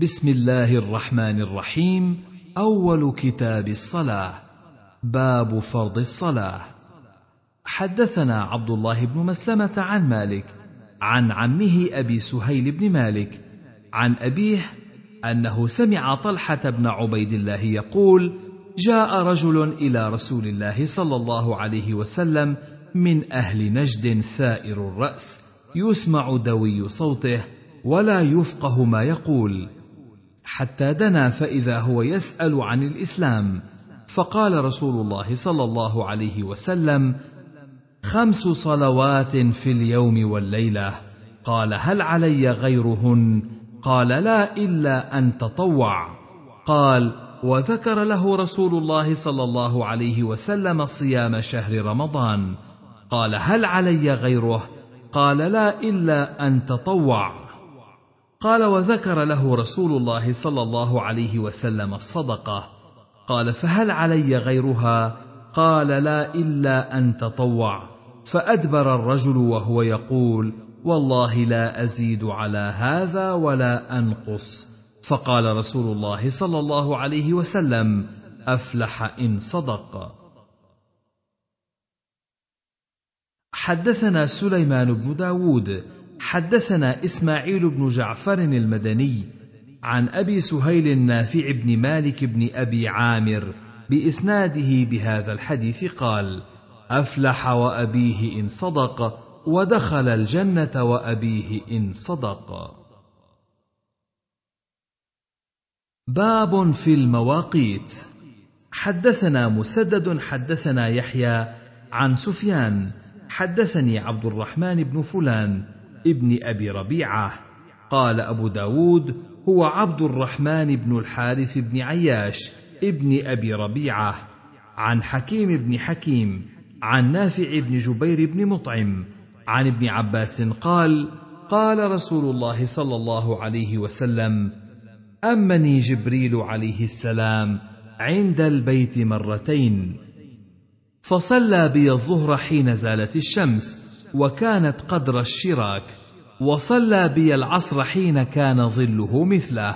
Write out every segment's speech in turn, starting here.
بسم الله الرحمن الرحيم. أول كتاب الصلاة. باب فرض الصلاة. حدثنا عبد الله بن مسلمة عن مالك عن عمه أبي سهيل بن مالك عن أبيه أنه سمع طلحة بن عبيد الله يقول جاء رجل إلى رسول الله صلى الله عليه وسلم من أهل نجد ثائر الرأس يسمع دوي صوته ولا يفقه ما يقول. حتى دنا فإذا هو يسأل عن الإسلام. فقال رسول الله صلى الله عليه وسلم خمس صلوات في اليوم والليلة. قال هل علي غيرهن؟ قال لا إلا أن تطوع. قال وذكر له رسول الله صلى الله عليه وسلم صيام شهر رمضان. قال هل علي غيره؟ قال لا إلا أن تطوع. قال وذكر له رسول الله صلى الله عليه وسلم الصدقة. قال فهل علي غيرها؟ قال لا إلا أن تطوع. فأدبر الرجل وهو يقول والله لا أزيد على هذا ولا أنقص. فقال رسول الله صلى الله عليه وسلم أفلح إن صدق. حدثنا سليمان بن داود حدثنا إسماعيل بن جعفر المدني عن أبي سهيل النافع بن مالك بن أبي عامر بإسناده بهذا الحديث قال أفلح وأبيه إن صدق ودخل الجنة وأبيه إن صدق. باب في المواقيت. حدثنا مسدد حدثنا يحيى عن سفيان حدثني عبد الرحمن بن فلان ابن أبي ربيعة. قال أبو داود هو عبد الرحمن بن الحارث بن عياش ابن أبي ربيعة. عن حكيم بن حكيم عن نافع بن جبير بن مطعم عن ابن عباس قال قال رسول الله صلى الله عليه وسلم أمني جبريل عليه السلام عند البيت مرتين. فصلى بي الظهر حين زالت الشمس وكانت قدر الشراك. وصلى بي العصر حين كان ظله مثله.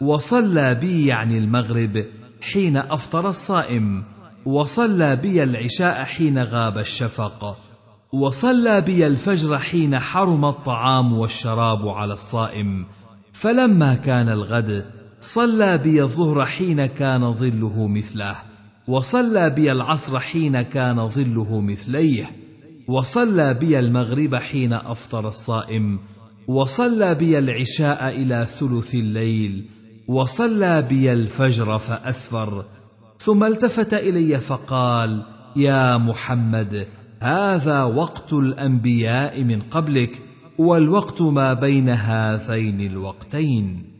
وصلى بي يعني المغرب حين أفطر الصائم. وصلى بي العشاء حين غاب الشفق. وصلى بي الفجر حين حرم الطعام والشراب على الصائم. فلما كان الغد صلى بي الظهر حين كان ظله مثله. وصلى بي العصر حين كان ظله مثليه. وصلى بي المغرب حين أفطر الصائم وصلى بي العشاء إلى ثلث الليل وصلى بي الفجر فأسفر. ثم التفت إلي فقال يا محمد هذا وقت الأنبياء من قبلك والوقت ما بين هذين الوقتين.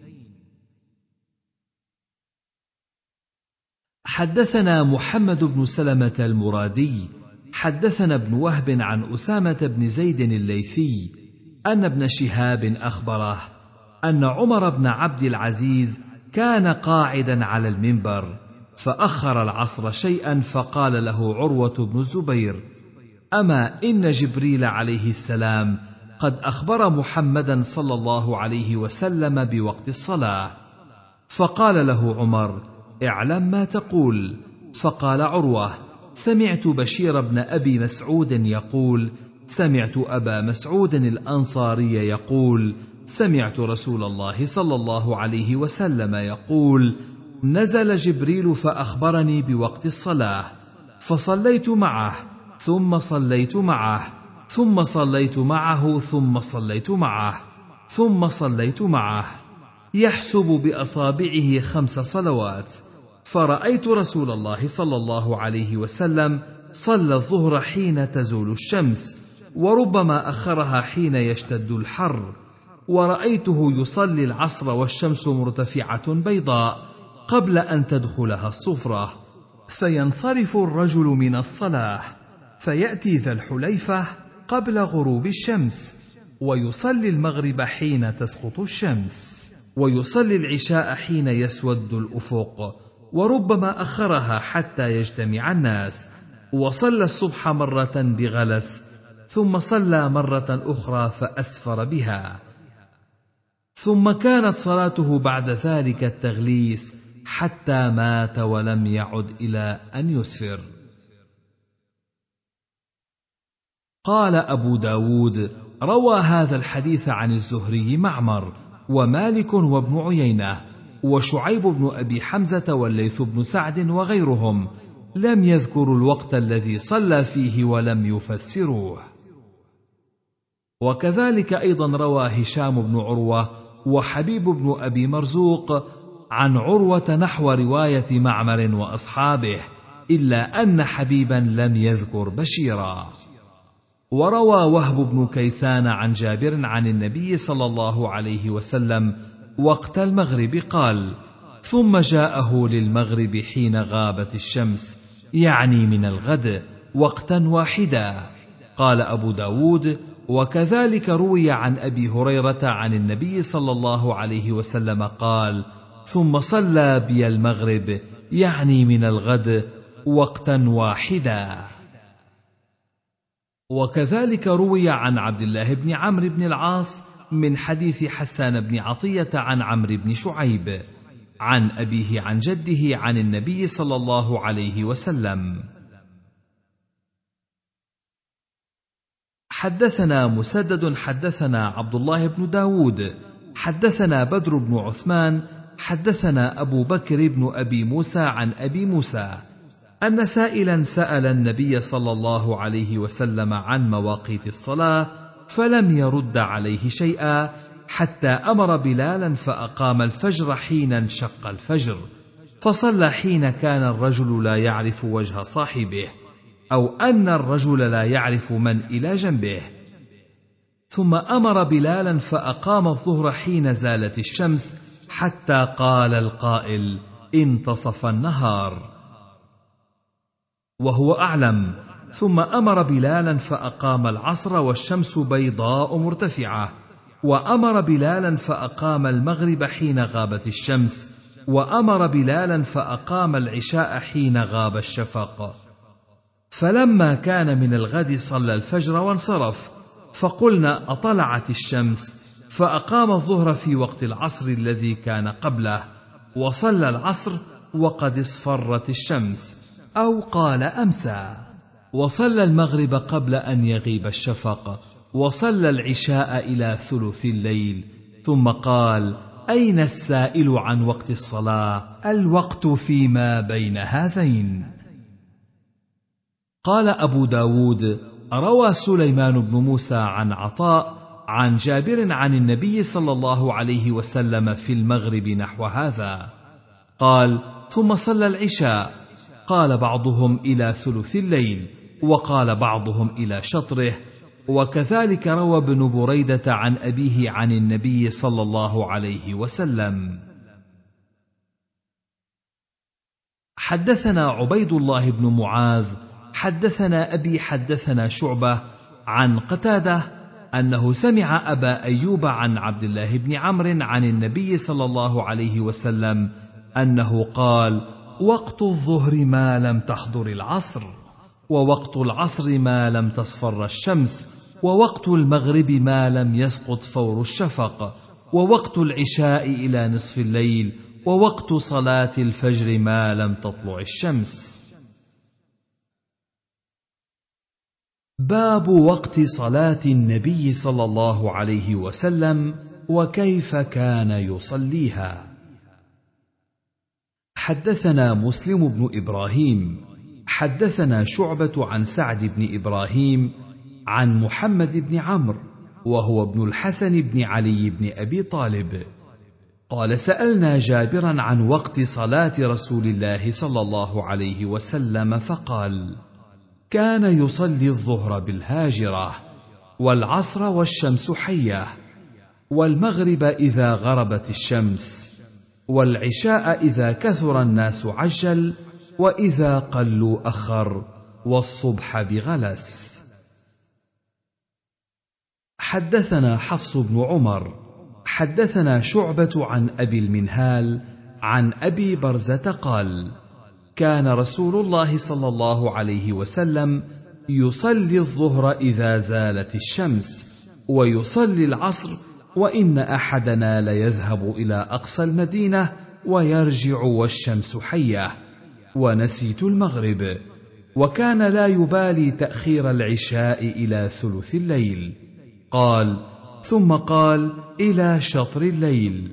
حدثنا محمد بن سلمة المرادي حدثنا ابن وهب عن أسامة بن زيد الليثي أن ابن شهاب أخبره أن عمر بن عبد العزيز كان قاعدا على المنبر فأخر العصر شيئا فقال له عروة بن الزبير أما إن جبريل عليه السلام قد أخبر محمدا صلى الله عليه وسلم بوقت الصلاة. فقال له عمر اعلم ما تقول. فقال عروة سمعت بشير بن أبي مسعود يقول سمعت أبا مسعود الأنصاري يقول سمعت رسول الله صلى الله عليه وسلم يقول نزل جبريل فأخبرني بوقت الصلاة فصليت معه ثم صليت معه ثم صليت معه ثم صليت معه ثم صليت معه يحسب بأصابعه خمس صلوات. فرأيت رسول الله صلى الله عليه وسلم صلى الظهر حين تزول الشمس وربما أخرها حين يشتد الحر ورأيته يصلي العصر والشمس مرتفعة بيضاء قبل أن تدخلها الصفرة. فينصرف الرجل من الصلاة فيأتي ذا الحليفة قبل غروب الشمس ويصلي المغرب حين تسقط الشمس ويصلي العشاء حين يسود الأفق. وربما أخرها حتى يجتمع الناس. وصلى الصبح مرة بغلس ثم صلى مرة أخرى فأسفر بها. ثم كانت صلاته بعد ذلك التغليس حتى مات ولم يعد إلى أن يسفر. قال أبو داود روى هذا الحديث عن الزهري معمر ومالك وابن عيينة وشعيب بن أبي حمزة والليث بن سعد وغيرهم لم يذكروا الوقت الذي صلى فيه ولم يفسروه. وكذلك أيضا روى هشام بن عروة وحبيب بن أبي مرزوق عن عروة نحو رواية معمر وأصحابه إلا أن حبيبا لم يذكر بشيرا. وروى وهب بن كيسان عن جابر عن النبي صلى الله عليه وسلم وقت المغرب قال ثم جاءه للمغرب حين غابت الشمس يعني من الغد وقتا واحدا. قال أبو داود وكذلك روي عن أبي هريرة عن النبي صلى الله عليه وسلم قال ثم صلى بي المغرب يعني من الغد وقتا واحدا. وكذلك روي عن عبد الله بن عمرو بن العاص من حديث حسان بن عطية عن عمرو بن شعيب عن أبيه عن جده عن النبي صلى الله عليه وسلم. حدثنا مسدد حدثنا عبد الله بن داود حدثنا بدر بن عثمان حدثنا أبو بكر بن أبي موسى عن أبي موسى أن سائلا سأل النبي صلى الله عليه وسلم عن مواقيت الصلاة فلم يرد عليه شيئا حتى أمر بلالا فأقام الفجر حين انشق الفجر. فصلى حين كان الرجل لا يعرف وجه صاحبه أو أن الرجل لا يعرف من إلى جنبه. ثم أمر بلالا فأقام الظهر حين زالت الشمس حتى قال القائل انتصف النهار. وهو أعلم. ثم أمر بلالا فأقام العصر والشمس بيضاء مرتفعة. وأمر بلالا فأقام المغرب حين غابت الشمس. وأمر بلالا فأقام العشاء حين غاب الشفق. فلما كان من الغد صلى الفجر وانصرف فقلنا أطلعت الشمس. فأقام الظهر في وقت العصر الذي كان قبله. وصلى العصر وقد اصفرت الشمس. أو قال أمسى. وصلى المغرب قبل أن يغيب الشفق وصلى العشاء إلى ثلث الليل. ثم قال أين السائل عن وقت الصلاة؟ الوقت فيما بين هذين. قال أبو داود روى سليمان بن موسى عن عطاء عن جابر عن النبي صلى الله عليه وسلم في المغرب نحو هذا. قال ثم صلى العشاء. قال بعضهم إلى ثلث الليل. وقال بعضهم إلى شطره وكذلك روى ابن بريدة عن أبيه عن النبي صلى الله عليه وسلم. حدثنا عبيد الله بن معاذ حدثنا أبي حدثنا شعبة عن قتادة أنه سمع أبا أيوب عن عبد الله بن عمرو عن النبي صلى الله عليه وسلم أنه قال وقت الظهر ما لم تحضر العصر. ووقت العصر ما لم تصفر الشمس ووقت المغرب ما لم يسقط فور الشفق ووقت العشاء إلى نصف الليل ووقت صلاة الفجر ما لم تطلع الشمس. باب وقت صلاة النبي صلى الله عليه وسلم وكيف كان يصليها. حدثنا مسلم بن إبراهيم حدثنا شعبة عن سعد بن إبراهيم عن محمد بن عمرو وهو ابن الحسن بن علي بن أبي طالب. قال سألنا جابرا عن وقت صلاة رسول الله صلى الله عليه وسلم فقال كان يصلي الظهر بالهاجرة والعصر والشمس حية والمغرب إذا غربت الشمس والعشاء إذا كثر الناس عجل وإذا قلوا أخر والصبح بغلس. حدثنا حفص بن عمر حدثنا شعبة عن أبي المنهال عن أبي برزة قال كان رسول الله صلى الله عليه وسلم يصلي الظهر إذا زالت الشمس ويصلي العصر وإن أحدنا ليذهب إلى أقصى المدينة ويرجع والشمس حية. ونسيت المغرب وكان لا يبالي تأخير العشاء إلى ثلث الليل. قال ثم قال إلى شطر الليل.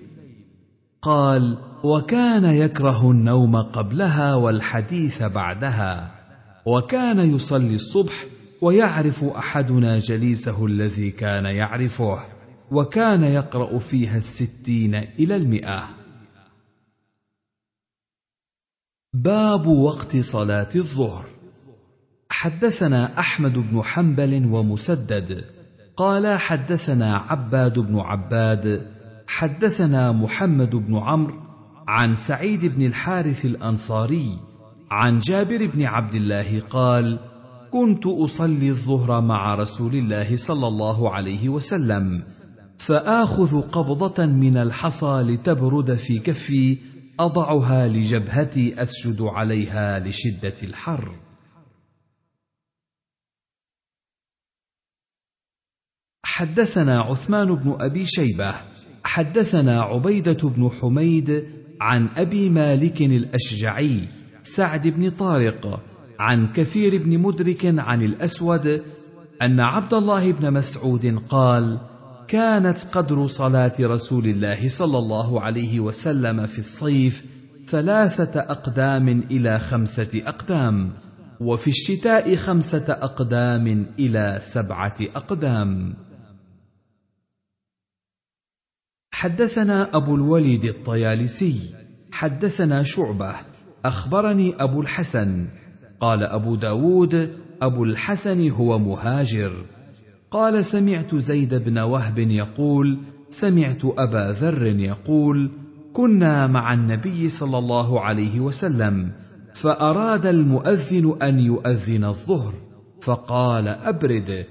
قال وكان يكره النوم قبلها والحديث بعدها. وكان يصلي الصبح ويعرف أحدنا جليسه الذي كان يعرفه وكان يقرأ فيها الستين إلى المئة. باب وقت صلاة الظهر. حدثنا أحمد بن حنبل ومسدد. قال حدثنا عباد بن عباد. حدثنا محمد بن عمرو عن سعيد بن الحارث الأنصاري عن جابر بن عبد الله قال كنت أصلي الظهر مع رسول الله صلى الله عليه وسلم فآخذ قبضة من الحصى لتبرد في كفي أضعها لجبهتي أسجد عليها لشدة الحر. حدثنا عثمان بن أبي شيبة حدثنا عبيدة بن حميد عن أبي مالك الأشجعي سعد بن طارق عن كثير بن مدرك عن الأسود أن عبد الله بن مسعود قال كانت قدر صلاة رسول الله صلى الله عليه وسلم في الصيف ثلاثة أقدام إلى خمسة أقدام وفي الشتاء خمسة أقدام إلى سبعة أقدام. حدثنا أبو الوليد الطيالسي حدثنا شعبة أخبرني أبو الحسن قال أبو داود أبو الحسن هو مهاجر. قال سمعت زيد بن وهب يقول سمعت أبا ذر يقول كنا مع النبي صلى الله عليه وسلم فأراد المؤذن أن يؤذن الظهر فقال أبرد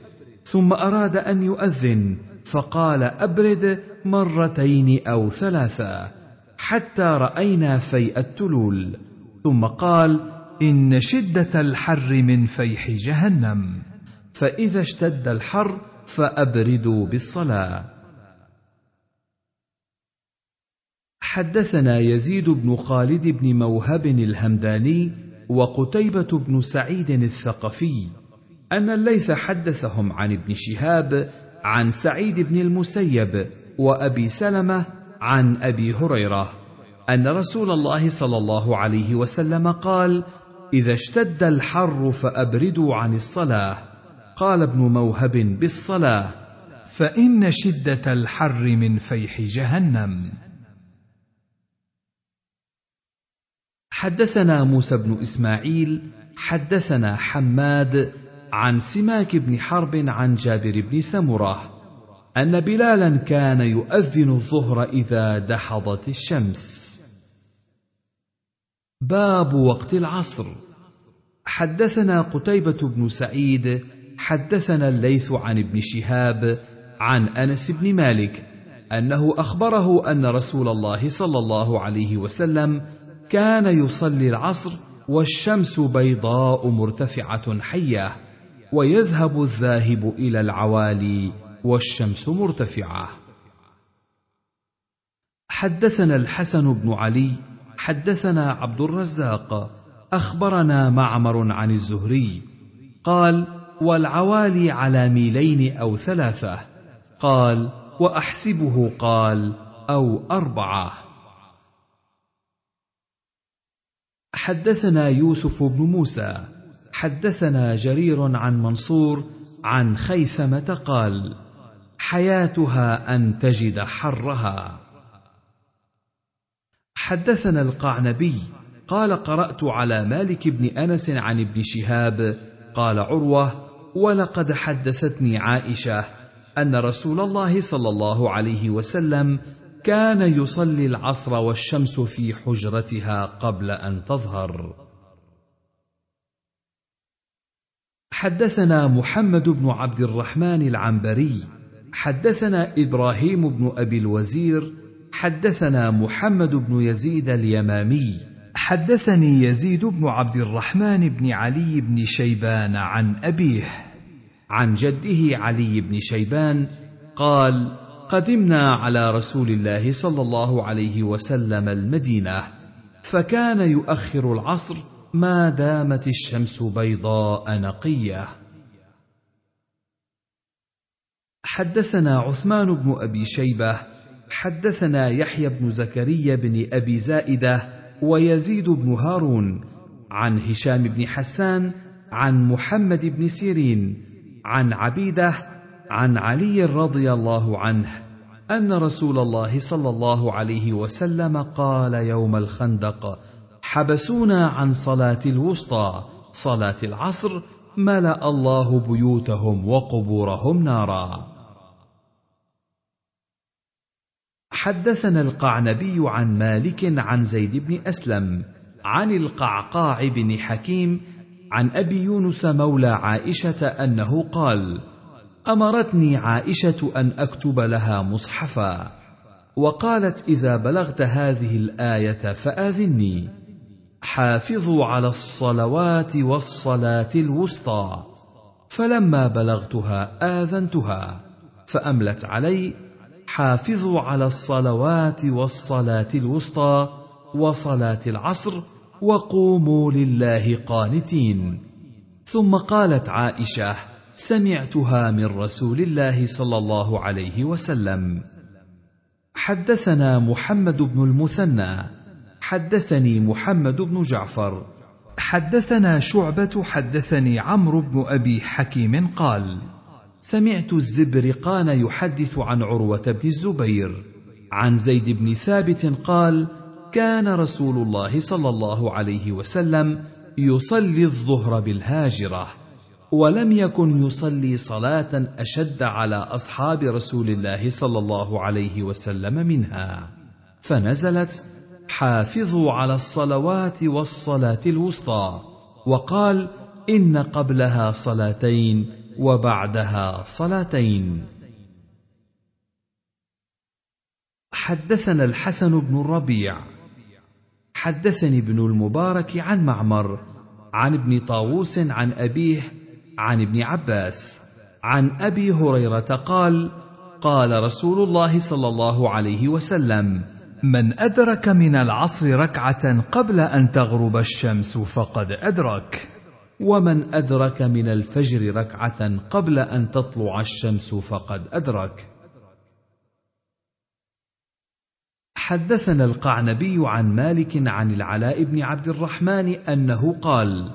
ثم أراد أن يؤذن فقال أبرد مرتين أو ثلاثا حتى رأينا فيء التلول ثم قال إن شدة الحر من فيح جهنم. فإذا اشتد الحر فأبردوا بالصلاة. حدثنا يزيد بن خالد بن موهب الهمداني وقتيبة بن سعيد الثقفي أن الليث حدثهم عن ابن شهاب عن سعيد بن المسيب وأبي سلمة عن أبي هريرة أن رسول الله صلى الله عليه وسلم قال إذا اشتد الحر فأبردوا عن الصلاة. قال ابن موهب بالصلاة فإن شدة الحر من فيح جهنم. حدثنا موسى بن إسماعيل حدثنا حماد عن سماك بن حرب عن جابر بن سمرة أن بلالا كان يؤذن الظهر إذا دحضت الشمس. باب وقت العصر. حدثنا قتيبة بن سعيد حدثنا الليث عن ابن شهاب عن أنس بن مالك أنه أخبره أن رسول الله صلى الله عليه وسلم كان يصلي العصر والشمس بيضاء مرتفعة حية ويذهب الذاهب إلى العوالي والشمس مرتفعة. حدثنا الحسن بن علي حدثنا عبد الرزاق أخبرنا معمر عن الزهري قال والعوالي على ميلين أو ثلاثة. قال وأحسبه قال أو أربعة. حدثنا يوسف بن موسى. حدثنا جرير عن منصور عن خيثمة قال حياتها أن تجد حرها. حدثنا القعنبي. قال قرأت على مالك بن أنس عن ابن شهاب. قال عروة ولقد حدثتني عائشة أن رسول الله صلى الله عليه وسلم كان يصلي العصر والشمس في حجرتها قبل أن تظهر. حدثنا محمد بن عبد الرحمن العنبري حدثنا إبراهيم بن أبي الوزير حدثنا محمد بن يزيد اليمامي حدثني يزيد بن عبد الرحمن بن علي بن شيبان عن أبيه. عن جده علي بن شيبان قال قدمنا على رسول الله صلى الله عليه وسلم المدينة فكان يؤخر العصر ما دامت الشمس بيضاء نقية. حدثنا عثمان بن أبي شيبة حدثنا يحيى بن زكريا بن أبي زائدة ويزيد بن هارون عن هشام بن حسان عن محمد بن سيرين عن عبيده عن علي رضي الله عنه أن رسول الله صلى الله عليه وسلم قال يوم الخندق حبسونا عن صلاة الوسطى صلاة العصر ملأ الله بيوتهم وقبورهم نارا. حدثنا القعنبي عن مالك عن زيد بن أسلم عن القعقاع بن حكيم عن أبي يونس مولى عائشة أنه قال أمرتني عائشة أن أكتب لها مصحفا وقالت إذا بلغت هذه الآية فآذني. حافظوا على الصلوات والصلاة الوسطى فلما بلغتها آذنتها فأملت علي حافظوا على الصلوات والصلاة الوسطى وصلاة العصر وقوموا لله قانتين. ثم قالت عائشة سمعتها من رسول الله صلى الله عليه وسلم. حدثنا محمد بن المثنى. حدثني محمد بن جعفر. حدثنا شعبة حدثني عمرو بن أبي حكيم قال سمعت الزبرقان يحدث عن عروة بن الزبير. عن زيد بن ثابت قال كان رسول الله صلى الله عليه وسلم يصلي الظهر بالهاجرة ولم يكن يصلي صلاة أشد على أصحاب رسول الله صلى الله عليه وسلم منها. فنزلت حافظوا على الصلوات والصلاة الوسطى وقال إن قبلها صلاتين وبعدها صلاتين. حدثنا الحسن بن الربيع حدثني ابن المبارك عن معمر عن ابن طاووس عن أبيه عن ابن عباس عن أبي هريرة قال قال رسول الله صلى الله عليه وسلم من أدرك من العصر ركعة قبل أن تغرب الشمس فقد أدرك ومن أدرك من الفجر ركعة قبل أن تطلع الشمس فقد أدرك. حدثنا القعنبي عن مالك عن العلاء بن عبد الرحمن أنه قال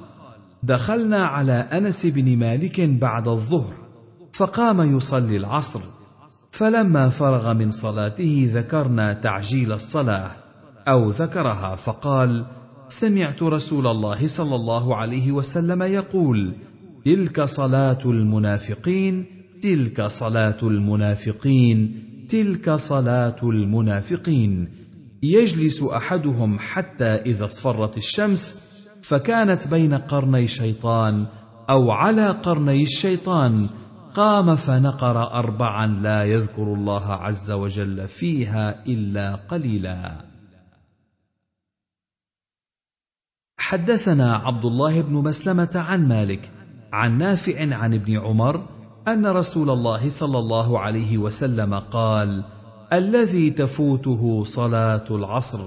دخلنا على أنس بن مالك بعد الظهر فقام يصلي العصر فلما فرغ من صلاته ذكرنا تعجيل الصلاة أو ذكرها فقال سمعت رسول الله صلى الله عليه وسلم يقول تلك صلاة المنافقين تلك صلاة المنافقين تلك صلاة المنافقين. يجلس أحدهم حتى إذا اصفرت الشمس فكانت بين قرني شيطان أو على قرني الشيطان. قام فنقر اربعا لا يذكر الله عز وجل فيها إلا قليلا. حدثنا عبد الله بن مسلمة عن مالك عن نافع عن ابن عمر أن رسول الله صلى الله عليه وسلم قال الذي تفوته صلاة العصر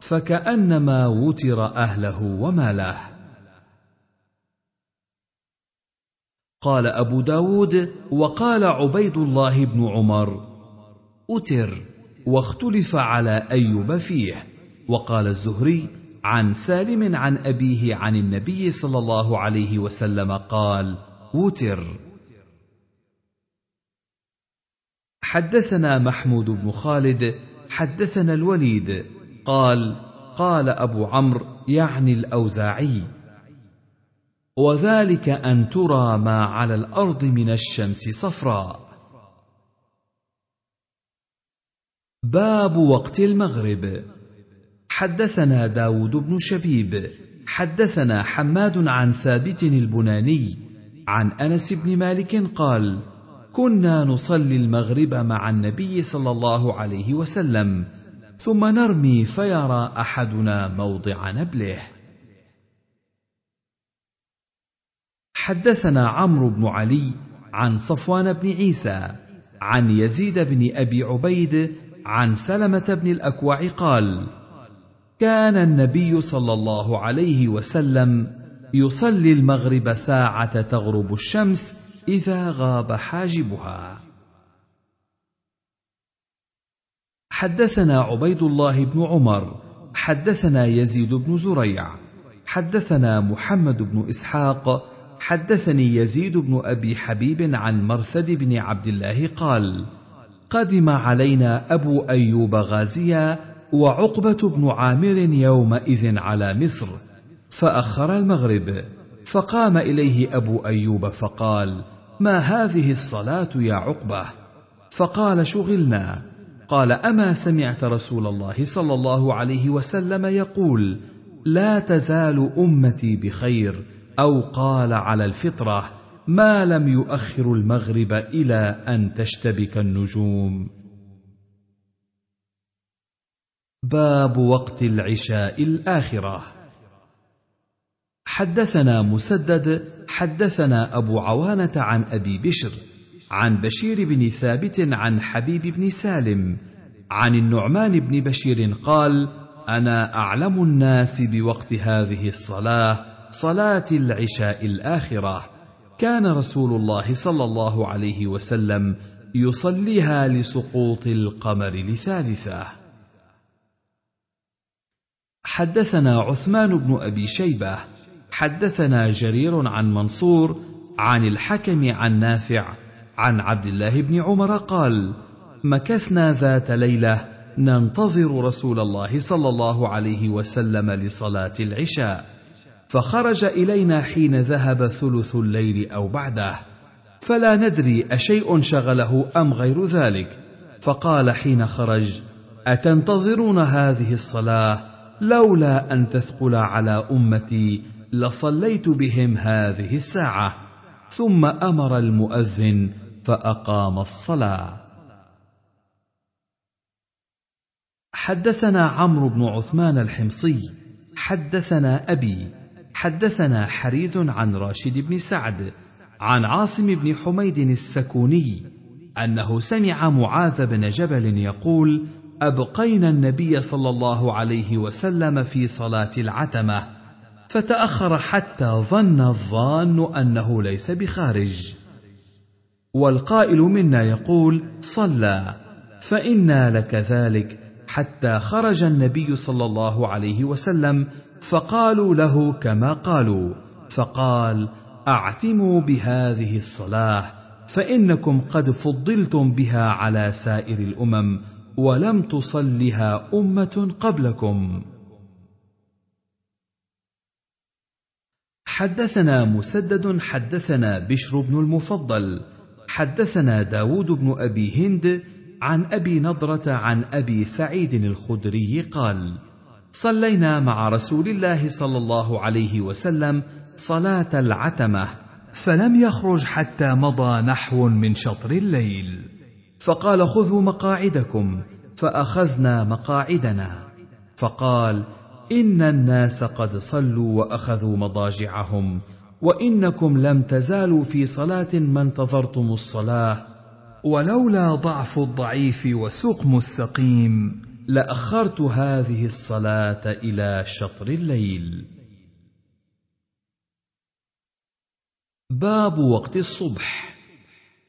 فكأنما وتر أهله وماله. قال أبو داود وقال عبيد الله بن عمر أتر واختلف على أيوب فيه. وقال الزهري عن سالم عن أبيه عن النبي صلى الله عليه وسلم قال وتر. حدثنا محمود بن خالد حدثنا الوليد قال قال أبو عمرو يعني الأوزاعي وذلك أن ترى ما على الأرض من الشمس صفراء. باب وقت المغرب حدثنا داود بن شبيب حدثنا حماد عن ثابت البناني عن أنس بن مالك قال كنا نصلي المغرب مع النبي صلى الله عليه وسلم ثم نرمي فيرى أحدنا موضع نبله. حدثنا عمرو بن علي عن صفوان بن عيسى عن يزيد بن أبي عبيد عن سلمة بن الأكوع قال كان النبي صلى الله عليه وسلم يصلي المغرب ساعة تغرب الشمس إذا غاب حاجبها. حدثنا عبيد الله بن عمر حدثنا يزيد بن زريع حدثنا محمد بن إسحاق حدثني يزيد بن أبي حبيب عن مرثد بن عبد الله قال قدم علينا أبو أيوب غازيا وعقبة بن عامر يومئذ على مصر فأخر المغرب فقام إليه أبو أيوب فقال ما هذه الصلاة يا عقبة؟ فقال شغلنا. قال أما سمعت رسول الله صلى الله عليه وسلم يقول لا تزال أمتي بخير أو قال على الفطرة ما لم يؤخر المغرب إلى أن تشتبك النجوم. باب وقت العشاء الآخرة. حدثنا مسدد حدثنا أبو عوانة عن أبي بشر عن بشير بن ثابت عن حبيب بن سالم عن النعمان بن بشير قال أنا أعلم الناس بوقت هذه الصلاة صلاة العشاء الآخرة. كان رسول الله صلى الله عليه وسلم يصليها لسقوط القمر لثالثة. حدثنا عثمان بن أبي شيبة حدثنا جرير عن منصور عن الحكم عن نافع عن عبد الله بن عمر قال مكثنا ذات ليلة ننتظر رسول الله صلى الله عليه وسلم لصلاة العشاء فخرج إلينا حين ذهب ثلث الليل أو بعده فلا ندري أشيء شغله أم غير ذلك فقال حين خرج أتنتظرون هذه الصلاة لولا أن تثقل على أمتي لصليت بهم هذه الساعة ثم أمر المؤذن فأقام الصلاة. حدثنا عمرو بن عثمان الحمصي حدثنا أبي حدثنا حريز عن راشد بن سعد عن عاصم بن حميد السكوني أنه سمع معاذ بن جبل يقول أبقينا النبي صلى الله عليه وسلم في صلاة العتمة فتأخر حتى ظن الظان أنه ليس بخارج. والقائل منا يقول صلى فإنا لك ذلك. حتى خرج النبي صلى الله عليه وسلم فقالوا له كما قالوا. فقال أعتموا بهذه الصلاة فإنكم قد فضلتم بها على سائر الأمم ولم تصلها أمة قبلكم. حدثنا مسدد حدثنا بشر بن المفضل حدثنا داود بن أبي هند عن أبي نضرة عن أبي سعيد الخدري قال صلينا مع رسول الله صلى الله عليه وسلم صلاة العتمة فلم يخرج حتى مضى نحو من شطر الليل. فقال خذوا مقاعدكم فأخذنا مقاعدنا. فقال ان الناس قد صلوا واخذوا مضاجعهم وانكم لم تزالوا في صلاه ما انتظرتم الصلاه ولولا ضعف الضعيف وسقم السقيم لاخرت هذه الصلاه إلى شطر الليل. باب وقت الصبح.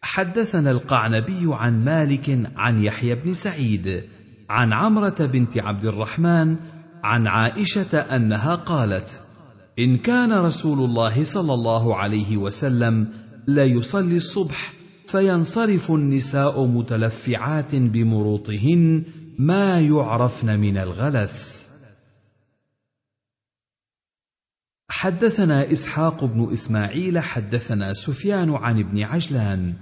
حدثنا القعنبي عن مالك عن يحيى بن سعيد عن عمره بنت عبد الرحمن عن عائشة أنها قالت إن كان رسول الله صلى الله عليه وسلم ليصلي الصبح فينصرف النساء متلفعات بمروطهن ما يعرفن من الغلس. حدثنا إسحاق بن إسماعيل حدثنا سفيان عن ابن عجلان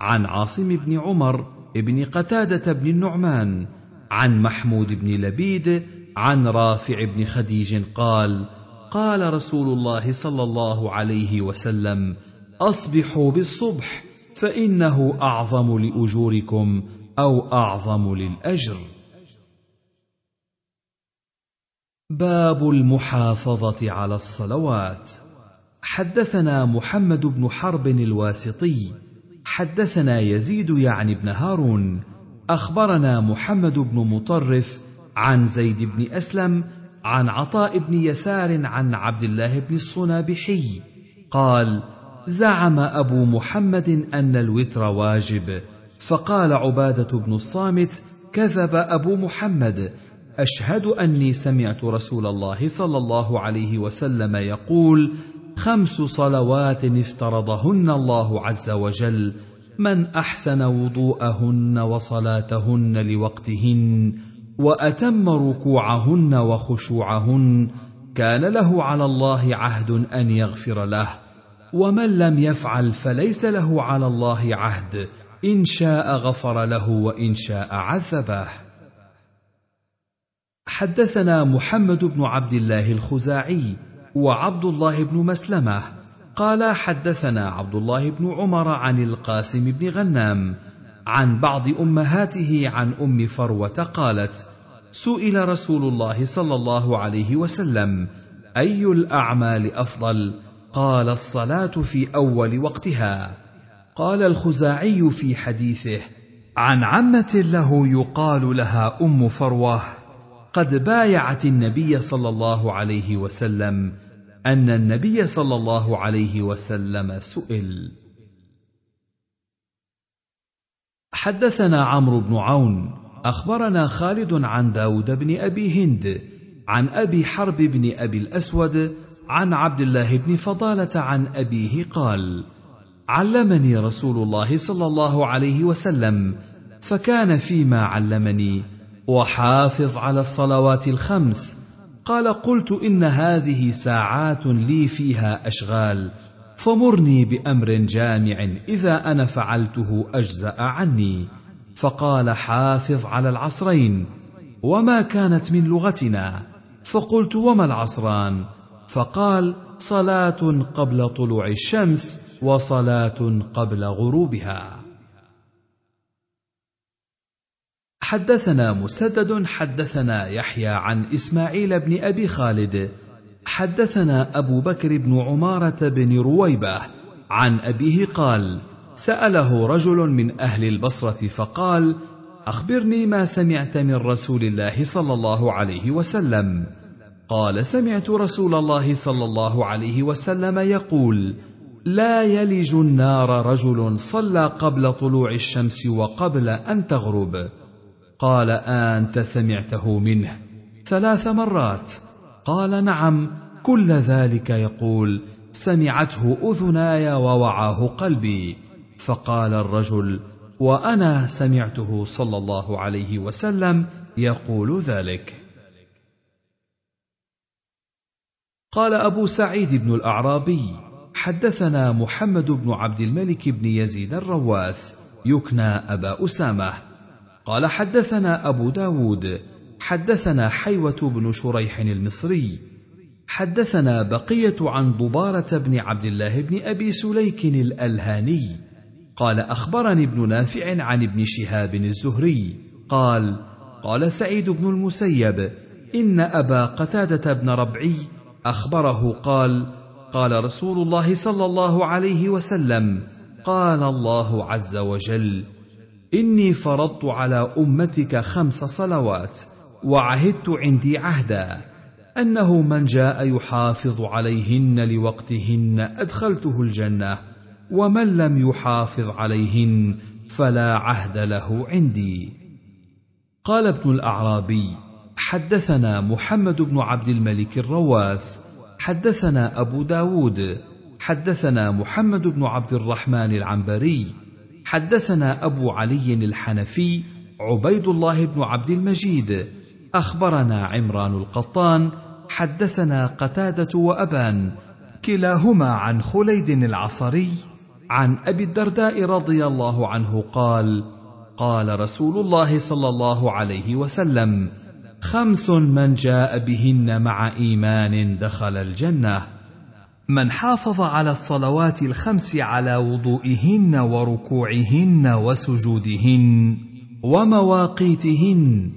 عن عاصم بن عمر ابن قتادة بن النعمان عن محمود بن لبيد عن رافع بن خديج قال قال رسول الله صلى الله عليه وسلم أصبحوا بالصبح فإنه أعظم لأجوركم أو أعظم للأجر. باب المحافظة على الصلوات. حدثنا محمد بن حرب الواسطي حدثنا يزيد يعني بن هارون أخبرنا محمد بن مطرف عن زيد بن أسلم عن عطاء بن يسار عن عبد الله بن الصنابحي. قال زعم أبو محمد أن الوتر واجب. فقال عبادة بن الصامت كذب أبو محمد. أشهد أني سمعت رسول الله صلى الله عليه وسلم يقول خمس صلوات افترضهن الله عز وجل. من أحسن وضوءهن وصلاتهن لوقتهن. وأتم ركوعهن وخشوعهن كان له على الله عهد أن يغفر له ومن لم يفعل فليس له على الله عهد إن شاء غفر له وإن شاء عذبه. حدثنا محمد بن عبد الله الخزاعي وعبد الله بن مسلمة قال حدثنا عبد الله بن عمر عن القاسم بن غنام عن بعض أمهاته عن أم فروة قالت سئل رسول الله صلى الله عليه وسلم أي الأعمال أفضل؟ قال الصلاة في أول وقتها. قال الخزاعي في حديثه عن عمة له يقال لها أم فروة قد بايعت النبي صلى الله عليه وسلم أن النبي صلى الله عليه وسلم سئل. حدثنا عمرو بن عون أخبرنا خالد عن داود بن أبي هند عن أبي حرب بن أبي الأسود عن عبد الله بن فضالة عن أبيه قال علمني رسول الله صلى الله عليه وسلم فكان فيما علمني وحافظ على الصلوات الخمس. قال قلت إن هذه ساعات لي فيها أشغال فمرني بأمر جامع إذا أنا فعلته أجزأ عني. فقال حافظ على العصرين وما كانت من لغتنا؟ فقلت وما العصران؟ فقال صلاة قبل طلوع الشمس وصلاة قبل غروبها. حدثنا مسدد حدثنا يحيى عن إسماعيل بن أبي خالد حدثنا أبو بكر بن عمارة بن رويبة عن أبيه قال سأله رجل من أهل البصرة فقال أخبرني ما سمعت من رسول الله صلى الله عليه وسلم. قال سمعت رسول الله صلى الله عليه وسلم يقول لا يلج النار رجل صلى قبل طلوع الشمس وقبل أن تغرب. قال أنت سمعته منه ثلاث مرات. قال نعم كل ذلك يقول سمعته أذناي ووعاه قلبي. فقال الرجل وأنا سمعته صلى الله عليه وسلم يقول ذلك. قال أبو سعيد بن الأعرابي حدثنا محمد بن عبد الملك بن يزيد الرواس يكنى أبا أسامة. قال حدثنا أبو داود حدثنا حيوة بن شريح المصري. حدثنا بقية عن ضبارة بن عبد الله بن أبي سليك الألهاني. قال أخبرني ابن نافع عن ابن شهاب الزهري. قال قال سعيد بن المسيب إن أبا قتادة بن ربعي أخبره قال قال رسول الله صلى الله عليه وسلم قال الله عز وجل إني فرضت على أمتك خمس صلوات وعهدت عندي عهدا أنه من جاء يحافظ عليهن لوقتهن أدخلته الجنة. ومن لم يحافظ عليهن فلا عهد له عندي. قال ابن الأعرابي حدثنا محمد بن عبد الملك الرواس حدثنا أبو داود حدثنا محمد بن عبد الرحمن العنبري حدثنا أبو علي الحنفي عبيد الله بن عبد المجيد أخبرنا عمران القطان حدثنا قتادة وأبان كلاهما عن خليد العصري عن أبي الدرداء رضي الله عنه قال قال رسول الله صلى الله عليه وسلم خمس من جاء بهن مع إيمان دخل الجنة. من حافظ على الصلوات الخمس على وضوئهن وركوعهن وسجودهن ومواقيتهن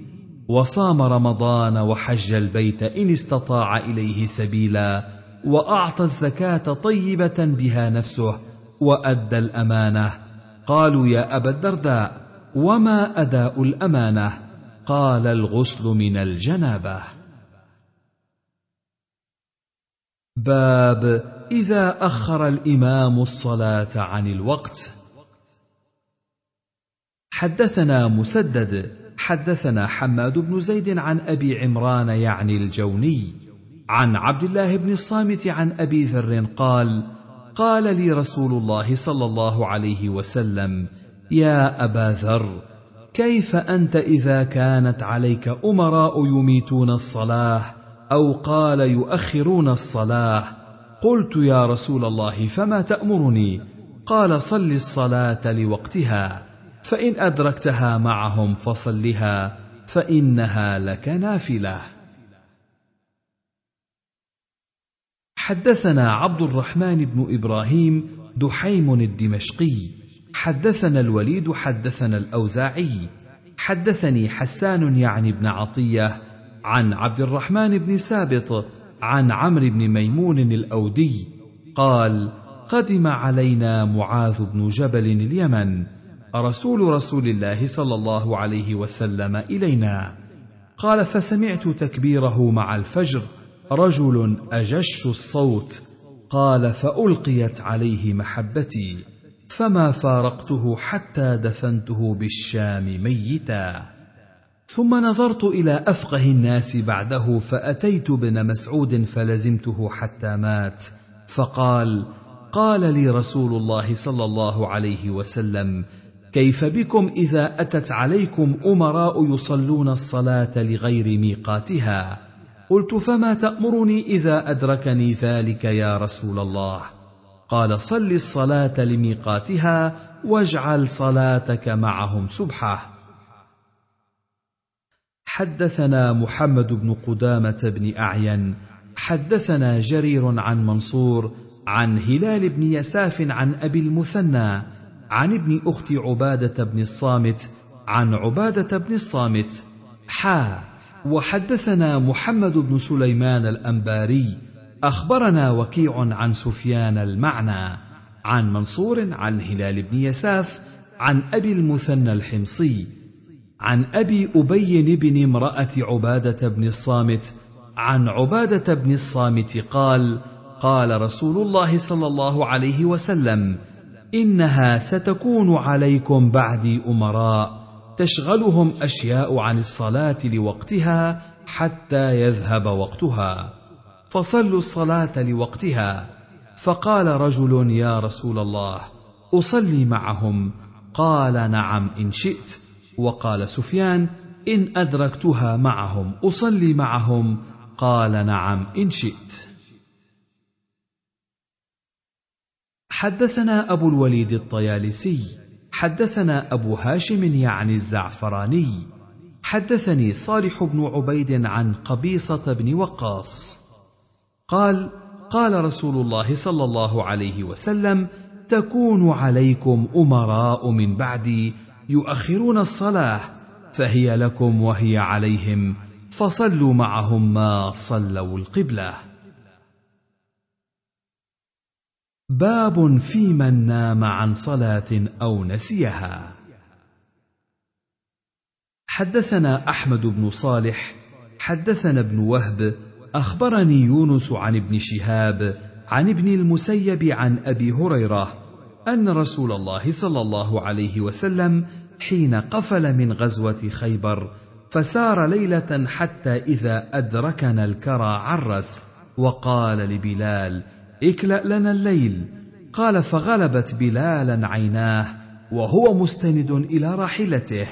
وصام رمضان وحج البيت إن استطاع إليه سبيلا وأعطى الزكاة طيبة بها نفسه وأدى الأمانة. قالوا يا أبا الدرداء وما أداء الأمانة؟ قال الغسل من الجنابة. باب إذا أخر الإمام الصلاة عن الوقت. حدثنا مسدد حدثنا حماد بن زيد عن أبي عمران يعني الجوني عن عبد الله بن الصامت عن أبي ذر قال قال لي رسول الله صلى الله عليه وسلم يا أبا ذر كيف أنت إذا كانت عليك أمراء يميتون الصلاة أو قال يؤخرون الصلاة؟ قلت يا رسول الله فما تأمرني؟ قال صل الصلاة لوقتها فإن أدركتها معهم فصلها فإنها لك نافلة. حدثنا عبد الرحمن بن إبراهيم دحيم الدمشقي حدثنا الوليد حدثنا الأوزاعي. حدثني حسان يعني بن عطية عن عبد الرحمن بن سابط عن عمرو بن ميمون الأودي قال قدم علينا معاذ بن جبل اليمن رسول رسول الله صلى الله عليه وسلم إلينا. قال فسمعت تكبيره مع الفجر رجل أجش الصوت قال فألقيت عليه محبتي فما فارقته حتى دفنته بالشام ميتا. ثم نظرت إلى أفقه الناس بعده فأتيت ابن مسعود فلزمته حتى مات فقال قال لي رسول الله صلى الله عليه وسلم كيف بكم إذا أتت عليكم أمراء يصلون الصلاة لغير ميقاتها؟ قلت فما تأمرني إذا أدركني ذلك يا رسول الله؟ قال صل الصلاة لميقاتها واجعل صلاتك معهم سبحه حدثنا محمد بن قدامة بن أعين حدثنا جرير عن منصور عن هلال بن يساف عن أبي المثنى عن ابن أخت عبادة بن الصامت عن عبادة بن الصامت. حا وحدثنا محمد بن سليمان الأنباري أخبرنا وكيع عن سفيان المعنى عن منصور عن هلال بن يساف عن أبي المثنى الحمصي عن أبي أبي بن امرأة عبادة بن الصامت عن عبادة بن الصامت قال قال رسول الله صلى الله عليه وسلم إنها ستكون عليكم بعدي أمراء. تشغلهم أشياء عن الصلاة لوقتها حتى يذهب وقتها. فصلوا الصلاة لوقتها. فقال رجل يا رسول الله أصلي معهم. قال نعم إن شئت. وقال سفيان إن أدركتها معهم أصلي معهم. قال نعم إن شئت. حدثنا أبو الوليد الطيالسي حدثنا أبو هاشم يعني الزعفراني. حدثني صالح بن عبيد عن قبيصة بن وقاص. قال قال رسول الله صلى الله عليه وسلم تكون عليكم أمراء من بعدي يؤخرون الصلاة فهي لكم وهي عليهم فصلوا معهم ما صلوا القبلة. باب في من نام عن صلاة أو نسيها. حدثنا أحمد بن صالح حدثنا ابن وهب أخبرني يونس عن ابن شهاب عن ابن المسيب عن أبي هريرة أن رسول الله صلى الله عليه وسلم حين قفل من غزوة خيبر فسار ليلة حتى إذا أدركنا الكرى عرس وقال لبلال اكلأ لنا الليل. قال فغلبت بلالا عيناه وهو مستند إلى راحلته.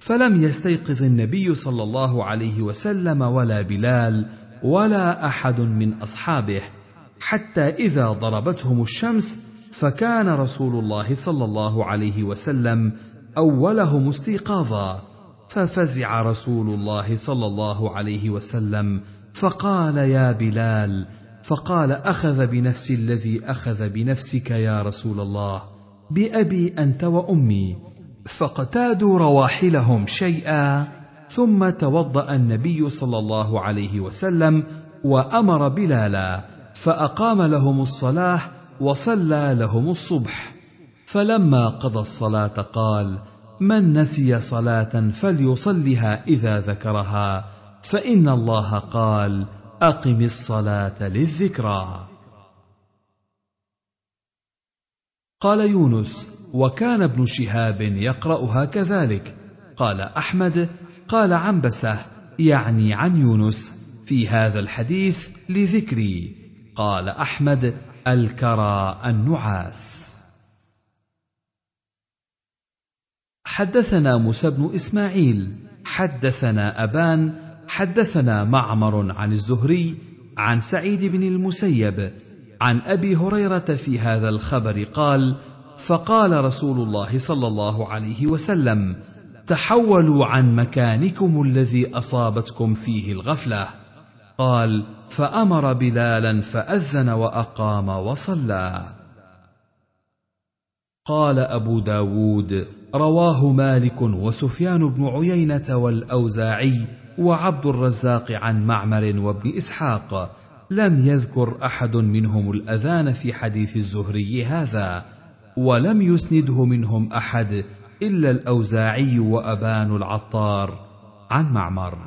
فلم يستيقظ النبي صلى الله عليه وسلم ولا بلال ولا أحد من أصحابه حتى إذا ضربتهم الشمس فكان رسول الله صلى الله عليه وسلم أولهم استيقاظا. ففزع رسول الله صلى الله عليه وسلم فقال يا بلال فقال أخذ بنفسي الذي أخذ بنفسك يا رسول الله بأبي أنت وأمي. فاقتادوا رواحلهم شيئا ثم توضأ النبي صلى الله عليه وسلم وأمر بلالا فأقام لهم الصلاة وصلى لهم الصبح. فلما قضى الصلاة قال من نسي صلاة فليصلها إذا ذكرها فإن الله قال أقم الصلاة للذكرى. قال يونس وكان ابن شهاب يقرأها كذلك. قال أحمد قال عنبسة يعني عن يونس في هذا الحديث لذكري. قال أحمد الكرى النعاس. حدثنا موسى بن إسماعيل حدثنا أبان حدثنا معمر عن الزهري عن سعيد بن المسيب عن أبي هريرة في هذا الخبر قال فقال رسول الله صلى الله عليه وسلم تحولوا عن مكانكم الذي أصابتكم فيه الغفلة. قال فأمر بلالا فأذن وأقام وصلى. قال أبو داود رواه مالك وسفيان بن عيينة والأوزاعي وعبد الرزاق عن معمر وابن إسحاق. لم يذكر أحد منهم الأذان في حديث الزهري هذا ولم يسنده منهم أحد إلا الأوزاعي وأبان العطار. عن معمر.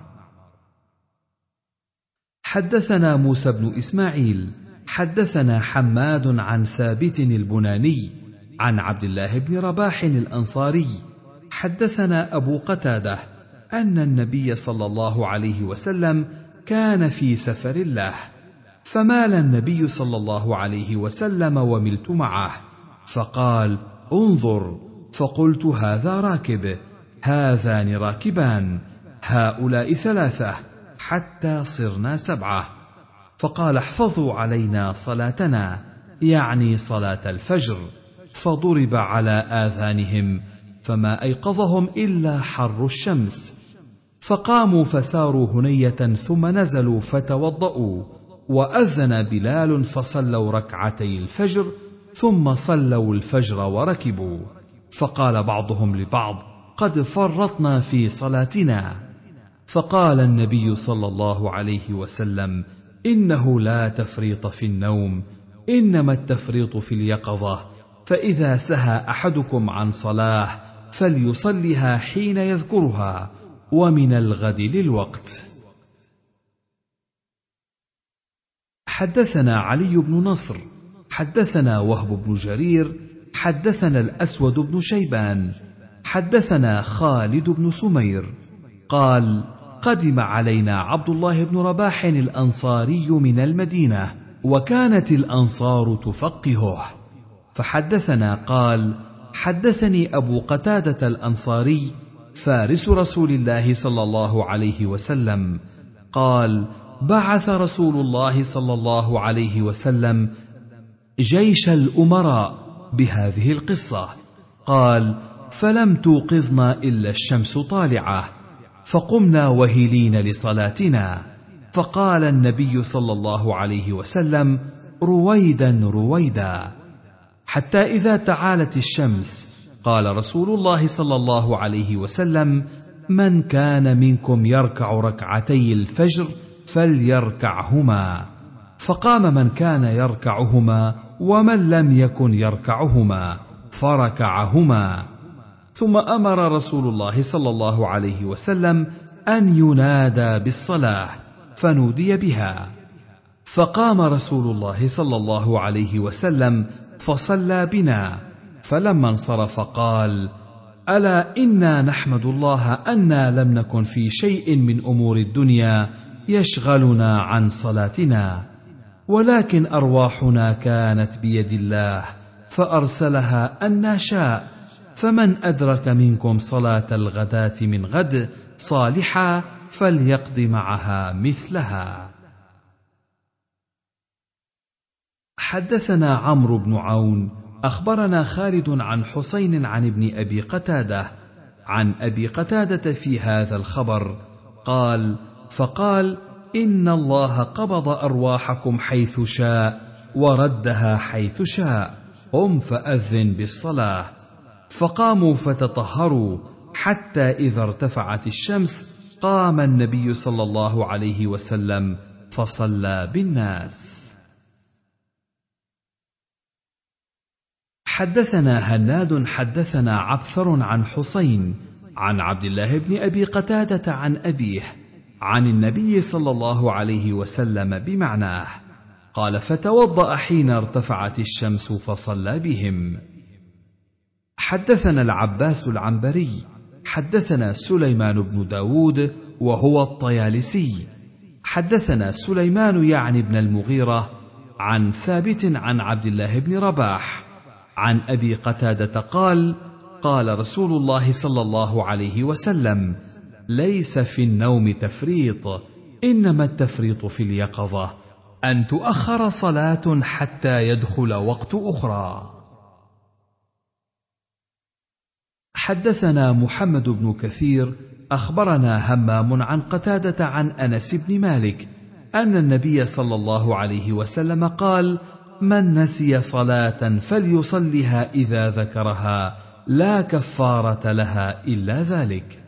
حدثنا موسى بن إسماعيل. حدثنا حماد عن ثابت البناني. عن عبد الله بن رباح الأنصاري. حدثنا أبو قتادة. أن النبي صلى الله عليه وسلم كان في سفر له فمال النبي صلى الله عليه وسلم وملت معه. فقال انظر. فقلت هذا راكب. هذان راكبان. هؤلاء ثلاثة. حتى صرنا سبعة. فقال احفظوا علينا صلاتنا. يعني صلاة الفجر. فضرب على آذانهم فما أيقظهم إلا حر الشمس. فقاموا فساروا هنية ثم نزلوا فتوضاوا وأذن بلال فصلوا ركعتي الفجر ثم صلوا الفجر وركبوا. فقال بعضهم لبعض قد فرطنا في صلاتنا. فقال النبي صلى الله عليه وسلم إنه لا تفريط في النوم إنما التفريط في اليقظة فإذا سهى أحدكم عن صلاه فليصلها حين يذكرها. ومن الغد للوقت. حدثنا علي بن نصر حدثنا وهب بن جرير حدثنا الأسود بن شيبان حدثنا خالد بن سمير. قال قدم علينا عبد الله بن رباح الأنصاري من المدينة وكانت الأنصار تفقهه. فحدثنا قال حدثني أبو قتادة الأنصاري فارس رسول الله صلى الله عليه وسلم. قال بعث رسول الله صلى الله عليه وسلم جيش الأمراء بهذه القصة. قال فلم توقظنا إلا الشمس طالعة فقمنا وهلين لصلاتنا. فقال النبي صلى الله عليه وسلم رويدا رويدا. حتى إذا تعالت الشمس قال رسول الله صلى الله عليه وسلم من كان منكم يركع ركعتي الفجر فليركعهما. فقام من كان يركعهما ومن لم يكن يركعهما فركعهما. ثم أمر رسول الله صلى الله عليه وسلم أن ينادى بالصلاة فنودي بها. فقام رسول الله صلى الله عليه وسلم فصلى بنا. فلما انصرف قال ألا إنا نحمد الله أنا لم نكن في شيء من أمور الدنيا يشغلنا عن صلاتنا ولكن أرواحنا كانت بيد الله فأرسلها أن شاء فمن أدرك منكم صلاة الغداة من غد صالحا فليقض معها مثلها. حدثنا عمرو بن عون أخبرنا خالد عن حسين عن ابن أبي قتادة عن أبي قتادة في هذا الخبر قال فقال إن الله قبض أرواحكم حيث شاء وردها حيث شاء قم فأذن بالصلاة. فقاموا فتطهروا حتى إذا ارتفعت الشمس قام النبي صلى الله عليه وسلم فصلى بالناس. حدثنا هناد حدثنا عبثر عن حسين عن عبد الله بن أبي قتادة عن أبيه عن النبي صلى الله عليه وسلم بمعناه قال فتوضأ حين ارتفعت الشمس فصلى بهم. حدثنا العباس العنبري حدثنا سليمان بن داود وهو الطيالسي حدثنا سليمان يعني بن المغيرة عن ثابت عن عبد الله بن رباح عن أبي قتادة قال قال رسول الله صلى الله عليه وسلم ليس في النوم تفريط إنما التفريط في اليقظة أن تؤخر صلاة حتى يدخل وقت أخرى. حدثنا محمد بن كثير أخبرنا همام عن قتادة عن أنس بن مالك أن النبي صلى الله عليه وسلم قال من نسي صلاة فليصلها إذا ذكرها لا كفارة لها إلا ذلك.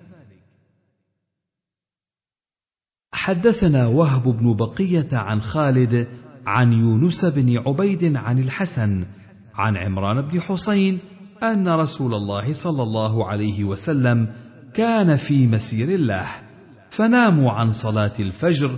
حدثنا وهب بن بقية عن خالد عن يونس بن عبيد عن الحسن عن عمران بن حسين أن رسول الله صلى الله عليه وسلم كان في مسير الله فناموا عن صلاة الفجر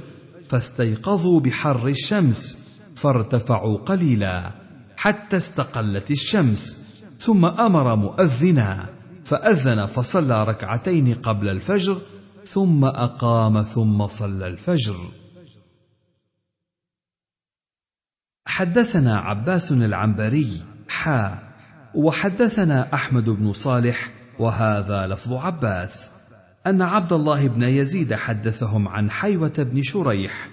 فاستيقظوا بحر الشمس. فارتفعوا قليلا حتى استقلت الشمس ثم أمر مؤذنا فأذن فصلى ركعتين قبل الفجر ثم أقام ثم صلى الفجر. حدثنا عباس العنبري حا وحدثنا أحمد بن صالح وهذا لفظ عباس أن عبد الله بن يزيد حدثهم عن حيوة بن شريح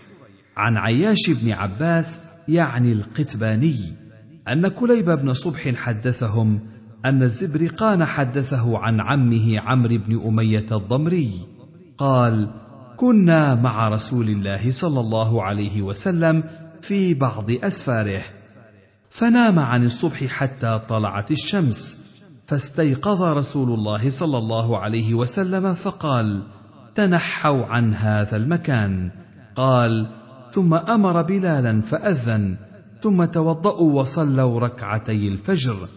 عن عياش بن عباس يعني القتباني أن كليب بن صبح حدثهم أن الزبرقان حدثه عن عمه عمرو بن أمية الضمري قال كنا مع رسول الله صلى الله عليه وسلم في بعض أسفاره فنام عن الصبح حتى طلعت الشمس فاستيقظ رسول الله صلى الله عليه وسلم فقال تنحوا عن هذا المكان قال ثم أمر بلالا فأذن ثم توضأوا وصلوا ركعتي الفجر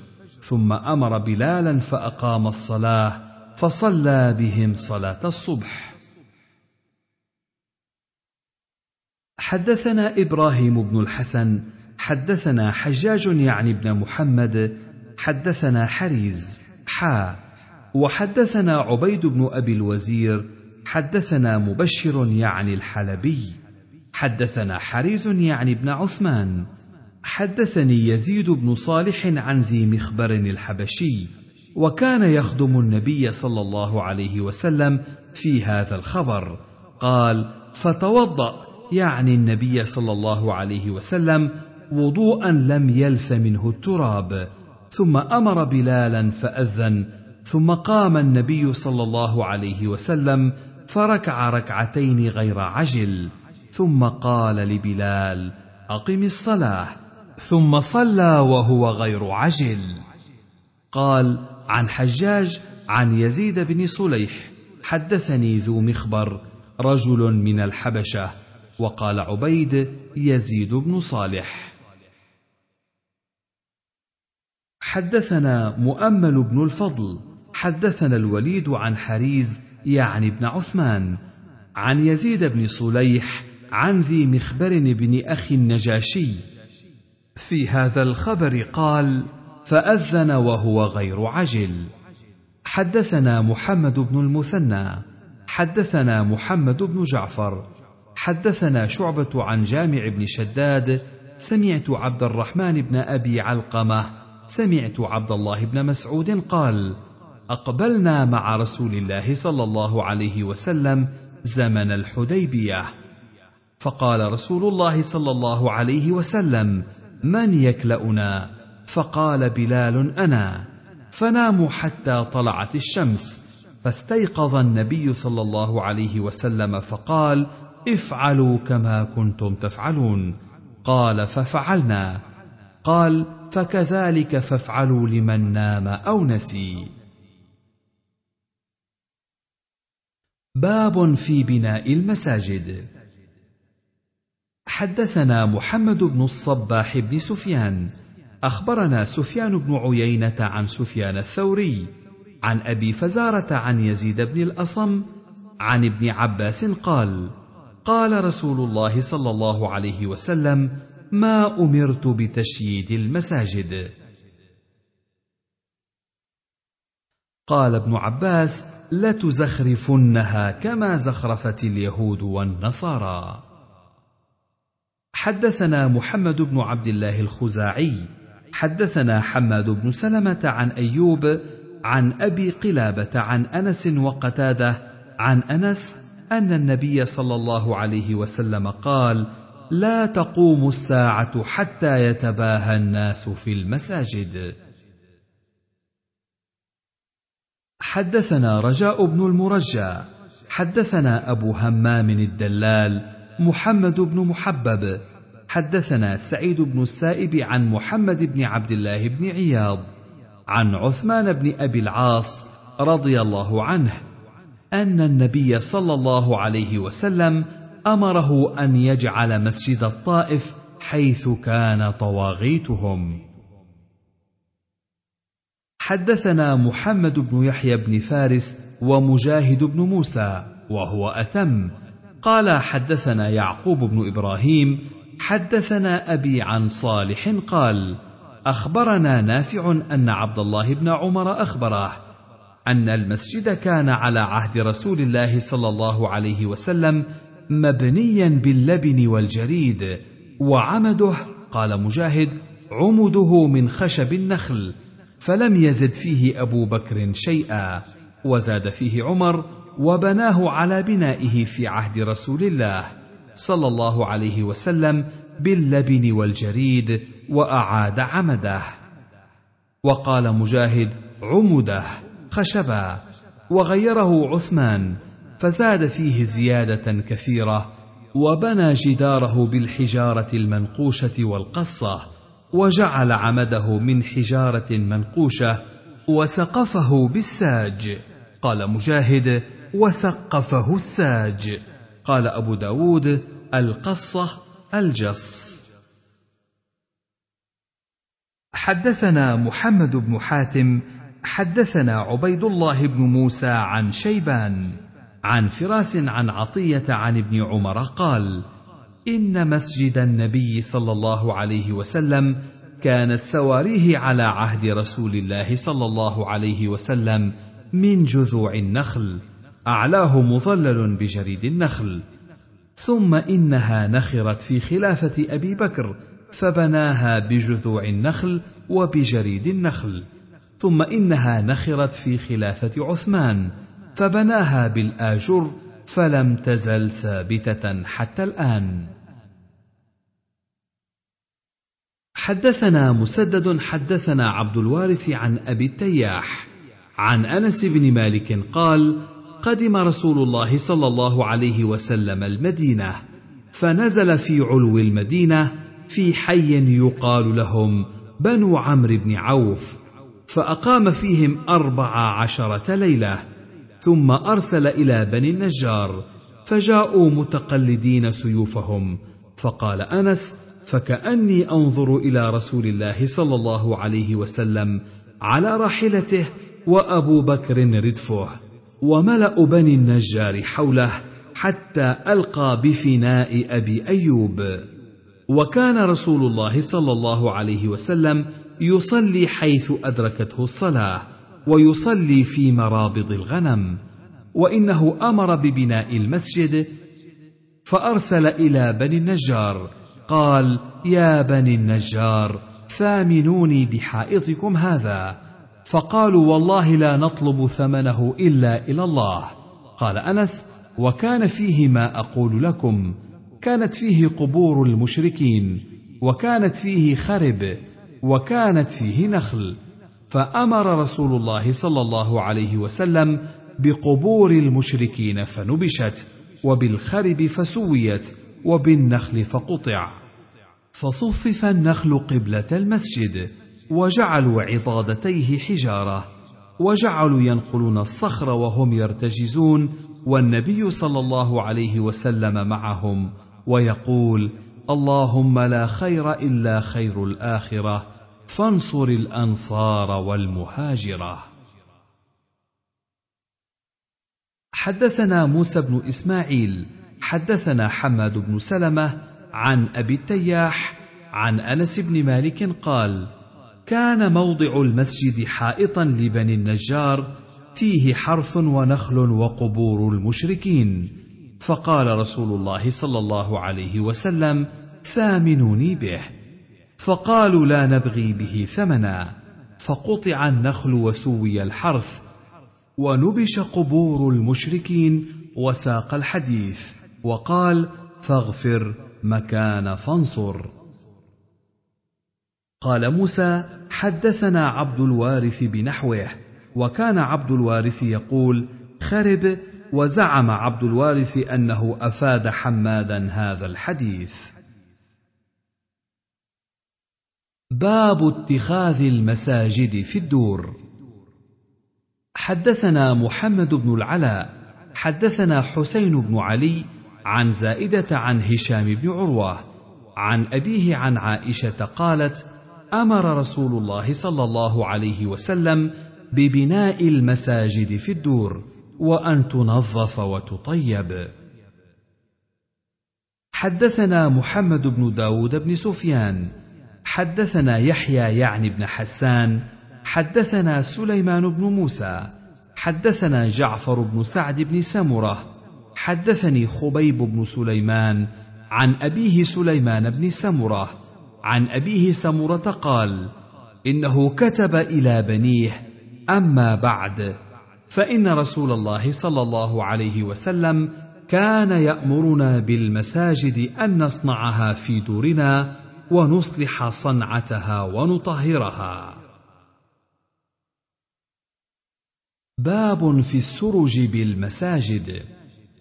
ثم أمر بلالا فأقام الصلاة فصلى بهم صلاة الصبح. حدثنا إبراهيم بن الحسن حدثنا حجاج يعني ابن محمد حدثنا حريز حا وحدثنا عبيد بن أبي الوزير حدثنا مبشر يعني الحلبي. حدثنا حريز يعني ابن عثمان. حدثني يزيد بن صالح عن ذي مخبر الحبشي وكان يخدم النبي صلى الله عليه وسلم في هذا الخبر. قال فتوضا يعني النبي صلى الله عليه وسلم وضوءا لم يلث منه التراب. ثم أمر بلالا فأذن. ثم قام النبي صلى الله عليه وسلم فركع ركعتين غير عجل. ثم قال لبلال أقم الصلاة. ثم صلى وهو غير عجل. قال عن حجاج عن يزيد بن صليح. حدثني ذو مخبر رجل من الحبشة. وقال عبيد يزيد بن صالح. حدثنا مؤمل بن الفضل. حدثنا الوليد عن حريز يعني ابن عثمان. عن يزيد بن صليح عن ذي مخبر بن أخي النجاشي. في هذا الخبر قال فأذن وهو غير عجل. حدثنا محمد بن المثنى حدثنا محمد بن جعفر حدثنا شعبة عن جامع بن شداد سمعت عبد الرحمن بن أبي علقمة سمعت عبد الله بن مسعود قال أقبلنا مع رسول الله صلى الله عليه وسلم زمن الحديبية. فقال رسول الله صلى الله عليه وسلم من يكلأنا؟ فقال بلال أنا. فناموا حتى طلعت الشمس فاستيقظ النبي صلى الله عليه وسلم فقال افعلوا كما كنتم تفعلون. قال ففعلنا. قال فكذلك فافعلوا لمن نام أو نسي. باب في بناء المساجد. حدثنا محمد بن الصباح بن سفيان. أخبرنا سفيان بن عيينة عن سفيان الثوري عن أبي فزارة عن يزيد بن الأصم عن ابن عباس قال قال رسول الله صلى الله عليه وسلم ما أمرت بتشييد المساجد. قال ابن عباس لتزخرفنها كما زخرفت اليهود والنصارى. حدثنا محمد بن عبد الله الخزاعي حدثنا حماد بن سلمة عن أيوب عن أبي قلابة عن أنس وقتادة عن أنس أن النبي صلى الله عليه وسلم قال لا تقوم الساعة حتى يتباهى الناس في المساجد. حدثنا رجاء بن المرجى حدثنا أبو همام الدلال محمد بن محبب. حدثنا سعيد بن السائب عن محمد بن عبد الله بن عياض. عن عثمان بن أبي العاص رضي الله عنه أن النبي صلى الله عليه وسلم أمره أن يجعل مسجد الطائف حيث كان طواغيتهم. حدثنا محمد بن يحيى بن فارس ومجاهد بن موسى وهو أتم. قال حدثنا يعقوب بن إبراهيم حدثنا أبي عن صالح قال أخبرنا نافع أن عبد الله بن عمر أخبره أن المسجد كان على عهد رسول الله صلى الله عليه وسلم مبنيا باللبن والجريد وعمده قال مجاهد عمده من خشب النخل فلم يزد فيه أبو بكر شيئا وزاد فيه عمر وبناه على بنائه في عهد رسول الله صلى الله عليه وسلم باللبن والجريد وأعاد عمده. وقال مجاهد عمده خشبا وغيره عثمان فزاد فيه زيادة كثيرة وبنى جداره بالحجارة المنقوشة والقصة وجعل عمده من حجارة منقوشة وسقفه بالساج. قال مجاهد وسقفه الساج. قال أبو داود القصة الجص. حدثنا محمد بن حاتم حدثنا عبيد الله بن موسى عن شيبان. عن فراس عن عطية عن ابن عمر قال إن مسجد النبي صلى الله عليه وسلم كانت سواريه على عهد رسول الله صلى الله عليه وسلم من جذوع النخل. أعلاه مظلل بجريد النخل. ثم إنها نخرت في خلافة أبي بكر فبناها بجذوع النخل وبجريد النخل. ثم إنها نخرت في خلافة عثمان فبناها بالآجر فلم تزل ثابتة حتى الآن. حدثنا مسدد حدثنا عبد الوارث عن أبي التياح. عن أنس بن مالك قال قدم رسول الله صلى الله عليه وسلم المدينة فنزل في علو المدينة في حي يقال لهم بنو عمرو بن عوف فأقام فيهم أربع عشرة ليلة ثم أرسل إلى بني النجار فجاءوا متقلدين سيوفهم فقال أنس فكأني أنظر إلى رسول الله صلى الله عليه وسلم على راحلته وأبو بكر ردفه. وملأ بني النجار حوله حتى ألقى بفناء أبي أيوب. وكان رسول الله صلى الله عليه وسلم يصلي حيث أدركته الصلاة ويصلي في مرابض الغنم وإنه أمر ببناء المسجد فأرسل إلى بني النجار قال يا بني النجار ثامنوني بحائطكم هذا فقالوا والله لا نطلب ثمنه إلا إلى الله. قال أنس وكان فيه ما أقول لكم. كانت فيه قبور المشركين وكانت فيه خرب وكانت فيه نخل. فأمر رسول الله صلى الله عليه وسلم بقبور المشركين فنبشت وبالخرب فسويت وبالنخل فقطع. فصفف النخل قبلة المسجد وجعلوا عضادتيه حجارة وجعلوا ينقلون الصخر وهم يرتجزون والنبي صلى الله عليه وسلم معهم ويقول اللهم لا خير إلا خير الآخرة فانصر الأنصار والمهاجرة. حدثنا موسى بن إسماعيل حدثنا حماد بن سلمة عن أبي التياح عن أنس بن مالك قال كان موضع المسجد حائطا لبني النجار فيه حرث ونخل وقبور المشركين. فقال رسول الله صلى الله عليه وسلم ثامنوني به. فقالوا لا نبغي به ثمنا. فقطع النخل وسوي الحرث ونبش قبور المشركين وساق الحديث وقال فاغفر مكان فانصر. قال موسى حدثنا عبد الوارث بنحوه وكان عبد الوارث يقول خرب وزعم عبد الوارث أنه أفاد حمادا هذا الحديث. باب اتخاذ المساجد في الدور. حدثنا محمد بن العلاء حدثنا حسين بن علي عن زائدة عن هشام بن عروة عن أبيه عن عائشة قالت أمر رسول الله صلى الله عليه وسلم ببناء المساجد في الدور وأن تنظف وتطيب. حدثنا محمد بن داود بن سفيان حدثنا يحيى يعني بن حسان حدثنا سليمان بن موسى حدثنا جعفر بن سعد بن سمرة حدثني خبيب بن سليمان عن أبيه سليمان بن سمرة عن أبيه سمرة قال إنه كتب إلى بنيه أما بعد فإن رسول الله صلى الله عليه وسلم كان يأمرنا بالمساجد أن نصنعها في دورنا ونصلح صنعتها ونطهرها. باب في السرج بالمساجد.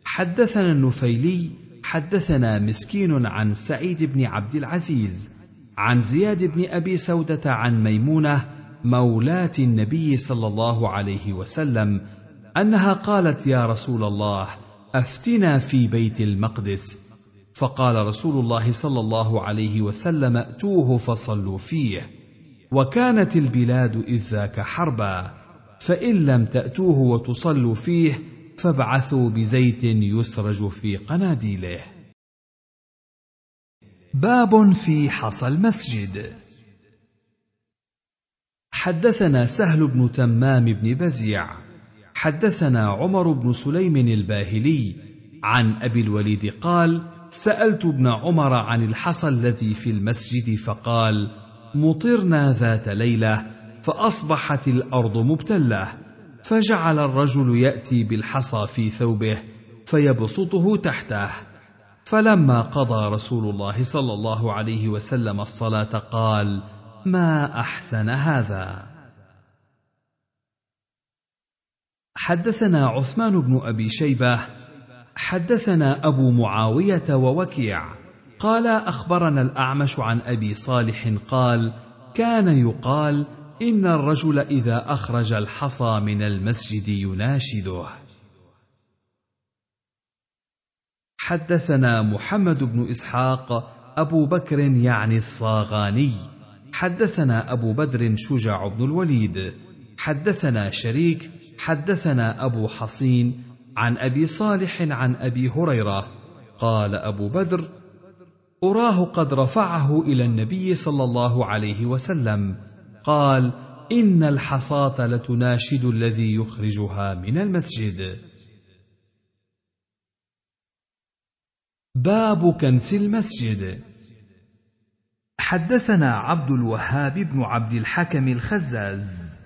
حدثنا النفيلي حدثنا مسكين عن سعيد بن عبد العزيز عن زياد بن أبي سودة عن ميمونة مولاه النبي صلى الله عليه وسلم أنها قالت يا رسول الله أفتنا في بيت المقدس. فقال رسول الله صلى الله عليه وسلم ائتوه فصلوا فيه. وكانت البلاد إذ ذاك حربا فإن لم تأتوه وتصلوا فيه فابعثوا بزيت يسرج في قناديله. باب في حصى المسجد. حدثنا سهل بن تمام بن بزيع. حدثنا عمر بن سليم الباهلي عن أبي الوليد قال سألت ابن عمر عن الحصى الذي في المسجد فقال مطرنا ذات ليلة فأصبحت الأرض مبتلة فجعل الرجل يأتي بالحصى في ثوبه فيبسطه تحته. فلما قضى رسول الله صلى الله عليه وسلم الصلاة قال ما أحسن هذا؟ حدثنا عثمان بن أبي شيبة حدثنا أبو معاوية ووكيع قال أخبرنا الأعمش عن أبي صالح قال كان يقال إن الرجل إذا أخرج الحصى من المسجد يناشده. حدثنا محمد بن إسحاق أبو بكر يعني الصاغاني. حدثنا أبو بدر شجاع بن الوليد. حدثنا شريك. حدثنا أبو حصين عن أبي صالح عن أبي هريرة. قال أبو بدر أراه قد رفعه إلى النبي صلى الله عليه وسلم. قال إن الحصاة لتناشد الذي يخرجها من المسجد. باب كنس المسجد. حدثنا عبد الوهاب بن عبد الحكم الخزاز.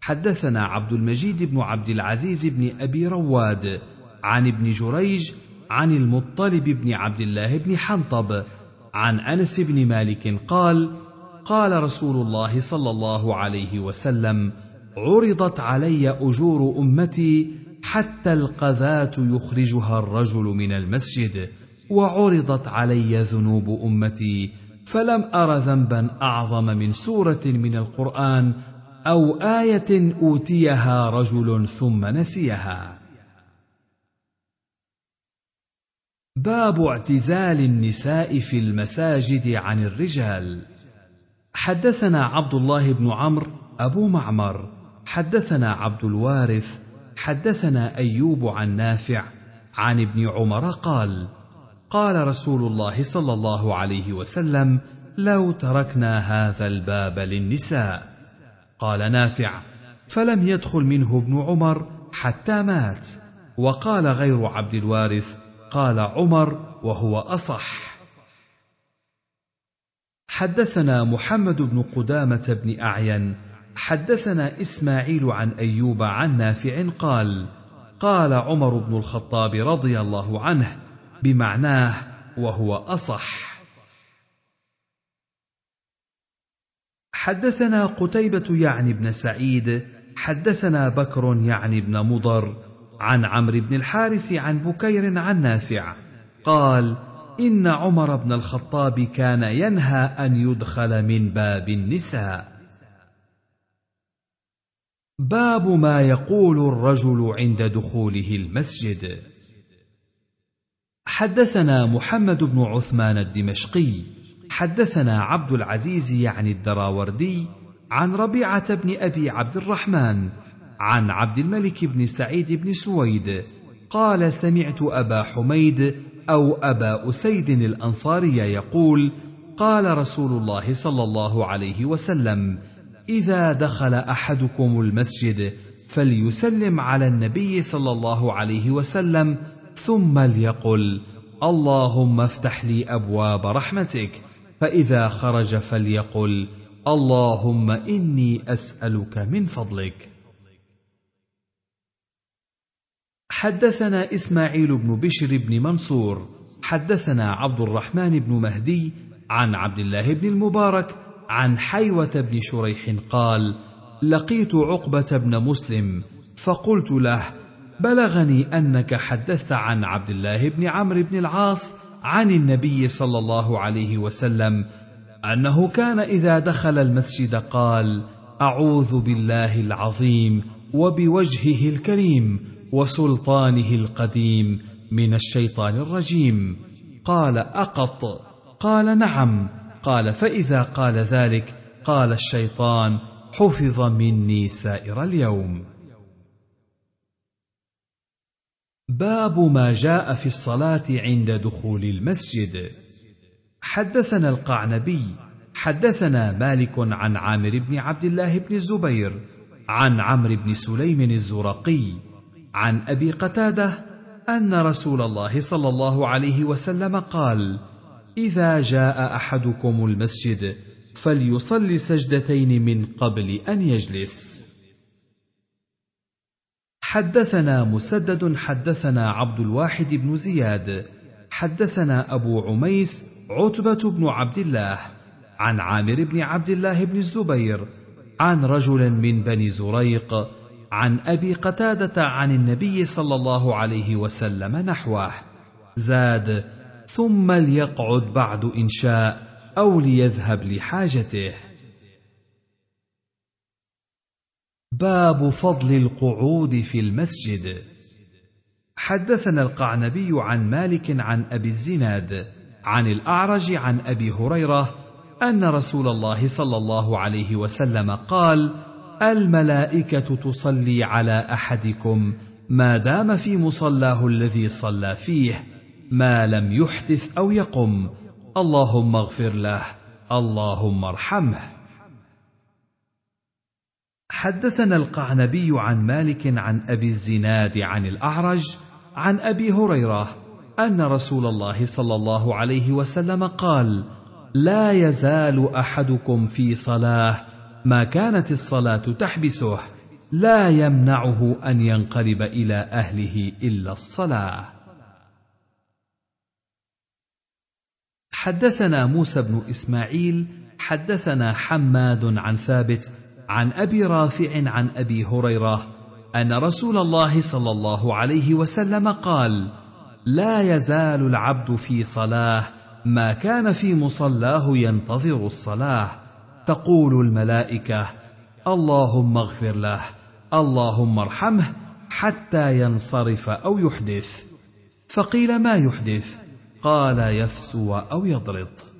حدثنا عبد المجيد بن عبد العزيز بن أبي رواد عن ابن جريج عن المطلب بن عبد الله بن حنطب عن أنس بن مالك قال قال رسول الله صلى الله عليه وسلم عرضت علي أجور أمتي حتى القذاة يخرجها الرجل من المسجد. وعرضت علي ذنوب أمتي فلم أر ذنبا أعظم من سورة من القرآن أو آية أوتيها رجل ثم نسيها. باب اعتزال النساء في المساجد عن الرجال. حدثنا عبد الله بن عمرو أبو معمر. حدثنا عبد الوارث. حدثنا أيوب عن نافع. عن ابن عمر قال قال رسول الله صلى الله عليه وسلم لو تركنا هذا الباب للنساء. قال نافع فلم يدخل منه ابن عمر حتى مات. وقال غير عبد الوارث قال عمر وهو أصح. حدثنا محمد بن قدامة بن أعين. حدثنا إسماعيل عن أيوب عن نافع قال قال عمر بن الخطاب رضي الله عنه بمعناه وهو أصح. حدثنا قتيبة يعني بن سعيد حدثنا بكر يعني بن مضر عن عمرو بن الحارث عن بكير عن نافع قال إن عمر بن الخطاب كان ينهى أن يدخل من باب النساء. باب ما يقول الرجل عند دخوله المسجد. حدثنا محمد بن عثمان الدمشقي حدثنا عبد العزيز يعني الدراوردي عن ربيعة بن أبي عبد الرحمن عن عبد الملك بن سعيد بن سويد قال سمعت أبا حميد أو أبا أسيد الأنصاري يقول قال رسول الله صلى الله عليه وسلم إذا دخل أحدكم المسجد فليسلم على النبي صلى الله عليه وسلم ثم ليقل اللهم افتح لي أبواب رحمتك فإذا خرج فليقل اللهم إني أسألك من فضلك. حدثنا إسماعيل بن بشر بن منصور حدثنا عبد الرحمن بن مهدي عن عبد الله بن المبارك عن حيوة بن شريح قال لقيت عقبة بن مسلم فقلت له بلغني أنك حدثت عن عبد الله بن عمرو بن العاص عن النبي صلى الله عليه وسلم أنه كان إذا دخل المسجد قال أعوذ بالله العظيم وبوجهه الكريم وسلطانه القديم من الشيطان الرجيم قال أقط قال نعم قال فإذا قال ذلك قال الشيطان حفظ مني سائر اليوم باب ما جاء في الصلاة عند دخول المسجد. حدثنا القعنبي حدثنا مالك عن عامر بن عبد الله بن الزبير عن عمرو بن سليم الزرقي عن أبي قتادة أن رسول الله صلى الله عليه وسلم قال إذا جاء أحدكم المسجد فليصل سجدتين من قبل أن يجلس. حدثنا مسدد حدثنا عبد الواحد بن زياد. حدثنا أبو عميس عتبة بن عبد الله عن عامر بن عبد الله بن الزبير عن رجل من بني زريق عن أبي قتادة عن النبي صلى الله عليه وسلم نحوه. زاد ثم ليقعد بعد ان شاء أو ليذهب لحاجته. باب فضل القعود في المسجد. حدثنا القعنبي عن مالك عن أبي الزناد عن الأعرج عن أبي هريرة أن رسول الله صلى الله عليه وسلم قال الملائكة تصلي على أحدكم ما دام في مصلاه الذي صلى فيه ما لم يحدث أو يقم اللهم اغفر له اللهم ارحمه. حدثنا القعنبي عن مالك عن أبي الزناد عن الأعرج عن أبي هريرة أن رسول الله صلى الله عليه وسلم قال لا يزال أحدكم في صلاة ما كانت الصلاة تحبسه لا يمنعه أن ينقلب إلى أهله إلا الصلاة. حدثنا موسى بن إسماعيل حدثنا حماد عن ثابت عن أبي رافع عن أبي هريرة أن رسول الله صلى الله عليه وسلم قال لا يزال العبد في صلاة ما كان في مصلاه ينتظر الصلاة تقول الملائكة اللهم اغفر له اللهم ارحمه حتى ينصرف أو يحدث فقيل ما يحدث؟ قال يفسو أو يضرط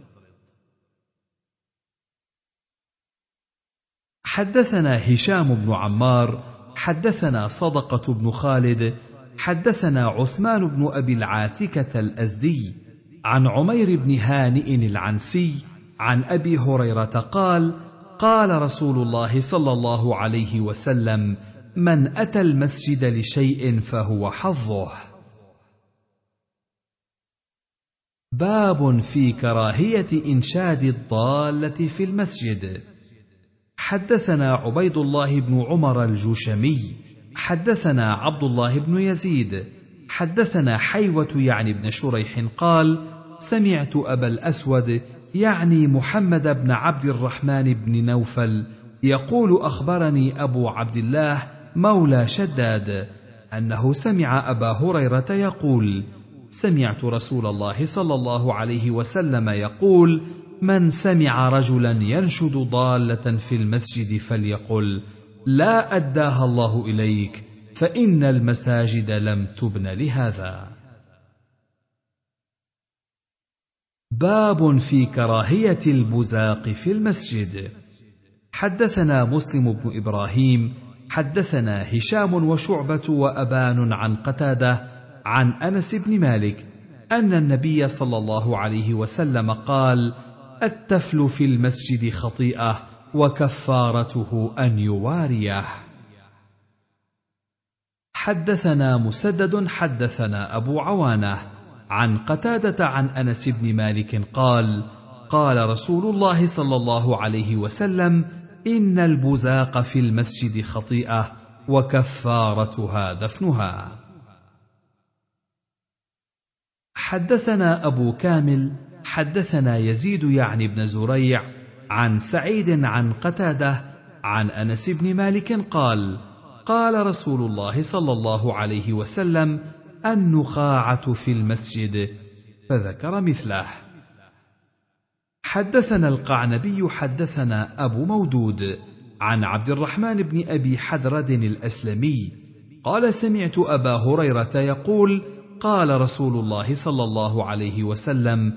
حدثنا هشام بن عمار حدثنا صدقة بن خالد حدثنا عثمان بن أبي العاتكة الأزدي عن عمير بن هانئ العنسي عن أبي هريرة قال قال رسول الله صلى الله عليه وسلم من أتى المسجد لشيء فهو حظه. باب في كراهية إنشاد الضالة في المسجد. حدثنا عبيد الله بن عمر الجوشمي حدثنا عبد الله بن يزيد حدثنا حيوة يعني بن شريح قال سمعت أبا الأسود يعني محمد بن عبد الرحمن بن نوفل يقول أخبرني أبو عبد الله مولى شداد أنه سمع أبا هريرة يقول سمعت رسول الله صلى الله عليه وسلم يقول من سمع رجلا ينشد ضالة في المسجد فليقل لا أداها الله إليك فإن المساجد لم تبن لهذا. باب في كراهية البزاق في المسجد. حدثنا مسلم بن إبراهيم حدثنا هشام وشعبة وأبان عن قتادة عن أنس بن مالك أن النبي صلى الله عليه وسلم قال التفل في المسجد خطيئة وكفارته أن يواريه. حدثنا مسدد حدثنا أبو عوانة عن قتادة عن أنس بن مالك قال قال رسول الله صلى الله عليه وسلم إن البزاق في المسجد خطيئة وكفارتها دفنها. حدثنا أبو كامل حدثنا يزيد يعني بن زريع عن سعيد عن قتادة عن أنس بن مالك قال قال رسول الله صلى الله عليه وسلم النخاعة في المسجد فذكر مثله. حدثنا القعنبي حدثنا أبو مودود عن عبد الرحمن بن أبي حدرد الأسلمي قال سمعت أبا هريرة يقول قال رسول الله صلى الله عليه وسلم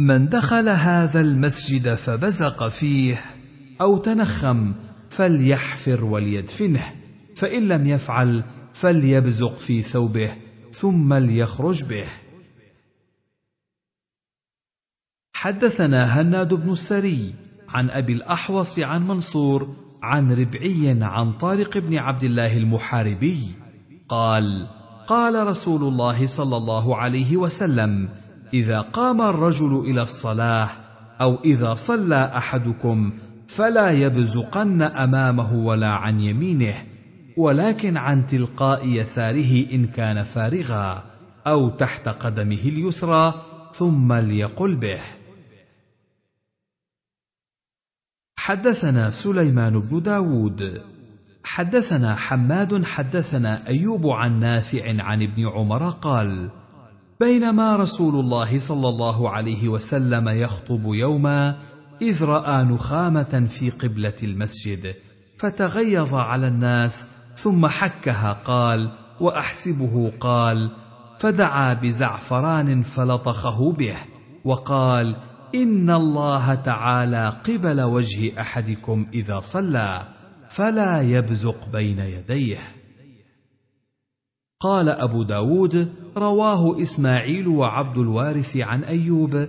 من دخل هذا المسجد فبزق فيه أو تنخم فليحفر وليدفنه فإن لم يفعل فليبزق في ثوبه ثم ليخرج به. حدثنا هناد بن السري عن أبي الأحوص عن منصور عن ربعي عن طارق بن عبد الله المحاربي قال قال رسول الله صلى الله عليه وسلم إذا قام الرجل إلى الصلاة أو إذا صلى أحدكم فلا يبزقن أمامه ولا عن يمينه ولكن عن تلقاء يساره إن كان فارغا أو تحت قدمه اليسرى ثم ليقل به. حدثنا سليمان بن داود. حدثنا حماد حدثنا أيوب عن نافع عن ابن عمر قال بينما رسول الله صلى الله عليه وسلم يخطب يوما إذ رأى نخامة في قبلة المسجد فتغيظ على الناس ثم حكها قال وأحسبه قال فدعا بزعفران فلطخه به وقال إن الله تعالى قبل وجه أحدكم إذا صلى فلا يبزق بين يديه. قال أبو داود رواه إسماعيل وعبد الوارث عن أيوب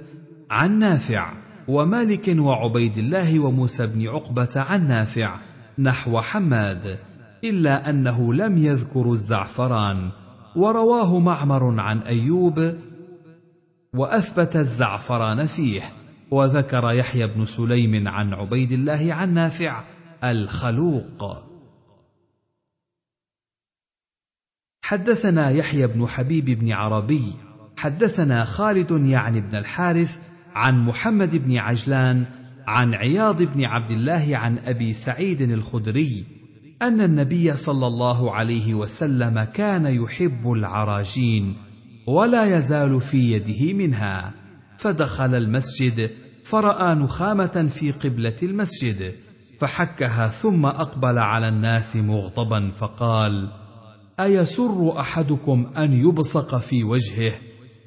عن نافع ومالك وعبيد الله وموسى بن عقبة عن نافع نحو حماد إلا أنه لم يذكر الزعفران. ورواه معمر عن أيوب وأثبت الزعفران فيه. وذكر يحيى بن سليم عن عبيد الله عن نافع الخلوق. حدثنا يحيى بن حبيب بن عربي حدثنا خالد يعني بن الحارث عن محمد بن عجلان عن عياض بن عبد الله عن أبي سعيد الخدري أن النبي صلى الله عليه وسلم كان يحب العراجين ولا يزال في يده منها فدخل المسجد فرأى نخامة في قبلة المسجد فحكها ثم أقبل على الناس مغضبا فقال أيسر أحدكم أن يبصق في وجهه؟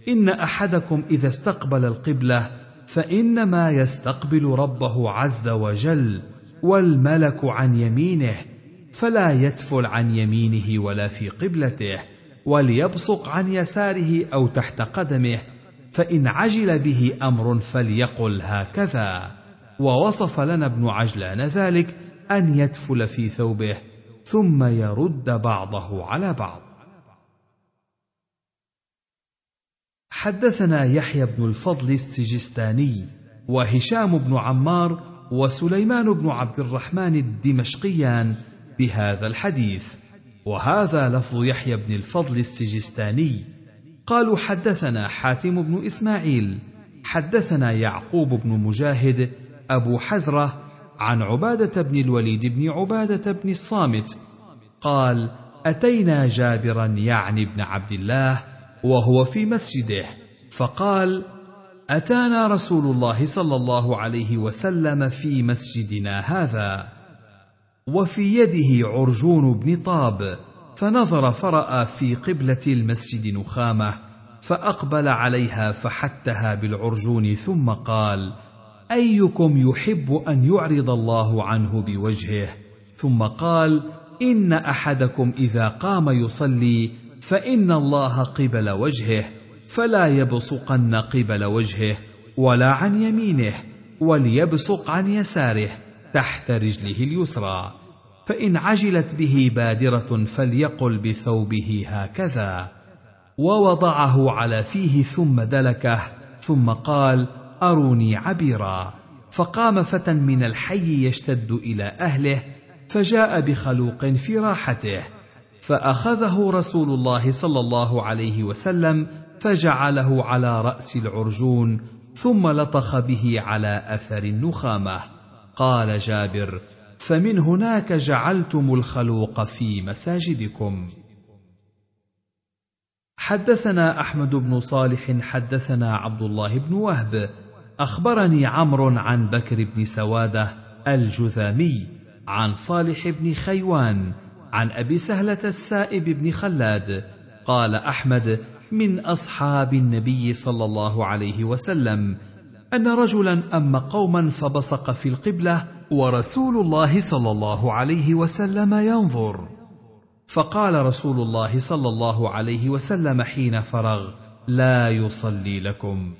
إن أحدكم إذا استقبل القبلة فإنما يستقبل ربه عز وجل والملك عن يمينه فلا يتفل عن يمينه ولا في قبلته وليبصق عن يساره أو تحت قدمه فإن عجل به أمر فليقل هكذا. ووصف لنا ابن عجلان ذلك أن يتفل في ثوبه. ثم يرد بعضه على بعض. حدثنا يحيى بن الفضل السجستاني وهشام بن عمار وسليمان بن عبد الرحمن الدمشقيان بهذا الحديث. وهذا لفظ يحيى بن الفضل السجستاني. قالوا حدثنا حاتم بن إسماعيل حدثنا يعقوب بن مجاهد أبو حزرة عن عبادة بن الوليد بن عبادة بن الصامت قال أتينا جابرا يعني ابن عبد الله وهو في مسجده فقال أتانا رسول الله صلى الله عليه وسلم في مسجدنا هذا وفي يده عرجون بن طاب فنظر فرأى في قبلة المسجد نخامة فأقبل عليها فحتها بالعرجون ثم قال أيكم يحب أن يعرض الله عنه بوجهه؟ ثم قال إن أحدكم إذا قام يصلي فإن الله قبل وجهه فلا يبصقن قبل وجهه ولا عن يمينه وليبصق عن يساره تحت رجله اليسرى. فإن عجلت به بادرة فليقل بثوبه هكذا. ووضعه على فيه ثم دلكه ثم قال أروني عبيرا. فقام فتى من الحي يشتد إلى أهله فجاء بخلوق في راحته. فأخذه رسول الله صلى الله عليه وسلم فجعله على رأس العرجون ثم لطخ به على أثر النخامة. قال جابر فمن هناك جعلتم الخلوق في مساجدكم. حدثنا أحمد بن صالح حدثنا عبد الله بن وهب أخبرني عمرو عن بكر بن سوادة الجذامي عن صالح بن خيوان عن أبي سهلة السائب بن خلاد قال أحمد من أصحاب النبي صلى الله عليه وسلم أن رجلا اما قوما فبصق في القبلة ورسول الله صلى الله عليه وسلم ينظر. فقال رسول الله صلى الله عليه وسلم حين فرغ لا يصلي لكم.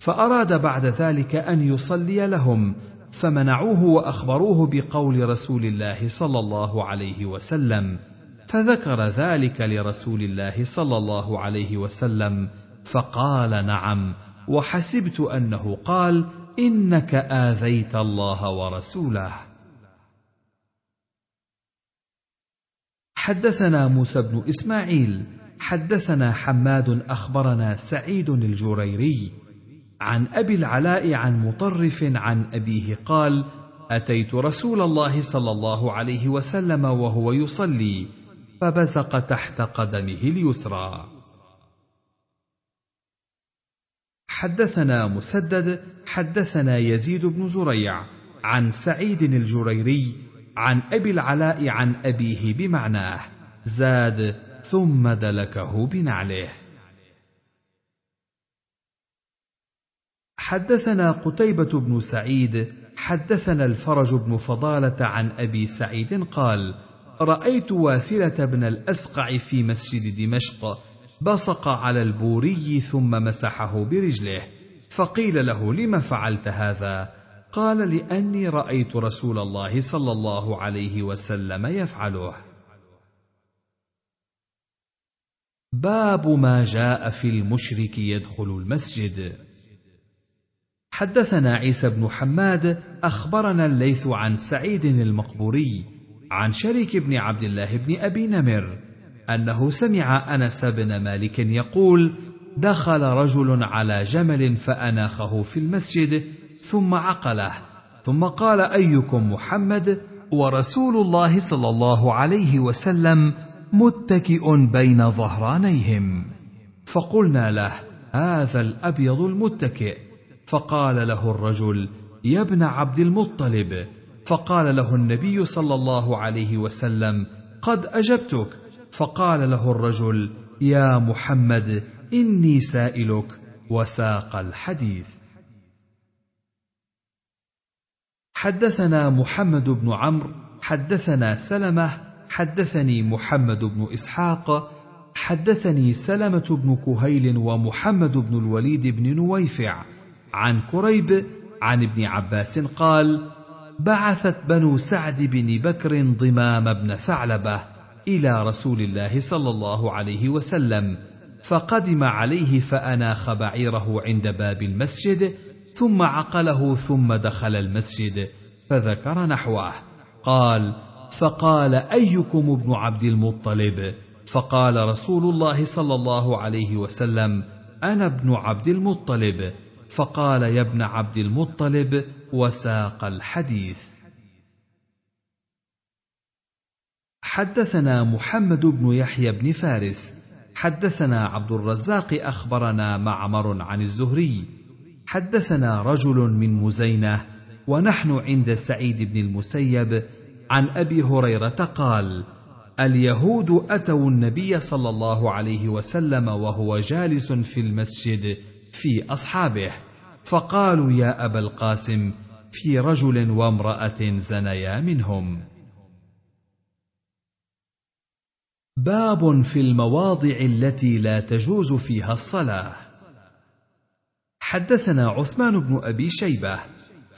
فأراد بعد ذلك أن يصلي لهم فمنعوه وأخبروه بقول رسول الله صلى الله عليه وسلم. فذكر ذلك لرسول الله صلى الله عليه وسلم فقال نعم. وحسبت أنه قال إنك آذيت الله ورسوله. حدثنا موسى بن إسماعيل حدثنا حماد أخبرنا سعيد الجريري عن أبي العلاء عن مطرف عن أبيه قال أتيت رسول الله صلى الله عليه وسلم وهو يصلي فبزق تحت قدمه اليسرى. حدثنا مسدد حدثنا يزيد بن زريع عن سعيد الجريري عن أبي العلاء عن أبيه بمعناه زاد ثم دلكه بنعله. حدثنا قتيبة بن سعيد حدثنا الفرج بن فضالة عن أبي سعيد قال: رأيت واثلة بن الأسقع في مسجد دمشق بصق على البوري ثم مسحه برجله، فقيل له: لم فعلت هذا؟ قال: لأني رأيت رسول الله صلى الله عليه وسلم يفعله. باب ما جاء في المشرك يدخل المسجد حدثنا عيسى بن حماد أخبرنا الليث عن سعيد المقبوري عن شريك بن عبد الله بن أبي نمر أنه سمع أنس بن مالك يقول دخل رجل على جمل فأناخه في المسجد ثم عقله ثم قال أيكم محمد؟ ورسول الله صلى الله عليه وسلم متكئ بين ظهرانيهم. فقلنا له هذا الأبيض المتكئ. فقال له الرجل يا ابن عبد المطلب. فقال له النبي صلى الله عليه وسلم قد أجبتك. فقال له الرجل يا محمد إني سائلك. وساق الحديث. حدثنا محمد بن عمرو حدثنا سلمة حدثني محمد بن إسحاق حدثني سلمة بن كهيل ومحمد بن الوليد بن نويفع. عن كريب عن ابن عباس قال بعثت بنو سعد بن بكر ضمام بن ثعلبة إلى رسول الله صلى الله عليه وسلم فقدم عليه فأناخ بعيره عند باب المسجد ثم عقله ثم دخل المسجد فذكر نحوه. قال فقال أيكم ابن عبد المطلب؟ فقال رسول الله صلى الله عليه وسلم أنا ابن عبد المطلب. فقال يا ابن عبد المطلب وساق الحديث. حدثنا محمد بن يحيى بن فارس. حدثنا عبد الرزاق أخبرنا معمر عن الزهري. حدثنا رجل من مزينة ونحن عند سعيد بن المسيب عن أبي هريرة قال اليهود أتوا النبي صلى الله عليه وسلم وهو جالس في المسجد في أصحابه. فقالوا يا أبا القاسم في رجل وامرأة زنيا منهم. باب في المواضع التي لا تجوز فيها الصلاة. حدثنا عثمان بن أبي شيبة.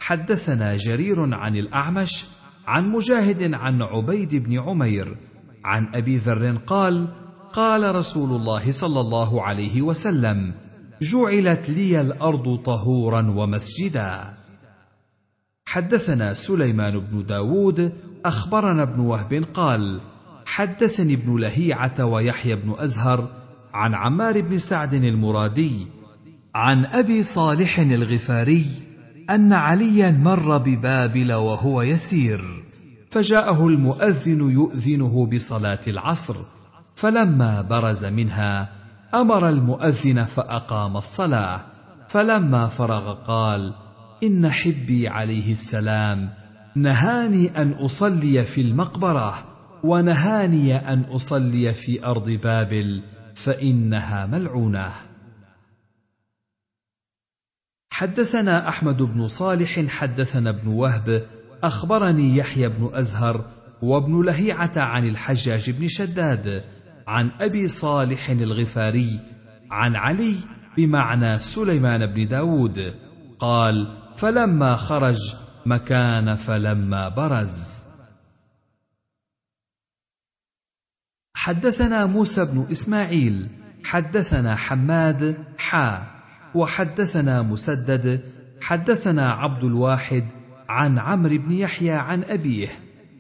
حدثنا جرير عن الأعمش عن مجاهد عن عبيد بن عمير عن أبي ذر قال قال رسول الله صلى الله عليه وسلم جعلت لي الأرض طهورا ومسجدا. حدثنا سليمان بن داود اخبرنا ابن وهب قال حدثني ابن لهيعه ويحيى بن ازهر عن عمار بن سعد المرادي عن ابي صالح الغفاري ان عليا مر ببابل وهو يسير. فجاءه المؤذن يؤذنه بصلاه العصر فلما برز منها أمر المؤذن فأقام الصلاة. فلما فرغ قال إن حبي عليه السلام نهاني أن أصلي في المقبرة ونهاني أن أصلي في أرض بابل فإنها ملعونة. حدثنا أحمد بن صالح حدثنا ابن وهب أخبرني يحيى بن أزهر وابن لهيعة عن الحجاج بن شداد عن أبي صالح الغفاري عن علي بمعنى سليمان بن داود قال فلما خرج مكان فلما برز. حدثنا موسى بن إسماعيل حدثنا حماد حا وحدثنا مسدد حدثنا عبد الواحد عن عمرو بن يحيى عن أبيه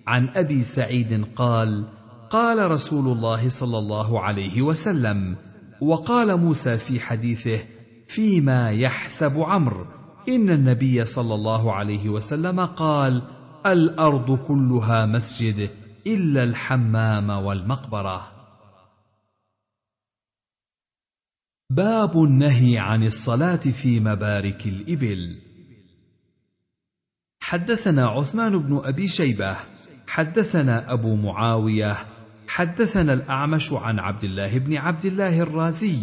عن أبي سعيد قال قال رسول الله صلى الله عليه وسلم وقال موسى في حديثه فيما يحسب عمرو إن النبي صلى الله عليه وسلم قال الأرض كلها مسجد إلا الحمام والمقبرة. باب النهي عن الصلاة في مبارك الإبل. حدثنا عثمان بن أبي شيبة حدثنا أبو معاوية حدثنا الأعمش عن عبد الله بن عبد الله الرازي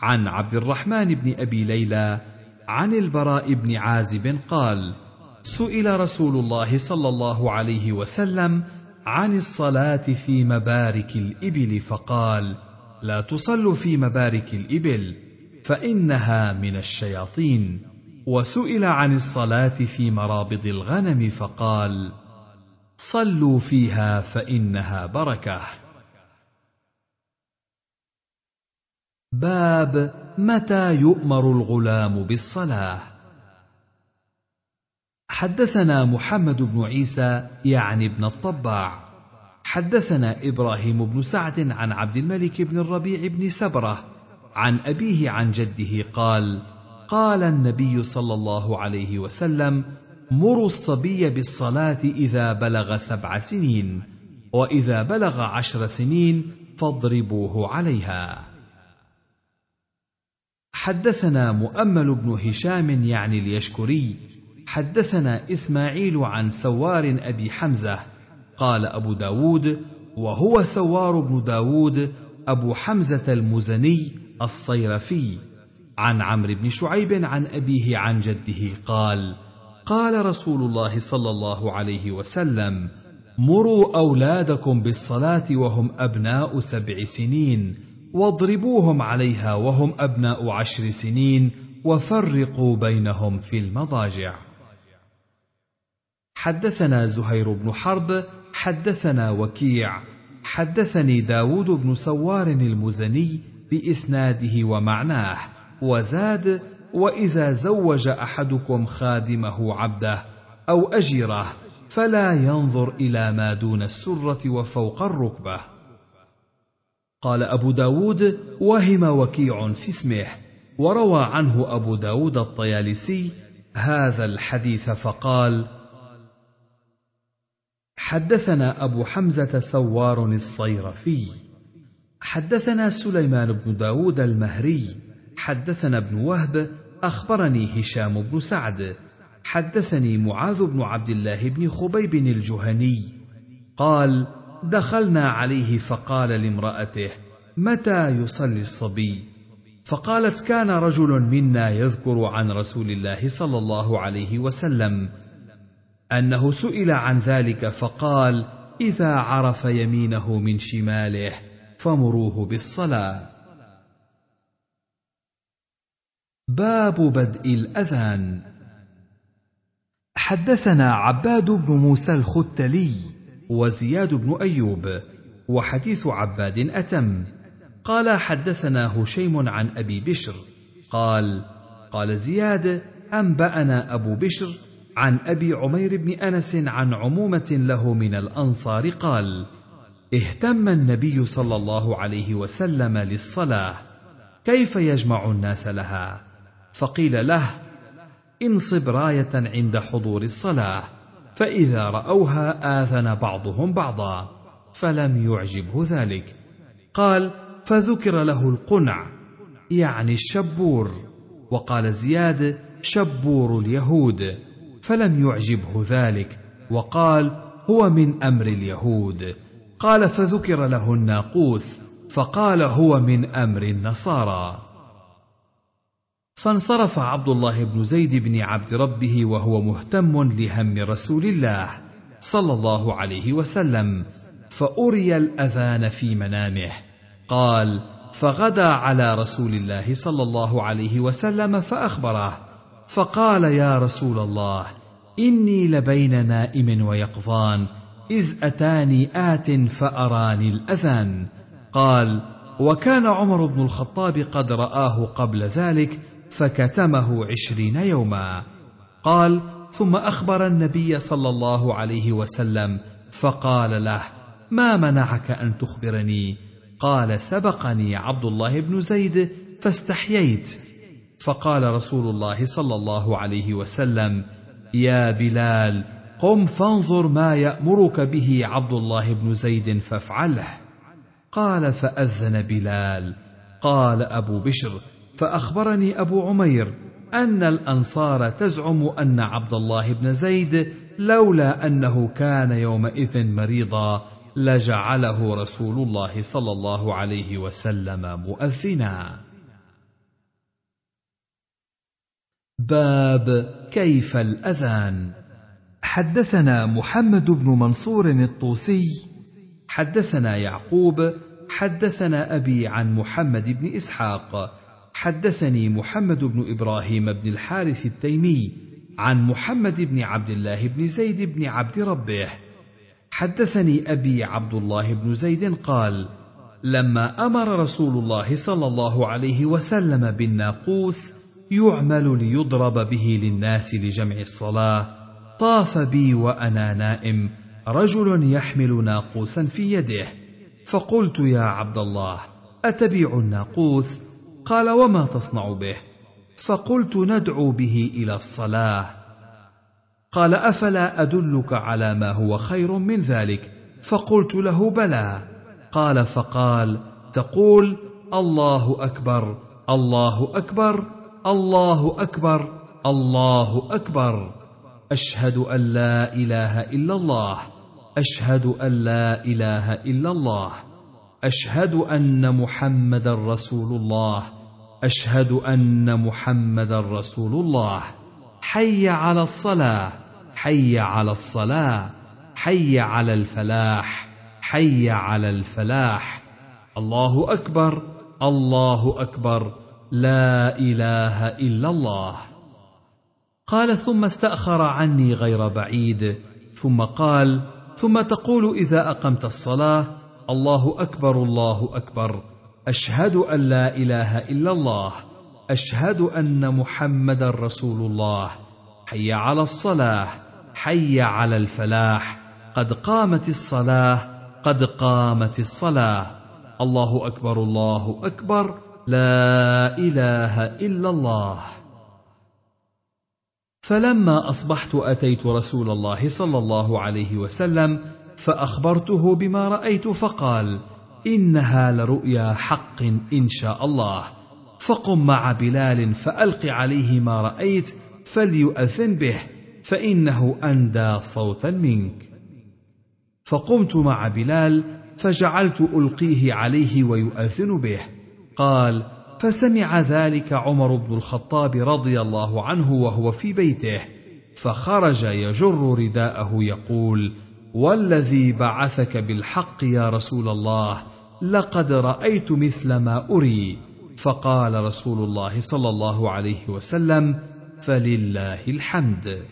عن عبد الرحمن بن أبي ليلى عن البراء بن عازب قال سئل رسول الله صلى الله عليه وسلم عن الصلاة في مبارك الإبل فقال لا تصلوا في مبارك الإبل فإنها من الشياطين. وسئل عن الصلاة في مرابض الغنم فقال صلوا فيها فإنها بركة. باب متى يؤمر الغلام بالصلاة. حدثنا محمد بن عيسى يعني ابن الطباع. حدثنا إبراهيم بن سعد عن عبد الملك بن الربيع بن سبرة عن أبيه عن جده قال قال النبي صلى الله عليه وسلم مروا الصبي بالصلاة إذا بلغ سبع سنين وإذا بلغ عشر سنين فاضربوه عليها. حدثنا مؤمل بن هشام يعني اليشكري حدثنا إسماعيل عن سوار أبي حمزة قال أبو داود وهو سوار بن داود أبو حمزة المزني الصيرفي عن عمرو بن شعيب عن أبيه عن جده قال قال رسول الله صلى الله عليه وسلم مروا أولادكم بالصلاة وهم أبناء سبع سنين واضربوهم عليها وهم أبناء عشر سنين وفرقوا بينهم في المضاجع. حدثنا زهير بن حرب حدثنا وكيع حدثني داود بن سوار المزني بإسناده ومعناه وزاد وإذا زوج أحدكم خادمه عبده أو أجيره فلا ينظر إلى ما دون السرة وفوق الركبة. قال أبو داود وهم وكيع في اسمه. وروى عنه أبو داود الطيالسي هذا الحديث فقال حدثنا أبو حمزة سوار الصيرفي حدثنا سليمان بن داود المهري حدثنا ابن وهب أخبرني هشام بن سعد. حدثني معاذ بن عبد الله بن خبيب الجهني. قال دخلنا عليه فقال لامرأته متى يصلي الصبي؟ فقالت كان رجل منا يذكر عن رسول الله صلى الله عليه وسلم. أنه سئل عن ذلك فقال إذا عرف يمينه من شماله فمروه بالصلاة. باب بدء الأذان. حدثنا عباد بن موسى الختلي وزياد بن أيوب وحديث عباد أتم. قال حدثنا هشيم عن أبي بشر. قال قال زياد أنبأنا أبو بشر عن أبي عمير بن أنس عن عمومة له من الأنصار قال اهتم النبي صلى الله عليه وسلم للصلاة كيف يجمع الناس لها؟ فقيل له انصب راية عند حضور الصلاة فإذا رأوها آذن بعضهم بعضا فلم يعجبه ذلك. قال فذكر له القنع يعني الشبور. وقال زياد شبور اليهود. فلم يعجبه ذلك وقال هو من أمر اليهود. قال فذكر له الناقوس فقال هو من أمر النصارى. فانصرف عبد الله بن زيد بن عبد ربه وهو مهتم لهم رسول الله صلى الله عليه وسلم فأري الأذان في منامه. قال فغدا على رسول الله صلى الله عليه وسلم فأخبره فقال يا رسول الله إني لبين نائم ويقظان إذ أتاني آت فأراني الأذان. قال وكان عمر بن الخطاب قد رآه قبل ذلك فكتمه عشرين يوما. قال ثم أخبر النبي صلى الله عليه وسلم فقال له ما منعك أن تخبرني؟ قال سبقني عبد الله بن زيد فاستحييت. فقال رسول الله صلى الله عليه وسلم يا بلال قم فانظر ما يأمرك به عبد الله بن زيد فافعله. قال فأذن بلال. قال أبو بشر فأخبرني أبو عمير أن الأنصار تزعم أن عبد الله بن زيد لولا أنه كان يومئذ مريضا لجعله رسول الله صلى الله عليه وسلم مؤذنا. باب كيف الأذان. حدثنا محمد بن منصور الطوسي حدثنا يعقوب حدثنا أبي عن محمد بن إسحاق حدثني محمد بن إبراهيم بن الحارث التيمي عن محمد بن عبد الله بن زيد بن عبد ربه. حدثني أبي عبد الله بن زيد قال لما أمر رسول الله صلى الله عليه وسلم بالناقوس يعمل ليضرب به للناس لجمع الصلاة. طاف بي وأنا نائم رجل يحمل ناقوسا في يده. فقلت يا عبد الله أتبيع الناقوس؟ قال وما تصنع به؟ فقلت ندعو به إلى الصلاة. قال أفلا أدلك على ما هو خير من ذلك؟ فقلت له بلى. قال فقال تقول الله أكبر الله أكبر الله أكبر الله أكبر. أشهد أن لا إله إلا الله. أشهد أن لا إله إلا الله. أشهد أن محمدا رسول الله. أشهد أن محمدا رسول الله. حي على الصلاة. حي على الصلاة. حي على الفلاح. حي على الفلاح. الله أكبر. الله أكبر. لا إله إلا الله. قال ثم استأخر عني غير بعيد. ثم قال ثم تقول إذا أقمت الصلاة. الله أكبر الله أكبر. أشهد أن لا إله إلا الله. أشهد أن محمدا رسول الله. حي على الصلاة. حي على الفلاح. قد قامت الصلاة. قد قامت الصلاة. الله أكبر الله أكبر. لا إله إلا الله. فلما أصبحت أتيت رسول الله صلى الله عليه وسلم فأخبرته بما رأيت فقال إنها لرؤيا حق إن شاء الله. فقم مع بلال فألق عليه ما رأيت فليؤذن به فإنه أندى صوتا منك. فقمت مع بلال فجعلت ألقيه عليه ويؤذن به. قال فسمع ذلك عمر بن الخطاب رضي الله عنه وهو في بيته فخرج يجر رداءه يقول والذي بعثك بالحق يا رسول الله لقد رأيت مثل ما أري. فقال رسول الله صلى الله عليه وسلم فلله الحمد.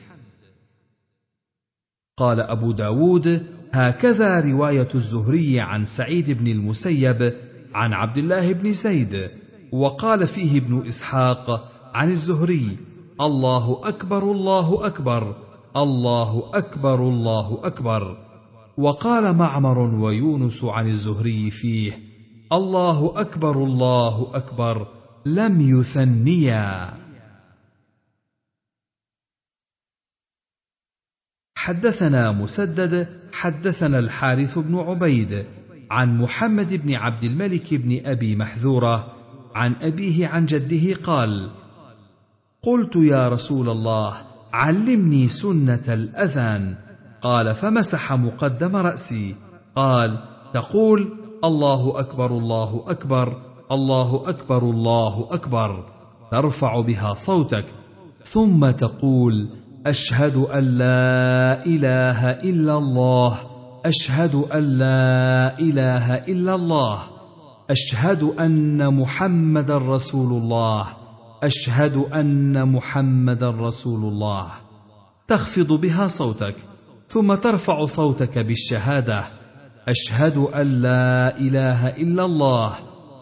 قال أبو داود هكذا رواية الزهري عن سعيد بن المسيب عن عبد الله بن زيد وقال فيه ابن إسحاق عن الزهري الله أكبر الله أكبر. الله أكبر الله أكبر. وقال معمر ويونس عن الزهري فيه الله أكبر الله أكبر. لم يثنيا. حدثنا مسدد حدثنا الحارث بن عبيد عن محمد بن عبد الملك بن أبي محذورة عن أبيه عن جده قال قلت يا رسول الله علمني سنة الأذان. قال فمسح مقدم رأسي. قال تقول الله أكبر الله أكبر الله أكبر الله أكبر. ترفع بها صوتك. ثم تقول أشهد أن لا إله إلا الله. أشهد أن لا إله إلا الله. أشهد أن محمدا رسول الله. أشهد أن محمدا رسول الله. تخفض بها صوتك ثم ترفع صوتك بالشهادة. أشهد أن لا إله إلا الله.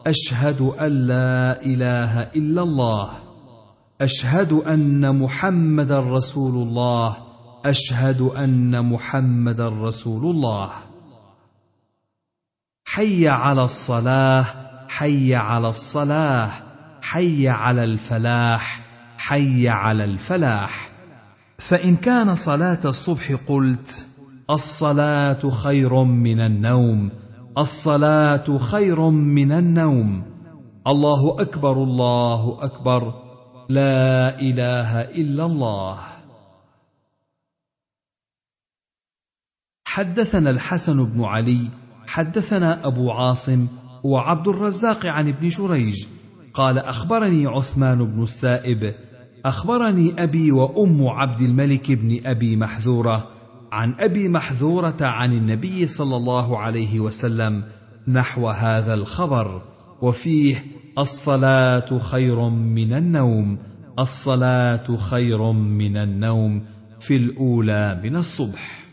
أشهد أن لا إله إلا الله. أشهد أن محمدا رسول الله. أشهد أن محمدا رسول الله. حي على الصلاة حي على الصلاة. حي على الفلاح حي على الفلاح. فإن كان صلاة الصبح قلت الصلاة خير من النوم الصلاة خير من النوم. الله أكبر الله أكبر. لا إله إلا الله. حدثنا الحسن بن علي حدثنا أبو عاصم وعبد الرزاق عن ابن جريج قال أخبرني عثمان بن السائب. أخبرني أبي وأم عبد الملك بن أبي محذورة عن أبي محذورة عن النبي صلى الله عليه وسلم نحو هذا الخبر. وفيه الصلاة خير من النوم. الصلاة خير من النوم في الأولى من الصبح.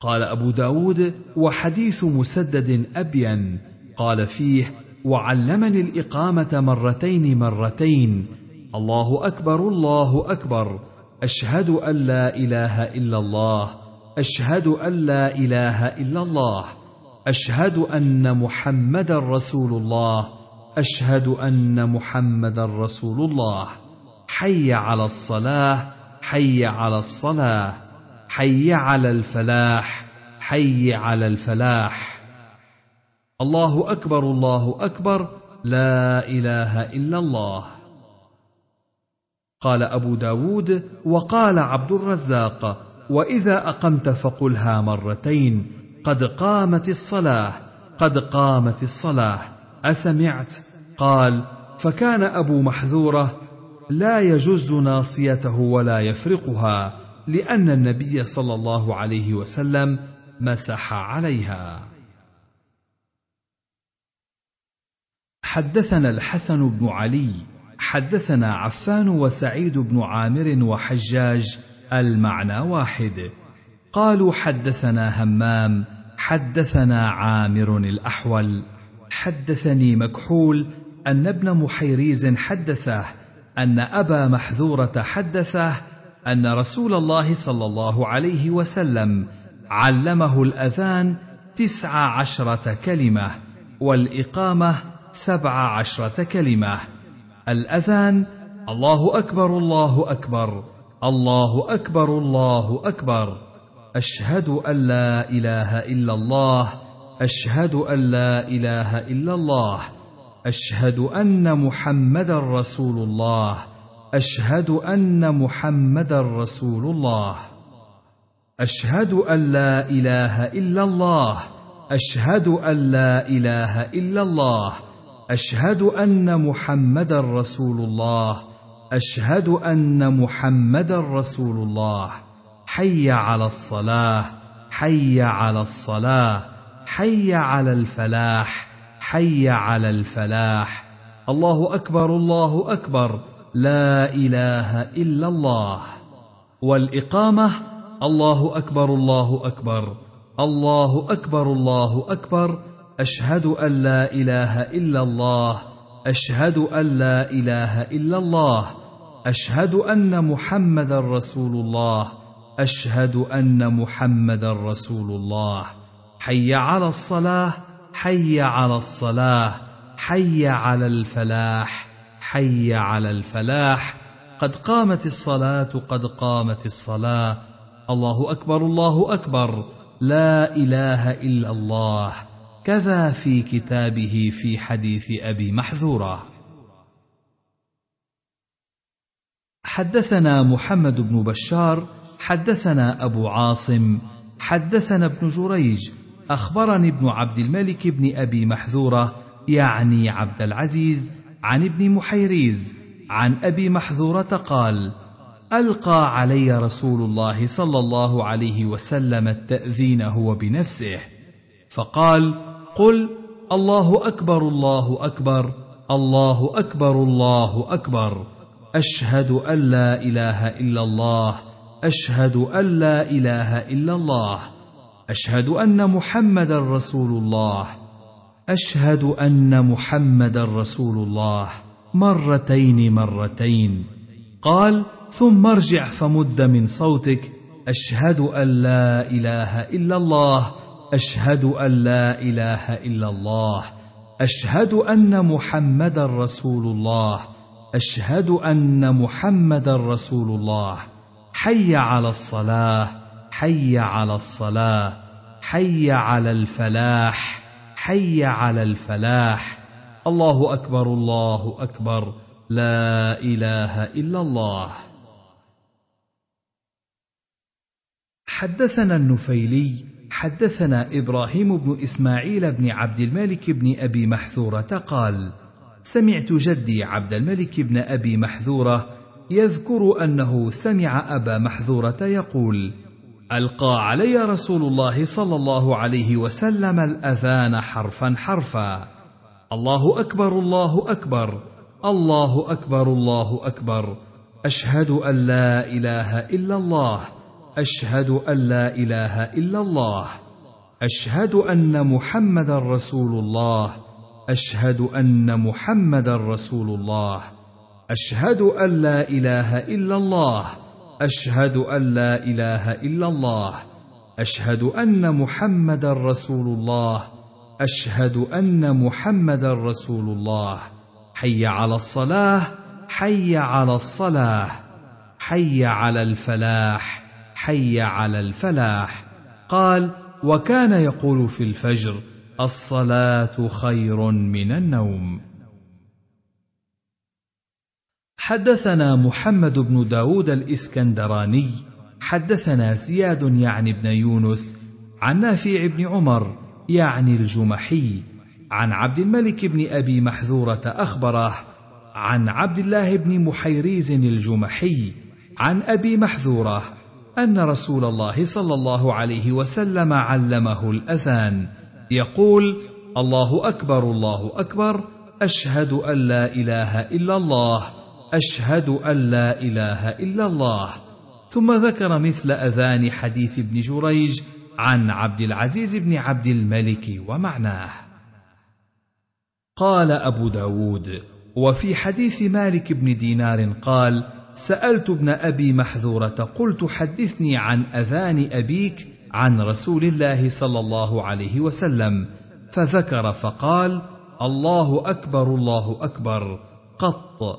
قال أبو داود وحديث مسدد أبين قال فيه وعلمني الإقامة مرتين مرتين الله أكبر الله أكبر أشهد أن لا إله إلا الله أشهد أن لا إله إلا الله أشهد أن محمدا رسول الله أشهد أن محمدا رسول الله حي على الصلاة حي على الصلاة حي على الفلاح حي على الفلاح. الله أكبر الله أكبر لا إله إلا الله. قال أبو داود وقال عبد الرزاق وإذا أقمت فقلها مرتين قد قامت الصلاة قد قامت الصلاة. أسمعت؟ قال فكان أبو محذورة لا يجز ناصيته ولا يفرقها لأن النبي صلى الله عليه وسلم مسح عليها. حدثنا الحسن بن علي حدثنا عفان وسعيد بن عامر وحجاج المعنى واحد. قالوا حدثنا همام حدثنا عامر الأحول. حدثني مكحول أن ابن محيريز حدثه أن أبا محذورة حدثه أن رسول الله صلى الله عليه وسلم علمه الأذان تسع عشرة كلمة والإقامة سبع عشرة كلمة. الأذان الله أكبر الله أكبر الله أكبر الله أكبر. أشهد أن لا إله إلا الله أشهد أن لا إله إلا الله. أشهد أن محمدا رسول الله أشهد أن محمدا رسول الله. أشهد أن لا إله إلا الله أشهد أن لا إله إلا الله. أشهد أن محمدا رسول الله. أشهد أن محمدا رسول الله. حي على الصلاة. حي على الصلاة. حي على الفلاح. حي على الفلاح. الله أكبر الله أكبر. لا إله إلا الله. والإقامة الله أكبر الله أكبر. الله أكبر الله أكبر. أشهد أن لا إله إلا الله. أشهد أن لا إله إلا الله. أشهد أن محمدا رسول الله. أشهد أن محمدا رسول الله. حي على الصلاة. حي على الصلاة. حي على الفلاح. حي على الفلاح. قد قامت الصلاة قد قامت الصلاة. الله أكبر الله أكبر. لا إله إلا الله. كذا في كتابه في حديث أبي محذورة. حدثنا محمد بن بشار حدثنا أبو عاصم حدثنا ابن جريج أخبرني ابن عبد الملك بن أبي محذورة يعني عبد العزيز عن ابن محيريز عن أبي محذورة قال ألقى علي رسول الله صلى الله عليه وسلم التاذين هو بنفسه فقال قل الله أكبر الله أكبر الله أكبر الله أكبر. أشهد أن لا إله إلا الله أشهد أن لا إله إلا الله. أشهد أن محمدا رسول الله. أشهد أن محمدا رسول الله. مرتين مرتين. قال ثم ارجع فمد من صوتك. أشهد أن لا إله إلا الله. أشهد أن لا إله إلا الله. أشهد أن محمدا رسول الله. أشهد أن محمدا رسول الله. حي على الصلاة. حي على الصلاة. حي على الفلاح. حي على الفلاح. الله أكبر الله أكبر. لا إله إلا الله. حدثنا النفيلي حدثنا إبراهيم بن إسماعيل بن عبد الملك بن أبي محذورة قال سمعت جدي عبد الملك بن أبي محذورة يذكر أنه سمع أبا محذورة يقول ألقى علي رسول الله صلى الله عليه وسلم الأذان حرفا حرفا. الله أكبر الله أكبر الله أكبر الله أكبر. أشهد أن لا إله إلا الله. أشهد أن لا إله إلا الله. أشهد أن محمدا رسول الله. أشهد أن محمدا رسول الله. أشهد أن لا إله إلا الله. أشهد أن لا إله إلا الله. أشهد أن محمدا رسول الله. أشهد أن محمدا رسول الله. حي على الصلاة. حي على الصلاة. حي على الفلاح. حي على الفلاح. قال وكان يقول في الفجر الصلاة خير من النوم. حدثنا محمد بن داود الإسكندراني حدثنا زياد يعني بن يونس عن نافع بن عمر يعني الجمحي عن عبد الملك بن أبي محذورة أخبره عن عبد الله بن محيريز الجمحي عن أبي محذورة أن رسول الله صلى الله عليه وسلم علمه الأذان. يقول الله أكبر الله أكبر أشهد أن لا إله إلا الله أشهد أن لا إله إلا الله. ثم ذكر مثل أذان حديث ابن جريج عن عبد العزيز بن عبد الملك ومعناه. قال أبو داود وفي حديث مالك بن دينار قال سألت ابن أبي محذورة قلت حدثني عن أذان أبيك عن رسول الله صلى الله عليه وسلم. فذكر فقال الله أكبر الله أكبر. قط.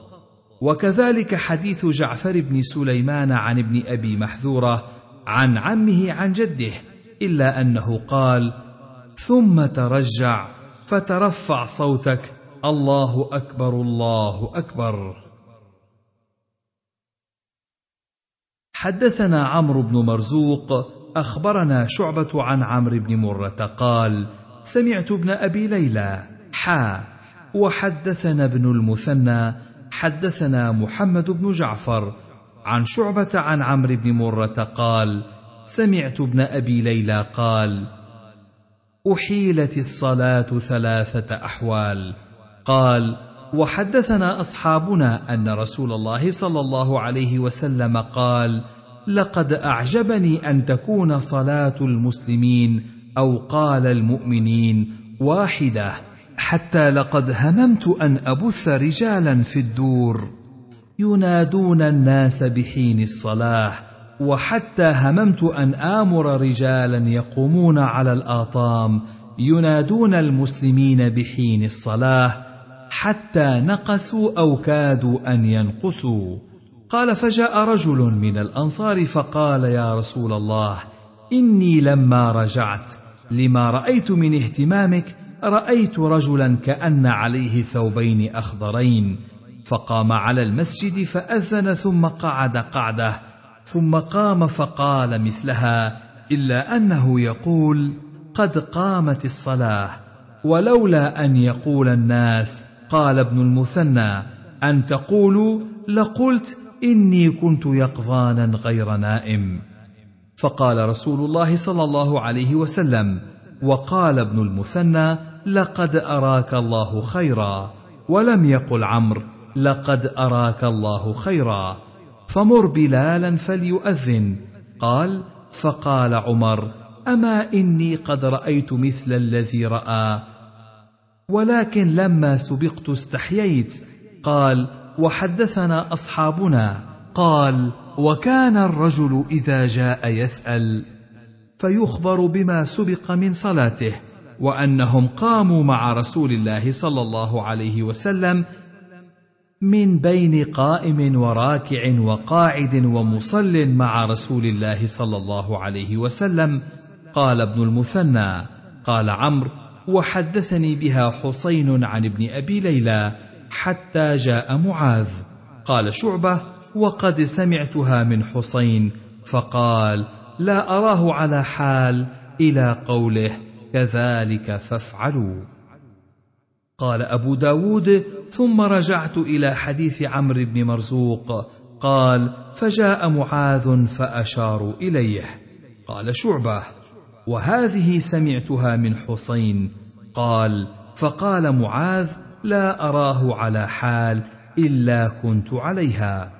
وكذلك حديث جعفر بن سليمان عن ابن أبي محذورة عن عمه عن جده إلا أنه قال ثم ترجع فترفع صوتك الله أكبر الله أكبر. حدثنا عمرو بن مرزوق أخبرنا شعبة عن عمرو بن مرة قال سمعت ابن أبي ليلى حا وحدثنا ابن المثنى حدثنا محمد بن جعفر عن شعبة عن عمرو بن مرة قال سمعت ابن أبي ليلى قال أحيلت الصلاة ثلاثة أحوال. قال وحدثنا أصحابنا أن رسول الله صلى الله عليه وسلم قال لقد أعجبني أن تكون صلاة المسلمين أو قال المؤمنين واحدة حتى لقد هممت أن أبث رجالا في الدور. ينادون الناس بحين الصلاة وحتى هممت أن آمر رجالا يقومون على الآطام ينادون المسلمين بحين الصلاة حتى نقصوا أو كادوا أن ينقصوا. قال فجاء رجل من الأنصار فقال يا رسول الله إني لما رجعت لما رأيت من اهتمامك رأيت رجلا كأن عليه ثوبين أخضرين. فقام على المسجد فأذن ثم قعد قعده ثم قام فقال مثلها إلا أنه يقول قد قامت الصلاة ولولا أن يقول الناس قال ابن المثنى أن تقولوا لقلت إني كنت يقظانا غير نائم. فقال رسول الله صلى الله عليه وسلم وقال ابن المثنى لقد أراك الله خيرا ولم يقل عمرو لقد أراك الله خيرا فمر بلالا فليؤذن. قال فقال عمر أما إني قد رأيت مثل الذي رأى؟ ولكن لما سبقت استحييت. قال وحدثنا أصحابنا. قال وكان الرجل إذا جاء يسأل. فيخبر بما سبق من صلاته وأنهم قاموا مع رسول الله صلى الله عليه وسلم من بين قائم وراكع وقاعد ومصل مع رسول الله صلى الله عليه وسلم. قال ابن المثنى قال عمرو وحدثني بها حسين عن ابن أبي ليلى حتى جاء معاذ. قال شعبة وقد سمعتها من حسين فقال لا أراه على حال إلى قوله كذلك فافعلوا. قال أبو داود ثم رجعت إلى حديث عمرو بن مرزوق قال فجاء معاذ فأشاروا إليه. قال شعبة وهذه سمعتها من حسين قال فقال معاذ لا أراه على حال إلا كنت عليها.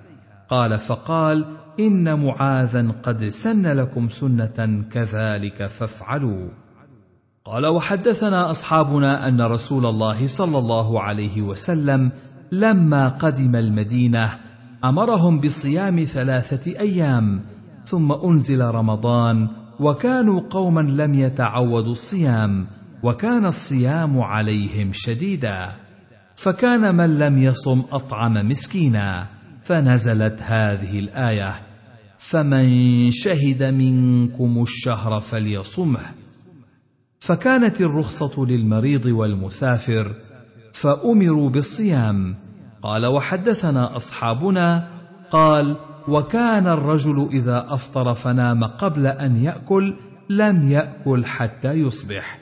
قال فقال إن معاذا قد سن لكم سنة كذلك فافعلوا. قال وحدثنا أصحابنا أن رسول الله صلى الله عليه وسلم لما قدم المدينة أمرهم بصيام ثلاثة أيام ثم أنزل رمضان وكانوا قوما لم يتعودوا الصيام. وكان الصيام عليهم شديدا فكان من لم يصم أطعم مسكينا فنزلت هذه الآية فمن شهد منكم الشهر فليصمه فكانت الرخصة للمريض والمسافر فأمروا بالصيام. قال وحدثنا أصحابنا قال وكان الرجل إذا أفطر فنام قبل أن يأكل لم يأكل حتى يصبح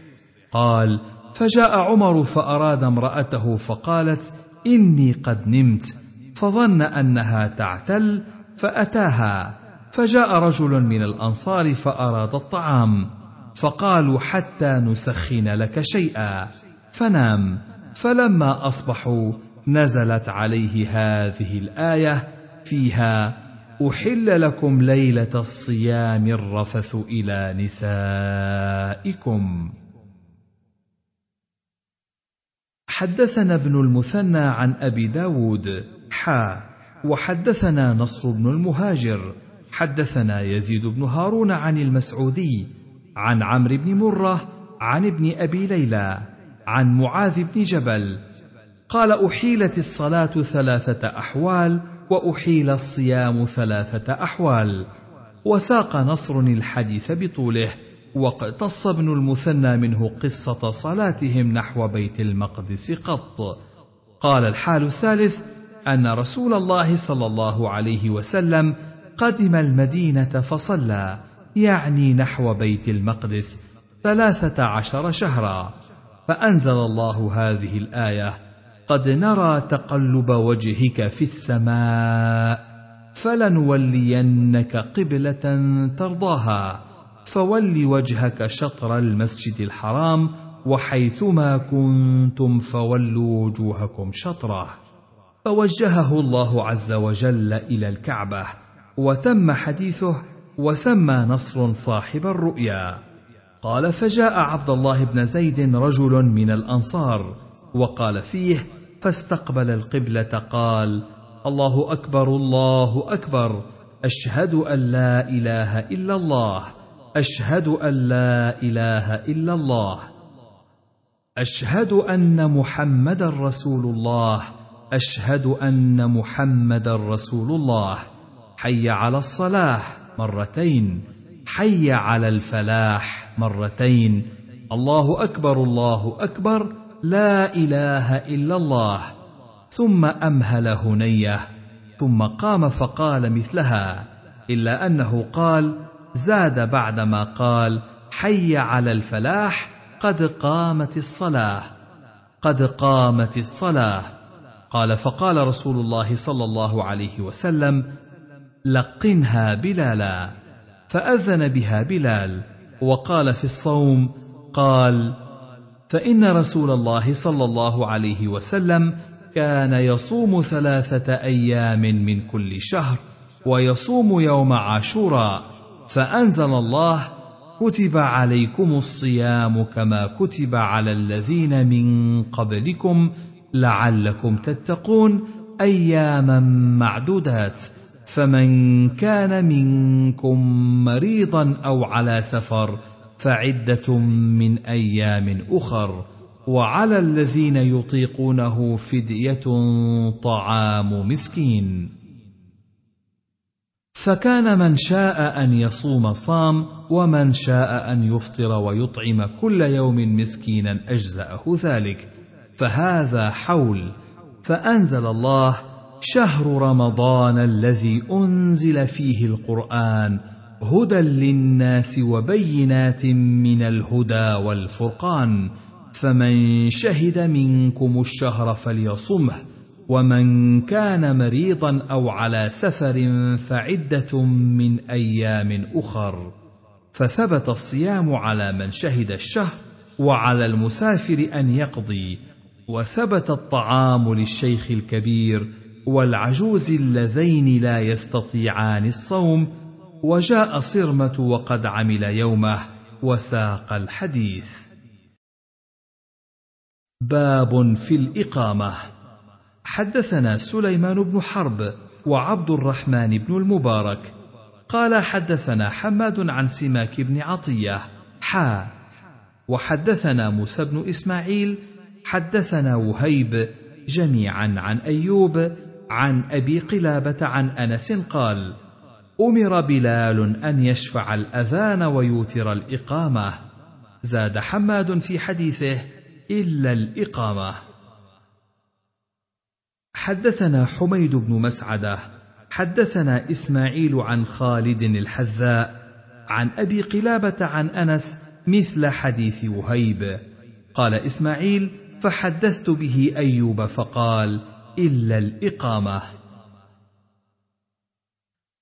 قال فجاء عمر فأراد امرأته فقالت إني قد نمت فظن أنها تعتل فأتاها. فجاء رجل من الأنصار فأراد الطعام فقالوا حتى نسخن لك شيئا. فنام. فلما أصبحوا نزلت عليه هذه الآية فيها أحل لكم ليلة الصيام الرفث إلى نسائكم. حدثنا ابن المثنى عن أبي داود حا وحدثنا نصر بن المهاجر حدثنا يزيد بن هارون عن المسعودي عن عمرو بن مرة عن ابن أبي ليلى عن معاذ بن جبل قال أحيلت الصلاة ثلاثة أحوال وأحيل الصيام ثلاثة أحوال وساق نصر الحديث بطوله واقتص ابن المثنى منه قصة صلاتهم نحو بيت المقدس قط. قال الحال الثالث أن رسول الله صلى الله عليه وسلم قدم المدينة فصلى يعني نحو بيت المقدس ثلاثة عشر شهرا. فأنزل الله هذه الآية قد نرى تقلب وجهك في السماء فلنولينك قبلة ترضاها. فول وجهك شطر المسجد الحرام وحيثما كنتم فولوا وجوهكم شطرة. فوجهه الله عز وجل إلى الكعبة وتم حديثه وسمى نصر صاحب الرؤيا. قال فجاء عبد الله بن زيد رجل من الأنصار وقال فيه فاستقبل القبلة قال الله أكبر الله أكبر أشهد أن لا إله إلا الله. أشهد أن لا إله إلا الله. أشهد أن محمدا رسول الله. أشهد أن محمدا رسول الله. حي على الصلاة مرتين. حي على الفلاح مرتين. الله أكبر الله أكبر. لا إله إلا الله. ثم أمهل هنيه. ثم قام فقال مثلها. إلا أنه قال زاد بعدما قال حي على الفلاح قد قامت الصلاة. قد قامت الصلاة. قال فقال رسول الله صلى الله عليه وسلم لقنها بلالا. فأذن بها بلال وقال في الصوم قال فإن رسول الله صلى الله عليه وسلم كان يصوم ثلاثة أيام من كل شهر ويصوم يوم عاشوراء. فأنزل الله كتب عليكم الصيام كما كتب على الذين من قبلكم لعلكم تتقون أياما معدودات. فمن كان منكم مريضا أو على سفر فعدة من أيام أخر. وعلى الذين يطيقونه فدية طعام مسكين. فكان من شاء أن يصوم صام ومن شاء أن يفطر ويطعم كل يوم مسكينا أجزأه ذلك. فهذا حول. فأنزل الله شهر رمضان الذي أنزل فيه القرآن هدى للناس وبينات من الهدى والفرقان. فمن شهد منكم الشهر فليصمه. ومن كان مريضا أو على سفر فعدة من أيام أخر. فثبت الصيام على من شهد الشهر وعلى المسافر أن يقضي. وثبت الطعام للشيخ الكبير والعجوز اللذين لا يستطيعان الصوم. وجاء صرمة وقد عمل يومه وساق الحديث. باب في الإقامة. حدثنا سليمان بن حرب وعبد الرحمن بن المبارك. قال حدثنا حماد عن سماك بن عطية حا وحدثنا موسى بن إسماعيل حدثنا وهيب جميعا عن أيوب عن أبي قلابة عن أنس قال أمر بلال أن يشفع الأذان ويوتر الإقامة. زاد حماد في حديثه إلا الإقامة. حدثنا حميد بن مسعدة حدثنا إسماعيل عن خالد الحذاء عن أبي قلابة عن أنس مثل حديث وهيب. قال إسماعيل فحدثت به أيوب فقال إلا الإقامة.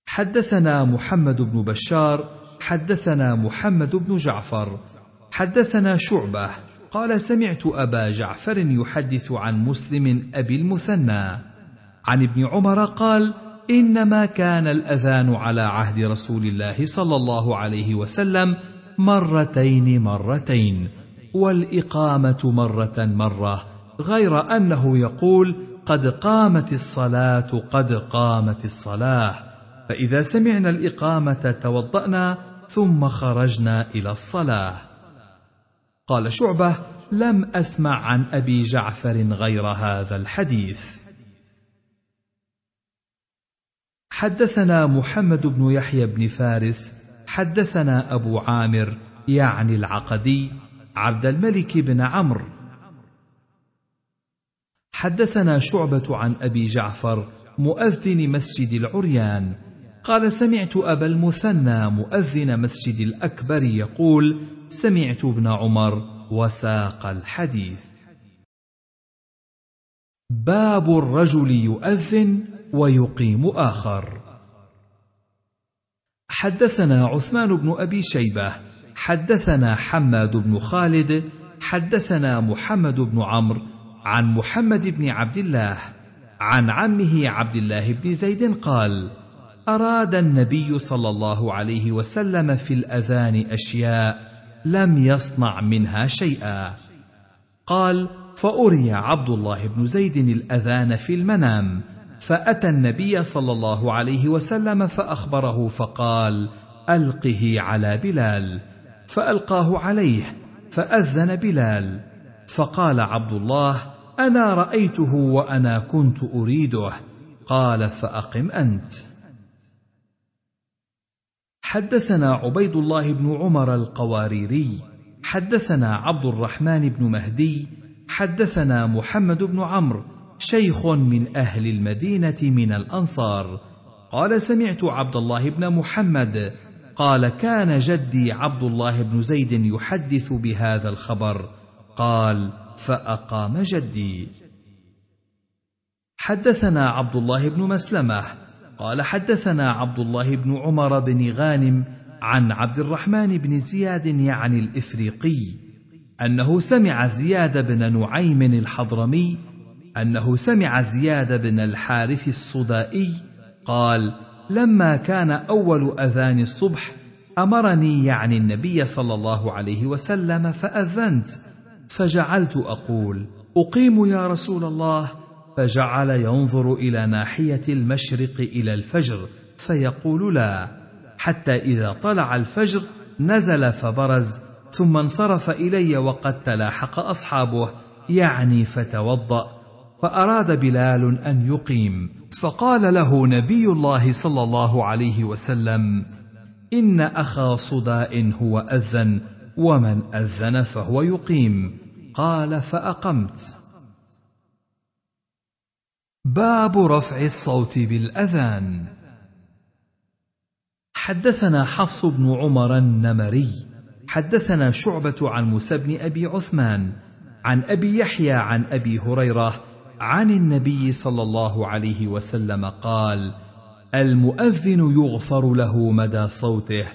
حدثنا محمد بن بشار حدثنا محمد بن جعفر حدثنا شعبة قال سمعت أبا جعفر يحدث عن مسلم أبي المثنى. عن ابن عمر قال إنما كان الأذان على عهد رسول الله صلى الله عليه وسلم مرتين مرتين والإقامة مرة مرة غير أنه يقول قد قامت الصلاة قد قامت الصلاة. فإذا سمعنا الإقامة توضأنا ثم خرجنا إلى الصلاة. قال شعبة لم أسمع عن أبي جعفر غير هذا الحديث. حدثنا محمد بن يحيى بن فارس حدثنا أبو عامر يعني العقدي عبد الملك بن عمرو. حدثنا شعبة عن أبي جعفر مؤذن مسجد العريان. قال سمعت أبا المثنى مؤذن مسجد الأكبر يقول سمعت ابن عمر وساق الحديث. باب الرجل يؤذن ويقيم آخر. حدثنا عثمان بن أبي شيبة حدثنا حماد بن خالد حدثنا محمد بن عمرو عن محمد بن عبد الله عن عمه عبد الله بن زيد قال أراد النبي صلى الله عليه وسلم في الأذان أشياء لم يصنع منها شيئا. قال فأري عبد الله بن زيد الأذان في المنام فأتى النبي صلى الله عليه وسلم فأخبره فقال ألقه على بلال. فألقاه عليه فأذن بلال. فقال عبد الله أنا رأيته وأنا كنت أريده. قال فأقم أنت. حدثنا عبيد الله بن عمر القواريري حدثنا عبد الرحمن بن مهدي حدثنا محمد بن عمرو شيخ من أهل المدينة من الأنصار. قال سمعت عبد الله بن محمد. قال كان جدي عبد الله بن زيد يحدث بهذا الخبر. قال فأقام جدي. حدثنا عبد الله بن مسلمة قال حدثنا عبد الله بن عمر بن غانم عن عبد الرحمن بن زياد يعني الإفريقي أنه سمع زياد بن نعيم الحضرمي أنه سمع زياد بن الحارث الصدائي قال لما كان أول أذان الصبح أمرني يعني النبي صلى الله عليه وسلم فأذنت فجعلت أقول أقيم يا رسول الله فجعل ينظر إلى ناحية المشرق إلى الفجر فيقول لا حتى إذا طلع الفجر نزل فبرز ثم انصرف إلي وقد تلاحق أصحابه يعني فتوضأ فأراد بلال أن يقيم. فقال له نبي الله صلى الله عليه وسلم إن أخا صداء هو أذن ومن أذن فهو يقيم. قال فأقمت. باب رفع الصوت بالأذان. حدثنا حفص بن عمر النمري حدثنا شعبة عن موسى بن أبي عثمان عن أبي يحيى عن أبي هريرة عن النبي صلى الله عليه وسلم قال المؤذن يغفر له مدى صوته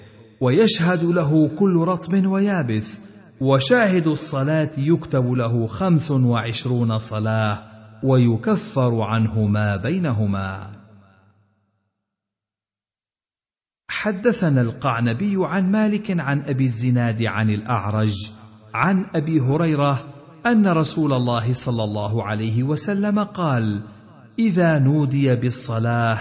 ويشهد له كل رطب ويابس وشاهد الصلاة يكتب له خمس وعشرون صلاة ويكفر عنه ما بينهما. حدثنا القعنبي عن مالك عن أبي الزناد عن الأعرج عن أبي هريرة أن رسول الله صلى الله عليه وسلم قال إذا نودي بالصلاة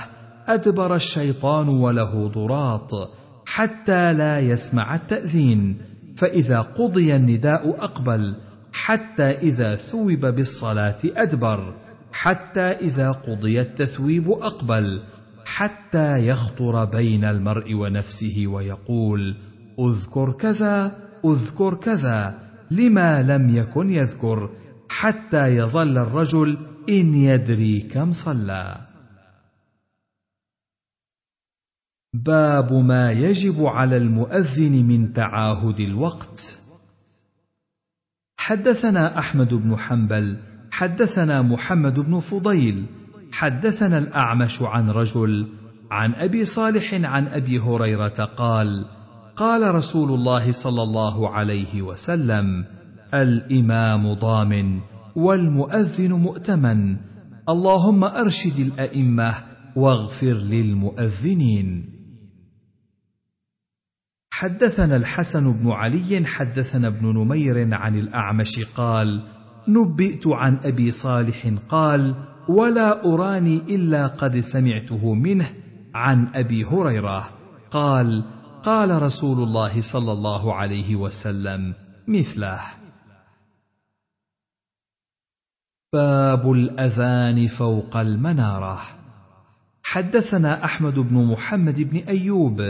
أدبر الشيطان وله ضراط حتى لا يسمع التأذين فإذا قضي النداء أقبل حتى إذا ثوب بالصلاة أدبر حتى إذا قضي التثويب أقبل حتى يخطر بين المرء ونفسه ويقول أذكر كذا أذكر كذا لما لم يكن يذكر حتى يظل الرجل إن يدري كم صلى. باب ما يجب على المؤذن من تعاهد الوقت. حدثنا أحمد بن حنبل حدثنا محمد بن فضيل حدثنا الأعمش عن رجل عن أبي صالح عن أبي هريرة قال قال رسول الله صلى الله عليه وسلم الإمام ضامن والمؤذن مؤتمن اللهم أرشد الأئمة واغفر للمؤذنين. حدثنا الحسن بن علي حدثنا ابن نمير عن الأعمش قال نبئت عن أبي صالح قال ولا أراني إلا قد سمعته منه عن أبي هريرة. قال قال رسول الله صلى الله عليه وسلم مثله. باب الأذان فوق المنارة. حدثنا أحمد بن محمد بن أيوب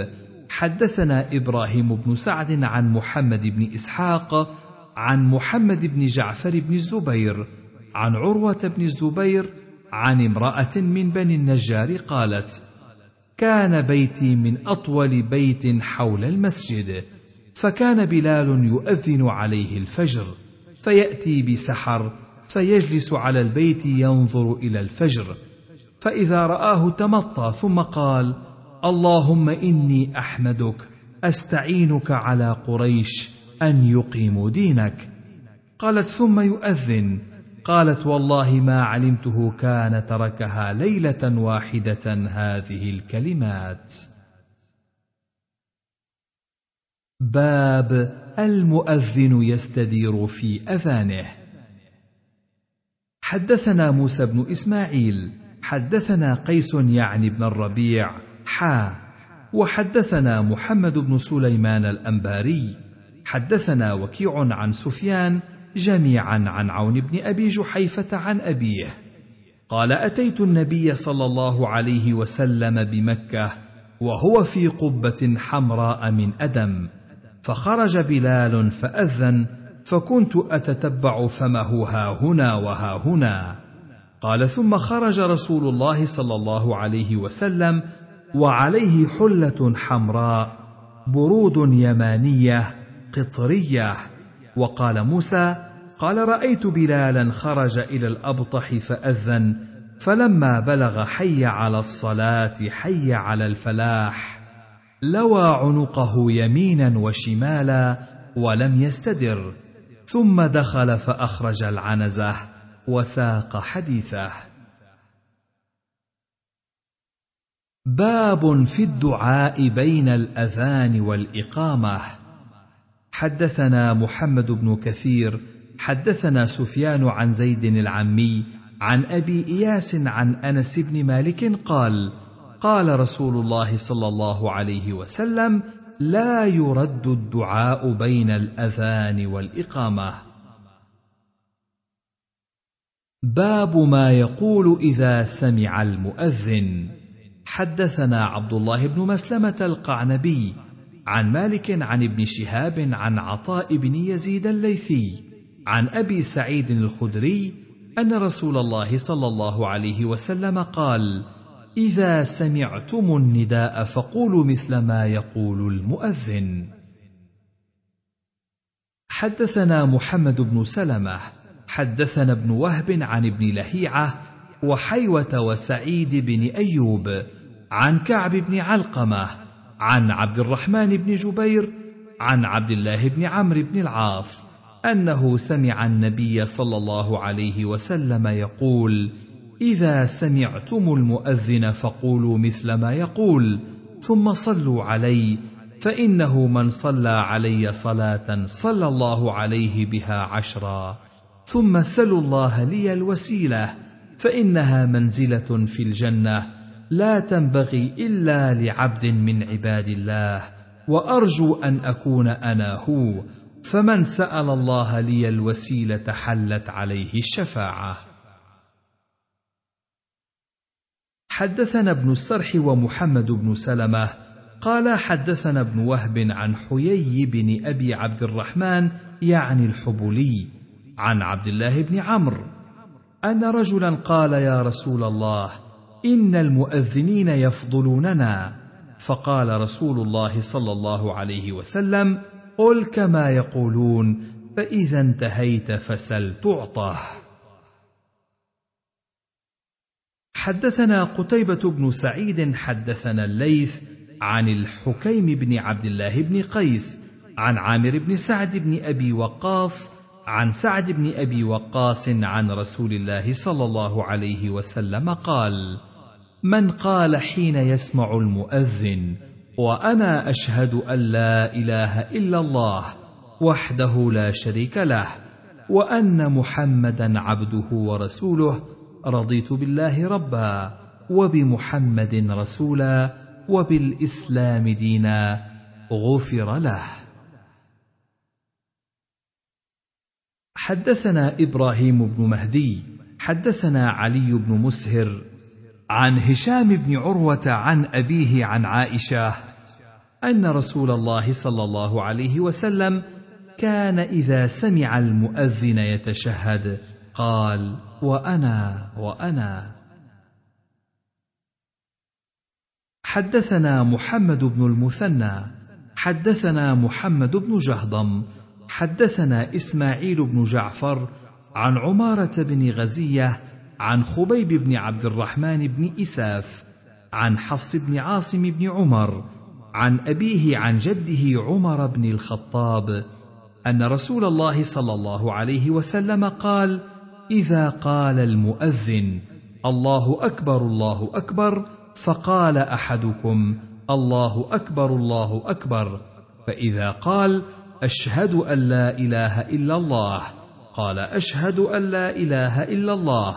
حدثنا إبراهيم بن سعد عن محمد بن إسحاق عن محمد بن جعفر بن الزبير عن عروة بن الزبير عن امرأة من بني النجار قالت كان بيتي من أطول بيت حول المسجد فكان بلال يؤذن عليه الفجر فيأتي بسحر فيجلس على البيت ينظر إلى الفجر فإذا رآه تمطى ثم قال اللهم إني أحمدك أستعينك على قريش أن يقيموا دينك. قالت ثم يؤذن. قالت والله ما علمته كان تركها ليلة واحدة هذه الكلمات. باب المؤذن يستدير في أذانه. حدثنا موسى بن إسماعيل حدثنا قيس يعني بن الربيع حا. وحدثنا محمد بن سليمان الأنباري. حدثنا وكيع عن سفيان جميعا عن عون بن أبي جحيفة عن أبيه. قال أتيت النبي صلى الله عليه وسلم بمكة وهو في قبة حمراء من أدم. فخرج بلال فأذن فكنت أتتبع فمه ها هنا وها هنا. قال ثم خرج رسول الله صلى الله عليه وسلم وعليه حلة حمراء برود يمانية قطرية. وقال موسى قال رأيت بلالا خرج إلى الأبطح فأذن فلما بلغ حي على الصلاة حي على الفلاح. لوى عنقه يمينا وشمالا ولم يستدر ثم دخل فأخرج العنزة وساق حديثه. باب في الدعاء بين الأذان والإقامة. حدثنا محمد بن كثير حدثنا سفيان عن زيد العمي عن أبي إياس عن أنس بن مالك قال قال رسول الله صلى الله عليه وسلم لا يرد الدعاء بين الأذان والإقامة. باب ما يقول إذا سمع المؤذن. حدثنا عبد الله بن مسلمة القعنبي عن مالك عن ابن شهاب عن عطاء بن يزيد الليثي عن أبي سعيد الخدري أن رسول الله صلى الله عليه وسلم قال إذا سمعتم النداء فقولوا مثل ما يقول المؤذن. حدثنا محمد بن سلمة حدثنا ابن وهب عن ابن لهيعة وحيوة وسعيد بن أيوب عن كعب بن علقمة عن عبد الرحمن بن جبير عن عبد الله بن عمرو بن العاص أنه سمع النبي صلى الله عليه وسلم يقول إذا سمعتم المؤذن فقولوا مثل ما يقول ثم صلوا علي فإنه من صلى علي صلاة صلى الله عليه بها عشرا. ثم سلوا الله لي الوسيلة فإنها منزلة في الجنة لا تنبغي إلا لعبد من عباد الله وأرجو أن أكون أنا هو فمن سأل الله لي الوسيلة حلت عليه الشفاعة. حدثنا ابن السرح ومحمد بن سلمة قال حدثنا ابن وهب عن حيي بن أبي عبد الرحمن يعني الحبلي عن عبد الله بن عمرو أن رجلا قال يا رسول الله إن المؤذنين يفضلوننا. فقال رسول الله صلى الله عليه وسلم قل كما يقولون فإذا انتهيت فسل تعطه حدثنا قتيبة بن سعيد حدثنا الليث عن الحكيم بن عبد الله بن قيس عن عامر بن سعد بن أبي وقاص عن سعد بن أبي وقاص عن رسول الله صلى الله عليه وسلم قال: من قال حين يسمع المؤذن وأنا أشهد أن لا إله إلا الله وحده لا شريك له وأن محمدا عبده ورسوله رضيت بالله ربا وبمحمد رسولا وبالإسلام دينا غفر له. حدثنا إبراهيم بن مهدي حدثنا علي بن مسهر عن هشام بن عروة عن أبيه عن عائشة أن رسول الله صلى الله عليه وسلم كان إذا سمع المؤذن يتشهد قال وأنا وأنا. حدثنا محمد بن المثنى حدثنا محمد بن جهضم حدثنا إسماعيل بن جعفر عن عمارة بن غزية عن خبيب بن عبد الرحمن بن إساف عن حفص بن عاصم بن عمر عن أبيه عن جده عمر بن الخطاب أن رسول الله صلى الله عليه وسلم قال إذا قال المؤذن الله أكبر الله أكبر فقال أحدكم الله أكبر الله أكبر فإذا قال أشهد أن لا إله إلا الله قال أشهد أن لا إله إلا الله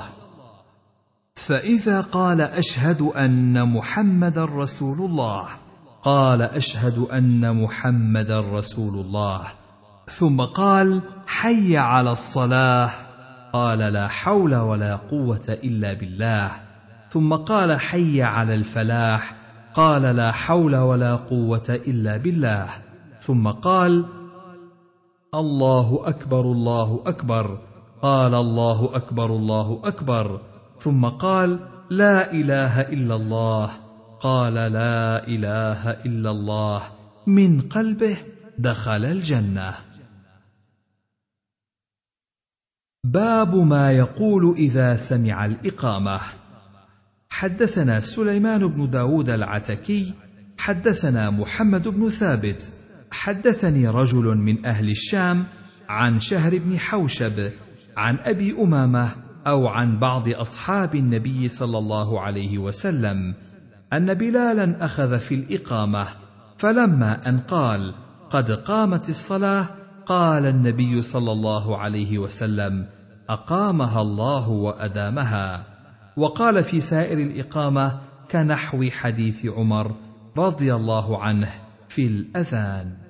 فإذا قال أشهد أن محمدا رسول الله قال أشهد أن محمدا رسول الله ثم قال حي على الصلاة قال لا حول ولا قوة إلا بالله ثم قال حي على الفلاح قال لا حول ولا قوة إلا بالله ثم قال الله أكبر الله أكبر قال الله أكبر الله أكبر. ثم قال لا إله إلا الله. قال لا إله إلا الله. من قلبه دخل الجنة. باب ما يقول إذا سمع الإقامة. حدثنا سليمان بن داود العتكي حدثنا محمد بن ثابت. حدثني رجل من أهل الشام عن شهر بن حوشب عن أبي أمامة أو عن بعض أصحاب النبي صلى الله عليه وسلم أن بلالا أخذ في الإقامة فلما أن قال قد قامت الصلاة قال النبي صلى الله عليه وسلم أقامها الله وأدامها وقال في سائر الإقامة كنحو حديث عمر رضي الله عنه في الأذان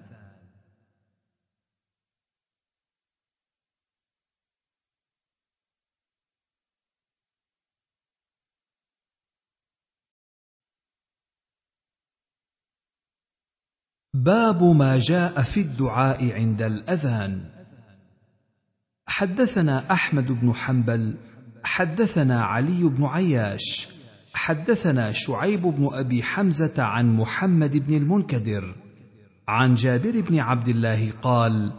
باب ما جاء في الدعاء عند الأذان. حدثنا أحمد بن حنبل حدثنا علي بن عياش حدثنا شعيب بن أبي حمزة عن محمد بن المنكدر عن جابر بن عبد الله قال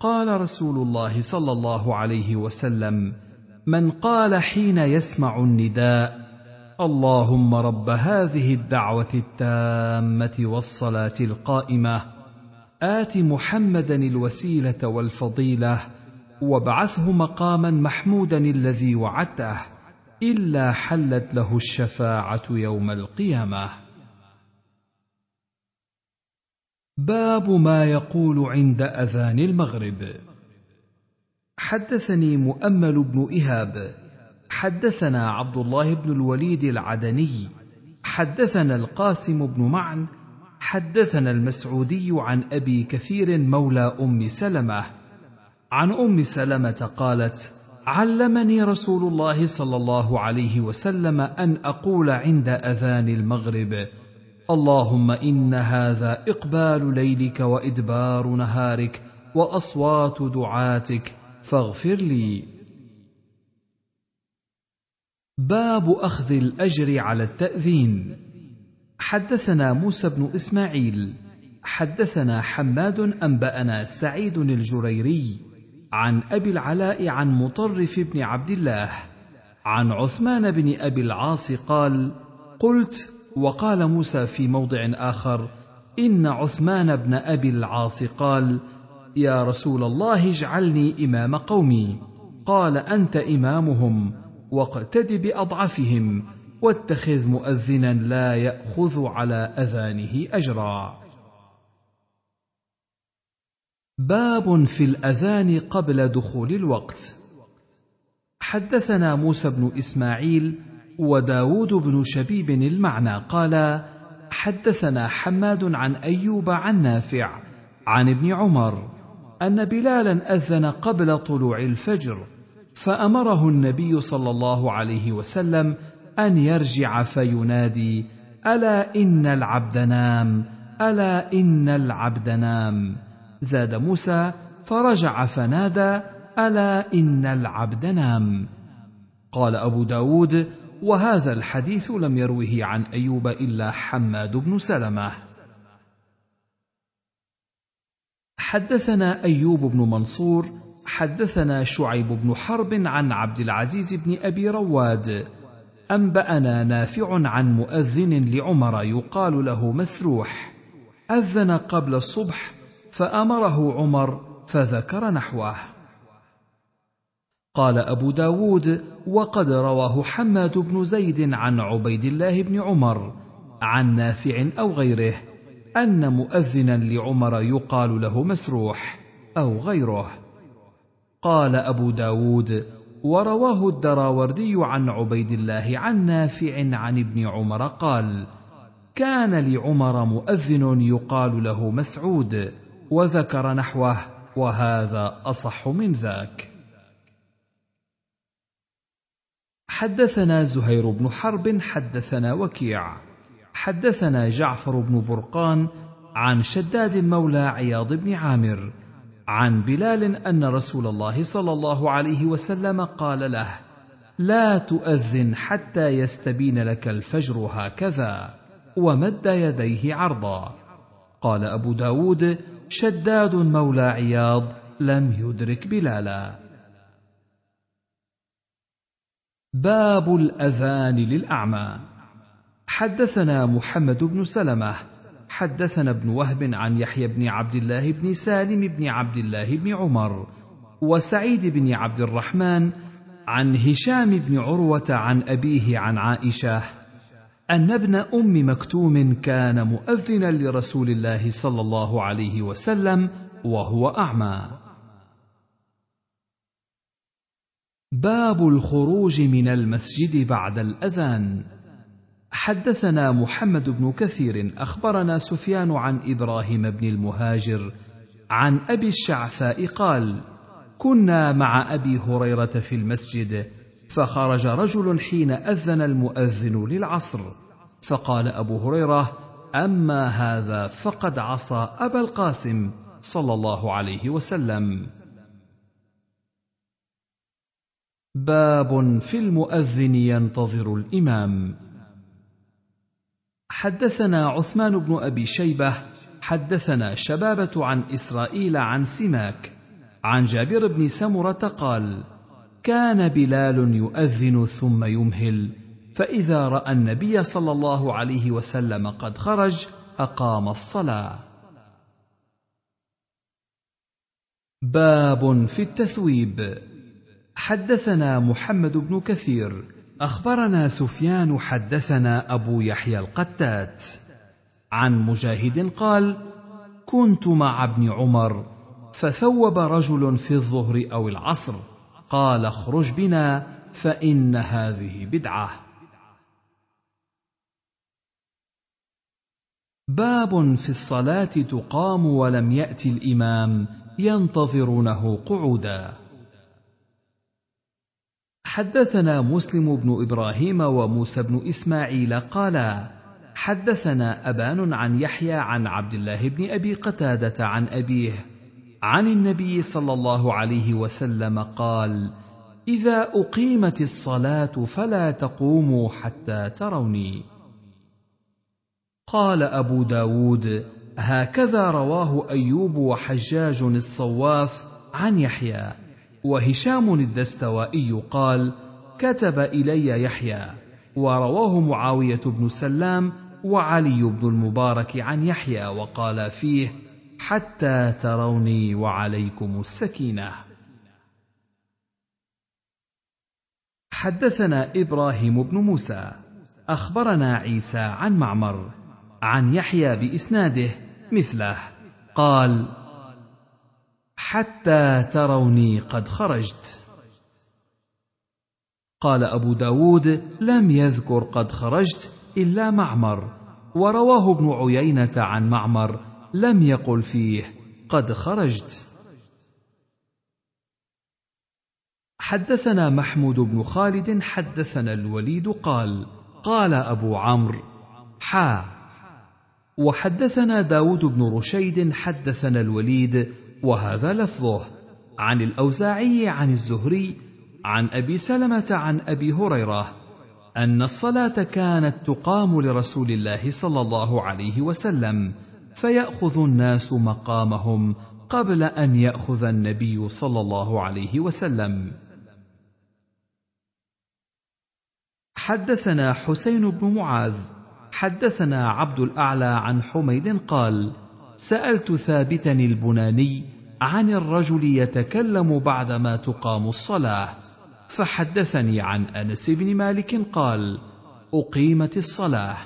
قال رسول الله صلى الله عليه وسلم من قال حين يسمع النداء اللهم رب هذه الدعوة التامة والصلاة القائمة. آت محمدا الوسيلة والفضيلة وابعثه مقاما محمودا الذي وعدته إلا حلت له الشفاعة يوم القيامة. باب ما يقول عند أذان المغرب. حدثني مؤمل بن إهاب حدثنا عبد الله بن الوليد العدني حدثنا القاسم بن معن حدثنا المسعودي عن أبي كثير مولى أم سلمة. عن أم سلمة قالت علمني رسول الله صلى الله عليه وسلم أن أقول عند أذان المغرب اللهم إن هذا إقبال ليلك وإدبار نهارك وأصوات دعاتك فاغفر لي. باب أخذ الأجر على التأذين. حدثنا موسى بن إسماعيل حدثنا حماد أنبأنا سعيد الجريري عن أبي العلاء عن مطرف بن عبد الله عن عثمان بن أبي العاص قال قلت وقال موسى في موضع آخر إن عثمان بن أبي العاص قال يا رسول الله اجعلني إمام قومي. قال أنت إمامهم. واقتد بأضعفهم واتخذ مؤذنا لا يأخذ على أذانه أجرا. باب في الأذان قبل دخول الوقت. حدثنا موسى بن إسماعيل وداود بن شبيب المعنى قال حدثنا حماد عن أيوب عن نافع عن ابن عمر أن بلالا أذن قبل طلوع الفجر فأمره النبي صلى الله عليه وسلم أن يرجع فينادي ألا إن العبد نام؟ ألا إن العبد نام؟ زاد موسى فرجع فنادى ألا إن العبد نام؟ قال أبو داود وهذا الحديث لم يروه عن أيوب إلا حماد بن سلمة. حدثنا أيوب بن منصور حدثنا شعيب بن حرب عن عبد العزيز بن أبي رواد أنبأنا نافع عن مؤذن لعمر يقال له مسروح. أذن قبل الصبح فأمره عمر فذكر نحوه. قال أبو داود وقد رواه حماد بن زيد عن عبيد الله بن عمر عن نافع أو غيره أن مؤذنا لعمر يقال له مسروح أو غيره. قال أبو داود ورواه الدراوردي عن عبيد الله عن نافع عن ابن عمر قال كان لعمر مؤذن يقال له مسعود وذكر نحوه وهذا أصح من ذاك. حدثنا زهير بن حرب حدثنا وكيع. حدثنا جعفر بن برقان عن شداد مولى عياض بن عامر. عن بلال أن رسول الله صلى الله عليه وسلم قال له لا تؤذن حتى يستبين لك الفجر هكذا ومد يديه عرضا. قال أبو داود شداد مولى عياض لم يدرك بلالا. باب الأذان للأعمى. حدثنا محمد بن سلمة حدثنا ابن وهب عن يحيى بن عبد الله بن سالم بن عبد الله بن عمر وسعيد بن عبد الرحمن عن هشام بن عروة عن أبيه عن عائشة أن ابن أم مكتوم كان مؤذنا لرسول الله صلى الله عليه وسلم وهو أعمى. باب الخروج من المسجد بعد الأذان. حدثنا محمد بن كثير أخبرنا سفيان عن إبراهيم بن المهاجر عن أبي الشعثاء قال كنا مع أبي هريرة في المسجد فخرج رجل حين أذن المؤذن للعصر فقال أبو هريرة أما هذا فقد عصى أبا القاسم صلى الله عليه وسلم. باب في المؤذن ينتظر الإمام. حدثنا عثمان بن أبي شيبة حدثنا شبابة عن إسرائيل عن سماك عن جابر بن سمرة قال كان بلال يؤذن ثم يمهل فإذا رأى النبي صلى الله عليه وسلم قد خرج أقام الصلاة. باب في التثويب. حدثنا محمد بن كثير أخبرنا سفيان حدثنا أبو يحيى القتات. عن مجاهد قال كنت مع ابن عمر فثوب رجل في الظهر أو العصر. قال اخرج بنا فإن هذه بدعة. باب في الصلاة تقام ولم يات الإمام ينتظرونه قعودا. حدثنا مسلم بن إبراهيم وموسى بن إسماعيل قالا حدثنا أبان عن يحيى عن عبد الله بن أبي قتادة عن أبيه عن النبي صلى الله عليه وسلم قال إذا أقيمت الصلاة فلا تقوموا حتى تروني. قال أبو داود هكذا رواه أيوب وحجاج الصواف عن يحيى. وهشام الدستوائي قال كتب إلي يحيى ورواه معاوية بن سلام وعلي بن المبارك عن يحيى وقال فيه حتى تروني وعليكم السكينة. حدثنا إبراهيم بن موسى أخبرنا عيسى عن معمر عن يحيى بإسناده مثله قال حتى تروني قد خرجت. قال أبو داود لم يذكر قد خرجت إلا معمر ورواه ابن عيينة عن معمر لم يقل فيه قد خرجت. حدثنا محمود بن خالد حدثنا الوليد قال قال أبو عمرو حا. وحدثنا داود بن رشيد حدثنا الوليد وهذا لفظه عن الأوزاعي عن الزهري عن أبي سلمة عن أبي هريرة أن الصلاة كانت تقام لرسول الله صلى الله عليه وسلم فيأخذ الناس مقامهم قبل أن يأخذ النبي صلى الله عليه وسلم. حدثنا حسين بن معاذ حدثنا عبد الأعلى عن حميد قال سألت ثابتا البناني عن الرجل يتكلم بعدما تقام الصلاة فحدثني عن أنس بن مالك قال أقيمت الصلاة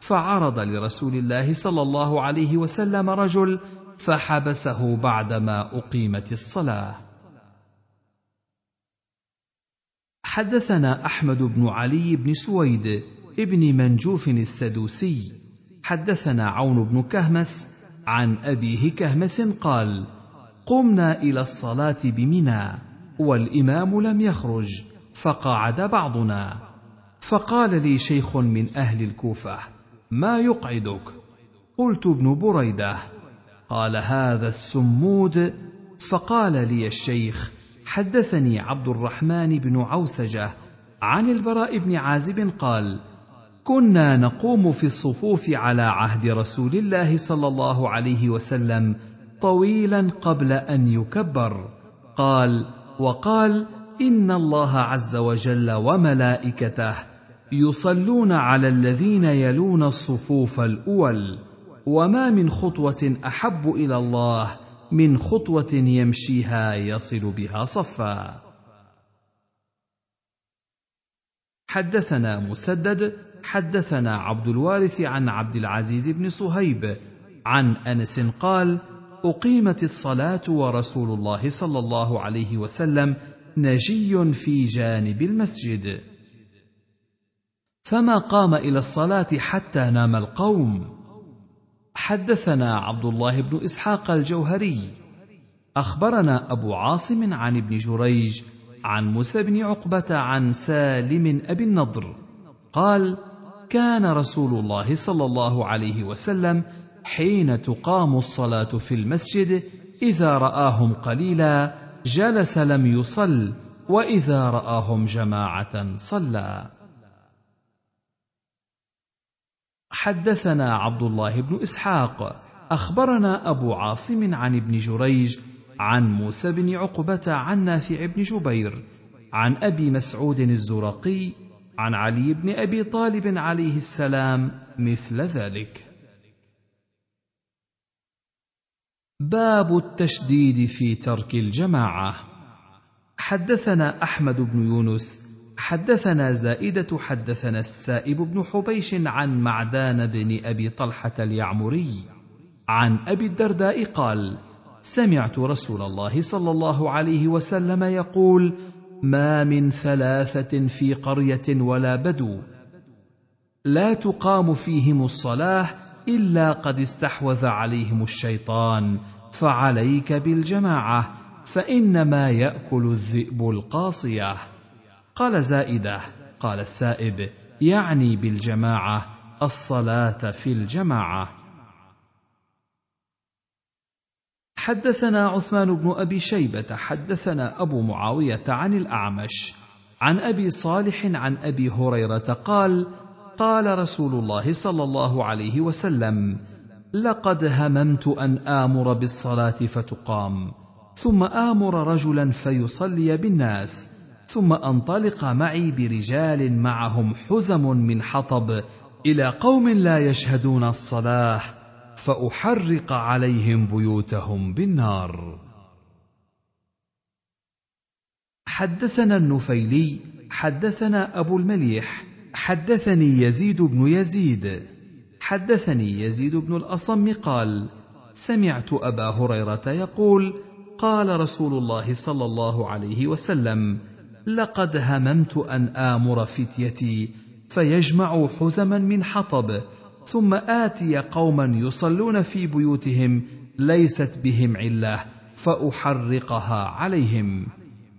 فعرض لرسول الله صلى الله عليه وسلم رجل فحبسه بعدما أقيمت الصلاة. حدثنا أحمد بن علي بن سويد ابن منجوف السدوسي. حدثنا عون بن كهمس عن أبيه كهمس قال قمنا إلى الصلاة بمنى والإمام لم يخرج فقعد بعضنا. فقال لي شيخ من أهل الكوفة ما يقعدك؟ قلت ابن بريدة. قال هذا السمود. فقال لي الشيخ حدثني عبد الرحمن بن عوسجة عن البراء بن عازب قال كنا نقوم في الصفوف على عهد رسول الله صلى الله عليه وسلم طويلا قبل أن يكبر. قال وقال إن الله عز وجل وملائكته يصلون على الذين يلون الصفوف الأول. وما من خطوة أحب إلى الله من خطوة يمشيها يصل بها صفا. حدثنا مسدد حدثنا عبد الوارث عن عبد العزيز بن صهيب عن أنس قال أقيمت الصلاة ورسول الله صلى الله عليه وسلم نجي في جانب المسجد. فما قام إلى الصلاة حتى نام القوم. حدثنا عبد الله بن إسحاق الجوهري. أخبرنا أبو عاصم عن ابن جريج عن موسى بن عقبة عن سالم أبي النضر. قال كان رسول الله صلى الله عليه وسلم حين تقام الصلاة في المسجد إذا رآهم قليلا جلس لم يصل وإذا رآهم جماعة صلى. حدثنا عبد الله بن إسحاق أخبرنا أبو عاصم عن ابن جريج عن موسى بن عقبة عن نافع بن جبير عن أبي مسعود الزرقي عن علي بن أبي طالب عليه السلام مثل ذلك. باب التشديد في ترك الجماعة. حدثنا أحمد بن يونس حدثنا زائدة حدثنا السائب بن حبيش عن معدان بن أبي طلحة اليعمري. عن أبي الدرداء قال سمعت رسول الله صلى الله عليه وسلم يقول ما من ثلاثة في قرية ولا بدو. لا تقام فيهم الصلاة إلا قد استحوذ عليهم الشيطان فعليك بالجماعة فإنما يأكل الذئب القاصية. قال زائدة قال السائب يعني بالجماعة الصلاة في الجماعة. حدثنا عثمان بن أبي شيبة حدثنا أبو معاوية عن الأعمش عن أبي صالح عن أبي هريرة قال قال رسول الله صلى الله عليه وسلم لقد هممت أن آمر بالصلاة فتقام ثم آمر رجلا فيصلي بالناس ثم أنطلق معي برجال معهم حزم من حطب إلى قوم لا يشهدون الصلاة فأحرق عليهم بيوتهم بالنار. حدثنا النفيلي حدثنا أبو المليح حدثني يزيد بن يزيد. حدثني يزيد بن الأصم قال سمعت أبا هريرة يقول قال رسول الله صلى الله عليه وسلم لقد هممت أن آمر فتيتي فيجمعوا حزما من حطب ثم آتي قوما يصلون في بيوتهم ليست بهم علة فأحرقها عليهم.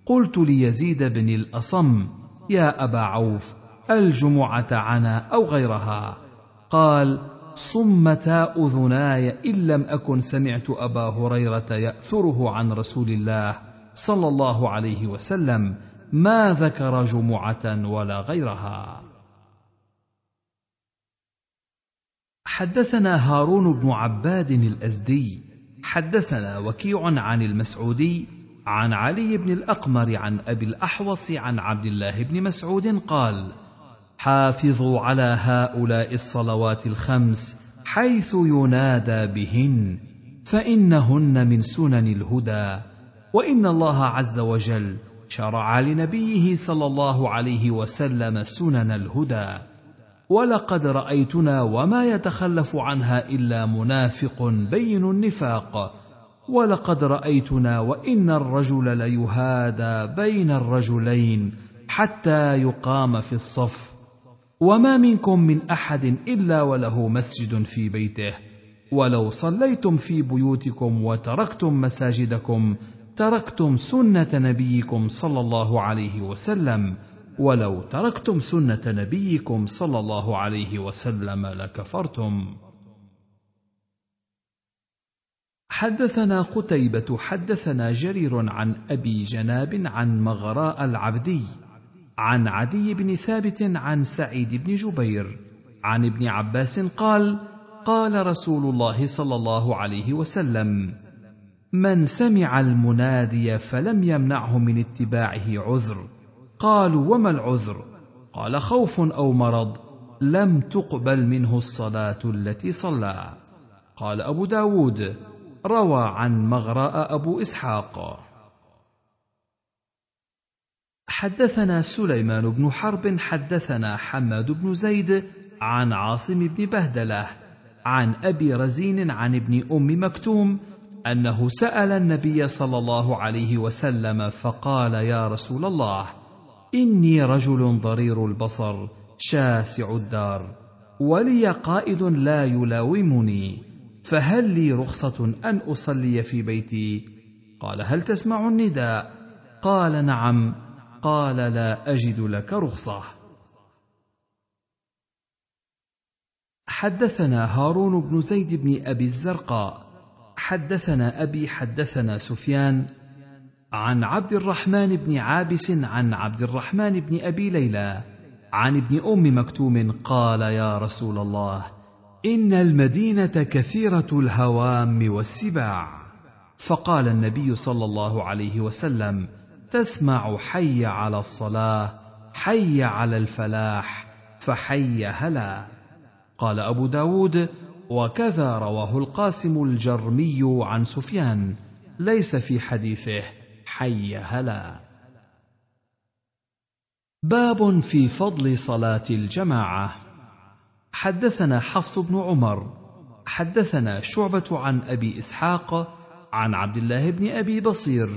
قلت ليزيد بن الأصم يا أبا عوف الجمعة عنا أو غيرها. قال صمتا أذناي إن لم أكن سمعت أبا هريرة يأثره عن رسول الله صلى الله عليه وسلم ما ذكر جمعة ولا غيرها. حدثنا هارون بن عباد الأزدي حدثنا وكيع عن المسعودي عن علي بن الأقمر عن أبي الأحوص عن عبد الله بن مسعود قال حافظوا على هؤلاء الصلوات الخمس حيث ينادى بهن فإنهن من سنن الهدى. وإن الله عز وجل شرع لنبيه صلى الله عليه وسلم سنن الهدى. ولقد رأيتنا وما يتخلف عنها إلا منافق بين النفاق. ولقد رأيتنا وإن الرجل ليهادى بين الرجلين حتى يقام في الصف. وما منكم من أحد إلا وله مسجد في بيته. ولو صليتم في بيوتكم وتركتم مساجدكم تركتم سنة نبيكم صلى الله عليه وسلم. ولو تركتم سنة نبيكم صلى الله عليه وسلم لكفرتم. حدثنا قتيبة حدثنا جرير عن أبي جناب عن مغراء العبدي عن عدي بن ثابت عن سعيد بن جبير عن ابن عباس قال قال رسول الله صلى الله عليه وسلم من سمع المنادي فلم يمنعه من اتباعه عذر. قالوا وما العذر؟ قال خوف أو مرض لم تقبل منه الصلاة التي صلى. قال أبو داود روى عن مغراء أبو إسحاق. حدثنا سليمان بن حرب حدثنا حماد بن زيد عن عاصم بن بهدلة عن أبي رزين عن ابن أم مكتوم أنه سأل النبي صلى الله عليه وسلم فقال يا رسول الله إني رجل ضرير البصر شاسع الدار ولي قائد لا يلاومني فهل لي رخصة أن أصلي في بيتي؟ قال هل تسمع النداء؟ قال نعم. قال لا أجد لك رخصة. حدثنا هارون بن زيد بن أبي الزرقاء. حدثنا أبي حدثنا سفيان عن عبد الرحمن بن عابس عن عبد الرحمن بن أبي ليلى عن ابن أم مكتوم قال يا رسول الله إن المدينة كثيرة الهوام والسباع. فقال النبي صلى الله عليه وسلم تسمع حي على الصلاة حي على الفلاح فحي هلا. قال أبو داود وكذا رواه القاسم الجرمي عن سفيان ليس في حديثه حي هلا. باب في فضل صلاة الجماعة. حدثنا حفص بن عمر حدثنا شعبة عن أبي إسحاق عن عبد الله بن أبي بصير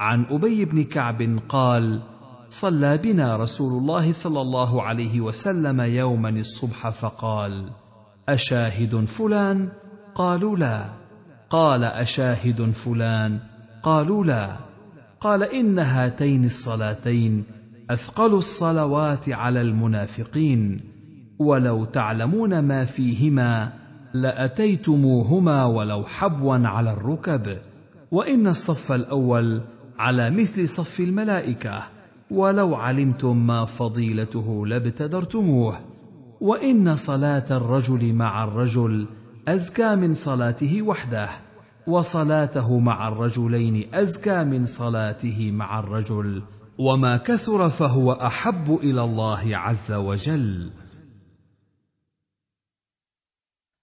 عن أبي بن كعب قال صلى بنا رسول الله صلى الله عليه وسلم يوما الصبح فقال أشاهد فلان؟ قالوا لا. قال أشاهد فلان؟ قالوا لا. قال إن هاتين الصلاتين أثقل الصلوات على المنافقين ولو تعلمون ما فيهما لأتيتموهما ولو حبوا على الركب. وإن الصف الأول على مثل صف الملائكة ولو علمتم ما فضيلته لابتدرتموه. وإن صلاة الرجل مع الرجل أزكى من صلاته وحده وصلاته مع الرجلين أزكى من صلاته مع الرجل. وما كثر فهو أحب إلى الله عز وجل.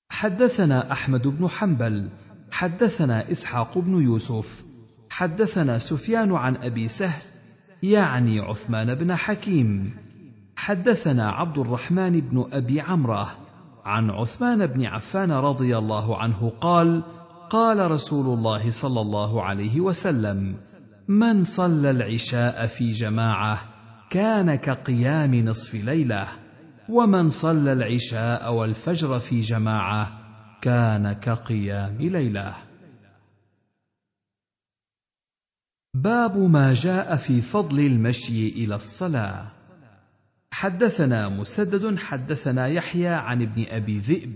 حدثنا أحمد بن حنبل حدثنا إسحاق بن يوسف حدثنا سفيان عن أبي سهل يعني عثمان بن حكيم. حدثنا عبد الرحمن بن أبي عمرة عن عثمان بن عفان رضي الله عنه قال قال رسول الله صلى الله عليه وسلم من صلى العشاء في جماعة كان كقيام نصف ليلة ومن صلى العشاء والفجر في جماعة كان كقيام ليلة. باب ما جاء في فضل المشي إلى الصلاة. حدثنا مسدد حدثنا يحيى عن ابن أبي ذئب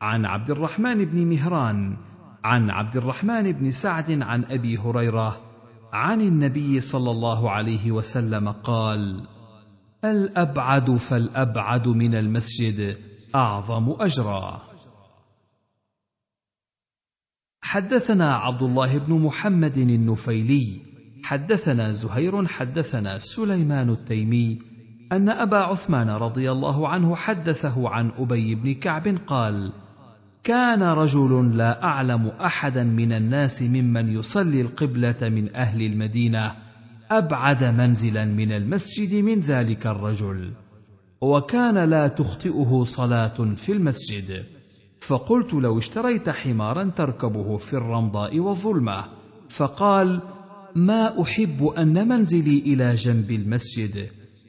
عن عبد الرحمن بن مهران عن عبد الرحمن بن سعد عن أبي هريرة عن النبي صلى الله عليه وسلم قال الأبعد فالأبعد من المسجد أعظم أجرا. حدثنا عبد الله بن محمد النفيلي حدثنا زهير حدثنا سليمان التيمي أن أبا عثمان رضي الله عنه حدثه عن أبي بن كعب قال كان رجل لا أعلم أحدا من الناس ممن يصلي القبلة من أهل المدينة أبعد منزلا من المسجد من ذلك الرجل وكان لا تخطئه صلاة في المسجد. فقلت لو اشتريت حمارا تركبه في الرمضاء والظلمة. فقال ما أحب أن منزلي إلى جنب المسجد.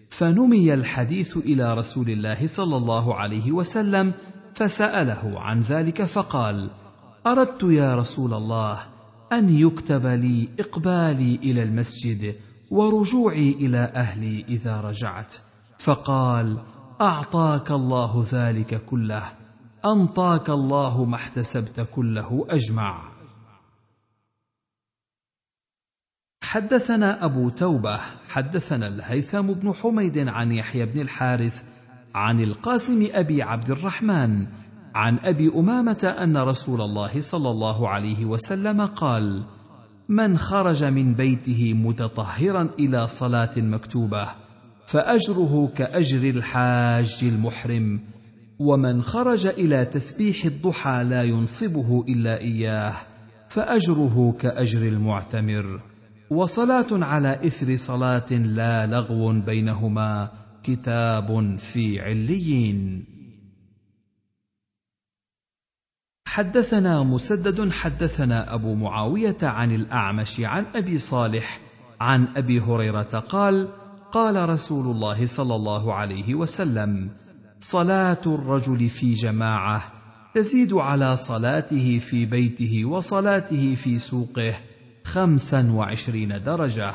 فنمي الحديث إلى رسول الله صلى الله عليه وسلم فسأله عن ذلك فقال أردت يا رسول الله أن يكتب لي إقبالي إلى المسجد ورجوعي إلى أهلي إذا رجعت. فقال أعطاك الله ذلك كله. أنطاك الله ما احتسبت كله أجمع. حدثنا أبو توبة حدثنا الهيثم بن حميد عن يحيى بن الحارث عن القاسم أبي عبد الرحمن عن أبي أمامة أن رسول الله صلى الله عليه وسلم قال من خرج من بيته متطهرا إلى صلاة مكتوبة فأجره كأجر الحاج المحرم ومن خرج إلى تسبيح الضحى لا ينصبه إلا إياه فأجره كأجر المعتمر. وصلاة على إثر صلاة لا لغو بينهما كتاب في عليين. حدثنا مسدد حدثنا أبو معاوية عن الأعمش عن أبي صالح عن أبي هريرة قال قال رسول الله صلى الله عليه وسلم صلاة الرجل في جماعة تزيد على صلاته في بيته وصلاته في سوقه خمسا وعشرين درجة.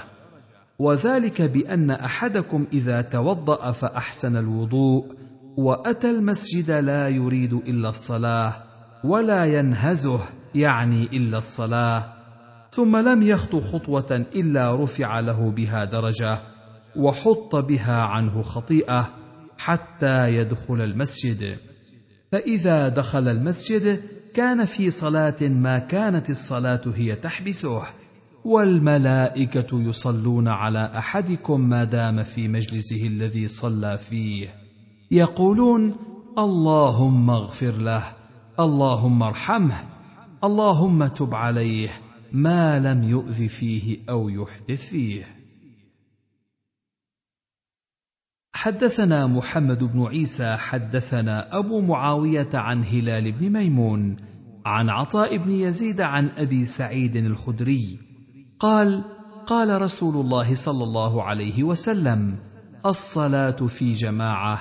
وذلك بأن أحدكم إذا توضأ فأحسن الوضوء وأتى المسجد لا يريد إلا الصلاة ولا ينهزه يعني إلا الصلاة. ثم لم يخط خطوة إلا رفع له بها درجة وحط بها عنه خطيئة. حتى يدخل المسجد. فإذا دخل المسجد كان في صلاة ما كانت الصلاة هي تحبسه. والملائكة يصلون على أحدكم ما دام في مجلسه الذي صلى فيه. يقولون اللهم اغفر له اللهم ارحمه اللهم تب عليه ما لم يؤذ فيه أو يحدث فيه. حدثنا محمد بن عيسى حدثنا أبو معاوية عن هلال بن ميمون عن عطاء بن يزيد عن أبي سعيد الخدري قال قال رسول الله صلى الله عليه وسلم الصلاة في جماعة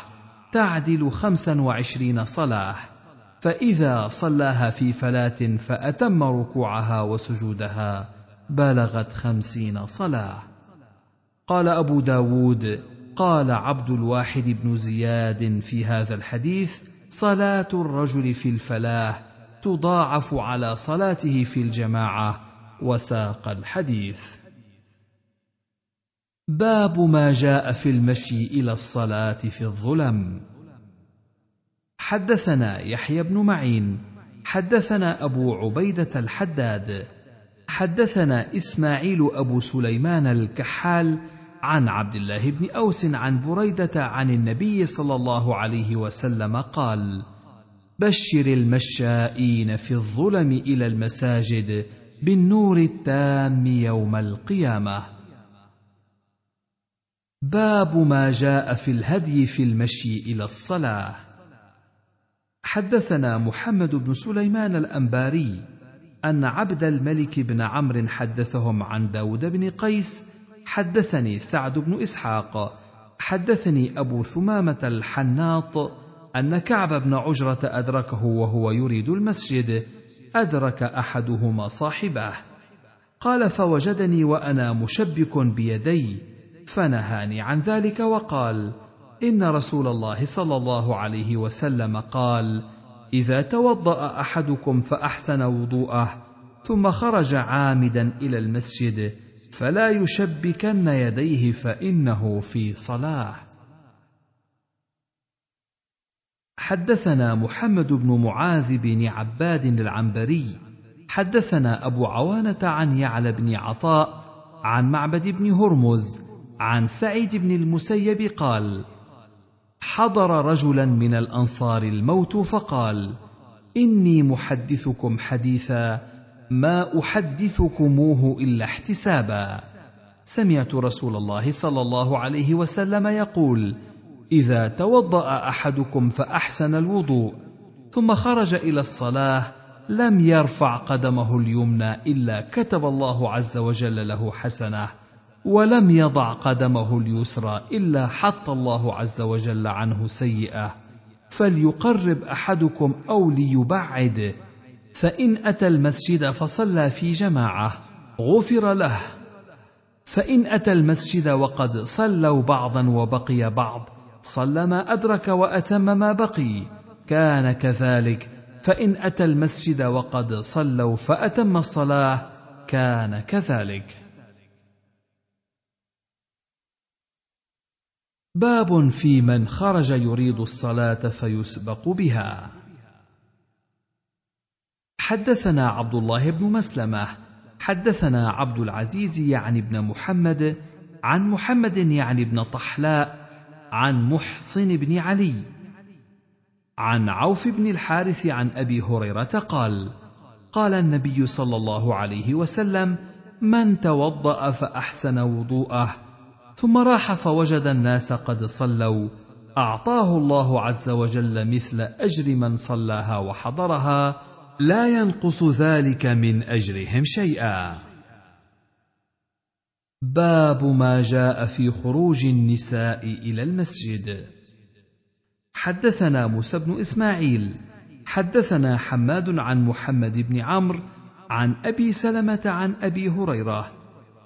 تعدل خمسا وعشرين صلاة فإذا صلاها في فلاة فأتم ركوعها وسجودها بلغت خمسين صلاة. قال أبو داود قال عبد الواحد بن زياد في هذا الحديث صلاة الرجل في الفلاه تضاعف على صلاته في الجماعة. وساق الحديث. باب ما جاء في المشي إلى الصلاة في الظلم. حدثنا يحيى بن معين. حدثنا أبو عبيدة الحداد. حدثنا إسماعيل أبو سليمان الكحال عن عبد الله بن أوس عن بريدة عن النبي صلى الله عليه وسلم قال بشر المشائين في الظلم إلى المساجد بالنور التام يوم القيامة. باب ما جاء في الهدي في المشي إلى الصلاة. حدثنا محمد بن سليمان الأنباري أن عبد الملك بن عمرو حدثهم عن داود بن قيس حدثني سعد بن إسحاق. حدثني أبو ثمامة الحناط أن كعب بن عجرة أدركه وهو يريد المسجد. أدرك أحدهما صاحبه. قال فوجدني وأنا مشبك بيدي. فنهاني عن ذلك وقال إن رسول الله صلى الله عليه وسلم قال إذا توضأ أحدكم فأحسن وضوءه ثم خرج عامدا إلى المسجد فلا يشبكن يديه فإنه في صلاه حدثنا محمد بن معاذ بن عباد العنبري. حدثنا أبو عوانة عن يعلى بن عطاء عن معبد بن هرمز عن سعيد بن المسيب قال حضر رجلا من الأنصار الموت فقال إني محدثكم حديثا ما أحدثكموه إلا احتسابا. سمعت رسول الله صلى الله عليه وسلم يقول إذا توضأ أحدكم فأحسن الوضوء ثم خرج إلى الصلاة لم يرفع قدمه اليمنى إلا كتب الله عز وجل له حسنة ولم يضع قدمه اليسرى إلا حط الله عز وجل عنه سيئة. فليقرب أحدكم أو ليبعد فإن أتى المسجد فصلى في جماعة غفر له. فإن أتى المسجد وقد صلوا بعضا وبقي بعض صلى ما أدرك وأتم ما بقي. كان كذلك. فإن أتى المسجد وقد صلوا فأتم الصلاة كان كذلك. باب في من خرج يريد الصلاة فيسبق بها. حدثنا عبد الله بن مسلمة حدثنا عبد العزيز يعني ابن محمد عن محمد يعني ابن طحلاء عن محصن بن علي. عن عوف بن الحارث عن أبي هريرة قال قال النبي صلى الله عليه وسلم من توضأ فأحسن وضوءه ثم راح فوجد الناس قد صلوا أعطاه الله عز وجل مثل أجر من صلاها وحضرها لا ينقص ذلك من أجرهم شيئا. باب ما جاء في خروج النساء إلى المسجد. حدثنا موسى بن إسماعيل. حدثنا حماد عن محمد بن عمرو عن أبي سلمة عن أبي هريرة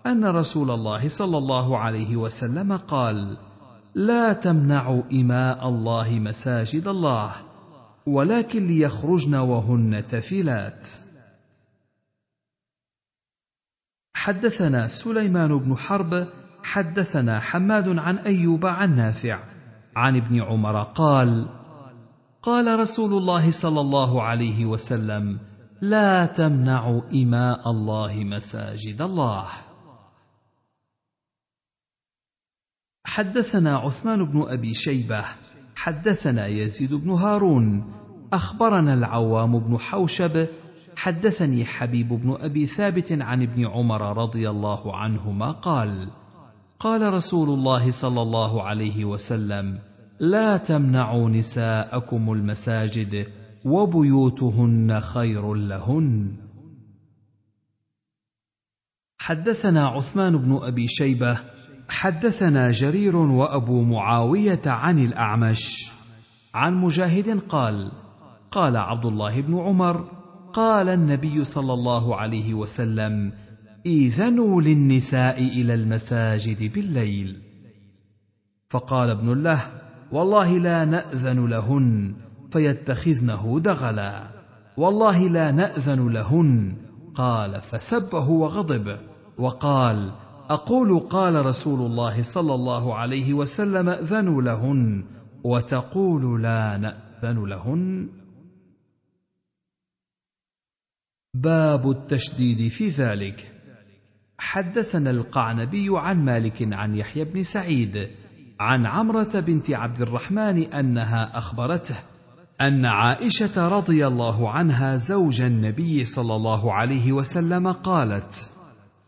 أن رسول الله صلى الله عليه وسلم قال لا تمنعوا إماء الله مساجد الله ولكن ليخرجن وهن تفلات حدثنا سليمان بن حرب حدثنا حماد عن أيوب عن نافع عن ابن عمر قال قال رسول الله صلى الله عليه وسلم لا تمنعوا إماء الله مساجد الله. حدثنا عثمان بن أبي شيبة حدثنا يزيد بن هارون أخبرنا العوام بن حوشب حدثني حبيب بن أبي ثابت عن ابن عمر رضي الله عنهما قال قال رسول الله صلى الله عليه وسلم لا تمنعوا نساءكم المساجد وبيوتهن خير لهن. حدثنا عثمان بن أبي شيبة حدثنا جرير وأبو معاوية عن الأعمش عن مجاهد قال قال عبد الله بن عمر قال النبي صلى الله عليه وسلم إذنوا للنساء إلى المساجد بالليل. فقال ابن له والله لا نأذن لهن فيتخذنه دغلا. والله لا نأذن لهن. قال فسبه وغضب. وقال أقول قال رسول الله صلى الله عليه وسلم اذنوا لهن وتقول لا نأذن لهن. باب التشديد في ذلك. حدثنا القعنبي عن مالك عن يحيى بن سعيد عن عمرة بنت عبد الرحمن أنها أخبرته أن عائشة رضي الله عنها زوج النبي صلى الله عليه وسلم قالت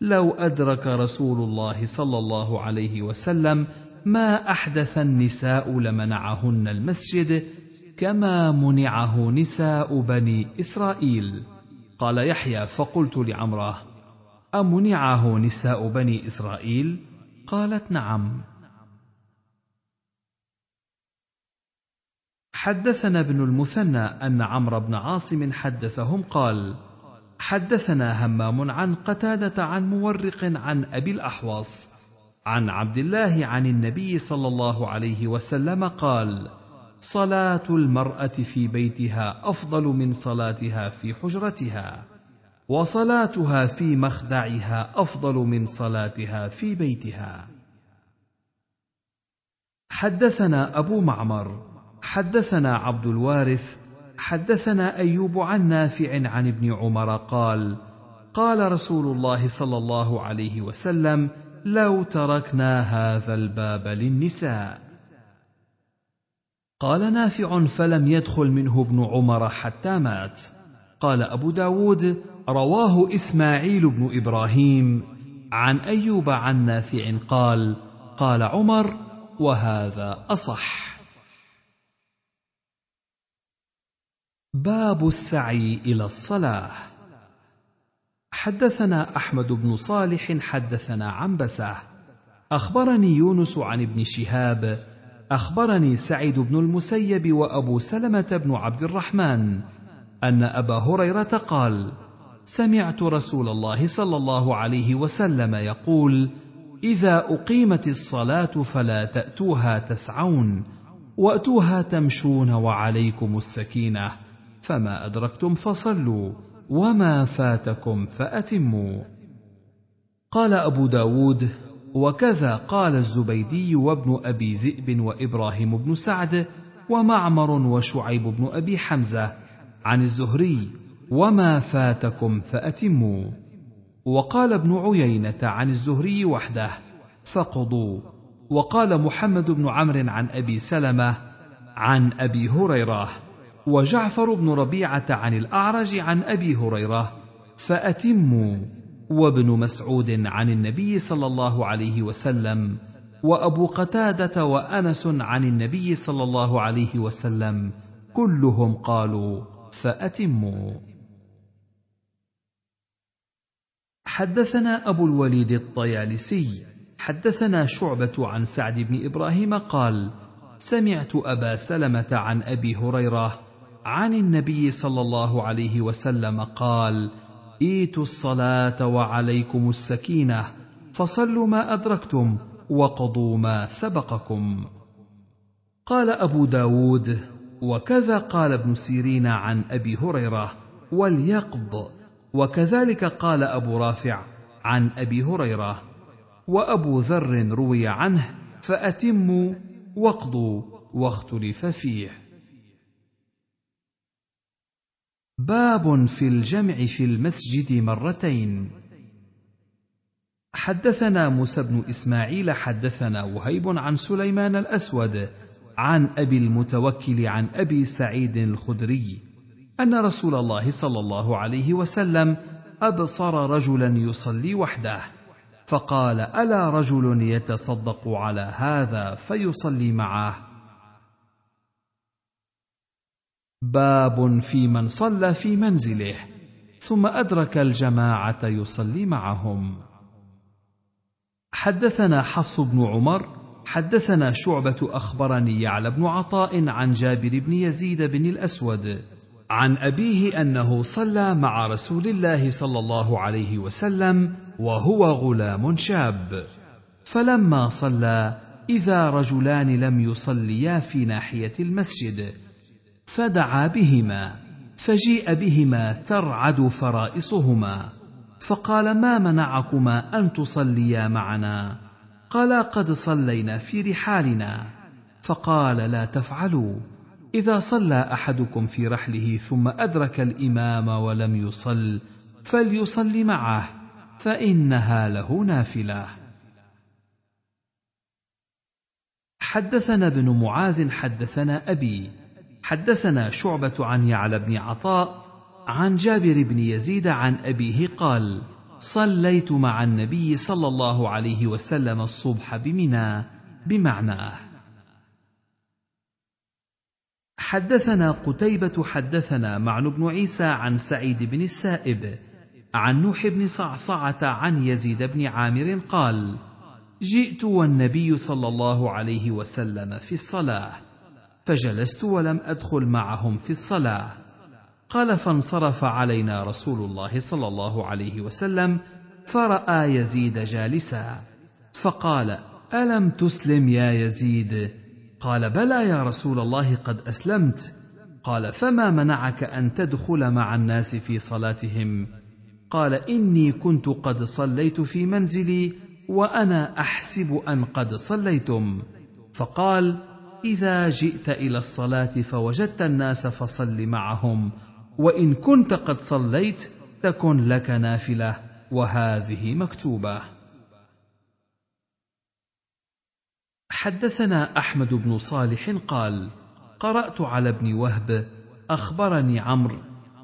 لو أدرك رسول الله صلى الله عليه وسلم ما أحدث النساء لمنعهن المسجد كما منعه نساء بني إسرائيل. قال يحيى فقلت لعمره أمنعه نساء بني إسرائيل؟ قالت نعم. حدثنا ابن المثنى أن عمرو بن عاصم حدثهم قال حدثنا همام عن قتادة عن مورق عن أبي الاحوص عن عبد الله عن النبي صلى الله عليه وسلم قال صلاة المرأة في بيتها أفضل من صلاتها في حجرتها وصلاتها في مخدعها أفضل من صلاتها في بيتها. حدثنا أبو معمر حدثنا عبد الوارث حدثنا أيوب عن نافع عن ابن عمر قال قال رسول الله صلى الله عليه وسلم لو تركنا هذا الباب للنساء. قال نافع فلم يدخل منه ابن عمر حتى مات. قال أبو داود رواه إسماعيل بن إبراهيم. عن أيوب عن نافع قال قال عمر وهذا أصح. باب السعي إلى الصلاة. حدثنا أحمد بن صالح حدثنا عنبسة. أخبرني يونس عن ابن شهاب. أخبرني سعيد بن المسيب وأبو سلمة بن عبد الرحمن أن أبا هريرة قال سمعت رسول الله صلى الله عليه وسلم يقول إذا أقيمت الصلاة فلا تأتوها تسعون وأتوها تمشون وعليكم السكينة. فما أدركتم فصلوا وما فاتكم فأتموا. قال أبو داود وكذا قال الزبيدي وابن أبي ذئب وإبراهيم بن سعد ومعمر وشعيب بن أبي حمزة عن الزهري وما فاتكم فأتموا. وقال ابن عيينة عن الزهري وحده فقضوا. وقال محمد بن عمرو عن أبي سلمة عن أبي هريرة وجعفر بن ربيعة عن الأعرج عن أبي هريرة فاتموا وابن مسعود عن النبي صلى الله عليه وسلم وأبو قتادة وأنس عن النبي صلى الله عليه وسلم كلهم قالوا فاتموا حدثنا أبو الوليد الطيالسي حدثنا شعبة عن سعد بن إبراهيم قال سمعت أبا سلمة عن أبي هريرة عن النبي صلى الله عليه وسلم قال إيتوا الصلاة وعليكم السكينة فصلوا ما أدركتم وقضوا ما سبقكم. قال أبو داود وكذا قال ابن سيرين عن أبي هريرة وليقض. وكذلك قال أبو رافع عن أبي هريرة وأبو ذر روي عنه فأتموا واقضوا واختلف فيه. باب في الجمع في المسجد مرتين. حدثنا موسى بن إسماعيل حدثنا وهيب عن سليمان الأسود عن أبي المتوكل عن أبي سعيد الخدري أن رسول الله صلى الله عليه وسلم أبصر رجلا يصلي وحده فقال ألا رجل يتصدق على هذا فيصلي معه؟ باب في من صلى في منزله ثم أدرك الجماعة يصلي معهم. حدثنا حفص بن عمر حدثنا شعبة أخبرني يعلى بن عطاء عن جابر بن يزيد بن الأسود عن أبيه أنه صلى مع رسول الله صلى الله عليه وسلم وهو غلام شاب. فلما صلى إذا رجلان لم يصليا في ناحية المسجد فدعا بهما فجيء بهما ترعد فرائصهما. فقال ما منعكما أن تصليا معنا؟ قالا قد صلينا في رحالنا. فقال لا تفعلوا. إذا صلى أحدكم في رحله ثم أدرك الإمام ولم يصل فليصل معه فإنها له نافلة. حدثنا ابن معاذ حدثنا أبي حدثنا شعبة عن يعلى بن عطاء عن جابر بن يزيد عن أبيه قال صليت مع النبي صلى الله عليه وسلم الصبح بمنى بمعناه حدثنا قتيبة حدثنا معن بن عيسى عن سعيد بن السائب عن نوح بن صعصعة عن يزيد بن عامر قال: جئت والنبي صلى الله عليه وسلم في الصلاة، فجلست ولم أدخل معهم في الصلاة، قال فانصرف علينا رسول الله صلى الله عليه وسلم فرأى يزيد جالسا. فقال ألم تسلم يا يزيد؟ قال بلى يا رسول الله قد أسلمت. قال فما منعك أن تدخل مع الناس في صلاتهم؟ قال إني كنت قد صليت في منزلي وأنا أحسب أن قد صليتم. فقال إذا جئت إلى الصلاة فوجدت الناس فصل معهم وإن كنت قد صليت تكن لك نافلة وهذه مكتوبة. حدثنا أحمد بن صالح قال قرأت على ابن وهب أخبرني عمرو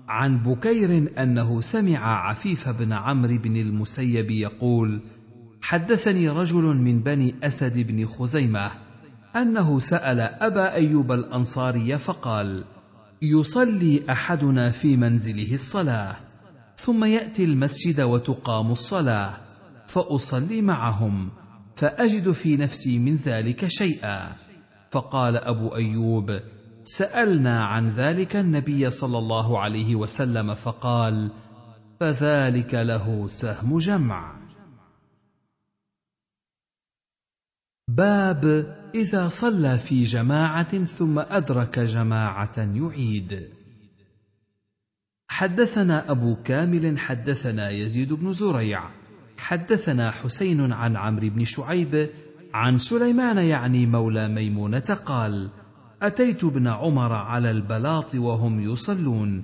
عن بكير أنه سمع عفيف بن عمرو بن المسيب يقول حدثني رجل من بني أسد بن خزيمة أنه سأل أبا أيوب الأنصاري فقال يصلي أحدنا في منزله الصلاة ثم يأتي المسجد وتقام الصلاة فأصلي معهم فأجد في نفسي من ذلك شيئا. فقال أبو أيوب سألنا عن ذلك النبي صلى الله عليه وسلم فقال فذلك له سهم جمع. باب إذا صلى في جماعة ثم أدرك جماعة يعيد. حدثنا أبو كامل حدثنا يزيد بن زريع حدثنا حسين عن عمرو بن شعيب عن سليمان يعني مولى ميمونة قال أتيت ابن عمر على البلاط وهم يصلون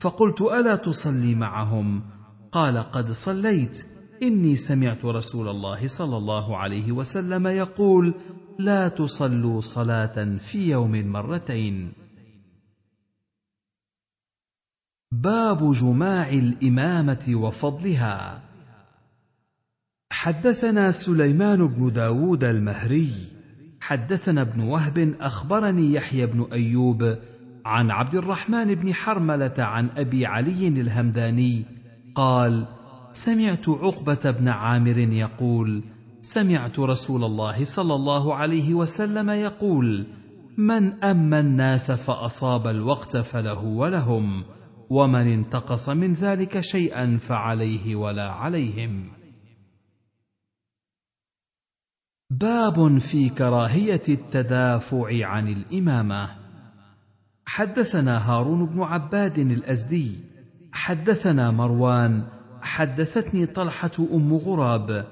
فقلت ألا تصلي معهم؟ قال قد صليت. إني سمعت رسول الله صلى الله عليه وسلم يقول لا تصلوا صلاة في يوم مرتين. باب جماع الإمامة وفضلها. حدثنا سليمان بن داود المهري. حدثنا ابن وهب أخبرني يحيى بن أيوب عن عبد الرحمن بن حرملة عن أبي علي الهمداني قال سمعت عقبة بن عامر يقول سمعت رسول الله صلى الله عليه وسلم يقول من أما الناس فأصاب الوقت فله ولهم ومن انتقص من ذلك شيئا فعليه ولا عليهم. باب في كراهية التدافع عن الإمامة. حدثنا هارون بن عباد الأزدي حدثنا مروان حدثتني طلحة أم غراب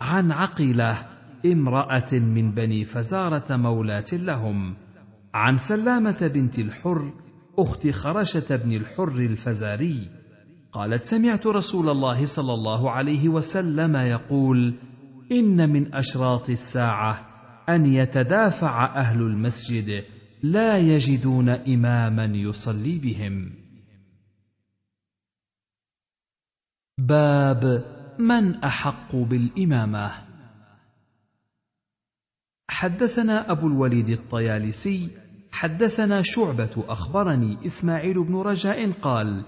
عن عقيلة امرأة من بني فزارة مولاه لهم عن سلامة بنت الحر أخت خرشه بن الحر الفزاري. قالت سمعت رسول الله صلى الله عليه وسلم يقول إن من أشراط الساعة أن يتدافع أهل المسجد لا يجدون إماما يصلي بهم. باب من أحق بالإمامة. حدثنا أبو الوليد الطيالسي حدثنا شعبة أخبرني إسماعيل بن رجاء قال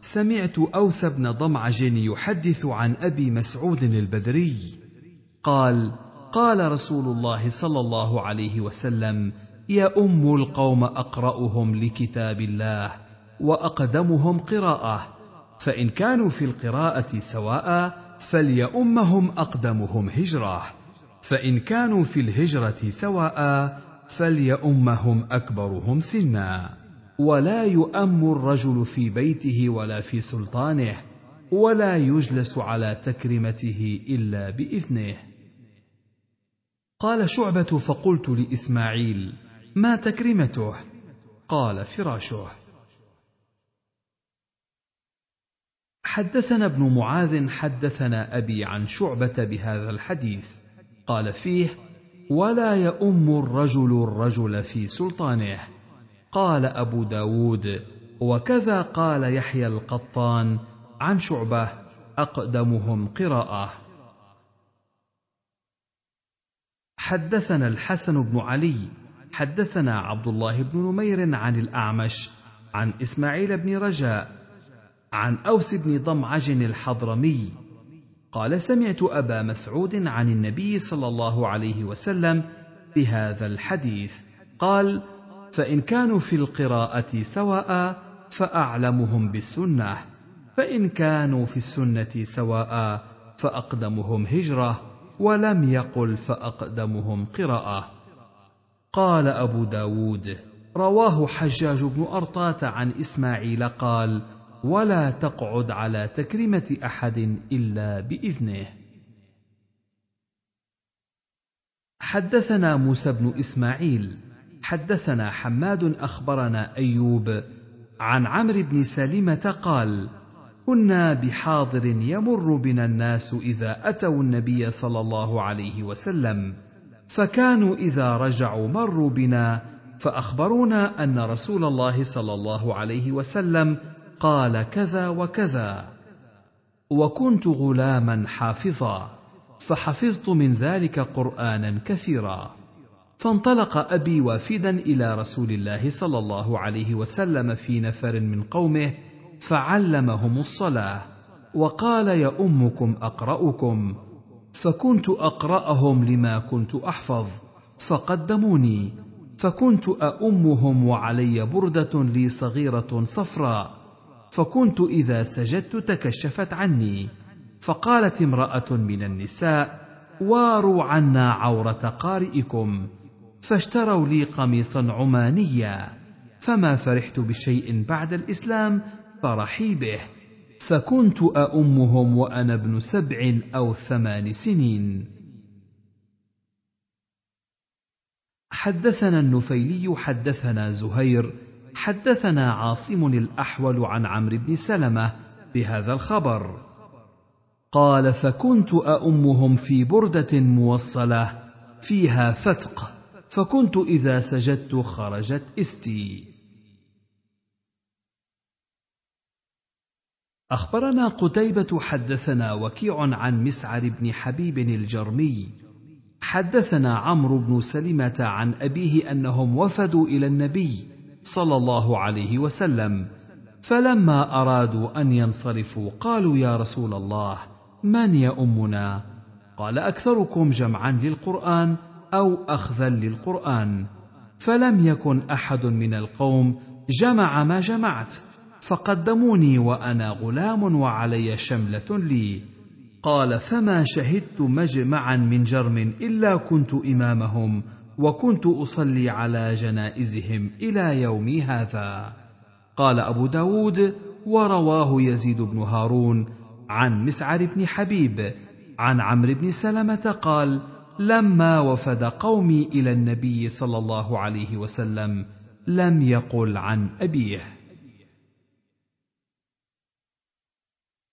سمعت أوس بن ضمعج يحدث عن أبي مسعود البدري قال قال رسول الله صلى الله عليه وسلم يا أم القوم أقرأهم لكتاب الله وأقدمهم قراءة فإن كانوا في القراءة سواء فليؤمهم أقدمهم هجرة. فإن كانوا في الهجرة سواء فليؤمهم أكبرهم سنا. ولا يؤم الرجل في بيته ولا في سلطانه ولا يجلس على تكرمته إلا بإذنه. قال شعبة فقلت لإسماعيل ما تكرمته؟ قال فراشه. حدثنا ابن معاذ حدثنا أبي عن شعبة بهذا الحديث. قال فيه ولا يؤم الرجل الرجل في سلطانه. قال أبو داود وكذا قال يحيى القطان عن شعبة أقدمهم قراءة. حدثنا الحسن بن علي حدثنا عبد الله بن نمير عن الأعمش عن إسماعيل بن رجاء عن أوس بن ضمعج الحضرمي. قال سمعت أبا مسعود عن النبي صلى الله عليه وسلم بهذا الحديث. قال فإن كانوا في القراءة سواء فأعلمهم بالسنة فإن كانوا في السنة سواء فأقدمهم هجرة ولم يقل فأقدمهم قراءة. قال أبو داود رواه حجاج بن أرطاة عن إسماعيل قال ولا تقعد على تكريمة أحد إلا بإذنه. حدثنا موسى بن إسماعيل حدثنا حماد أخبرنا أيوب عن عمرو بن سلمة قال كنا بحاضر يمر بنا الناس إذا أتوا النبي صلى الله عليه وسلم فكانوا إذا رجعوا مروا بنا فأخبرونا أن رسول الله صلى الله عليه وسلم قال كذا وكذا. وكنت غلاما حافظا فحفظت من ذلك قرآنا كثيرا. فانطلق أبي وافدا إلى رسول الله صلى الله عليه وسلم في نفر من قومه فعلمهم الصلاة وقال يؤمكم أقرأكم. فكنت أقرأهم لما كنت أحفظ فقدموني. فكنت أؤمهم وعلي بردة لي صغيرة صفراء. فكنت إذا سجدت تكشفت عني فقالت امرأة من النساء واروا عنا عورة قارئكم فاشتروا لي قميصا عمانيا فما فرحت بشيء بعد الإسلام فرحي به فكنت أؤمهم وأنا ابن سبع أو ثمان سنين. حدثنا النفيلي حدثنا زهير حدثنا عاصم الأحول عن عمرو بن سلمة بهذا الخبر. قال فكنت أؤمهم في بردة موصلة فيها فتق فكنت إذا سجدت خرجت إستي. أخبرنا قتيبة حدثنا وكيع عن مسعر بن حبيب الجرمي حدثنا عمرو بن سلمة عن أبيه أنهم وفدوا إلى النبي صلى الله عليه وسلم. فلما أرادوا أن ينصرفوا قالوا يا رسول الله من يؤمنا؟ قال أكثركم جمعا للقرآن أو اخذا للقرآن. فلم يكن أحد من القوم جمع ما جمعت. فقدموني وأنا غلام وعلي شملة لي. قال فما شهدت مجمعا من جرم إلا كنت إمامهم وكنت أصلي على جنائزهم إلى يومي هذا. قال أبو داود ورواه يزيد بن هارون عن مسعر بن حبيب عن عمرو بن سلمة قال لما وفد قومي إلى النبي صلى الله عليه وسلم لم يقل عن أبيه.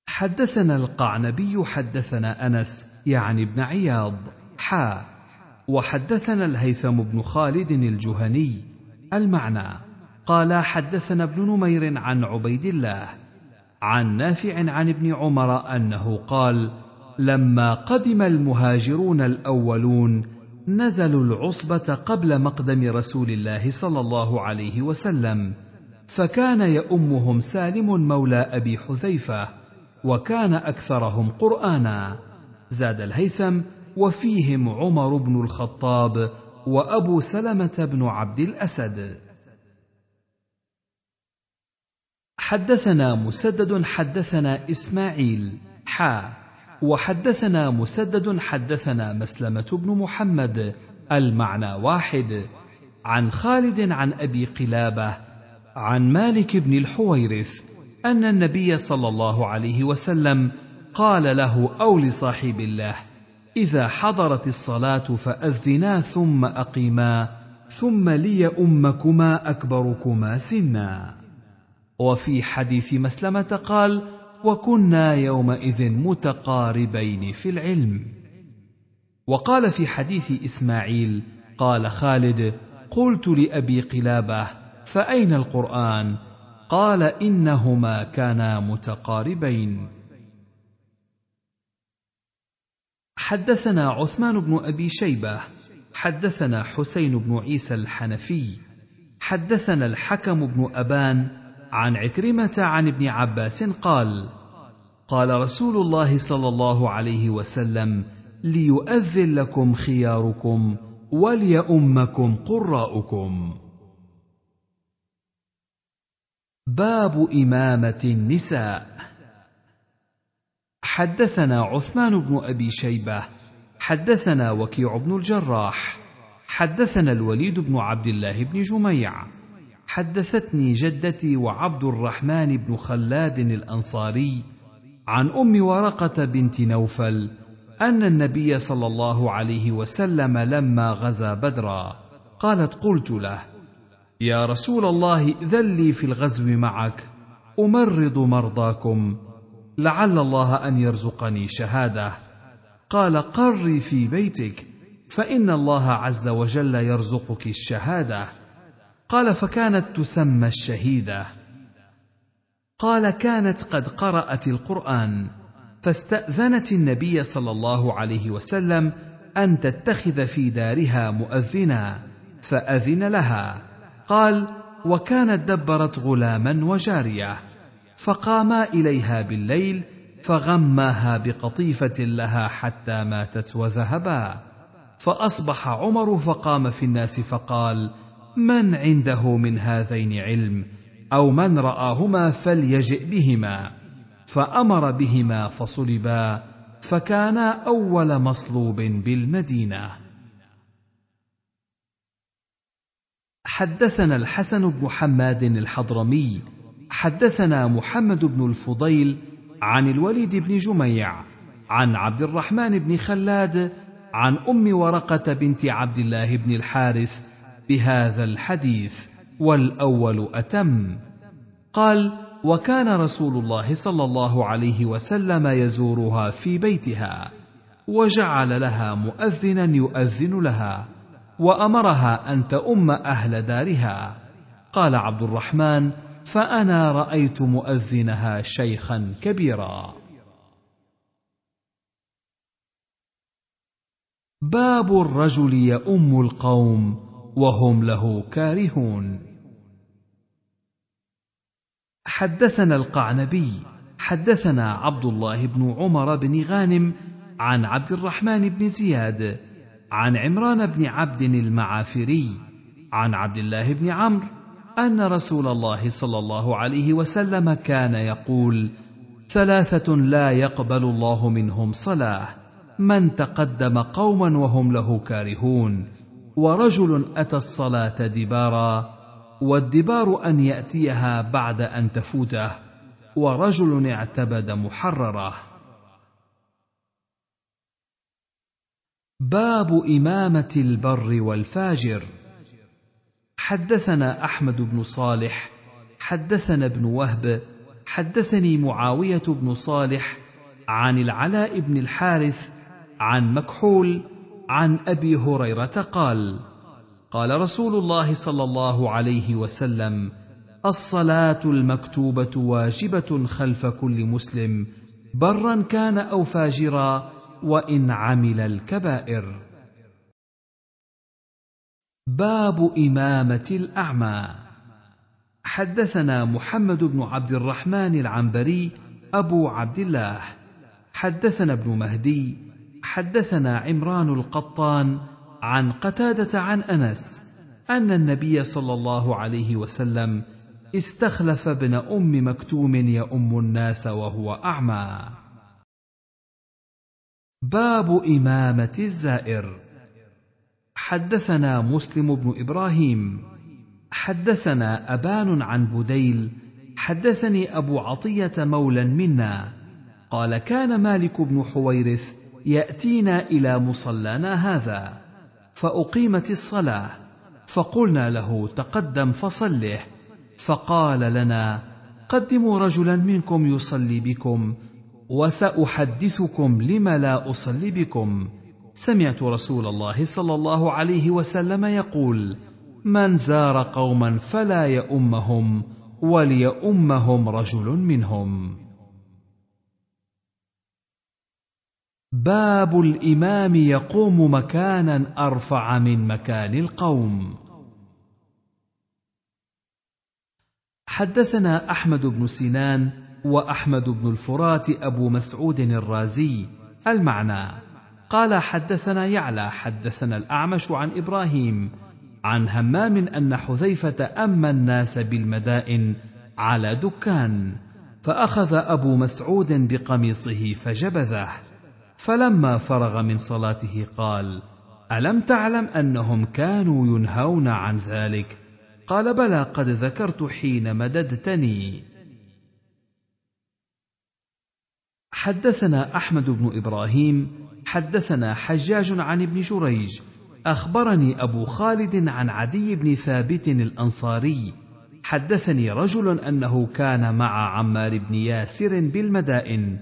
حدثنا القعنبي حدثنا أنس يعني ابن عياض حا. وحدثنا الهيثم بن خالد الجهني المعنى. قال حدثنا ابن نمير عن عبيد الله عن نافع عن ابن عمر أنه قال لما قدم المهاجرون الأولون نزلوا العصبة قبل مقدم رسول الله صلى الله عليه وسلم فكان يؤمهم سالم مولى أبي حذيفة وكان أكثرهم قرآنا. زاد الهيثم وفيهم عمر بن الخطاب وأبو سلمة بن عبد الأسد. حدثنا مسدد حدثنا إسماعيل حا وحدثنا مسدد حدثنا مسلمة بن محمد المعنى واحد. عن خالد عن أبي قلابة عن مالك بن الحويرث أن النبي صلى الله عليه وسلم قال له أو لصاحب الله. إذا حضرت الصلاة فأذنا ثم أقيما ثم ليؤمكما أكبركما سنا. وفي حديث مسلمة قال وكنا يومئذ متقاربين في العلم وقال في حديث إسماعيل قال خالد قلت لأبي قلابة فأين القرآن؟ قال إنهما كانا متقاربين حدثنا عثمان بن أبي شيبة حدثنا حسين بن عيسى الحنفي حدثنا الحكم بن أبان عن عكرمة عن ابن عباس قال قال رسول الله صلى الله عليه وسلم ليؤذن لكم خياركم وليؤمكم قراؤكم. باب إمامة النساء. حدثنا عثمان بن أبي شيبة حدثنا وكيع بن الجراح حدثنا الوليد بن عبد الله بن جميع حدثتني جدتي وعبد الرحمن بن خلاد الأنصاري عن أم ورقة بنت نوفل أن النبي صلى الله عليه وسلم لما غزا بدرا قالت قلت له يا رسول الله ذل لي في الغزو معك أمرض مرضاكم لعل الله أن يرزقني شهادة. قال قري في بيتك فإن الله عز وجل يرزقك الشهادة. قال فكانت تسمى الشهيدة. قال كانت قد قرأت القرآن فاستأذنت النبي صلى الله عليه وسلم أن تتخذ في دارها مؤذنا فأذن لها. قال وكانت دبرت غلاما وجارية. فقاما إليها بالليل فغماها بقطيفة لها حتى ماتت وذهبا. فأصبح عمر فقام في الناس فقال من عنده من هذين علم؟ أو من رآهما فليجئ بهما. فأمر بهما فصلبا فكانا أول مصلوب بالمدينة. حدثنا الحسن بن حماد الحضرمي حدثنا محمد بن الفضيل عن الوليد بن جميع عن عبد الرحمن بن خلاد عن أم ورقة بنت عبد الله بن الحارث بهذا الحديث والأول أتم. قال وكان رسول الله صلى الله عليه وسلم يزورها في بيتها وجعل لها مؤذنا يؤذن لها وأمرها أن تؤم أهل دارها. قال عبد الرحمن فأنا رأيت مؤذنها شيخا كبيرا. باب الرجل يؤم القوم وهم له كارهون. حدثنا القعنبي حدثنا عبد الله بن عمر بن غانم عن عبد الرحمن بن زياد عن عمران بن عبد المعافري عن عبد الله بن عمرو أن رسول الله صلى الله عليه وسلم كان يقول ثلاثة لا يقبل الله منهم صلاة من تقدم قوما وهم له كارهون ورجل أتى الصلاة دبارا والدبار أن يأتيها بعد أن تفوته ورجل اعتبد محرره. باب إمامة البر والفاجر. حدثنا أحمد بن صالح حدثنا ابن وهب حدثني معاوية بن صالح عن العلاء بن الحارث عن مكحول عن أبي هريرة قال قال رسول الله صلى الله عليه وسلم الصلاة المكتوبة واجبة خلف كل مسلم برا كان أو فاجرا وإن عمل الكبائر. باب إمامة الأعمى. حدثنا محمد بن عبد الرحمن العنبري أبو عبد الله. حدثنا ابن مهدي. حدثنا عمران القطان عن قتادة عن أنس أن النبي صلى الله عليه وسلم استخلف ابن أم مكتوم يؤم الناس وهو أعمى. باب إمامة الزائر. حدثنا مسلم بن إبراهيم حدثنا أبان عن بديل حدثني أبو عطية مولى منا قال كان مالك بن حويرث يأتينا إلى مصلانا هذا فأقيمت الصلاة فقلنا له تقدم فصله فقال لنا قدموا رجلا منكم يصلي بكم وسأحدثكم لم لا أصلي بكم. سمعت رسول الله صلى الله عليه وسلم يقول من زار قوما فلا يؤمهم وليؤمهم رجل منهم. باب الإمام يقوم مكانا أرفع من مكان القوم. حدثنا أحمد بن سنان وأحمد بن الفرات أبو مسعود الرازي المعنى قال حدثنا يعلى حدثنا الأعمش عن إبراهيم عن همام أن حذيفة اما الناس بالمدائن على دكان فأخذ أبو مسعود بقميصه فجبذه فلما فرغ من صلاته قال ألم تعلم أنهم كانوا ينهون عن ذلك؟ قال بلى قد ذكرت حين مددتني. حدثنا أحمد بن إبراهيم حدثنا حجاج عن ابن جريج أخبرني أبو خالد عن عدي بن ثابت الأنصاري حدثني رجل أنه كان مع عمار بن ياسر بالمدائن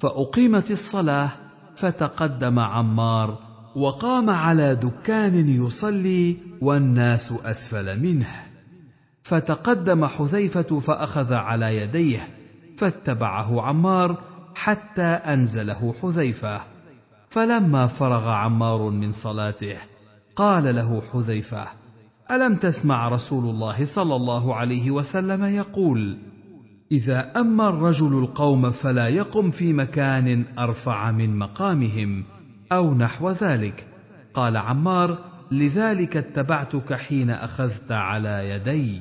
فأقيمت الصلاة فتقدم عمار وقام على دكان يصلي والناس أسفل منه. فتقدم حذيفة فأخذ على يديه فاتبعه عمار حتى أنزله حذيفة. فلما فرغ عمار من صلاته قال له حذيفة ألم تسمع رسول الله صلى الله عليه وسلم يقول إذا أما الرجل القوم فلا يقم في مكان أرفع من مقامهم أو نحو ذلك. قال عمار لذلك اتبعتك حين أخذت على يدي.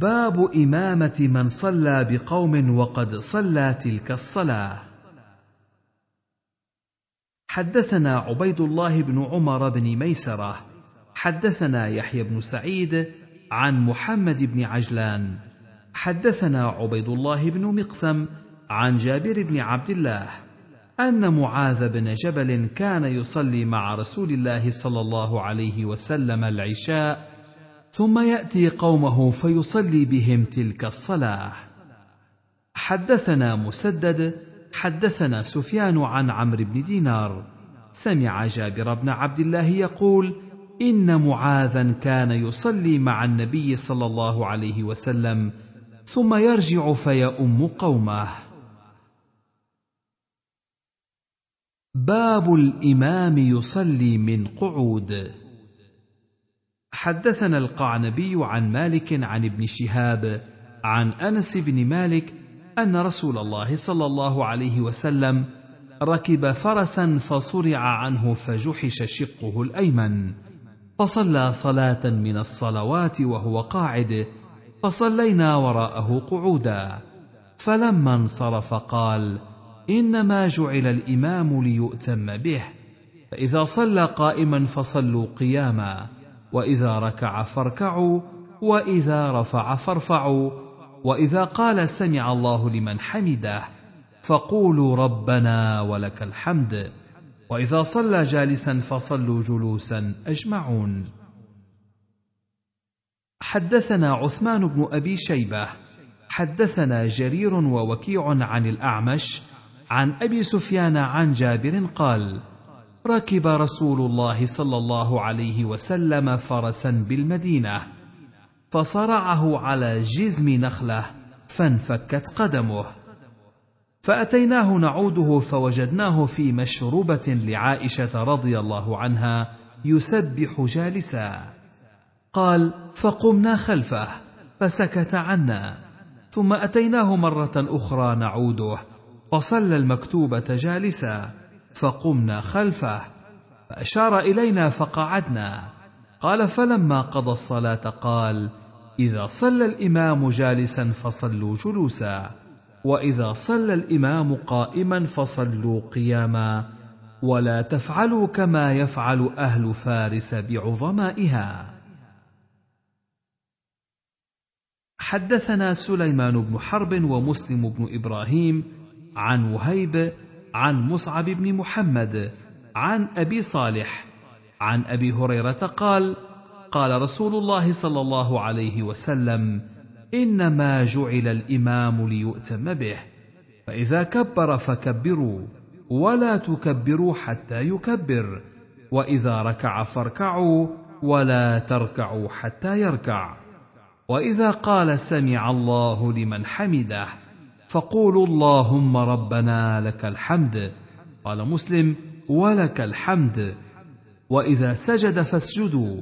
باب إمامة من صلى بقوم وقد صلى تلك الصلاة. حدثنا عبيد الله بن عمر بن ميسرة حدثنا يحيى بن سعيد عن محمد بن عجلان حدثنا عبيد الله بن مقسم عن جابر بن عبد الله أن معاذ بن جبل كان يصلي مع رسول الله صلى الله عليه وسلم العشاء ثم يأتي قومه فيصلي بهم تلك الصلاة. حدثنا مسدد حدثنا سفيان عن عمرو بن دينار. سمع جابر بن عبد الله يقول إن معاذا كان يصلي مع النبي صلى الله عليه وسلم ثم يرجع فيؤم قومه. باب الإمام يصلي من قعود. حدثنا القعنبي عن مالك عن ابن شهاب عن أنس بن مالك أن رسول الله صلى الله عليه وسلم ركب فرسا فصرع عنه فجحش شقه الأيمن. فصلى صلاة من الصلوات وهو قاعد فصلينا وراءه قعودا. فلما انصرف قال إنما جعل الإمام ليؤتم به. فإذا صلى قائما فصلوا قياما. وإذا ركع فاركعوا وإذا رفع فارفعوا وإذا قال سمع الله لمن حمده فقولوا ربنا ولك الحمد وإذا صلى جالسا فصلوا جلوسا أجمعون. حدثنا عثمان بن أبي شيبة حدثنا جرير ووكيع عن الأعمش عن أبي سفيان عن جابر قال ركب رسول الله صلى الله عليه وسلم فرسا بالمدينة فصرعه على جذم نخلة فانفكت قدمه. فأتيناه نعوده فوجدناه في مشربه لعائشة رضي الله عنها يسبح جالسا. قال فقمنا خلفه فسكت عنا. ثم أتيناه مرة أخرى نعوده فصلى المكتوبة جالسا. فقمنا خلفه فأشار إلينا فقعدنا. قال فلما قضى الصلاة قال إذا صلى الإمام جالسا فصلوا جلوسا وإذا صلى الإمام قائما فصلوا قياما ولا تفعلوا كما يفعل أهل فارس بعظمائها. حدثنا سليمان بن حرب ومسلم بن إبراهيم عن وهيب عن مصعب بن محمد عن أبي صالح عن أبي هريرة قال قال رسول الله صلى الله عليه وسلم إنما جعل الإمام ليؤتم به فإذا كبر فكبروا ولا تكبروا حتى يكبر وإذا ركع فاركعوا ولا تركعوا حتى يركع وإذا قال سمع الله لمن حمده. فقولوا اللهم ربنا لك الحمد. قال مسلم ولك الحمد. وإذا سجد فاسجدوا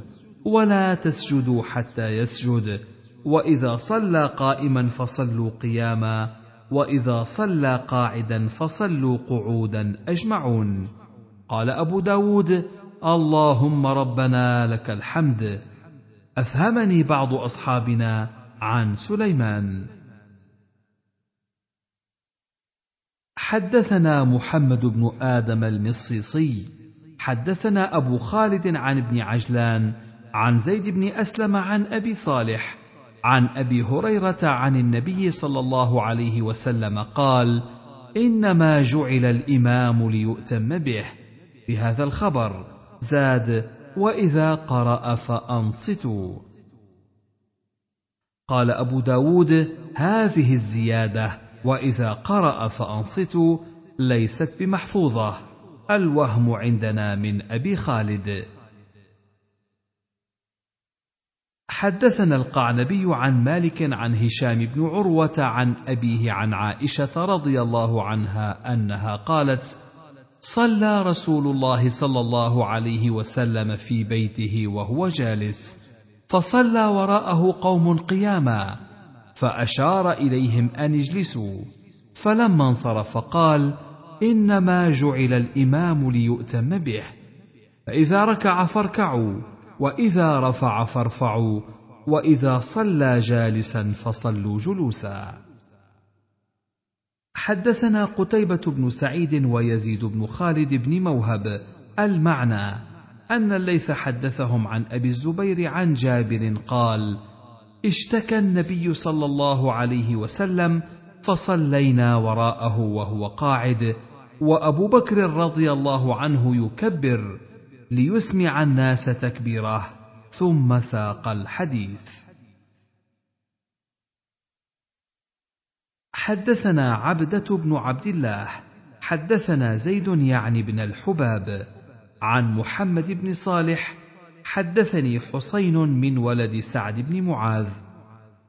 ولا تسجدوا حتى يسجد. وإذا صلى قائما فصلوا قياما. وإذا صلى قاعدا فصلوا قعودا أجمعون. قال أبو داود اللهم ربنا لك الحمد. أفهمني بعض أصحابنا عن سليمان. حدثنا محمد بن آدم المصيصي. حدثنا أبو خالد عن ابن عجلان عن زيد بن أسلم عن أبي صالح عن أبي هريرة عن النبي صلى الله عليه وسلم قال إنما جعل الإمام ليؤتم به. بهذا الخبر زاد وإذا قرأ فأنصتوا. قال أبو داود هذه الزيادة وإذا قرأ فأنصتوا ليست بمحفوظة. الوهم عندنا من أبي خالد. حدثنا القعنبي عن مالك عن هشام بن عروة عن أبيه عن عائشة رضي الله عنها أنها قالت صلى رسول الله صلى الله عليه وسلم في بيته وهو جالس فصلى وراءه قوم قياما فأشار إليهم أن اجلسوا. فلما انصرف قال إنما جعل الإمام ليؤتم به. فإذا ركع فاركعوا وإذا رفع فارفعوا وإذا صلى جالسا فصلوا جلوسا. حدثنا قتيبة بن سعيد ويزيد بن خالد بن موهب. المعنى أن الليث حدثهم عن أبي الزبير عن جابر قال اشتكى النبي صلى الله عليه وسلم فصلينا وراءه وهو قاعد وأبو بكر رضي الله عنه يكبر ليسمع الناس تكبيره ثم ساق الحديث. حدثنا عبدة بن عبد الله حدثنا زيد يعني بن الحباب عن محمد بن صالح حدثني حسين من ولد سعد بن معاذ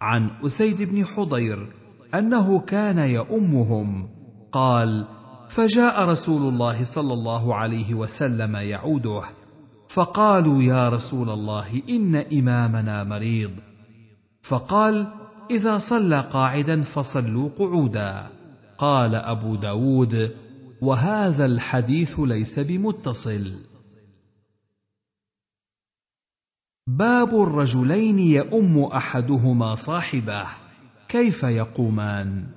عن أسيد بن حضير أنه كان يؤمهم. قال فجاء رسول الله صلى الله عليه وسلم يعوده فقالوا يا رسول الله إن إمامنا مريض. فقال إذا صلى قاعدا فصلوا قعودا. قال أبو داود وهذا الحديث ليس بمتصل. باب الرجلين يؤم أحدهما صاحبه كيف يقومان؟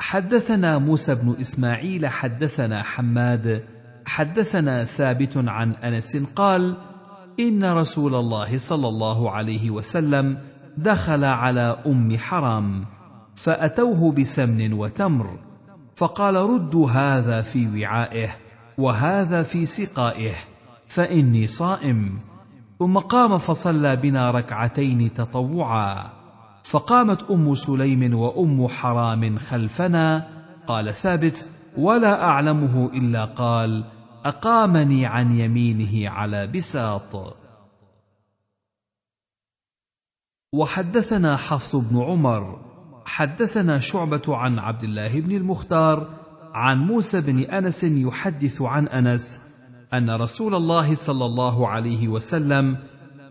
حدثنا موسى بن إسماعيل حدثنا حماد حدثنا ثابت عن أنس قال إن رسول الله صلى الله عليه وسلم دخل على أم حرام فأتوه بسمن وتمر فقال ردوا هذا في وعائه وهذا في سقائه فإني صائم. ثم قام فصلى بنا ركعتين تطوعا. فقامت أم سليم وأم حرام خلفنا. قال ثابت ولا أعلمه إلا قال أقامني عن يمينه على بساط. وحدثنا حفص بن عمر. حدثنا شعبة عن عبد الله بن المختار. عن موسى بن أنس يحدث عن أنس أن رسول الله صلى الله عليه وسلم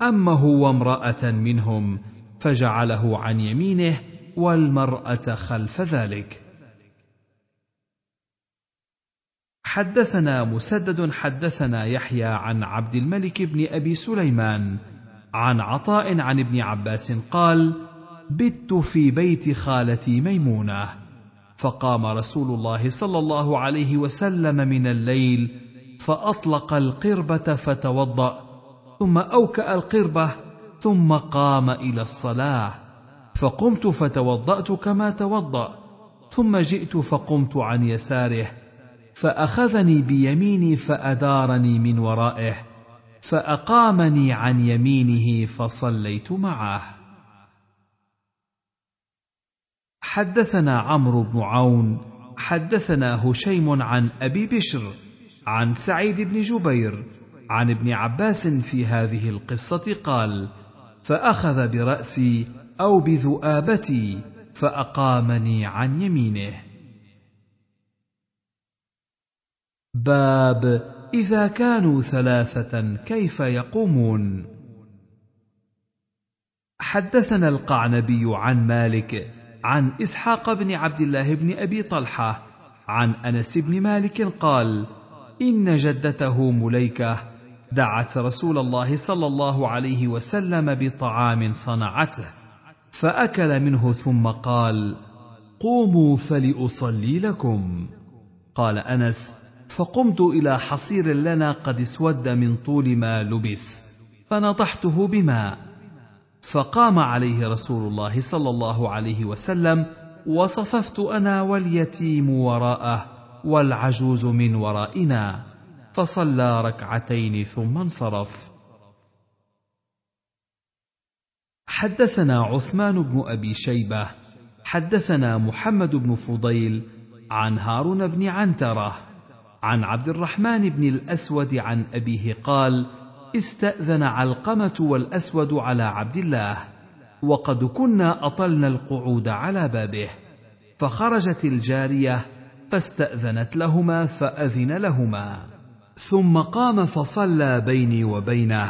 أمه وامرأة منهم فجعله عن يمينه والمرأة خلف ذلك. حدثنا مسدد حدثنا يحيى عن عبد الملك بن أبي سليمان عن عطاء عن ابن عباس قال بت في بيت خالتي ميمونة فقام رسول الله صلى الله عليه وسلم من الليل فأطلق القربة فتوضأ ثم أوكأ القربة ثم قام إلى الصلاة. فقمت فتوضأت كما توضأ ثم جئت فقمت عن يساره فأخذني بيميني فأدارني من ورائه فأقامني عن يمينه فصليت معه. حدثنا عمرو بن عون حدثنا هشيم عن أبي بشر عن سعيد بن جبير عن ابن عباس في هذه القصة قال فأخذ برأسي أو بذؤابتي فأقامني عن يمينه. باب إذا كانوا ثلاثة كيف يقومون؟ حدثنا القعنبي عن مالك عن إسحاق بن عبد الله بن أبي طلحة عن أنس بن مالك قال إن جدته مليكة. دعت رسول الله صلى الله عليه وسلم بطعام صنعته فأكل منه ثم قال قوموا فلاصلي لكم. قال أنس فقمت إلى حصير لنا قد اسود من طول ما لبس فنضحته بماء فقام عليه رسول الله صلى الله عليه وسلم وصففت أنا واليتيم وراءه والعجوز من ورائنا فصلى ركعتين ثم انصرف. حدثنا عثمان بن أبي شيبة حدثنا محمد بن فضيل عن هارون بن عنترة عن عبد الرحمن بن الأسود عن أبيه قال استأذن علقمة والأسود على عبد الله وقد كنا أطلنا القعود على بابه فخرجت الجارية فاستأذنت لهما فأذن لهما. ثم قام فصلى بيني وبينه.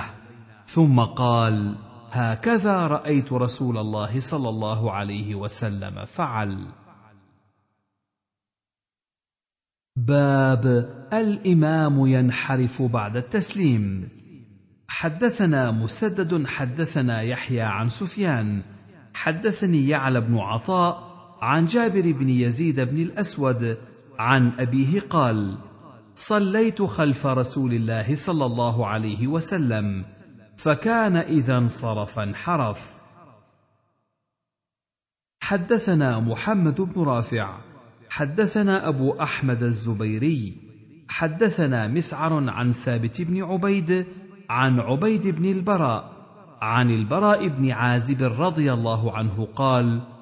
ثم قال هكذا رأيت رسول الله صلى الله عليه وسلم فعل. باب الإمام ينحرف بعد التسليم. حدثنا مسدد حدثنا يحيى عن سفيان. حدثني يعلى بن عطاء عن جابر بن يزيد بن الأسود عن أبيه قال صليت خلف رسول الله صلى الله عليه وسلم فكان إذا انصرف انحرف. حدثنا محمد بن رافع حدثنا أبو أحمد الزبيري حدثنا مسعر عن ثابت بن عبيد عن عبيد بن البراء عن البراء بن عازب رضي الله عنه قال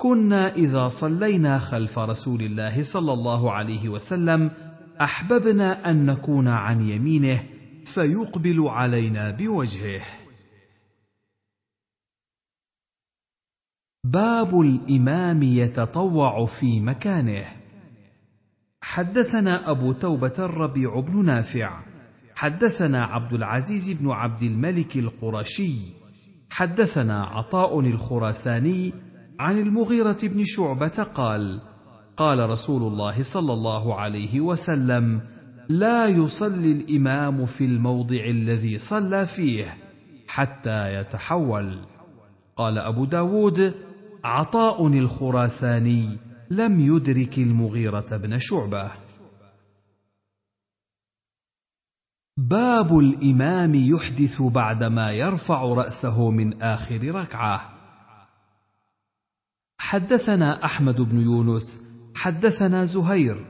كنا إذا صلينا خلف رسول الله صلى الله عليه وسلم أحببنا أن نكون عن يمينه فيقبل علينا بوجهه. باب الإمام يتطوع في مكانه. حدثنا أبو توبة الربيع بن نافع. حدثنا عبد العزيز بن عبد الملك القرشي. حدثنا عطاء الخراساني عن المغيرة بن شعبة قال قال رسول الله صلى الله عليه وسلم لا يصلي الإمام في الموضع الذي صلى فيه حتى يتحول. قال أبو داود عطاء الخراساني لم يدرك المغيرة بن شعبة. باب الإمام يحدث بعدما يرفع رأسه من آخر ركعة. حدثنا أحمد بن يونس حدثنا زهير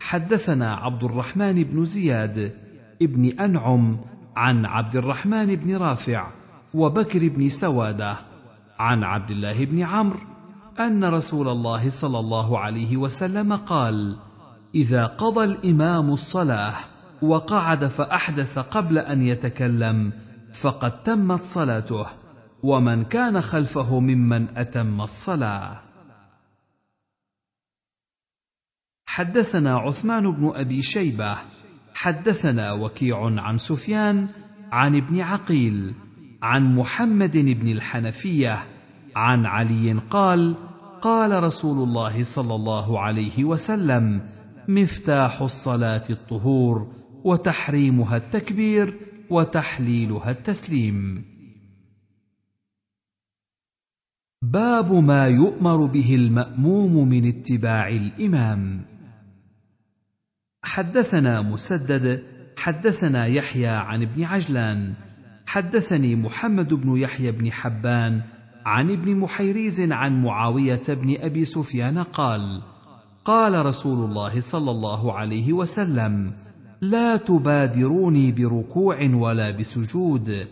حدثنا عبد الرحمن بن زياد ابن أنعم عن عبد الرحمن بن رافع وبكر بن سوادة عن عبد الله بن عمرو أن رسول الله صلى الله عليه وسلم قال إذا قضى الإمام الصلاة وقعد فأحدث قبل أن يتكلم فقد تمت صلاته ومن كان خلفه ممن أتم الصلاة. حدثنا عثمان بن أبي شيبة حدثنا وكيع عن سفيان عن ابن عقيل عن محمد بن الحنفية عن علي قال قال رسول الله صلى الله عليه وسلم مفتاح الصلاة الطهور وتحريمها التكبير وتحليلها التسليم. باب ما يؤمر به المأموم من اتباع الإمام. حدثنا مسدد حدثنا يحيى عن ابن عجلان حدثني محمد بن يحيى بن حبان عن ابن محيريز عن معاوية بن أبي سفيان قال قال رسول الله صلى الله عليه وسلم لا تبادروني بركوع ولا بسجود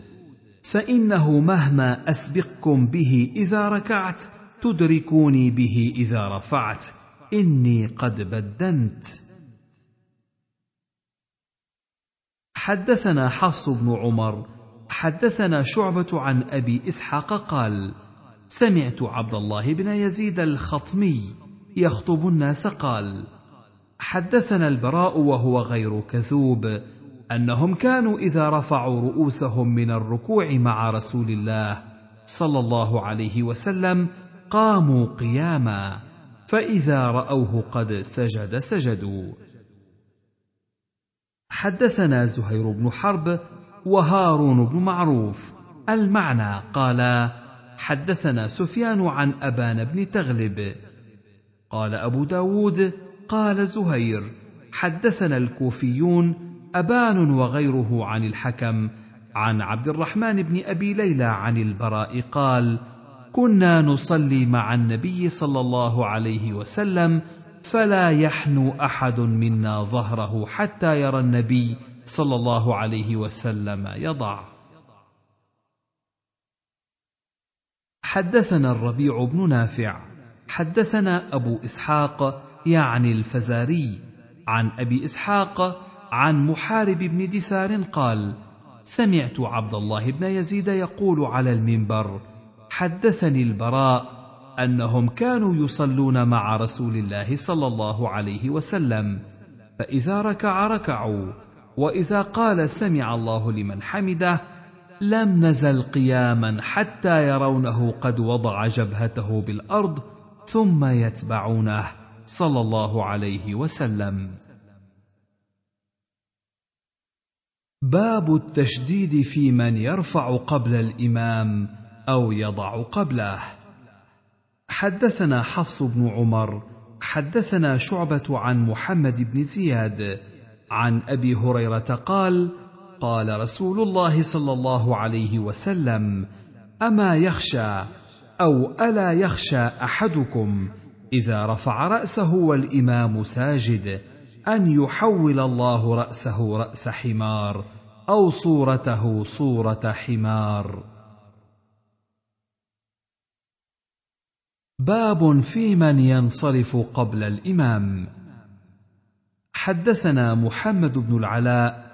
فإنه مهما أسبقكم به إذا ركعت تدركوني به إذا رفعت. إني قد بدنت. حدثنا حفص بن عمر حدثنا شعبة عن أبي إسحاق قال سمعت عبد الله بن يزيد الخطمي يخطب الناس قال حدثنا البراء وهو غير كذوب أنهم كانوا إذا رفعوا رؤوسهم من الركوع مع رسول الله صلى الله عليه وسلم قاموا قياما فإذا رأوه قد سجد سجدوا. حدثنا زهير بن حرب وهارون بن معروف. المعنى قال حدثنا سفيان عن أبان بن تغلب. قال أبو داود قال زهير حدثنا الكوفيون أبان وغيره عن الحكم. عن عبد الرحمن بن أبي ليلى عن البراء قال كنا نصلي مع النبي صلى الله عليه وسلم فلا يحنو أحد منا ظهره حتى يرى النبي صلى الله عليه وسلم يضع. حدثنا الربيع بن نافع. حدثنا أبو إسحاق يعني الفزاري عن أبي إسحاق عن محارب بن دثار قال سمعت عبد الله بن يزيد يقول على المنبر حدثني البراء أنهم كانوا يصلون مع رسول الله صلى الله عليه وسلم فإذا ركع ركعوا وإذا قال سمع الله لمن حمده لم نزل قياما حتى يرونه قد وضع جبهته بالأرض ثم يتبعونه صلى الله عليه وسلم. باب التشديد في من يرفع قبل الإمام أو يضع قبله. حدثنا حفص بن عمر حدثنا شعبة عن محمد بن زياد عن أبي هريرة قال قال رسول الله صلى الله عليه وسلم أما يخشى أو ألا يخشى أحدكم إذا رفع رأسه والإمام ساجد أن يحول الله رأسه رأس حمار أو صورته صورة حمار. باب في من ينصرف قبل الإمام. حدثنا محمد بن العلاء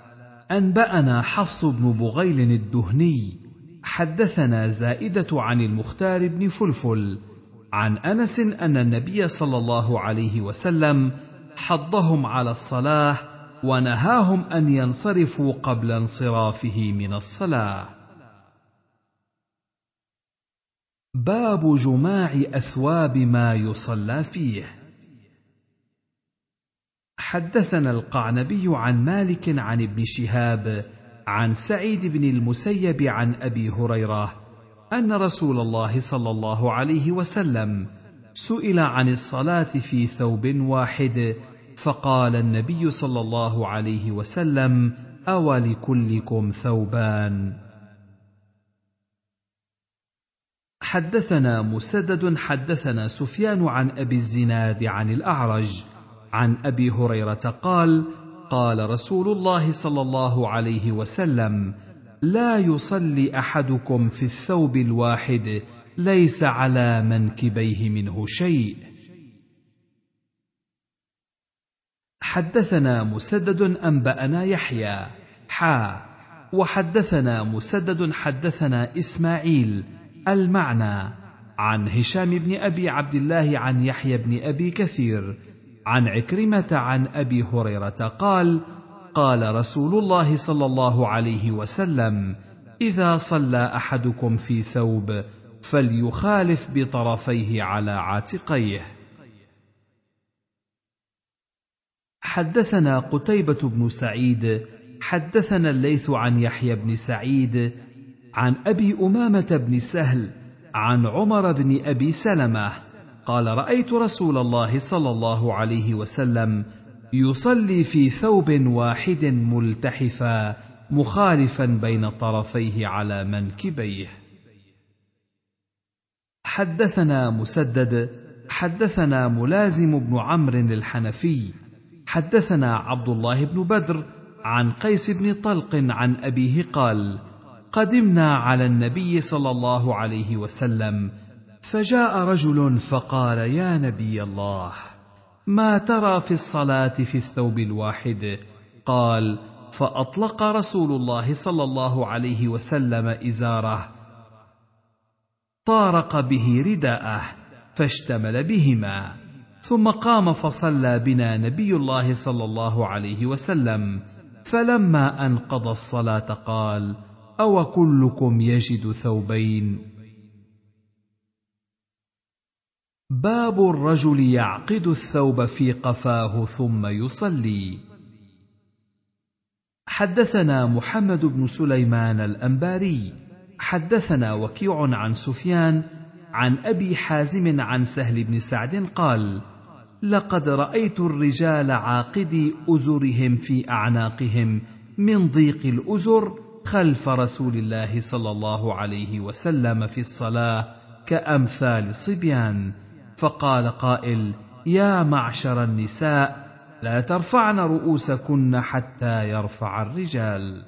أنبأنا حفص بن بغيل الدهني حدثنا زائدة عن المختار بن فلفل عن أنس أن النبي صلى الله عليه وسلم حضهم على الصلاة ونهاهم أن ينصرفوا قبل انصرافه من الصلاة. باب جماع أثواب ما يصلى فيه. حدثنا القعنبي عن مالك عن ابن شهاب عن سعيد بن المسيب عن أبي هريرة أن رسول الله صلى الله عليه وسلم سئل عن الصلاة في ثوب واحد فقال النبي صلى الله عليه وسلم أولكلكم ثوبان. حدثنا مسدد حدثنا سفيان عن أبي الزناد عن الأعرج عن أبي هريرة قال قال رسول الله صلى الله عليه وسلم لا يصلي أحدكم في الثوب الواحد ليس على منكبيه منه شيء. حدثنا مسدد أنبأنا يحيى. حا. وحدثنا مسدد حدثنا إسماعيل المعنى. عن هشام بن أبي عبد الله عن يحيى بن أبي كثير. عن عكرمة عن أبي هريرة قال قال رسول الله صلى الله عليه وسلم إذا صلى أحدكم في ثوب فليخالف بطرفيه على عاتقيه. حدثنا قتيبة بن سعيد حدثنا الليث عن يحيى بن سعيد عن أبي أمامة بن سهل عن عمر بن أبي سلمة قال رأيت رسول الله صلى الله عليه وسلم يصلي في ثوب واحد ملتحفا مخالفا بين طرفيه على منكبيه. حدثنا مسدد حدثنا ملازم بن عمرو الحنفي حدثنا عبد الله بن بدر عن قيس بن طلق عن أبيه قال قدمنا على النبي صلى الله عليه وسلم فجاء رجل فقال يا نبي الله ما ترى في الصلاة في الثوب الواحد؟ قال فأطلق رسول الله صلى الله عليه وسلم إزاره طارق به رداءه فاشتمل بهما. ثم قام فصلى بنا نبي الله صلى الله عليه وسلم. فلما انقضى الصلاة قال أو كلكم يجد ثوبين؟ باب الرجل يعقد الثوب في قفاه ثم يصلي. حدثنا محمد بن سليمان الأنباري. حدثنا وكيع عن سفيان عن أبي حازم عن سهل بن سعد قال لقد رأيت الرجال عاقدي أزرهم في أعناقهم من ضيق الأزر خلف رسول الله صلى الله عليه وسلم في الصلاة كأمثال الصبيان فقال قائل يا معشر النساء لا ترفعن رؤوسكن حتى يرفع الرجال.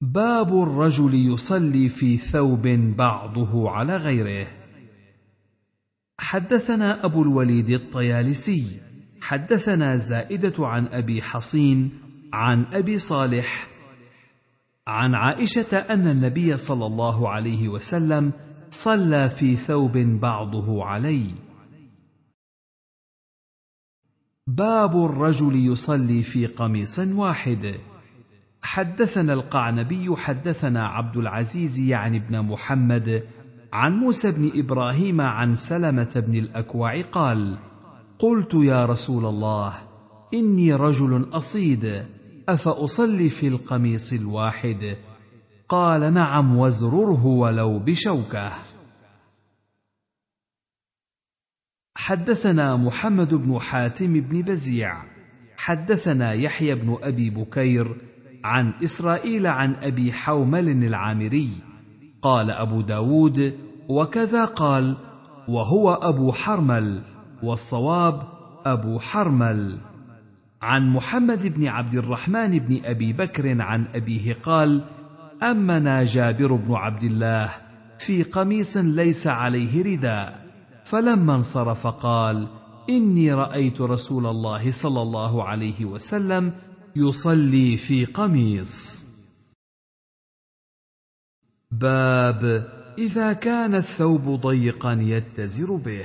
باب الرجل يصلي في ثوب بعضه على غيره. حدثنا أبو الوليد الطيالسي حدثنا زائدة عن أبي حصين عن أبي صالح عن عائشة أن النبي صلى الله عليه وسلم صلى في ثوب بعضه علي باب الرجل يصلي في قميص واحد. حدثنا القعنبي حدثنا عبد العزيز يعني ابن محمد عن موسى بن إبراهيم عن سلمة بن الأكوع قال قلت يا رسول الله إني رجل أصيد أفأصلي في القميص الواحد؟ قال نعم وازرره ولو بشوكة. حدثنا محمد بن حاتم بن بزيع. حدثنا يحيى بن أبي بكير عن إسرائيل عن أبي حومل العامري. قال أبو داود وكذا قال وهو أبو حرمل والصواب أبو حرمل. عن محمد بن عبد الرحمن بن أبي بكر عن أبيه قال أمنا جابر بن عبد الله في قميص ليس عليه رداء فلما انصرف قال إني رأيت رسول الله صلى الله عليه وسلم يصلي في قميص. باب إذا كان الثوب ضيقا يتزر به.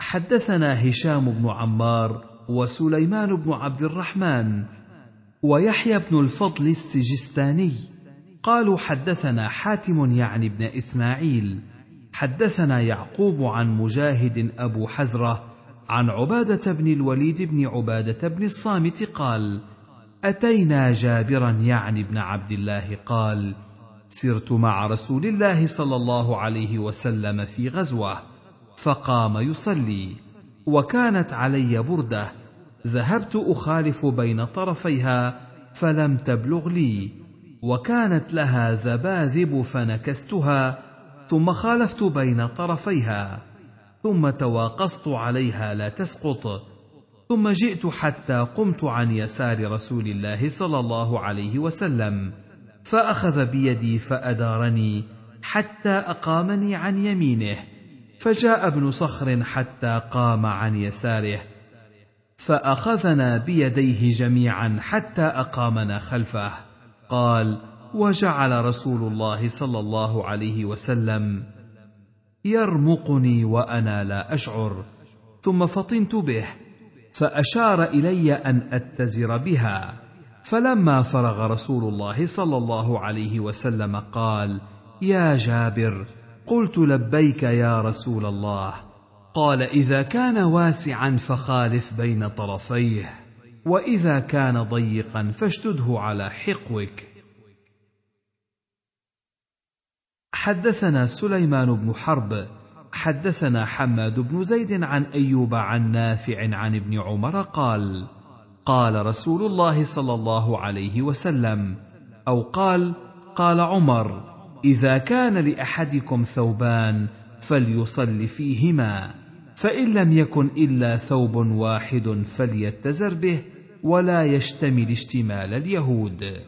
حدثنا هشام بن عمار وسليمان بن عبد الرحمن ويحيى بن الفضل السجستاني. قالوا حدثنا حاتم يعني ابن إسماعيل. حدثنا يعقوب عن مجاهد أبو حزرة عن عبادة بن الوليد بن عبادة بن الصامت قال أتينا جابرا يعني ابن عبد الله قال سرت مع رسول الله صلى الله عليه وسلم في غزوة فقام يصلي وكانت علي بردة ذهبت أخالف بين طرفيها فلم تبلغ لي وكانت لها ذباذب فنكستها ثم خالفت بين طرفيها ثم تواقصت عليها لا تسقط ثم جئت حتى قمت عن يسار رسول الله صلى الله عليه وسلم. فأخذ بيدي فأدارني حتى أقامني عن يمينه فجاء ابن صخر حتى قام عن يساره فأخذنا بيديه جميعا حتى أقامنا خلفه. قال وجعل رسول الله صلى الله عليه وسلم يرمقني وأنا لا أشعر ثم فطنت به فأشار إلي أن أتزر بها. فلما فرغ رسول الله صلى الله عليه وسلم قال يا جابر قلت لبيك يا رسول الله. قال إذا كان واسعا فخالف بين طرفيه وإذا كان ضيقا فاشدده على حقوك. حدثنا سليمان بن حرب حدثنا حماد بن زيد عن أيوب عن نافع عن ابن عمر قال قال رسول الله صلى الله عليه وسلم أو قال قال عمر إذا كان لأحدكم ثوبان فليصل فيهما فإن لم يكن إلا ثوب واحد فليتزر به ولا يشتمل اشتمال اليهود.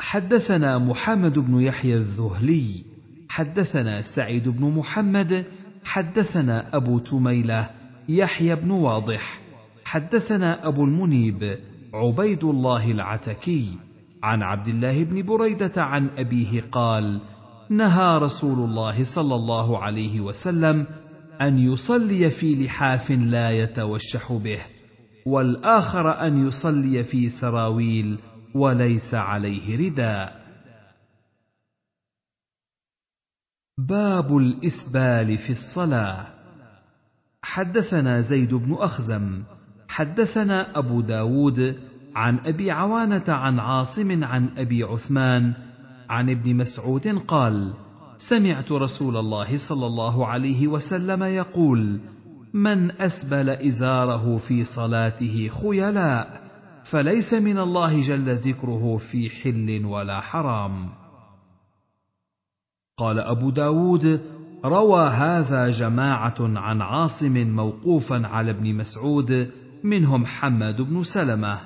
حدثنا محمد بن يحيى الذهلي حدثنا سعيد بن محمد حدثنا أبو تميلة يحيى بن واضح. حدثنا أبو المنيب عبيد الله العتكي عن عبد الله بن بريدة عن أبيه قال نهى رسول الله صلى الله عليه وسلم أن يصلي في لحاف لا يتوشح به والآخر أن يصلي في سراويل وليس عليه رداء باب الإسبال في الصلاة. حدثنا زيد بن أخزم حدثنا أبو داود عن أبي عوانة عن عاصم عن أبي عثمان عن ابن مسعود قال سمعت رسول الله صلى الله عليه وسلم يقول من أسبل إزاره في صلاته خيلاء فليس من الله جل ذكره في حل ولا حرام. قال أبو داود روى هذا جماعة عن عاصم موقوفا على ابن مسعود منهم حماد بن سلمة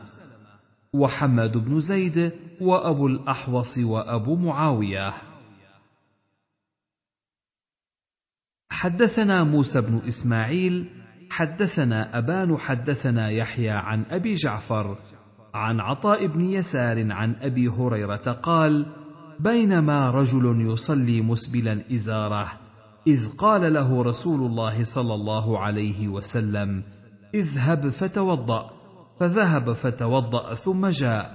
وحماد بن زيد وأبو الأحوص وأبو معاوية. حدثنا موسى بن إسماعيل حدثنا ابان حدثنا يحيى عن أبي جعفر عن عطاء بن يسار عن أبي هريرة قال بينما رجل يصلي مسبلا إزاره إذ قال له رسول الله صلى الله عليه وسلم اذهب فتوضأ. فذهب فتوضأ ثم جاء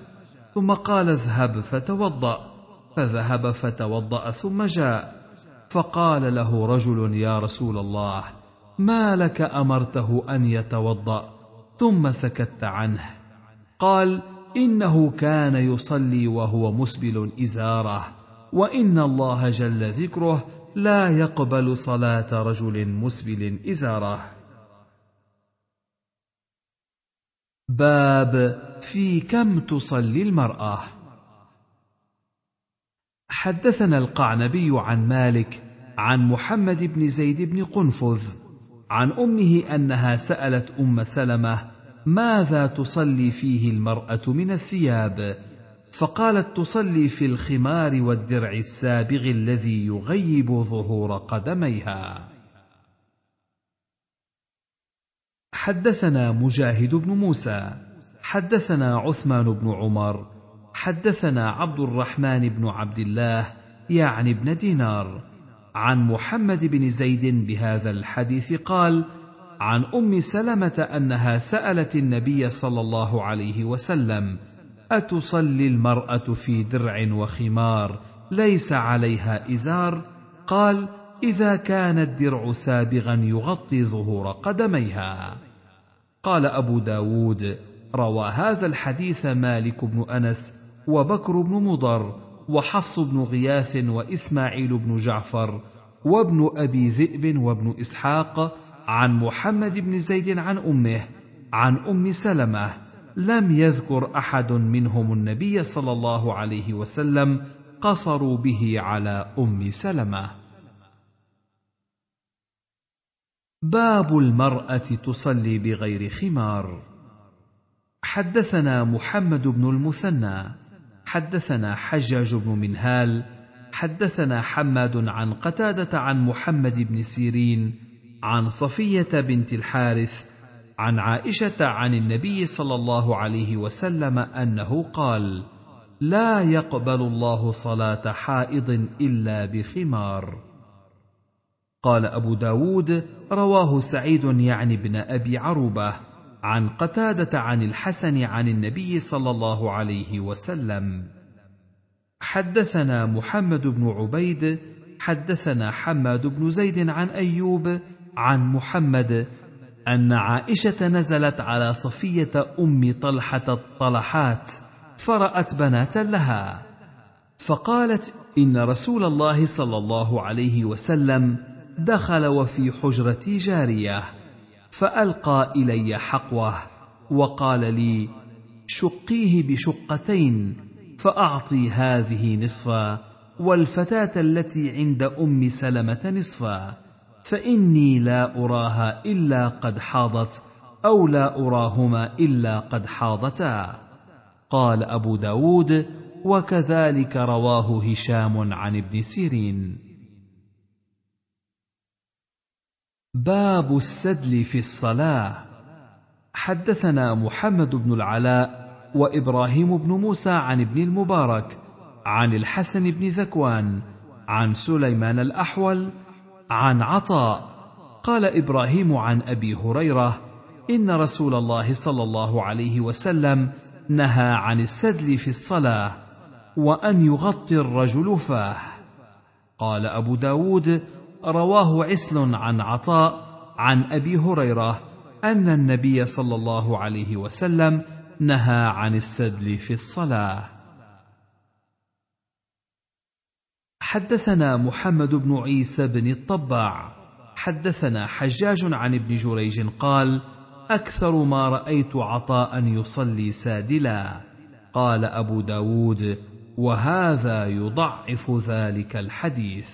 ثم قال اذهب فتوضأ. فذهب فتوضأ ثم جاء. فقال له رجل يا رسول الله ما لك أمرته أن يتوضأ؟ ثم سكت عنه. قال إنه كان يصلي وهو مسبل ازاره وإن الله جل ذكره لا يقبل صلاة رجل مسبل إزارة. باب في كم تصلي المرأة. حدثنا القعنبي عن مالك عن محمد بن زيد بن قنفذ عن أمه أنها سألت أم سلمة ماذا تصلي فيه المرأة من الثياب. فقالت تصلي في الخمار والدرع السابغ الذي يغيب ظهور قدميها. حدثنا مجاهد بن موسى حدثنا عثمان بن عمر حدثنا عبد الرحمن بن عبد الله يعني ابن دينار. عن محمد بن زيد بهذا الحديث قال عن أم سلمة أنها سألت النبي صلى الله عليه وسلم اتصلي المراه في درع وخمار ليس عليها إزار؟ قال إذا كان الدرع سابغا يغطي ظهور قدميها. قال أبو داود روى هذا الحديث مالك بن أنس وبكر بن مضر وحفص بن غياث وإسماعيل بن جعفر وابن أبي ذئب وابن إسحاق عن محمد بن زيد عن أمه عن أم سلمة لم يذكر أحد منهم النبي صلى الله عليه وسلم قصروا به على أم سلمة. باب المرأة تصلي بغير خمار. حدثنا محمد بن المثنى حدثنا حجاج بن منهال حدثنا حماد عن قتادة عن محمد بن سيرين عن صفية بنت الحارث عن عائشة عن النبي صلى الله عليه وسلم أنه قال لا يقبل الله صلاة حائض إلا بخمار قال أبو داود رواه سعيد يعني ابن أبي عروبة عن قتادة عن الحسن عن النبي صلى الله عليه وسلم حدثنا محمد بن عبيد حدثنا حماد بن زيد عن أيوب عن محمد أن عائشة نزلت على صفية أم طلحة الطلحات فرأت بنات لها. فقالت إن رسول الله صلى الله عليه وسلم دخل وفي حجرتي جارية. فألقى إلي حقوة وقال لي شقيه بشقتين فأعطي هذه نصفا والفتاة التي عند أم سلمة نصفا. فإني لا أراها إلا قد حاضت أو لا أراهما إلا قد حاضتا. قال أبو داود وكذلك رواه هشام عن ابن سيرين. باب السدل في الصلاة. حدثنا محمد بن العلاء وإبراهيم بن موسى عن ابن المبارك عن الحسن بن ذكوان عن سليمان الأحول عن عطاء. قال إبراهيم عن أبي هريرة إن رسول الله صلى الله عليه وسلم نهى عن السدل في الصلاة وأن يغطي الرجل فاه. قال أبو داود رواه عسل عن عطاء عن أبي هريرة أن النبي صلى الله عليه وسلم نهى عن السدل في الصلاة. حدثنا محمد بن عيسى بن الطباع. حدثنا حجاج عن ابن جريج قال أكثر ما رأيت عطاء يصلي سادلا. قال أبو داود وهذا يضعف ذلك الحديث.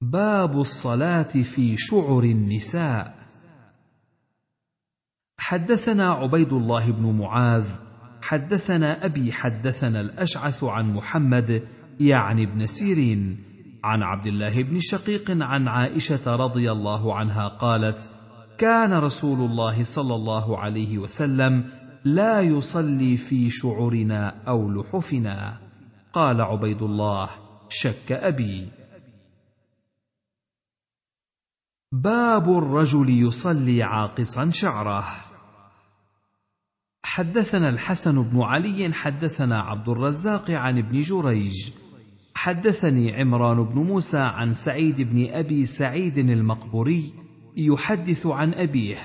باب الصلاة في شعر النساء. حدثنا عبيد الله بن معاذ حدثنا أبي حدثنا الأشعث عن محمد يعني ابن سيرين عن عبد الله بن شقيق عن عائشة رضي الله عنها قالت كان رسول الله صلى الله عليه وسلم لا يصلي في شعرنا أو لحفنا قال عبيد الله شك أبي. باب الرجل يصلي عاقصا شعره. حدثنا الحسن بن علي حدثنا عبد الرزاق عن ابن جريج. حدثني عمران بن موسى عن سعيد بن أبي سعيد المقبوري يحدث عن أبيه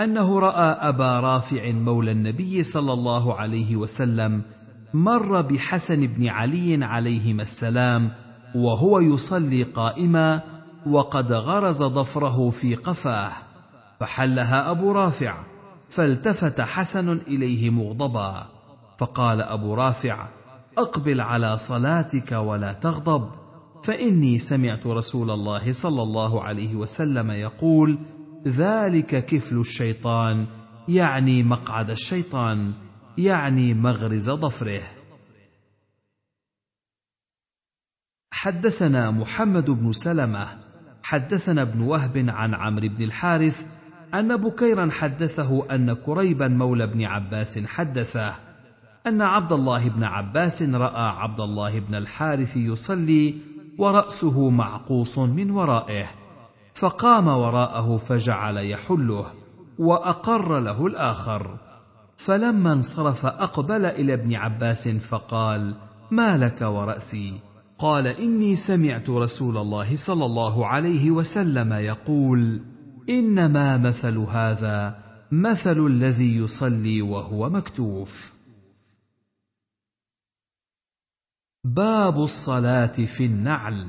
أنه رأى أبا رافع مولى النبي صلى الله عليه وسلم مر بحسن بن علي عليهما السلام وهو يصلي قائما وقد غرز ضفره في قفاه فحلها أبو رافع. فالتفت حسن إليه مغضبا فقال أبو رافع أقبل على صلاتك ولا تغضب فإني سمعت رسول الله صلى الله عليه وسلم يقول ذلك كفل الشيطان يعني مقعد الشيطان يعني مغرز ظفره. حدثنا محمد بن سلمة حدثنا ابن وهب عن عمرو بن الحارث أن بكيرا حدثه أن كريبا مولى ابن عباس حدثه أن عبد الله بن عباس رأى عبد الله بن الحارث يصلي ورأسه معقوص من ورائه فقام وراءه فجعل يحله وأقر له الآخر. فلما انصرف أقبل إلى ابن عباس فقال ما لك ورأسي؟ قال إني سمعت رسول الله صلى الله عليه وسلم يقول إنما مثل هذا مثل الذي يصلي وهو مكتوف. باب الصلاة في النعل.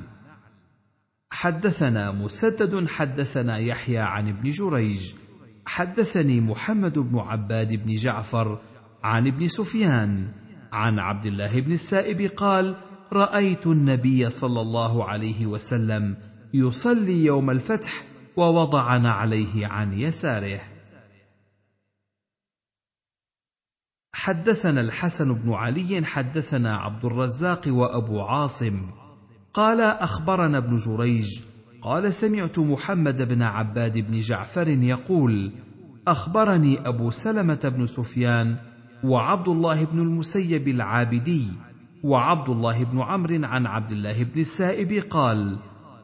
حدثنا مسدد حدثنا يحيى عن ابن جريج. حدثني محمد بن عباد بن جعفر عن ابن سفيان عن عبد الله بن السائب قال رأيت النبي صلى الله عليه وسلم يصلي يوم الفتح ووضع نعليه عن يساره. حدثنا الحسن بن علي حدثنا عبد الرزاق وأبو عاصم. قال أخبرنا ابن جريج. قال سمعت محمد بن عباد بن جعفر يقول أخبرني أبو سلمة بن سفيان وعبد الله بن المسيب العابدي وعبد الله بن عمرو عن عبد الله بن السائب قال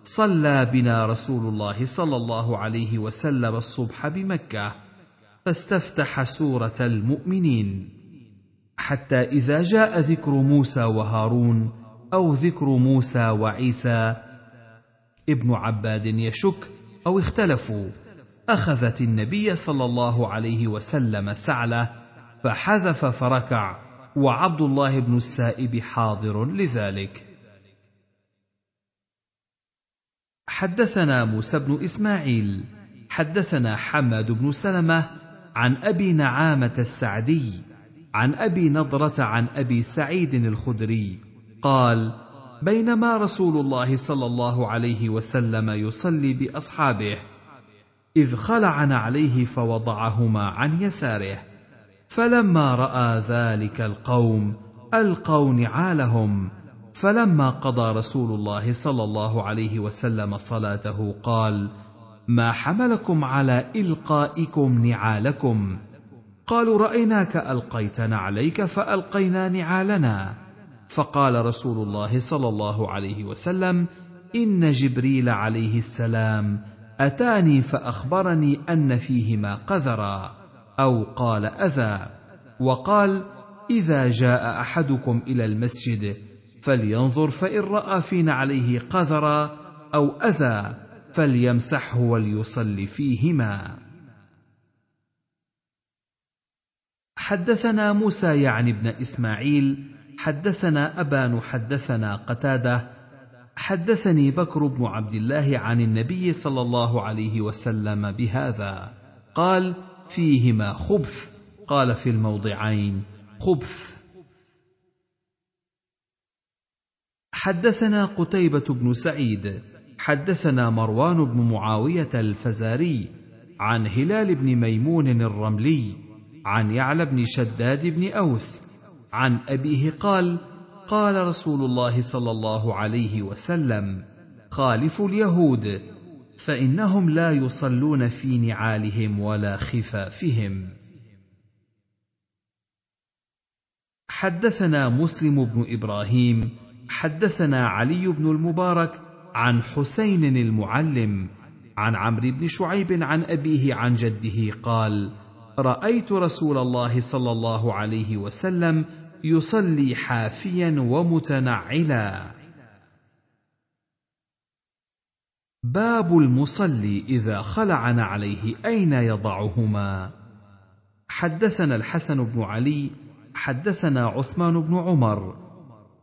صلى بنا رسول الله صلى الله عليه وسلم الصبح بمكة فاستفتح سورة المؤمنين. حتى إذا جاء ذكر موسى وهارون أو ذكر موسى وعيسى ابن عباد يشك أو اختلفوا. أخذت النبي صلى الله عليه وسلم سعله فحذف فركع وعبد الله بن السائب حاضر لذلك. حدثنا موسى بن إسماعيل حدثنا حماد بن سلمة عن أبي نعامة السعدي عن أبي نضرة عن أبي سعيد الخدري قال بينما رسول الله صلى الله عليه وسلم يصلي بأصحابه إذ خلع عليه فوضعهما عن يساره فلما رأى ذلك القوم ألقوا نعالهم فلما قضى رسول الله صلى الله عليه وسلم صلاته قال ما حملكم على إلقائكم نعالكم؟ قالوا رأيناك القيت نعليك فألقينا نعالنا. فقال رسول الله صلى الله عليه وسلم إن جبريل عليه السلام أتاني فأخبرني أن فيهما قذرا أو قال أذى. وقال إذا جاء أحدكم إلى المسجد فلينظر فإن رأى في نعليه قذرا أو أذى فليمسحه وليصلي فيهما. حدثنا موسى يعني ابن إسماعيل حدثنا ابان حدثنا قتادة حدثني بكر بن عبد الله عن النبي صلى الله عليه وسلم بهذا. قال فيهما خبث. قال في الموضعين خبث. حدثنا قتيبة بن سعيد حدثنا مروان بن معاوية الفزاري عن هلال بن ميمون الرملي عن يعلى بن شداد بن أوس عن أبيه قال قال رسول الله صلى الله عليه وسلم خالفوا اليهود فإنهم لا يصلون في نعالهم ولا خفافهم. حدثنا مسلم بن إبراهيم حدثنا علي بن المبارك عن حسين المعلم عن عمرو بن شعيب عن أبيه عن جده قال رأيت رسول الله صلى الله عليه وسلم يصلي حافيا ومتنعلا. باب المصلي إذا خلع نعليه أين يضعهما؟ حدثنا الحسن بن علي حدثنا عثمان بن عمر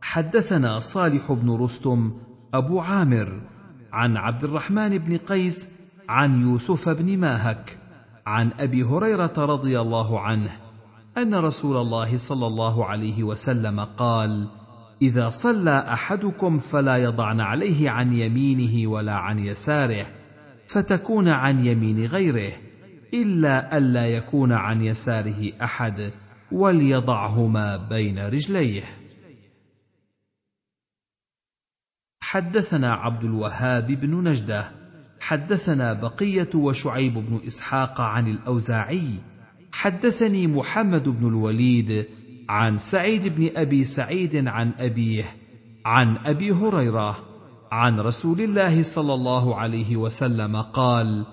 حدثنا صالح بن رستم أبو عامر عن عبد الرحمن بن قيس عن يوسف بن ماهك عن أبي هريرة رضي الله عنه أن رسول الله صلى الله عليه وسلم قال إذا صلى أحدكم فلا يضعن عليه عن يمينه ولا عن يساره فتكون عن يمين غيره إلا الا يكون عن يساره أحد وليضعهما بين رجليه. حدثنا عبد الوهاب بن نجدة حدثنا بقية وشعيب بن إسحاق عن الأوزاعي حدثني محمد بن الوليد عن سعيد بن أبي سعيد عن أبيه عن أبي هريرة عن رسول الله صلى الله عليه وسلم قال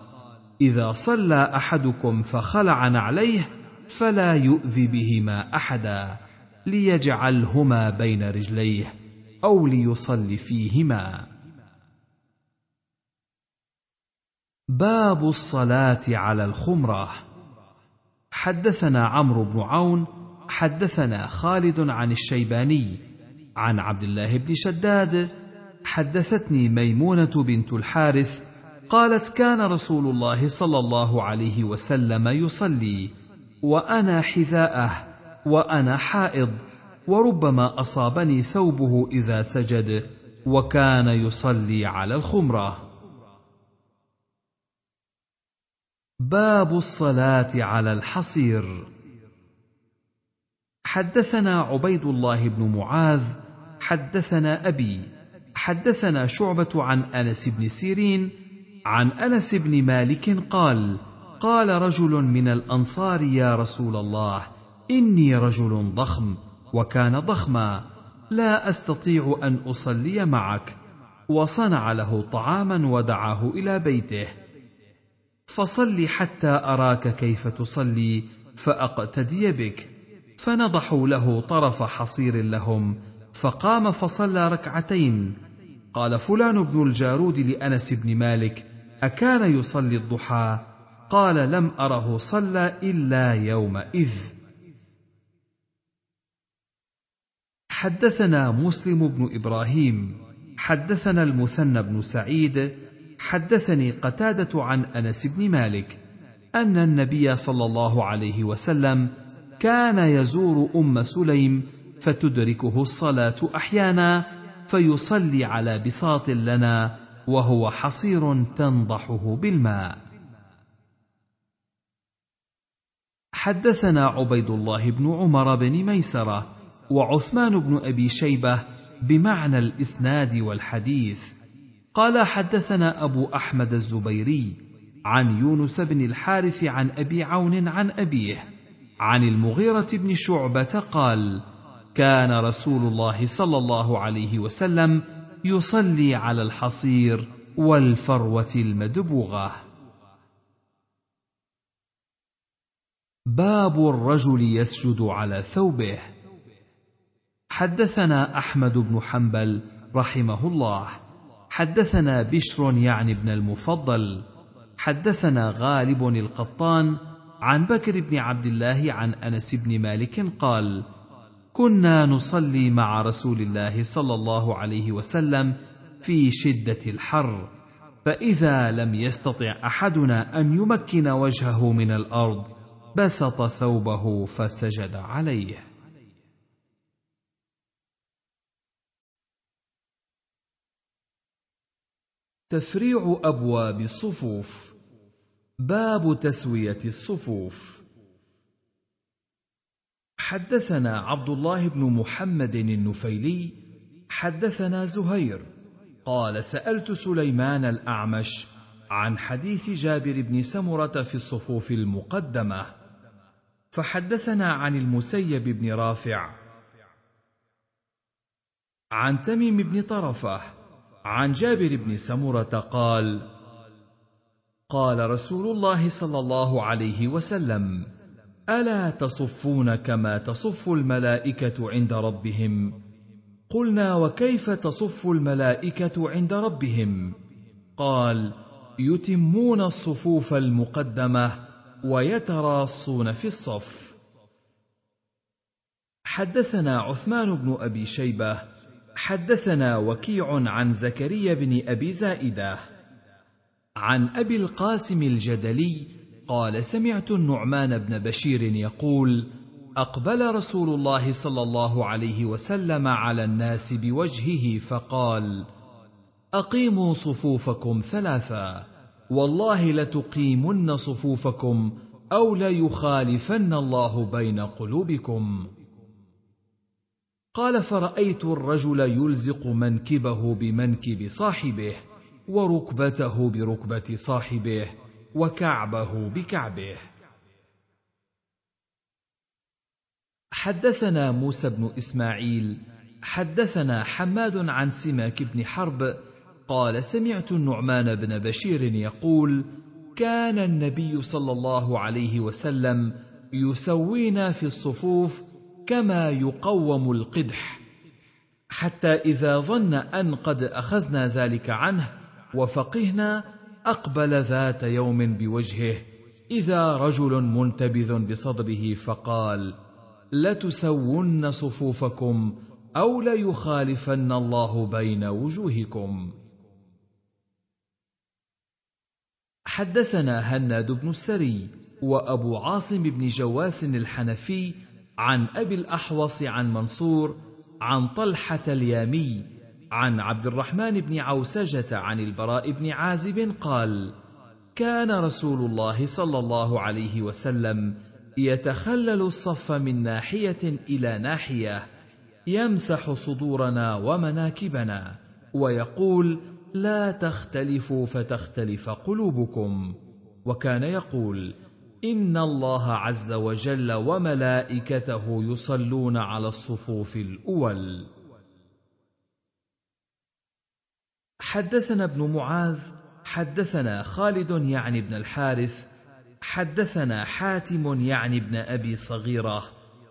إذا صلى أحدكم فخلع نعليه فلا يؤذي بهما أحدا ليجعلهما بين رجليه. أو ليصلي فيهما. باب الصلاة على الخمرة. حدثنا عمرو بن عون حدثنا خالد عن الشيباني عن عبد الله بن شداد حدثتني ميمونة بنت الحارث قالت كان رسول الله صلى الله عليه وسلم يصلي وأنا حذاءه وأنا حائض وربما أصابني ثوبه إذا سجد وكان يصلي على الخمرة. باب الصلاة على الحصير. حدثنا عبيد الله بن معاذ حدثنا أبي حدثنا شعبة عن أنس بن سيرين عن أنس بن مالك قال قال رجل من الأنصار يا رسول الله إني رجل ضخم وكان ضخما. لا أستطيع أن أصلي معك. وصنع له طعاما ودعاه إلى بيته. فصل حتى أراك كيف تصلي فأقتدي بك. فنضحوا له طرف حصير لهم. فقام فصلى ركعتين. قال فلان بن الجارود لأنس بن مالك أكان يصلي الضحى؟ قال لم أره صلى إلا يومئذ. حدثنا مسلم بن إبراهيم حدثنا المثنى بن سعيد حدثني قتادة عن أنس بن مالك أن النبي صلى الله عليه وسلم كان يزور أم سليم فتدركه الصلاة أحيانا فيصلي على بساط لنا وهو حصير تنضحه بالماء. حدثنا عبيد الله بن عمر بن ميسرة وعثمان بن أبي شيبة بمعنى الإسناد والحديث. قال حدثنا أبو أحمد الزبيري عن يونس بن الحارث عن أبي عون عن أبيه عن المغيرة بن شعبة قال كان رسول الله صلى الله عليه وسلم يصلي على الحصير والفروة المدبوغة. باب الرجل يسجد على ثوبه. حدثنا أحمد بن حنبل رحمه الله. حدثنا بشر يعني ابن المفضل. حدثنا غالب القطان عن بكر بن عبد الله عن أنس بن مالك قال كنا نصلي مع رسول الله صلى الله عليه وسلم في شدة الحر فإذا لم يستطع أحدنا أن يمكن وجهه من الأرض بسط ثوبه فسجد عليه. تفريع أبواب الصفوف. باب تسوية الصفوف. حدثنا عبد الله بن محمد النفيلي حدثنا زهير قال سألت سليمان الأعمش عن حديث جابر بن سمرة في الصفوف المقدمة فحدثنا عن المسيب بن رافع عن تميم بن طرفة عن جابر بن سمره قال قال رسول الله صلى الله عليه وسلم ألا تصفون كما تصف الملائكة عند ربهم؟ قلنا وكيف تصف الملائكة عند ربهم؟ قال يتمون الصفوف المقدمة ويتراصون في الصف. حدثنا عثمان بن أبي شيبة حدثنا وكيع عن زكريا بن أبي زائدة عن أبي القاسم الجدلي قال سمعت النعمان بن بشير يقول أقبل رسول الله صلى الله عليه وسلم على الناس بوجهه فقال أقيموا صفوفكم ثلاثا والله لتقيمن صفوفكم أو ليخالفن الله بين قلوبكم. قال فرأيت الرجل يلزق منكبه بمنكب صاحبه وركبته بركبة صاحبه وكعبه بكعبه. حدثنا موسى بن إسماعيل حدثنا حماد عن سماك بن حرب قال سمعت النعمان بن بشير يقول كان النبي صلى الله عليه وسلم يسوينا في الصفوف كما يقوم القدح. حتى إذا ظن أن قد أخذنا ذلك عنه وفقهنا أقبل ذات يوم بوجهه. إذا رجل منتبذ بصدره فقال لتسون صفوفكم أو ليخالفن الله بين وجوهكم. حدثنا هناد بن السري وأبو عاصم بن جواس الحنفي عن أبي الأحوص عن منصور عن طلحة اليامي عن عبد الرحمن بن عوسجة عن البراء بن عازب قال كان رسول الله صلى الله عليه وسلم يتخلل الصف من ناحية إلى ناحية يمسح صدورنا ومناكبنا ويقول لا تختلفوا فتختلف قلوبكم وكان يقول ان الله عز وجل وملائكته يصلون على الصفوف الأول. حدثنا ابن معاذ حدثنا خالد يعني ابن الحارث حدثنا حاتم يعني ابن ابي صغيره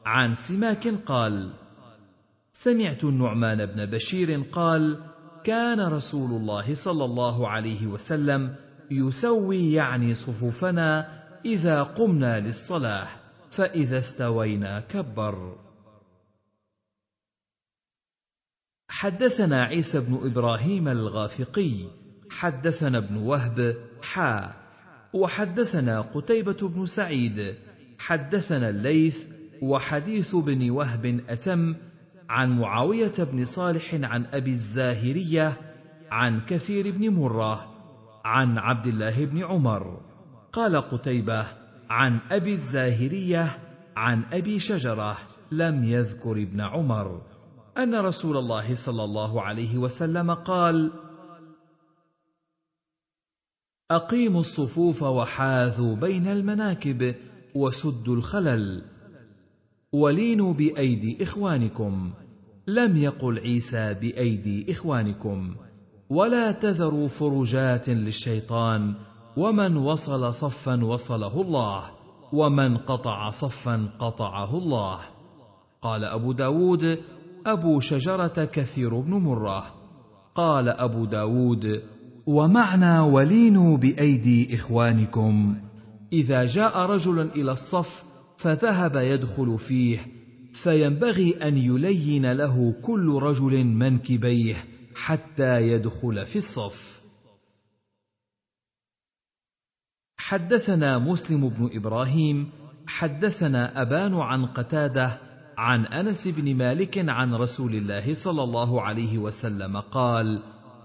عن سماك قال سمعت النعمان بن بشير قال كان رسول الله صلى الله عليه وسلم يسوي يعني صفوفنا إذا قمنا للصلاه فإذا استوينا كبر. حدثنا عيسى بن إبراهيم الغافقي حدثنا ابن وهب حا. وحدثنا قتيبة بن سعيد حدثنا الليث وحديث بن وهب أتم عن معاوية بن صالح عن أبي الزاهرية عن كثير بن مرة عن عبد الله بن عمر. قال قتيبة عن أبي الزاهرية عن أبي شجرة لم يذكر ابن عمر. أن رسول الله صلى الله عليه وسلم قال: أقيموا الصفوف وحاذوا بين المناكب وسدوا الخلل ولينوا بأيدي إخوانكم. لم يقل عيسى بأيدي إخوانكم. ولا تذروا فرجات للشيطان ومن وصل صفا وصله الله ومن قطع صفا قطعه الله. قال أبو داود أبو شجرة كثير بن مرة. قال أبو داود ومعنى ولينوا بأيدي إخوانكم. إذا جاء رجل إلى الصف فذهب يدخل فيه فينبغي أن يلين له كل رجل منكبيه حتى يدخل في الصف. حدثنا مسلم بن إبراهيم حدثنا أبان عن قتادة عن أنس بن مالك عن رسول الله صلى الله عليه وسلم قال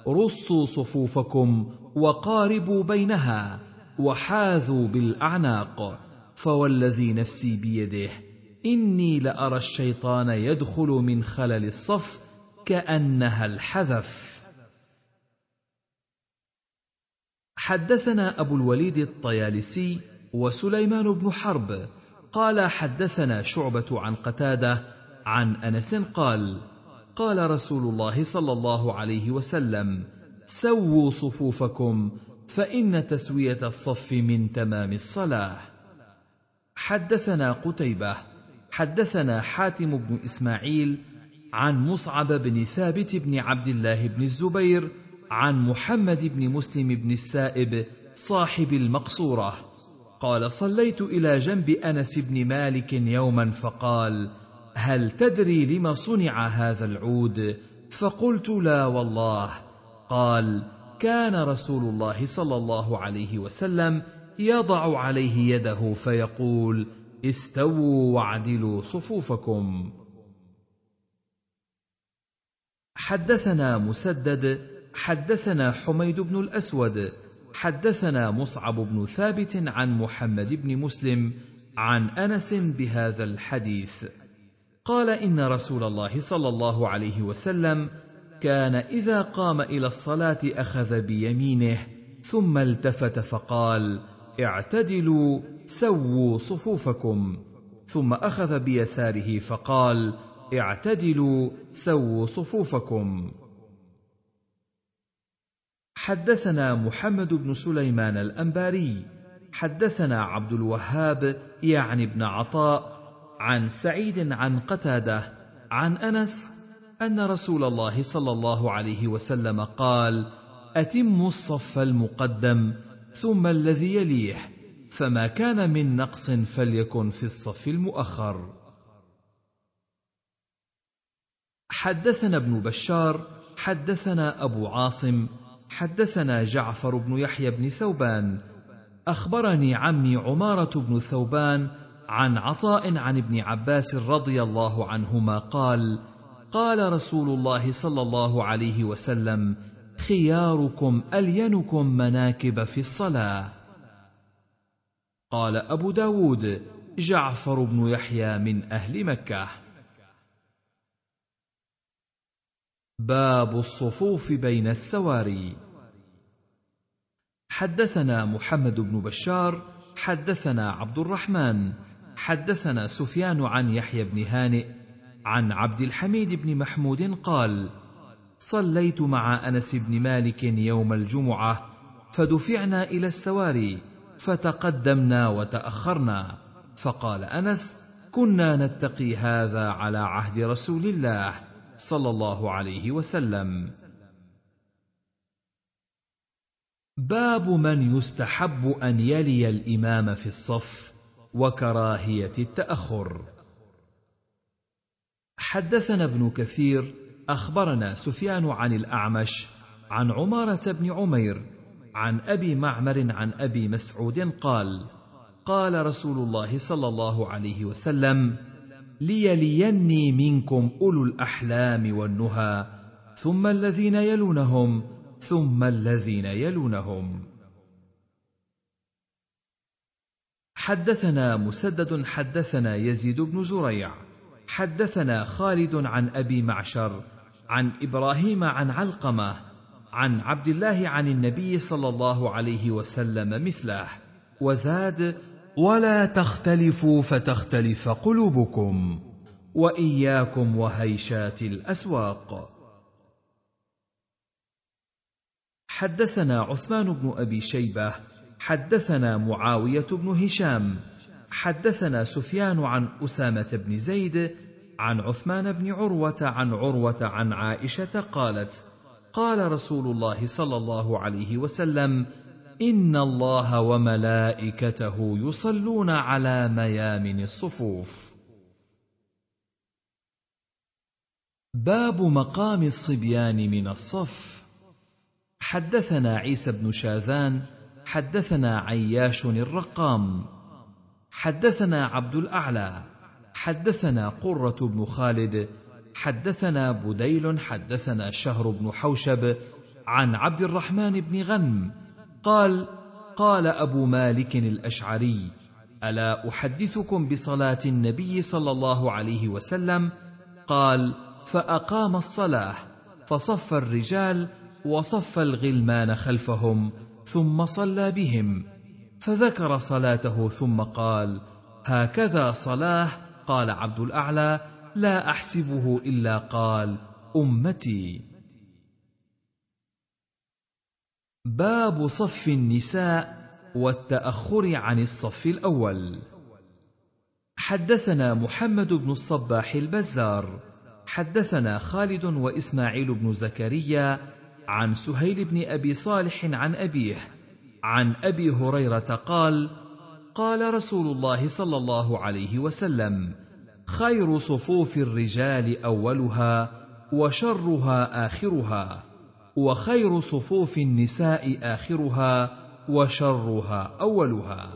رصوا صفوفكم وقاربوا بينها وحاذوا بالأعناق فوالذي نفسي بيده إني لأرى الشيطان يدخل من خلل الصف كأنها الحذف. حدثنا أبو الوليد الطيالسي وسليمان بن حرب. قال حدثنا شعبة عن قتادة عن أنس قال قال رسول الله صلى الله عليه وسلم سووا صفوفكم فإن تسوية الصف من تمام الصلاة. حدثنا قتيبة حدثنا حاتم بن إسماعيل عن مصعب بن ثابت بن عبد الله بن الزبير عن محمد بن مسلم بن السائب صاحب المقصورة. قال صليت إلى جنب أنس بن مالك يوما فقال هل تدري لم صنع هذا العود؟ فقلت لا والله. قال كان رسول الله صلى الله عليه وسلم يضع عليه يده فيقول استووا واعدلوا صفوفكم. حدثنا مسدد حدثنا حميد بن الأسود حدثنا مصعب بن ثابت عن محمد بن مسلم عن أنس بهذا الحديث. قال إن رسول الله صلى الله عليه وسلم كان إذا قام إلى الصلاة أخذ بيمينه ثم التفت فقال اعتدلوا سووا صفوفكم. ثم أخذ بيساره فقال اعتدلوا سووا صفوفكم. حدثنا محمد بن سليمان الأنباري حدثنا عبد الوهاب يعني ابن عطاء عن سعيد عن قتادة عن أنس أن رسول الله صلى الله عليه وسلم قال اتموا الصف المقدم ثم الذي يليه فما كان من نقص فليكن في الصف المؤخر. حدثنا ابن بشار حدثنا أبو عاصم حدثنا جعفر بن يحيى بن ثوبان. أخبرني عمي عمارة بن ثوبان عن عطاء عن ابن عباس رضي الله عنهما قال قال رسول الله صلى الله عليه وسلم خياركم ألينكم مناكب في الصلاة. قال أبو داود جعفر بن يحيى من أهل مكة. باب الصفوف بين السواري. حدثنا محمد بن بشار حدثنا عبد الرحمن حدثنا سفيان عن يحيى بن هانئ عن عبد الحميد بن محمود قال صليت مع أنس بن مالك يوم الجمعة فدفعنا إلى السواري فتقدمنا وتأخرنا فقال أنس كنا نتقي هذا على عهد رسول الله صلى الله عليه وسلم. باب من يستحب أن يلي الإمام في الصف وكراهية التأخر. حدثنا ابن كثير أخبرنا سفيان عن الأعمش عن عمارة بن عمير عن أبي معمر عن أبي مسعود قال قال رسول الله صلى الله عليه وسلم ليليني منكم أولو الأحلام والنهى ثم الذين يلونهم ثم الذين يلونهم. حدثنا مسدد حدثنا يزيد بن زريع حدثنا خالد عن أبي معشر عن إبراهيم عن علقمة عن عبد الله عن النبي صلى الله عليه وسلم مثله وزاد ولا تختلفوا فتختلف قلوبكم وإياكم وهيشات الأسواق. حدثنا عثمان بن أبي شيبة حدثنا معاوية بن هشام حدثنا سفيان عن أسامة بن زيد عن عثمان بن عروة عن عروة عن عائشة قالت قال رسول الله صلى الله عليه وسلم إن الله وملائكته يصلون على ميامن الصفوف. باب مقام الصبيان من الصف. حدثنا عيسى بن شاذان حدثنا عياش الرقام حدثنا عبد الأعلى حدثنا قرة بن خالد حدثنا بديل حدثنا شهر بن حوشب عن عبد الرحمن بن غنم قال قال أبو مالك الأشعري ألا أحدثكم بصلاة النبي صلى الله عليه وسلم؟ قال فأقام الصلاة فصف الرجال وصف الغلمان خلفهم ثم صلى بهم فذكر صلاته ثم قال هكذا صلاه قال عبد الأعلى لا أحسبه إلا قال أمتي. باب صف النساء والتأخر عن الصف الأول. حدثنا محمد بن الصباح البزار حدثنا خالد وإسماعيل بن زكريا عن سهيل بن أبي صالح عن أبيه عن أبي هريرة قال قال رسول الله صلى الله عليه وسلم خير صفوف الرجال أولها وشرها آخرها وخير صفوف النساء آخرها وشرها أولها.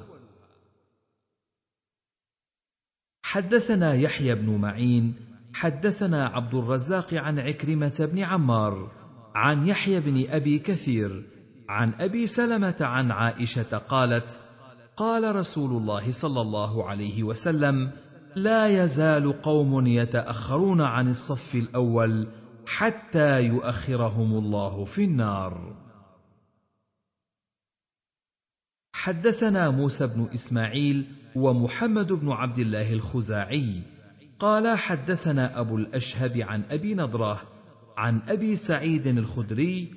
حدثنا يحيى بن معين حدثنا عبد الرزاق عن عكرمة بن عمار عن يحيى بن أبي كثير عن أبي سلمة عن عائشة قالت قال رسول الله صلى الله عليه وسلم لا يزال قوم يتأخرون عن الصف الأول حتى يؤخرهم الله في النار. حدثنا موسى بن إسماعيل ومحمد بن عبد الله الخزاعي. قال حدثنا أبو الأشهب عن أبي نضرة عن أبي سعيد الخدري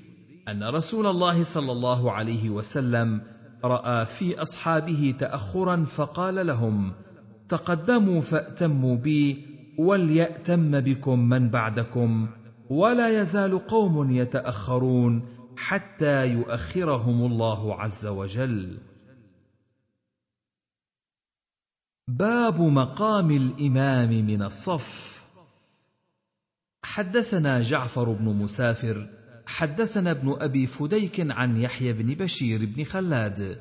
أن رسول الله صلى الله عليه وسلم رأى في أصحابه تاخرا فقال لهم تقدموا فأتموا بي وليأتم بكم من بعدكم ولا يزال قوم يتأخرون حتى يؤخرهم الله عز وجل. باب مقام الإمام من الصف. حدثنا جعفر بن مسافر حدثنا ابن أبي فديك عن يحيى بن بشير بن خلاد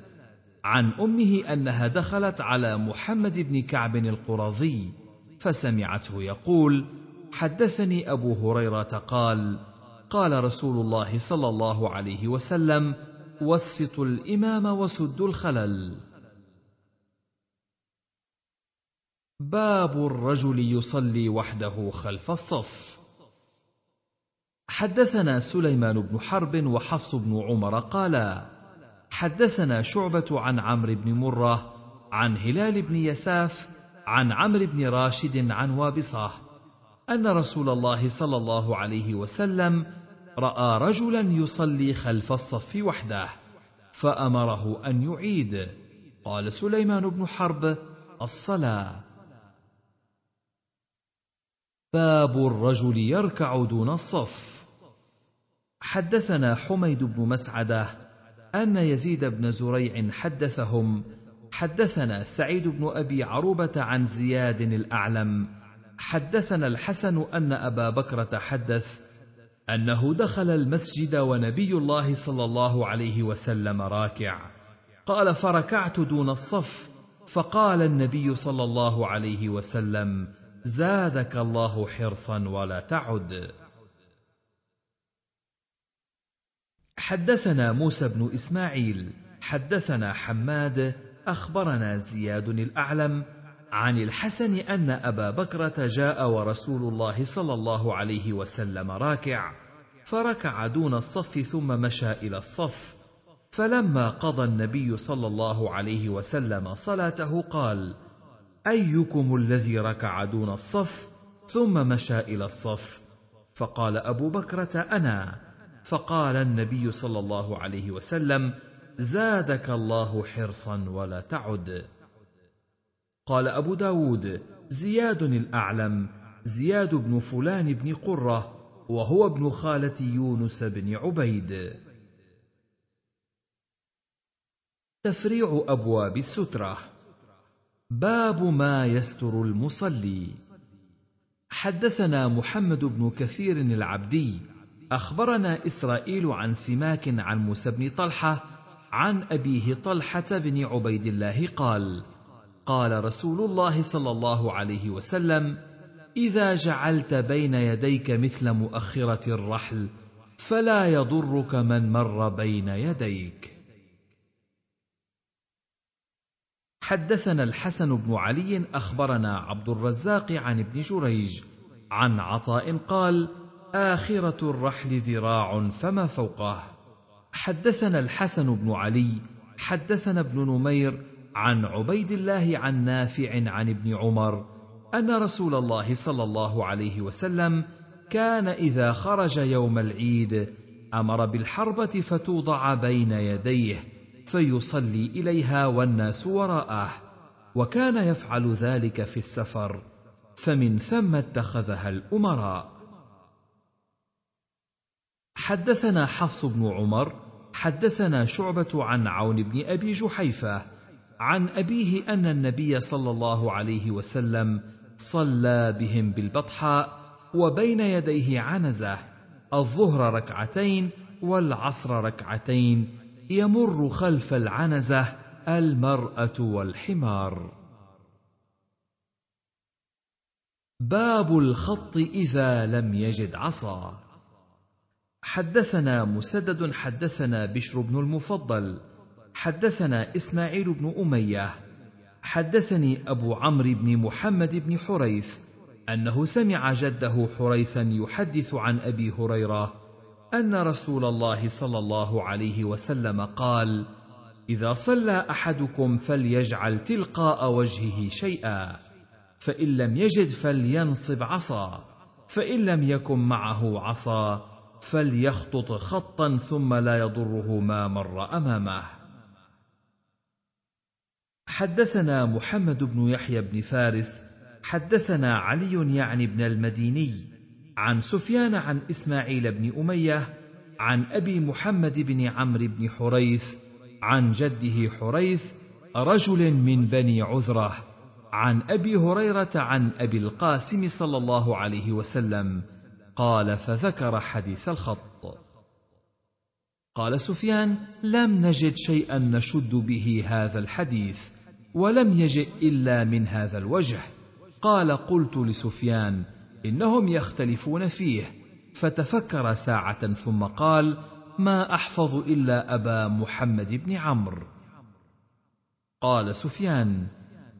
عن أمه أنها دخلت على محمد بن كعب القرظي فسمعته يقول حدثني أبو هريرة قال قال رسول الله صلى الله عليه وسلم وسطوا الإمام وسدوا الخلل باب الرجل يصلي وحده خلف الصف. حدثنا سليمان بن حرب وحفص بن عمر قالا حدثنا شعبة عن عمرو بن مرة عن هلال بن يساف عن عمرو بن راشد عن وابصه أن رسول الله صلى الله عليه وسلم رأى رجلا يصلي خلف الصف وحده فأمره أن يعيد. قال سليمان بن حرب الصلاة. باب الرجل يركع دون الصف. حدثنا حميد بن مسعدة أن يزيد بن زريع حدثهم حدثنا سعيد بن أبي عروبة عن زياد الأعلم حدثنا الحسن أن أبا بكر حدث أنه دخل المسجد ونبي الله صلى الله عليه وسلم راكع. قال فركعت دون الصف. فقال النبي صلى الله عليه وسلم زادك الله حرصا ولا تعد. حدثنا موسى بن إسماعيل حدثنا حماد أخبرنا زياد الأعلم عن الحسن أن أبا بكرة جاء ورسول الله صلى الله عليه وسلم راكع فركع دون الصف ثم مشى إلى الصف فلما قضى النبي صلى الله عليه وسلم صلاته قال أيكم الذي ركع دون الصف ثم مشى إلى الصف؟ فقال أبو بكرة أنا. فقال النبي صلى الله عليه وسلم زادك الله حرصا ولا تعد. قال أبو داود زياد الأعلم زياد بن فلان بن قرة وهو ابن خالة يونس بن عبيد. تفريع أبواب السترة. باب ما يستر المصلي. حدثنا محمد بن كثير العبدي أخبرنا إسرائيل عن سماك عن موسى بن طلحة عن أبيه طلحة بن عبيد الله قال قال رسول الله صلى الله عليه وسلم إذا جعلت بين يديك مثل مؤخرة الرحل فلا يضرك من مر بين يديك. حدثنا الحسن بن علي أخبرنا عبد الرزاق عن ابن جريج عن عطاء قال آخرة الرحل ذراع فما فوقه حدثنا الحسن بن علي حدثنا ابن نمير عن عبيد الله عن نافع عن ابن عمر أن رسول الله صلى الله عليه وسلم كان إذا خرج يوم العيد أمر بالحربة فتوضع بين يديه فيصلي إليها والناس وراءه وكان يفعل ذلك في السفر فمن ثم اتخذها الأمراء. حدثنا حفص بن عمر حدثنا شعبة عن عون بن أبي جحيفة عن أبيه أن النبي صلى الله عليه وسلم صلى بهم بالبطحاء وبين يديه عنزة الظهر ركعتين والعصر ركعتين يمر خلف العنزة المرأة والحمار. باب الخط إذا لم يجد عصا. حدثنا مسدد حدثنا بشر بن المفضل حدثنا إسماعيل بن أمية حدثني أبو عمرو بن محمد بن حريث أنه سمع جده حريثا يحدث عن أبي هريرة أن رسول الله صلى الله عليه وسلم قال إذا صلى أحدكم فليجعل تلقاء وجهه شيئا فإن لم يجد فلينصب عصا فإن لم يكن معه عصا فليخطط خطا ثم لا يضره ما مر أمامه. حدثنا محمد بن يحيى بن فارس حدثنا علي يعني بن المديني عن سفيان عن إسماعيل بن أمية عن أبي محمد بن عمرو بن حريث عن جده حريث رجل من بني عذرة عن أبي هريرة عن أبي القاسم صلى الله عليه وسلم. قال فذكر حديث الخط. قال سفيان لم نجد شيئا نشد به هذا الحديث ولم يجئ إلا من هذا الوجه. قال قلت لسفيان إنهم يختلفون فيه. فتفكر ساعة ثم قال ما أحفظ إلا أبا محمد بن عمرو. قال سفيان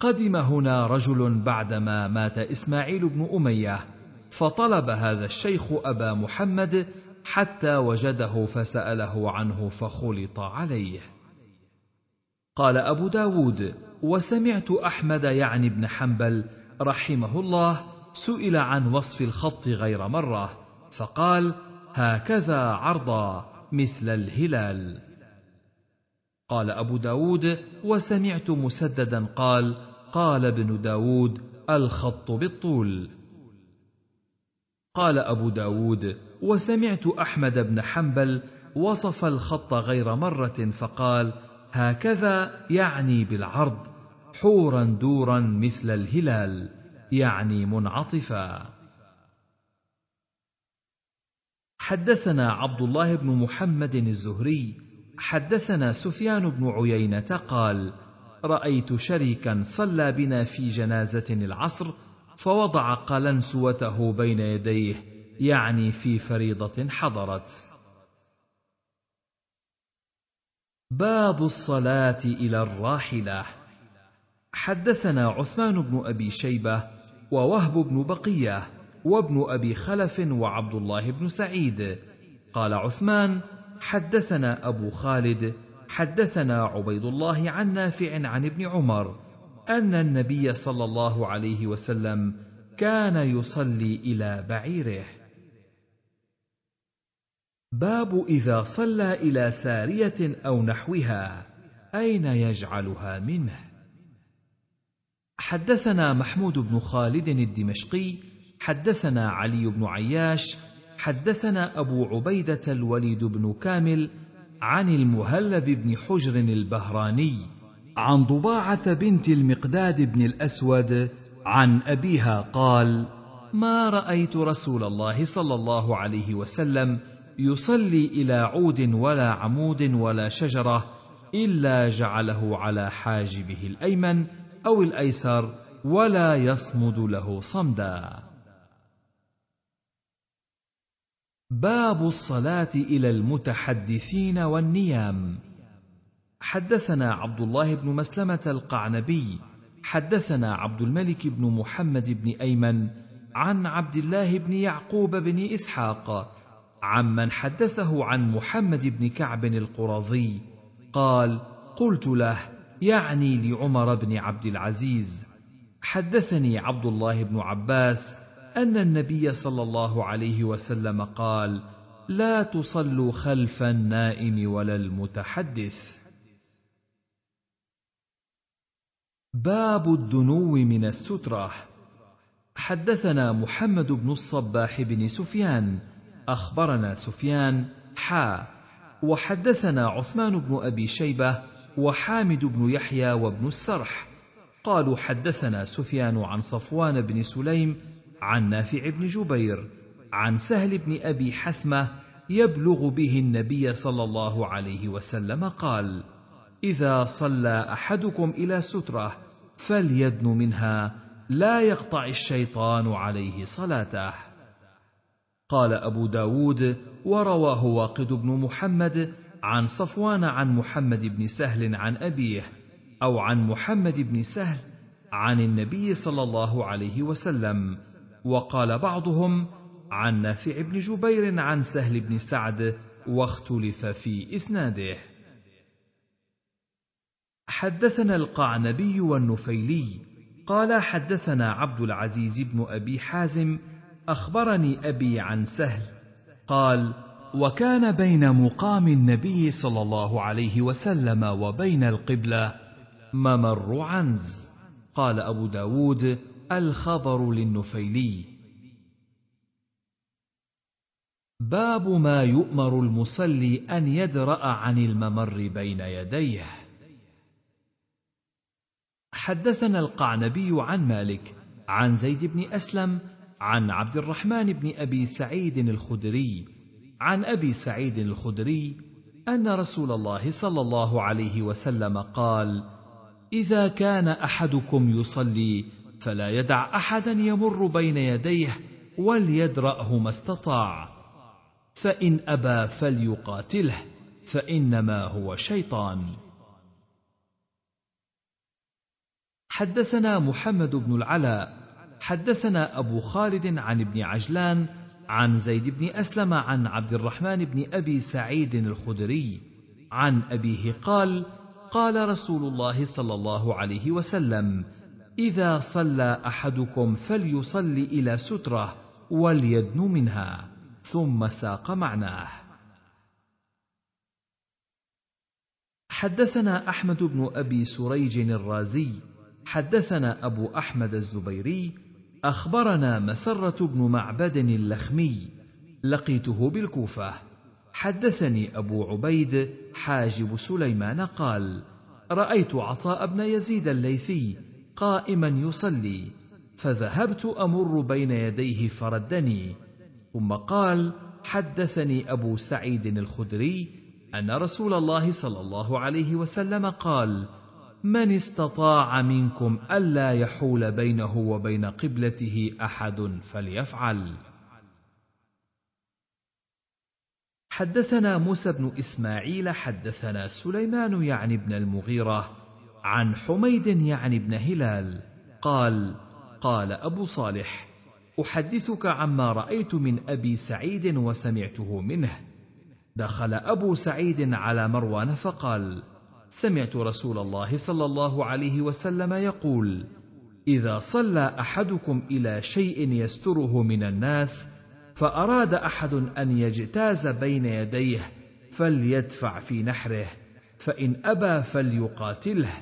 قدم هنا رجل بعدما مات إسماعيل بن أمية. فطلب هذا الشيخ أبا محمد حتى وجده فسأله عنه فخلط عليه. قال أبو داود وسمعت أحمد يعني بن حنبل رحمه الله سئل عن وصف الخط غير مرة فقال هكذا عرضا مثل الهلال. قال أبو داود وسمعت مسددا قال قال ابن داود الخط بالطول. قال أبو داود وسمعت أحمد بن حنبل وصف الخط غير مرة فقال هكذا يعني بالعرض حورا دورا مثل الهلال يعني منعطفا. حدثنا عبد الله بن محمد الزهري حدثنا سفيان بن عيينة قال رأيت شريكا صلى بنا في جنازة العصر فوضع قلنسوته بين يديه يعني في فريضة حضرت. باب الصلاة إلى الراحلة. حدثنا عثمان بن أبي شيبة ووهب بن بقية وابن أبي خلف وعبد الله بن سعيد. قال عثمان حدثنا أبو خالد حدثنا عبيد الله عن نافع عن ابن عمر أن النبي صلى الله عليه وسلم كان يصلي إلى بعيره. باب إذا صلى إلى سارية أو نحوها أين يجعلها منه؟ حدثنا محمود بن خالد الدمشقي حدثنا علي بن عياش حدثنا أبو عبيدة الوليد بن كامل عن المهلب بن حجر البهراني عن ضباعة بنت المقداد بن الأسود عن أبيها قال ما رأيت رسول الله صلى الله عليه وسلم يصلي إلى عود ولا عمود ولا شجرة إلا جعله على حاجبه الأيمن أو الأيسر ولا يصمد له صمدا. باب الصلاة إلى المتحدثين والنيام. حدثنا عبد الله بن مسلمة القعنبي حدثنا عبد الملك بن محمد بن أيمن عن عبد الله بن يعقوب بن إسحاق عمن حدثه عن محمد بن كعب القرظي قال قلت له يعني لعمر بن عبد العزيز. حدثني عبد الله بن عباس أن النبي صلى الله عليه وسلم قال لا تصلوا خلف النائم ولا المتحدث. باب الدنو من السترة. حدثنا محمد بن الصباح بن سفيان. أخبرنا سفيان حا. وحدثنا عثمان بن أبي شيبة وحامد بن يحيى وابن السرح. قالوا حدثنا سفيان عن صفوان بن سليم عن نافع بن جبير عن سهل بن أبي حثمة يبلغ به النبي صلى الله عليه وسلم قال إذا صلى أحدكم إلى سترة فليدن منها لا يقطع الشيطان عليه صلاته. قال أبو داود ورواه واقد بن محمد عن صفوان عن محمد بن سهل عن أبيه أو عن محمد بن سهل عن النبي صلى الله عليه وسلم. وقال بعضهم عن نافع بن جبير عن سهل بن سعد واختلف في إسناده. حدثنا القعنبي والنفيلي قال حدثنا عبد العزيز بن أبي حازم أخبرني أبي عن سهل قال وكان بين مقام النبي صلى الله عليه وسلم وبين القبلة ممر عنز قال أبو داود الخبر للنفيلي. باب ما يؤمر المصلي أن يدرأ عن الممر بين يديه. حدثنا القعنبي عن مالك عن زيد بن أسلم عن عبد الرحمن بن أبي سعيد الخدري عن أبي سعيد الخدري أن رسول الله صلى الله عليه وسلم قال إذا كان أحدكم يصلي فلا يدع أحدا يمر بين يديه وليدرأه ما استطاع. فإن أبى فليقاتله فإنما هو شيطان. حدثنا محمد بن العلاء حدثنا أبو خالد عن ابن عجلان عن زيد بن أسلم عن عبد الرحمن بن أبي سعيد الخدري عن أبيه قال قال رسول الله صلى الله عليه وسلم إذا صلى أحدكم فليصل إلى سترة وليدن منها ثم ساق معناه. حدثنا أحمد بن أبي سريج الرازي حدثنا أبو أحمد الزبيري أخبرنا مسرة بن معبد اللخمي لقيته بالكوفة. حدثني أبو عبيد حاجب سليمان قال رأيت عطاء بن يزيد الليثي قائما يصلي فذهبت أمر بين يديه فردني ثم قال حدثني أبو سعيد الخدري أن رسول الله صلى الله عليه وسلم قال من استطاع منكم ألا يحول بينه وبين قبلته أحد فليفعل. حدثنا موسى بن إسماعيل حدثنا سليمان يعني بن المغيرة عن حميد يعني بن هلال. قال قال أبو صالح أحدثك عما رأيت من أبي سعيد وسمعته منه. دخل أبو سعيد على مروان فقال سمعت رسول الله صلى الله عليه وسلم يقول إذا صلى أحدكم إلى شيء يستره من الناس فأراد أحد أن يجتاز بين يديه فليدفع في نحره فإن أبى فليقاتله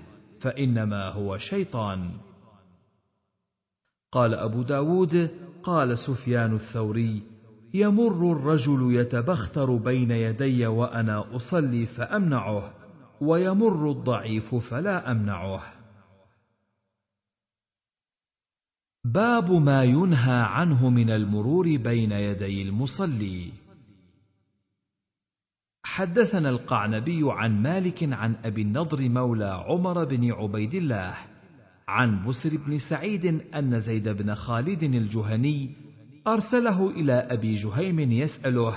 فإنما هو شيطان. قال أبو داود قال سفيان الثوري يمر الرجل يتبختر بين يدي وأنا أصلي فأمنعه ويمر الضعيف فلا أمنعه. باب ما ينهى عنه من المرور بين يدي المصلي. حدثنا القعنبي عن مالك عن أبي النضر مولى عمر بن عبيد الله عن بسر بن سعيد أن زيد بن خالد الجهني أرسله إلى أبي جهيم يسأله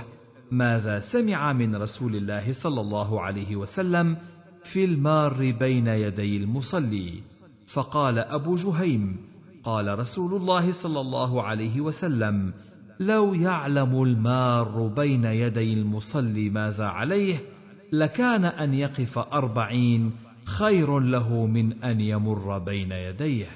ماذا سمع من رسول الله صلى الله عليه وسلم في المار بين يدي المصلي. فقال أبو جهيم قال رسول الله صلى الله عليه وسلم لو يعلم المار بين يدي المصلي ماذا عليه لكان أن يقف أربعين خير له من أن يمر بين يديه.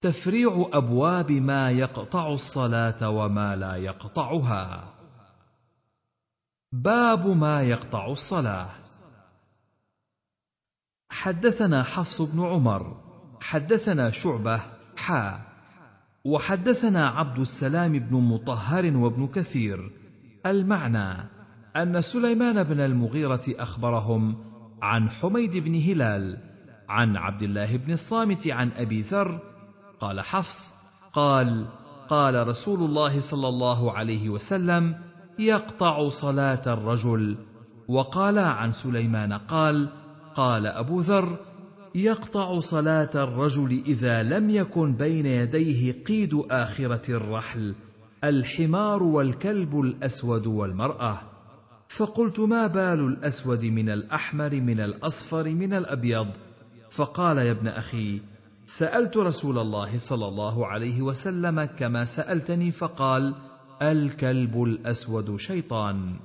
تفريع أبواب ما يقطع الصلاة وما لا يقطعها. باب ما يقطع الصلاة. حدثنا حفص بن عمر حدثنا شعبة حا وحدثنا عبد السلام بن مطهر وابن كثير. المعنى أن سليمان بن المغيرة أخبرهم عن حميد بن هلال عن عبد الله بن الصامت عن أبي ذر. قال حفص قال قال رسول الله صلى الله عليه وسلم يقطع صلاة الرجل. وقال عن سليمان قال قال أبو ذر يقطع صلاة الرجل إذا لم يكن بين يديه قيد آخرة الرحل الحمار والكلب الأسود والمرأة. فقلت ما بال الأسود من الأحمر من الأصفر من الأبيض؟ فقال يا ابن أخي سألت رسول الله صلى الله عليه وسلم كما سألتني فقال الكلب الأسود شيطان.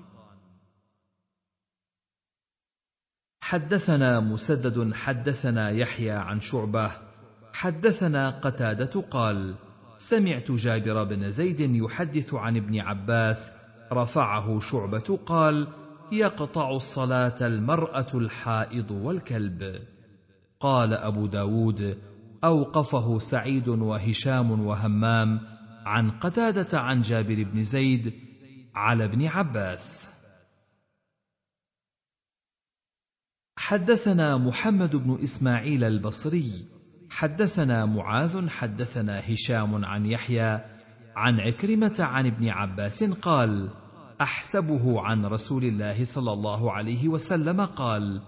حدثنا مسدد حدثنا يحيى عن شعبة حدثنا قتادة قال سمعت جابر بن زيد يحدث عن ابن عباس رفعه شعبة قال يقطع الصلاة المرأة الحائض والكلب. قال أبو داود أوقفه سعيد وهشام وهمام عن قتادة عن جابر بن زيد على ابن عباس. حدثنا محمد بن إسماعيل البصري حدثنا معاذ حدثنا هشام عن يحيى عن عكرمة عن ابن عباس قال أحسبه عن رسول الله صلى الله عليه وسلم قال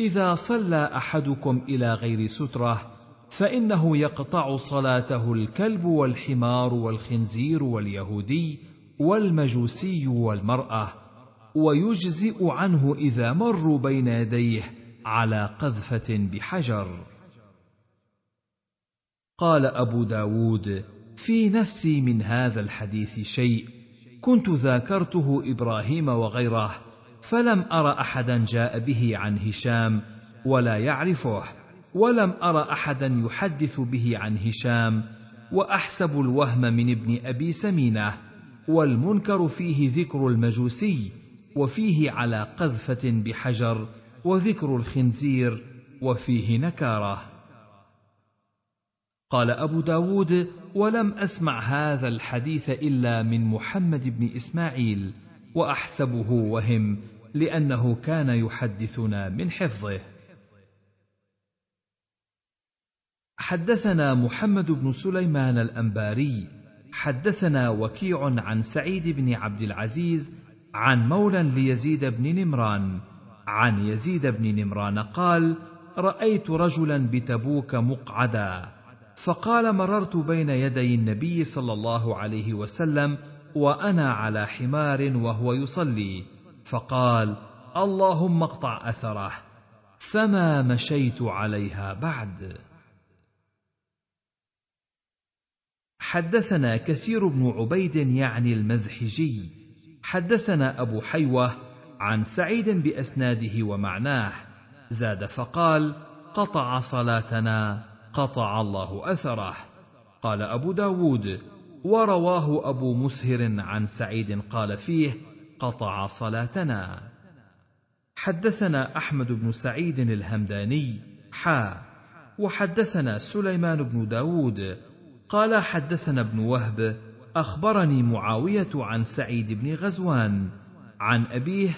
إذا صلى أحدكم إلى غير سترة فإنه يقطع صلاته الكلب والحمار والخنزير واليهودي والمجوسي والمرأة ويجزئ عنه إذا مروا بين يديه على قذفة بحجر. قال أبو داود في نفسي من هذا الحديث شيء كنت ذاكرته إبراهيم وغيره فلم أر أحدا جاء به عن هشام ولا يعرفه ولم أر احدا يحدث به عن هشام وأحسب الوهم من ابن أبي سمينة والمنكر فيه ذكر المجوسي وفيه على قذفة بحجر وذكر الخنزير وفيه نكارة. قال أبو داود ولم أسمع هذا الحديث إلا من محمد بن إسماعيل وأحسبه وهم لأنه كان يحدثنا من حفظه. حدثنا محمد بن سليمان الأنباري حدثنا وكيع عن سعيد بن عبد العزيز عن مولى ليزيد بن نمران. عن يزيد بن نمران قال رأيت رجلا بتبوك مقعدا فقال مررت بين يدي النبي صلى الله عليه وسلم وأنا على حمار وهو يصلي فقال اللهم اقطع أثره فما مشيت عليها بعد. حدثنا كثير بن عبيد يعني المذحجي حدثنا أبو حيوة عن سعيد بأسناده ومعناه. زاد فقال قطع صلاتنا قطع الله أثره. قال أبو داود ورواه أبو مسهر عن سعيد قال فيه قطع صلاتنا. حدثنا أحمد بن سعيد الهمداني حا. وحدثنا سليمان بن داود قال حدثنا ابن وهب أخبرني معاوية عن سعيد بن غزوان عن أبيه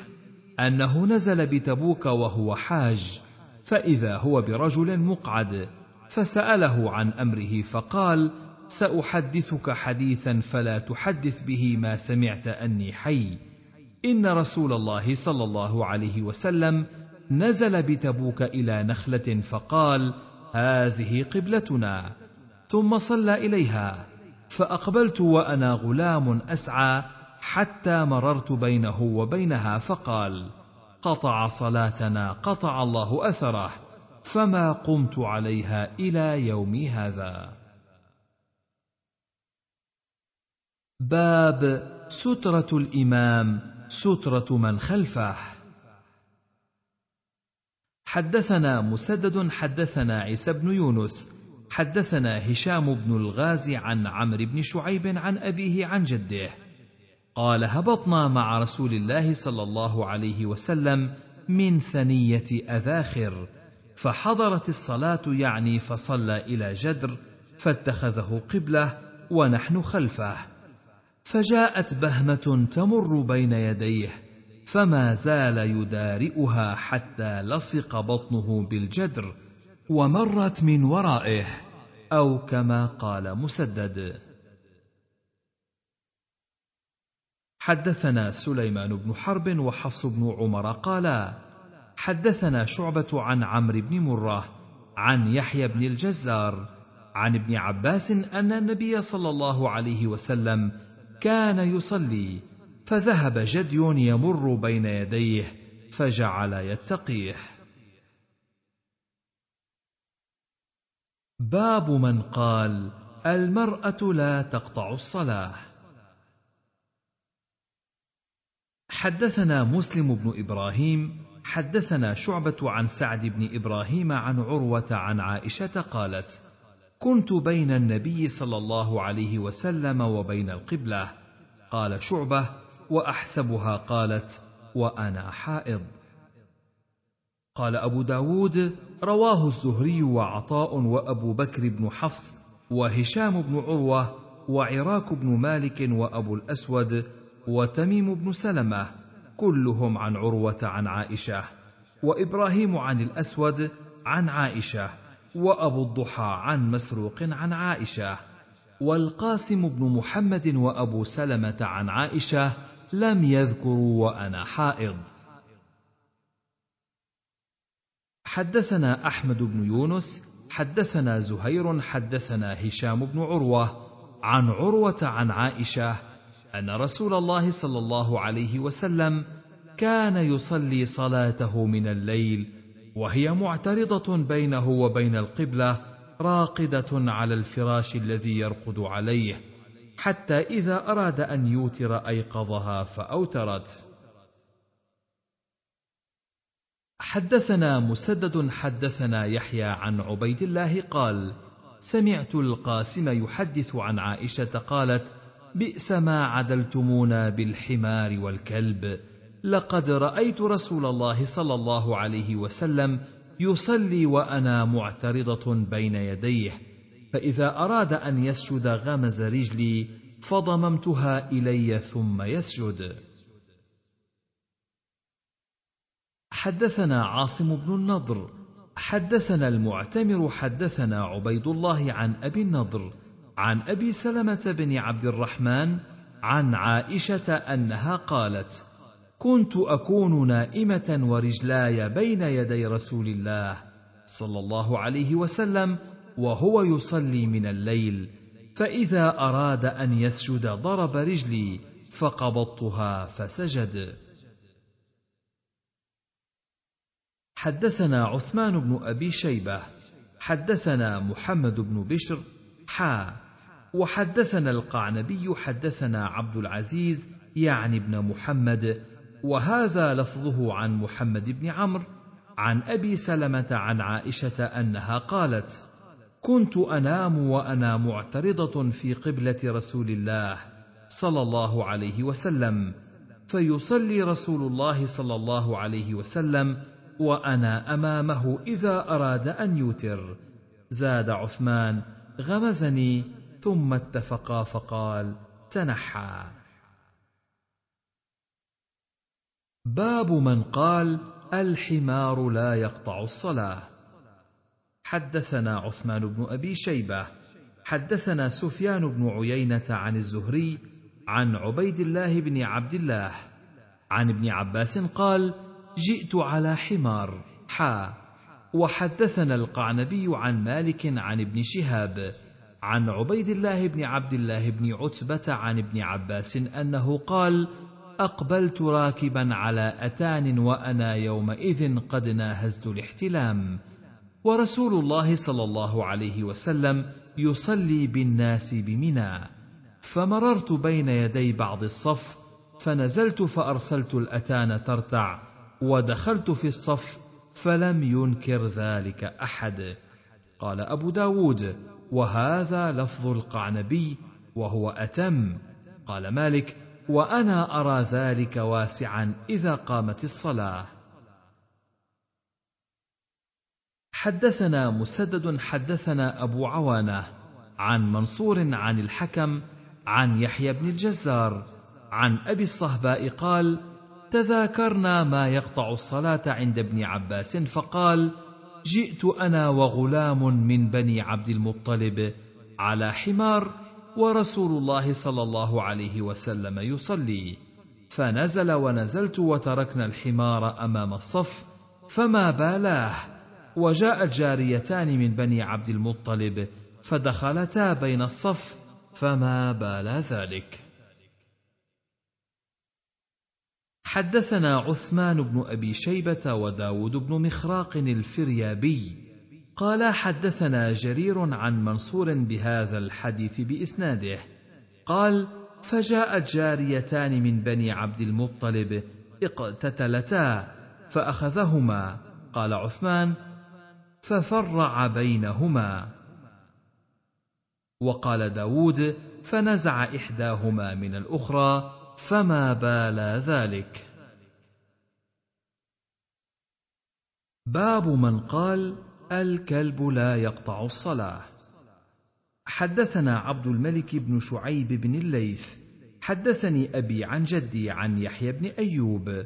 أنه نزل بتبوك وهو حاج فإذا هو برجل مقعد فسأله عن أمره فقال سأحدثك حديثا فلا تحدث به ما سمعت أني حي إن رسول الله صلى الله عليه وسلم نزل بتبوك إلى نخلة فقال هذه قبلتنا ثم صلى إليها فأقبلت وأنا غلام أسعى حتى مررت بينه وبينها فقال قطع صلاتنا قطع الله أثره فما قمت عليها إلى يومي هذا. باب سترة الإمام سترة من خلفه. حدثنا مسدد حدثنا عيسى بن يونس حدثنا هشام بن الغازي عن عمرو بن شعيب عن أبيه عن جده. قال هبطنا مع رسول الله صلى الله عليه وسلم من ثنية أذاخر فحضرت الصلاة يعني فصلى إلى جدر فاتخذه قبلة ونحن خلفه. فجاءت بهمة تمر بين يديه فما زال يدارئها حتى لصق بطنه بالجدر ومرت من ورائه أو كما قال مسدد. حدثنا سليمان بن حرب وحفص بن عمر قالا حدثنا شعبة عن عمرو بن مرة عن يحيى بن الجزار عن ابن عباس أن النبي صلى الله عليه وسلم كان يصلي فذهب جدي يمر بين يديه فجعل يتقيه. باب من قال المرأة لا تقطع الصلاة. حدثنا مسلم بن إبراهيم حدثنا شعبة عن سعد بن إبراهيم عن عروة عن عائشة قالت كنت بين النبي صلى الله عليه وسلم وبين القبلة قال شعبة وأحسبها قالت وأنا حائض قال أبو داود رواه الزهري وعطاء وأبو بكر بن حفص وهشام بن عروة وعراك بن مالك وأبو الأسود وتميم بن سلمة كلهم عن عروة عن عائشة وإبراهيم عن الأسود عن عائشة وأبو الضحى عن مسروق عن عائشة والقاسم بن محمد وأبو سلمة عن عائشة لم يذكروا وأنا حائض. حدثنا أحمد بن يونس حدثنا زهير حدثنا هشام بن عروة عن عروة عن عائشة أن رسول الله صلى الله عليه وسلم كان يصلي صلاته من الليل وهي معترضة بينه وبين القبلة راقدة على الفراش الذي يرقد عليه حتى إذا أراد أن يوتر أيقظها فأوترت. حدثنا مسدد حدثنا يحيى عن عبيد الله قال سمعت القاسم يحدث عن عائشة قالت بئس ما عدلتمونا بالحمار والكلب لقد رأيت رسول الله صلى الله عليه وسلم يصلي وأنا معترضة بين يديه فإذا أراد أن يسجد غمز رجلي فضممتها إلي ثم يسجد. حدثنا عاصم بن النضر حدثنا المعتمر حدثنا عبيد الله عن أبي النضر عن أبي سلمة بن عبد الرحمن عن عائشة أنها قالت كنت أكون نائمة ورجلاي بين يدي رسول الله صلى الله عليه وسلم وهو يصلي من الليل فإذا أراد أن يسجد ضرب رجلي فقبضتها فسجد. حدثنا عثمان بن أبي شيبة حدثنا محمد بن بشر حا وحدثنا القعنبي حدثنا عبد العزيز يعني ابن محمد وهذا لفظه عن محمد بن عمرو عن أبي سلمة عن عائشة أنها قالت كنت أنام وأنا معترضة في قبلة رسول الله صلى الله عليه وسلم فيصلي رسول الله صلى الله عليه وسلم وأنا أمامه إذا أراد أن يوتر. زاد عثمان غمزني ثم اتفقا فقال تنحى. باب من قال الحمار لا يقطع الصلاة. حدثنا عثمان بن أبي شيبة. حدثنا سفيان بن عيينة عن الزهري عن عبيد الله بن عبد الله. عن ابن عباس قال جئت على حمار حا وحدثنا القعنبي عن مالك عن ابن شهاب عن عبيد الله بن عبد الله بن عتبة عن ابن عباس أنه قال أقبلت راكبا على أتان وأنا يومئذ قد ناهزت الاحتلام. ورسول الله صلى الله عليه وسلم يصلي بالناس بمنى. فمررت بين يدي بعض الصف فنزلت فأرسلت الأتان ترتع ودخلت في الصف فلم ينكر ذلك أحد. قال أبو داود وهذا لفظ القعنبي وهو أتم. قال مالك وأنا أرى ذلك واسعا إذا قامت الصلاة. حدثنا مسدد حدثنا أبو عوانة عن منصور عن الحكم عن يحيى بن الجزار عن أبي الصهباء قال تذاكرنا ما يقطع الصلاة عند ابن عباس فقال جئت أنا وغلام من بني عبد المطلب على حمار ورسول الله صلى الله عليه وسلم يصلي. فنزل ونزلت وتركنا الحمار أمام الصف فما بالاه؟ وجاءت جاريتان من بني عبد المطلب فدخلتا بين الصف فما بال ذلك. حدثنا عثمان بن أبي شيبة وداود بن مخراق الفريابي. قال حدثنا جرير عن منصور بهذا الحديث بإسناده. قال فجاءت جاريتان من بني عبد المطلب اقتتلتا فأخذهما. قال عثمان ففرع بينهما. وقال داود فنزع إحداهما من الأخرى فما بال ذلك. باب من قال الكلب لا يقطع الصلاة. حدثنا عبد الملك بن شعيب بن الليث. حدثني أبي عن جدي عن يحيى بن أيوب.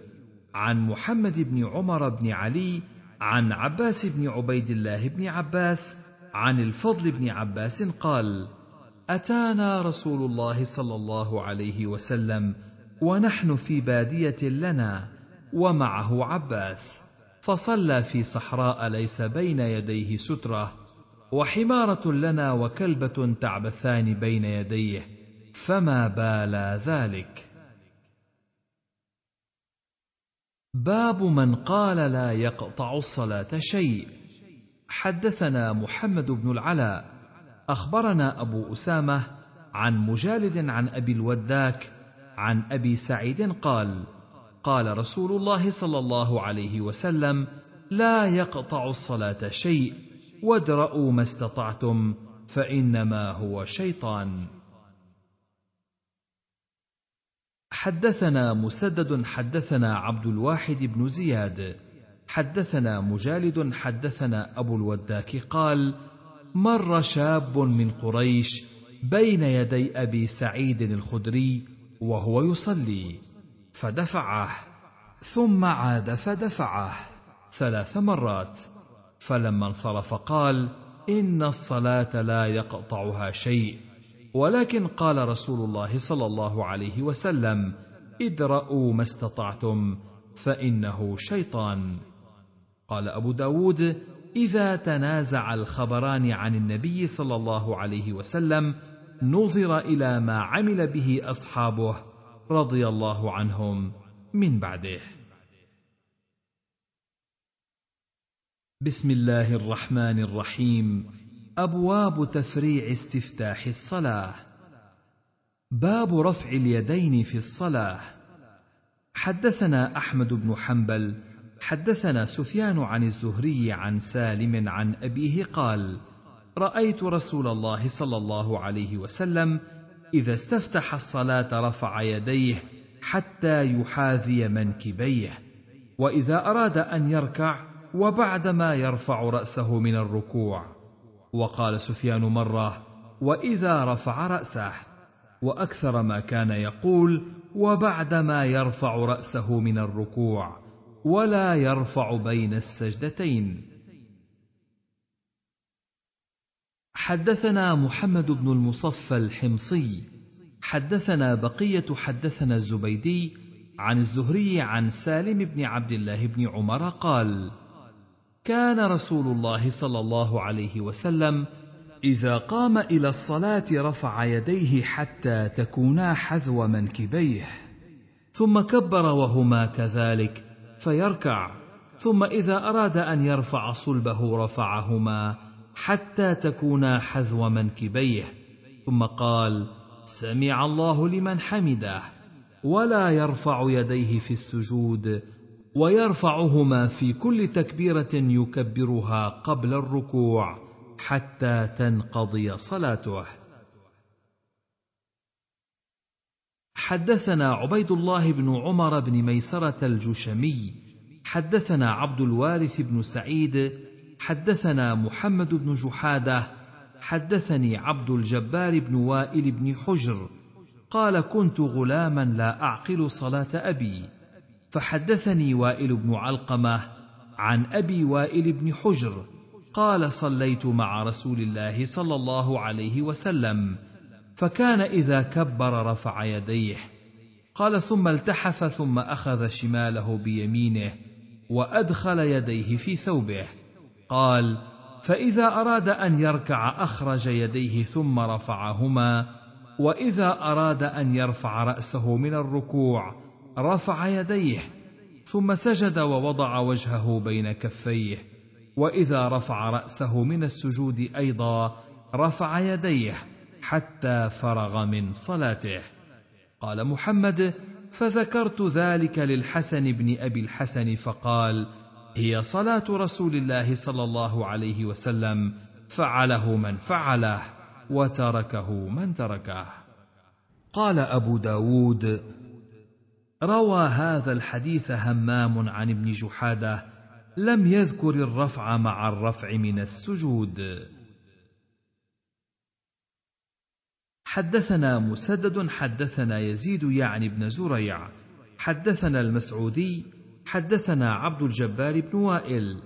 عن محمد بن عمر بن علي. عن عباس بن عبيد الله بن عباس. عن الفضل بن عباس قال أتانا رسول الله صلى الله عليه وسلم ونحن في بادية لنا ومعه عباس. فصلى في صحراء ليس بين يديه سترة وحمارة لنا وكلبة تعبثان بين يديه فما بال ذلك. باب من قال لا يقطع الصلاة شيء. حدثنا محمد بن العلاء أخبرنا أبو أسامة عن مجالد عن أبي الوداك عن أبي سعيد قال قال رسول الله صلى الله عليه وسلم لا يقطع الصلاة شيء وادرأوا ما استطعتم فإنما هو شيطان. حدثنا مسدد حدثنا عبد الواحد بن زياد. حدثنا مجالد حدثنا أبو الوداك قال مر شاب من قريش بين يدي أبي سعيد الخدري وهو يصلي فدفعه ثم عاد فدفعه ثلاث مرات فلما انصرف قال إن الصلاة لا يقطعها شيء. ولكن قال رسول الله صلى الله عليه وسلم ادرأوا ما استطعتم فإنه شيطان. قال أبو داود إذا تنازع الخبران عن النبي صلى الله عليه وسلم نظر إلى ما عمل به أصحابه رضي الله عنهم من بعده. بسم الله الرحمن الرحيم. أبواب تفريع استفتاح الصلاة. باب رفع اليدين في الصلاة. حدثنا أحمد بن حنبل حدثنا سفيان عن الزهري عن سالم عن أبيه قال رأيت رسول الله صلى الله عليه وسلم إذا استفتح الصلاة رفع يديه حتى يحاذي منكبيه وإذا أراد أن يركع وبعدما يرفع رأسه من الركوع. وقال سفيان مرة وإذا رفع رأسه وأكثر ما كان يقول وبعدما يرفع رأسه من الركوع. ولا يرفع بين السجدتين. حدثنا محمد بن المصفى الحمصي حدثنا بقية حدثنا الزبيدي عن الزهري عن سالم بن عبد الله بن عمر قال كان رسول الله صلى الله عليه وسلم إذا قام إلى الصلاة رفع يديه حتى تكونا حذو منكبيه ثم كبر وهما كذلك فيركع ثم إذا أراد أن يرفع صلبه رفعهما حتى تكونا حذو منكبيه ثم قال سمع الله لمن حمده ولا يرفع يديه في السجود ويرفعهما في كل تكبيرة يكبرها قبل الركوع حتى تنقضي صلاته. حدثنا عبيد الله بن عمر بن ميسرة الجشمي حدثنا عبد الوارث بن سعيد حدثنا محمد بن جحادة حدثني عبد الجبار بن وائل بن حجر قال كنت غلاما لا أعقل صلاة أبي فحدثني وائل بن علقمة عن أبي وائل بن حجر قال صليت مع رسول الله صلى الله عليه وسلم فكان إذا كبر رفع يديه. قال ثم التحف ثم أخذ شماله بيمينه وأدخل يديه في ثوبه. قال فإذا أراد أن يركع أخرج يديه ثم رفعهما وإذا أراد أن يرفع رأسه من الركوع رفع يديه. ثم سجد ووضع وجهه بين كفيه وإذا رفع رأسه من السجود أيضا رفع يديه. حتى فرغ من صلاته. قال محمد فذكرت ذلك للحسن بن أبي الحسن فقال هي صلاة رسول الله صلى الله عليه وسلم فعله من فعله وتركه من تركه. قال أبو داود روى هذا الحديث همام عن ابن جحادة لم يذكر الرفع مع الرفع من السجود. حدثنا مسدد حدثنا يزيد يعني بن زريع. حدثنا المسعودي حدثنا عبد الجبار بن وائل.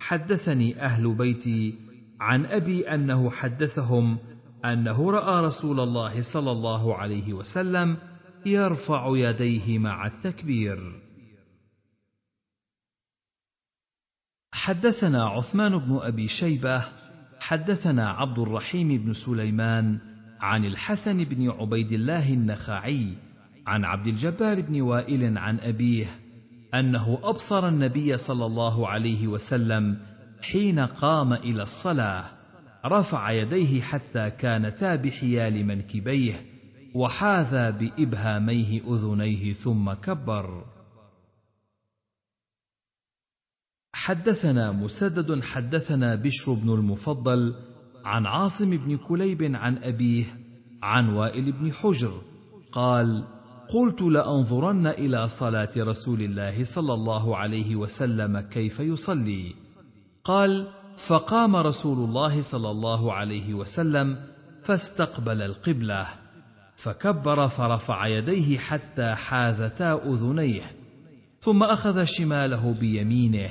حدثني أهل بيتي عن أبي أنه حدثهم أنه رأى رسول الله صلى الله عليه وسلم يرفع يديه مع التكبير. حدثنا عثمان بن أبي شيبة حدثنا عبد الرحيم بن سليمان عن الحسن بن عبيد الله النخعي عن عبد الجبار بن وائل عن أبيه أنه أبصر النبي صلى الله عليه وسلم حين قام إلى الصلاة رفع يديه حتى كانتا بحيال منكبيه وحاذى بإبهاميه أذنيه ثم كبر. حدثنا مسدد حدثنا بشر بن المفضل عن عاصم بن كليب عن أبيه عن وائل بن حجر قال قلت لأنظرن إلى صلاة رسول الله صلى الله عليه وسلم كيف يصلي. قال فقام رسول الله صلى الله عليه وسلم فاستقبل القبلة فكبر فرفع يديه حتى حاذتا أذنيه ثم أخذ شماله بيمينه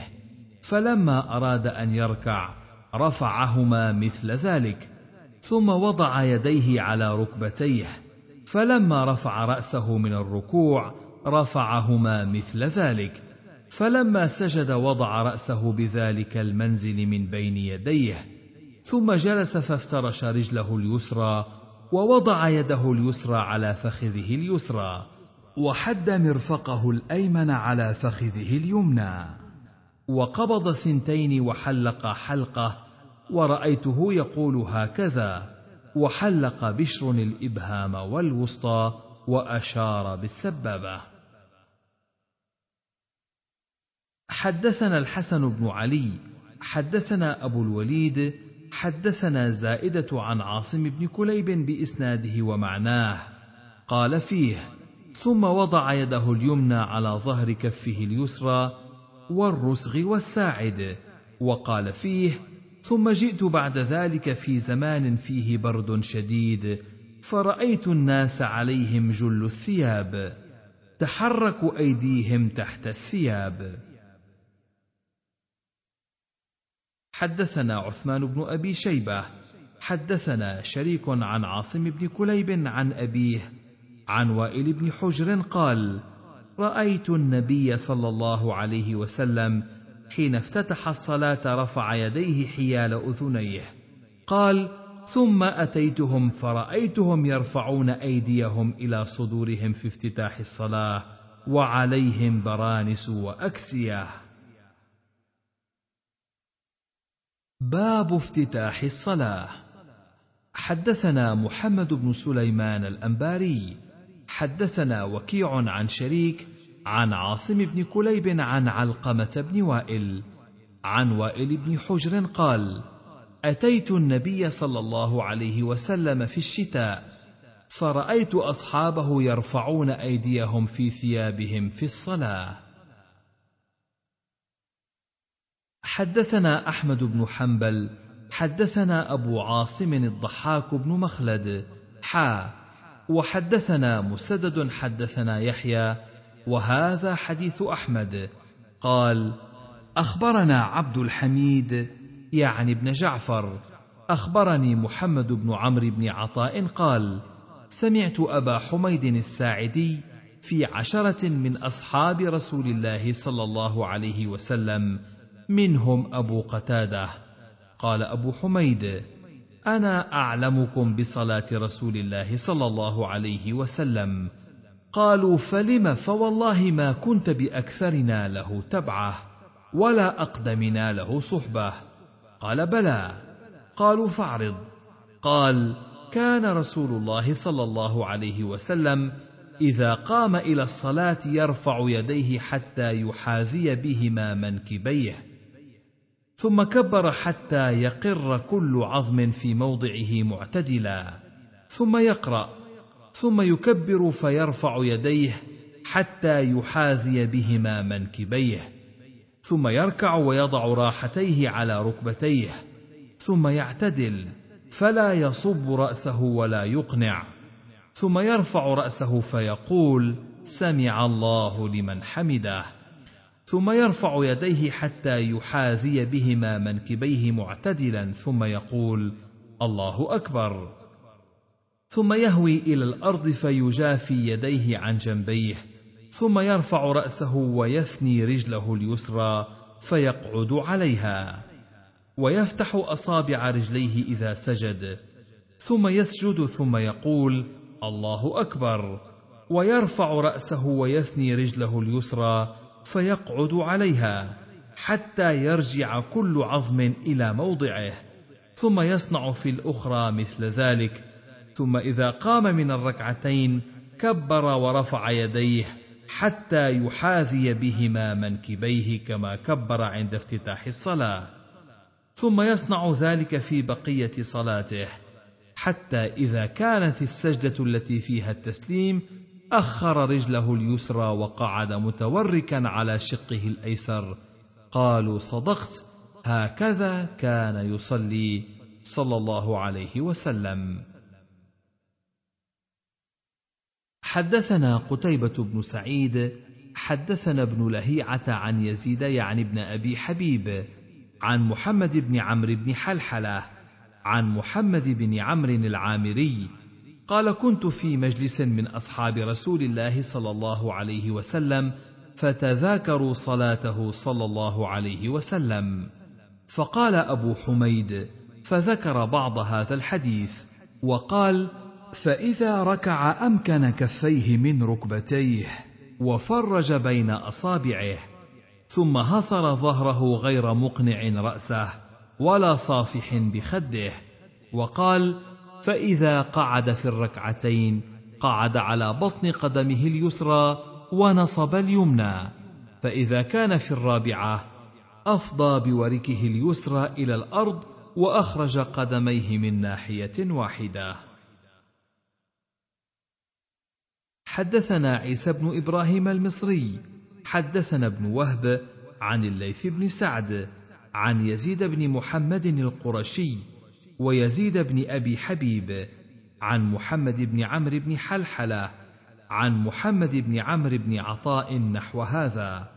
فلما أراد أن يركع رفعهما مثل ذلك ثم وضع يديه على ركبتيه فلما رفع رأسه من الركوع رفعهما مثل ذلك فلما سجد وضع رأسه بذلك المنزل من بين يديه ثم جلس فافترش رجله اليسرى ووضع يده اليسرى على فخذه اليسرى وحد مرفقه الأيمن على فخذه اليمنى. وقبض ثنتين وحلق حلقة ورأيته يقول هكذا وحلق بشر الإبهام والوسطى وأشار بالسبابة. حدثنا الحسن بن علي حدثنا أبو الوليد حدثنا زائدة عن عاصم بن كليب بإسناده ومعناه. قال فيه ثم وضع يده اليمنى على ظهر كفه اليسرى والرسغ والساعد. وقال فيه ثم جئت بعد ذلك في زمان فيه برد شديد فرأيت الناس عليهم جل الثياب تحرك أيديهم تحت الثياب. حدثنا عثمان بن أبي شيبة حدثنا شريك عن عاصم بن كليب عن أبيه عن وائل بن حجر قال رأيت النبي صلى الله عليه وسلم حين افتتح الصلاة رفع يديه حيال أذنيه. قال ثم أتيتهم فرأيتهم يرفعون أيديهم إلى صدورهم في افتتاح الصلاة وعليهم برانس وأكسية. باب افتتاح الصلاة. حدثنا محمد بن سليمان الأنباري حدثنا وكيع عن شريك عن عاصم بن كليب عن علقمة بن وائل عن وائل بن حجر قال أتيت النبي صلى الله عليه وسلم في الشتاء فرأيت أصحابه يرفعون أيديهم في ثيابهم في الصلاة. حدثنا أحمد بن حنبل حدثنا أبو عاصم الضحاك بن مخلد حا وحدثنا مسدد حدثنا يحيى وهذا حديث أحمد. قال أخبرنا عبد الحميد يعني ابن جعفر. أخبرني محمد بن عمرو بن عطاء قال سمعت أبا حميد الساعدي في عشرة من أصحاب رسول الله صلى الله عليه وسلم منهم أبو قتادة. قال أبو حميد أنا أعلمكم بصلاة رسول الله صلى الله عليه وسلم. قالوا فلم؟ فوالله ما كنت بأكثرنا له تبعة ولا أقدمنا له صحبة. قال بلى. قالوا فاعرض. قال كان رسول الله صلى الله عليه وسلم إذا قام إلى الصلاة يرفع يديه حتى يحاذي بهما منكبيه. ثم كبر حتى يقر كل عظم في موضعه معتدلا. ثم يقرأ ثم يكبر فيرفع يديه حتى يحاذي بهما منكبيه. ثم يركع ويضع راحتيه على ركبتيه. ثم يعتدل فلا يصب رأسه ولا يقنع. ثم يرفع رأسه فيقول سمع الله لمن حمده. ثم يرفع يديه حتى يحاذي بهما منكبيه معتدلا ثم يقول الله أكبر. ثم يهوي إلى الأرض فيجافي يديه عن جنبيه ثم يرفع رأسه ويثني رجله اليسرى فيقعد عليها ويفتح أصابع رجليه إذا سجد ثم يسجد ثم يقول الله أكبر. ويرفع رأسه ويثني رجله اليسرى فيقعد عليها حتى يرجع كل عظم إلى موضعه ثم يصنع في الأخرى مثل ذلك. ثم إذا قام من الركعتين كبر ورفع يديه حتى يحاذي بهما منكبيه كما كبر عند افتتاح الصلاة. ثم يصنع ذلك في بقية صلاته حتى إذا كانت السجدة التي فيها التسليم أخر رجله اليسرى وقعد متوركا على شقه الأيسر. قالوا صدقت هكذا كان يصلي صلى الله عليه وسلم. حدثنا قتيبة بن سعيد حدثنا ابن لهيعة عن يزيد يعني ابن أبي حبيب عن محمد بن عمرو بن حلحلة عن محمد بن عمرو العامري قال كنت في مجلس من أصحاب رسول الله صلى الله عليه وسلم فتذاكروا صلاته صلى الله عليه وسلم. فقال أبو حميد فذكر بعض هذا الحديث وقال فإذا ركع أمكن كفيه من ركبتيه وفرج بين أصابعه ثم هصر ظهره غير مقنع رأسه ولا صافح بخده وقال فإذا قعد في الركعتين قعد على بطن قدمه اليسرى ونصب اليمنى. فإذا كان في الرابعة أفضى بوركه اليسرى إلى الأرض وأخرج قدميه من ناحية واحدة. حدثنا عيسى بن إبراهيم المصري حدثنا ابن وهب عن الليث بن سعد عن يزيد بن محمد القرشي ويزيد بن أبي حبيب عن محمد بن عمرو بن حلحلة عن محمد بن عمرو بن عطاء نحو هذا.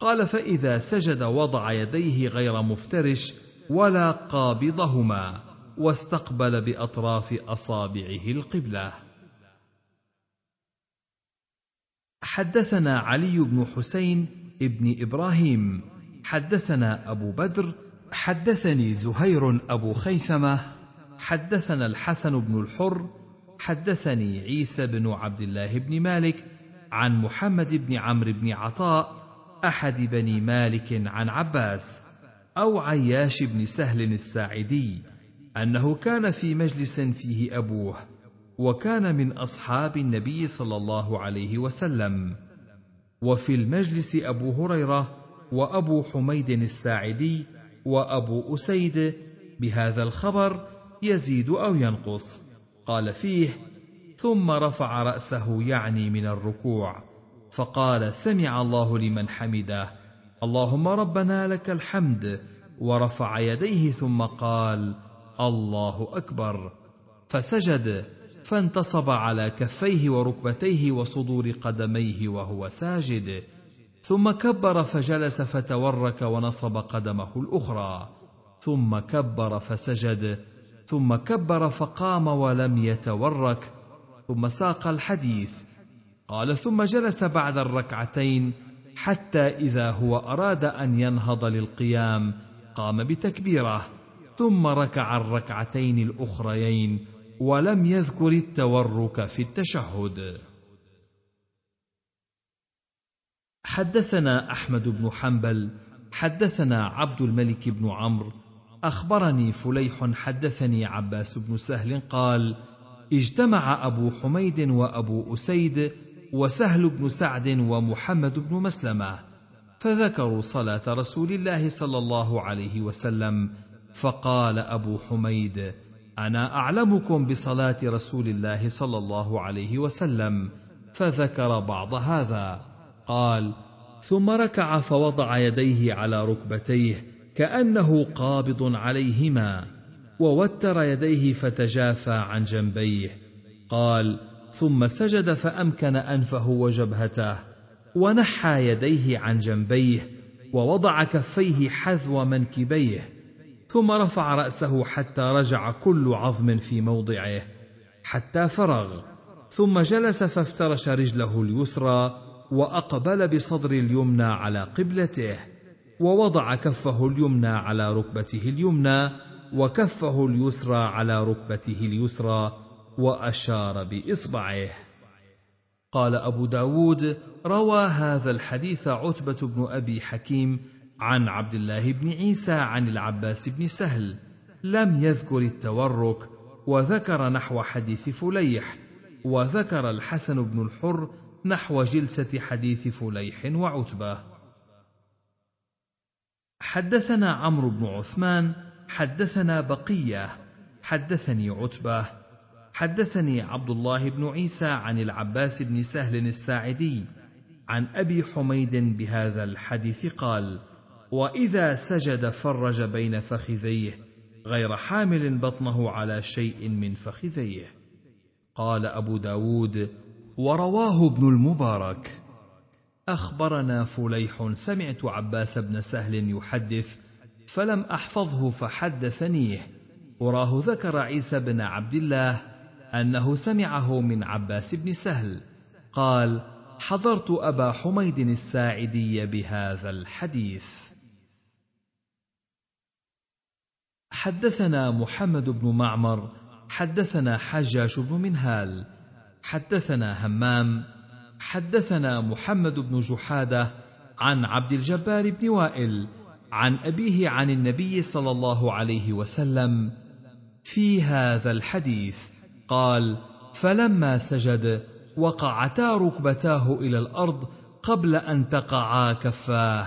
قال فإذا سجد وضع يديه غير مفترش ولا قابضهما واستقبل بأطراف أصابعه القبلة. حدثنا علي بن حسين ابن إبراهيم حدثنا أبو بدر حدثني زهير أبو خيثمة حدثنا الحسن بن الحر حدثني عيسى بن عبد الله بن مالك عن محمد بن عمرو بن عطاء أحد بني مالك عن عباس أو عياش بن سهل الساعدي أنه كان في مجلس فيه أبوه وكان من أصحاب النبي صلى الله عليه وسلم. وفي المجلس أبو هريرة وأبو حميد الساعدي وأبو أسيد بهذا الخبر يزيد أو ينقص. قال فيه ثم رفع رأسه يعني من الركوع فقال سمع الله لمن حمده اللهم ربنا لك الحمد ورفع يديه ثم قال الله أكبر فسجد فانتصب على كفيه وركبتيه وصدور قدميه وهو ساجد. ثم كبر فجلس فتورك ونصب قدمه الأخرى. ثم كبر فسجد. ثم كبر فقام ولم يتورك. ثم ساق الحديث. قال ثم جلس بعد الركعتين حتى إذا هو أراد أن ينهض للقيام قام بتكبيره. ثم ركع الركعتين الأخريين ولم يذكر التورك في التشهد. حدثنا أحمد بن حنبل حدثنا عبد الملك بن عمرو أخبرني فليح حدثني عباس بن سهل قال اجتمع أبو حميد وأبو أسيد وسهل بن سعد ومحمد بن مسلمة فذكروا صلاة رسول الله صلى الله عليه وسلم فقال أبو حميد أنا أعلمكم بصلاة رسول الله صلى الله عليه وسلم فذكر بعض هذا قال ثم ركع فوضع يديه على ركبتيه كأنه قابض عليهما ووتر يديه فتجافى عن جنبيه. قال ثم سجد فأمكن أنفه وجبهته ونحى يديه عن جنبيه ووضع كفيه حذو منكبيه ثم رفع رأسه حتى رجع كل عظم في موضعه حتى فرغ ثم جلس فافترش رجله اليسرى وأقبل بصدر اليمنى على قبلته ووضع كفه اليمنى على ركبته اليمنى وكفه اليسرى على ركبته اليسرى وأشار بإصبعه. قال أبو داود روى هذا الحديث عتبة بن أبي حكيم عن عبد الله بن عيسى عن العباس بن سهل لم يذكر التورك وذكر نحو حديث فليح وذكر الحسن بن الحر نحو جلسة حديث فليح وعتبة. حدثنا عمرو بن عثمان حدثنا بقية حدثني عتبة حدثني عبد الله بن عيسى عن العباس بن سهل الساعدي عن أبي حميد بهذا الحديث قال وإذا سجد فرج بين فخذيه غير حامل بطنه على شيء من فخذيه قال أبو داود ورواه ابن المبارك. أخبرنا فليح سمعت عباس بن سهل يحدث فلم أحفظه فحدثنيه. وراه ذكر عيسى بن عبد الله أنه سمعه من عباس بن سهل. قال حضرت أبا حميد الساعدي بهذا الحديث. حدثنا محمد بن معمر حدثنا حجاج بن منهال. حدثنا همام حدثنا محمد بن جحادة عن عبد الجبار بن وائل عن أبيه عن النبي صلى الله عليه وسلم في هذا الحديث قال فلما سجد وقعتا ركبتاه إلى الأرض قبل أن تقعا كفاه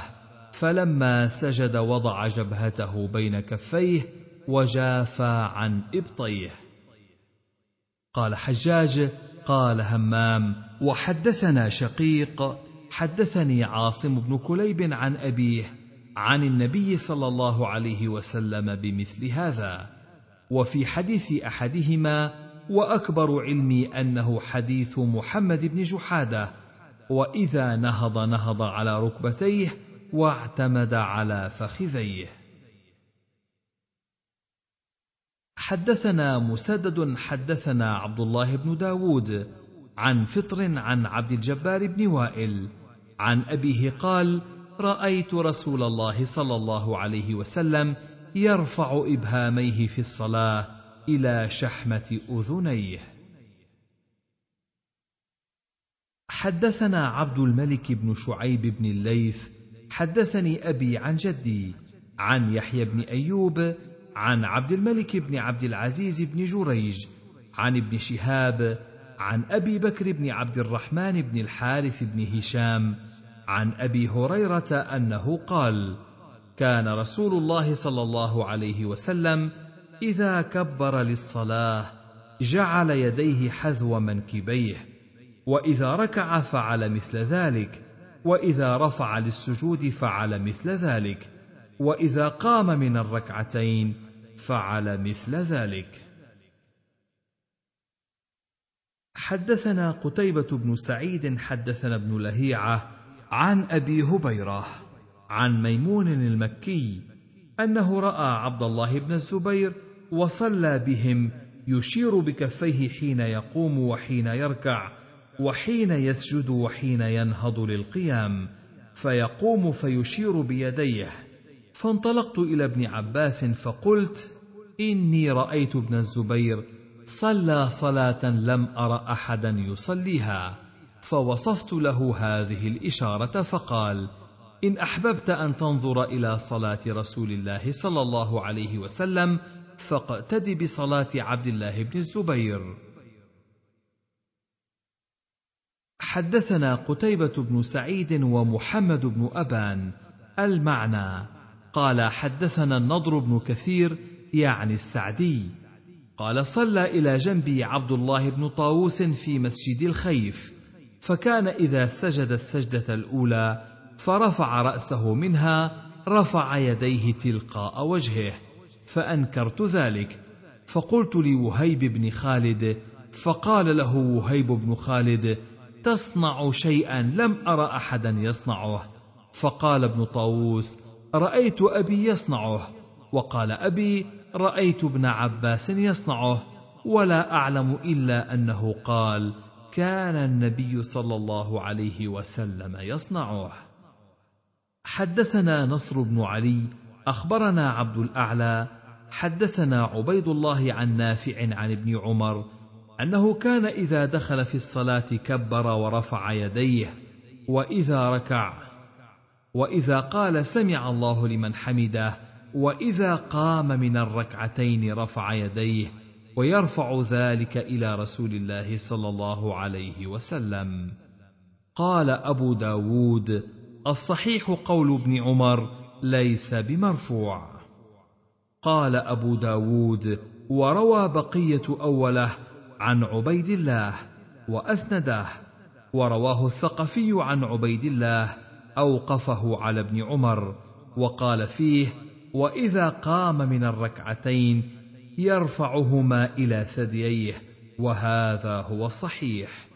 فلما سجد وضع جبهته بين كفيه وجافى عن إبطيه. قال حجاج قال همام وحدثنا شقيق حدثني عاصم بن كليب عن أبيه عن النبي صلى الله عليه وسلم بمثل هذا. وفي حديث أحدهما وأكبر علمي أنه حديث محمد بن جحادة وإذا نهض نهض على ركبتيه واعتمد على فخذيه. حدثنا مسدد حدثنا عبد الله بن داود عن فطر عن عبد الجبار بن وائل عن أبيه قال رأيت رسول الله صلى الله عليه وسلم يرفع إبهاميه في الصلاة إلى شحمة أذنيه. حدثنا عبد الملك بن شعيب بن الليث حدثني أبي عن جدي عن يحيى بن أيوب عن عبد الملك بن عبد العزيز بن جريج عن ابن شهاب عن أبي بكر بن عبد الرحمن بن الحارث بن هشام عن أبي هريرة أنه قال كان رسول الله صلى الله عليه وسلم إذا كبر للصلاة جعل يديه حذو منكبيه وإذا ركع فعل مثل ذلك وإذا رفع للسجود فعل مثل ذلك وإذا قام من الركعتين فعل مثل ذلك. حدثنا قتيبة بن سعيد حدثنا ابن لهيعة عن أبي هبيرة عن ميمون المكي أنه رأى عبد الله بن الزبير وصلى بهم يشير بكفيه حين يقوم وحين يركع وحين يسجد وحين ينهض للقيام فيقوم فيشير بيديه. فانطلقت إلى ابن عباس فقلت إني رأيت ابن الزبير صلى صلاة لم أر أحدا يصليها فوصفت له هذه الإشارة فقال إن أحببت أن تنظر إلى صلاة رسول الله صلى الله عليه وسلم فاقتد بصلاة عبد الله بن الزبير. حدثنا قتيبة بن سعيد ومحمد بن أبان المعنى قال حدثنا النضر بن كثير يعني السعدي. قال صلى إلى جنبي عبد الله بن طاووس في مسجد الخيف فكان إذا سجد السجدة الأولى فرفع رأسه منها رفع يديه تلقاء وجهه فأنكرت ذلك. فقلت لوهيب بن خالد فقال له وهيب بن خالد تصنع شيئا لم ار احدا يصنعه. فقال ابن طاووس رأيت أبي يصنعه وقال أبي رأيت ابن عباس يصنعه ولا أعلم إلا أنه قال كان النبي صلى الله عليه وسلم يصنعه. حدثنا نصر بن علي أخبرنا عبد الأعلى حدثنا عبيد الله عن نافع عن ابن عمر أنه كان إذا دخل في الصلاة كبر ورفع يديه وإذا ركع وإذا قال سمع الله لمن حمده وإذا قام من الركعتين رفع يديه ويرفع ذلك إلى رسول الله صلى الله عليه وسلم. قال أبو داود الصحيح قول ابن عمر ليس بمرفوع. قال أبو داود وروى بقية أوله عن عبيد الله وأسنده ورواه الثقفي عن عبيد الله أوقفه على ابن عمر وقال فيه وإذا قام من الركعتين يرفعهما إلى ثدييه وهذا هو الصحيح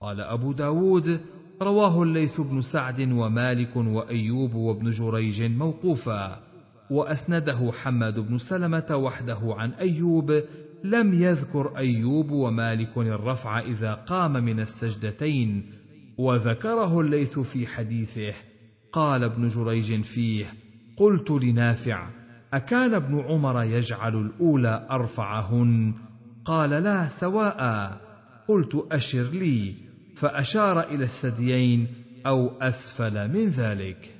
قال أبو داود رواه الليث بن سعد ومالك وأيوب وابن جريج موقوفا وأسنده حماد بن سلمة وحده عن أيوب لم يذكر أيوب ومالك الرفع إذا قام من السجدتين وذكره الليث في حديثه قال ابن جريج فيه قلت لنافع أكان ابن عمر يجعل الأولى أرفعهن؟ قال لا سواء. قلت أشر لي. فأشار إلى الثديين أو أسفل من ذلك.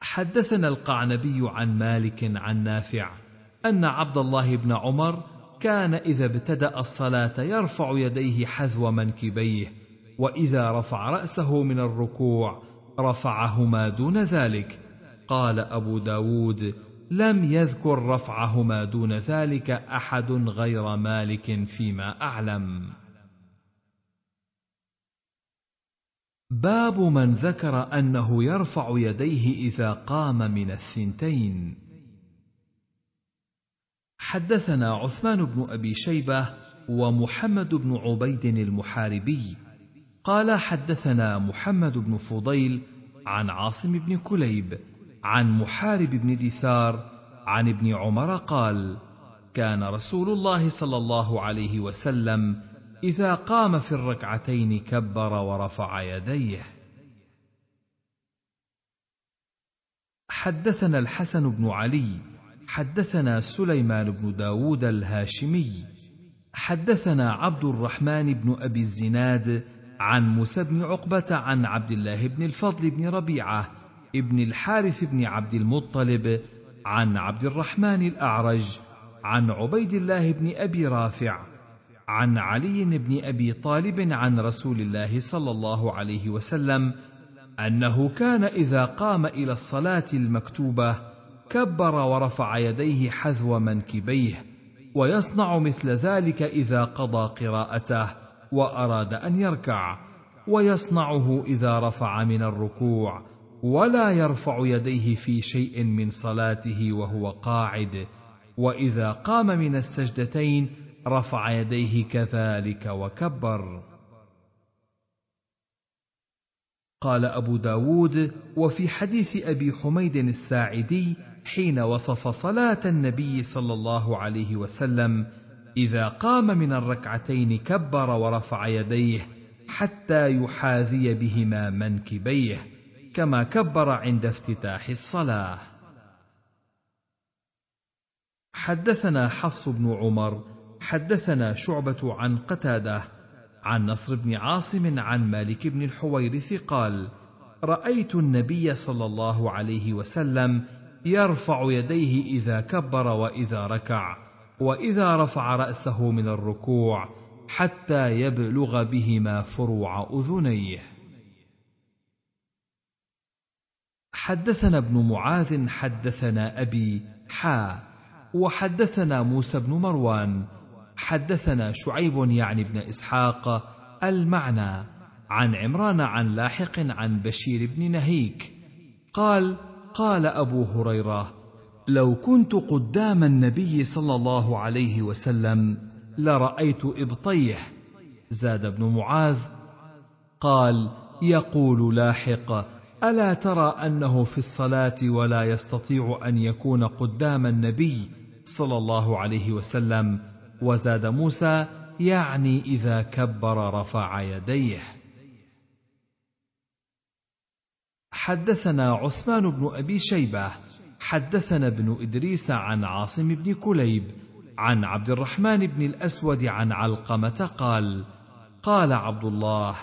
حدثنا القعنبي عن مالك عن نافع أن عبد الله بن عمر كان إذا ابتدأ الصلاة يرفع يديه حذو منكبيه وإذا رفع رأسه من الركوع رفعهما دون ذلك. قال أبو داود لم يذكر رفعهما دون ذلك أحد غير مالك فيما أعلم. باب من ذكر أنه يرفع يديه إذا قام من الثنتين. حدثنا عثمان بن أبي شيبة ومحمد بن عبيد المحاربي قال حدثنا محمد بن فضيل عن عاصم بن كليب عن محارب بن دثار عن ابن عمر قال كان رسول الله صلى الله عليه وسلم إذا قام في الركعتين كبر ورفع يديه. حدثنا الحسن بن علي حدثنا سليمان بن داود الهاشمي حدثنا عبد الرحمن بن أبي الزناد عن موسى بن عقبة عن عبد الله بن الفضل بن ربيعة ابن الحارث بن عبد المطلب عن عبد الرحمن الأعرج عن عبيد الله بن أبي رافع عن علي بن أبي طالب عن رسول الله صلى الله عليه وسلم أنه كان إذا قام إلى الصلاة المكتوبة كبر ورفع يديه حذو منكبيه ويصنع مثل ذلك إذا قضى قراءته وأراد أن يركع ويصنعه إذا رفع من الركوع ولا يرفع يديه في شيء من صلاته وهو قاعد وإذا قام من السجدتين رفع يديه كذلك وكبر. قال أبو داود وفي حديث أبي حميد الساعدي حين وصف صلاة النبي صلى الله عليه وسلم إذا قام من الركعتين كبر ورفع يديه حتى يحاذي بهما منكبيه كما كبر عند افتتاح الصلاة. حدثنا حفص بن عمر حدثنا شعبة عن قتادة عن نصر بن عاصم عن مالك بن الحويرث قال: رأيت النبي صلى الله عليه وسلم يرفع يديه إذا كبر وإذا ركع، وإذا رفع رأسه من الركوع، حتى يبلغ بهما فروع أذنيه. حدثنا ابن معاذ حدثنا أبي حا وحدثنا موسى بن مروان حدثنا شعيب يعني ابن إسحاق المعنى عن عمران عن لاحق عن بشير بن نهيك قال قال أبو هريرة لو كنت قدام النبي صلى الله عليه وسلم لرأيت إبطيه زاد ابن معاذ قال يقول لاحق ألا ترى أنه في الصلاة ولا يستطيع أن يكون قدام النبي صلى الله عليه وسلم؟ وزاد موسى يعني إذا كبر رفع يديه. حدثنا عثمان بن أبي شيبة حدثنا ابن إدريس عن عاصم بن كليب عن عبد الرحمن بن الأسود عن علقمة قال قال عبد الله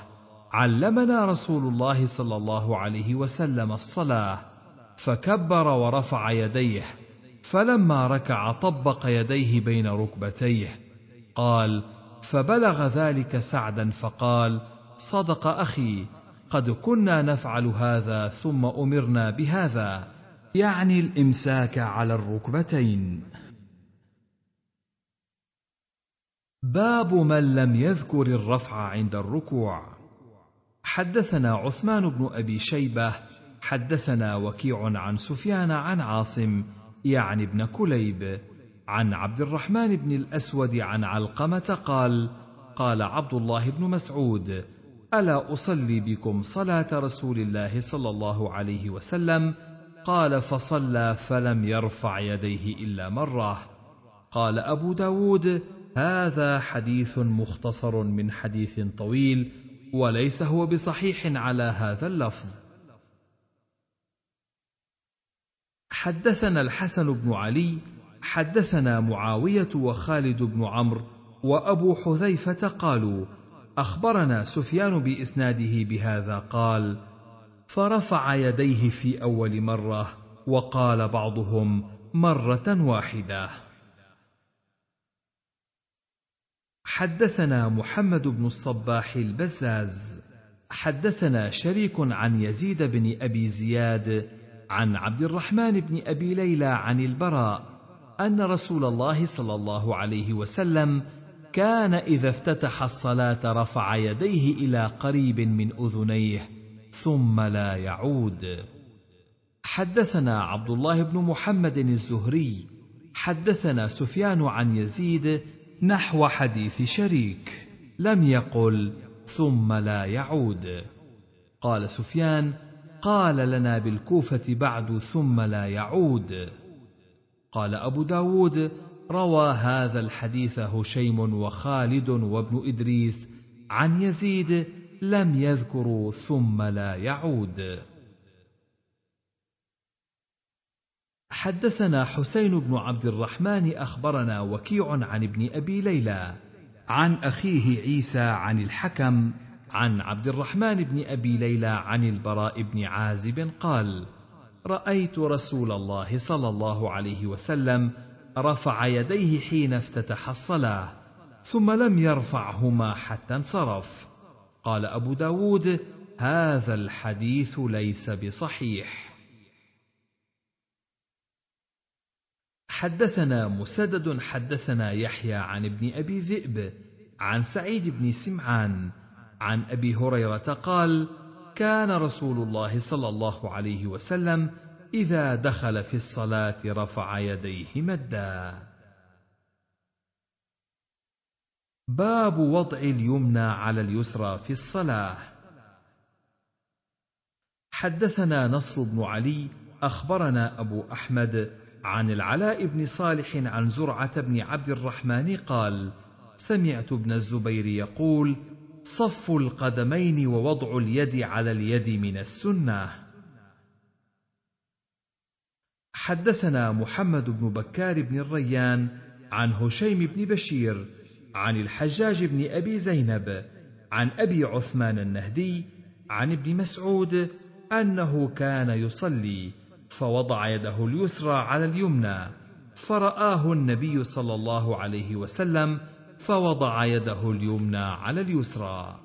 علمنا رسول الله صلى الله عليه وسلم الصلاة فكبر ورفع يديه فلما ركع طبق يديه بين ركبتيه قال فبلغ ذلك سعدا فقال صدق أخي قد كنا نفعل هذا ثم أمرنا بهذا. يعني الإمساك على الركبتين. باب من لم يذكر الرفع عند الركوع. حدثنا عثمان بن أبي شيبة حدثنا وكيع عن سفيان عن عاصم يعني ابن كليب. عن عبد الرحمن بن الأسود عن علقمة قال قال عبد الله بن مسعود ألا أصلي بكم صلاة رسول الله صلى الله عليه وسلم؟ قال فصلى فلم يرفع يديه إلا مرة. قال أبو داود هذا حديث مختصر من حديث طويل وليس هو بصحيح على هذا اللفظ. حدثنا الحسن بن علي حدثنا معاوية وخالد بن عمرو وأبو حذيفة قالوا أخبرنا سفيان بإسناده بهذا قال فرفع يديه في أول مرة وقال بعضهم مرة واحدة. حدثنا محمد بن الصباح البزاز. حدثنا شريك عن يزيد بن أبي زياد عن عبد الرحمن بن أبي ليلى عن البراء أن رسول الله صلى الله عليه وسلم كان إذا افتتح الصلاة رفع يديه إلى قريب من أذنيه ثم لا يعود. حدثنا عبد الله بن محمد الزهري حدثنا سفيان عن يزيد نحو حديث شريك لم يقل ثم لا يعود. قال سفيان قال لنا بالكوفة بعد ثم لا يعود. قال أبو داود روى هذا الحديث هشيم وخالد وابن إدريس عن يزيد لم يذكروا ثم لا يعود. حدثنا حسين بن عبد الرحمن أخبرنا وكيع عن ابن أبي ليلى عن أخيه عيسى عن الحكم عن عبد الرحمن بن أبي ليلى عن البراء بن عازب قال رأيت رسول الله صلى الله عليه وسلم رفع يديه حين افتتح الصلاة ثم لم يرفعهما حتى انصرف. قال أبو داود هذا الحديث ليس بصحيح. حدثنا مسدد حدثنا يحيى عن ابن أبي ذئب عن سعيد بن سمعان عن أبي هريرة قال كان رسول الله صلى الله عليه وسلم إذا دخل في الصلاة رفع يديه مدا. باب وضع اليمنى على اليسرى في الصلاة. حدثنا نصر بن علي أخبرنا أبو أحمد عن العلاء بن صالح عن زرعة بن عبد الرحمن قال سمعت ابن الزبير يقول صف القدمين ووضع اليد على اليد من السنة. حدثنا محمد بن بكار بن الريان عن هشيم بن بشير عن الحجاج بن أبي زينب عن أبي عثمان النهدي عن ابن مسعود أنه كان يصلي فوضع يده اليسرى على اليمنى فرآه النبي صلى الله عليه وسلم فوضع يده اليمنى على اليسرى.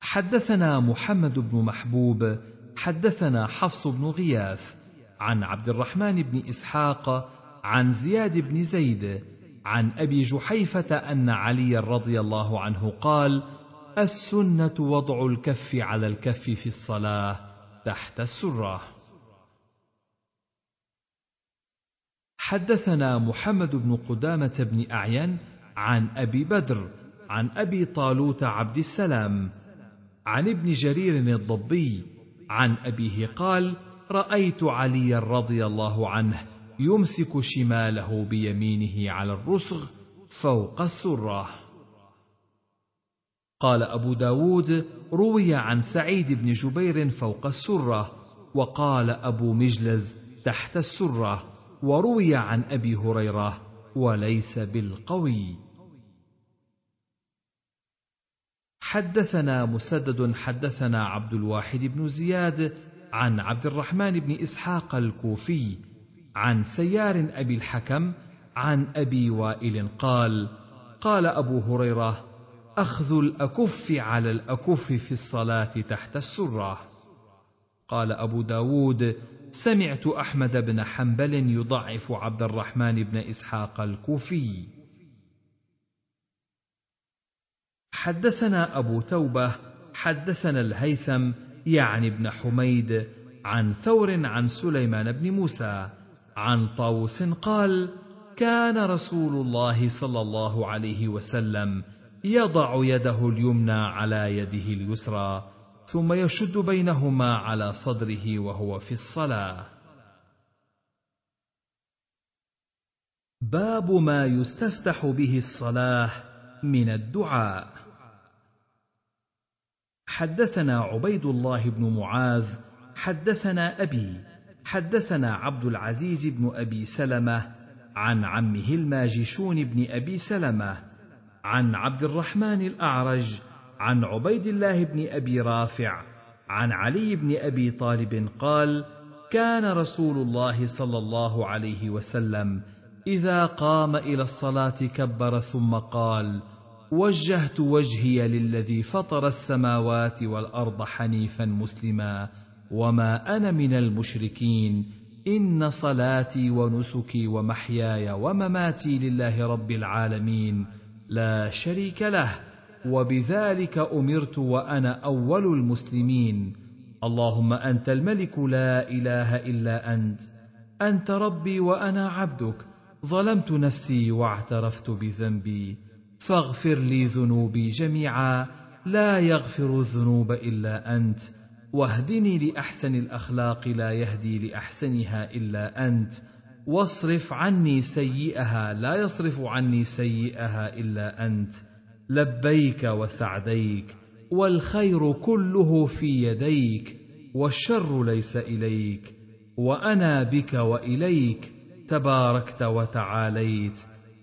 حدثنا محمد بن محبوب حدثنا حفص بن غياث عن عبد الرحمن بن إسحاق عن زياد بن زيد عن أبي جحيفة أن علي رضي الله عنه قال السنة وضع الكف على الكف في الصلاة تحت السرة. حدثنا محمد بن قدامة بن أعين عن أبي بدر عن أبي طالوت عبد السلام عن ابن جرير الضبي عن أبيه قال رأيت عليا رضي الله عنه يمسك شماله بيمينه على الرسغ فوق السره قال أبو داود روي عن سعيد بن جبير فوق السرة وقال أبو مجلز تحت السرة وروي عن أبي هريرة وليس بالقوي. حدثنا مسدد حدثنا عبد الواحد بن زياد عن عبد الرحمن بن إسحاق الكوفي عن سيار أبي الحكم عن أبي وائل قال قال أبو هريرة أخذ الأكف على الأكف في الصلاة تحت السرة. قال أبو داود سمعت أحمد بن حنبل يضعف عبد الرحمن بن إسحاق الكوفي. حدثنا أبو توبة حدثنا الهيثم يعني ابن حميد عن ثور عن سليمان بن موسى. عن طاووس قال كان رسول الله صلى الله عليه وسلم يضع يده اليمنى على يده اليسرى ثم يشد بينهما على صدره وهو في الصلاة. باب ما يستفتح به الصلاة من الدعاء. حدثنا عبيد الله بن معاذ حدثنا أبي حدثنا عبد العزيز بن أبي سلمة عن عمه الماجشون بن أبي سلمة عن عبد الرحمن الأعرج عن عبيد الله بن أبي رافع عن علي بن أبي طالب قال كان رسول الله صلى الله عليه وسلم إذا قام إلى الصلاة كبر ثم قال وجهت وجهي للذي فطر السماوات والأرض حنيفا مسلما. وما أنا من المشركين ان صلاتي ونسكي ومحياي ومماتي لله رب العالمين لا شريك له وبذلك امرت وأنا اول المسلمين. اللهم انت الملك لا اله الا انت انت ربي وأنا عبدك. ظلمت نفسي واعترفت بذنبي. فاغفر لي ذنوبي جميعا لا يغفر الذنوب الا انت. واهدني لأحسن الأخلاق لا يهدي لأحسنها إلا أنت. واصرف عني سيئها لا يصرف عني سيئها إلا أنت. لبيك وسعديك والخير كله في يديك والشر ليس إليك وأنا بك وإليك تباركت وتعاليت.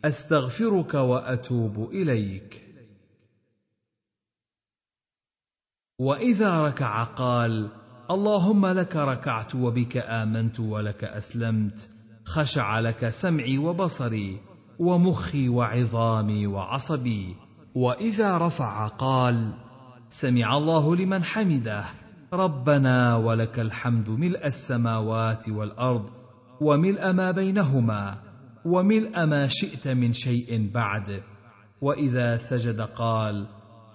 أستغفرك وأتوب إليك. وإذا ركع قال اللهم لك ركعت وبك آمنت ولك أسلمت خشع لك سمعي وبصري ومخي وعظامي وعصبي. وإذا رفع قال سمع الله لمن حمده ربنا ولك الحمد ملء السماوات والأرض وملء ما بينهما وملء ما شئت من شيء بعد. وإذا سجد قال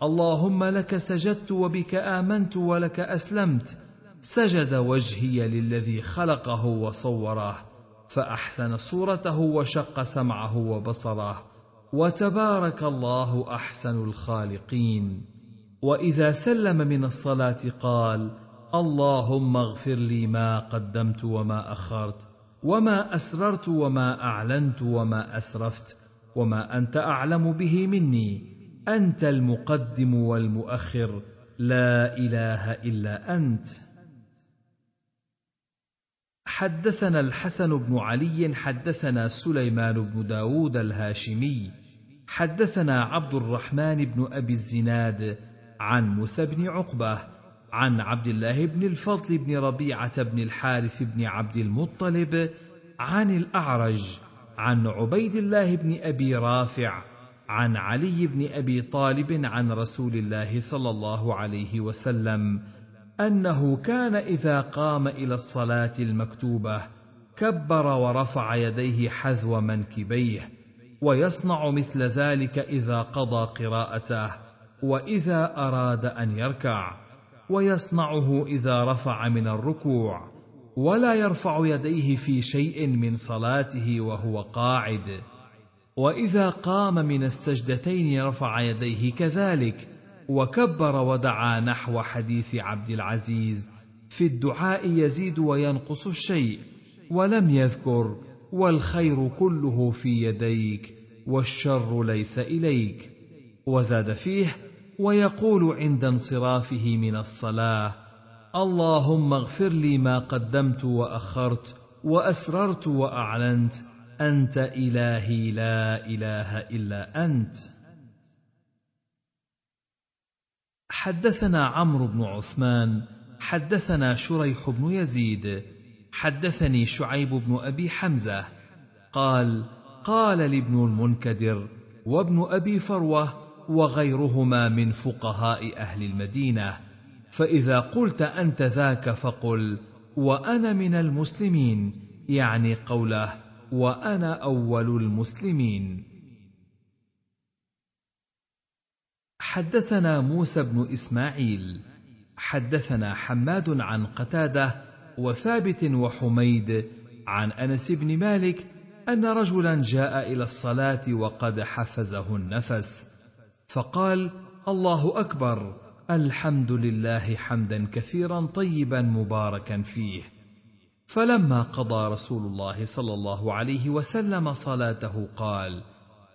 اللهم لك سجدت وبك آمنت ولك أسلمت. سجد وجهي للذي خلقه وصوره فأحسن صورته وشق سمعه وبصره. وتبارك الله أحسن الخالقين. وإذا سلم من الصلاة قال اللهم اغفر لي ما قدمت وما أخرت وما أسررت وما أعلنت وما أسرفت وما أنت أعلم به مني. أنت المقدم والمؤخر لا إله إلا أنت. حدثنا الحسن بن علي حدثنا سليمان بن داود الهاشمي. حدثنا عبد الرحمن بن أبي الزناد عن موسى بن عقبة عن عبد الله بن الفضل بن ربيعة بن الحارث بن عبد المطلب عن الأعرج عن عبيد الله بن أبي رافع عن علي بن أبي طالب عن رسول الله صلى الله عليه وسلم أنه كان إذا قام إلى الصلاة المكتوبة كبر ورفع يديه حذو منكبيه ويصنع مثل ذلك إذا قضى قراءته وإذا أراد أن يركع ويصنعه إذا رفع من الركوع ولا يرفع يديه في شيء من صلاته وهو قاعد وإذا قام من السجدتين رفع يديه كذلك وكبر ودعا نحو حديث عبد العزيز. في الدعاء يزيد وينقص الشيء ولم يذكر والخير كله في يديك والشر ليس إليك. وزاد فيه ويقول عند انصرافه من الصلاة اللهم اغفر لي ما قدمت وأخرت وأسررت وأعلنت أنت إلهي لا إله إلا أنت. حدثنا عمرو بن عثمان حدثنا شريح بن يزيد حدثني شعيب بن أبي حمزة قال قال لابن المنكدر وابن أبي فروة وغيرهما من فقهاء أهل المدينة فإذا قلت أنت ذاك فقل وأنا من المسلمين يعني قوله وأنا أول المسلمين. حدثنا موسى بن إسماعيل. حدثنا حماد عن قتادة وثابت وحميد عن أنس بن مالك أن رجلا جاء إلى الصلاة وقد حفزه النفس. فقال الله أكبر الحمد لله حمدا كثيرا طيبا مباركا فيه. فلما قضى رسول الله صلى الله عليه وسلم صلاته قال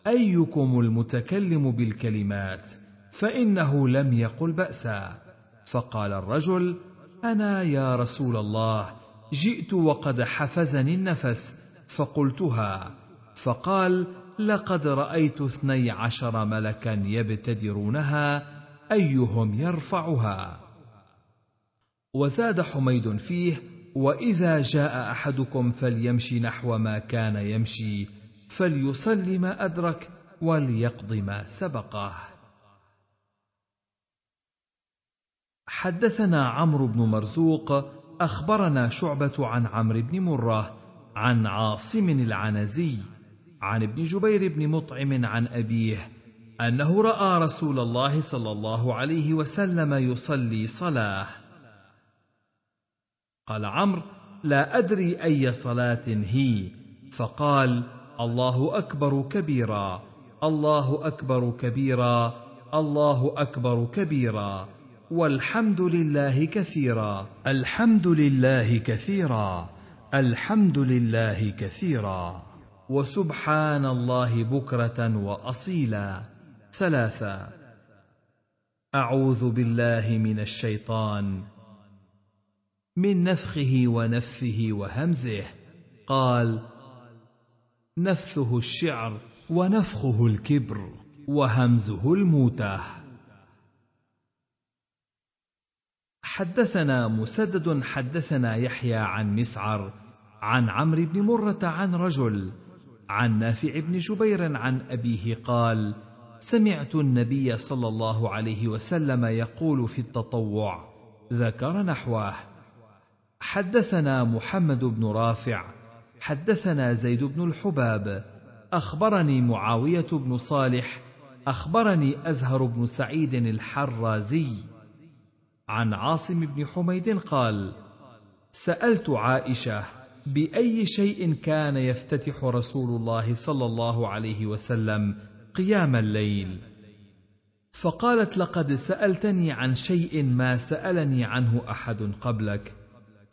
أيكم المتكلم بالكلمات؟ فإنه لم يقل بأسا. فقال الرجل أنا يا رسول الله جئت وقد حفزني النفس فقلتها. فقال لقد رأيت اثني عشر ملكا يبتدرونها أيهم يرفعها؟ وزاد حميد فيه وإذا جاء أحدكم فليمشي نحو ما كان يمشي فليصل ما أدرك وليقض ما سبقه. حدثنا عمرو بن مرزوق أخبرنا شعبة عن عمرو بن مرة عن عاصم العنزي عن ابن جبير بن مطعم عن أبيه أنه رأى رسول الله صلى الله عليه وسلم يصلي صلاة. قال عمرو لا أدري أي صلاة هي. فقال الله أكبر كبيرا الله أكبر كبيرا الله أكبر كبيرا. والحمد لله كثيرا. الحمد لله كثيرا. الحمد لله كثيرا. وسبحان الله بكرة وأصيلا. ثلاثا أعوذ بالله من الشيطان. من نفخه ونفه وهمزه. قال نفثه الشعر ونفخه الكبر وهمزه الموته حدثنا مسدد حدثنا يحيى عن مسعر عن عمرو بن مرة عن رجل عن نافع بن جبير عن أبيه قال سمعت النبي صلى الله عليه وسلم يقول في التطوع ذكر نحوه. حدثنا محمد بن رافع حدثنا زيد بن الحباب أخبرني معاوية بن صالح أخبرني أزهر بن سعيد الحرازي. عن عاصم بن حميد قال سألت عائشة بأي شيء كان يفتتح رسول الله صلى الله عليه وسلم قيام الليل. فقالت لقد سألتني عن شيء ما سألني عنه أحد قبلك.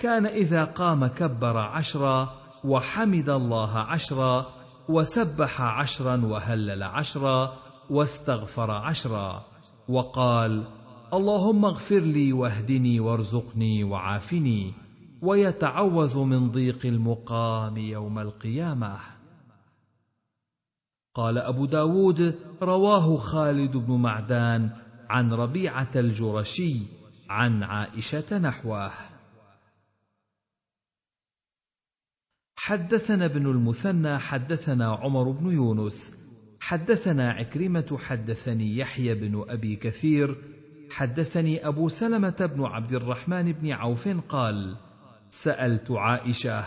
كان إذا قام كبر عشرا وحمد الله عشرا وسبح عشرا وهلل عشرا واستغفر عشرا وقال اللهم اغفر لي واهدني وارزقني وعافني ويتعوذ من ضيق المقام يوم القيامة. قال أبو داود رواه خالد بن معدان عن ربيعة الجرشي عن عائشة نحوه. حدثنا ابن المثنى حدثنا عمر بن يونس. حدثنا عكرمة حدثني يحيى بن أبي كثير. حدثني أبو سلمة بن عبد الرحمن بن عوف قال سألت عائشة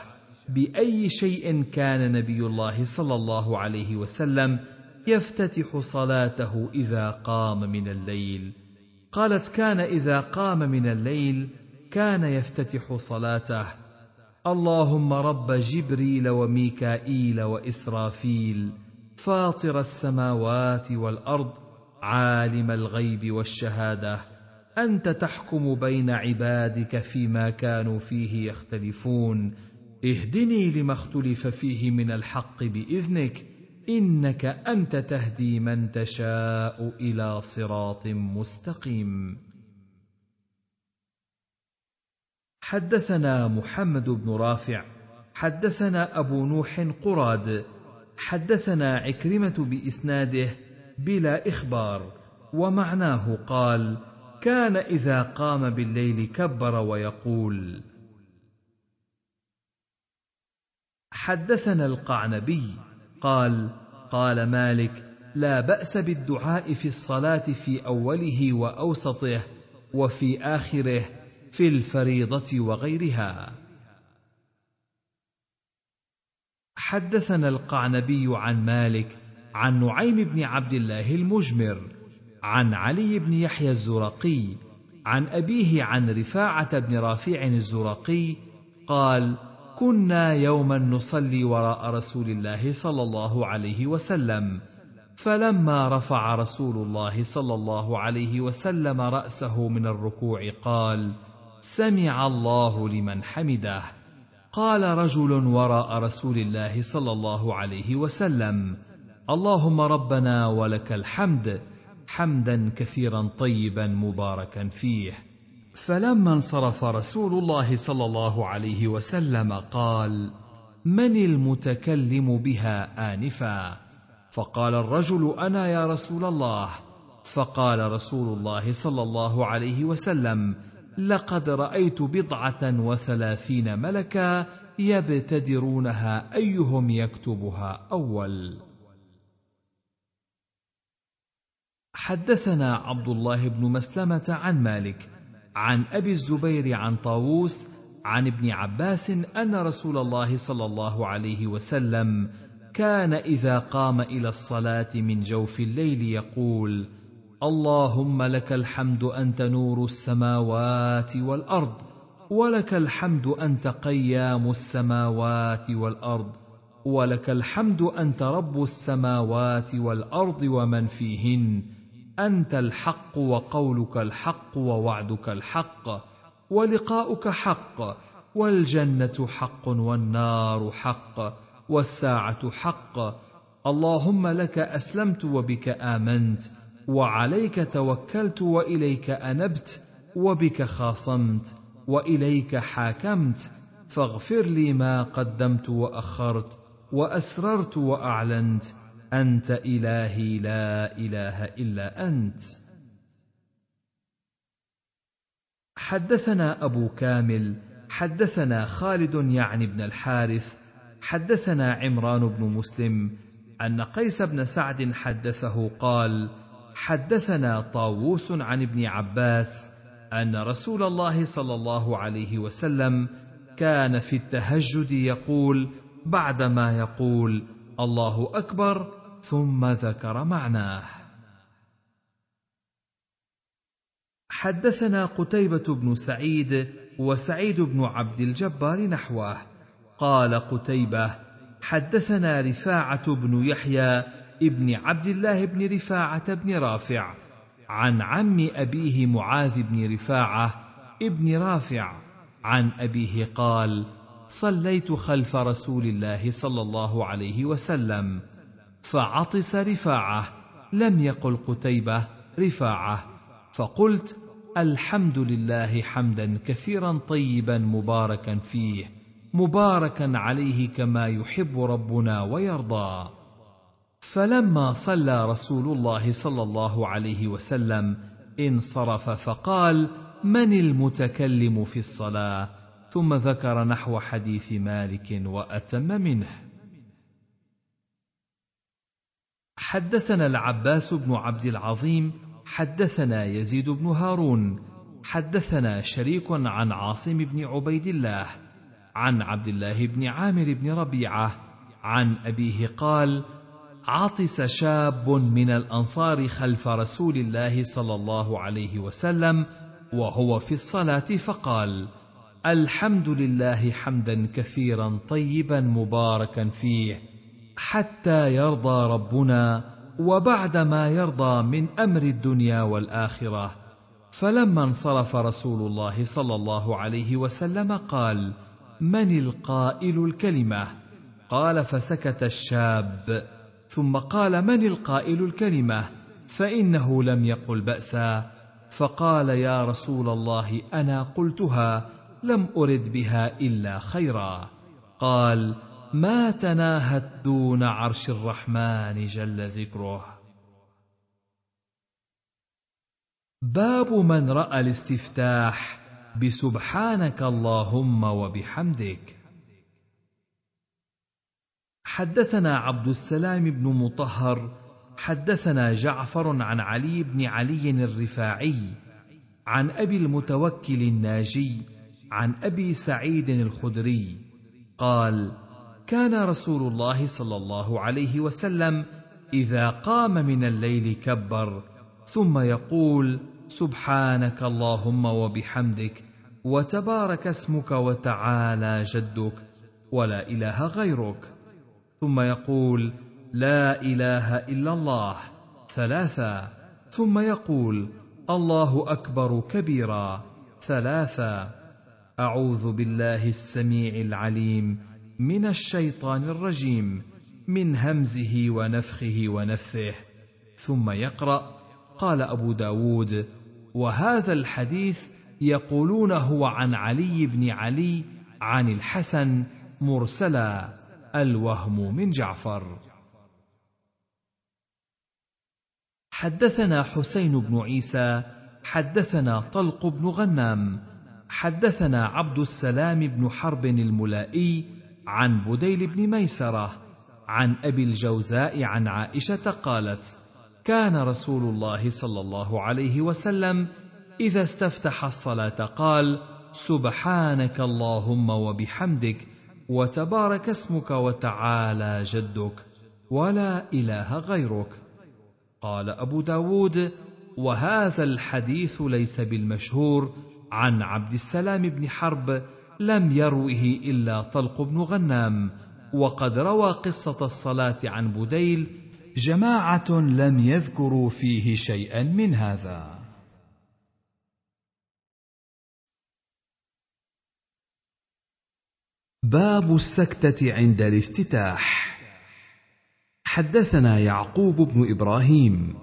بأي شيء كان نبي الله صلى الله عليه وسلم يفتتح صلاته إذا قام من الليل؟ قالت كان إذا قام من الليل كان يفتتح صلاته. اللهم رب جبريل وميكائيل وإسرافيل فاطر السماوات والأرض عالم الغيب والشهادة. أنت تحكم بين عبادك فيما كانوا فيه يختلفون. اهدني لما اختلف فيه من الحق بإذنك إنك أنت تهدي من تشاء إلى صراط مستقيم. حدثنا محمد بن رافع حدثنا أبو نوح قراد حدثنا عكرمة بإسناده بلا إخبار ومعناه قال كان إذا قام بالليل كبر ويقول حدثنا القعنبي قال قال مالك لا بأس بالدعاء في الصلاة في أوله وأوسطه وفي آخره في الفريضة وغيرها. حدثنا القعنبي عن مالك عن نعيم بن عبد الله المجمر عن علي بن يحيى الزرقي عن أبيه عن رفاعة بن رافع الزرقي قال كنا يوما نصلي وراء رسول الله صلى الله عليه وسلم فلما رفع رسول الله صلى الله عليه وسلم رأسه من الركوع قال سمع الله لمن حمده. قال رجل وراء رسول الله صلى الله عليه وسلم اللهم ربنا ولك الحمد حمدا كثيرا طيبا مباركا فيه. فلما انصرف رسول الله صلى الله عليه وسلم قال من المتكلم بها آنفا؟ فقال الرجل أنا يا رسول الله. فقال رسول الله صلى الله عليه وسلم لقد رأيت بضعة وثلاثين ملكا يبتدرونها أيهم يكتبها أول. حدثنا عبد الله بن مسلمة عن مالك عن أبي الزبير عن طاووس عن ابن عباس أن رسول الله صلى الله عليه وسلم كان إذا قام إلى الصلاة من جوف الليل يقول اللهم لك الحمد أنت نور السماوات والأرض ولك الحمد أنت قيام السماوات والأرض ولك الحمد أنت رب السماوات والأرض ومن فيهن أنت الحق وقولك الحق ووعدك الحق ولقاؤك حق والجنة حق والنار حق والساعة حق اللهم لك أسلمت وبك آمنت وعليك توكلت وإليك أنبت وبك خاصمت وإليك حاكمت فاغفر لي ما قدمت وأخرت وأسررت وأعلنت أنت إلهي لا إله إلا أنت. حدثنا أبو كامل حدثنا خالد يعني بن الحارث حدثنا عمران بن مسلم أن قيس بن سعد حدثه قال حدثنا طاووس عن ابن عباس أن رسول الله صلى الله عليه وسلم كان في التهجد يقول بعدما يقول الله أكبر ثم ذكر معناه. حدثنا قتيبة بن سعيد وسعيد بن عبد الجبار نحوه. قال قتيبة حدثنا رفاعة بن يحيى ابن عبد الله بن رفاعة بن رافع عن عم أبيه معاذ بن رفاعة ابن رافع عن أبيه قال صليت خلف رسول الله صلى الله عليه وسلم فعطس رفاعة لم يقل قتيبة رفاعة فقلت الحمد لله حمدا كثيرا طيبا مباركا فيه مباركا عليه كما يحب ربنا ويرضى. فلما صلى رسول الله صلى الله عليه وسلم انصرف فقال من المتكلم في الصلاة؟ ثم ذكر نحو حديث مالك وأتم منه. حدثنا العباس بن عبد العظيم حدثنا يزيد بن هارون حدثنا شريك عن عاصم بن عبيد الله عن عبد الله بن عامر بن ربيعة عن أبيه قال عطس شاب من الأنصار خلف رسول الله صلى الله عليه وسلم وهو في الصلاة فقال الحمد لله حمدا كثيرا طيبا مباركا فيه حتى يرضى ربنا وبعد ما يرضى من أمر الدنيا والآخرة. فلما انصرف رسول الله صلى الله عليه وسلم قال من القائل الكلمة؟ قال فسكت الشاب. ثم قال من القائل الكلمة؟ فإنه لم يقل بأسا. فقال يا رسول الله أنا قلتها لم أرد بها إلا خيرا. قال ما تناهت دون عرش الرحمن جل ذكره. باب من رأى الاستفتاح. بسبحانك اللهم وبحمدك. حدثنا عبد السلام بن مطهر حدثنا جعفر عن علي بن علي الرفاعي عن أبي المتوكل الناجي عن أبي سعيد الخدري قال كان رسول الله صلى الله عليه وسلم إذا قام من الليل كبر ثم يقول سبحانك اللهم وبحمدك وتبارك اسمك وتعالى جدك ولا إله غيرك ثم يقول لا إله إلا الله ثلاثا ثم يقول الله أكبر كبيرا ثلاثا أعوذ بالله السميع العليم من الشيطان الرجيم من همزه ونفخه ونفثه. ثم يقرأ. قال أبو داود وهذا الحديث يقولون هو عن علي بن علي عن الحسن مرسلا. الوهم من جعفر. حدثنا حسين بن عيسى حدثنا طلق بن غنام حدثنا عبد السلام بن حرب الملائي عن بديل بن ميسرة عن أبي الجوزاء عن عائشة قالت كان رسول الله صلى الله عليه وسلم إذا استفتح الصلاة قال سبحانك اللهم وبحمدك وتبارك اسمك وتعالى جدك ولا إله غيرك. قال أبو داود وهذا الحديث ليس بالمشهور عن عبد السلام بن حرب لم يروه إلا طلق بن غنام. وقد روى قصة الصلاة عن بديل جماعة لم يذكروا فيه شيئا من هذا. باب السكتة عند الافتتاح. حدثنا يعقوب بن إبراهيم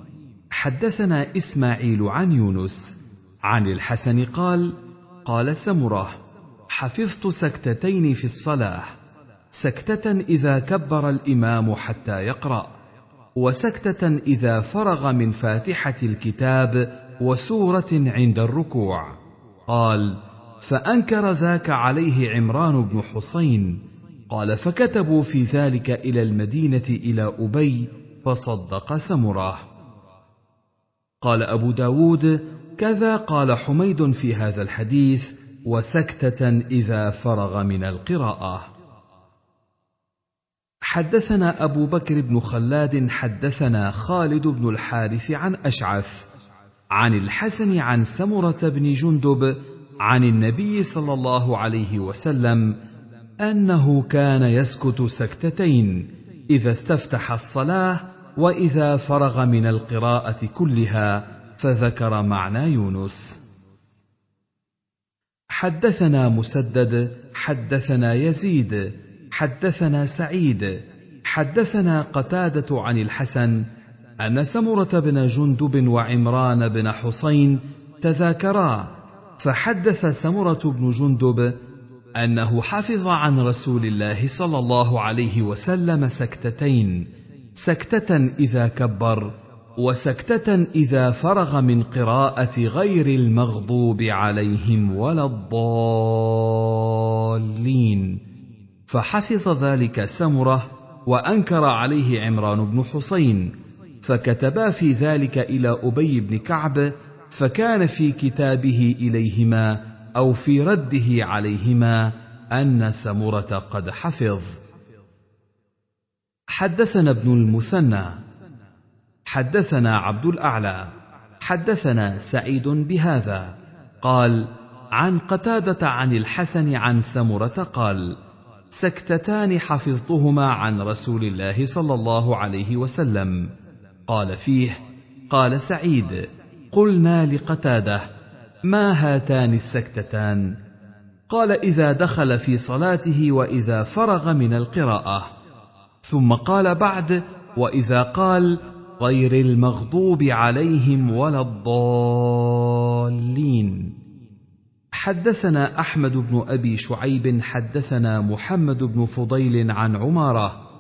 حدثنا إسماعيل عن يونس عن الحسن قال قال سمرة حفظت سكتتين في الصلاة سكتة إذا كبر الإمام حتى يقرأ وسكتة إذا فرغ من فاتحة الكتاب وسورة عند الركوع. قال فأنكر ذاك عليه عمران بن حسين قال فكتبوا في ذلك إلى المدينة إلى أبي فصدق سمره قال أبو داود كذا قال حميد في هذا الحديث وسكتة إذا فرغ من القراءة. حدثنا أبو بكر بن خلاد حدثنا خالد بن الحارث عن أشعث عن الحسن عن سمرة بن جندب عن النبي صلى الله عليه وسلم أنه كان يسكت سكتتين إذا استفتح الصلاة وإذا فرغ من القراءة كلها فذكر معنى يونس. حدثنا مسدد حدثنا يزيد حدثنا سعيد حدثنا قتادة عن الحسن أن سمرة بن جندب وعمران بن حسين تذاكرا فحدث سمرة بن جندب أنه حفظ عن رسول الله صلى الله عليه وسلم سكتتين سكتة إذا كبر وسكتة إذا فرغ من قراءة غير المغضوب عليهم ولا الضالين. فحفظ ذلك سمرة وأنكر عليه عمران بن حسين فكتبا في ذلك إلى أبي بن كعب فكان في كتابه إليهما أو في رده عليهما أن سمرة قد حفظ. حدثنا ابن المثنى. حدثنا عبد الأعلى. حدثنا سعيد بهذا. قال عن قتادة عن الحسن عن سمره قال سكتتان حفظتهما عن رسول الله صلى الله عليه وسلم. قال فيه قال سعيد قلنا لقتادة ما هاتان السكتتان؟ قال إذا دخل في صلاته وإذا فرغ من القراءة. ثم قال بعد وإذا قال غير المغضوب عليهم ولا الضالين. حدثنا أحمد بن أبي شعيب حدثنا محمد بن فضيل عن عمارة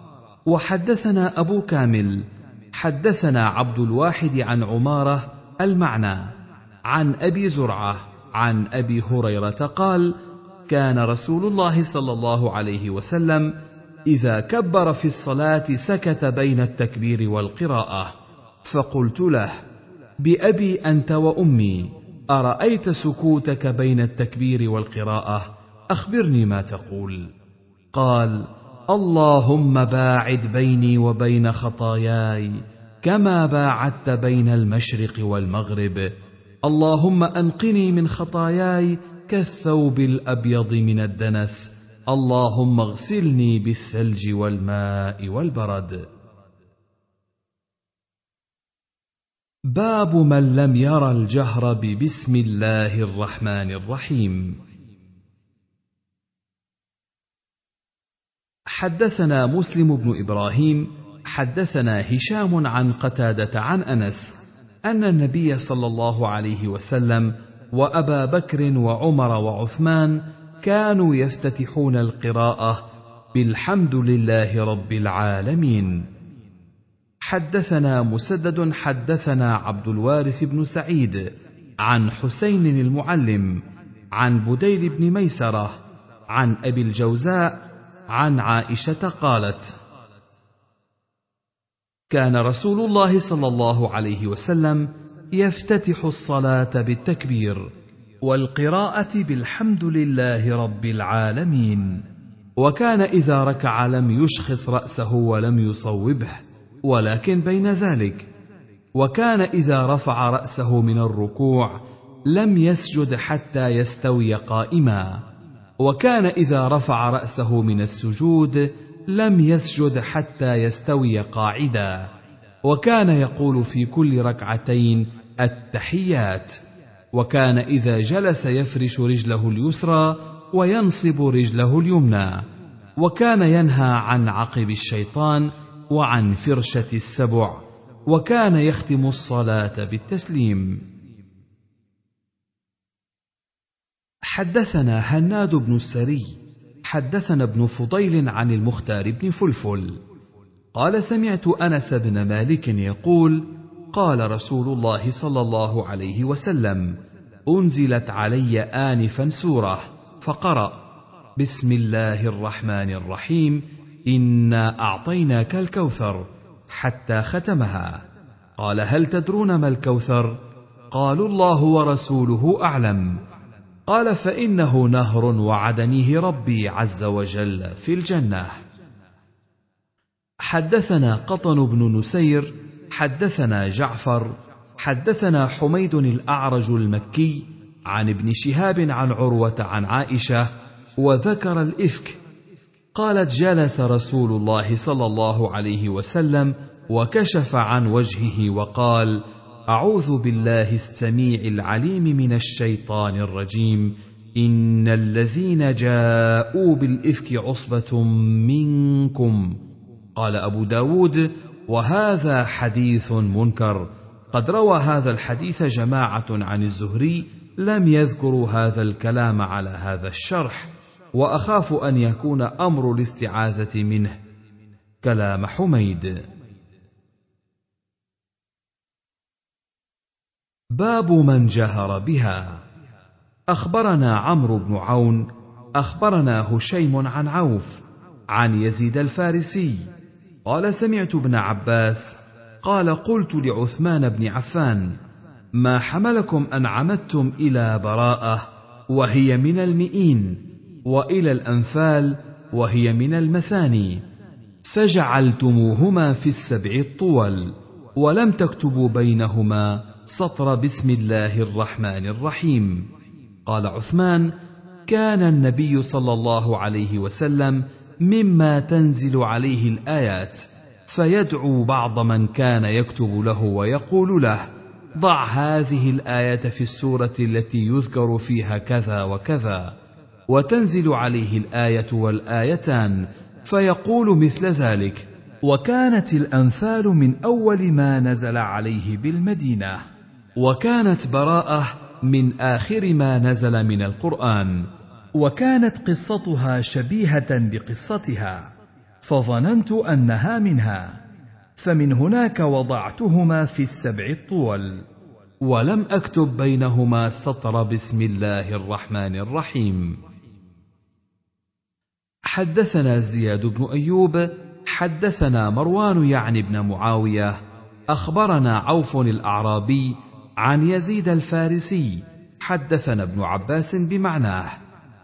وحدثنا أبو كامل حدثنا عبد الواحد عن عمارة المعنى عن أبي زرعة عن أبي هريرة قال كان رسول الله صلى الله عليه وسلم إذا كبر في الصلاة سكت بين التكبير والقراءة فقلت له بأبي أنت وأمي أرأيت سكوتك بين التكبير والقراءة؟ أخبرني ما تقول. قال اللهم باعد بيني وبين خطاياي كما باعدت بين المشرق والمغرب. اللهم أنقني من خطاياي كالثوب الأبيض من الدنس. اللهم اغسلني بالثلج والماء والبرد. باب من لم ير الجهر ببسم الله الرحمن الرحيم. حدثنا مسلم بن إبراهيم حدثنا هشام عن قتادة عن أنس أن النبي صلى الله عليه وسلم وأبا بكر وعمر وعثمان كانوا يفتتحون القراءة بالحمد لله رب العالمين. حدثنا مسدد حدثنا عبد الوارث بن سعيد عن حسين المعلم عن بديل بن ميسرة عن أبي الجوزاء عن عائشة قالت كان رسول الله صلى الله عليه وسلم يفتتح الصلاة بالتكبير والقراءة بالحمد لله رب العالمين. وكان إذا ركع لم يشخص رأسه ولم يصوبه ولكن بين ذلك وكان إذا رفع رأسه من الركوع لم يسجد حتى يستوي قائما وكان إذا رفع رأسه من السجود لم يسجد حتى يستوي قاعدا. وكان يقول في كل ركعتين التحيات. وكان إذا جلس يفرش رجله اليسرى وينصب رجله اليمنى. وكان ينهى عن عقب الشيطان وعن فرشة السبع. وكان يختم الصلاة بالتسليم. حدثنا هناد بن السري حدثنا ابن فضيل عن المختار بن فلفل. قال سمعت أنس بن مالك يقول قال رسول الله صلى الله عليه وسلم أنزلت علي انفا سورة فقرأ بسم الله الرحمن الرحيم إنا أعطيناك الكوثر حتى ختمها. قال هل تدرون ما الكوثر؟ قالوا الله ورسوله أعلم. قال فإنه نهر وعدنيه ربي عز وجل في الجنة. حدثنا قطن بن نسير حدثنا جعفر حدثنا حميد الأعرج المكي عن ابن شهاب عن عروة عن عائشة وذكر الإفك. قالت جلس رسول الله صلى الله عليه وسلم وكشف عن وجهه وقال أعوذ بالله السميع العليم من الشيطان الرجيم. إن الذين جاءوا بالإفك عصبة منكم. قال أبو داود وهذا حديث منكر. قد روى هذا الحديث جماعة عن الزهري لم يذكروا هذا الكلام على هذا الشرح وأخاف أن يكون أمر الاستعاذة منه. كلام حميد. باب من جهر بها. أخبرنا عمرو بن عون أخبرنا هشيم عن عوف عن يزيد الفارسي. قال سمعت ابن عباس قال قلت لعثمان بن عفان ما حملكم أن عمدتم إلى براءة وهي من المئين وإلى الأنفال وهي من المثاني فجعلتموهما في السبع الطول ولم تكتبوا بينهما سطر بسم الله الرحمن الرحيم. قال عثمان كان النبي صلى الله عليه وسلم مما تنزل عليه الآيات فيدعو بعض من كان يكتب له ويقول له ضع هذه الايه في السورة التي يذكر فيها كذا وكذا وتنزل عليه الآية والآيتان فيقول مثل ذلك وكانت الانفال من أول ما نزل عليه بالمدينة. وكانت براءة من آخر ما نزل من القرآن وكانت قصتها شبيهة بقصتها فظننت أنها منها فمن هناك وضعتهما في السبع الطول ولم أكتب بينهما سطر بسم الله الرحمن الرحيم. حدثنا زياد بن أيوب حدثنا مروان يعني بن معاوية أخبرنا عوف الأعرابي عن يزيد الفارسي حدثنا ابن عباس بمعناه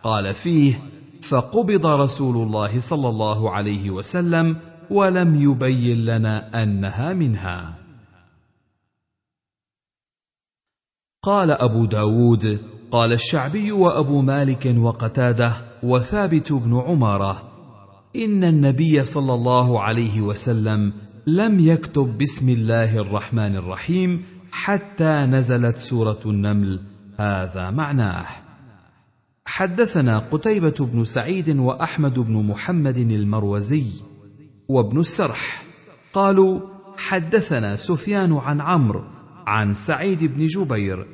قال فيه فقبض رسول الله صلى الله عليه وسلم ولم يبين لنا أنها منها. قال أبو داود قال الشعبي وأبو مالك وقتاده وثابت بن عمارة إن النبي صلى الله عليه وسلم لم يكتب بسم الله الرحمن الرحيم حتى نزلت سورة النمل. هذا معناه. حدثنا قتيبة بن سعيد وأحمد بن محمد المروزي وابن السرح. قالوا حدثنا سفيان عن عمرو عن سعيد بن جبير.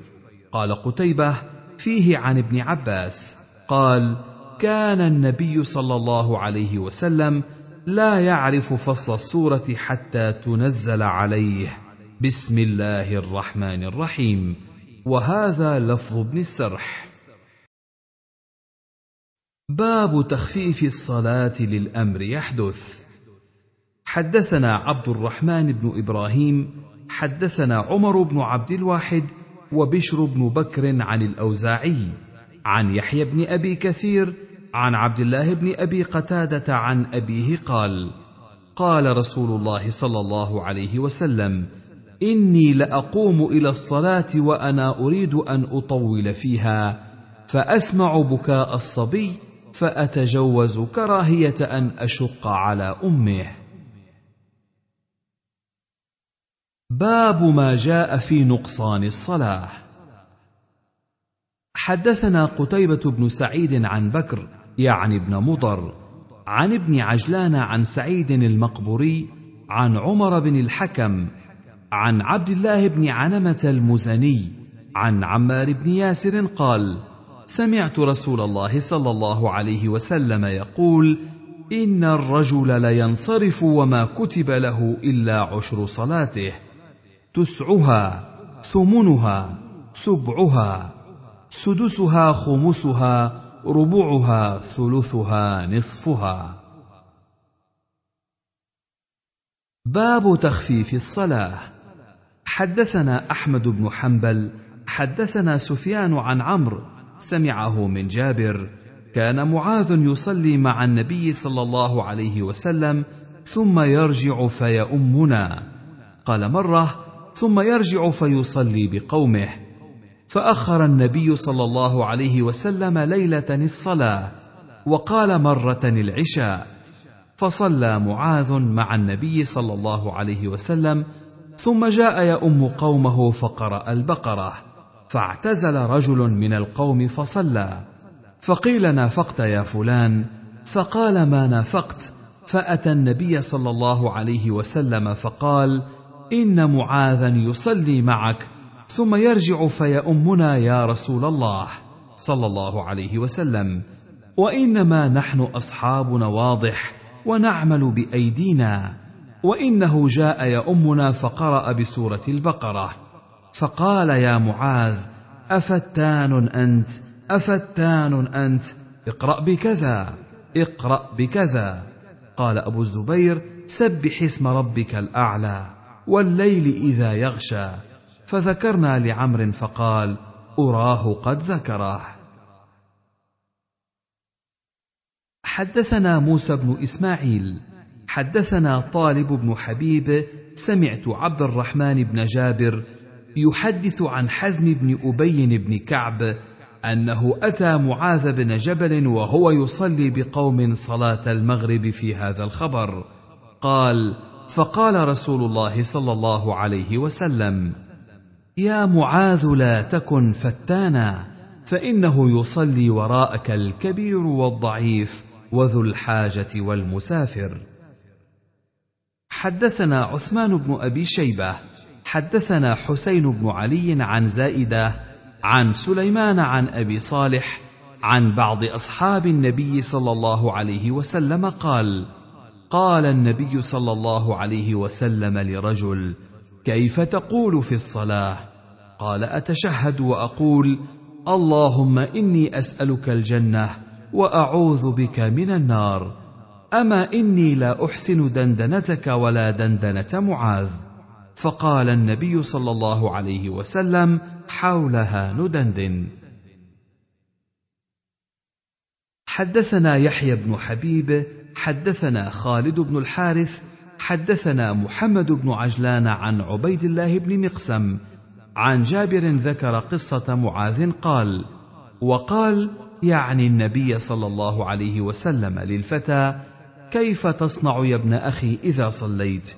قال قتيبة فيه عن ابن عباس. قال كان النبي صلى الله عليه وسلم لا يعرف فصل السورة حتى تنزل عليه. بسم الله الرحمن الرحيم. وهذا لفظ ابن السرح. باب تخفيف الصلاة للأمر يحدث. حدثنا عبد الرحمن بن إبراهيم حدثنا عمر بن عبد الواحد وبشر بن بكر عن الأوزاعي عن يحيى بن أبي كثير عن عبد الله بن أبي قتادة عن أبيه قال قال رسول الله صلى الله عليه وسلم إني لأقوم إلى الصلاة وأنا أريد أن أطول فيها فأسمع بكاء الصبي فأتجوز كراهية أن أشق على أمه. باب ما جاء في نقصان الصلاة. حدثنا قتيبة بن سعيد عن بكر يعني ابن مضر عن ابن عجلان عن سعيد المقبوري عن عمر بن الحكم عن عبد الله بن عنمه المزني عن عمار بن ياسر قال سمعت رسول الله صلى الله عليه وسلم يقول إن الرجل لينصرف وما كتب له إلا عشر صلاته تسعها ثمنها سبعها سدسها خمسها ربعها ثلثها نصفها. باب تخفيف الصلاة. حدثنا أحمد بن حنبل حدثنا سفيان عن عمرو سمعه من جابر كان معاذ يصلي مع النبي صلى الله عليه وسلم ثم يرجع فيؤمنا قال مرة ثم يرجع فيصلي بقومه. فأخر النبي صلى الله عليه وسلم ليلة الصلاة وقال مرة العشاء. فصلى معاذ مع النبي صلى الله عليه وسلم ثم جاء يؤم قومه فقرأ البقرة فاعتزل رجل من القوم فصلى. فقيل نافقت يا فلان فقال ما نافقت؟ فأتى النبي صلى الله عليه وسلم فقال إن معاذا يصلي معك؟ ثم يرجع فيؤمنا يا رسول الله صلى الله عليه وسلم. وإنما نحن اصحاب نواضح ونعمل بأيدينا. وإنه جاء يؤمنا فقرأ بسورة البقرة. فقال يا معاذ أفتان أنت؟ أفتان أنت؟ اقرأ بكذا اقرأ بكذا. قال أبو الزبير سبح اسم ربك الأعلى والليل إذا يغشى. فذكرنا لعمر فقال أراه قد ذكره. حدثنا موسى بن إسماعيل. حدثنا طالب بن حبيب سمعت عبد الرحمن بن جابر يحدث عن حزم بن أبي بن كعب أنه أتى معاذ بن جبل وهو يصلي بقوم صلاة المغرب في هذا الخبر. قال فقال رسول الله صلى الله عليه وسلم يا معاذ لا تكن فتانا فإنه يصلي وراءك الكبير والضعيف وذو الحاجة والمسافر. حدثنا عثمان بن أبي شيبة حدثنا حسين بن علي عن زائدة عن سليمان عن أبي صالح عن بعض أصحاب النبي صلى الله عليه وسلم قال قال النبي صلى الله عليه وسلم لرجل كيف تقول في الصلاة؟ قال أتشهد وأقول اللهم إني أسألك الجنة وأعوذ بك من النار. اما اني لا احسن دندنتك ولا دندنه معاذ؟ فقال النبي صلى الله عليه وسلم حولها ندندن. حدثنا يحيى بن حبيب حدثنا خالد بن الحارث حدثنا محمد بن عجلان عن عبيد الله بن مقسم. عن جابر ذكر قصه معاذ قال وقال يعني النبي صلى الله عليه وسلم للفتى كيف تصنع يا ابن أخي إذا صليت؟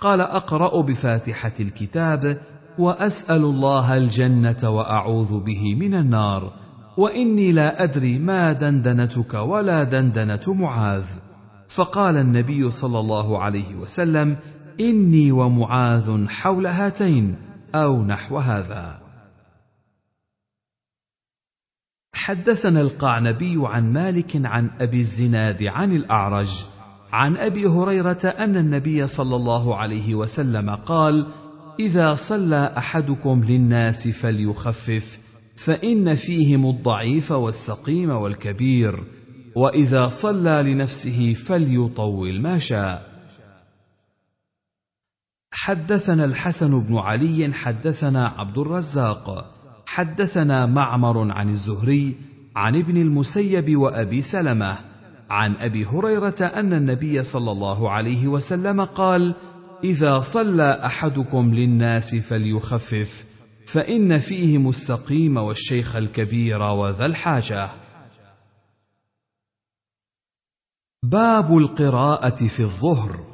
قال أقرأ بفاتحة الكتاب وأسأل الله الجنة وأعوذ به من النار وإني لا أدري ما دندنتك ولا دندنة معاذ. فقال النبي صلى الله عليه وسلم إني ومعاذ حول هاتين أو نحو هذا. حدثنا القعنبي عن مالك عن أبي الزناد عن الأعرج عن أبي هريرة أن النبي صلى الله عليه وسلم قال إذا صلى أحدكم للناس فليخفف فإن فيهم الضعيف والسقيم والكبير وإذا صلى لنفسه فليطول ما شاء. حدثنا الحسن بن علي حدثنا عبد الرزاق حدثنا معمر عن الزهري عن ابن المسيب وأبي سلمة عن أبي هريرة أن النبي صلى الله عليه وسلم قال إذا صلى أحدكم للناس فليخفف فإن فيهم السقيم والشيخ الكبير وذا الحاجة. باب القراءة في الظهر.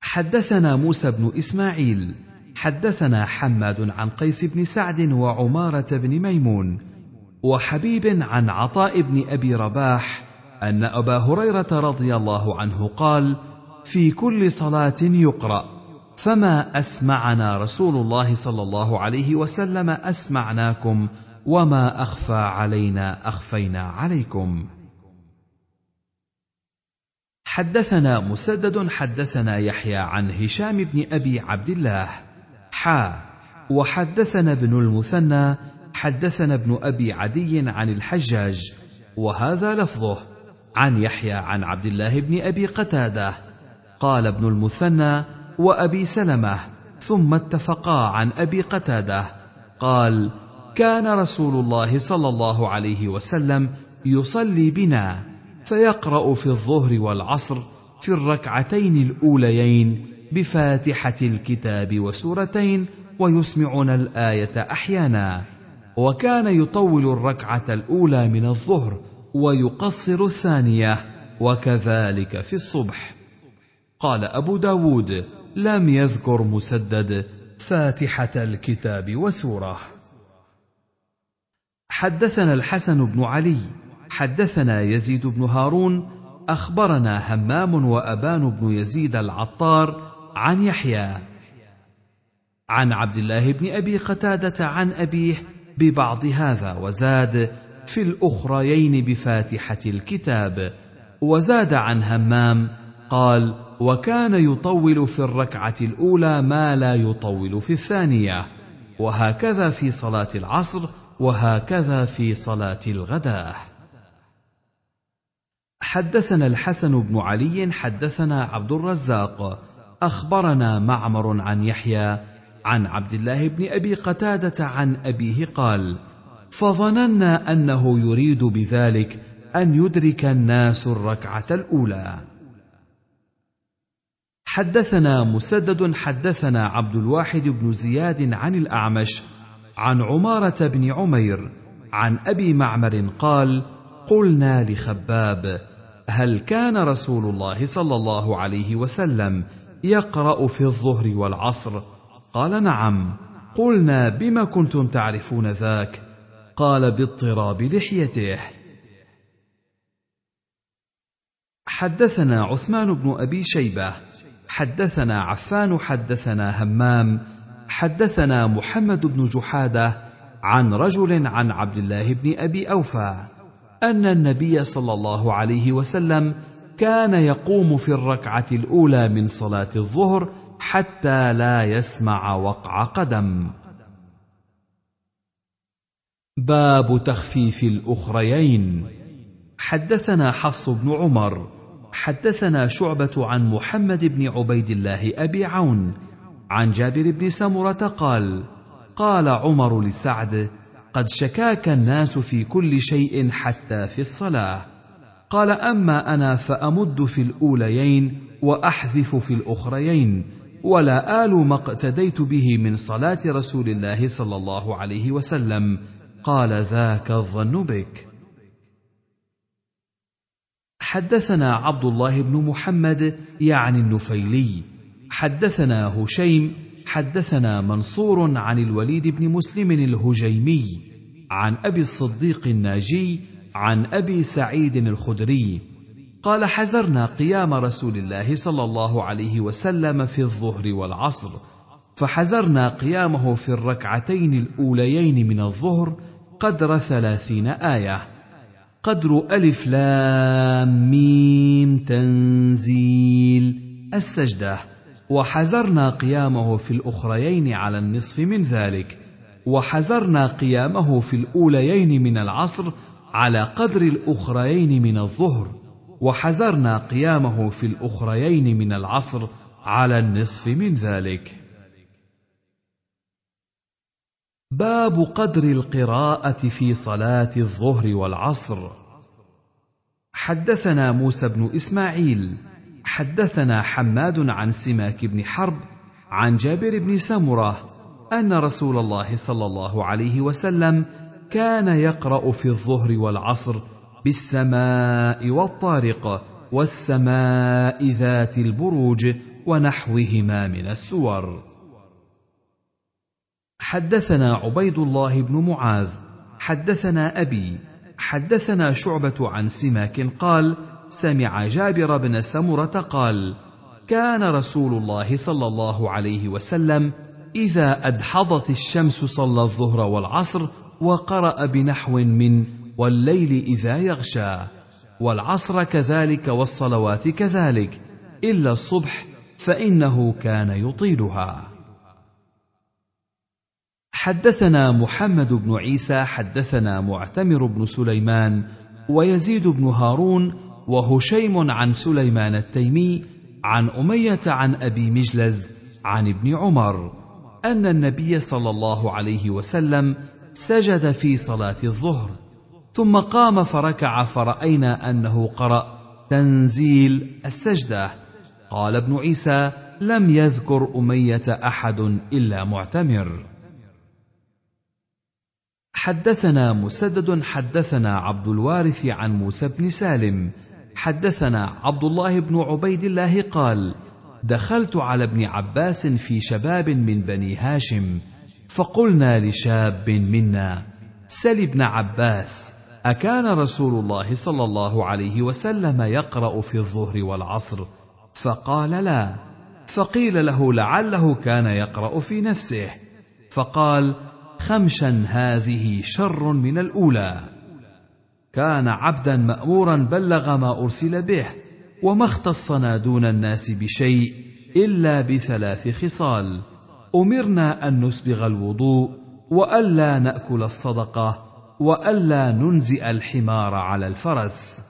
حدثنا موسى بن إسماعيل حدثنا حماد عن قيس بن سعد وعمارة بن ميمون وحبيب عن عطاء بن أبي رباح أن أبا هريرة رضي الله عنه قال في كل صلاة يقرأ فما أسمعنا رسول الله صلى الله عليه وسلم أسمعناكم وما أخفى علينا أخفينا عليكم. حدثنا مسدد حدثنا يحيى عن هشام بن أبي عبد الله حا. وحدثنا ابن المثنى حدثنا ابن أبي عدي عن الحجاج وهذا لفظه. عن يحيى عن عبد الله بن أبي قتادة. قال ابن المثنى وأبي سلمة ثم اتفقا عن أبي قتادة. قال كان رسول الله صلى الله عليه وسلم يصلي بنا فيقرأ في الظهر والعصر في الركعتين الأوليين بفاتحة الكتاب وسورتين ويسمعنا الآية أحيانا. وكان يطول الركعة الأولى من الظهر ويقصر الثانية وكذلك في الصبح. قال أبو داود لم يذكر مسدد فاتحة الكتاب وسورة. حدثنا الحسن بن علي حدثنا يزيد بن هارون أخبرنا همام وأبان بن يزيد العطار عن يحيى. عن عبد الله بن أبي قتادة عن أبيه ببعض هذا وزاد في الأخريين بفاتحة الكتاب. وزاد عن همام قال وكان يطول في الركعة الأولى ما لا يطول في الثانية. وهكذا في صلاة العصر وهكذا في صلاة الغداة. حدثنا الحسن بن علي حدثنا عبد الرزاق. أخبرنا معمر عن يحيى عن عبد الله بن أبي قتادة عن أبيه قال فظننا أنه يريد بذلك أن يدرك الناس الركعة الأولى. حدثنا مسدد حدثنا عبد الواحد بن زياد عن الأعمش عن عمارة بن عمير عن أبي معمر قال قلنا لخباب هل كان رسول الله صلى الله عليه وسلم يقرأ في الظهر والعصر. قال نعم. قلنا بم كنتم تعرفون ذاك؟ قال باضطراب لحيته. حدثنا عثمان بن أبي شيبة. حدثنا عفان حدثنا همام. حدثنا محمد بن جحادة عن رجل عن عبد الله بن أبي أوفى أن النبي صلى الله عليه وسلم كان يقوم في الركعة الأولى من صلاة الظهر حتى لا يسمع وقع قدم. باب تخفيف الأخريين. حدثنا حفص بن عمر. حدثنا شعبة عن محمد بن عبيد الله أبي عون. عن جابر بن سمرة قال قال عمر لسعد قد شكاك الناس في كل شيء حتى في الصلاة. قال أما أنا فأمد في الأوليين وأحذف في الأخريين ولا آل ما اقتديت به من صلاة رسول الله صلى الله عليه وسلم. قال ذاك الظن بك. حدثنا عبد الله بن محمد يعني النفيلي. حدثنا هشيم حدثنا منصور عن الوليد بن مسلم الهجيمي. عن أبي الصديق الناجي عن أبي سعيد الخدري قال حزرنا قيام رسول الله صلى الله عليه وسلم في الظهر والعصر فحزرنا قيامه في الركعتين الأوليين من الظهر قدر ثلاثين آية قدر ألف لام ميم تنزيل السجدة وحزرنا قيامه في الأخريين على النصف من ذلك وحزرنا قيامه في الأوليين من العصر على قدر الأخريين من الظهر وحزرنا قيامه في الأخريين من العصر على النصف من ذلك. باب قدر القراءة في صلاة الظهر والعصر. حدثنا موسى بن إسماعيل حدثنا حماد عن سماك بن حرب عن جابر بن سمرة أن رسول الله صلى الله عليه وسلم كان يقرأ في الظهر والعصر بالسماء والطارق والسماء ذات البروج ونحوهما من السور. حدثنا عبيد الله بن معاذ حدثنا أبي حدثنا شعبة عن سماك قال سمع جابر بن سمرة قال كان رسول الله صلى الله عليه وسلم إذا أدحضت الشمس صلى الظهر والعصر وقرأ بنحو من والليل إذا يغشى والعصر كذلك والصلوات كذلك إلا الصبح فإنه كان يطيلها. حدثنا محمد بن عيسى حدثنا معتمر بن سليمان ويزيد بن هارون وهشيم عن سليمان التيمي عن أمية عن أبي مجلز عن ابن عمر أن النبي صلى الله عليه وسلم سجد في صلاة الظهر ثم قام فركع فرأينا أنه قرأ تنزيل السجدة. قال ابن عيسى لم يذكر أمية أحد إلا معتمر. حدثنا مسدد حدثنا عبد الوارث عن موسى بن سالم. حدثنا عبد الله بن عبيد الله قال دخلت على ابن عباس في شباب من بني هاشم فقلنا لشاب منا سل ابن عباس أكان رسول الله صلى الله عليه وسلم يقرأ في الظهر والعصر؟ فقال لا فقيل له لعله كان يقرأ في نفسه فقال خمشا هذه شر من الأولى. كان عبدا مامورا بلغ ما أرسل به وما اختصنا دون الناس بشيء إلا بثلاث خصال. أمرنا أن نسبغ الوضوء وألا نأكل الصدقة وألا ننزئ الحمار على الفرس.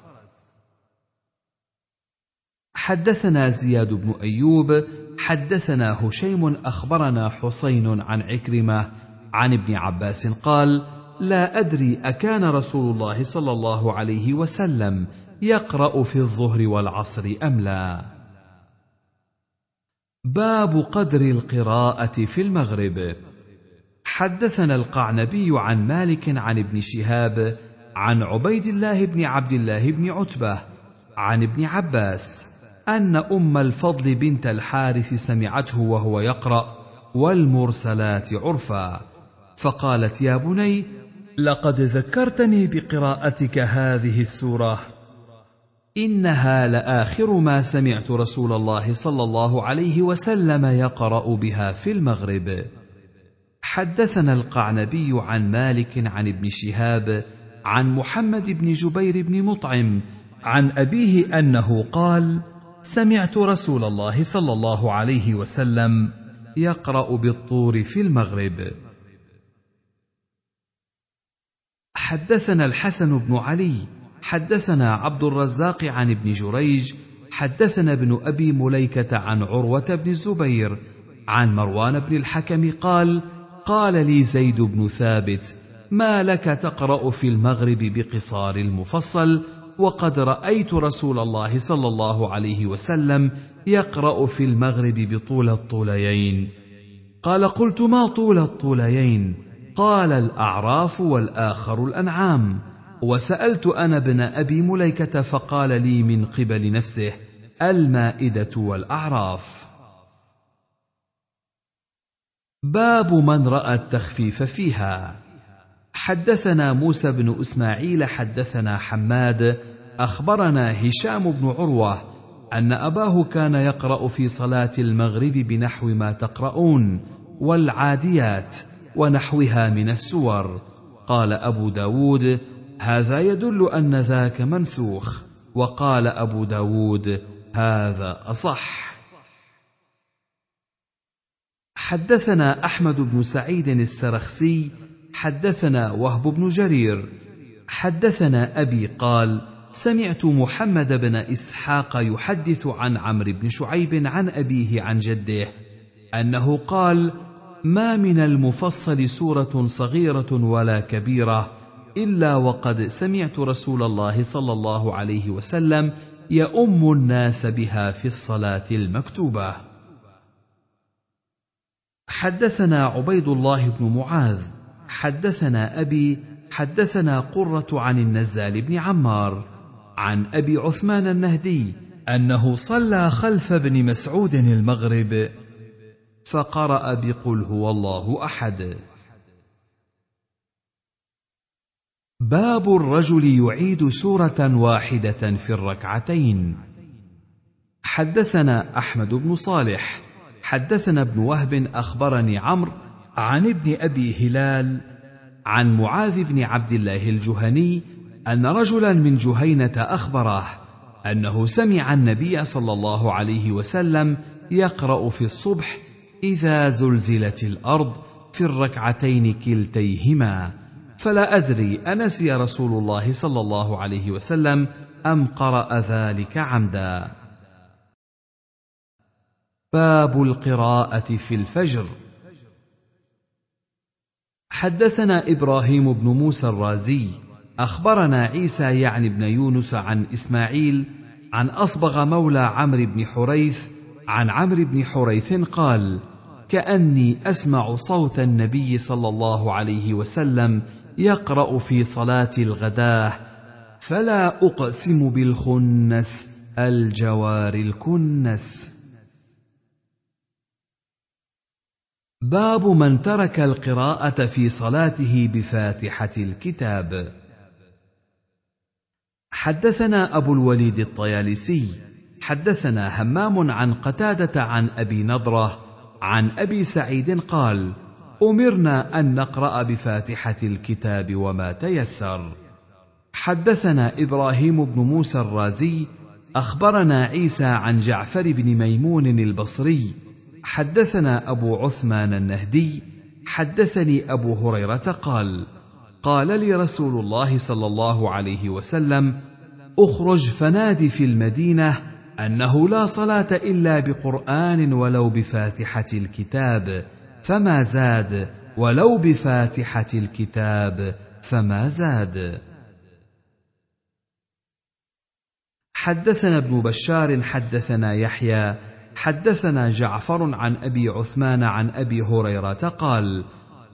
حدثنا زياد بن أيوب حدثنا هشيم أخبرنا حسين عن عكرمة عن ابن عباس قال لا أدري أكان رسول الله صلى الله عليه وسلم يقرأ في الظهر والعصر أم لا. باب قدر القراءة في المغرب. حدثنا القعنبي عن مالك عن ابن شهاب عن عبيد الله بن عبد الله بن عتبة عن ابن عباس أن أم الفضل بنت الحارث سمعته وهو يقرأ والمرسلات عرفا. فقالت يا بني لقد ذكرتني بقراءتك هذه السورة. إنها لآخر ما سمعت رسول الله صلى الله عليه وسلم يقرأ بها في المغرب. حدثنا القعنبي عن مالك عن ابن شهاب عن محمد بن جبير بن مطعم عن أبيه أنه قال سمعت رسول الله صلى الله عليه وسلم يقرأ بالطور في المغرب. حدثنا الحسن بن علي حدثنا عبد الرزاق عن ابن جريج حدثنا ابن أبي مليكة عن عروة بن الزبير عن مروان بن الحكم قال قال لي زيد بن ثابت ما لك تقرأ في المغرب بقصار المفصل؟ وقد رأيت رسول الله صلى الله عليه وسلم يقرأ في المغرب بطول الطوليين قال قلت ما طول الطوليين قال الأعراف والآخر الأنعام. وسألت أنا ابن أبي مليكة فقال لي من قبل نفسه المائدة والأعراف. باب من رأى التخفيف فيها. حدثنا موسى بن إسماعيل حدثنا حماد أخبرنا هشام بن عروة أن أباه كان يقرأ في صلاة المغرب بنحو ما تقرؤون والعاديات ونحوها من السور. قال أبو داود هذا يدل أن ذاك منسوخ. وقال أبو داود هذا أصح. حدثنا أحمد بن سعيد السرخسي حدثنا وهب بن جرير. حدثنا أبي قال سمعت محمد بن إسحاق يحدث عن عمرو بن شعيب عن أبيه عن جده أنه قال ما من المفصل سوره صغيرة ولا كبيرة إلا وقد سمعت رسول الله صلى الله عليه وسلم يؤم الناس بها في الصلاة المكتوبة. حدثنا عبيد الله بن معاذ حدثنا أبي حدثنا قرة عن النزال بن عمار عن أبي عثمان النهدي أنه صلى خلف ابن مسعود المغرب فقرأ بقل هو الله أحد. باب الرجل يعيد سورة واحدة في الركعتين. حدثنا أحمد بن صالح. حدثنا ابن وهب أخبرني عمرو عن ابن أبي هلال عن معاذ بن عبد الله الجهني أن رجلا من جهينة اخبره أنه سمع النبي صلى الله عليه وسلم يقرأ في الصبح إذا زلزلت الأرض في الركعتين كلتيهما. فلا أدري أنسي رسول الله صلى الله عليه وسلم أم قرأ ذلك عمدا. باب القراءة في الفجر. حدثنا إبراهيم بن موسى الرازي أخبرنا عيسى يعني بن يونس عن إسماعيل عن أصبغ مولى عمرو بن حريث عن عمرو بن حريث قال كأني أسمع صوت النبي صلى الله عليه وسلم يقرأ في صلاة الغداة فلا أقسم بالخنس الجوار الكنس. باب من ترك القراءة في صلاته بفاتحة الكتاب. حدثنا أبو الوليد الطيالسي حدثنا همام عن قتادة عن أبي نضرة عن أبي سعيد قال أمرنا أن نقرأ بفاتحة الكتاب وما تيسر. حدثنا إبراهيم بن موسى الرازي أخبرنا عيسى عن جعفر بن ميمون البصري حدثنا أبو عثمان النهدي حدثني أبو هريرة قال قال لي رسول الله صلى الله عليه وسلم أخرج فنادي في المدينة أنه لا صلاة إلا بقرآن ولو بفاتحة الكتاب. فما زاد ولو بفاتحة الكتاب فما زاد. حدثنا ابن بشار حدثنا يحيى حدثنا جعفر عن أبي عثمان عن أبي هريرة قال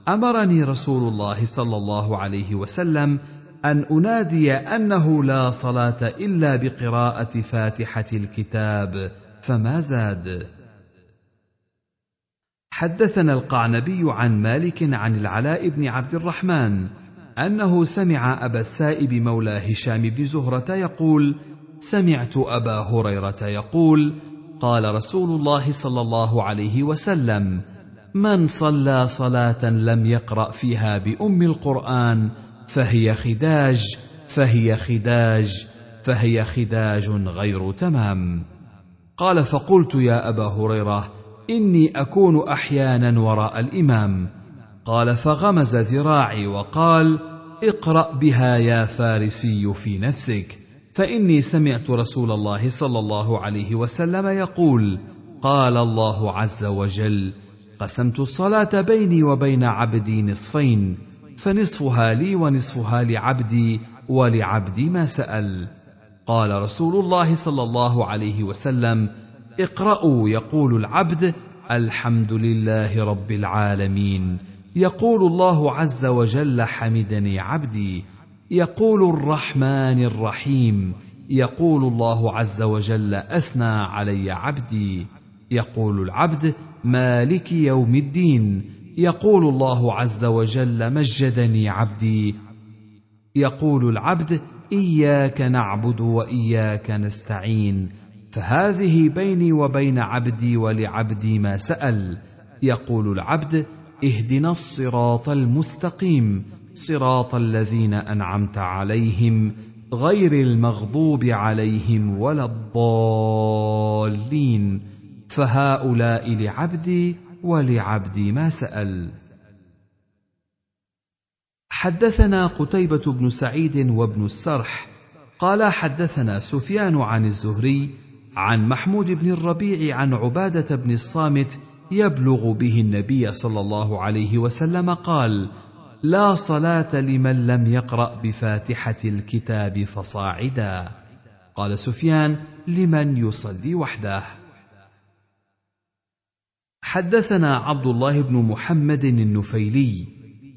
أمرني رسول الله صلى الله عليه وسلم أن أنادي أنه لا صلاة إلا بقراءة فاتحة الكتاب فما زاد. حدثنا القعنبي عن مالك عن العلاء بن عبد الرحمن أنه سمع أبا السائب مولى هشام بن زهرة يقول سمعت أبا هريرة يقول قال رسول الله صلى الله عليه وسلم من صلى صلاة لم يقرأ فيها بأم القرآن فهي خداج فهي خداج فهي خداج غير تمام قال فقلت يا أبا هريرة إني أكون أحيانا وراء الإمام. قال فغمز ذراعي وقال اقرأ بها يا فارسي في نفسك. فإني سمعت رسول الله صلى الله عليه وسلم يقول قال الله عز وجل قسمت الصلاة بيني وبين عبدي نصفين فنصفها لي ونصفها لعبدي ولعبدي ما سأل. قال رسول الله صلى الله عليه وسلم اقرأوا يقول العبد الحمد لله رب العالمين. يقول الله عز وجل حمدني عبدي. يقول الرحمن الرحيم. يقول الله عز وجل أثنى علي عبدي. يقول العبد مالك يوم الدين. يقول الله عز وجل مجدني عبدي. يقول العبد إياك نعبد وإياك نستعين. فهذه بيني وبين عبدي ولعبدي ما سأل يقول العبد اهدنا الصراط المستقيم صراط الذين أنعمت عليهم غير المغضوب عليهم ولا الضالين. فهؤلاء لعبدي ولعبدي ما سأل. حدثنا قتيبة بن سعيد وابن السرح قال حدثنا سفيان عن الزهري عن محمود بن الربيع عن عبادة بن الصامت يبلغ به النبي صلى الله عليه وسلم قال لا صلاة لمن لم يقرأ بفاتحة الكتاب فصاعدا. قال سفيان لمن يصلي وحده. حدثنا عبد الله بن محمد النفيلي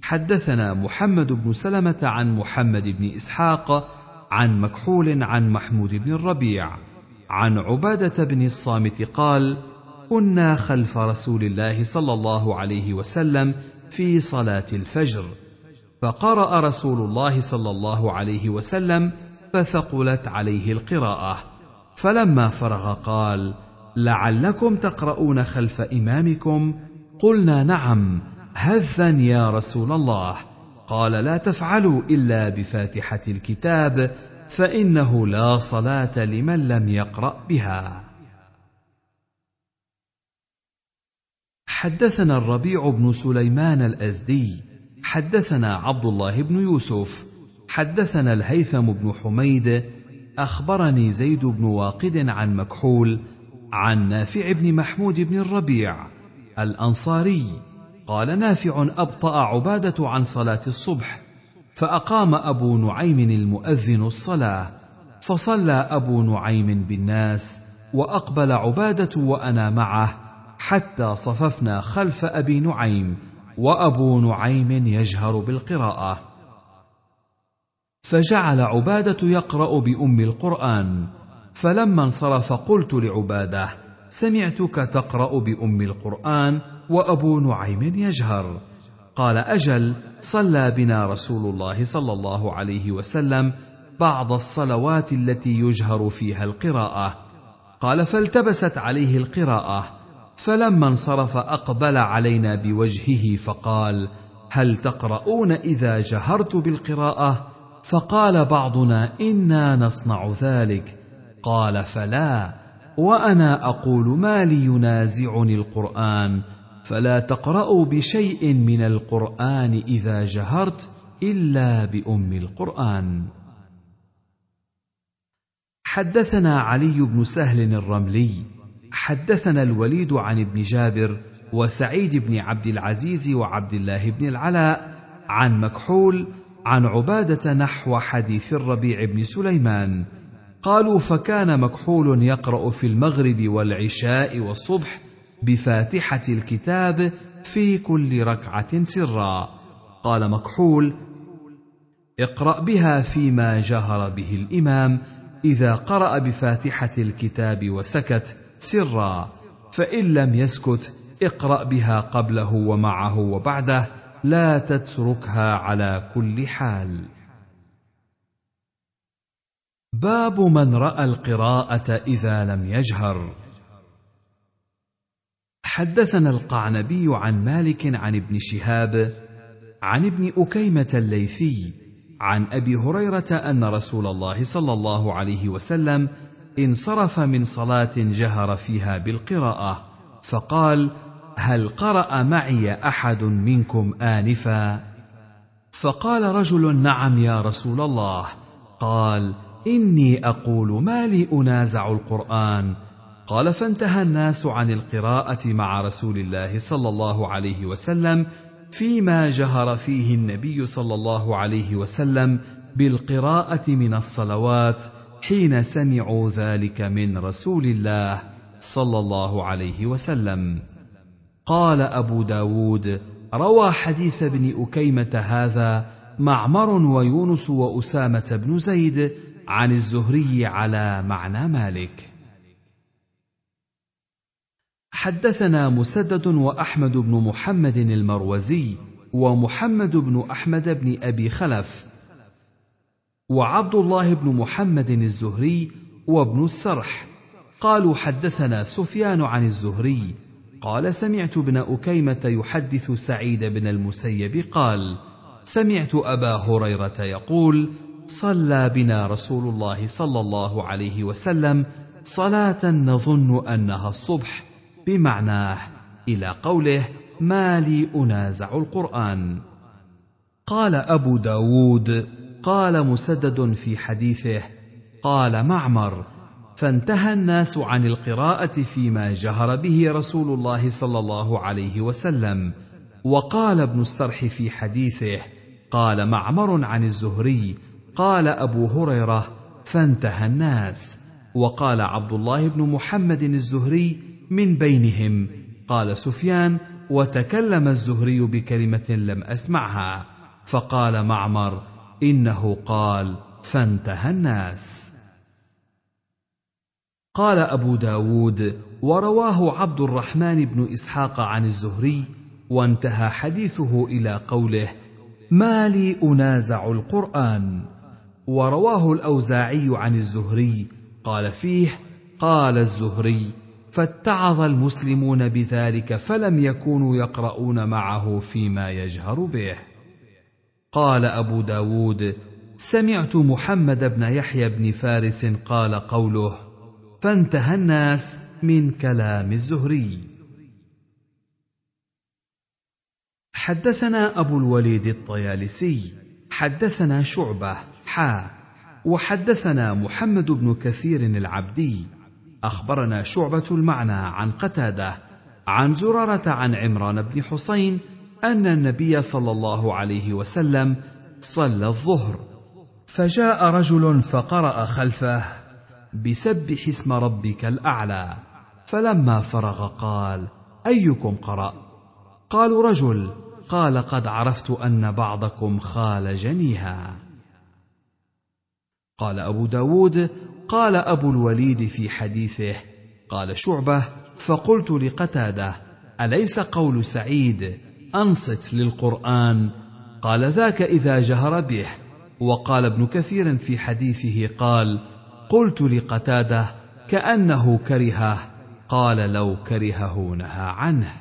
حدثنا محمد بن سلمة عن محمد بن إسحاق عن مكحول عن محمود بن الربيع عن عبادة بن الصامت قال كنا خلف رسول الله صلى الله عليه وسلم في صلاة الفجر فقرأ رسول الله صلى الله عليه وسلم فثقلت عليه القراءة فلما فرغ قال لعلكم تقرؤون خلف إمامكم؟ قلنا نعم هذا يا رسول الله. قال لا تفعلوا إلا بفاتحة الكتاب فإنه لا صلاة لمن لم يقرأ بها. حدثنا الربيع بن سليمان الأزدي حدثنا عبد الله بن يوسف حدثنا الهيثم بن حميد أخبرني زيد بن واقد عن مكحول عن نافع بن محمود بن الربيع الأنصاري قال نافع أبطأ عبادة عن صلاة الصبح فأقام أبو نعيم المؤذن الصلاة فصلى أبو نعيم بالناس وأقبل عبادة وأنا معه حتى صففنا خلف أبي نعيم وأبو نعيم يجهر بالقراءة. فجعل عبادة يقرأ بأم القرآن فلما انصرف قلت لعبادة سمعتك تقرأ بأم القرآن وأبو نعيم يجهر. قال أجل صلى بنا رسول الله صلى الله عليه وسلم بعض الصلوات التي يجهر فيها القراءة. قال فالتبست عليه القراءة فلما انصرف أقبل علينا بوجهه فقال هل تقرؤون إذا جهرت بالقراءة؟ فقال بعضنا إنا نصنع ذلك. قال فلا وأنا أقول ما لي ينازعني القرآن. فلا تقرأوا بشيء من القرآن إذا جهرت إلا بأم القرآن. حدثنا علي بن سهل الرملي، حدثنا الوليد عن ابن جابر وسعيد بن عبد العزيز وعبد الله بن العلاء عن مكحول عن عبادة نحو حديث الربيع بن سليمان. قالوا فكان مكحول يقرأ في المغرب والعشاء والصبح بفاتحة الكتاب في كل ركعة سرا. قال مكحول اقرأ بها فيما جهر به الإمام إذا قرأ بفاتحة الكتاب وسكت سرا. فإن لم يسكت اقرأ بها قبله ومعه وبعده لا تتركها على كل حال. باب من رأى القراءة إذا لم يجهر. حدثنا القعنبي عن مالك عن ابن شهاب عن ابن أكيمة الليثي عن أبي هريرة أن رسول الله صلى الله عليه وسلم انصرف من صلاة جهر فيها بالقراءة فقال: هل قرأ معي أحد منكم آنفا؟ فقال رجل: نعم يا رسول الله. قال: إني أقول ما لي أنازع القرآن قال فانتهى الناس عن القراءة مع رسول الله صلى الله عليه وسلم فيما جهر فيه النبي صلى الله عليه وسلم بالقراءة من الصلوات حين سمعوا ذلك من رسول الله صلى الله عليه وسلم. قال أبو داود روى حديث ابن أكيمة هذا معمر ويونس وأسامة بن زيد عن الزهري على معنى مالك. حدثنا مسدد وأحمد بن محمد المروزي ومحمد بن أحمد بن أبي خلف وعبد الله بن محمد الزهري وابن السرح. قالوا حدثنا سفيان عن الزهري. قال سمعت ابن أكيمة يحدث سعيد بن المسيب قال: سمعت أبا هريرة يقول: صلى بنا رسول الله صلى الله عليه وسلم صلاة نظن أنها الصبح. بمعناه إلى قوله: ما لي أنازع القرآن. قال أبو داود قال مسدد في حديثه قال معمر فانتهى الناس عن القراءة فيما جهر به رسول الله صلى الله عليه وسلم وقال ابن السرح في حديثه قال معمر عن الزهري قال أبو هريرة فانتهى الناس وقال عبد الله بن محمد الزهري من بينهم. قال سفيان وتكلم الزهري بكلمة لم أسمعها. فقال معمر إنه قال فانتهى الناس. قال أبو داود ورواه عبد الرحمن بن إسحاق عن الزهري وانتهى حديثه إلى قوله ما لي أنازع القرآن. ورواه الأوزاعي عن الزهري قال فيه قال الزهري فاتعظ المسلمون بذلك فلم يكونوا يقرؤون معه فيما يجهر به. قال أبو داود سمعت محمد بن يحيى بن فارس قال قوله فانتهى الناس من كلام الزهري. حدثنا أبو الوليد الطيالسي حدثنا شعبة حا وحدثنا محمد بن كثير العبدي. أخبرنا شعبة المعنى عن قتادة عن زرارة عن عمران بن حسين أن النبي صلى الله عليه وسلم صلى الظهر. فجاء رجل فقرأ خلفه بسبح اسم ربك الأعلى. فلما فرغ قال أيكم قرأ؟ قالوا رجل قال قد عرفت أن بعضكم خال جنيها. قال أبو داود قال أبو الوليد في حديثه قال شعبة فقلت لقتادة أليس قول سعيد أنصت للقرآن؟ قال ذاك إذا جهر به. وقال ابن كثير في حديثه قال قلت لقتادة كأنه كرهه. قال لو كرهه نهى عنه.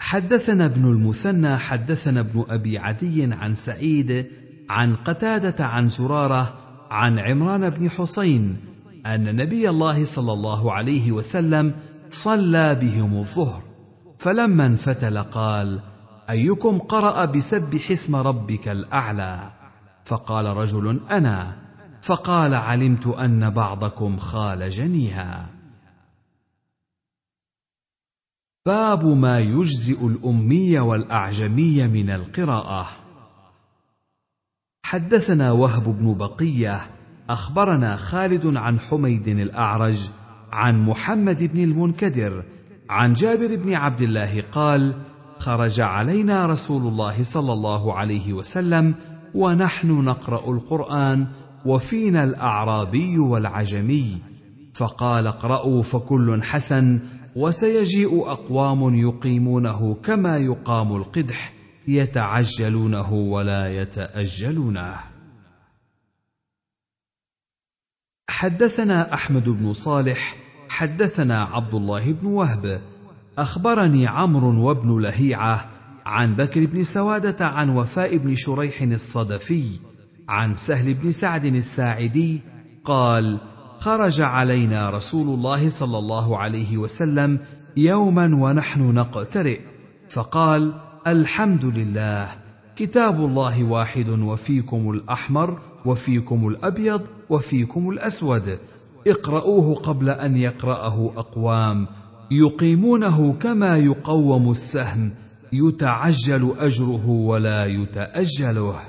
حدثنا ابن المثنى حدثنا ابن أبي عدي عن سعيد عن قتادة عن زرارة عن عمران بن حسين أن نبي الله صلى الله عليه وسلم صلى بهم الظهر فلما انفتل قال أيكم قرأ بسبح اسم ربك الأعلى؟ فقال رجل أنا. فقال علمت أن بعضكم خال جنيها. باب ما يجزئ الامي والاعجمي من القراءة. حدثنا وهب بن بقية أخبرنا خالد عن حميد الأعرج عن محمد بن المنكدر عن جابر بن عبد الله قال خرج علينا رسول الله صلى الله عليه وسلم ونحن نقرأ القرآن وفينا الأعرابي والعجمي فقال اقرأوا فكل حسن وسيجيء أقوام يقيمونه كما يقام القدح يتعجلونه ولا يتأجلونه. حدثنا أحمد بن صالح حدثنا عبد الله بن وهب أخبرني عمرو وابن لهيعة عن بكر بن سوادة عن وفاء بن شريح الصدفي عن سهل بن سعد الساعدي قال خرج علينا رسول الله صلى الله عليه وسلم يوما ونحن نقترئ فقال الحمد لله كتاب الله واحد وفيكم الأحمر وفيكم الأبيض وفيكم الأسود. اقرأوه قبل أن يقرأه أقوام. يقيمونه كما يقوم السهم. يتعجل أجره ولا يتأجله.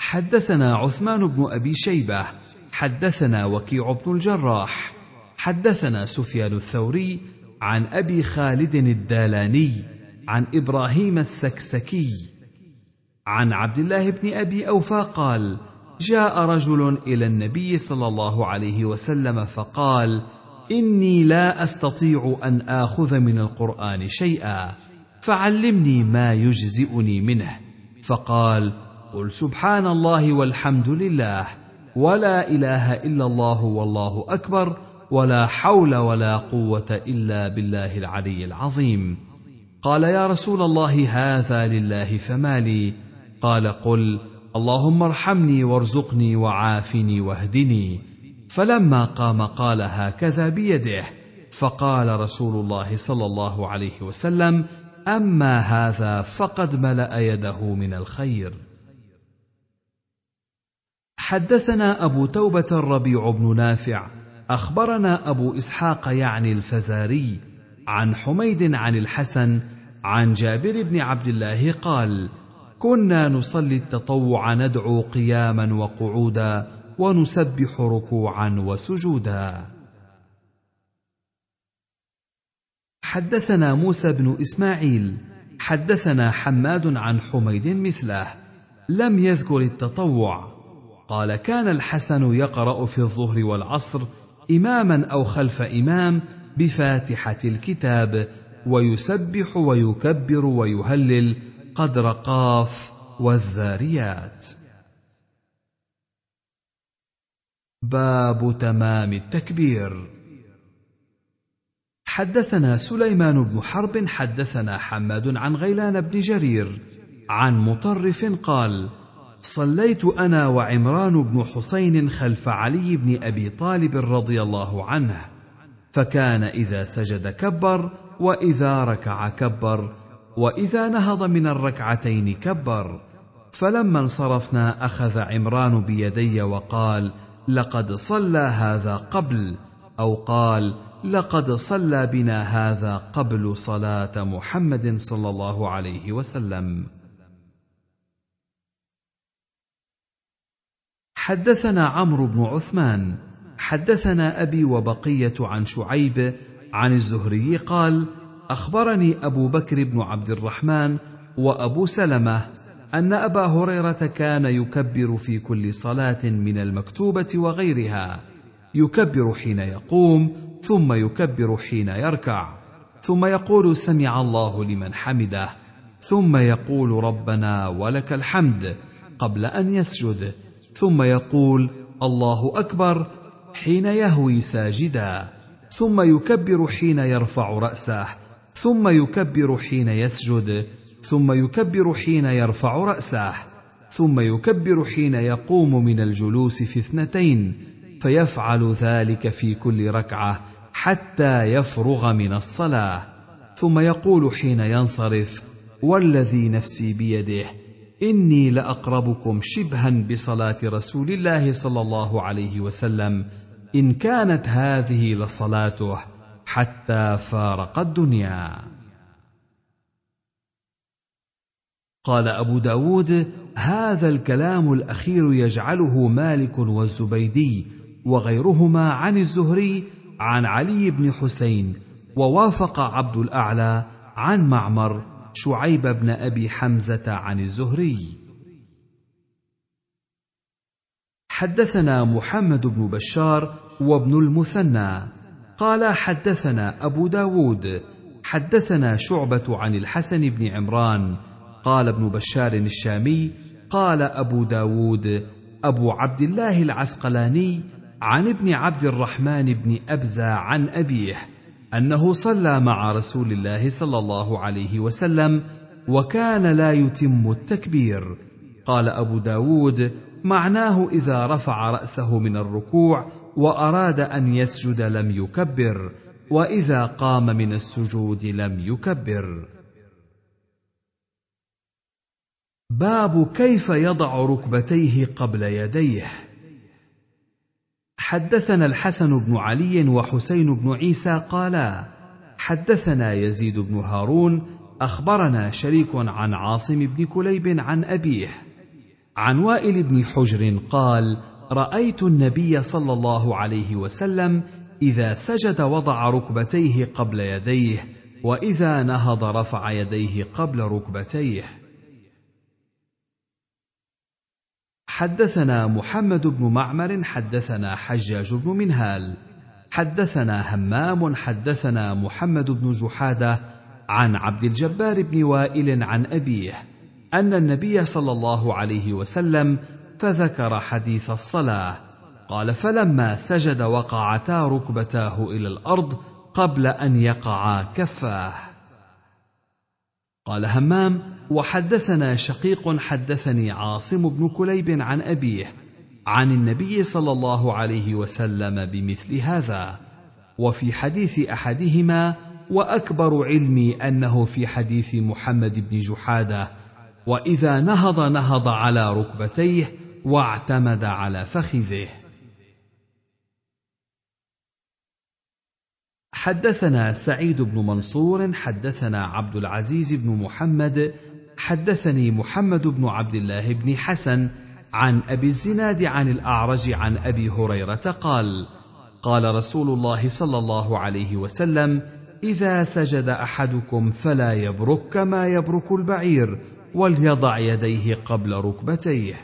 حدثنا عثمان بن أبي شيبة. حدثنا وكيع بن الجراح. حدثنا سفيان الثوري. عن أبي خالد الدالاني عن إبراهيم السكسكي. عن عبد الله بن أبي أوفى قال جاء رجل إلى النبي صلى الله عليه وسلم فقال إني لا أستطيع أن آخذ من القرآن شيئا فعلمني ما يجزئني منه. فقال قل سبحان الله والحمد لله ولا إله إلا الله والله أكبر ولا حول ولا قوة إلا بالله العلي العظيم. قال يا رسول الله هذا لله فما لي. قال قل اللهم ارحمني وارزقني وعافني واهدني. فلما قام قال هكذا بيده. فقال رسول الله صلى الله عليه وسلم أما هذا فقد ملأ يده من الخير. حدثنا أبو توبة الربيع بن نافع أخبرنا أبو إسحاق يعني الفزاري عن حميد عن الحسن عن جابر بن عبد الله قال كنا نصلي التطوع ندعو قياما وقعودا ونسبح ركوعا وسجودا. حدثنا موسى بن إسماعيل حدثنا حماد عن حميد مثله لم يذكر التطوع. قال كان الحسن يقرأ في الظهر والعصر إماما أو خلف إمام بفاتحة الكتاب ويسبح ويكبر ويهلل قدر قاف والذاريات. باب تمام التكبير. حدثنا سليمان بن حرب حدثنا حماد عن غيلان بن جرير عن مطرف قال صليت أنا وعمران بن حسين خلف علي بن أبي طالب رضي الله عنه فكان إذا سجد كبر وإذا ركع كبر وإذا نهض من الركعتين كبر. فلما انصرفنا أخذ عمران بيدي وقال لقد صلى هذا قبل أو قال لقد صلى بنا هذا قبل صلاة محمد صلى الله عليه وسلم حدثنا عمرو بن عثمان حدثنا أبي وبقية عن شعيب عن الزهري قال أخبرني أبو بكر بن عبد الرحمن وأبو سلمة أن أبا هريرة كان يكبر في كل صلاة من المكتوبة وغيرها يكبر حين يقوم ثم يكبر حين يركع ثم يقول سمع الله لمن حمده ثم يقول ربنا ولك الحمد قبل أن يسجد. ثم يقول الله أكبر حين يهوي ساجدا ثم يكبر حين يرفع رأسه ثم يكبر حين يسجد ثم يكبر حين يرفع رأسه ثم يكبر حين يقوم من الجلوس في اثنتين فيفعل ذلك في كل ركعة حتى يفرغ من الصلاة. ثم يقول حين ينصرف والذي نفسي بيده إني لأقربكم شبها بصلاة رسول الله صلى الله عليه وسلم. إن كانت هذه لصلاته حتى فارق الدنيا. قال أبو داود هذا الكلام الأخير يجعله مالك والزبيدي وغيرهما عن الزهري عن علي بن حسين ووافق عبد الأعلى عن معمر شعيب بن أبي حمزة عن الزهري. حدثنا محمد بن بشار وابن المثنى. قال حدثنا أبو داود. حدثنا شعبة عن الحسن بن عمران. قال ابن بشار الشامي. قال أبو داود. أبو عبد الله العسقلاني عن ابن عبد الرحمن بن أبزة عن أبيه. أنه صلى مع رسول الله صلى الله عليه وسلم وكان لا يتم التكبير. قال أبو داود معناه إذا رفع رأسه من الركوع وأراد أن يسجد لم يكبر وإذا قام من السجود لم يكبر. باب كيف يضع ركبتيه قبل يديه. حدثنا الحسن بن علي وحسين بن عيسى قالا حدثنا يزيد بن هارون أخبرنا شريك عن عاصم بن كليب عن أبيه. عن وائل بن حجر قال رأيت النبي صلى الله عليه وسلم إذا سجد وضع ركبتيه قبل يديه وإذا نهض رفع يديه قبل ركبتيه. حدثنا محمد بن معمر حدثنا حجاج بن منهال حدثنا همام حدثنا محمد بن جحادة عن عبد الجبار بن وائل عن أبيه أن النبي صلى الله عليه وسلم فذكر حديث الصلاة قال فلما سجد وقعتا ركبتاه إلى الأرض قبل أن يقعا كفاه قال همام وحدثنا شقيق حدثني عاصم بن كليب عن أبيه عن النبي صلى الله عليه وسلم بمثل هذا وفي حديث أحدهما وأكبر علمي أنه في حديث محمد بن جحادة وإذا نهض نهض على ركبتيه واعتمد على فخذه. حدثنا سعيد بن منصور حدثنا عبد العزيز بن محمد حدثني محمد بن عبد الله بن حسن عن أبي الزناد عن الأعرج عن أبي هريرة قال قال رسول الله صلى الله عليه وسلم إذا سجد أحدكم فلا يبرك كما يبرك البعير وليضع يديه قبل ركبتيه.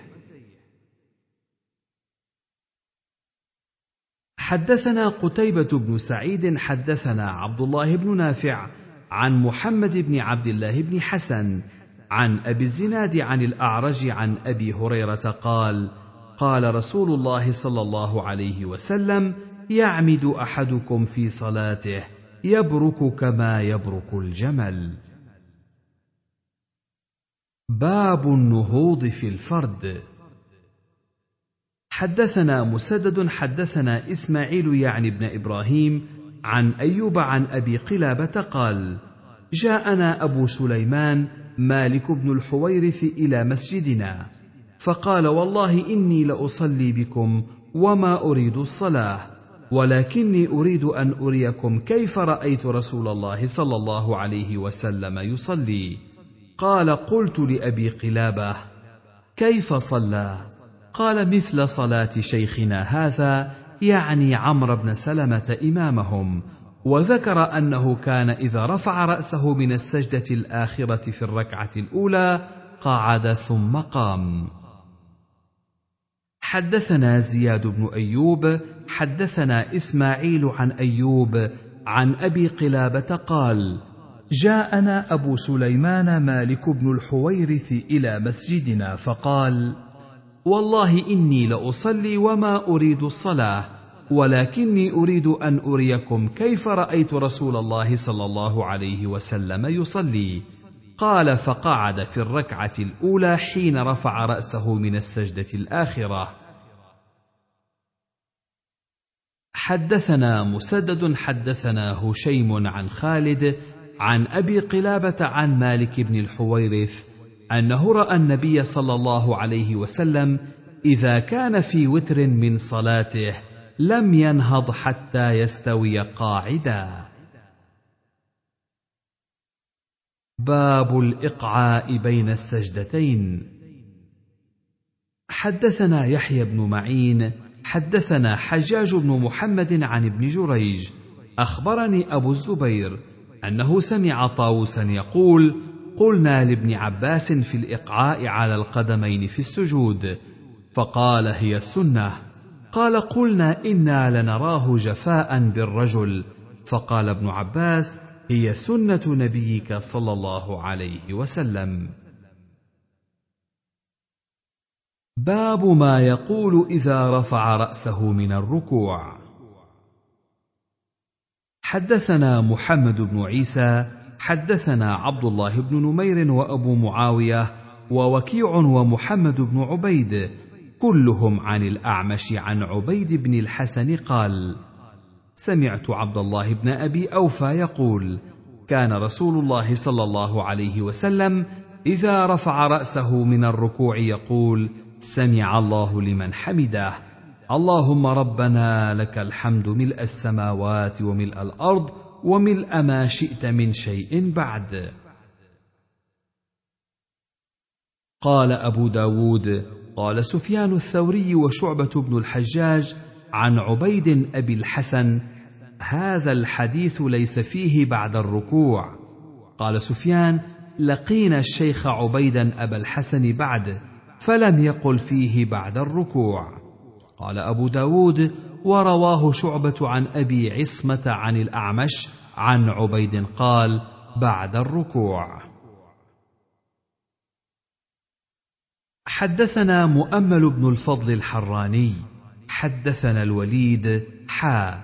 حدثنا قتيبة بن سعيد حدثنا عبد الله بن نافع عن محمد بن عبد الله بن حسن عن أبي الزناد عن الأعرج عن أبي هريرة قال: قال رسول الله صلى الله عليه وسلم: يعمد أحدكم في صلاته يبرك كما يبرك الجمل. باب النهوض في الفرد حدثنا مسدد حدثنا إسماعيل يعني ابن إبراهيم عن أيوب عن أبي قلابة قال جاءنا أبو سليمان مالك بن الحويرث إلى مسجدنا. فقال والله إني لأصلي بكم وما أريد الصلاة ولكني أريد أن أريكم كيف رأيت رسول الله صلى الله عليه وسلم يصلي. قال قلت لأبي قلابة كيف صلى؟ قال مثل صلاة شيخنا هذا يعني عمرو بن سلمة إمامهم وذكر أنه كان إذا رفع رأسه من السجدة الآخرة في الركعة الأولى قعد ثم قام. حدثنا زياد بن أيوب حدثنا إسماعيل عن أيوب عن أبي قلابة قال جاءنا أبو سليمان مالك بن الحويرث إلى مسجدنا فقال والله إني لأصلي وما أريد الصلاة. ولكني أريد أن أريكم كيف رأيت رسول الله صلى الله عليه وسلم يصلي. قال فقعد في الركعة الأولى حين رفع رأسه من السجدة الآخرة. حدثنا مسدد حدثنا هشيم عن خالد عن أبي قلابة عن مالك بن الحويرث أنه رأى النبي صلى الله عليه وسلم إذا كان في وتر من صلاته. لم ينهض حتى يستوي قاعدا. باب الإقعاء بين السجدتين. حدثنا يحيى بن معين حدثنا حجاج بن محمد عن ابن جريج. أخبرني أبو الزبير أنه سمع طاووسا يقول قلنا لابن عباس في الإقعاء على القدمين في السجود فقال هي السنة. قال قلنا إنا لنراه جفاء بالرجل. فقال ابن عباس هي سنة نبيك صلى الله عليه وسلم. باب ما يقول إذا رفع رأسه من الركوع. حدثنا محمد بن عيسى حدثنا عبد الله بن نمير وأبو معاوية ووكيع ومحمد بن عبيد كلهم عن الأعمش عن عبيد بن الحسن قال سمعت عبد الله بن أبي أوفى يقول كان رسول الله صلى الله عليه وسلم إذا رفع رأسه من الركوع يقول سمع الله لمن حمده اللهم ربنا لك الحمد ملء السماوات وملء الأرض وملء ما شئت من شيء بعد. قال أبو داود قال سفيان الثوري وشعبة بن الحجاج عن عبيد أبي الحسن هذا الحديث ليس فيه بعد الركوع. قال سفيان لقينا الشيخ عبيدا أبا الحسن بعد فلم يقل فيه بعد الركوع. قال أبو داود ورواه شعبة عن أبي عصمة عن الأعمش عن عبيد قال بعد الركوع. حدثنا مؤمل بن الفضل الحراني حدثنا الوليد حا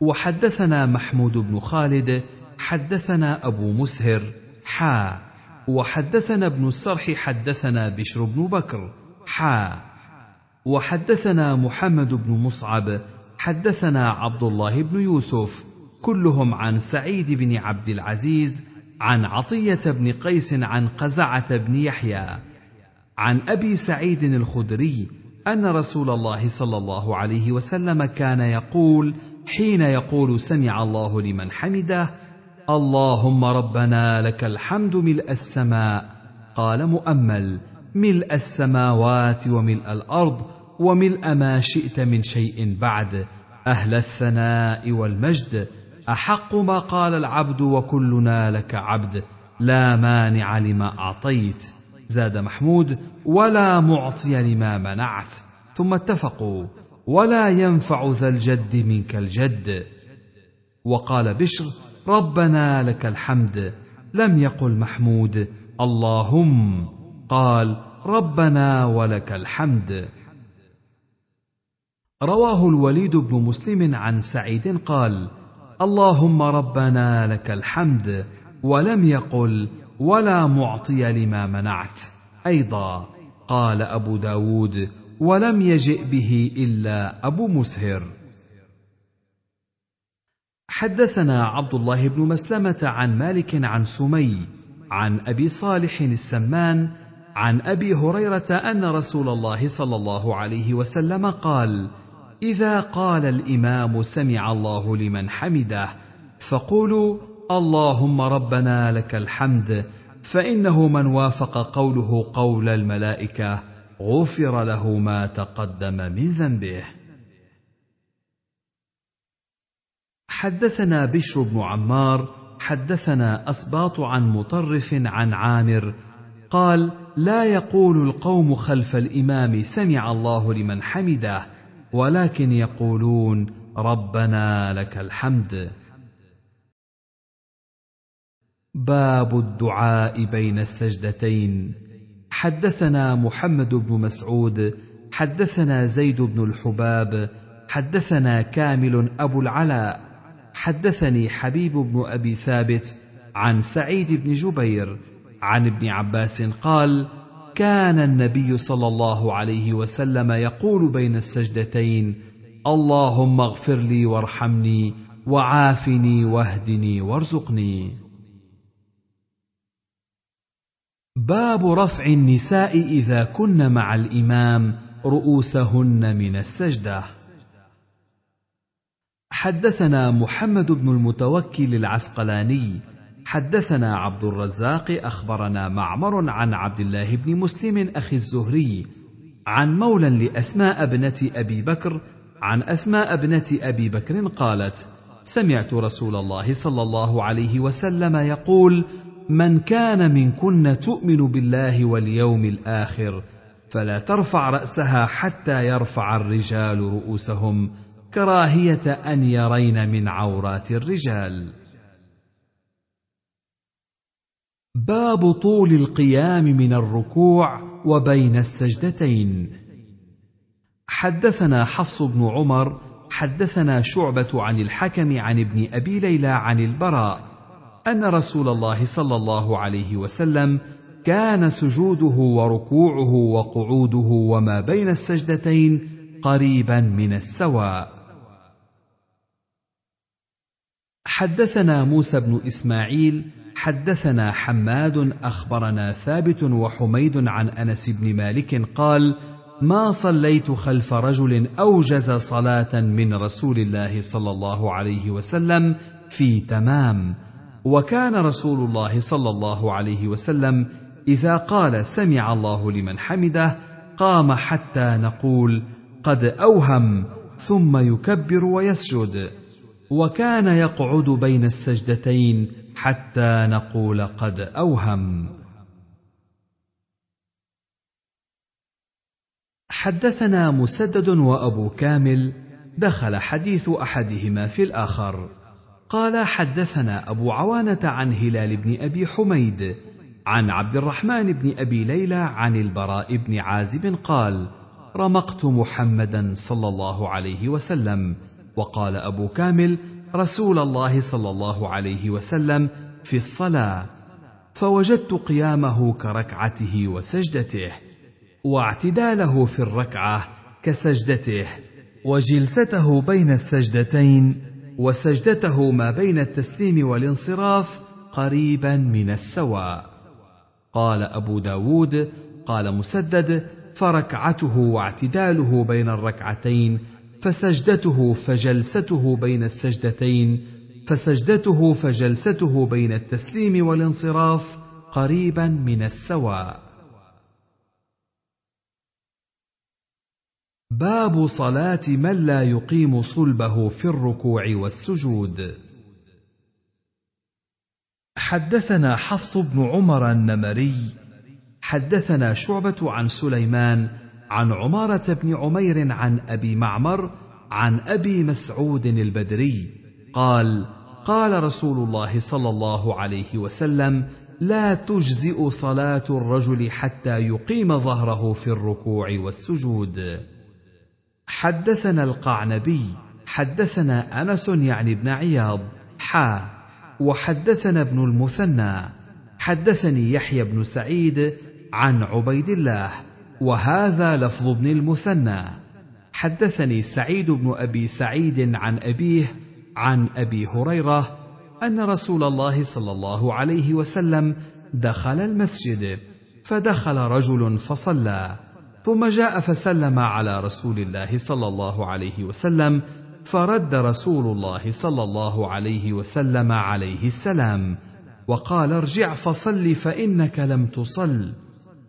وحدثنا محمود بن خالد حدثنا أبو مسهر حا وحدثنا ابن السرح حدثنا بشر بن بكر حا وحدثنا محمد بن مصعب حدثنا عبد الله بن يوسف كلهم عن سعيد بن عبد العزيز عن عطية بن قيس عن قزعة بن يحيى. عن أبي سعيد الخدري أن رسول الله صلى الله عليه وسلم كان يقول حين يقول سمع الله لمن حمده اللهم ربنا لك الحمد ملء السماء قال مؤمل ملء السماوات وملء الأرض وملء ما شئت من شيء بعد أهل الثناء والمجد أحق ما قال العبد وكلنا لك عبد لا مانع لما أعطيت زاد محمود ولا معطي لما منعت. ثم اتفقوا ولا ينفع ذا الجد منك الجد. وقال بشر ربنا لك الحمد. لم يقل محمود اللهم قال ربنا ولك الحمد. رواه الوليد بن مسلم عن سعيد قال اللهم ربنا لك الحمد. ولم يقل ولا معطي لما منعت. أيضا قال أبو داود ولم يجئ به إلا أبو مسهر. حدثنا عبد الله بن مسلمة عن مالك عن سمي عن أبي صالح السمان عن أبي هريرة أن رسول الله صلى الله عليه وسلم قال إذا قال الإمام سمع الله لمن حمده فقولوا اللهم ربنا لك الحمد فإنه من وافق قوله قول الملائكة غفر له ما تقدم من ذنبه. حدثنا بشر بن عمار حدثنا أسباط عن مطرف عن عامر قال لا يقول القوم خلف الإمام سمع الله لمن حمده ولكن يقولون ربنا لك الحمد. باب الدعاء بين السجدتين. حدثنا محمد بن مسعود حدثنا زيد بن الحباب حدثنا كامل أبو العلاء. حدثني حبيب بن أبي ثابت عن سعيد بن جبير عن ابن عباس قال كان النبي صلى الله عليه وسلم يقول بين السجدتين اللهم اغفر لي وارحمني وعافني واهدني وارزقني. باب رفع النساء إذا كن مع الإمام رؤوسهن من السجدة. حدثنا محمد بن المتوكل العسقلاني. حدثنا عبد الرزاق أخبرنا معمر عن عبد الله بن مسلم أخي الزهري عن مولى لأسماء ابنة أبي بكر عن أسماء ابنة أبي بكر قالت سمعت رسول الله صلى الله عليه وسلم يقول من كان منكن تؤمن بالله واليوم الآخر فلا ترفع رأسها حتى يرفع الرجال رؤوسهم كراهية أن يرين من عورات الرجال. باب طول القيام من الركوع وبين السجدتين. حدثنا حفص بن عمر حدثنا شعبة عن الحكم عن ابن أبي ليلى عن البراء أن رسول الله صلى الله عليه وسلم كان سجوده وركوعه وقعوده وما بين السجدتين قريبا من السواء. حدثنا موسى بن إسماعيل حدثنا حماد أخبرنا ثابت وحميد عن أنس بن مالك قال ما صليت خلف رجل أوجز صلاة من رسول الله صلى الله عليه وسلم في تمام وكان رسول الله صلى الله عليه وسلم إذا قال سمع الله لمن حمده قام حتى نقول قد أوهم ثم يكبر ويسجد. وكان يقعد بين السجدتين حتى نقول قد أوهم. حدثنا مسدد وأبو كامل دخل حديث أحدهما في الآخر. قال حدثنا أبو عوانة عن هلال بن أبي حميد عن عبد الرحمن بن أبي ليلى عن البراء بن عازب قال رمقت محمدا صلى الله عليه وسلم وقال أبو كامل رسول الله صلى الله عليه وسلم في الصلاة فوجدت قيامه كركعته وسجدته واعتداله في الركعة كسجدته وجلسته بين السجدتين وسجدته ما بين التسليم والانصراف قريبا من السواء. قال أبو داود قال مسدد فركعته واعتداله بين الركعتين فسجدته فجلسته بين السجدتين فسجدته فجلسته بين التسليم والانصراف قريبا من السواء. باب صلاة من لا يقيم صلبه في الركوع والسجود. حدثنا حفص بن عمر النمري حدثنا شعبة عن سليمان عن عمارة بن عمير عن أبي معمر عن أبي مسعود البدري قال قال رسول الله صلى الله عليه وسلم لا تجزئ صلاة الرجل حتى يقيم ظهره في الركوع والسجود. حدثنا القعنبي حدثنا أنس يعني ابن عياض حا وحدثنا ابن المثنى حدثني يحيى بن سعيد عن عبيد الله وهذا لفظ ابن المثنى. حدثني سعيد بن أبي سعيد عن أبيه عن أبي هريرة أن رسول الله صلى الله عليه وسلم دخل المسجد فدخل رجل فصلى. ثم جاء فسلم على رسول الله صلى الله عليه وسلم فرد رسول الله صلى الله عليه وسلم عليه السلام وقال ارجع فصل فإنك لم تصل.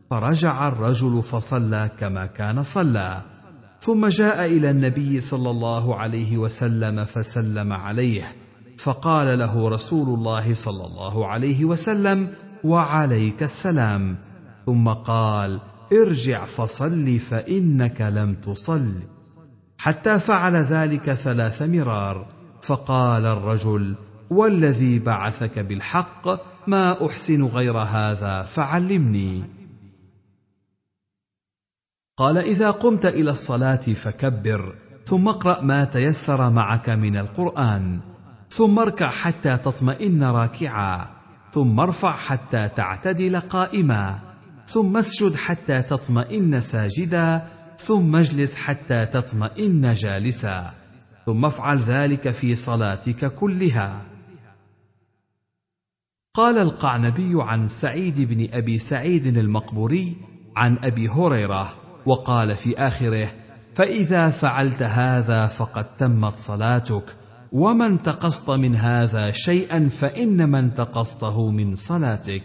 فرجع الرجل فصلى كما كان صلى. ثم جاء إلى النبي صلى الله عليه وسلم فسلم عليه فقال له رسول الله صلى الله عليه وسلم وعليك السلام. ثم قال ارجع فصل فإنك لم تصل. حتى فعل ذلك ثلاث مرار فقال الرجل والذي بعثك بالحق ما أحسن غير هذا فعلمني. قال إذا قمت إلى الصلاة فكبر ثم اقرأ ما تيسر معك من القرآن ثم اركع حتى تطمئن راكعا ثم ارفع حتى تعتدل قائما. ثم اسجد حتى تطمئن ساجدا ثم اجلس حتى تطمئن جالسا. ثم افعل ذلك في صلاتك كلها. قال القعنبي عن سعيد بن أبي سعيد المقبوري عن أبي هريرة وقال في آخره فإذا فعلت هذا فقد تمت صلاتك وما انتقصت من هذا شيئا فانما انتقصته من صلاتك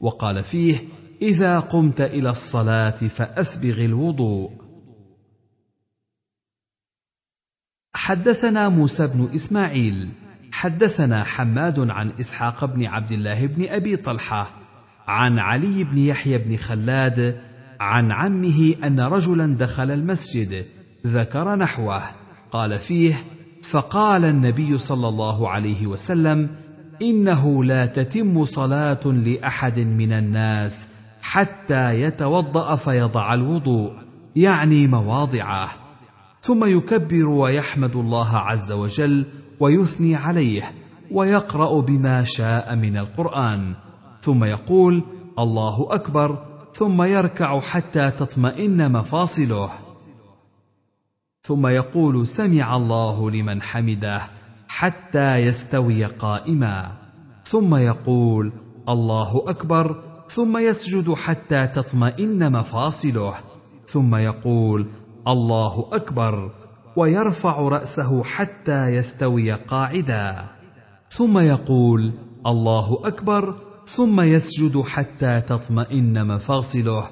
وقال فيه إذا قمت إلى الصلاة فأسبغ الوضوء. حدثنا موسى بن إسماعيل. حدثنا حماد عن إسحاق بن عبد الله بن أبي طلحة عن علي بن يحيى بن خلاد عن عمه أن رجلا دخل المسجد ذكر نحوه. قال فيه فقال النبي صلى الله عليه وسلم إنه لا تتم صلاة لأحد من الناس حتى يتوضأ فيضع الوضوء يعني مواضعه. ثم يكبر ويحمد الله عز وجل ويثني عليه ويقرأ بما شاء من القرآن. ثم يقول الله أكبر ثم يركع حتى تطمئن مفاصله. ثم يقول سمع الله لمن حمده حتى يستوي قائما. ثم يقول الله أكبر ثم يسجد حتى تطمئن مفاصله. ثم يقول الله أكبر ويرفع رأسه حتى يستوي قاعدا. ثم يقول الله أكبر ثم يسجد حتى تطمئن مفاصله.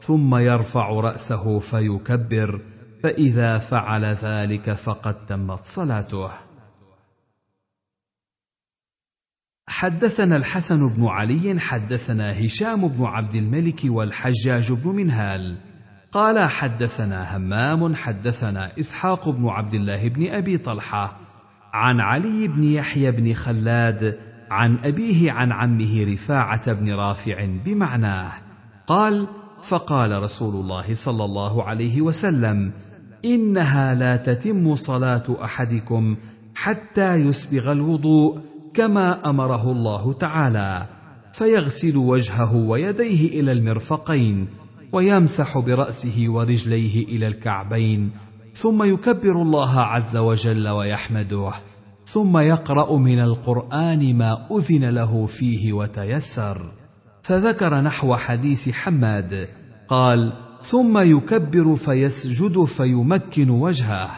ثم يرفع رأسه فيكبر فإذا فعل ذلك فقد تمت صلاته. حدثنا الحسن بن علي حدثنا هشام بن عبد الملك والحجاج بن منهال. قال حدثنا همام حدثنا إسحاق بن عبد الله بن أبي طلحة عن علي بن يحيى بن خلاد عن أبيه عن عمه رفاعة بن رافع بمعناه. قال فقال رسول الله صلى الله عليه وسلم إنها لا تتم صلاة أحدكم حتى يسبغ الوضوء كما أمره الله تعالى فيغسل وجهه ويديه إلى المرفقين ويمسح برأسه ورجليه إلى الكعبين ثم يكبر الله عز وجل ويحمده ثم يقرأ من القرآن ما أذن له فيه وتيسر. فذكر نحو حديث حماد قال ثم يكبر فيسجد فيمكن وجهه.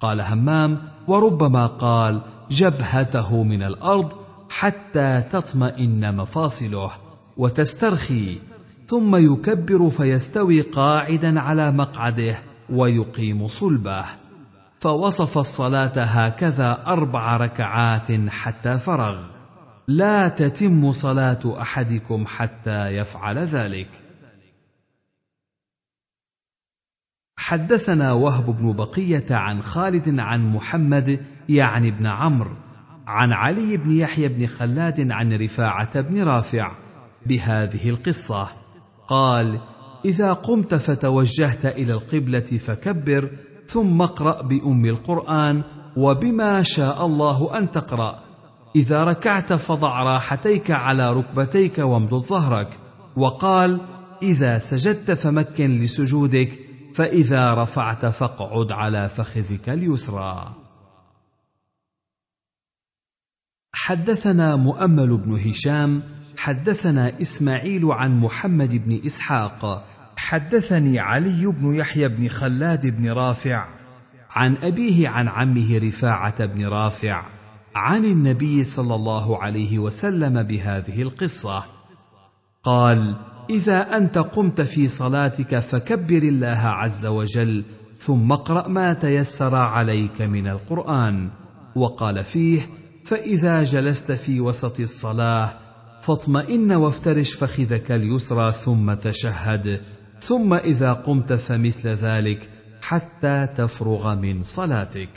قال همام وربما قال جبهته من الأرض حتى تطمئن مفاصله وتسترخي ثم يكبر فيستوي قاعدا على مقعده ويقيم صلبه. فوصف الصلاة هكذا أربع ركعات حتى فرغ. لا تتم صلاة أحدكم حتى يفعل ذلك. حدثنا وهب بن بقية عن خالد عن محمد يعني بن عمرو عن علي بن يحيى بن خلاد عن رفاعة بن رافع بهذه القصة. قال إذا قمت فتوجهت إلى القبلة فكبر ثم اقرأ بأم القرآن وبما شاء الله أن تقرأ. إذا ركعت فضع راحتيك على ركبتيك وامدد ظهرك. وقال إذا سجدت فمكن لسجودك فإذا رفعت فاقعد على فخذك اليسرى. حدثنا مؤمل بن هشام حدثنا إسماعيل عن محمد بن إسحاق حدثني علي بن يحيى بن خلاد بن رافع عن أبيه عن عمه رفاعة بن رافع عن النبي صلى الله عليه وسلم بهذه القصة. قال إذا أنت قمت في صلاتك فكبر الله عز وجل ثم اقرأ ما تيسر عليك من القرآن وقال فيه فإذا جلست في وسط الصلاة فاطمئن وافترش فخذك اليسرى ثم تشهد. ثم إذا قمت فمثل ذلك حتى تفرغ من صلاتك.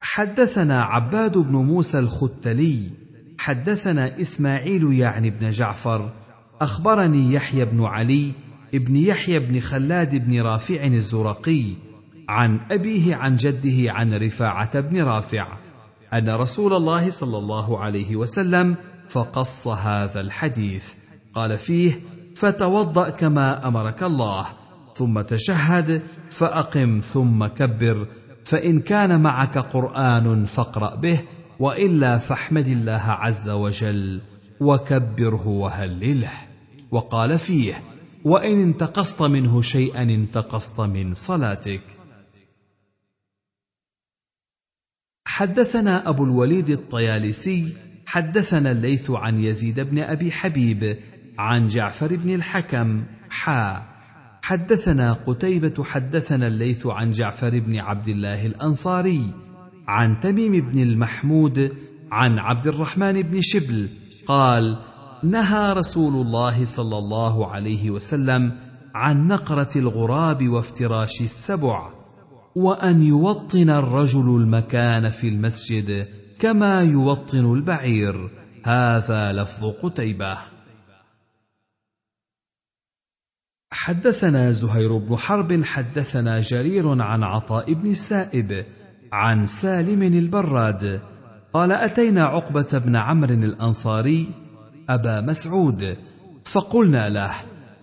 حدثنا عباد بن موسى الختلي حدثنا إسماعيل يعني بن جعفر أخبرني يحيى بن علي ابن يحيى بن خلاد بن رافع الزرقي عن أبيه عن جده عن رفاعة بن رافع أن رسول الله صلى الله عليه وسلم فقص هذا الحديث. قال فيه فتوضأ كما أمرك الله ثم تشهد فأقم ثم كبر فإن كان معك قرآن فاقرأ به وإلا فاحمد الله عز وجل وكبره وهلله. وقال فيه وإن انتقصت منه شيئا انتقصت من صلاتك. حدثنا أبو الوليد الطيالسي حدثنا الليث عن يزيد بن أبي حبيب عن جعفر بن الحكم حا. حدثنا قتيبة حدثنا الليث عن جعفر بن عبد الله الأنصاري عن تميم بن المحمود عن عبد الرحمن بن شبل قال نهى رسول الله صلى الله عليه وسلم عن نقرة الغراب وافتراش السبع. وأن يوطن الرجل المكان في المسجد كما يوطن البعير. هذا لفظ قتيبة. حدثنا زهير بن حرب حدثنا جرير عن عطاء بن السائب عن سالم البراد. قال أتينا عقبة بن عمرو الأنصاري أبا مسعود فقلنا له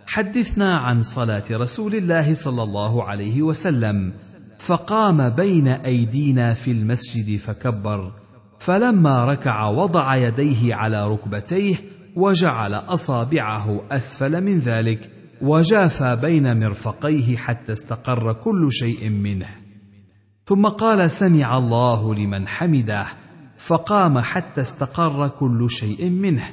حدثنا عن صلاة رسول الله صلى الله عليه وسلم. فقام بين أيدينا في المسجد فكبر فلما ركع وضع يديه على ركبتيه وجعل أصابعه أسفل من ذلك وجافى بين مرفقيه حتى استقر كل شيء منه. ثم قال سمع الله لمن حمده فقام حتى استقر كل شيء منه.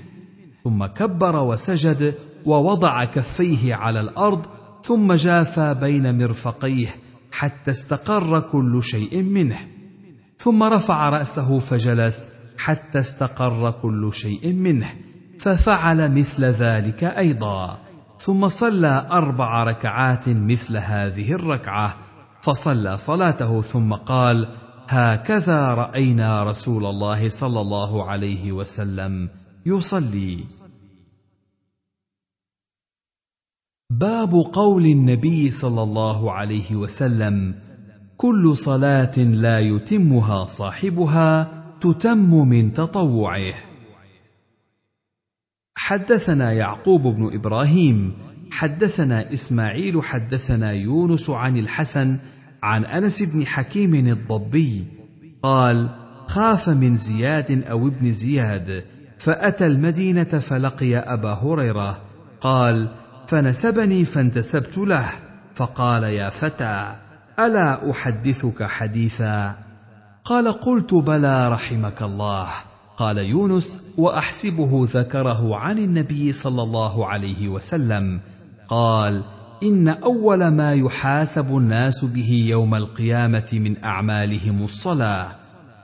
ثم كبر وسجد ووضع كفيه على الأرض ثم جافى بين مرفقيه حتى استقر كل شيء منه. ثم رفع رأسه فجلس حتى استقر كل شيء منه. ففعل مثل ذلك أيضا. ثم صلى أربع ركعات مثل هذه الركعة. فصلى صلاته ثم قال هكذا رأينا رسول الله صلى الله عليه وسلم يصلي. باب قول النبي صلى الله عليه وسلم كل صلاة لا يتمها صاحبها تتم من تطوعه. حدثنا يعقوب بن إبراهيم حدثنا إسماعيل حدثنا يونس عن الحسن عن أنس بن حكيم الضبي قال خاف من زياد أو ابن زياد فأتى المدينة فلقي أبا هريرة قال فنسبني فانتسبت له فقال يا فتى ألا أحدثك حديثا؟ قال قلت بلى رحمك الله. قال يونس وأحسبه ذكره عن النبي صلى الله عليه وسلم. قال إن أول ما يحاسب الناس به يوم القيامة من أعمالهم الصلاة.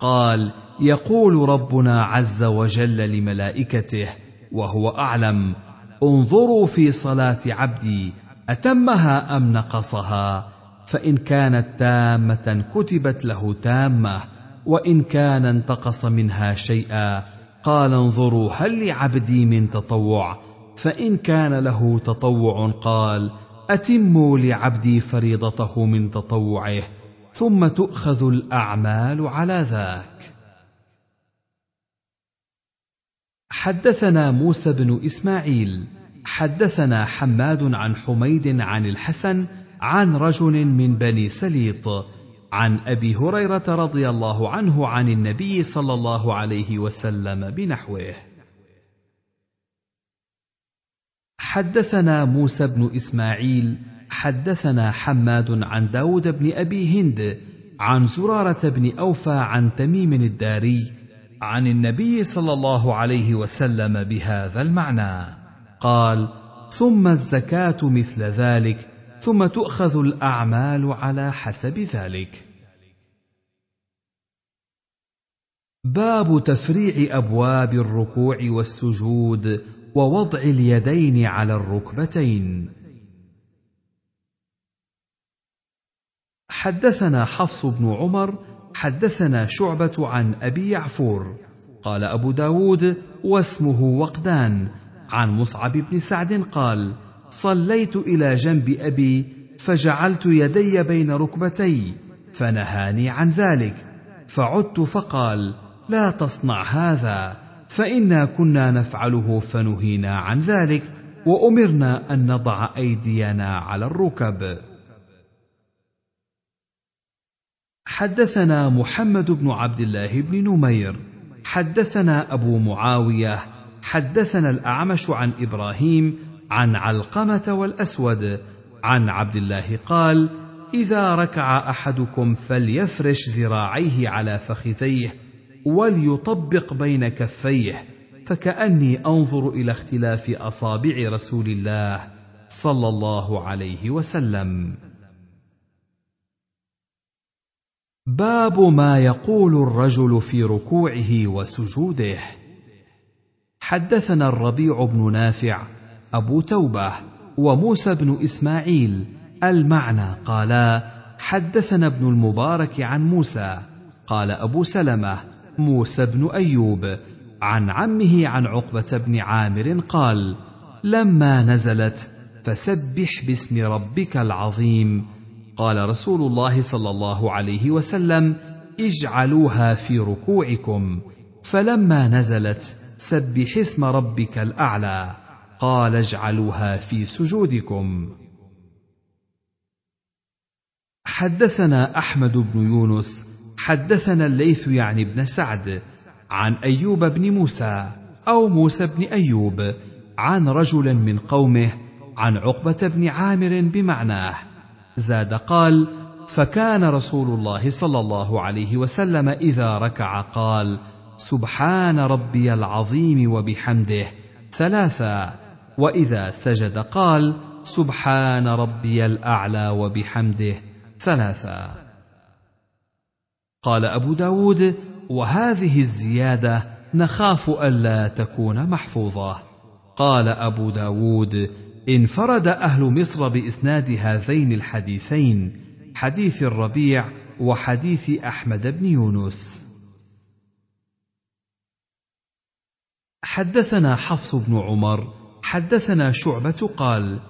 قال يقول ربنا عز وجل لملائكته وهو أعلم انظروا في صلاة عبدي أتمها أم نقصها؟ فإن كانت تامة كتبت له تامة وإن كان انتقص منها شيئا قال انظروا هل لعبدي من تطوع؟ فإن كان له تطوع قال أتموا لعبدي فريضته من تطوعه ثم تؤخذ الأعمال على ذاك. حدثنا موسى بن إسماعيل حدثنا حماد عن حميد عن الحسن عن رجل من بني سليط عن أبي هريرة رضي الله عنه عن النبي صلى الله عليه وسلم بنحوه. حدثنا موسى بن إسماعيل حدثنا حماد عن داود بن أبي هند عن زرارة بن أوفى عن تميم الداري عن النبي صلى الله عليه وسلم بهذا المعنى. قال ثم الزكاة مثل ذلك ثم تؤخذ الأعمال على حسب ذلك. باب تفريع أبواب الركوع والسجود ووضع اليدين على الركبتين. حدثنا حفص بن عمر حدثنا شعبة عن أبي يعفور قال أبو داود واسمه وقدان عن مصعب بن سعد قال صليت إلى جنب أبي فجعلت يدي بين ركبتي فنهاني عن ذلك فعدت فقال لا تصنع هذا فإنا كنا نفعله فنهينا عن ذلك وأمرنا أن نضع أيدينا على الركب. حدثنا محمد بن عبد الله بن نمير. حدثنا أبو معاوية. حدثنا الأعمش عن إبراهيم عن علقمة والأسود. عن عبد الله قال إذا ركع أحدكم فليفرش ذراعيه على فخذيه وليطبق بين كفيه فكأني أنظر إلى اختلاف أصابع رسول الله صلى الله عليه وسلم. باب ما يقول الرجل في ركوعه وسجوده. حدثنا الربيع بن نافع أبو توبة وموسى بن إسماعيل. المعنى قالا حدثنا ابن المبارك عن موسى قال أبو سلمة موسى بن أيوب. عن عمه عن عقبة بن عامر قال لما نزلت فسبح باسم ربك العظيم. قال رسول الله صلى الله عليه وسلم اجعلوها في ركوعكم. فلما نزلت سبح اسم ربك الأعلى. قال اجعلوها في سجودكم. حدثنا أحمد بن يونس حدثنا الليث يعني بن سعد عن أيوب بن موسى أو موسى بن أيوب عن رجل من قومه عن عقبة بن عامر بمعناه. زاد قال فكان رسول الله صلى الله عليه وسلم إذا ركع قال سبحان ربي العظيم وبحمده ثلاثا. وإذا سجد قال سبحان ربي الأعلى وبحمده ثلاثا. قال أبو داود وهذه الزيادة نخاف الا تكون محفوظة قال أبو داود انفرد أهل مصر بإسناد هذين الحديثين حديث الربيع وحديث أحمد بن يونس. حدثنا حفص بن عمر حدثنا شعبة قال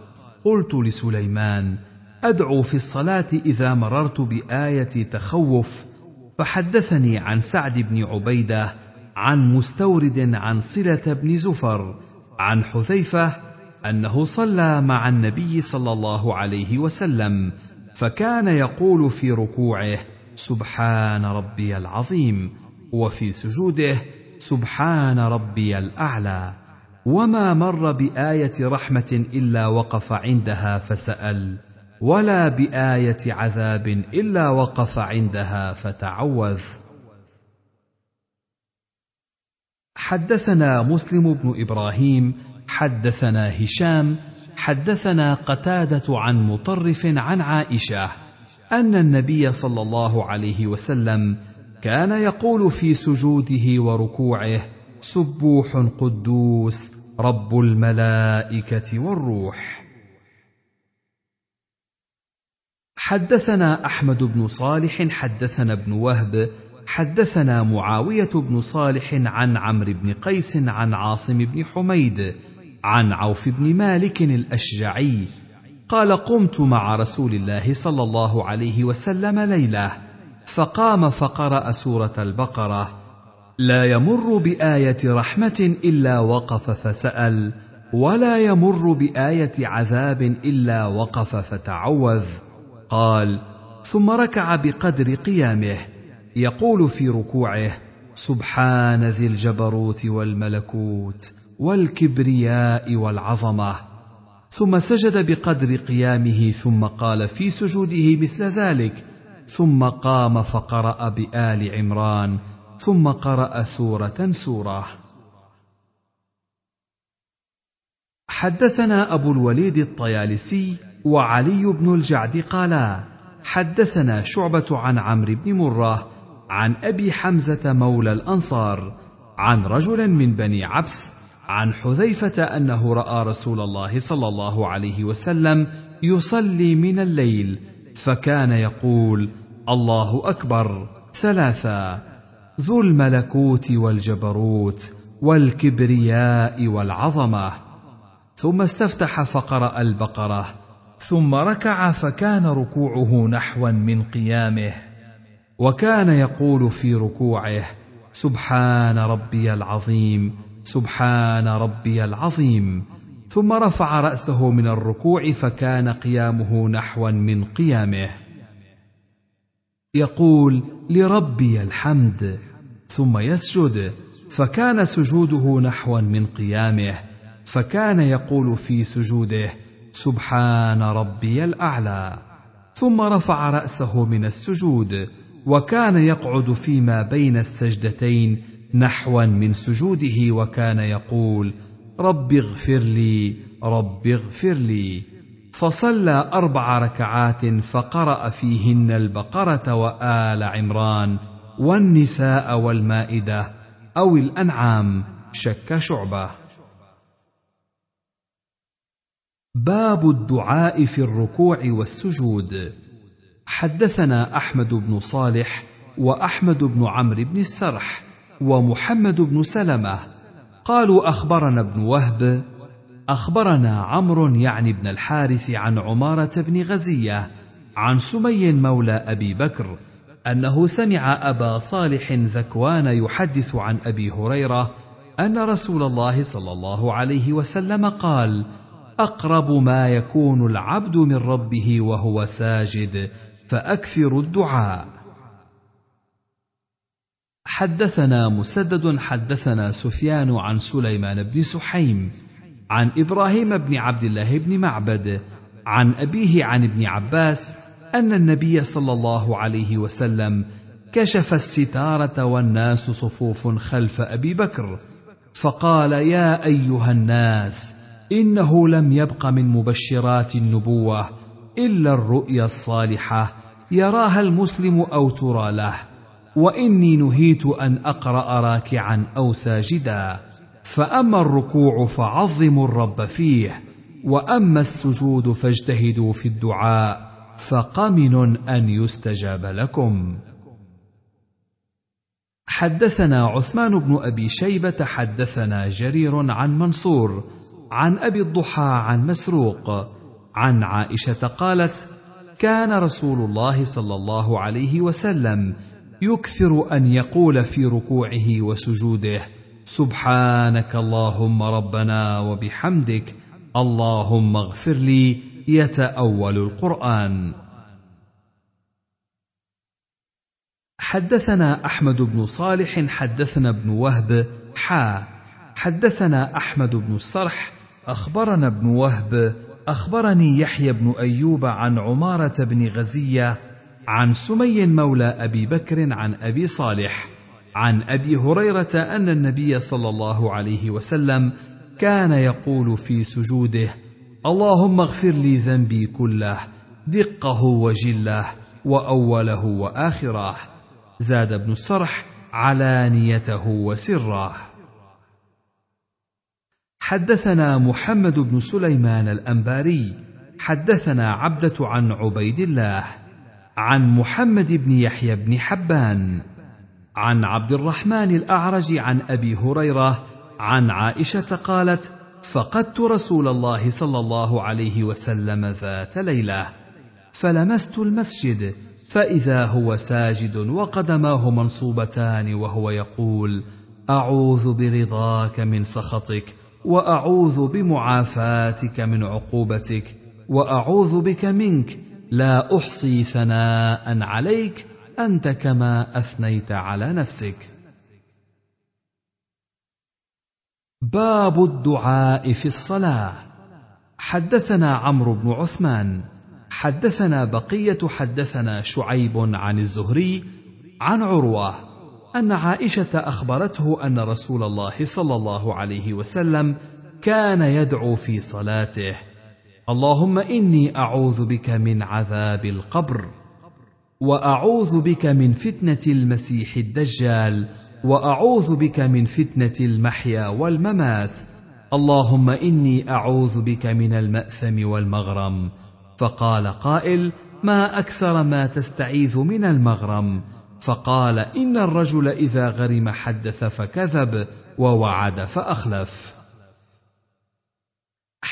قلت لسليمان أدعو في الصلاة إذا مررت بآية تخوف فحدثني عن سعد بن عبيدة عن مستورد عن صلة بن زفر عن حذيفة أنه صلى مع النبي صلى الله عليه وسلم فكان يقول في ركوعه سبحان ربي العظيم وفي سجوده سبحان ربي الأعلى. وما مر بآية رحمة إلا وقف عندها فسأل ولا بآية عذاب إلا وقف عندها فتعوذ. حدثنا مسلم بن إبراهيم حدثنا هشام حدثنا قتادة عن مطرف عن عائشة أن النبي صلى الله عليه وسلم كان يقول في سجوده وركوعه سبوح قدوس رب الملائكة والروح حدثنا أحمد بن صالح حدثنا ابن وهب حدثنا معاوية بن صالح عن عمرو بن قيس عن عاصم بن حميد عن عوف بن مالك الأشجعي قال قمت مع رسول الله صلى الله عليه وسلم ليلة فقام فقرأ سورة البقرة لا يمر بآية رحمة إلا وقف فسأل ولا يمر بآية عذاب إلا وقف فتعوذ قال ثم ركع بقدر قيامه يقول في ركوعه سبحان ذي الجبروت والملكوت والكبرياء والعظمة. ثم سجد بقدر قيامه ثم قال في سجوده مثل ذلك. ثم قام فقرأ بآل عمران ثم قرأ سورة سورة. حدثنا أبو الوليد الطيالسي وعلي بن الجعد قالا حدثنا شعبة عن عمرو بن مرة عن أبي حمزة مولى الأنصار عن رجل من بني عبس عن حذيفة أنه رأى رسول الله صلى الله عليه وسلم يصلي من الليل فكان يقول الله أكبر. ثلاثا ذو الملكوت والجبروت والكبرياء والعظمة. ثم استفتح فقرأ البقرة ثم ركع فكان ركوعه نحوا من قيامه وكان يقول في ركوعه سبحان ربي العظيم. سبحان ربي العظيم. ثم رفع رأسه من الركوع فكان قيامه نحوا من قيامه. يقول لربي الحمد. ثم يسجد. فكان سجوده نحوا من قيامه. فكان يقول في سجوده سبحان ربي الأعلى. ثم رفع رأسه من السجود. وكان يقعد فيما بين السجدتين نحوا من سجوده وكان يقول رب اغفر لي رب اغفر لي. فصلى أربع ركعات فقرأ فيهن البقرة وآل عمران والنساء والمائدة أو الأنعام شك شعبة. باب الدعاء في الركوع والسجود. حدثنا أحمد بن صالح وأحمد بن عمرو بن السرح ومحمد بن سلمة. قالوا أخبرنا ابن وهب أخبرنا عمرو يعني بن الحارث عن عمارة بن غزية عن سمي مولى أبي بكر أنه سمع أبا صالح ذكوان يحدث عن أبي هريرة أن رسول الله صلى الله عليه وسلم قال أقرب ما يكون العبد من ربه وهو ساجد فأكثر الدعاء. حدثنا مسدد حدثنا سفيان عن سليمان بن سحيم عن إبراهيم بن عبد الله بن معبد عن أبيه عن ابن عباس أن النبي صلى الله عليه وسلم كشف الستارة والناس صفوف خلف أبي بكر فقال يا أيها الناس إنه لم يبق من مبشرات النبوة إلا الرؤيا الصالحة يراها المسلم أو ترى له وإني نهيت أن أقرأ راكعا أو ساجدا. فأما الركوع فعظموا الرب فيه وأما السجود فاجتهدوا في الدعاء فقمن أن يستجاب لكم. حدثنا عثمان بن أبي شيبة حدثنا جرير عن منصور عن أبي الضحى عن مسروق عن عائشة قالت كان رسول الله صلى الله عليه وسلم يكثر أن يقول في ركوعه وسجوده سبحانك اللهم ربنا وبحمدك اللهم اغفر لي يتأول القرآن. حدثنا أحمد بن صالح حدثنا ابن وهب حا. حدثنا أحمد بن السرح أخبرنا ابن وهب أخبرني يحيى بن أيوب عن عمارة بن غزية عن سمي مولى أبي بكر عن أبي صالح عن أبي هريرة أن النبي صلى الله عليه وسلم كان يقول في سجوده اللهم اغفر لي ذنبي كله دقه وجله وأوله وآخره زاد ابن السرح علانيته وسره حدثنا محمد بن سليمان الأنباري حدثنا عبدة عن عبيد الله عن محمد بن يحيى بن حبان عن عبد الرحمن الأعرج عن أبي هريرة عن عائشة قالت فقدت رسول الله صلى الله عليه وسلم ذات ليلة فلمست المسجد فإذا هو ساجد وقدماه منصوبتان وهو يقول أعوذ برضاك من سخطك وأعوذ بمعافاتك من عقوبتك وأعوذ بك منك لا أحصي ثناء عليك أنت كما أثنيت على نفسك. باب الدعاء في الصلاة. حدثنا عمرو بن عثمان حدثنا بقية حدثنا شعيب عن الزهري عن عروة أن عائشة أخبرته أن رسول الله صلى الله عليه وسلم كان يدعو في صلاته. اللهم إني أعوذ بك من عذاب القبر وأعوذ بك من فتنة المسيح الدجال وأعوذ بك من فتنة المحيا والممات. اللهم إني أعوذ بك من المأثم والمغرم. فقال قائل ما أكثر ما تستعيذ من المغرم؟ فقال إن الرجل إذا غرم حدث فكذب ووعد فأخلف.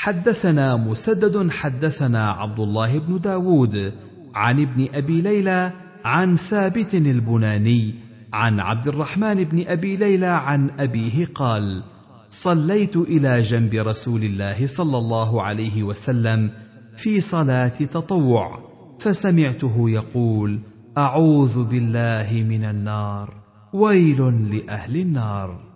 حدثنا مسدد حدثنا عبد الله بن داود عن ابن أبي ليلى عن ثابت البناني عن عبد الرحمن بن أبي ليلى عن أبيه قال صليت إلى جنب رسول الله صلى الله عليه وسلم في صلاة تطوع فسمعته يقول أعوذ بالله من النار ويل لأهل النار.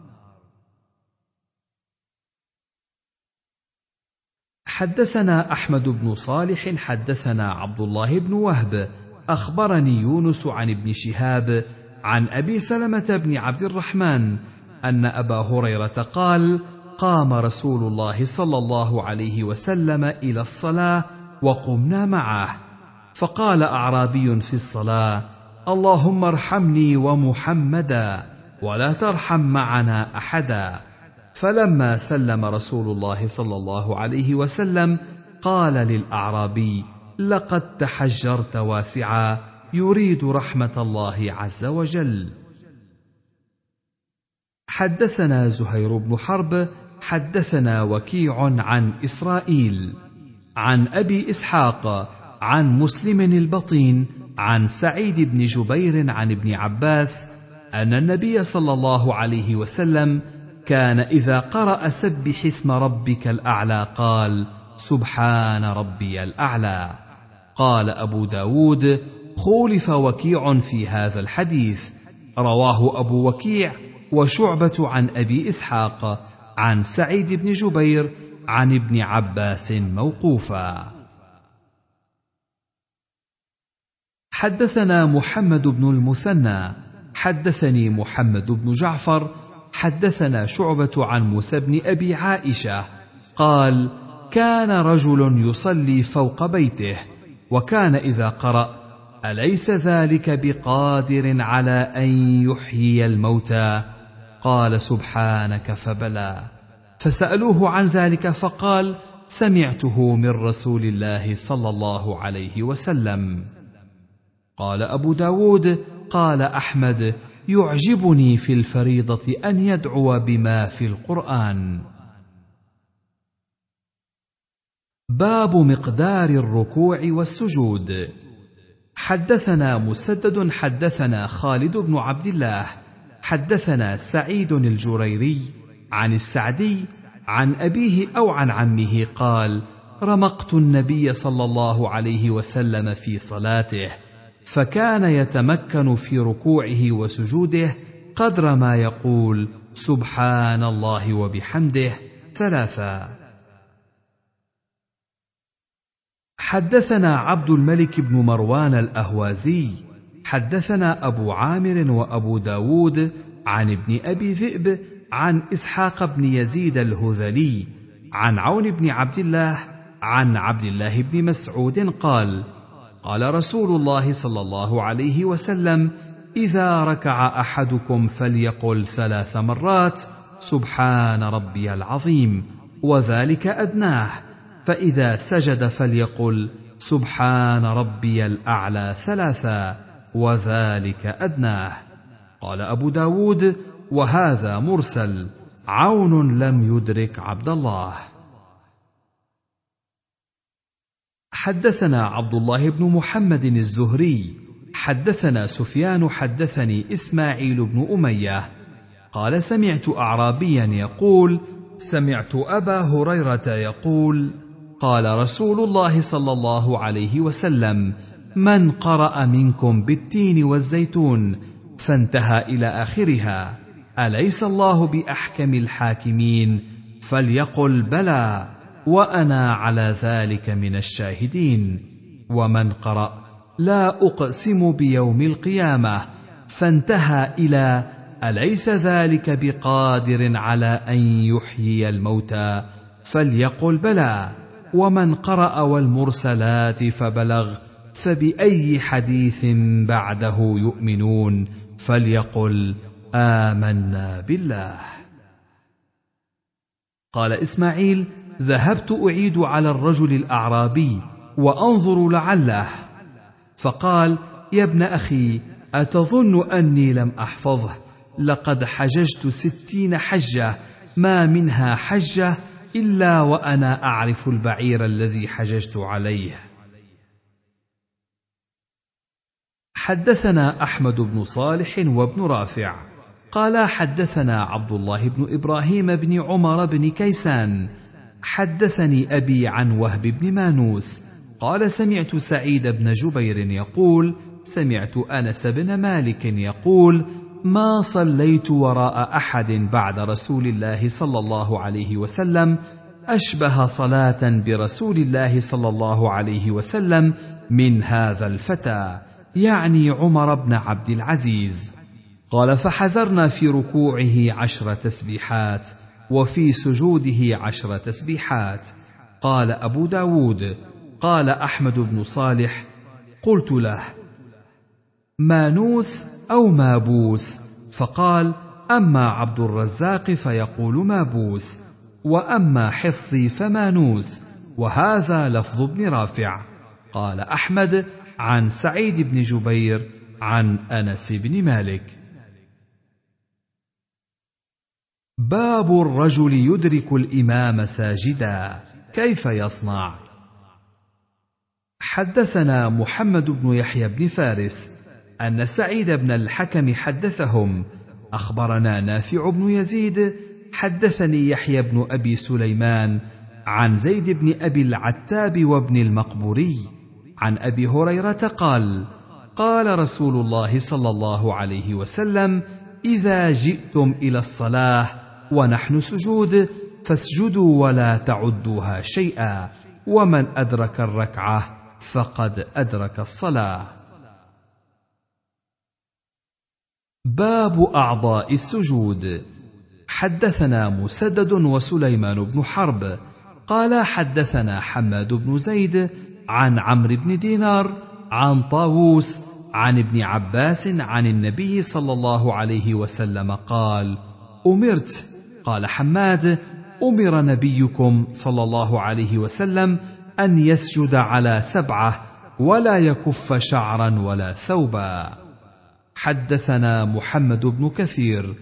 حدثنا أحمد بن صالح حدثنا عبد الله بن وهب. أخبرني يونس عن ابن شهاب عن أبي سلمة بن عبد الرحمن أن أبا هريرة قال قام رسول الله صلى الله عليه وسلم إلى الصلاة وقمنا معه. فقال أعرابي في الصلاة اللهم ارحمني ومحمدا ولا ترحم معنا أحدا. فلما سلم رسول الله صلى الله عليه وسلم قال للأعرابي لقد تحجرت واسعا يريد رحمة الله عز وجل. حدثنا زهير بن حرب حدثنا وكيع عن إسرائيل عن أبي إسحاق عن مسلم البطين عن سعيد بن جبير عن ابن عباس أن النبي صلى الله عليه وسلم كان إذا قرأ سبح اسم ربك الأعلى قال سبحان ربي الأعلى. قال أبو داود خولف وكيع في هذا الحديث. رواه أبو وكيع وشعبة عن أبي إسحاق عن سعيد بن جبير عن ابن عباس موقوفا. حدثنا محمد بن المثنى حدثني محمد بن جعفر حدثنا شعبة عن موسى بن أبي عائشة قال كان رجل يصلي فوق بيته وكان إذا قرأ أليس ذلك بقادر على أن يحيي الموتى؟ قال سبحانك فبلى. فسألوه عن ذلك فقال سمعته من رسول الله صلى الله عليه وسلم. قال أبو داود قال أحمد يعجبني في الفريضة أن يدعو بما في القرآن. باب مقدار الركوع والسجود. حدثنا مسدد حدثنا خالد بن عبد الله حدثنا سعيد الجريري عن السعدي عن أبيه أو عن عمه قال رمقت النبي صلى الله عليه وسلم في صلاته. فكان يتمكن في ركوعه وسجوده قدر ما يقول سبحان الله وبحمده ثلاثا. حدثنا عبد الملك بن مروان الأهوازي حدثنا أبو عامر وأبو داود عن ابن أبي ذئب عن إسحاق بن يزيد الهذلي عن عون بن عبد الله عن عبد الله بن مسعود قال قال رسول الله صلى الله عليه وسلم إذا ركع أحدكم فليقل ثلاث مرات سبحان ربي العظيم وذلك أدناه فإذا سجد فليقل سبحان ربي الأعلى ثلاثا وذلك أدناه. قال أبو داود وهذا مرسل عون لم يدرك عبد الله. حدثنا عبد الله بن محمد الزهري حدثنا سفيان حدثني إسماعيل بن أمية قال سمعت اعرابيا يقول سمعت أبا هريرة يقول قال رسول الله صلى الله عليه وسلم من قرأ منكم بالتين والزيتون فانتهى إلى آخرها أليس الله بأحكم الحاكمين؟ فليقل بلى. وأنا على ذلك من الشاهدين. ومن قرأ لا أقسم بيوم القيامة. فانتهى إلى أليس ذلك بقادر على أن يحيي الموتى؟ فليقل بلى. ومن قرأ والمرسلات فبلغ فبأي حديث بعده يؤمنون؟ فليقل آمنا بالله. قال إسماعيل ذهبت أعيد على الرجل الأعرابي وأنظر لعله. فقال يا ابن أخي أتظن أني لم أحفظه؟ لقد حججت ستين حجة ما منها حجة إلا وأنا أعرف البعير الذي حججت عليه. حدثنا أحمد بن صالح وابن رافع. قال حدثنا عبد الله بن إبراهيم بن عمر بن كيسان حدثني أبي عن وهب بن مانوس قال سمعت سعيد بن جبير يقول سمعت أنس بن مالك يقول ما صليت وراء أحد بعد رسول الله صلى الله عليه وسلم أشبه صلاة برسول الله صلى الله عليه وسلم من هذا الفتى يعني عمر بن عبد العزيز. قال فحزرنا في ركوعه عشر تسبيحات وفي سجوده عشر تسبيحات. قال أبو داود قال أحمد بن صالح قلت له مانوس أو مابوس؟ فقال أما عبد الرزاق فيقول مابوس وأما حفظي فمانوس وهذا لفظ ابن رافع. قال أحمد عن سعيد بن جبير عن أنس بن مالك. باب الرجل يدرك الإمام ساجدا كيف يصنع؟ حدثنا محمد بن يحيى بن فارس أن سعيد بن الحكم حدثهم. أخبرنا نافع بن يزيد حدثني يحيى بن أبي سليمان عن زيد بن أبي العتاب وابن المقبوري عن أبي هريرة قال قال رسول الله صلى الله عليه وسلم إذا جئتم إلى الصلاة ونحن سجود فاسجدوا ولا تعدوها شيئا ومن أدرك الركعة فقد أدرك الصلاة. باب أعضاء السجود. حدثنا مسدد وسليمان بن حرب قال حدثنا حماد بن زيد عن عمرو بن دينار عن طاووس عن ابن عباس عن النبي صلى الله عليه وسلم قال أمرت قال حماد أمر نبيكم صلى الله عليه وسلم أن يسجد على سبعة ولا يكف شعرا ولا ثوبا. حدثنا محمد بن كثير.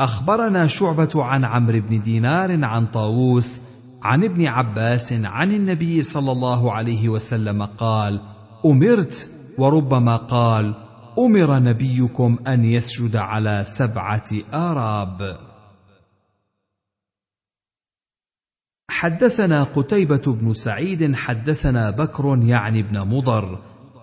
أخبرنا شعبة عن عمرو بن دينار عن طاووس عن ابن عباس عن النبي صلى الله عليه وسلم قال أمرت وربما قال أمر نبيكم أن يسجد على سبعة آراب. حدثنا قتيبة بن سعيد حدثنا بكر يعني ابن مضر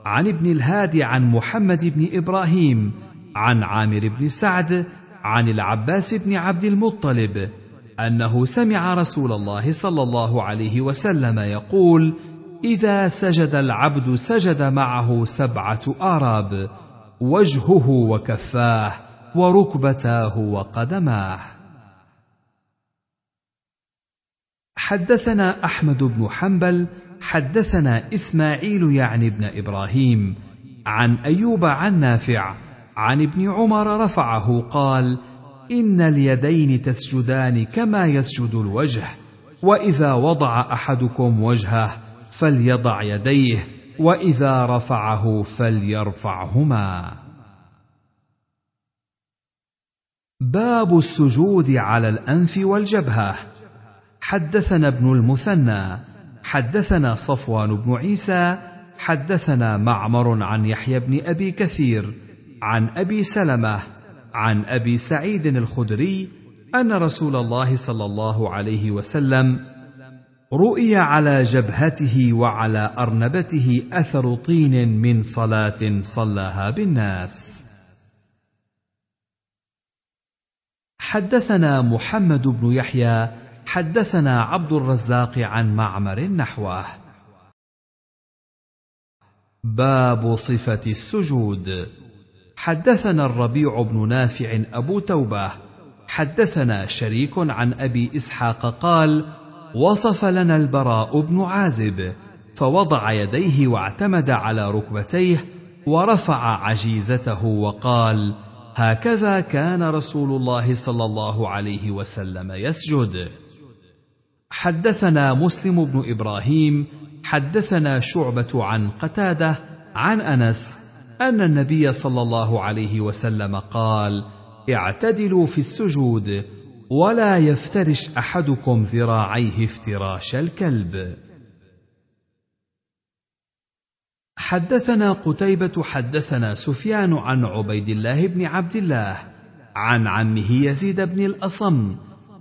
عن ابن الهادي عن محمد بن إبراهيم عن عامر بن سعد عن العباس بن عبد المطلب أنه سمع رسول الله صلى الله عليه وسلم يقول: إذا سجد العبد سجد معه سبعة آراب وجهه وكفاه وركبتاه وقدماه. حدثنا أحمد بن حنبل حدثنا إسماعيل يعني ابن إبراهيم عن أيوب عن نافع عن ابن عمر رفعه قال إن اليدين تسجدان كما يسجد الوجه وإذا وضع أحدكم وجهه فليضع يديه وإذا رفعه فليرفعهما. باب السجود على الأنف والجبهة. حدثنا ابن المثنى حدثنا صفوان بن عيسى حدثنا معمر عن يحيى بن أبي كثير عن أبي سلمة عن أبي سعيد الخدري أن رسول الله صلى الله عليه وسلم رؤي على جبهته وعلى أرنبته أثر طين من صلاة صلاها بالناس. حدثنا محمد بن يحيى حدثنا عبد الرزاق عن معمر نحوه. باب صفة السجود. حدثنا الربيع بن نافع أبو توبة. حدثنا شريك عن أبي إسحاق قال وصف لنا البراء بن عازب فوضع يديه واعتمد على ركبتيه ورفع عجيزته وقال هكذا كان رسول الله صلى الله عليه وسلم يسجد. حدثنا مسلم بن إبراهيم حدثنا شعبة عن قتادة عن أنس أن النبي صلى الله عليه وسلم قال اعتدلوا في السجود ولا يفترش أحدكم ذراعيه افتراش الكلب. حدثنا قتيبة حدثنا سفيان عن عبيد الله بن عبد الله عن عمه يزيد بن الأصم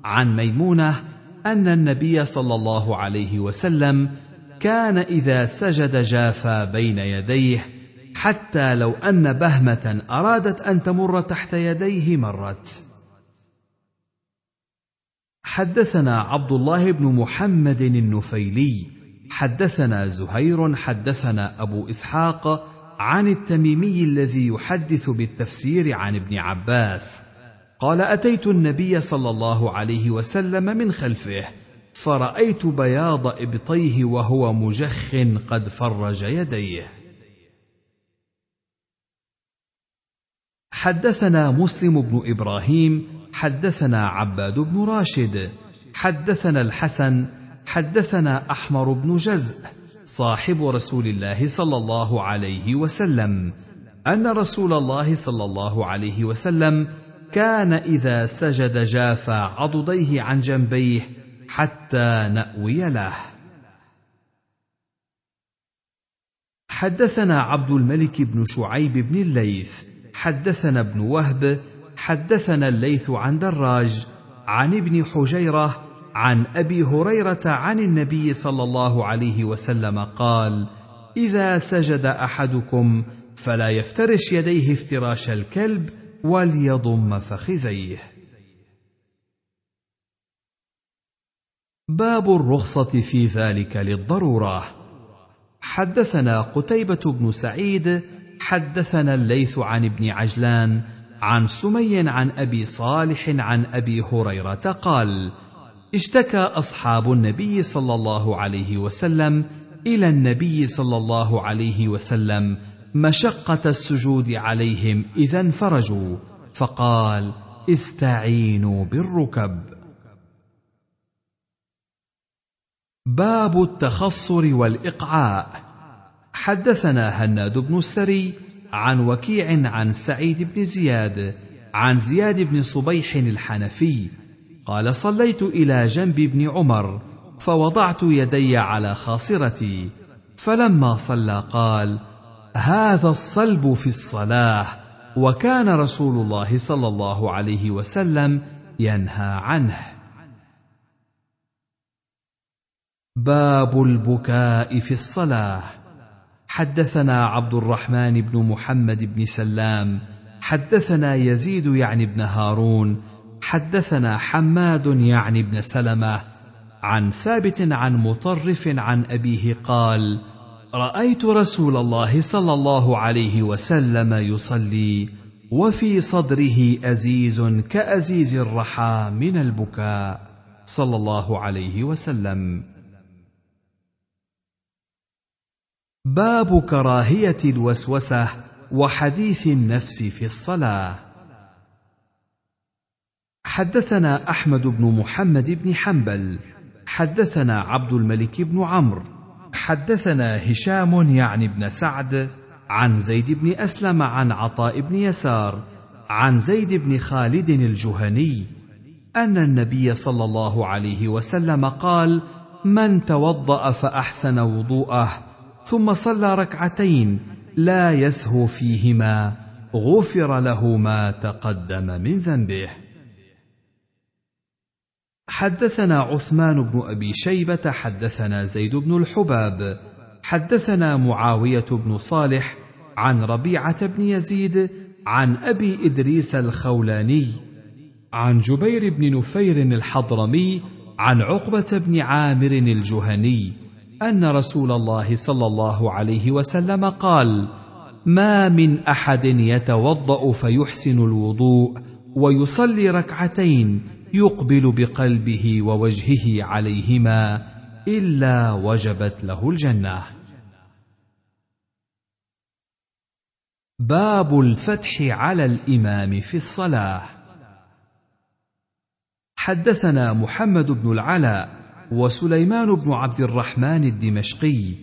عن ميمونة أن النبي صلى الله عليه وسلم كان إذا سجد جافى بين يديه حتى لو أن بهمة أرادت أن تمر تحت يديه مرت. حدثنا عبد الله بن محمد النفيلي حدثنا زهير حدثنا أبو إسحاق عن التميمي الذي يحدث بالتفسير عن ابن عباس قال أتيت النبي صلى الله عليه وسلم من خلفه فرأيت بياض إبطيه وهو مجخ قد فرج يديه. حدثنا مسلم بن إبراهيم حدثنا عباد بن راشد حدثنا الحسن حدثنا أحمر بن جزء صاحب رسول الله صلى الله عليه وسلم أن رسول الله صلى الله عليه وسلم كان إذا سجد جافى عضديه عن جنبيه حتى نأوي له. حدثنا عبد الملك بن شعيب بن الليث حدثنا ابن وهب حدثنا الليث عن دراج عن ابن حجيرة عن أبي هريرة عن النبي صلى الله عليه وسلم قال إذا سجد أحدكم فلا يفترش يديه افتراش الكلب وليضم فخذيه. باب الرخصة في ذلك للضرورة. حدثنا قتيبة بن سعيد حدثنا الليث عن ابن عجلان عن سمي عن أبي صالح عن أبي هريرة قال اشتكى أصحاب النبي صلى الله عليه وسلم إلى النبي صلى الله عليه وسلم مشقة السجود عليهم إذا انفرجوا فقال استعينوا بالركب. باب التخصر والإقعاء. حدثنا هناد بن السري عن وكيع عن سعيد بن زياد عن زياد بن صبيح الحنفي قال صليت إلى جنب ابن عمر فوضعت يدي على خاصرتي فلما صلى قال هذا الصلب في الصلاة وكان رسول الله صلى الله عليه وسلم ينهى عنه. باب البكاء في الصلاة. حدثنا عبد الرحمن بن محمد بن سلام حدثنا يزيد يعني بن هارون حدثنا حماد يعني بن سلمة عن ثابت عن مطرف عن أبيه قال رأيت رسول الله صلى الله عليه وسلم يصلي وفي صدره أزيز كأزيز الرحى من البكاء. صلى الله عليه وسلم. باب كراهية الوسوسة وحديث النفس في الصلاة. حدثنا أحمد بن محمد بن حنبل حدثنا عبد الملك بن عمرو حدثنا هشام يعني بن سعد عن زيد بن أسلم عن عطاء بن يسار عن زيد بن خالد الجهني أن النبي صلى الله عليه وسلم قال من توضأ فأحسن وضوءه ثم صلى ركعتين لا يسهو فيهما غفر له ما تقدم من ذنبه. حدثنا عثمان بن أبي شيبة حدثنا زيد بن الحباب. حدثنا معاوية بن صالح عن ربيعة بن يزيد عن أبي إدريس الخولاني عن جبير بن نفير الحضرمي عن عقبة بن عامر الجهني أن رسول الله صلى الله عليه وسلم قال ما من أحد يتوضأ فيحسن الوضوء ويصلي ركعتين يقبل بقلبه ووجهه عليهما إلا وجبت له الجنة. باب الفتح على الإمام في الصلاة. حدثنا محمد بن العلاء وسليمان بن عبد الرحمن الدمشقي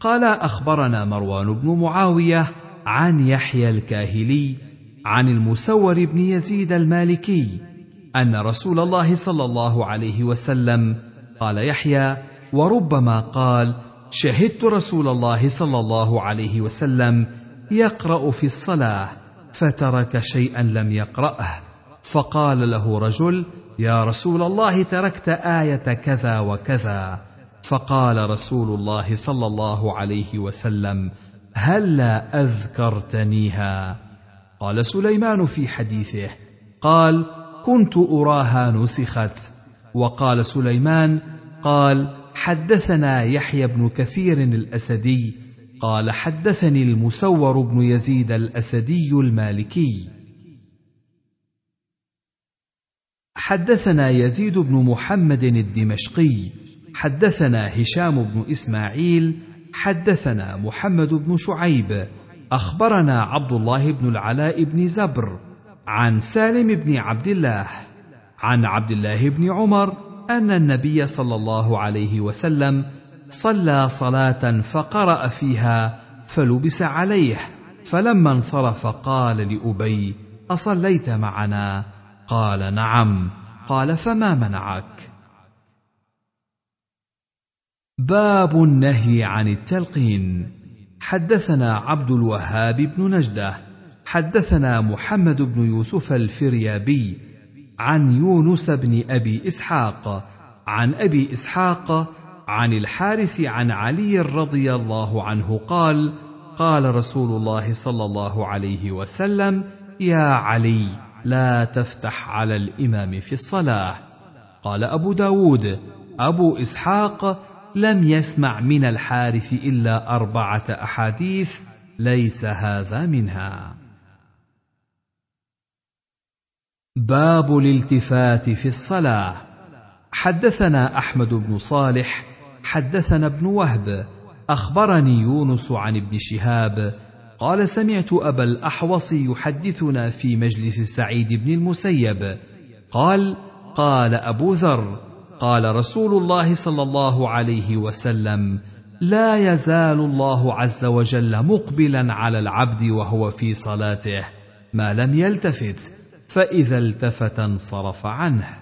قال أخبرنا مروان بن معاوية عن يحيى الكاهلي عن المسور بن يزيد المالكي أن رسول الله صلى الله عليه وسلم قال يحيى وربما قال شهدت رسول الله صلى الله عليه وسلم يقرأ في الصلاة فترك شيئا لم يقرأه. فقال له رجل يا رسول الله تركت آية كذا وكذا. فقال رسول الله صلى الله عليه وسلم هلا أذكرتنيها؟ قال سليمان في حديثه قال كنت أراها نسخت. وقال سليمان قال حدثنا يحيى بن كثير الأسدي. قال حدثني المسور بن يزيد الأسدي المالكي. حدثنا يزيد بن محمد الدمشقي. حدثنا هشام بن إسماعيل. حدثنا محمد بن شعيب. أخبرنا عبد الله بن العلاء بن زبر. عن سالم بن عبد الله. عن عبد الله بن عمر أن النبي صلى الله عليه وسلم صلى صلاة فقرأ فيها فلبس عليه فلما انصرف قال لأبي أصليت معنا؟ قال نعم. قال فما منعك؟ باب النهي عن التلقين. حدثنا عبد الوهاب بن نجدة. حدثنا محمد بن يوسف الفريابي عن يونس بن أبي إسحاق عن أبي إسحاق عن الحارث عن علي رضي الله عنه قال قال رسول الله صلى الله عليه وسلم يا علي لا تفتح على الإمام في الصلاة. قال أبو داود أبو إسحاق لم يسمع من الحارث إلا أربعة أحاديث ليس هذا منها. باب الالتفات في الصلاة. حدثنا أحمد بن صالح حدثنا ابن وهب أخبرني يونس عن ابن شهاب قال سمعت أبا الأحوص يحدثنا في مجلس سعيد بن المسيب. قال قال أبو ذر قال رسول الله صلى الله عليه وسلم لا يزال الله عز وجل مقبلا على العبد وهو في صلاته ما لم يلتفت. فإذا التفت انصرف عنه.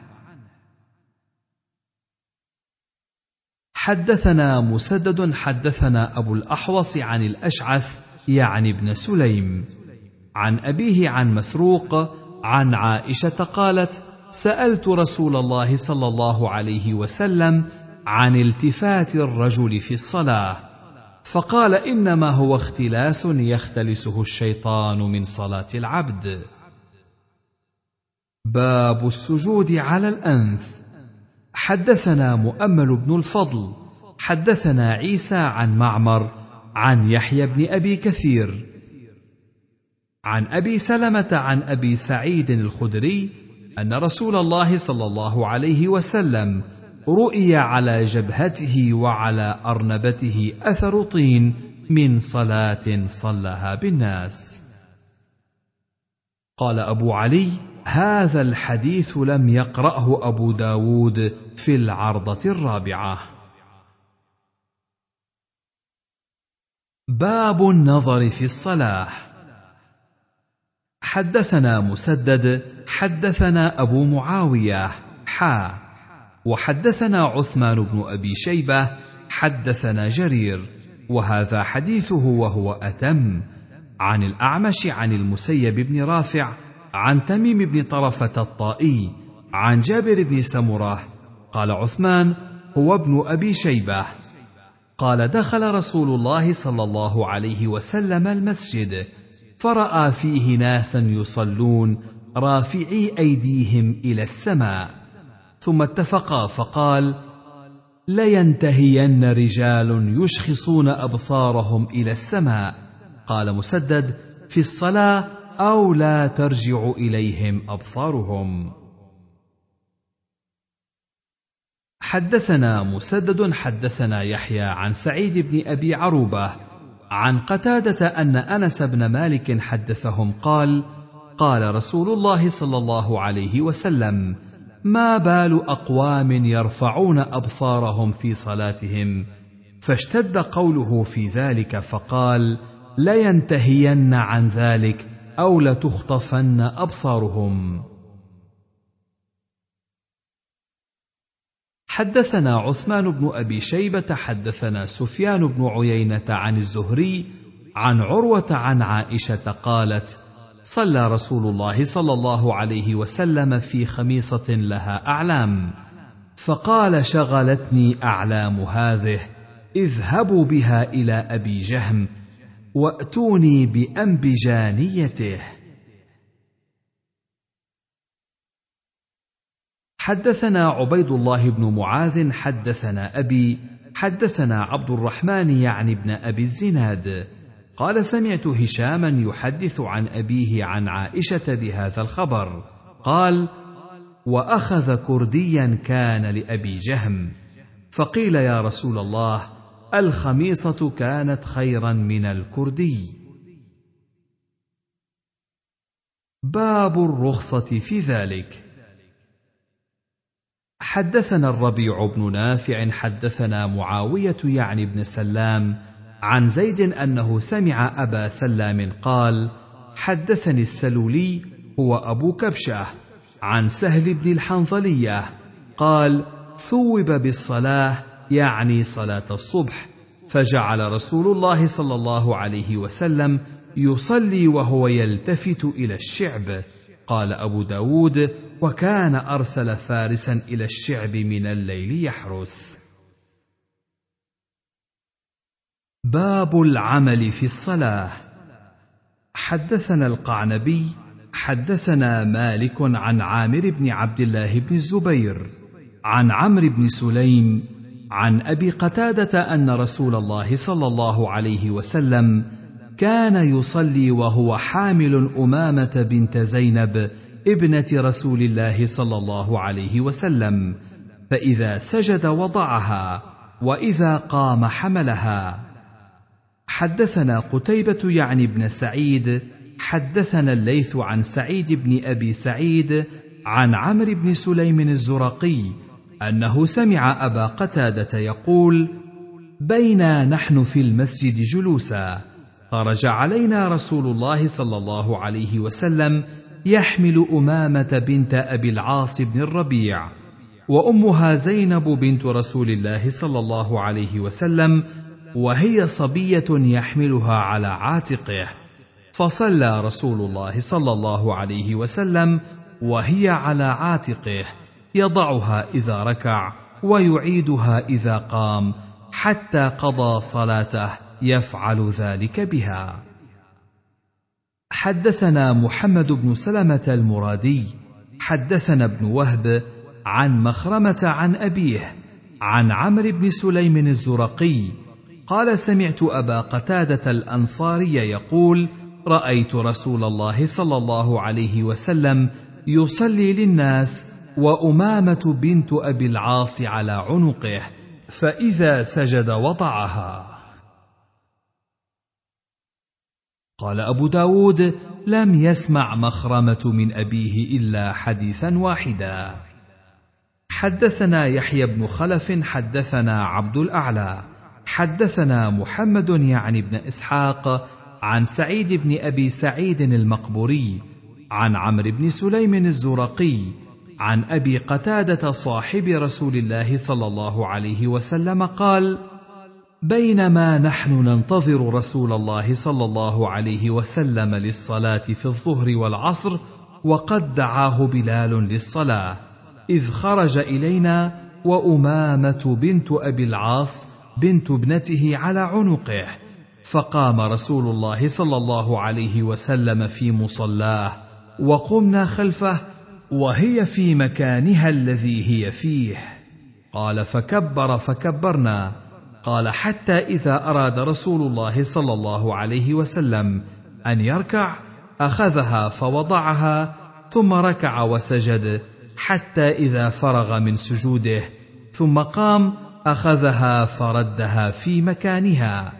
حدثنا مسدد حدثنا أبو الأحوص عن الأشعث يعني ابن سليم. عن أبيه عن مسروق عن عائشة قالت سألت رسول الله صلى الله عليه وسلم عن التفات الرجل في الصلاة فقال إنما هو اختلاس يختلسه الشيطان من صلاة العبد. باب السجود على الأنف. حدثنا مؤمل بن الفضل. حدثنا عيسى عن معمر عن يحيى بن أبي كثير. عن أبي سلمة عن أبي سعيد الخدري أن رسول الله صلى الله عليه وسلم رؤي على جبهته وعلى أرنبته أثر طين من صلاة صلىها بالناس. قال أبو علي هذا الحديث لم يقرأه أبو داود في العرضة الرابعة. باب النظر في الصلاة. حدثنا مسدد حدثنا أبو معاوية حا وحدثنا عثمان بن أبي شيبة حدثنا جرير وهذا حديثه وهو أتم. عن الأعمش عن المسيب بن رافع عن تميم بن طرفة الطائي عن جابر بن سمرة قال عثمان هو ابن أبي شيبة. قال دخل رسول الله صلى الله عليه وسلم المسجد فرأى فيه ناسا يصلون رافعي أيديهم إلى السماء. ثم اتفقا فقال لينتهين رجال يشخصون أبصارهم إلى السماء. قال مسدد في الصلاة أو لا ترجع إليهم أبصارهم. حدثنا مسدد حدثنا يحيى عن سعيد بن أبي عروبة عن قتادة أن أنس بن مالك حدثهم قال قال رسول الله صلى الله عليه وسلم ما بال أقوام يرفعون أبصارهم في صلاتهم؟ فاشتد قوله في ذلك فقال لينتهين عن ذلك أو لتخطفن أبصارهم. حدثنا عثمان بن أبي شيبة حدثنا سفيان بن عيينة عن الزهري عن عروة عن عائشة قالت صلى رسول الله صلى الله عليه وسلم في خميصة لها أعلام فقال شغلتني أعلام هذه اذهبوا بها إلى أبي جهم وأتوني بانبجانيته حدثنا عبيد الله بن معاذ حدثنا أبي حدثنا عبد الرحمن يعني ابن أبي الزناد. قال سمعت هشاما يحدث عن أبيه عن عائشة بهذا الخبر. قال وأخذ كرديا كان لأبي جهم. فقيل يا رسول الله الخميصة كانت خيرا من الكردي. باب الرخصة في ذلك. حدثنا الربيع بن نافع حدثنا معاوية يعني بن سلام عن زيد أنه سمع أبا سلام قال حدثني السلولي هو أبو كبشة عن سهل بن الحنظلية قال ثوب بالصلاة يعني صلاة الصبح فجعل رسول الله صلى الله عليه وسلم يصلي وهو يلتفت إلى الشعب. قال أبو داود وكان أرسل فارسا إلى الشعب من الليل يحرس. باب العمل في الصلاة. حدثنا القعنبي حدثنا مالك عن عامر بن عبد الله بن الزبير عن عمرو بن سليم عن أبي قتادة أن رسول الله صلى الله عليه وسلم كان يصلي وهو حامل أمامة بنت زينب ابنة رسول الله صلى الله عليه وسلم فإذا سجد وضعها وإذا قام حملها. حدثنا قتيبة يعني ابن سعيد حدثنا الليث عن سعيد بن أبي سعيد عن عمرو بن سليم الزرقي أنه سمع أبا قتادة يقول بينا نحن في المسجد جلوسا. خرج علينا رسول الله صلى الله عليه وسلم يحمل أمامة بنت أبي العاص بن الربيع وأمها زينب بنت رسول الله صلى الله عليه وسلم وهي صبية يحملها على عاتقه. فصلى رسول الله صلى الله عليه وسلم وهي على عاتقه. يضعها إذا ركع ويعيدها إذا قام حتى قضى صلاته يفعل ذلك بها. حدثنا محمد بن سلمة المرادي حدثنا ابن وهب عن مخرمة عن أبيه عن عمرو بن سليم الزرقي قال سمعت أبا قتادة الأنصاري يقول رأيت رسول الله صلى الله عليه وسلم يصلي للناس وأمامة بنت أبي العاص على عنقه فإذا سجد وضعها قال أبو داود لم يسمع مخرمة من أبيه إلا حديثا واحدا. حدثنا يحيى بن خلف حدثنا عبد الأعلى حدثنا محمد يعني بن إسحاق عن سعيد بن أبي سعيد المقبوري عن عمرو بن سليم الزرقي عن أبي قتادة صاحب رسول الله صلى الله عليه وسلم قال بينما نحن ننتظر رسول الله صلى الله عليه وسلم للصلاة في الظهر والعصر وقد دعاه بلال للصلاة إذ خرج إلينا وأمامة بنت أبي العاص بنت ابنته على عنقه فقام رسول الله صلى الله عليه وسلم في مصلاه وقمنا خلفه وهي في مكانها الذي هي فيه. قال فكبر فكبرنا. قال حتى إذا أراد رسول الله صلى الله عليه وسلم أن يركع أخذها فوضعها ثم ركع وسجد حتى إذا فرغ من سجوده ثم قام أخذها فردها في مكانها.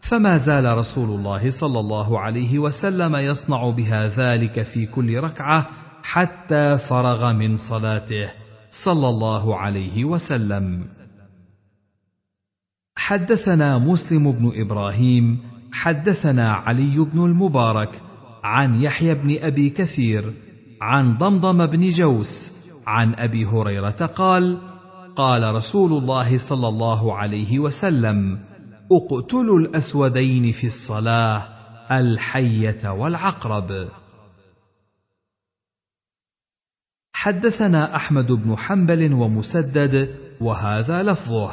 فما زال رسول الله صلى الله عليه وسلم يصنع بها ذلك في كل ركعة حتى فرغ من صلاته. صلى الله عليه وسلم. حدثنا مسلم بن إبراهيم حدثنا علي بن المبارك عن يحيى بن أبي كثير عن ضمضم بن جوس عن أبي هريرة قال قال رسول الله صلى الله عليه وسلم أقتلوا الأسودين في الصلاة الحية والعقرب. حدثنا أحمد بن حنبل ومسدد وهذا لفظه.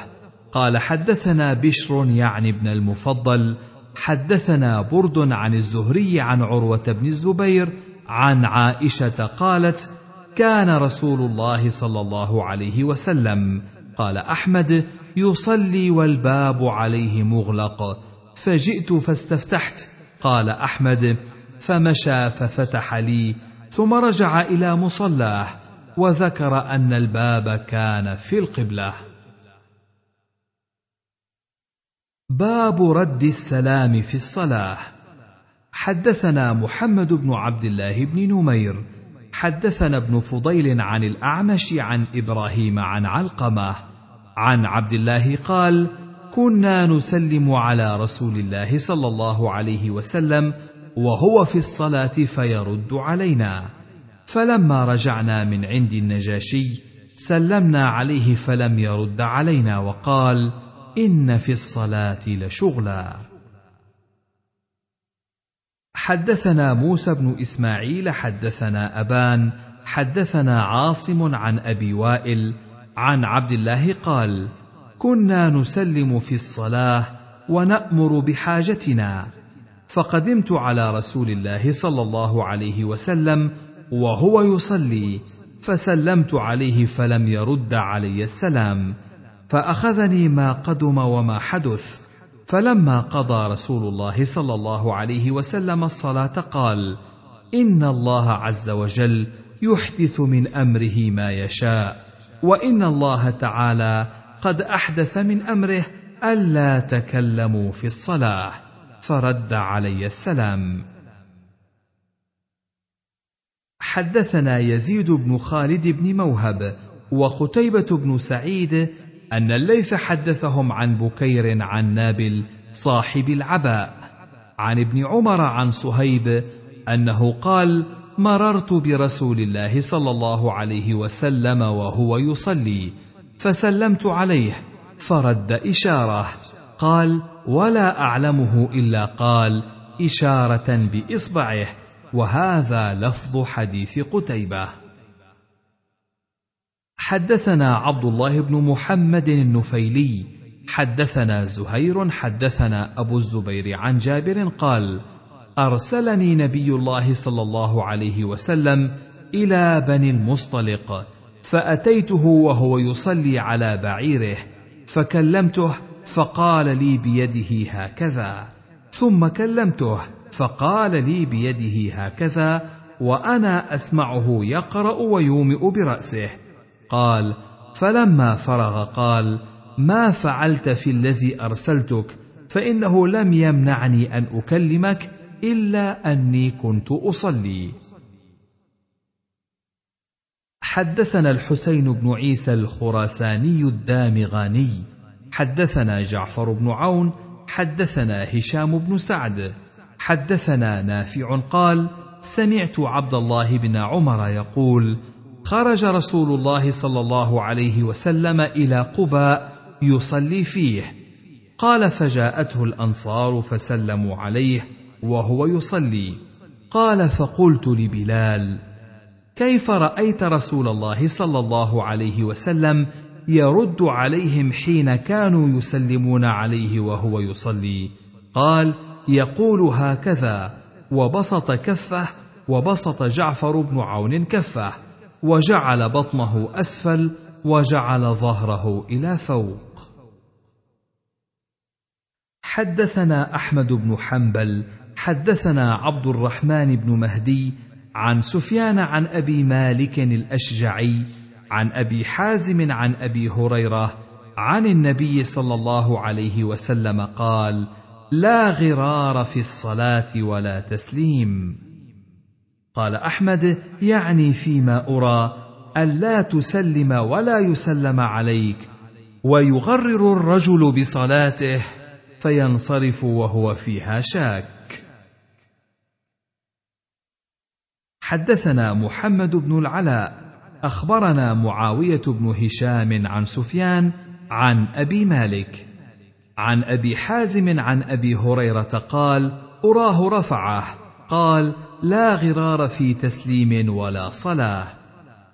قال حدثنا بشر يعني ابن المفضل حدثنا برد عن الزهري عن عروة بن الزبير عن عائشة قالت كان رسول الله صلى الله عليه وسلم قال أحمد يصلي والباب عليه مغلق فجئت فاستفتحت قال أحمد فمشى ففتح لي ثم رجع إلى مصلاه وذكر أن الباب كان في القبلة. باب رد السلام في الصلاة. حدثنا محمد بن عبد الله بن نمير. حدثنا ابن فضيل عن الأعمش عن إبراهيم عن علقمة. عن عبد الله قال كنا نسلم على رسول الله صلى الله عليه وسلم وهو في الصلاة فيرد علينا. فلما رجعنا من عند النجاشي سلمنا عليه فلم يرد علينا وقال إن في الصلاة لشغلا. حدثنا موسى بن إسماعيل حدثنا أبان حدثنا عاصم عن أبي وائل عن عبد الله قال كنا نسلم في الصلاة ونأمر بحاجتنا. فقدمت على رسول الله صلى الله عليه وسلم وهو يصلي فسلمت عليه فلم يرد علي السلام فأخذني ما قدم وما حدث فلما قضى رسول الله صلى الله عليه وسلم الصلاة قال إن الله عز وجل يحدث من أمره ما يشاء وإن الله تعالى قد أحدث من أمره ألا تكلموا في الصلاة. فرد علي السلام. حدثنا يزيد بن خالد بن موهب وقتيبة بن سعيد أن الليث حدثهم عن بكير عن نابل صاحب العباء عن ابن عمر عن صهيب أنه قال مررت برسول الله صلى الله عليه وسلم وهو يصلي فسلمت عليه فرد إشارة قال ولا أعلمه إلا قال إشارة بإصبعه وهذا لفظ حديث قتيبة. حدثنا عبد الله بن محمد النفيلي حدثنا زهير حدثنا أبو الزبير عن جابر قال أرسلني نبي الله صلى الله عليه وسلم إلى بني المصطلق فأتيته وهو يصلي على بعيره فكلمته فقال لي بيده هكذا. ثم كلمته فقال لي بيده هكذا وأنا أسمعه يقرأ ويومئ برأسه. قال فلما فرغ قال ما فعلت في الذي أرسلتك؟ فإنه لم يمنعني أن أكلمك إلا أني كنت أصلي. حدثنا الحسين بن عيسى الخراساني الدامغاني. حدثنا جعفر بن عون حدثنا هشام بن سعد. حدثنا نافع قال سمعت عبد الله بن عمر يقول خرج رسول الله صلى الله عليه وسلم إلى قباء يصلي فيه. قال فجاءته الأنصار فسلموا عليه وهو يصلي. قال فقلت لبلال كيف رأيت رسول الله صلى الله عليه وسلم يرد عليهم حين كانوا يسلمون عليه وهو يصلي. قال يقول هكذا وبسط كفه وبسط جعفر بن عون كفه وجعل بطنه أسفل وجعل ظهره إلى فوق. حدثنا أحمد بن حنبل حدثنا عبد الرحمن بن مهدي عن سفيان عن أبي مالك الأشجعي عن أبي حازم عن أبي هريرة عن النبي صلى الله عليه وسلم قال لا غرار في الصلاة ولا تسليم قال أحمد يعني فيما أرى الا تسلم ولا يسلم عليك ويغرر الرجل بصلاته فينصرف وهو فيها شاك حدثنا محمد بن العلاء أخبرنا معاوية بن هشام عن سفيان عن أبي مالك. عن أبي حازم عن أبي هريرة قال أراه رفعه. قال لا غرار في تسليم ولا صلاة.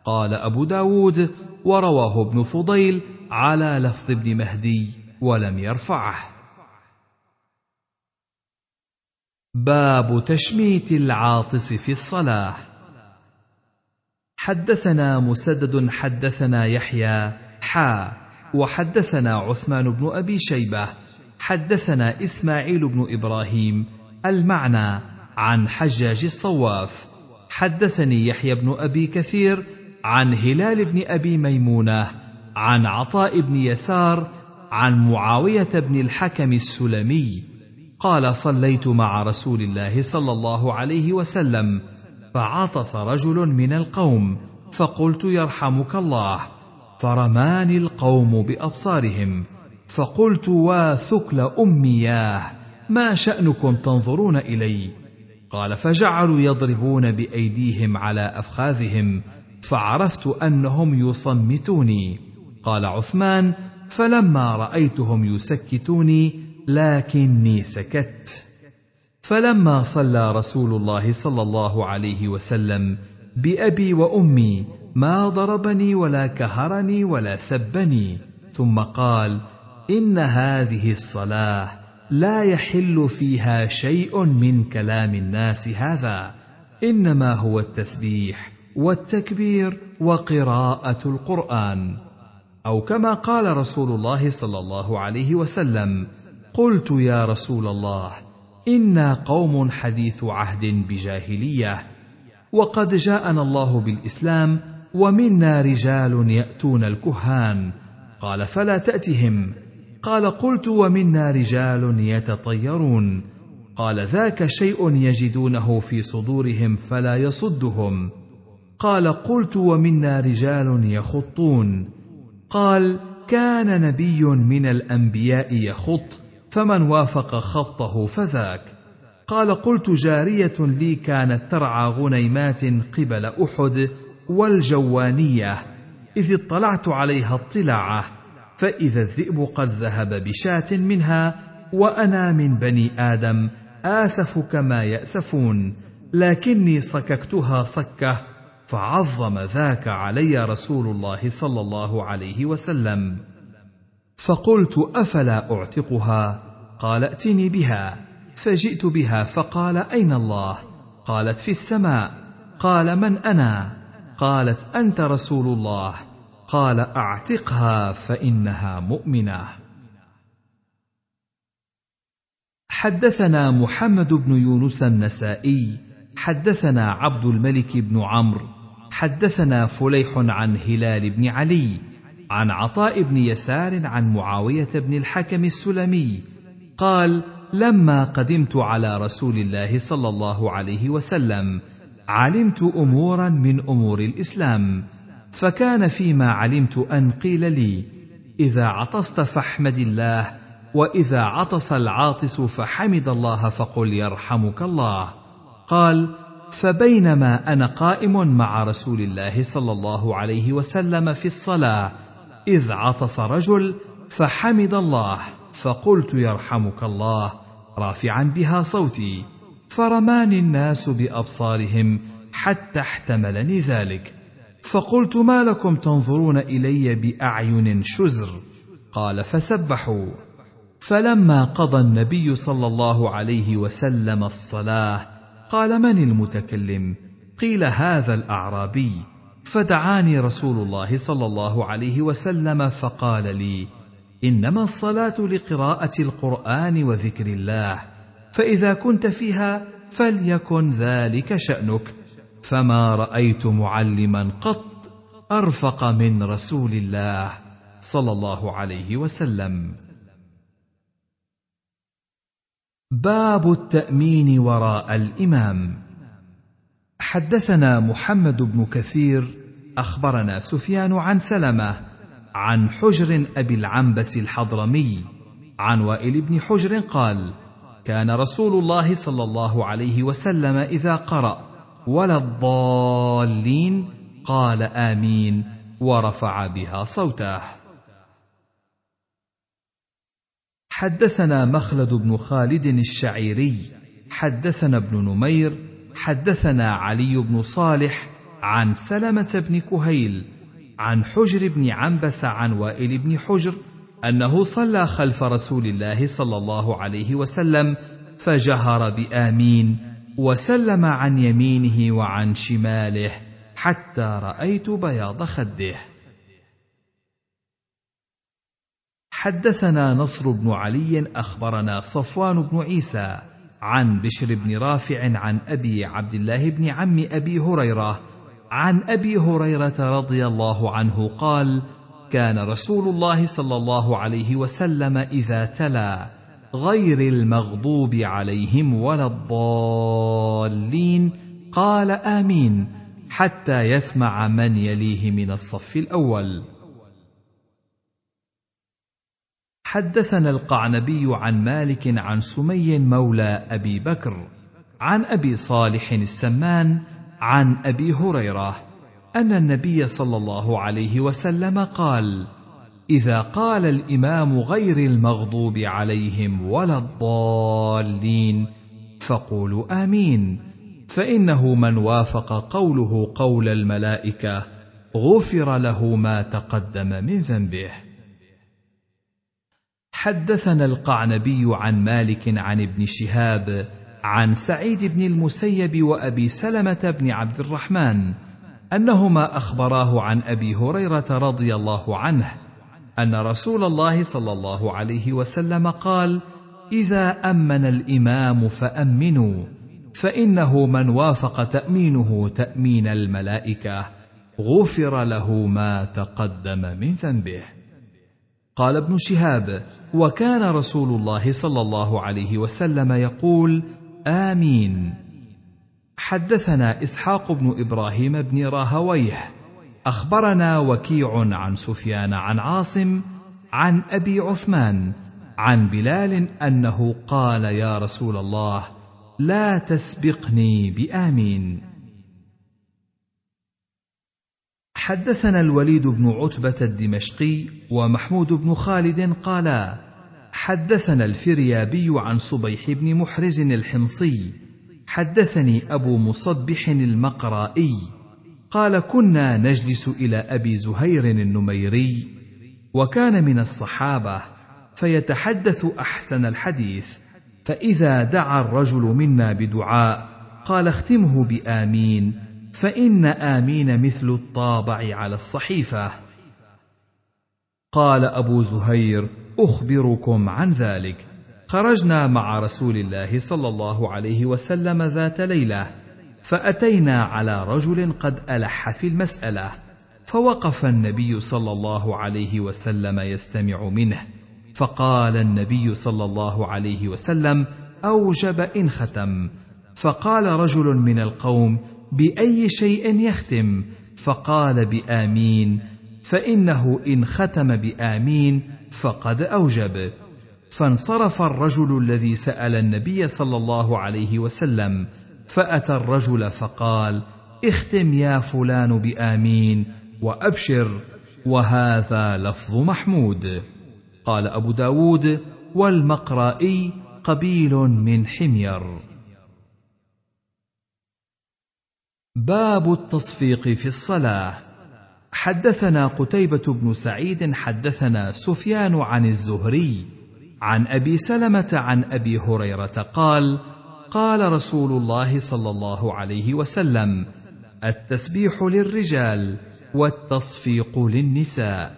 قال أبو داود ورواه ابن فضيل على لفظ ابن مهدي ولم يرفعه. باب تشميت العاطس في الصلاة. حدثنا مسدد حدثنا يحيى حا وحدثنا عثمان بن أبي شيبة حدثنا إسماعيل بن إبراهيم المعنى عن حجاج الصواف حدثني يحيى بن أبي كثير عن هلال بن أبي ميمونة عن عطاء بن يسار عن معاوية بن الحكم السلمي قال صليت مع رسول الله صلى الله عليه وسلم فعطس رجل من القوم فقلت يرحمك الله فرماني القوم بأبصارهم فقلت وا ثكل امياه ما شأنكم تنظرون إلي؟ قال فجعلوا يضربون بأيديهم على أفخاذهم فعرفت أنهم يصمتوني. قال عثمان فلما رأيتهم يسكتوني لكني سكت. فلما صلى رسول الله صلى الله عليه وسلم بأبي وأمي ما ضربني ولا كهرني ولا سبني ثم قال إن هذه الصلاة لا يحل فيها شيء من كلام الناس هذا إنما هو التسبيح والتكبير وقراءة القرآن. أو كما قال رسول الله صلى الله عليه وسلم قلت يا رسول الله أنا قوم حديث عهد بجاهليه وقد جاءنا الله بالاسلام ومنا رجال ياتون الكهان. قال فلا تاتهم. قال قلت ومنا رجال يتطيرون. قال ذاك شيء يجدونه في صدورهم فلا يصدهم. قال قلت ومنا رجال يخطون. قال كان نبي من الانبياء يخط. فمن وافق خطه فذاك. قال قلت جارية لي كانت ترعى غنيمات قبل أحد والجوانية إذ اطلعت عليها اطلاعه فإذا الذئب قد ذهب بشاة منها وأنا من بني آدم آسف كما يأسفون لكني صككتها صكة فعظم ذاك علي رسول الله صلى الله عليه وسلم. فقلت أفلا أعتقها؟ قال ائتني بها. فجئت بها فقال أين الله؟ قالت في السماء. قال من أنا؟ قالت أنت رسول الله. قال أعتقها فإنها مؤمنة. حدثنا محمد بن يونس النسائي. حدثنا عبد الملك بن عمرو. حدثنا فليح عن هلال بن علي. عن عطاء بن يسار عن معاوية بن الحكم السلمي قال لما قدمت على رسول الله صلى الله عليه وسلم علمت أمورا من أمور الإسلام فكان فيما علمت أن قيل لي إذا عطست فاحمد الله وإذا عطس العاطس فحمد الله فقل يرحمك الله. قال فبينما أنا قائم مع رسول الله صلى الله عليه وسلم في الصلاة إذ عطس رجل فحمد الله فقلت يرحمك الله رافعا بها صوتي. فرماني الناس بأبصارهم حتى احتملني ذلك. فقلت ما لكم تنظرون إلي بأعين شزر؟ قال فسبحوا. فلما قضى النبي صلى الله عليه وسلم الصلاة قال من المتكلم؟ قيل هذا الأعرابي. فدعاني رسول الله صلى الله عليه وسلم فقال لي إنما الصلاة لقراءة القرآن وذكر الله فإذا كنت فيها فليكن ذلك شأنك فما رأيت معلما قط أرفق من رسول الله صلى الله عليه وسلم. باب التأمين وراء الإمام. حدثنا محمد بن كثير أخبرنا سفيان عن سلمة عن حجر أبي العنبس الحضرمي عن وائل بن حجر قال كان رسول الله صلى الله عليه وسلم إذا قرأ ولا الضالين قال آمين ورفع بها صوته. حدثنا مخلد بن خالد الشعيري حدثنا ابن نمير حدثنا علي بن صالح عن سلمة بن كهيل عن حجر بن عنبس عن وائل بن حجر أنه صلى خلف رسول الله صلى الله عليه وسلم فجهر بآمين وسلم عن يمينه وعن شماله حتى رأيت بياض خده. حدثنا نصر بن علي أخبرنا صفوان بن عيسى عن بشر بن رافع عن أبي عبد الله بن عم أبي هريرة عن أبي هريرة رضي الله عنه قال كان رسول الله صلى الله عليه وسلم إذا تلا غير المغضوب عليهم ولا الضالين قال آمين حتى يسمع من يليه من الصف الأول. حدثنا القعنبي عن مالك عن سمي مولى أبي بكر عن أبي صالح السمان عن أبي هريرة أن النبي صلى الله عليه وسلم قال إذا قال الإمام غير المغضوب عليهم ولا الضالين فقولوا آمين فإنه من وافق قوله قول الملائكة غفر له ما تقدم من ذنبه. حدثنا القعنبي عن مالك عن ابن شهاب عن سعيد بن المسيب وأبي سلمة بن عبد الرحمن أنهما أخبراه عن أبي هريرة رضي الله عنه أن رسول الله صلى الله عليه وسلم قال إذا أمن الإمام فأمنوا فإنه من وافق تأمينه تأمين الملائكة غفر له ما تقدم من ذنبه. قال ابن شهاب وكان رسول الله صلى الله عليه وسلم يقول آمين. حدثنا إسحاق بن إبراهيم بن راهويه أخبرنا وكيع عن سفيان عن عاصم عن أبي عثمان عن بلال أنه قال يا رسول الله لا تسبقني بآمين. حدثنا الوليد بن عتبة الدمشقي ومحمود بن خالد قالا حدثنا الفريابي عن صبيح بن محرز الحمصي حدثني أبو مصبح المقرائي قال كنا نجلس إلى أبي زهير النميري وكان من الصحابة فيتحدث أحسن الحديث فإذا دعا الرجل منا بدعاء قال اختمه بآمين فإن آمين مثل الطابع على الصحيفة. قال أبو زهير أخبركم عن ذلك. خرجنا مع رسول الله صلى الله عليه وسلم ذات ليلة فأتينا على رجل قد ألح في المسألة فوقف النبي صلى الله عليه وسلم يستمع منه فقال النبي صلى الله عليه وسلم أوجب إن ختم. فقال رجل من القوم بأي شيء يختم فقال بآمين فإنه إن ختم بآمين فقد أوجب. فانصرف الرجل الذي سأل النبي صلى الله عليه وسلم فأتى الرجل فقال اختم يا فلان بآمين وأبشر وهذا لفظ محمود. قال أبو داود والمقرائي قبيل من حمير. باب التصفيق في الصلاة. حدثنا قتيبة بن سعيد حدثنا سفيان عن الزهري عن أبي سلمة عن أبي هريرة قال قال رسول الله صلى الله عليه وسلم التسبيح للرجال والتصفيق للنساء.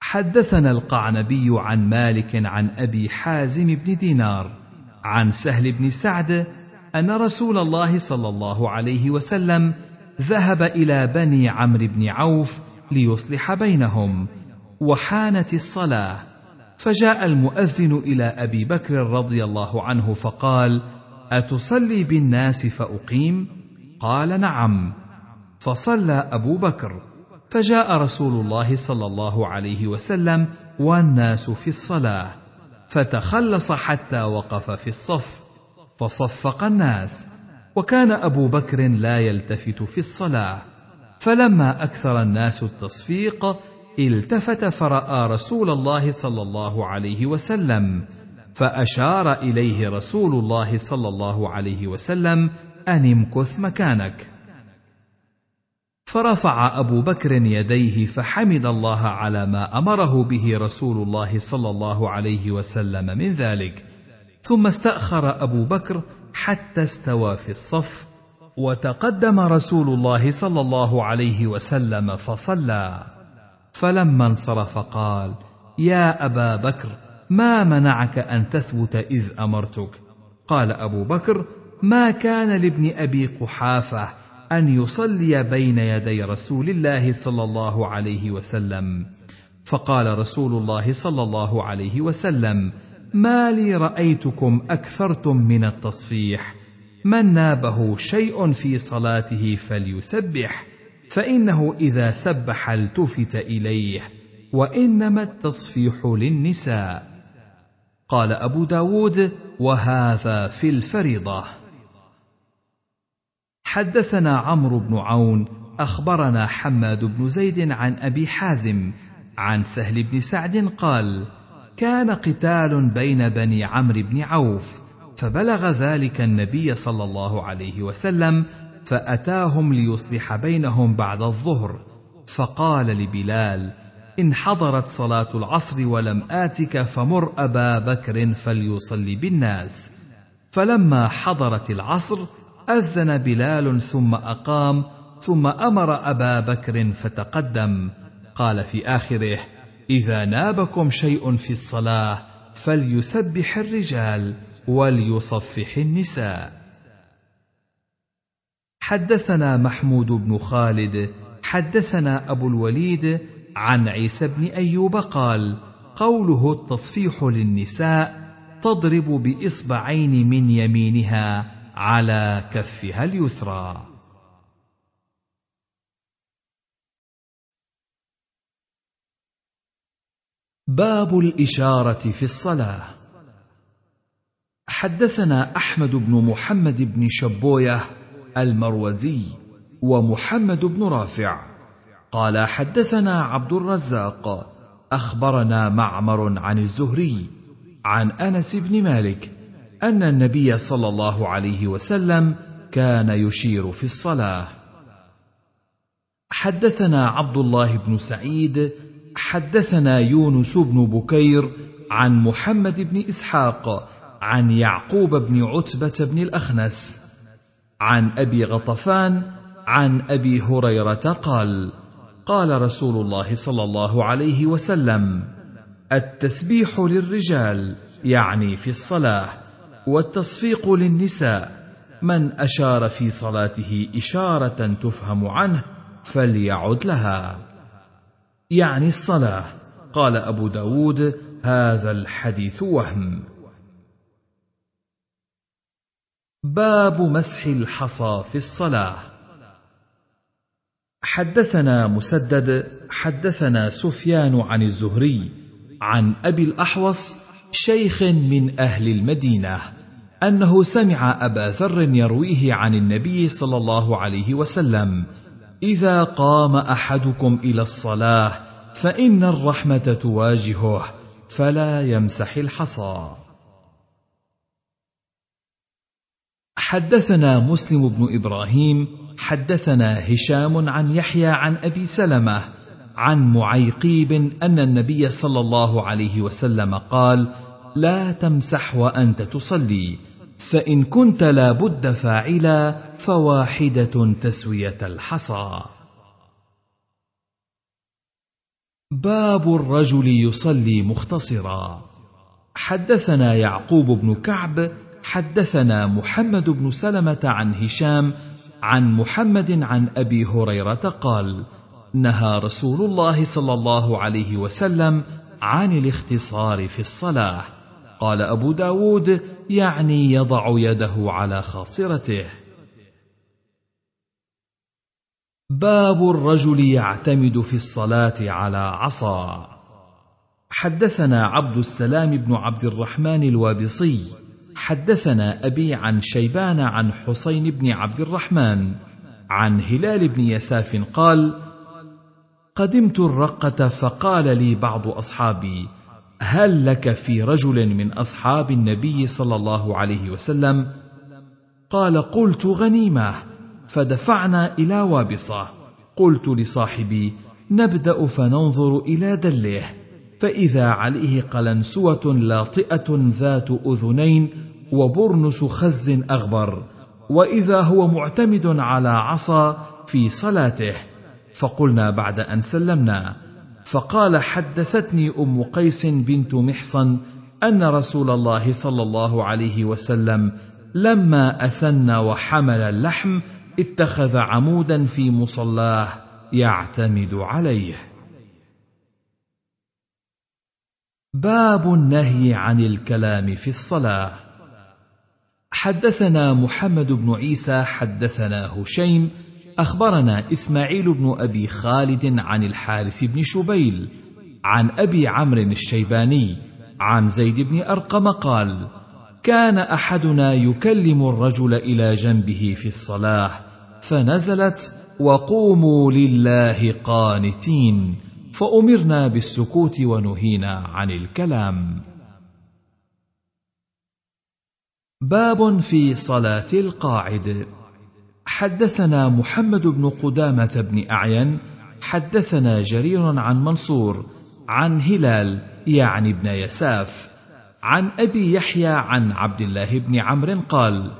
حدثنا القعنبي عن مالك عن أبي حازم بن دينار عن سهل بن سعد أن رسول الله صلى الله عليه وسلم ذهب إلى بني عمرو بن عوف ليصلح بينهم وحانت الصلاة. فجاء المؤذن إلى أبي بكر رضي الله عنه فقال أتصلي بالناس فأقيم؟ قال نعم. فصلى أبو بكر. فجاء رسول الله صلى الله عليه وسلم والناس في الصلاة. فتخلص حتى وقف في الصف. فصفق الناس وكان أبو بكر لا يلتفت في الصلاة. فلما أكثر الناس التصفيق التفت فرأى رسول الله صلى الله عليه وسلم فأشار إليه رسول الله صلى الله عليه وسلم أن امكث مكانك. فرفع أبو بكر يديه فحمد الله على ما أمره به رسول الله صلى الله عليه وسلم من ذلك. ثم استأخر أبو بكر حتى استوى في الصف وتقدم رسول الله صلى الله عليه وسلم فصلى. فلما انصرف قال يا أبا بكر ما منعك أن تثبت إذ أمرتك؟ قال أبو بكر ما كان لابن أبي قحافة أن يصلي بين يدي رسول الله صلى الله عليه وسلم. فقال رسول الله صلى الله عليه وسلم ما لي رأيتكم أكثرتم من التصفيح. من نابه شيء في صلاته فليسبح فإنه إذا سبح التفت إليه وإنما التصفيح للنساء. قال أبو داود وهذا في الفريضة. حدثنا عمرو بن عون أخبرنا حماد بن زيد عن أبي حازم عن سهل بن سعد قال كان قتال بين بني عمرو بن عوف فبلغ ذلك النبي صلى الله عليه وسلم فأتاهم ليصلح بينهم بعد الظهر. فقال لبلال إن حضرت صلاة العصر ولم آتك فمر أبا بكر فليصلي بالناس. فلما حضرت العصر أذن بلال ثم أقام ثم أمر أبا بكر فتقدم. قال في آخره إذا نابكم شيء في الصلاة فليسبح الرجال وليصفح النساء. حدثنا محمود بن خالد حدثنا أبو الوليد عن عيسى بن أيوب قال قوله التصفيح للنساء تضرب بإصبعين من يمينها على كفها اليسرى. باب الإشارة في الصلاة. حدثنا أحمد بن محمد بن شبوية المروزي ومحمد بن رافع. قال حدثنا عبد الرزاق أخبرنا معمر عن الزهري عن أنس بن مالك أن النبي صلى الله عليه وسلم كان يشير في الصلاة. حدثنا عبد الله بن سعيد حدثنا يونس بن بكير عن محمد بن إسحاق عن يعقوب بن عتبة بن الأخنس عن أبي غطفان عن أبي هريرة قال قال رسول الله صلى الله عليه وسلم التسبيح للرجال يعني في الصلاة والتصفيق للنساء من أشار في صلاته إشارة تفهم عنه فليعد لها. يعني الصلاة. قال أبو داود هذا الحديث وهم. باب مسح الحصى في الصلاة. حدثنا مسدد حدثنا سفيان عن الزهري عن أبي الأحوص شيخ من أهل المدينة أنه سمع أبا ذر يرويه عن النبي صلى الله عليه وسلم إذا قام أحدكم إلى الصلاة فإن الرحمة تواجهه فلا يمسح الحصى. حدثنا مسلم بن إبراهيم حدثنا هشام عن يحيى عن أبي سلمة عن معيقيب أن النبي صلى الله عليه وسلم قال لا تمسح وأنت تصلي. فإن كنت لا بد فاعلا فواحدة تسوية الحصى. باب الرجل يصلي مختصرا. حدثنا يعقوب بن كعب حدثنا محمد بن سلمة عن هشام عن محمد عن أبي هريرة قال نهى رسول الله صلى الله عليه وسلم عن الاختصار في الصلاة. قال أبو داود يعني يضع يده على خاصرته. باب الرجل يعتمد في الصلاة على عصا. حدثنا عبد السلام بن عبد الرحمن الوابصي. حدثنا أبي عن شيبان عن حسين بن عبد الرحمن. عن هلال بن يساف قال قدمت الرقة فقال لي بعض أصحابي هل لك في رجل من أصحاب النبي صلى الله عليه وسلم؟ قال قلت غنيمة. فدفعنا إلى وابصة. قلت لصاحبي نبدأ فننظر إلى دله. فإذا عليه قلنسوة لاطئة ذات أذنين وبرنس خز أغبر. وإذا هو معتمد على عصا في صلاته. فقلنا بعد أن سلمنا فقال حدثتني أم قيس بنت محصن أن رسول الله صلى الله عليه وسلم لما اسن وحمل اللحم اتخذ عمودا في مصلاه يعتمد عليه. باب النهي عن الكلام في الصلاة. حدثنا محمد بن عيسى حدثنا هشيم أخبرنا إسماعيل بن أبي خالد عن الحارث بن شبيل عن أبي عمرو الشيباني عن زيد بن أرقم قال كان أحدنا يكلم الرجل إلى جنبه في الصلاة فنزلت وقوموا لله قانتين فأمرنا بالسكوت ونهينا عن الكلام. باب في صلاة القاعد. حدثنا محمد بن قدامة بن أعين حدثنا جرير عن منصور عن هلال يعني ابن يساف عن أبي يحيى عن عبد الله بن عمرو قال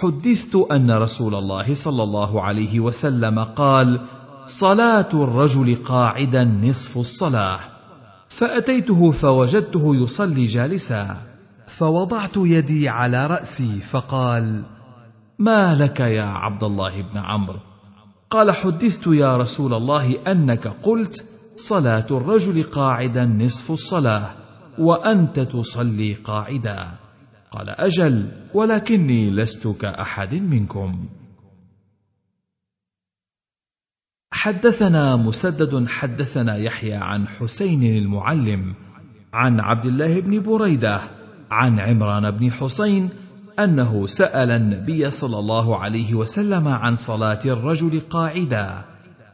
حدثت أن رسول الله صلى الله عليه وسلم قال صلاة الرجل قاعدا نصف الصلاة فأتيته فوجدته يصلي جالسا فوضعت يدي على رأسي فقال ما لك يا عبد الله بن عمرو؟ قال حدثت يا رسول الله أنك قلت صلاة الرجل قاعدا نصف الصلاة وأنت تصلي قاعدا. قال أجل ولكني لست كأحد منكم. حدثنا مسدد حدثنا يحيى عن حسين المعلم عن عبد الله بن بريدة عن عمران بن حسين أنه سأل النبي صلى الله عليه وسلم عن صلاة الرجل قاعدا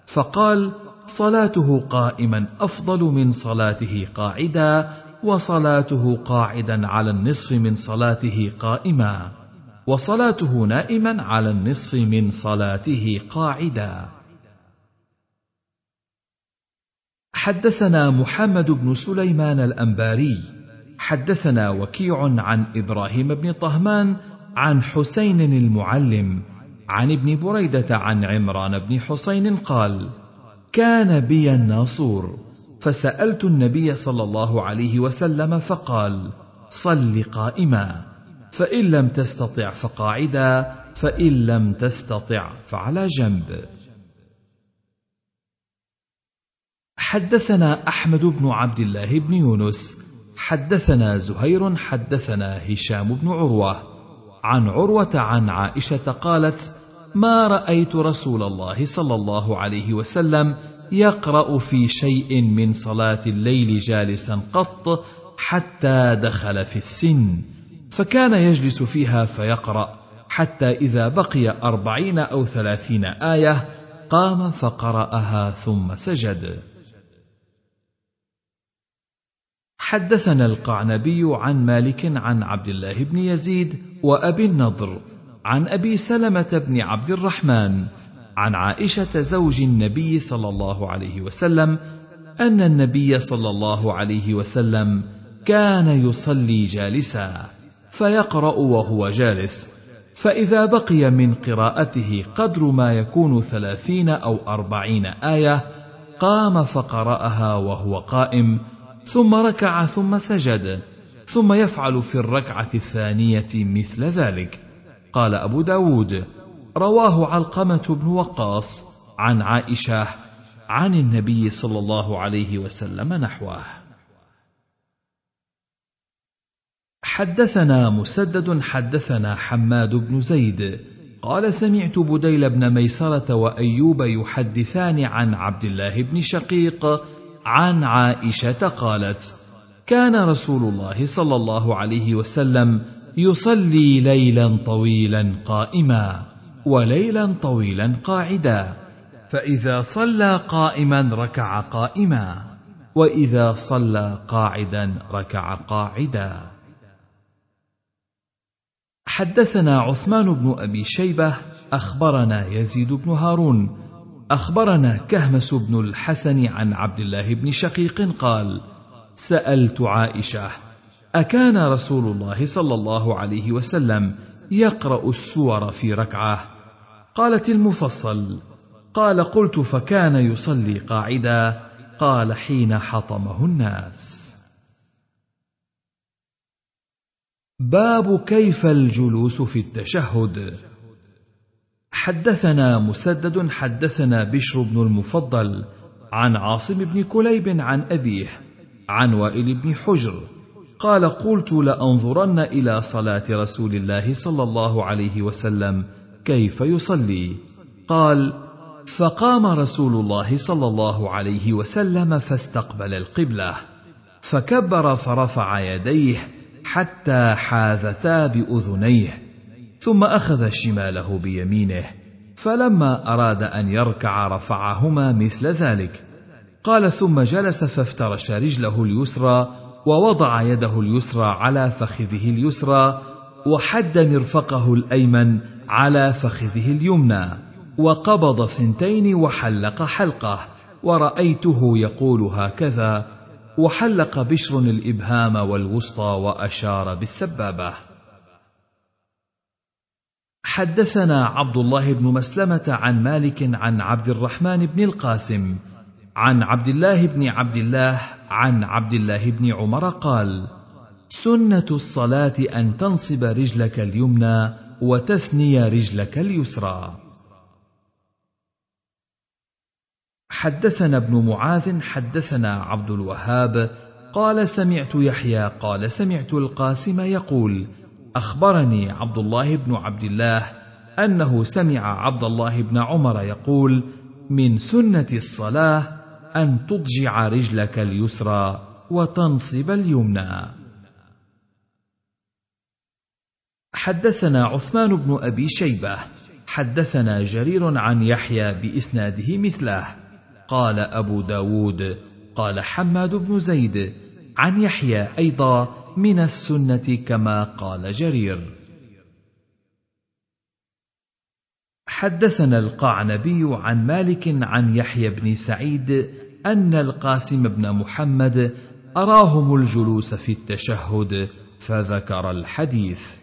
فقال صلاته قائما أفضل من صلاته قاعدا وصلاته قاعدا على النصف من صلاته قائما وصلاته نائما على النصف من صلاته قاعدا. حدثنا محمد بن سليمان الأنباري حدثنا وكيع عن إبراهيم بن طهمان عن حسين المعلم عن ابن بريدة عن عمران بن حسين قال كان بي الناصور فسألت النبي صلى الله عليه وسلم فقال صل قائما فإن لم تستطع فقاعدا فإن لم تستطع فعلى جنب حدثنا أحمد بن عبد الله بن يونس حدثنا زهير حدثنا هشام بن عروة. عن عروة عن عائشة قالت ما رأيت رسول الله صلى الله عليه وسلم يقرأ في شيء من صلاة الليل جالسا قط حتى دخل في السن فكان يجلس فيها فيقرأ حتى إذا بقي أربعين أو ثلاثين آية قام فقرأها ثم سجد. حدثنا القعنبي عن مالك عن عبد الله بن يزيد وأبي النضر عن أبي سلمة بن عبد الرحمن عن عائشة زوج النبي صلى الله عليه وسلم أن النبي صلى الله عليه وسلم كان يصلي جالسا فيقرأ وهو جالس فإذا بقي من قراءته قدر ما يكون ثلاثين أو أربعين آية قام فقرأها وهو قائم ثم ركع ثم سجد ثم يفعل في الركعة الثانية مثل ذلك. قال أبو داود رواه علقمة بن وقاص عن عائشة عن النبي صلى الله عليه وسلم نحوه. حدثنا مسدد حدثنا حماد بن زيد. قال سمعت بديل بن ميسرة وأيوب يحدثان عن عبد الله بن شقيق عن عائشة قالت كان رسول الله صلى الله عليه وسلم يصلي ليلا طويلا قائما وليلا طويلا قاعدا فإذا صلى قائما ركع قائما وإذا صلى قاعدا ركع قاعدا. حدثنا عثمان بن أبي شيبة أخبرنا يزيد بن هارون أخبرنا كهمس بن الحسن عن عبد الله بن شقيق قال سألت عائشة أكان رسول الله صلى الله عليه وسلم يقرأ السور في ركعة؟ قالت المفصل قال قلت فكان يصلي قاعدا قال حين حطمه الناس. باب كيف الجلوس في التشهد؟ حدثنا مسدد حدثنا بشر بن المفضل عن عاصم بن كليب عن أبيه عن وائل بن حجر. قال قلت لأنظرن إلى صلاة رسول الله صلى الله عليه وسلم كيف يصلي؟ قال فقام رسول الله صلى الله عليه وسلم فاستقبل القبلة فكبر فرفع يديه حتى حاذتا بأذنيه ثم أخذ شماله بيمينه فلما أراد أن يركع رفعهما مثل ذلك. قال ثم جلس فافترش رجله اليسرى ووضع يده اليسرى على فخذه اليسرى وحد مرفقه الأيمن على فخذه اليمنى وقبض ثنتين وحلق حلقة ورأيته يقول هكذا وحلق بشر الإبهام والوسطى وأشار بالسبابة. حدثنا عبد الله بن مسلمة عن مالك عن عبد الرحمن بن القاسم عن عبد الله بن عبد الله عن عبد الله بن عمر قال سنة الصلاة أن تنصب رجلك اليمنى وتثني رجلك اليسرى. حدثنا ابن معاذ حدثنا عبد الوهاب قال سمعت يحيى قال سمعت القاسم يقول أخبرني عبد الله بن عبد الله أنه سمع عبد الله بن عمر يقول من سنة الصلاة أن تضجع رجلك اليسرى وتنصب اليمنى. حدثنا عثمان بن أبي شيبة حدثنا جرير عن يحيى بإسناده مثله قال أبو داود قال حماد بن زيد عن يحيى أيضا من السنة كما قال جرير. حدثنا القعنبي عن مالك عن يحيى بن سعيد أن القاسم بن محمد أراهم الجلوس في التشهد فذكر الحديث.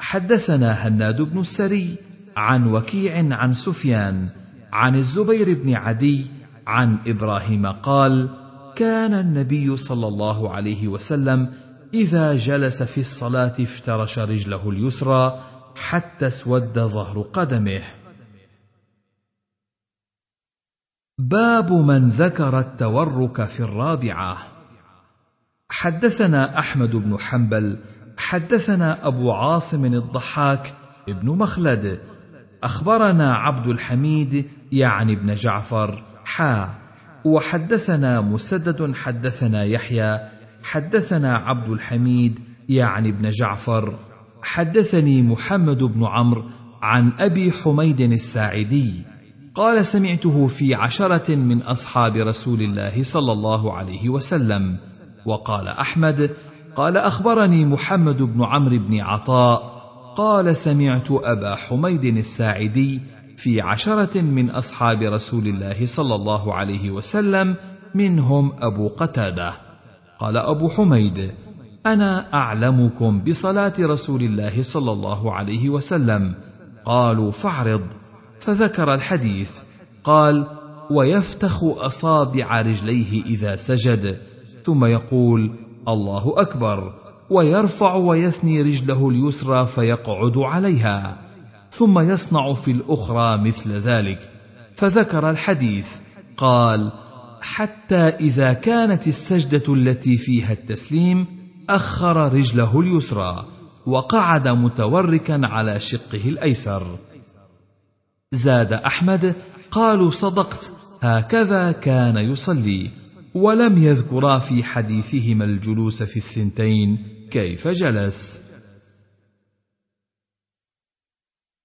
حدثنا هناد بن السري عن وكيع عن سفيان عن الزبير بن عدي عن إبراهيم قال كان النبي صلى الله عليه وسلم إذا جلس في الصلاة افترش رجله اليسرى حتى اسود ظهر قدمه. باب من ذكر التورك في الرابعة. حدثنا أحمد بن حنبل حدثنا أبو عاصم الضحاك ابن مخلد. أخبرنا عبد الحميد يعني ابن جعفر. حا. وحدثنا مسدد حدثنا يحيى حدثنا عبد الحميد يعني ابن جعفر. حدثني محمد بن عمرو عن أبي حميد الساعدي. قال سمعته في عشرة من أصحاب رسول الله صلى الله عليه وسلم. وقال أحمد قال أخبرني محمد بن عمرو بن عطاء. قال سمعت أبا حميد الساعدي في عشرة من أصحاب رسول الله صلى الله عليه وسلم منهم أبو قتادة. قال أبو حميد أنا أعلمكم بصلاة رسول الله صلى الله عليه وسلم. قالوا فاعرض. فذكر الحديث. قال ويفتخ أصابع رجليه إذا سجد. ثم يقول الله أكبر. ويرفع ويثني رجله اليسرى فيقعد عليها. ثم يصنع في الأخرى مثل ذلك. فذكر الحديث قال حتى إذا كانت السجدة التي فيها التسليم أخر رجله اليسرى وقعد متوركا على شقه الأيسر. زاد أحمد قالوا صدقت هكذا كان يصلي ولم يذكرا في حديثهما الجلوس في الثنتين كيف جلس؟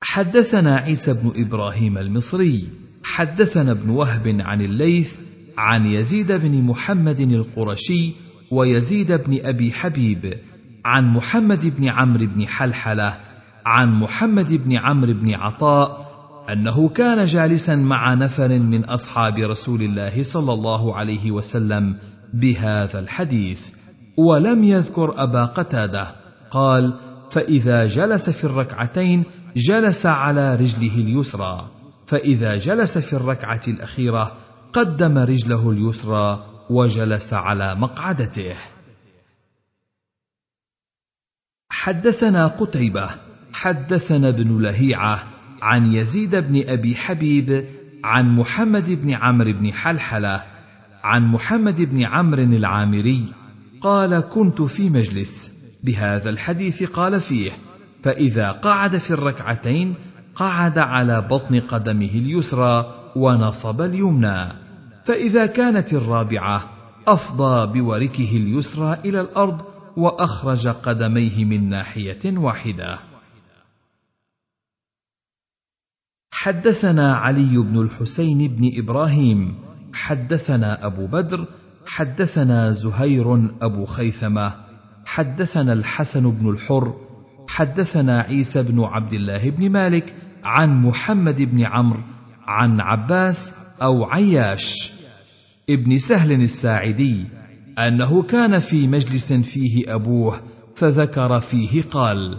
حدثنا عيسى بن إبراهيم المصري حدثنا ابن وهب عن الليث عن يزيد بن محمد القرشي ويزيد بن أبي حبيب عن محمد بن عمرو بن حلحلة عن محمد بن عمرو بن عطاء أنه كان جالسا مع نفر من أصحاب رسول الله صلى الله عليه وسلم بهذا الحديث ولم يذكر أبا قتادة قال فإذا جلس في الركعتين جلس على رجله اليسرى فإذا جلس في الركعة الأخيرة قدم رجله اليسرى وجلس على مقعدته. حدثنا قتيبة حدثنا ابن لهيعة عن يزيد بن أبي حبيب عن محمد بن عمرو بن حلحلة عن محمد بن عمرو العامري قال كنت في مجلس بهذا الحديث قال فيه فإذا قعد في الركعتين قعد على بطن قدمه اليسرى ونصب اليمنى. فإذا كانت الرابعة أفضى بوركه اليسرى إلى الأرض وأخرج قدميه من ناحية واحدة. حدثنا علي بن الحسين بن إبراهيم حدثنا أبو بدر حدثنا زهير أبو خيثمة حدثنا الحسن بن الحر حدثنا عيسى بن عبد الله بن مالك عن محمد بن عمرو عن عباس أو عياش ابن سهل الساعدي أنه كان في مجلس فيه أبوه فذكر فيه قال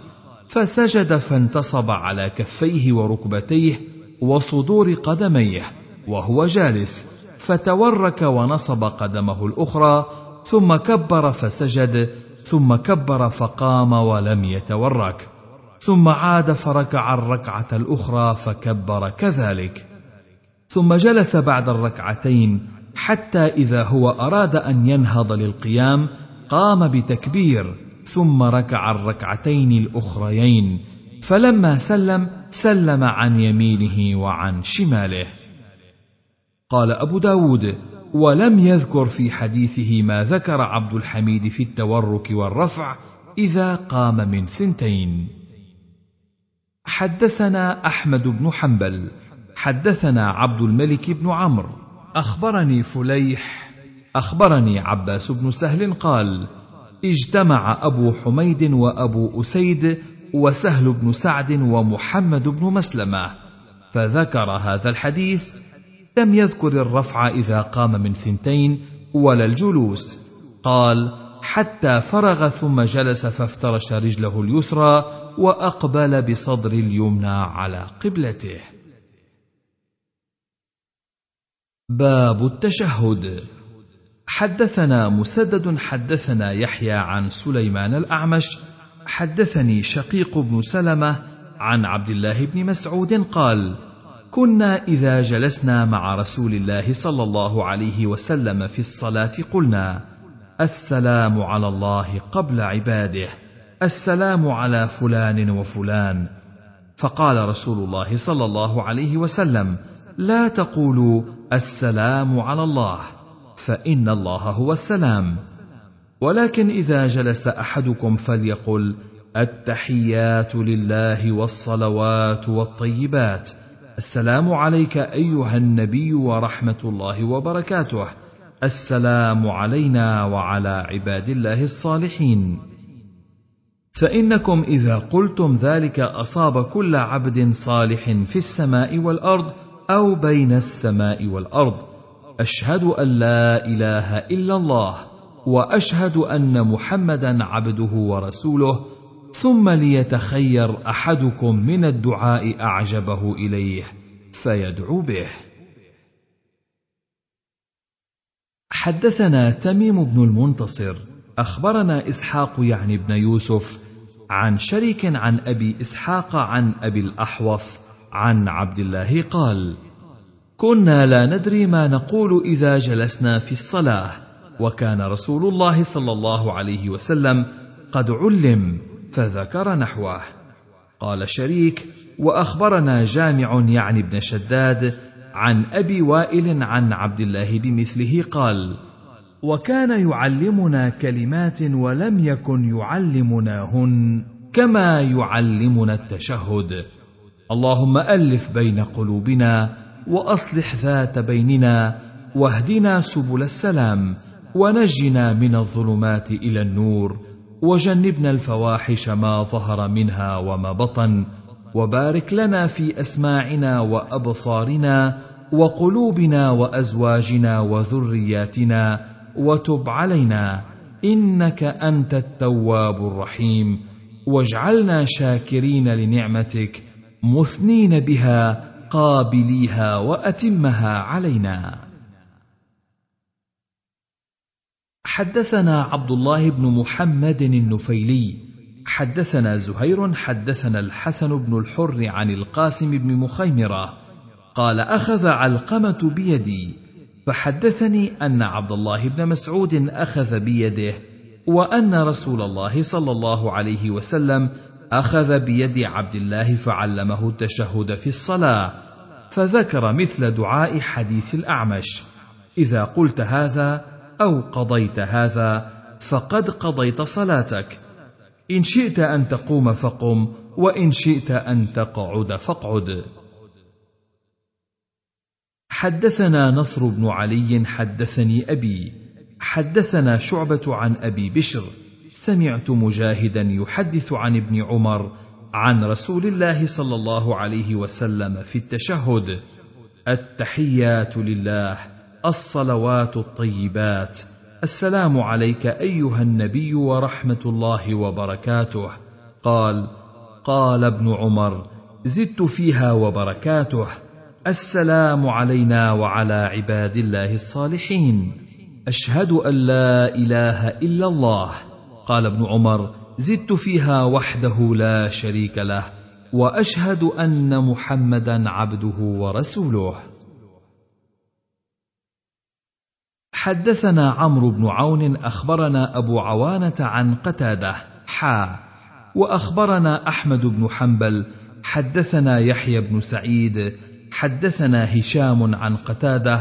فسجد فانتصب على كفيه وركبتيه وصدور قدميه وهو جالس فتورك ونصب قدمه الأخرى ثم كبر فسجد ثم كبر فقام ولم يتورك. ثم عاد فركع الركعة الأخرى فكبر كذلك. ثم جلس بعد الركعتين حتى إذا هو أراد أن ينهض للقيام قام بتكبير. ثم ركع الركعتين الأخريين. فلما سلم سلم عن يمينه وعن شماله. قال أبو داود ولم يذكر في حديثه ما ذكر عبد الحميد في التورك والرفع إذا قام من ثنتين حدثنا أحمد بن حنبل حدثنا عبد الملك بن عمرو أخبرني فليح أخبرني عباس بن سهل قال اجتمع أبو حميد وأبو أسيد وسهل بن سعد ومحمد بن مسلمة فذكر هذا الحديث لم يذكر الرفع إذا قام من ثنتين ولا الجلوس. قال حتى فرغ ثم جلس فافترش رجله اليسرى وأقبل بصدر اليمنى على قبلته. باب التشهد. حدثنا مسدد حدثنا يحيى عن سليمان الأعمش حدثني شقيق بن سلمة عن عبد الله بن مسعود قال كنا إذا جلسنا مع رسول الله صلى الله عليه وسلم في الصلاة قلنا السلام على الله قبل عباده السلام على فلان وفلان. فقال رسول الله صلى الله عليه وسلم لا تقولوا السلام على الله فإن الله هو السلام. ولكن إذا جلس أحدكم فليقل التحيات لله والصلوات والطيبات. السلام عليك أيها النبي ورحمة الله وبركاته. السلام علينا وعلى عباد الله الصالحين. فإنكم إذا قلتم ذلك أصاب كل عبد صالح في السماء والأرض أو بين السماء والأرض. أشهد أن لا إله إلا الله وأشهد أن محمدا عبده ورسوله ثم ليتخير أحدكم من الدعاء أعجبه إليه فيدعو به. حدثنا تميم بن المنتصر أخبرنا إسحاق يعني بن يوسف عن شريك عن أبي إسحاق عن أبي الأحوص عن عبد الله قال كنا لا ندري ما نقول إذا جلسنا في الصلاة وكان رسول الله صلى الله عليه وسلم قد علم فذكر نحوه. قال شريك وأخبرنا جامع يعني ابن شداد عن أبي وائل عن عبد الله بمثله قال وكان يعلمنا كلمات ولم يكن يعلمناهن كما يعلمنا التشهد. اللهم ألف بين قلوبنا وأصلح ذات بيننا واهدنا سبل السلام ونجنا من الظلمات إلى النور وجنبنا الفواحش ما ظهر منها وما بطن وبارك لنا في أسماعنا وأبصارنا وقلوبنا وأزواجنا وذرياتنا وتب علينا إنك أنت التواب الرحيم. واجعلنا شاكرين لنعمتك مثنين بها قابليها وأتمها علينا. حدثنا عبد الله بن محمد النفيلي حدثنا زهير حدثنا الحسن بن الحر عن القاسم بن مخيمرة قال أخذ علقمة بيدي فحدثني أن عبد الله بن مسعود أخذ بيده وأن رسول الله صلى الله عليه وسلم أخذ بيد عبد الله فعلمه التشهد في الصلاة فذكر مثل دعاء حديث الأعمش. إذا قلت هذا أو قضيت هذا فقد قضيت صلاتك. إن شئت أن تقوم فقم وإن شئت أن تقعد فاقعد. حدثنا نصر بن علي حدثني أبي. حدثنا شعبة عن أبي بشر. سمعت مجاهدا يحدث عن ابن عمر عن رسول الله صلى الله عليه وسلم في التشهد. التحيات لله. الصلوات الطيبات. السلام عليك أيها النبي ورحمة الله وبركاته. قال قال ابن عمر زدت فيها وبركاته. السلام علينا وعلى عباد الله الصالحين. أشهد أن لا إله إلا الله. قال ابن عمر زدت فيها وحده لا شريك له وأشهد أن محمدا عبده ورسوله. حدثنا عمرو بن عون أخبرنا أبو عوانة عن قتادة حا وأخبرنا أحمد بن حنبل حدثنا يحيى بن سعيد حدثنا هشام عن قتادة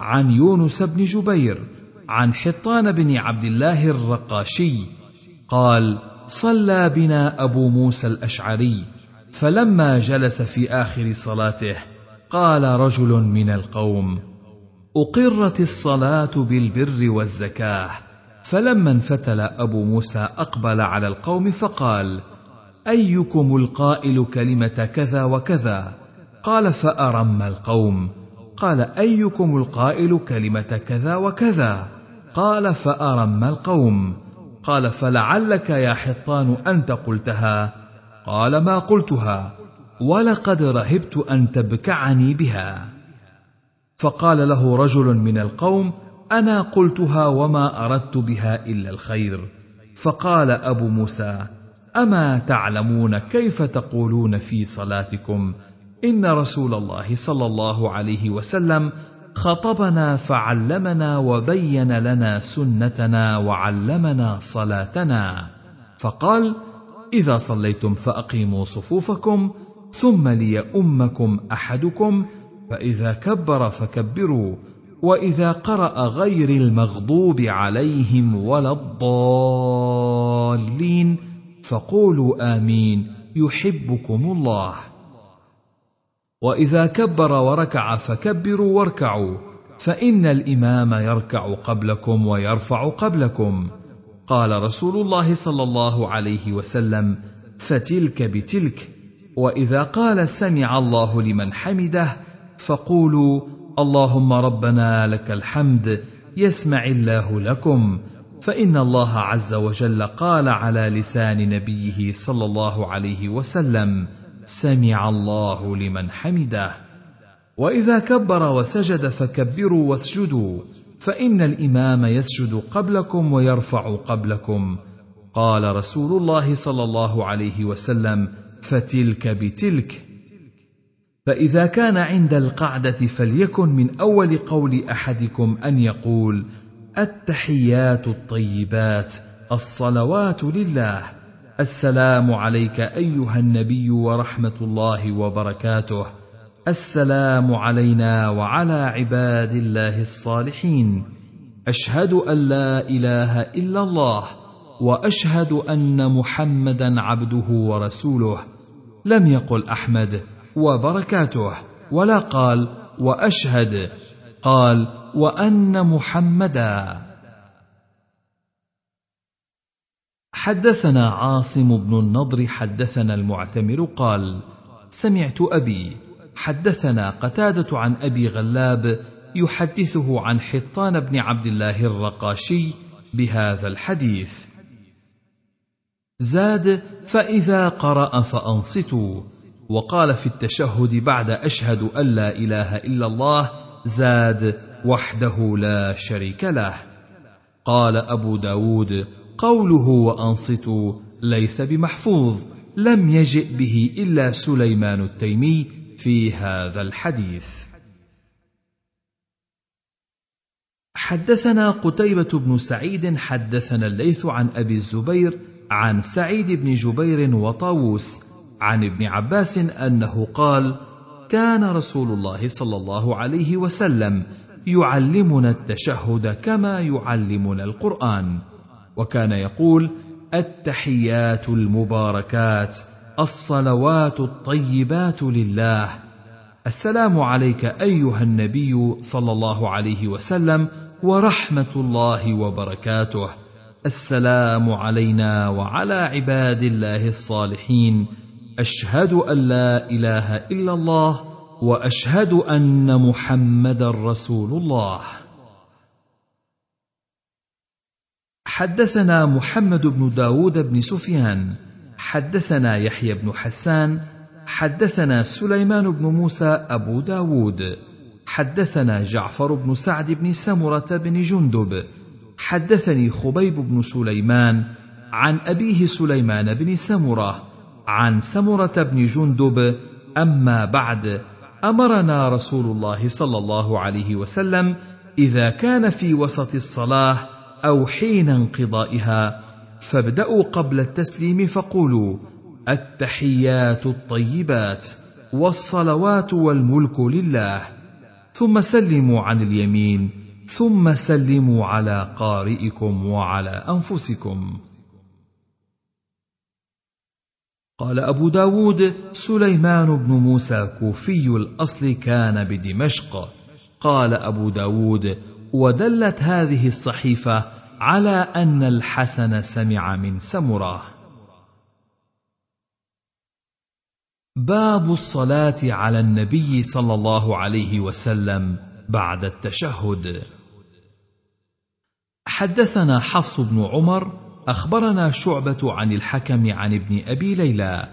عن يونس بن جبير عن حطان بن عبد الله الرقاشي قال صلى بنا أبو موسى الأشعري فلما جلس في آخر صلاته قال رجل من القوم أقرت الصلاة بالبر والزكاة. فلما انفتل أبو موسى أقبل على القوم فقال أيكم القائل كلمة كذا وكذا؟ قال فأرم القوم. قال أيكم القائل كلمة كذا وكذا؟ قال فأرم القوم. قال فلعلك يا حطان انت قلتها قال ما قلتها ولقد رهبت أن تبكعني بها. فقال له رجل من القوم أنا قلتها وما أردت بها إلا الخير. فقال أبو موسى أما تعلمون كيف تقولون في صلاتكم؟ إن رسول الله صلى الله عليه وسلم خطبنا فعلمنا وبين لنا سنتنا وعلمنا صلاتنا. فقال إذا صليتم فأقيموا صفوفكم ثم ليؤمكم أحدكم فإذا كبر فكبروا وإذا قرأ غير المغضوب عليهم ولا الضالين فقولوا آمين يحبكم الله. وإذا كبر وركع فكبروا واركعوا فإن الإمام يركع قبلكم ويرفع قبلكم. قال رسول الله صلى الله عليه وسلم فتلك بتلك وإذا قال سمع الله لمن حمده فقولوا اللهم ربنا لك الحمد يسمع الله لكم فإن الله عز وجل قال على لسان نبيه صلى الله عليه وسلم سمع الله لمن حمده. وإذا كبر وسجد فكبروا واسجدوا فإن الإمام يسجد قبلكم ويرفع قبلكم. قال رسول الله صلى الله عليه وسلم فتلك بتلك. فإذا كان عند القعدة فليكن من أول قول أحدكم أن يقول التحيات الطيبات الصلوات لله. السلام عليك أيها النبي ورحمة الله وبركاته. السلام علينا وعلى عباد الله الصالحين. أشهد أن لا إله إلا الله وأشهد أن محمدا عبده ورسوله. لم يقل أحمد وبركاته. ولا قال وأشهد قال وأن محمدا. حدثنا عاصم بن النضر حدثنا المعتمر قال سمعت أبي حدثنا قتادة عن أبي غلاب يحدثه عن حطان بن عبد الله الرقاشي بهذا الحديث. زاد فإذا قرأ فأنصتوا. وقال في التشهد بعد أشهد أن لا إله إلا الله زاد وحده لا شريك له. قال أبو داود قوله وأنصتوا ليس بمحفوظ لم يجئ به إلا سليمان التيمي في هذا الحديث. حدثنا قتيبة بن سعيد حدثنا الليث عن أبي الزبير عن سعيد بن جبير وطاووس عن ابن عباس أنه قال كان رسول الله صلى الله عليه وسلم يعلمنا التشهد كما يعلمنا القرآن وكان يقول التحيات المباركات الصلوات الطيبات لله. السلام عليك أيها النبي صلى الله عليه وسلم ورحمة الله وبركاته. السلام علينا وعلى عباد الله الصالحين أشهد أن لا إله إلا الله وأشهد أن محمدا رسول الله. حدثنا محمد بن داود بن سفيان حدثنا يحيى بن حسان حدثنا سليمان بن موسى أبو داود حدثنا جعفر بن سعد بن سمرة بن جندب حدثني خبيب بن سليمان عن أبيه سليمان بن سمرة عن سمرة بن جندب أما بعد أمرنا رسول الله صلى الله عليه وسلم إذا كان في وسط الصلاة أو حين انقضائها فابدأوا قبل التسليم فقولوا التحيات الطيبات والصلوات والملك لله. ثم سلموا عن اليمين ثم سلموا على قارئكم وعلى أنفسكم. قال أبو داود سليمان بن موسى كوفي الأصل كان بدمشق. قال أبو داود ودلت هذه الصحيفة على أن الحسن سمع من سمرة. باب الصلاة على النبي صلى الله عليه وسلم بعد التشهد. حدثنا حفص بن عمر أخبرنا شعبة عن الحكم عن ابن أبي ليلى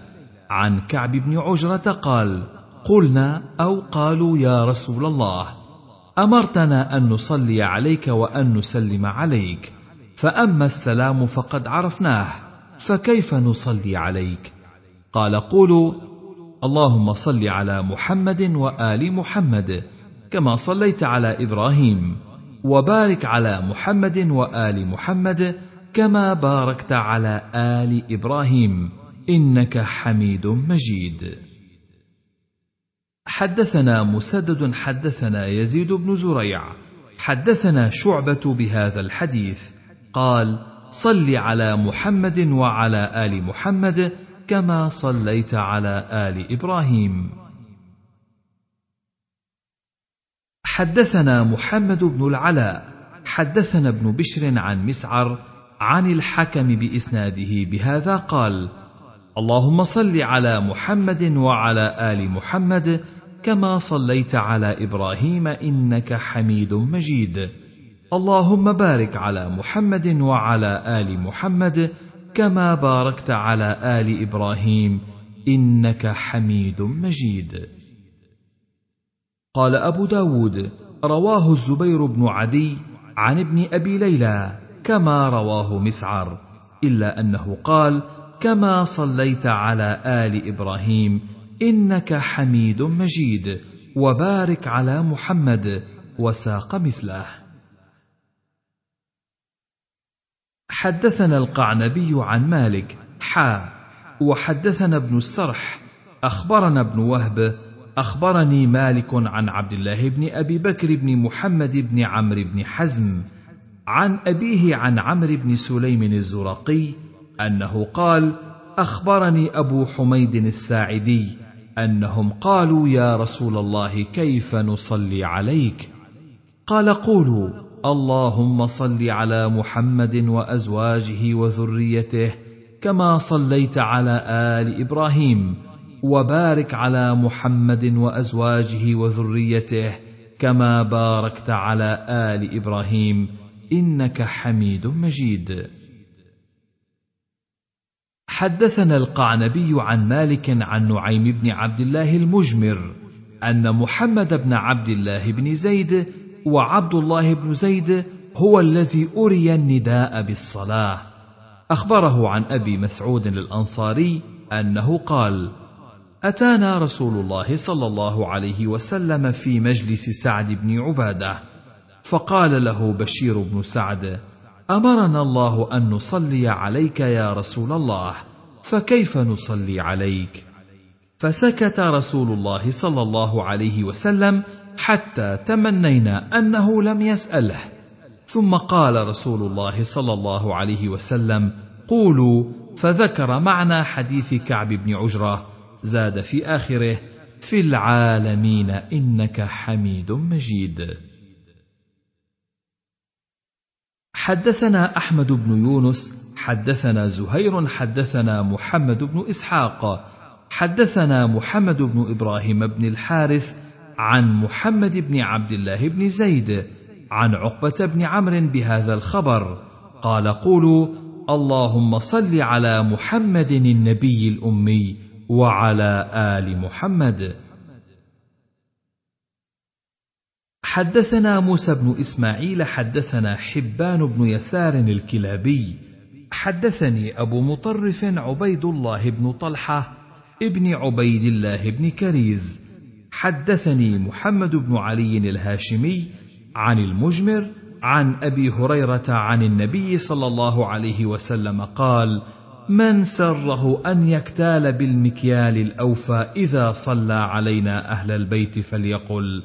عن كعب بن عجرة قال قلنا أو قالوا يا رسول الله أمرتنا أن نصلي عليك وأن نسلم عليك فأما السلام فقد عرفناه فكيف نصلي عليك؟ قال قولوا اللهم صل على محمد وآل محمد كما صليت على إبراهيم وبارك على محمد وآل محمد كما باركت على آل إبراهيم إنك حميد مجيد. حدثنا مسدد حدثنا يزيد بن زريع حدثنا شعبة بهذا الحديث قال صل على محمد وعلى آل محمد كما صليت على آل إبراهيم. حدثنا محمد بن العلاء حدثنا ابن بشر عن مسعر عن الحكم بإسناده بهذا قال اللهم صل على محمد وعلى آل محمد كما صليت على إبراهيم إنك حميد مجيد. اللهم بارك على محمد وعلى آل محمد كما باركت على آل إبراهيم إنك حميد مجيد. قال أبو داود رواه الزبير بن عدي عن ابن أبي ليلى كما رواه مسعر إلا أنه قال كما صليت على آل إبراهيم إنك حميد مجيد وبارك على محمد وساق مثله. حدثنا القعنبي عن مالك حا وحدثنا ابن السرح أخبرنا ابن وهب أخبرني مالك عن عبد الله بن أبي بكر بن محمد بن عمرو بن حزم عن أبيه عن عمرو بن سليم الزرقي أنه قال: أخبرني أبو حميد الساعدي أنهم قالوا يا رسول الله كيف نصلي عليك؟ قال قولوا: اللهم صل على محمد وأزواجه وذريته كما صليت على آل إبراهيم وبارك على محمد وأزواجه وذريته كما باركت على آل إبراهيم إنك حميد مجيد. حدثنا القعنبي عن مالك عن نعيم بن عبد الله المجمر أن محمد بن عبد الله بن زيد وعبد الله بن زيد هو الذي أري النداء بالصلاة. أخبره عن أبي مسعود الأنصاري أنه قال أتانا رسول الله صلى الله عليه وسلم في مجلس سعد بن عبادة. فقال له بشير بن سعد أمرنا الله أن نصلي عليك يا رسول الله فكيف نصلي عليك؟ فسكت رسول الله صلى الله عليه وسلم حتى تمنينا أنه لم يسأله. ثم قال رسول الله صلى الله عليه وسلم قولوا فذكر معنى حديث كعب بن عجرة زاد في آخره في العالمين إنك حميد مجيد. حدثنا أحمد بن يونس حدثنا زهير حدثنا محمد بن إسحاق حدثنا محمد بن إبراهيم بن الحارث عن محمد بن عبد الله بن زيد عن عقبة بن عمرو بهذا الخبر. قال قولوا اللهم صل على محمد النبي الأمي وعلى آل محمد. حدثنا موسى بن إسماعيل حدثنا حبان بن يسار الكلابي. حدثني أبو مطرف عبيد الله بن طلحة ابن عبيد الله بن كريز. حدثني محمد بن علي الهاشمي عن المجمر عن أبي هريرة عن النبي صلى الله عليه وسلم قال من سره أن يكتال بالمكيال الأوفى إذا صلى علينا أهل البيت فليقل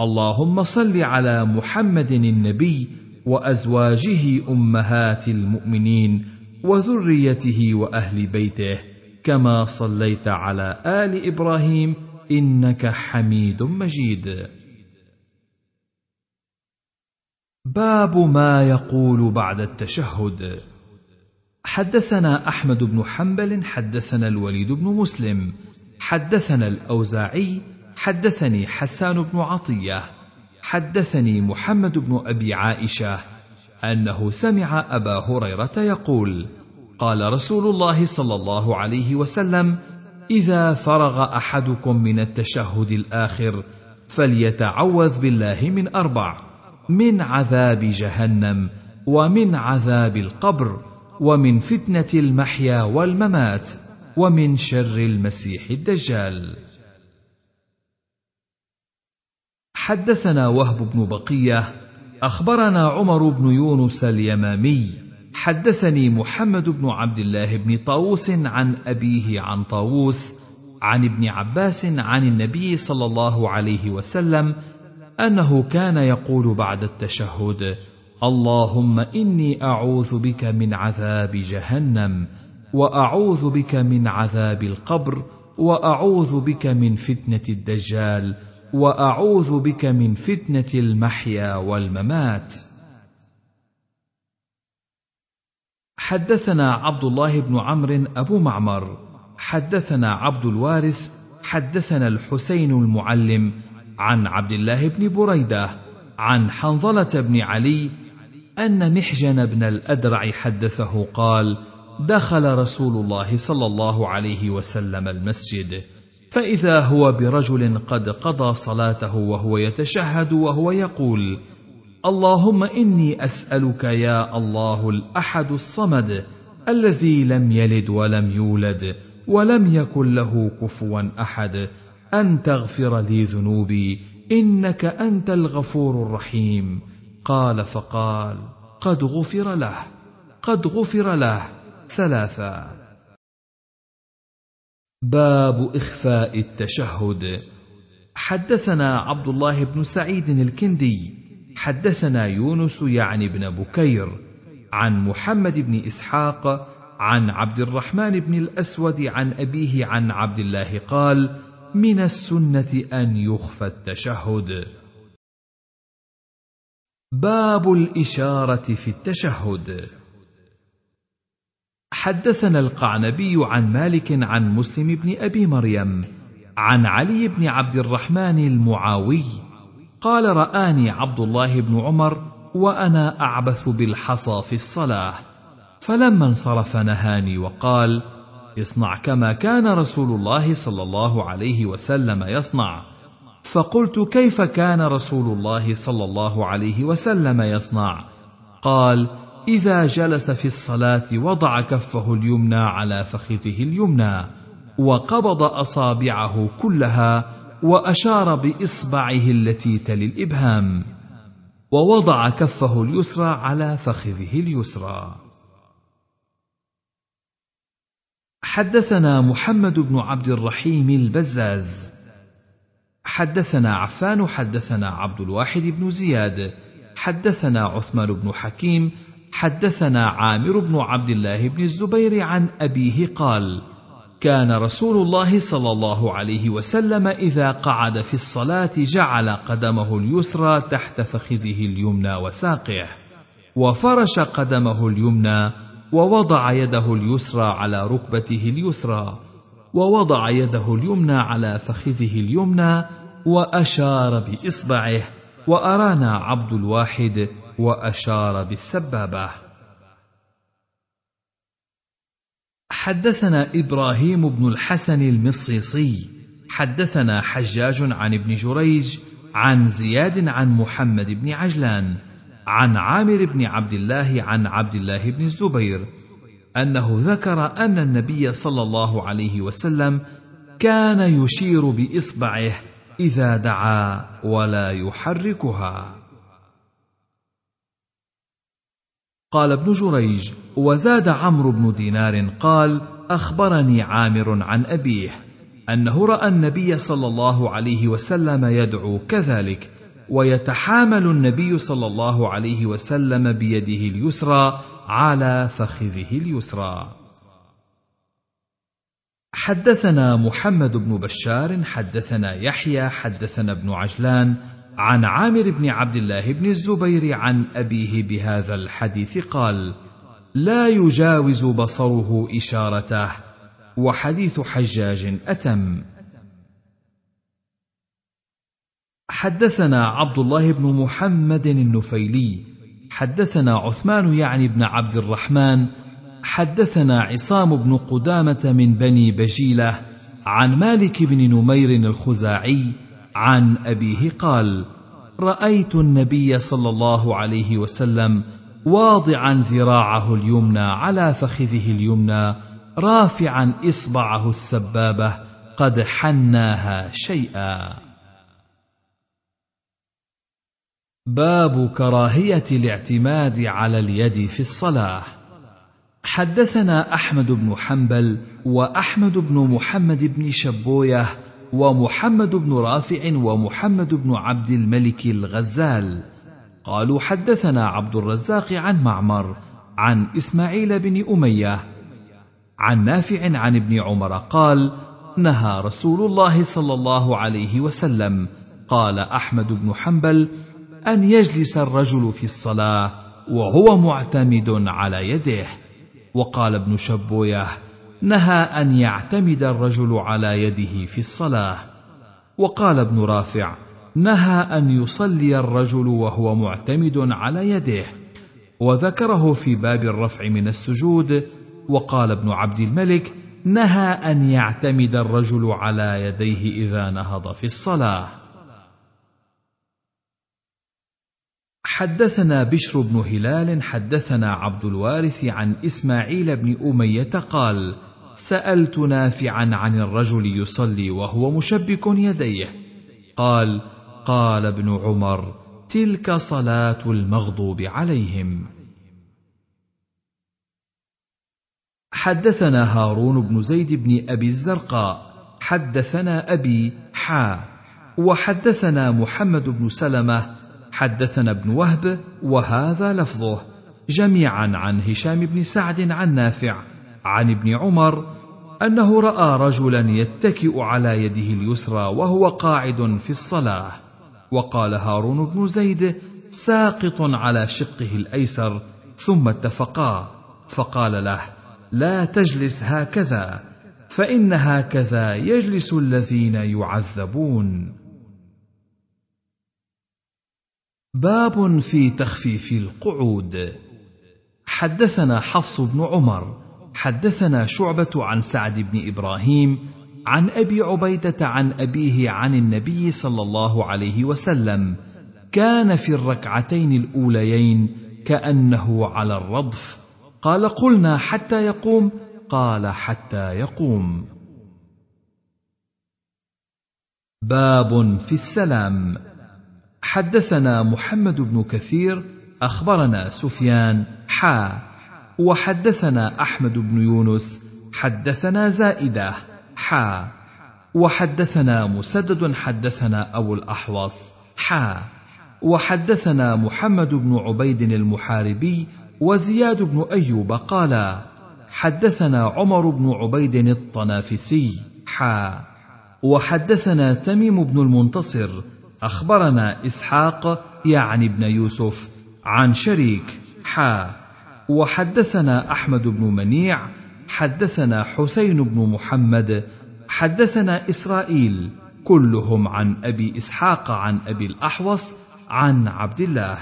اللهم صل على محمد النبي وأزواجه أمهات المؤمنين وذريته وأهل بيته كما صليت على آل إبراهيم إنك حميد مجيد. باب ما يقول بعد التشهد. حدثنا أحمد بن حنبل حدثنا الوليد بن مسلم حدثنا الأوزاعي حدثني حسان بن عطية حدثني محمد بن أبي عائشة أنه سمع أبا هريرة يقول قال رسول الله صلى الله عليه وسلم إذا فرغ أحدكم من التشهد الآخر فليتعوذ بالله من أربع من عذاب جهنم ومن عذاب القبر ومن فتنة المحيا والممات ومن شر المسيح الدجال. حدثنا وهب بن بقية أخبرنا عمر بن يونس اليمامي حدثني محمد بن عبد الله بن طاووس عن أبيه عن طاووس عن ابن عباس عن النبي صلى الله عليه وسلم أنه كان يقول بعد التشهد اللهم إني أعوذ بك من عذاب جهنم وأعوذ بك من عذاب القبر وأعوذ بك من فتنة الدجال وأعوذ بك من فتنة المحيا والممات. حدثنا عبد الله بن عمرو أبو معمر حدثنا عبد الوارث حدثنا الحسين المعلم عن عبد الله بن بريدة عن حنظلة بن علي أن محجن بن الأدرع حدثه قال دخل رسول الله صلى الله عليه وسلم المسجد. فإذا هو برجل قد قضى صلاته وهو يتشهد وهو يقول اللهم إني أسألك يا الله الأحد الصمد الذي لم يلد ولم يولد ولم يكن له كفوا أحد أن تغفر لي ذنوبي إنك أنت الغفور الرحيم. قال فقال قد غفر له قد غفر له ثلاثا. باب إخفاء التشهد. حدثنا عبد الله بن سعيد الكندي حدثنا يونس يعني بن بكير عن محمد بن إسحاق عن عبد الرحمن بن الأسود عن أبيه عن عبد الله قال من السنة أن يخفى التشهد. باب الإشارة في التشهد. حدثنا القعنبي عن مالك عن مسلم بن أبي مريم عن علي بن عبد الرحمن المعاوي قال رآني عبد الله بن عمر وأنا أعبث بالحصى في الصلاة فلما انصرف نهاني وقال اصنع كما كان رسول الله صلى الله عليه وسلم يصنع. فقلت كيف كان رسول الله صلى الله عليه وسلم يصنع؟ قال إذا جلس في الصلاة وضع كفه اليمنى على فخذه اليمنى وقبض أصابعه كلها وأشار بإصبعه التي تلي الإبهام ووضع كفه اليسرى على فخذه اليسرى. حدثنا محمد بن عبد الرحيم البزاز. حدثنا عفان حدثنا عبد الواحد بن زياد. حدثنا عثمان بن حكيم حدثنا عامر بن عبد الله بن الزبير عن أبيه قال كان رسول الله صلى الله عليه وسلم إذا قعد في الصلاة جعل قدمه اليسرى تحت فخذه اليمنى وساقه وفرش قدمه اليمنى ووضع يده اليسرى على ركبته اليسرى ووضع يده اليمنى على فخذه اليمنى وأشار بإصبعه وأرانا عبد الواحد وأشار بالسبابة. حدثنا إبراهيم بن الحسن المصيصي. حدثنا حجاج عن ابن جريج عن زياد عن محمد بن عجلان عن عامر بن عبد الله عن عبد الله بن الزبير أنه ذكر أن النبي صلى الله عليه وسلم كان يشير بإصبعه إذا دعا ولا يحركها. قال ابن جريج وزاد عمرو بن دينار قال أخبرني عامر عن أبيه أنه رأى النبي صلى الله عليه وسلم يدعو كذلك ويتحامل النبي صلى الله عليه وسلم بيده اليسرى على فخذه اليسرى. حدثنا محمد بن بشار حدثنا يحيى حدثنا ابن عجلان عن عامر بن عبد الله بن الزبير عن أبيه بهذا الحديث قال لا يجاوز بصره إشارته وحديث حجاج أتم. حدثنا عبد الله بن محمد النفيلي حدثنا عثمان يعني بن عبد الرحمن حدثنا عصام بن قدامة من بني بجيلة عن مالك بن نمير الخزاعي عن أبيه قال رأيت النبي صلى الله عليه وسلم واضعا ذراعه اليمنى على فخذه اليمنى رافعا إصبعه السبابة قد حناها شيئا. باب كراهية الاعتماد على اليد في الصلاة. حدثنا أحمد بن حنبل وأحمد بن محمد بن شبوية ومحمد بن رافع ومحمد بن عبد الملك الغزال. قالوا حدثنا عبد الرزاق عن معمر عن إسماعيل بن أمية عن نافع عن ابن عمر قال نهى رسول الله صلى الله عليه وسلم قال أحمد بن حنبل أن يجلس الرجل في الصلاة وهو معتمد على يده. وقال ابن شبوية نهى أن يعتمد الرجل على يده في الصلاة. وقال ابن رافع نهى أن يصلي الرجل وهو معتمد على يده. وذكره في باب الرفع من السجود. وقال ابن عبد الملك نهى أن يعتمد الرجل على يديه إذا نهض في الصلاة. حدثنا بشر بن هلال حدثنا عبد الوارث عن إسماعيل بن أمية قال سالت نافعا عن الرجل يصلي وهو مشبك يديه. قال قال ابن عمر تلك صلاة المغضوب عليهم. حدثنا هارون بن زيد بن أبي الزرقاء. حدثنا أبي حا. وحدثنا محمد بن سلمة. حدثنا ابن وهب وهذا لفظه. جميعا عن هشام بن سعد عن نافع. عن ابن عمر أنه رأى رجلا يتكئ على يده اليسرى وهو قاعد في الصلاة وقال هارون بن زيد ساقط على شقه الأيسر ثم اتفقا فقال له لا تجلس هكذا فإن هكذا يجلس الذين يعذبون. باب في تخفيف القعود. حدثنا حفص بن عمر حدثنا شعبة عن سعد بن إبراهيم عن أبي عبيدة عن أبيه عن النبي صلى الله عليه وسلم كان في الركعتين الأوليين كأنه على الرضف. قال قلنا حتى يقوم قال حتى يقوم. باب في السلام. حدثنا محمد بن كثير أخبرنا سفيان حا وحدثنا أحمد بن يونس حدثنا زائدة حا. وحدثنا مسدد حدثنا أبو الأحوص حا. وحدثنا محمد بن عبيد المحاربي وزياد بن أيوب قالا حدثنا عمر بن عبيد الطنافسي حا. وحدثنا تميم بن المنتصر أخبرنا إسحاق يعني ابن يوسف عن شريك حا. وحدثنا أحمد بن منيع حدثنا حسين بن محمد حدثنا إسرائيل كلهم عن أبي إسحاق عن أبي الأحوص عن عبد الله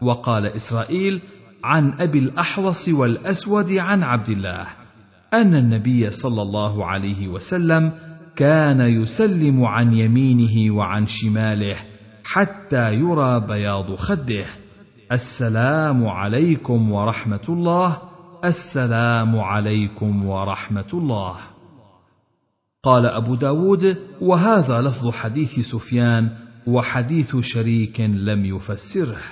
وقال إسرائيل عن أبي الأحوص والأسود عن عبد الله أن النبي صلى الله عليه وسلم كان يسلم عن يمينه وعن شماله حتى يرى بياض خده. السلام عليكم ورحمة الله. السلام عليكم ورحمة الله. قال أبو داود وهذا لفظ حديث سفيان وحديث شريك لم يفسره.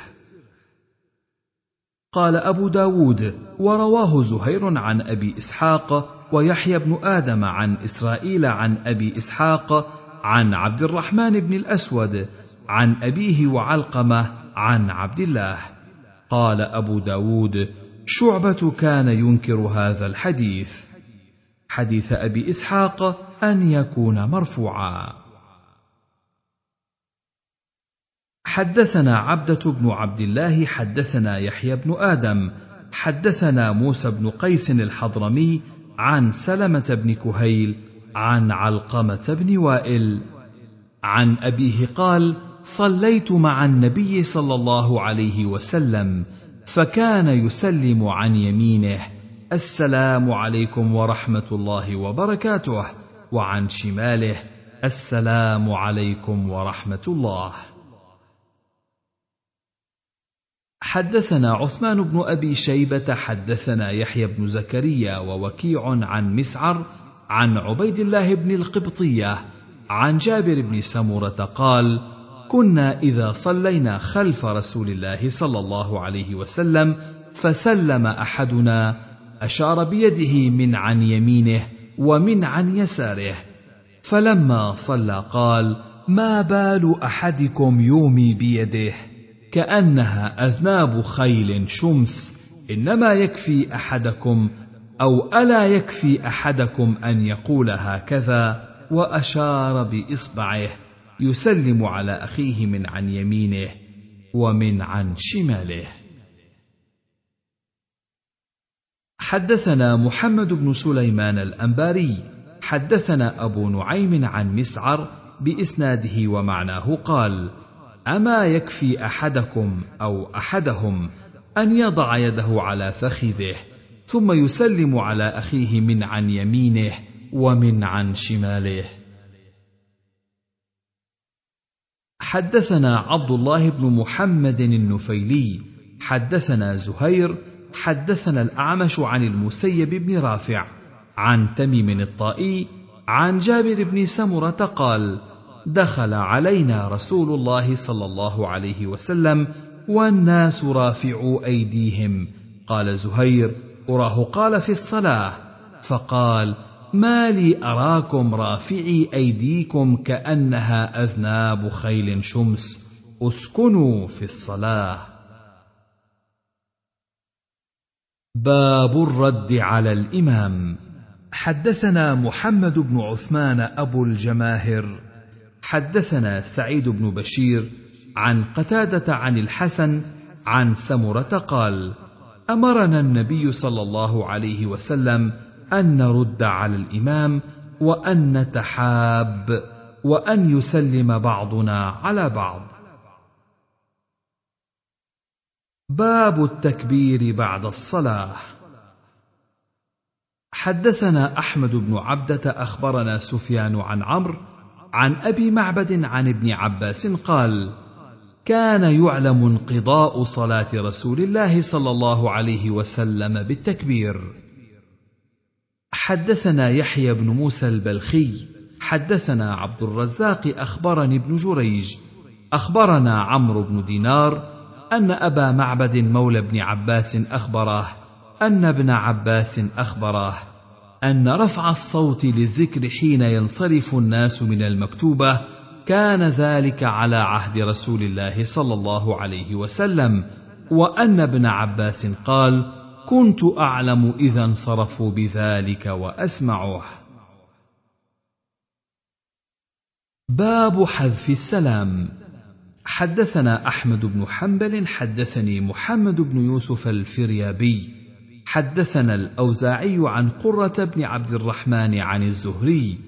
قال أبو داود ورواه زهير عن أبي إسحاق ويحيى بن آدم عن إسرائيل عن أبي إسحاق عن عبد الرحمن بن الأسود عن أبيه وعلقمة عن عبد الله. قال أبو داود شعبة كان ينكر هذا الحديث. حديث أبي إسحاق أن يكون مرفوعا. حدثنا عبدة بن عبد الله حدثنا يحيى بن آدم حدثنا موسى بن قيس الحضرمي عن سلمة بن كهيل عن علقمة بن وائل. عن أبيه قال: صليت مع النبي صلى الله عليه وسلم فكان يسلم عن يمينه السلام عليكم ورحمة الله وبركاته وعن شماله السلام عليكم ورحمة الله. حدثنا عثمان بن أبي شيبة حدثنا يحيى بن زكريا ووكيع عن مسعر عن عبيد الله بن القبطية عن جابر بن سمرة قال كنا إذا صلينا خلف رسول الله صلى الله عليه وسلم فسلم أحدنا أشار بيده من عن يمينه ومن عن يساره فلما صلى قال ما بال أحدكم يومي بيده؟ كأنها أذناب خيل شمس إنما يكفي أحدكم أو ألا يكفي أحدكم أن يقول هكذا وأشار بإصبعه. يسلم على أخيه من عن يمينه ومن عن شماله. حدثنا محمد بن سليمان الأنباري حدثنا أبو نعيم عن مسعر بإسناده ومعناه قال أما يكفي أحدكم أو أحدهم أن يضع يده على فخذه ثم يسلم على أخيه من عن يمينه ومن عن شماله. حدثنا عبد الله بن محمد النفيلي حدثنا زهير حدثنا الأعمش عن المسيب بن رافع. عن تميم الطائي عن جابر بن سمرة قال دخل علينا رسول الله صلى الله عليه وسلم والناس رافعوا أيديهم. قال زهير أراه قال في الصلاة. فقال ما لي أراكم رافعي أيديكم كأنها أذناب خيل شمس. أسكنوا في الصلاة. باب الرد على الإمام. حدثنا محمد بن عثمان أبو الجماهر. حدثنا سعيد بن بشير عن قتادة عن الحسن عن سمرة قال أمرنا النبي صلى الله عليه وسلم أن نرد على الإمام وأن نتحاب وأن يسلم بعضنا على بعض. باب التكبير بعد الصلاة. حدثنا أحمد بن عبدة أخبرنا سفيان عن عمرو عن أبي معبد عن ابن عباس قال كان يعلم انقضاء صلاة رسول الله صلى الله عليه وسلم بالتكبير. حدثنا يحيى بن موسى البلخي حدثنا عبد الرزاق أخبرني ابن جريج أخبرنا عمرو بن دينار أن أبا معبد مولى بن عباس اخبره أن ابن عباس اخبره أن رفع الصوت للذكر حين ينصرف الناس من المكتوبة كان ذلك على عهد رسول الله صلى الله عليه وسلم وأن ابن عباس قال كنت أعلم إذا انصرفوا بذلك واسمعه باب حذف السلام. حدثنا أحمد بن حنبل حدثني محمد بن يوسف الفريابي. حدثنا الأوزاعي عن قرة بن عبد الرحمن عن الزهري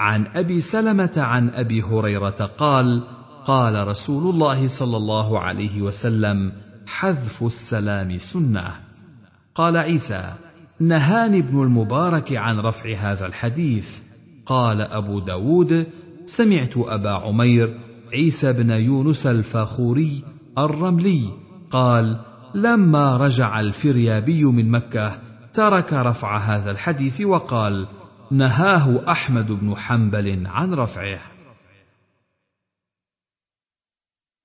عن أبي سلمة عن أبي هريرة قال قال رسول الله صلى الله عليه وسلم حذف السلام سنة. قال عيسى نهاني ابن المبارك عن رفع هذا الحديث. قال أبو داود سمعت أبا عمير عيسى بن يونس الفاخوري الرملي قال لما رجع الفريابي من مكة ترك رفع هذا الحديث وقال نهاه أحمد بن حنبل عن رفعه.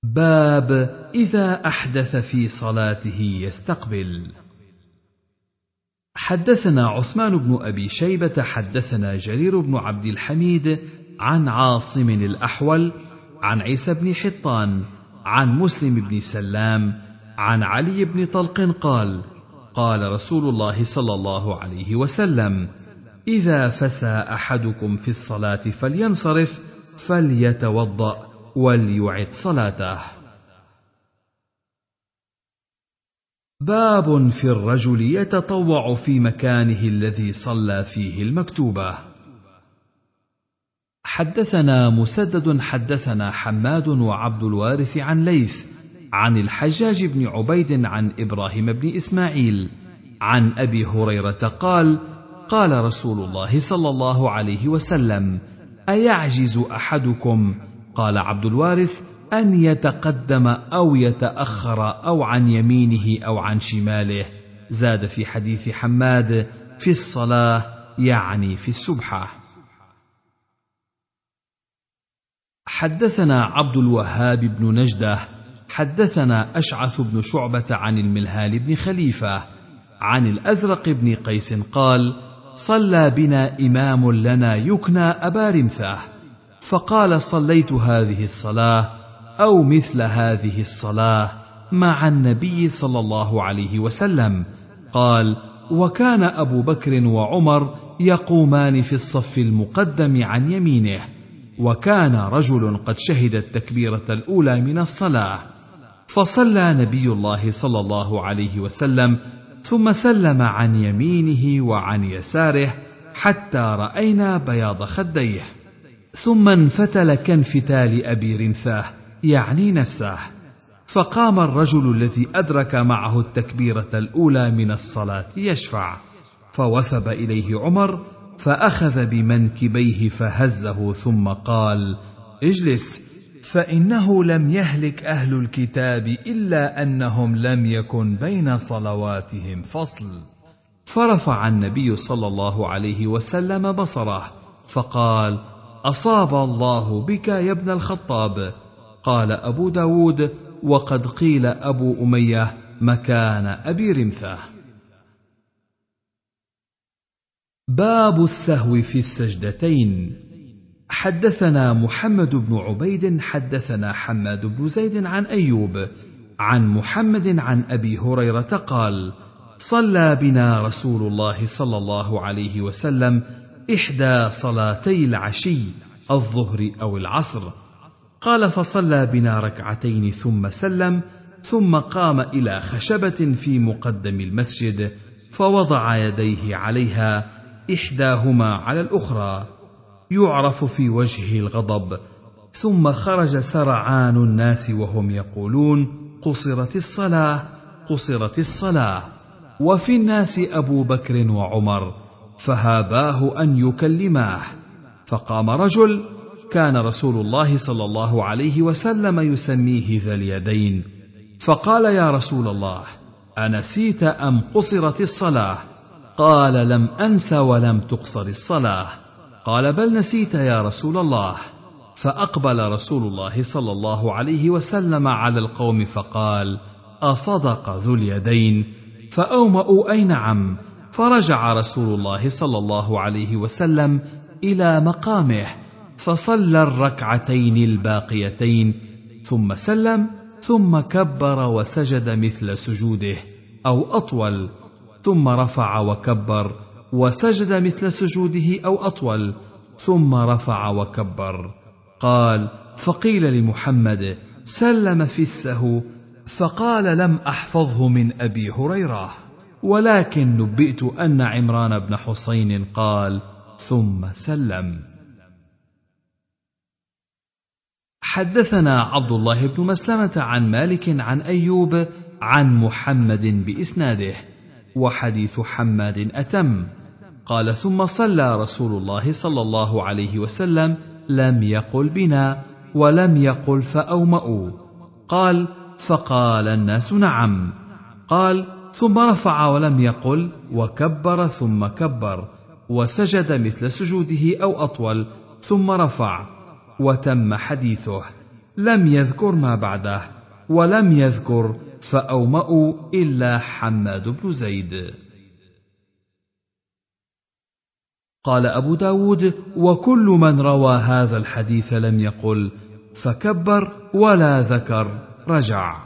باب إذا أحدث في صلاته يستقبل. حدثنا عثمان بن أبي شيبة حدثنا جرير بن عبد الحميد عن عاصم الأحول عن عيسى بن حطان عن مسلم بن سلام عن علي بن طلق قال قال رسول الله صلى الله عليه وسلم إذا فسى أحدكم في الصلاة فلينصرف فليتوضأ وليعد صلاته. باب في الرجل يتطوع في مكانه الذي صلى فيه المكتوبة. حدثنا مسدد حدثنا حماد وعبد الوارث عن ليث عن الحجاج بن عبيد عن إبراهيم بن إسماعيل عن أبي هريرة قال قال رسول الله صلى الله عليه وسلم أيعجز أحدكم؟ قال عبد الوارث أن يتقدم أو يتأخر أو عن يمينه أو عن شماله. زاد في حديث حماد في الصلاة يعني في السبحه حدثنا عبد الوهاب بن نجدة حدثنا أشعث بن شعبة عن الملهال بن خليفة عن الأزرق بن قيس قال صلى بنا إمام لنا يكنى أبا رمثة فقال صليت هذه الصلاة أو مثل هذه الصلاة مع النبي صلى الله عليه وسلم. قال وكان أبو بكر وعمر يقومان في الصف المقدم عن يمينه وكان رجل قد شهد التكبيرة الأولى من الصلاة. فصلى نبي الله صلى الله عليه وسلم ثم سلم عن يمينه وعن يساره حتى رأينا بياض خديه. ثم انفتل كانفتال أبي رنثاه يعني نفسه. فقام الرجل الذي أدرك معه التكبيرة الأولى من الصلاة يشفع. فوثب إليه عمر فأخذ بمنكبيه فهزه ثم قال اجلس فإنه لم يهلك أهل الكتاب إلا أنهم لم يكن بين صلواتهم فصل. فرفع النبي صلى الله عليه وسلم بصره فقال أصاب الله بك يا ابن الخطاب. قال أبو داود وقد قيل أبو أمية مكان أبي رمثة. باب السهو في السجدتين. حدثنا محمد بن عبيد حدثنا حماد بن زيد عن أيوب عن محمد عن أبي هريرة قال صلى بنا رسول الله صلى الله عليه وسلم إحدى صلاتي العشي الظهر أو العصر. قال فصلى بنا ركعتين ثم سلم ثم قام إلى خشبة في مقدم المسجد فوضع يديه عليها إحداهما على الأخرى. يعرف في وجهه الغضب ثم خرج سرعان الناس وهم يقولون قصرت الصلاة قصرت الصلاة. وفي الناس أبو بكر وعمر فهاباه أن يكلماه. فقام رجل كان رسول الله صلى الله عليه وسلم يسميه ذا اليدين. فقال يا رسول الله أنسيت أم قصرت الصلاة؟ قال لم أنس ولم تقصر الصلاة. قال بل نسيت يا رسول الله. فأقبل رسول الله صلى الله عليه وسلم على القوم فقال أصدق ذو اليدين. فأومأوا أي نعم. فرجع رسول الله صلى الله عليه وسلم إلى مقامه. فصلى الركعتين الباقيتين ثم سلم ثم كبر وسجد مثل سجوده أو أطول ثم رفع وكبر وسجد مثل سجوده أو أطول ثم رفع وكبر. قال فقيل لمحمد سلم في السهو فقال لم أحفظه من أبي هريرة. ولكن نبئت أن عمران بن حسين قال ثم سلم. حدثنا عبد الله بن مسلمة عن مالك عن أيوب عن محمد بإسناده وحديث حماد أتم. قال ثم صلى رسول الله صلى الله عليه وسلم لم يقل بنا ولم يقل فأومأوا. قال فقال الناس نعم قال ثم رفع ولم يقل وكبر ثم كبر وسجد مثل سجوده أو أطول ثم رفع وتم حديثه. لم يذكر ما بعده. ولم يذكر فأومأوا إلا حماد بن زيد. قال أبو داود وكل من روى هذا الحديث لم يقل فكبر ولا ذكر رجع.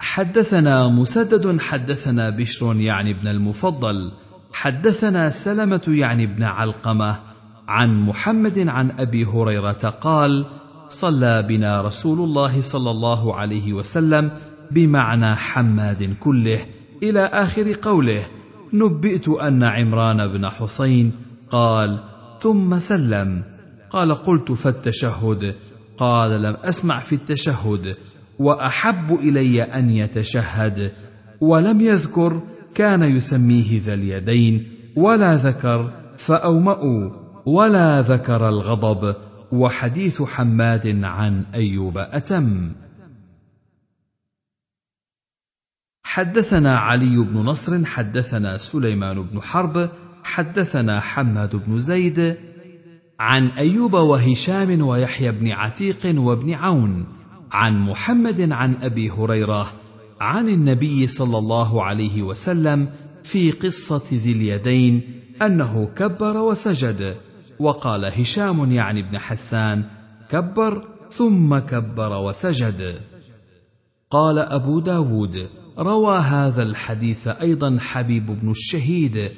حدثنا مسدد حدثنا بشر يعني ابن المفضل. حدثنا سلمة يعني ابن علقمة. عن محمد عن أبي هريرة قال صلى بنا رسول الله صلى الله عليه وسلم بمعنى حماد كله إلى آخر قوله. نبئت أن عمران بن حسين قال ثم سلم قال قلت فالتشهد قال لم أسمع في التشهد وأحب إلي أن يتشهد ولم يذكر كان يسميه ذا اليدين ولا ذكر فأومأوا ولا ذكر الغضب وحديث حماد عن أيوب أتم. حدثنا علي بن نصر حدثنا سليمان بن حرب حدثنا حماد بن زيد عن أيوب وهشام ويحيى بن عتيق وابن عون عن محمد عن أبي هريرة عن النبي صلى الله عليه وسلم في قصة ذي اليدين أنه كبر وسجد. وقال هشام يعني ابن حسان كبر ثم كبر وسجد. قال أبو داود روى هذا الحديث أيضا حبيب بن الشهيد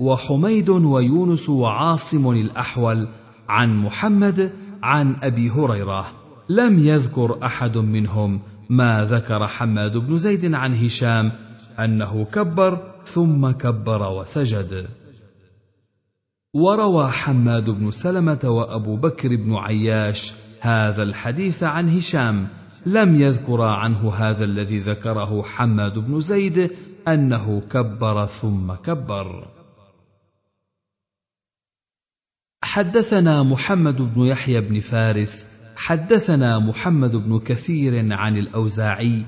وحميد ويونس وعاصم الأحول عن محمد عن أبي هريرة. لم يذكر أحد منهم ما ذكر حماد بن زيد عن هشام أنه كبر ثم كبر وسجد. وروى حماد بن سلمة وأبو بكر بن عياش هذا الحديث عن هشام. لم يذكر عنه هذا الذي ذكره حماد بن زيد أنه كبر ثم كبر. حدثنا محمد بن يحيى بن فارس حدثنا محمد بن كثير عن الأوزاعي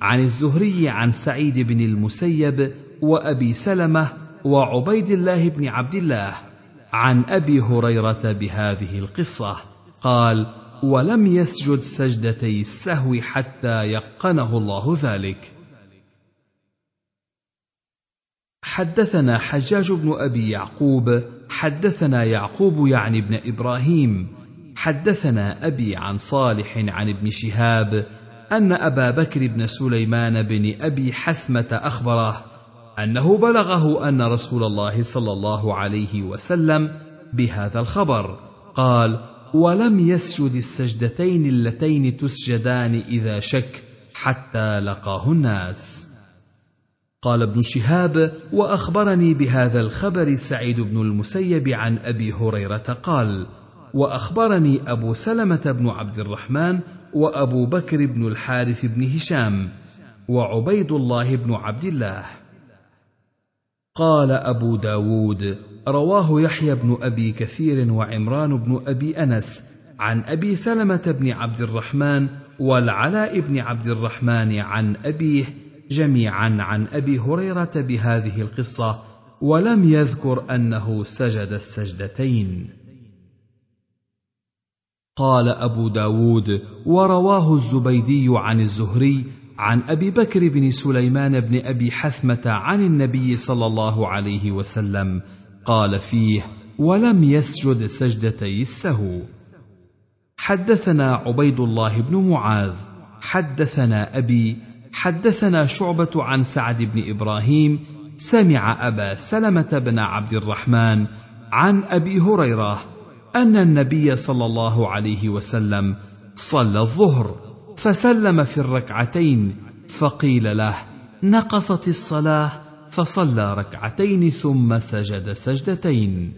عن الزهري عن سعيد بن المسيب وأبي سلمة وعبيد الله بن عبد الله. عن أبي هريرة بهذه القصة. قال ولم يسجد سجدتي السهو حتى يقنه الله ذلك. حدثنا حجاج بن أبي يعقوب حدثنا يعقوب يعني ابن إبراهيم حدثنا أبي عن صالح عن ابن شهاب أن أبا بكر بن سليمان بن أبي حثمة أخبره أنه بلغه أن رسول الله صلى الله عليه وسلم بهذا الخبر. قال ولم يسجد السجدتين اللتين تسجدان إذا شك حتى لقاه الناس. قال ابن شهاب وأخبرني بهذا الخبر سعيد بن المسيب عن أبي هريرة قال وأخبرني أبو سلمة بن عبد الرحمن وأبو بكر بن الحارث بن هشام وعبيد الله بن عبد الله. قال أبو داود رواه يحيى بن أبي كثير وعمران بن أبي أنس عن أبي سلمة بن عبد الرحمن والعلاء بن عبد الرحمن عن أبيه جميعا عن أبي هريرة بهذه القصة ولم يذكر أنه سجد السجدتين. قال أبو داود ورواه الزبيدي عن الزهري عن أبي بكر بن سليمان بن أبي حثمة عن النبي صلى الله عليه وسلم قال فيه ولم يسجد سجدتي السهو حدثنا عبيد الله بن معاذ حدثنا أبي حدثنا شعبة عن سعد بن إبراهيم سمع أبا سلمة بن عبد الرحمن عن أبي هريرة أن النبي صلى الله عليه وسلم صلى الظهر. فسلم في الركعتين فقيل له نقصت الصلاة فصلى ركعتين ثم سجد سجدتين.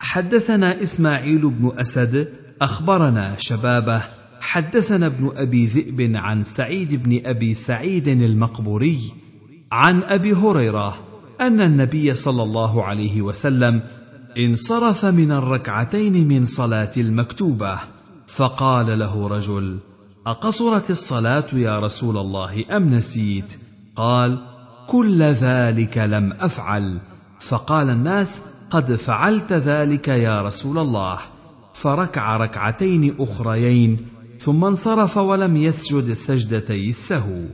حدثنا إسماعيل بن أسد أخبرنا شبابه حدثنا ابن أبي ذئب عن سعيد بن أبي سعيد المقبوري عن أبي هريرة أن النبي صلى الله عليه وسلم انصرف من الركعتين من صلاة المكتوبة. فقال له رجل أقصرت الصلاة يا رسول الله أم نسيت؟ قال كل ذلك لم أفعل. فقال الناس قد فعلت ذلك يا رسول الله. فركع ركعتين أخريين ثم انصرف ولم يسجد سجدتي السهو.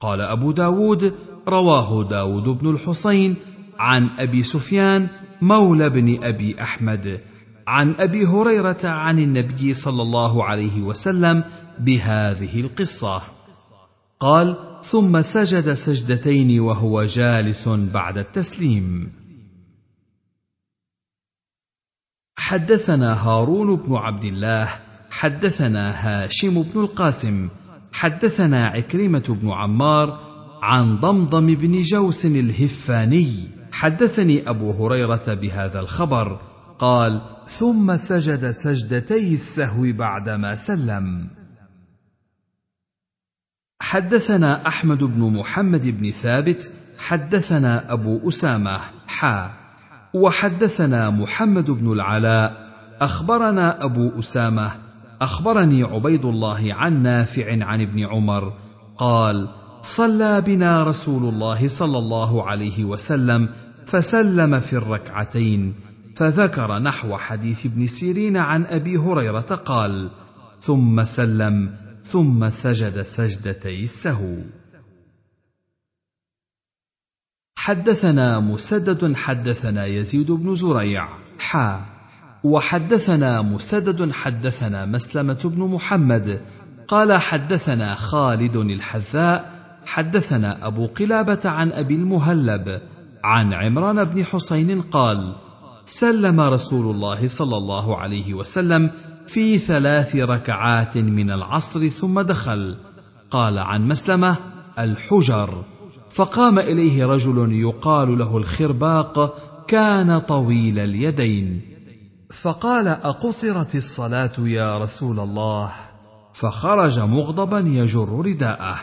قال أبو داود رواه داود بن الحصين عن أبي سفيان مولى بن أبي أحمد. عن أبي هريرة عن النبي صلى الله عليه وسلم بهذه القصة. قال ثم سجد سجدتين وهو جالس بعد التسليم. حدثنا هارون بن عبد الله حدثنا هاشم بن القاسم حدثنا عكرمة بن عمار عن ضمضم بن جوس الهفاني. حدثني أبو هريرة بهذا الخبر قال ثم سجد سجدتي السهو بعدما سلم. حدثنا أحمد بن محمد بن ثابت حدثنا أبو أسامة حا وحدثنا محمد بن العلاء أخبرنا أبو أسامة أخبرني عبيد الله عن نافع عن ابن عمر قال صلى بنا رسول الله صلى الله عليه وسلم فسلم في الركعتين فذكر نحو حديث ابن سيرين عن أبي هريرة قال ثم سلم ثم سجد سجدتي السهو. حدثنا مسدد حدثنا يزيد بن زريع حا. وحدثنا مسدد حدثنا مسلمة بن محمد قال حدثنا خالد الحذاء حدثنا أبو قلابة عن أبي المهلب عن عمران بن حسين قال سلم رسول الله صلى الله عليه وسلم في ثلاث ركعات من العصر ثم دخل. قال عن مسلمة الحجر. فقام إليه رجل يقال له الخرباق كان طويل اليدين. فقال أقصرت الصلاة يا رسول الله؟ فخرج مغضبا يجر رداءه.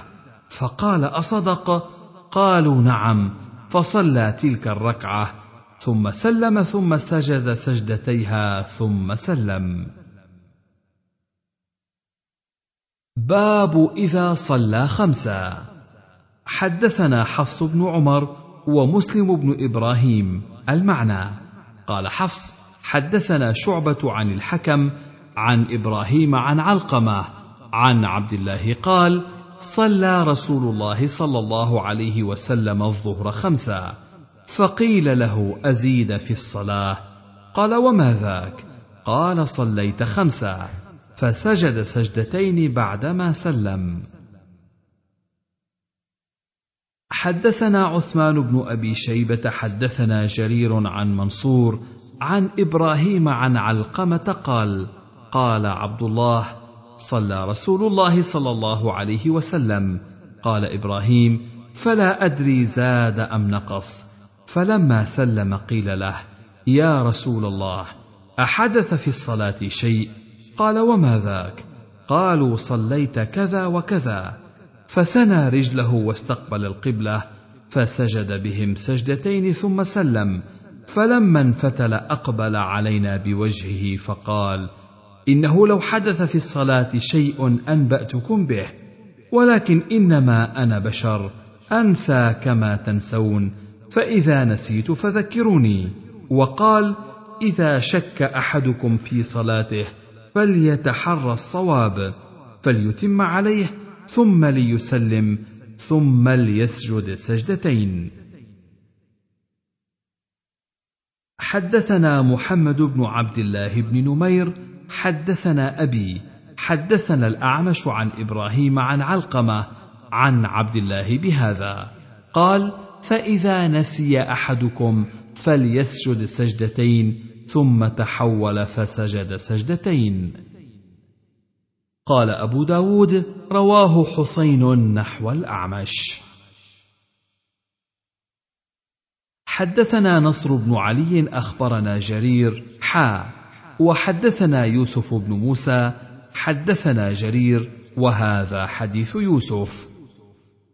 فقال أصدق؟ قالوا نعم. فصلى تلك الركعة. ثم سلم ثم سجد سجدتيها ثم سلم. باب إذا صلى خمسا حدثنا حفص بن عمر ومسلم بن إبراهيم المعنى. قال حفص حدثنا شعبة عن الحكم عن إبراهيم عن علقمة عن عبد الله قال صلى رسول الله صلى الله عليه وسلم الظهر خمسا فقيل له أزيد في الصلاة. قال وما ذاك؟ قال صليت خمسا فسجد سجدتين بعدما سلم. حدثنا عثمان بن أبي شيبة حدثنا جرير عن منصور عن إبراهيم عن علقمة قال قال عبد الله صلى رسول الله صلى الله عليه وسلم. قال إبراهيم فلا أدري زاد أم نقص. فلما سلم قيل له يا رسول الله أحدث في الصلاة شيء؟ قال وما ذاك؟ قالوا صليت كذا وكذا. فثنى رجله واستقبل القبلة فسجد بهم سجدتين ثم سلم. فلما انفتل أقبل علينا بوجهه فقال إنه لو حدث في الصلاة شيء أنبأتكم به ولكن إنما أنا بشر أنسى كما تنسون. فإذا نسيت فذكروني. وقال إذا شك أحدكم في صلاته فليتحرى الصواب فليتم عليه ثم ليسلم ثم ليسجد سجدتين. حدثنا محمد بن عبد الله بن نمير حدثنا أبي حدثنا الأعمش عن إبراهيم عن علقمة عن عبد الله بهذا. قال فإذا نسي أحدكم فليسجد سجدتين ثم تحول فسجد سجدتين. قال أبو داود رواه حسين نحو الأعمش. حدثنا نصر بن علي أخبرنا جرير حا. وحدثنا يوسف بن موسى حدثنا جرير وهذا حديث يوسف.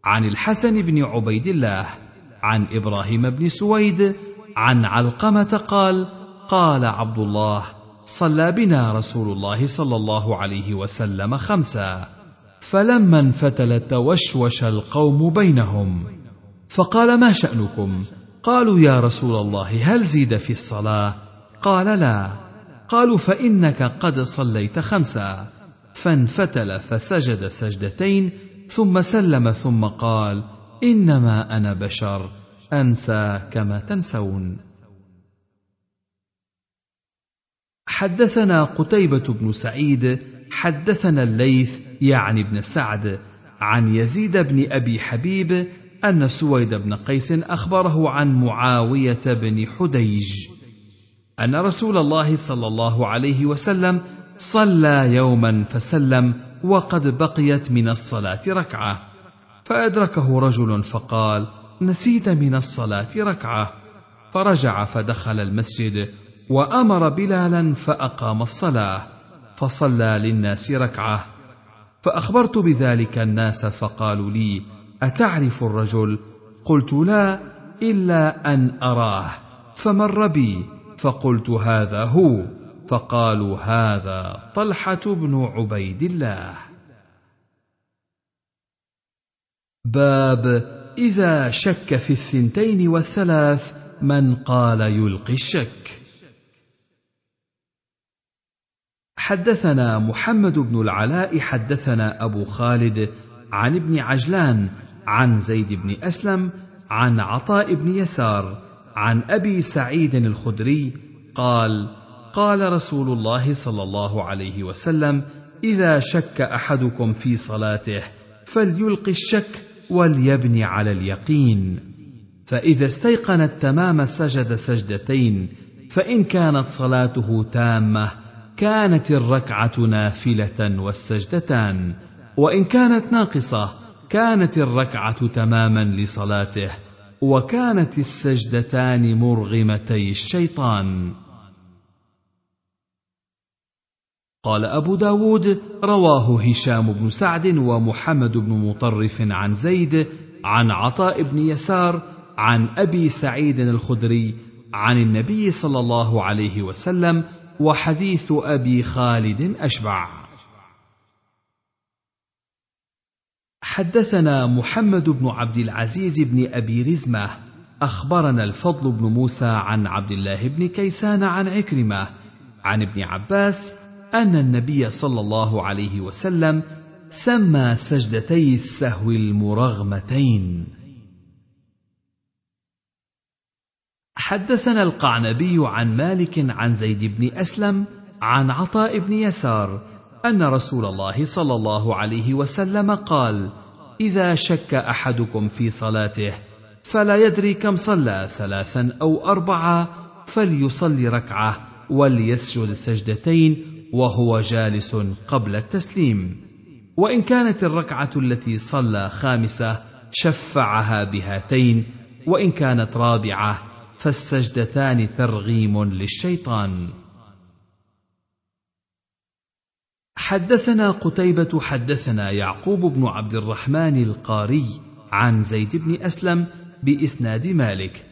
عن الحسن بن عبيد الله. عن إبراهيم بن سويد عن علقمة قال قال عبد الله صلى بنا رسول الله صلى الله عليه وسلم خمسا. فلما انفتل توشوش القوم بينهم. فقال ما شأنكم؟ قالوا يا رسول الله هل زيد في الصلاة؟ قال لا. قالوا فإنك قد صليت خمسا. فانفتل فسجد سجدتين ثم سلم ثم قال إنما أنا بشر أنسى كما تنسون. حدثنا قتيبة بن سعيد حدثنا الليث يعني بن سعد عن يزيد بن أبي حبيب أن سويد بن قيس أخبره عن معاوية بن حديج أن رسول الله صلى الله عليه وسلم صلى يوما فسلم وقد بقيت من الصلاة ركعة. فأدركه رجل فقال نسيت من الصلاة ركعة. فرجع فدخل المسجد وأمر بلالا فأقام الصلاة فصلى للناس ركعة. فأخبرت بذلك الناس فقالوا لي أتعرف الرجل؟ قلت لا إلا أن أراه. فمر بي فقلت هذا هو. فقالوا هذا طلحة بن عبيد الله. باب إذا شك في الثنتين والثلاث من قال يلقي الشك؟ حدثنا محمد بن العلاء حدثنا أبو خالد عن ابن عجلان عن زيد بن أسلم عن عطاء بن يسار عن أبي سعيد الخدري قال قال رسول الله صلى الله عليه وسلم إذا شك أحدكم في صلاته فليلق الشك وليبني على اليقين. فإذا استيقن التمام سجد سجدتين فإن كانت صلاته تامة كانت الركعة نافلة والسجدتان. وإن كانت ناقصة كانت الركعة تماما لصلاته. وكانت السجدتان مرغمتي الشيطان. قال أبو داود رواه هشام بن سعد ومحمد بن مطرف عن زيد عن عطاء بن يسار عن أبي سعيد الخدري عن النبي صلى الله عليه وسلم وحديث أبي خالد أشبع. حدثنا محمد بن عبد العزيز بن أبي رزمة أخبرنا الفضل بن موسى عن عبد الله بن كيسان عن عكرمة عن ابن عباس أن النبي صلى الله عليه وسلم سمى سجدتي السهو المرغمتين. حدثنا القعنبي عن مالك عن زيد بن أسلم عن عطاء بن يسار أن رسول الله صلى الله عليه وسلم قال إذا شك أحدكم في صلاته فلا يدري كم صلى ثلاثا أو اربعا فليصلي ركعة وليسجد سجدتين وهو جالس قبل التسليم. وإن كانت الركعة التي صلى خامسة شفعها بهاتين وإن كانت رابعة فالسجدتان ترغيم للشيطان. حدثنا قتيبة حدثنا يعقوب بن عبد الرحمن القاري عن زيد بن أسلم بإسناد مالك.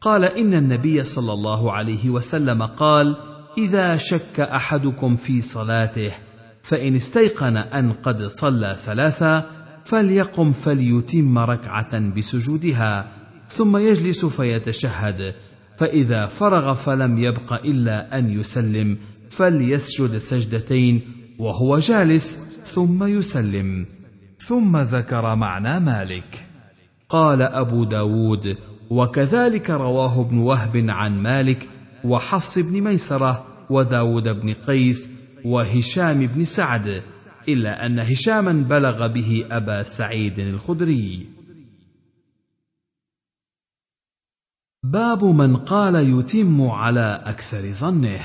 قال إن النبي صلى الله عليه وسلم قال: إذا شك أحدكم في صلاته فإن استيقن أن قد صلى ثلاثا فليقم فليتم ركعة بسجودها ثم يجلس فيتشهد فإذا فرغ فلم يبق إلا أن يسلم فليسجد سجدتين وهو جالس ثم يسلم. ثم ذكر معنى مالك. قال أبو داود وكذلك رواه ابن وهب عن مالك وحفص بن ميسرة وداود بن قيس وهشام بن سعد إلا أن هشاما بلغ به أبا سعيد الخدري. باب من قال يتم على أكثر ظنه.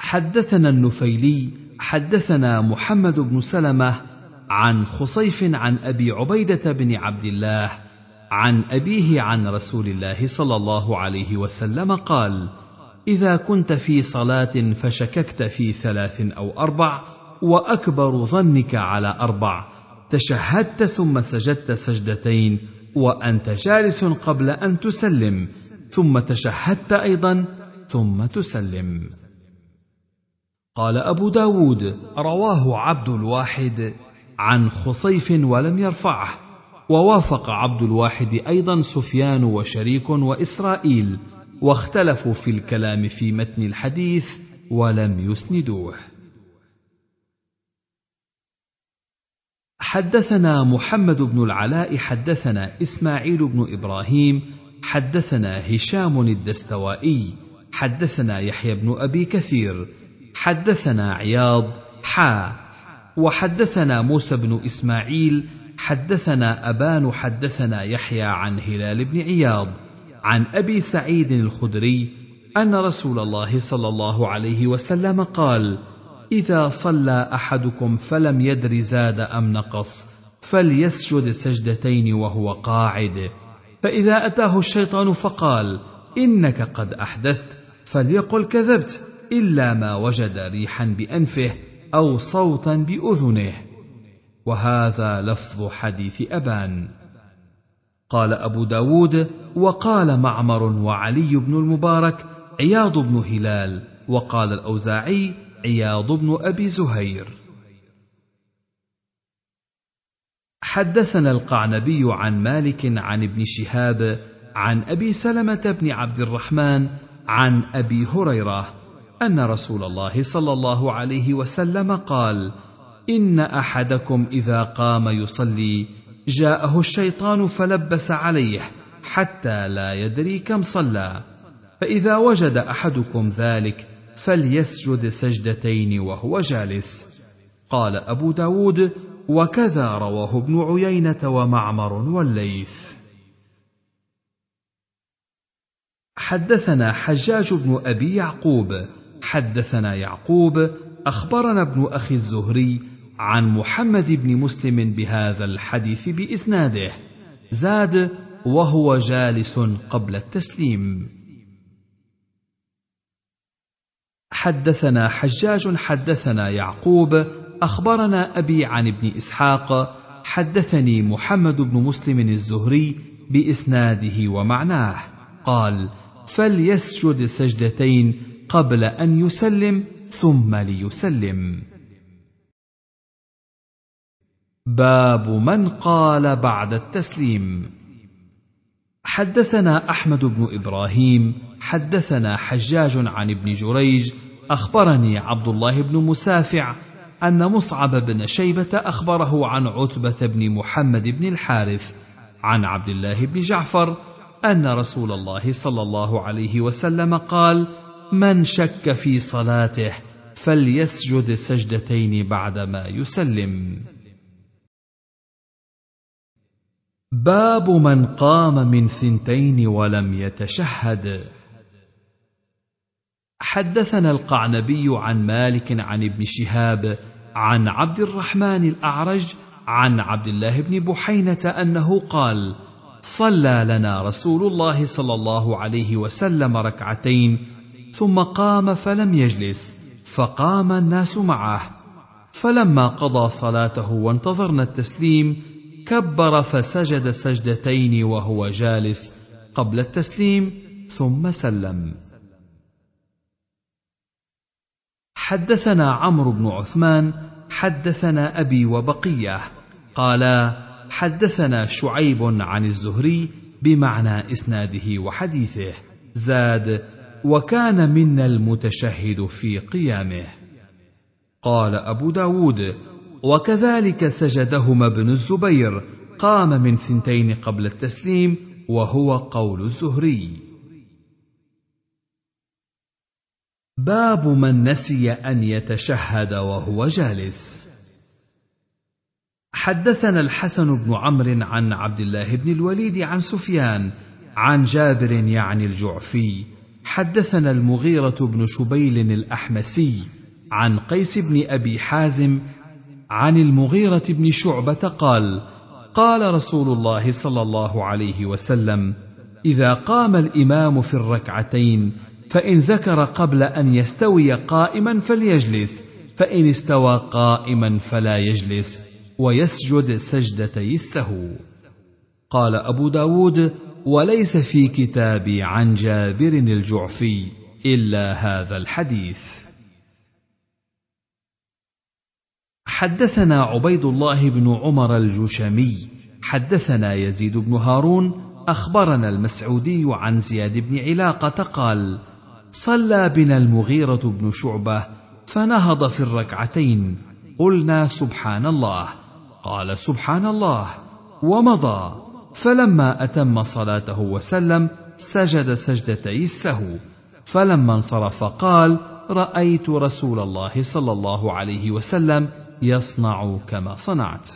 حدثنا النفيلي حدثنا محمد بن سلمة عن خصيف عن أبي عبيدة بن عبد الله عن أبيه عن رسول الله صلى الله عليه وسلم قال إذا كنت في صلاة فشككت في ثلاث أو أربع وأكبر ظنك على أربع تشهدت ثم سجدت سجدتين وأنت جالس قبل أن تسلم ثم تشهدت أيضا ثم تسلم. قال أبو داود رواه عبد الواحد عن خصيف ولم يرفعه. ووافق عبد الواحد أيضا سفيان وشريك وإسرائيل واختلفوا في الكلام في متن الحديث ولم يسندوه. حدثنا محمد بن العلاء حدثنا إسماعيل بن إبراهيم حدثنا هشام الدستوائي حدثنا يحيى بن أبي كثير حدثنا عياض حا وحدثنا موسى بن إسماعيل حدثنا أبان حدثنا يحيى عن هلال بن عياض عن أبي سعيد الخدري أن رسول الله صلى الله عليه وسلم قال إذا صلى أحدكم فلم يدر زاد أم نقص فليسجد سجدتين وهو قاعد. فإذا أتاه الشيطان فقال إنك قد أحدثت فليقل كذبت إلا ما وجد ريحا بأنفه أو صوتا بأذنه. وهذا لفظ حديث أبان. قال أبو داود وقال معمر وعلي بن المبارك عياض بن هلال وقال الأوزاعي عياض بن أبي زهير. حدثنا القعنبي عن مالك عن ابن شهاب عن أبي سلمة بن عبد الرحمن عن أبي هريرة أن رسول الله صلى الله عليه وسلم قال إن أحدكم إذا قام يصلي جاءه الشيطان فلبس عليه حتى لا يدري كم صلى. فإذا وجد أحدكم ذلك فليسجد سجدتين وهو جالس. قال أبو داود وكذا رواه ابن عيينة ومعمر والليث. حدثنا حجاج بن أبي يعقوب. حدثنا يعقوب. أخبرنا ابن أخي الزهري عن محمد بن مسلم بهذا الحديث بإسناده. زاد وهو جالس قبل التسليم. حدثنا حجاج حدثنا يعقوب أخبرنا أبي عن ابن إسحاق حدثني محمد بن مسلم الزهري بإسناده ومعناه. قال فليسجد سجدتين قبل أن يسلم ثم ليسلم. باب من قال بعد التسليم. حدثنا أحمد بن إبراهيم حدثنا حجاج عن ابن جريج أخبرني عبد الله بن مسافع أن مصعب بن شيبة أخبره عن عتبة بن محمد بن الحارث عن عبد الله بن جعفر أن رسول الله صلى الله عليه وسلم قال من شك في صلاته فليسجد سجدتين بعدما يسلم. باب من قام من ثنتين ولم يتشهد. حدثنا القعنبي عن مالك عن ابن شهاب عن عبد الرحمن الأعرج عن عبد الله بن بحينة أنه قال صلى لنا رسول الله صلى الله عليه وسلم ركعتين ثم قام فلم يجلس فقام الناس معه. فلما قضى صلاته وانتظرنا التسليم كبر فسجد سجدتين وهو جالس قبل التسليم ثم سلم. حدثنا عمرو بن عثمان حدثنا أبي وبقية قالا حدثنا شعيب عن الزهري بمعنى إسناده وحديثه زاد وكان منا المتشهد في قيامه. قال أبو داود وكذلك سجدهما ابن الزبير قام من ثنتين قبل التسليم وهو قول الزهري. باب من نسي أن يتشهد وهو جالس. حدثنا الحسن بن عمرو عن عبد الله بن الوليد عن سفيان عن جابر يعني الجعفي. حدثنا المغيرة بن شبيل الأحمسي عن قيس بن أبي حازم عن المغيرة بن شعبة قال قال رسول الله صلى الله عليه وسلم إذا قام الإمام في الركعتين فإن ذكر قبل أن يستوي قائما فليجلس فإن استوى قائما فلا يجلس ويسجد سجدتي السهو. قال أبو داود وليس في كتابي عن جابر الجعفي إلا هذا الحديث. حدثنا عبيد الله بن عمر الجشمي حدثنا يزيد بن هارون أخبرنا المسعودي عن زياد بن علاقة قال صلى بنا المغيرة بن شعبة فنهض في الركعتين قلنا سبحان الله. قال سبحان الله. ومضى فلما أتم صلاته وسلم سجد سجدتي السهو فلما انصرف قال رأيت رسول الله صلى الله عليه وسلم يصنع كما صنعت.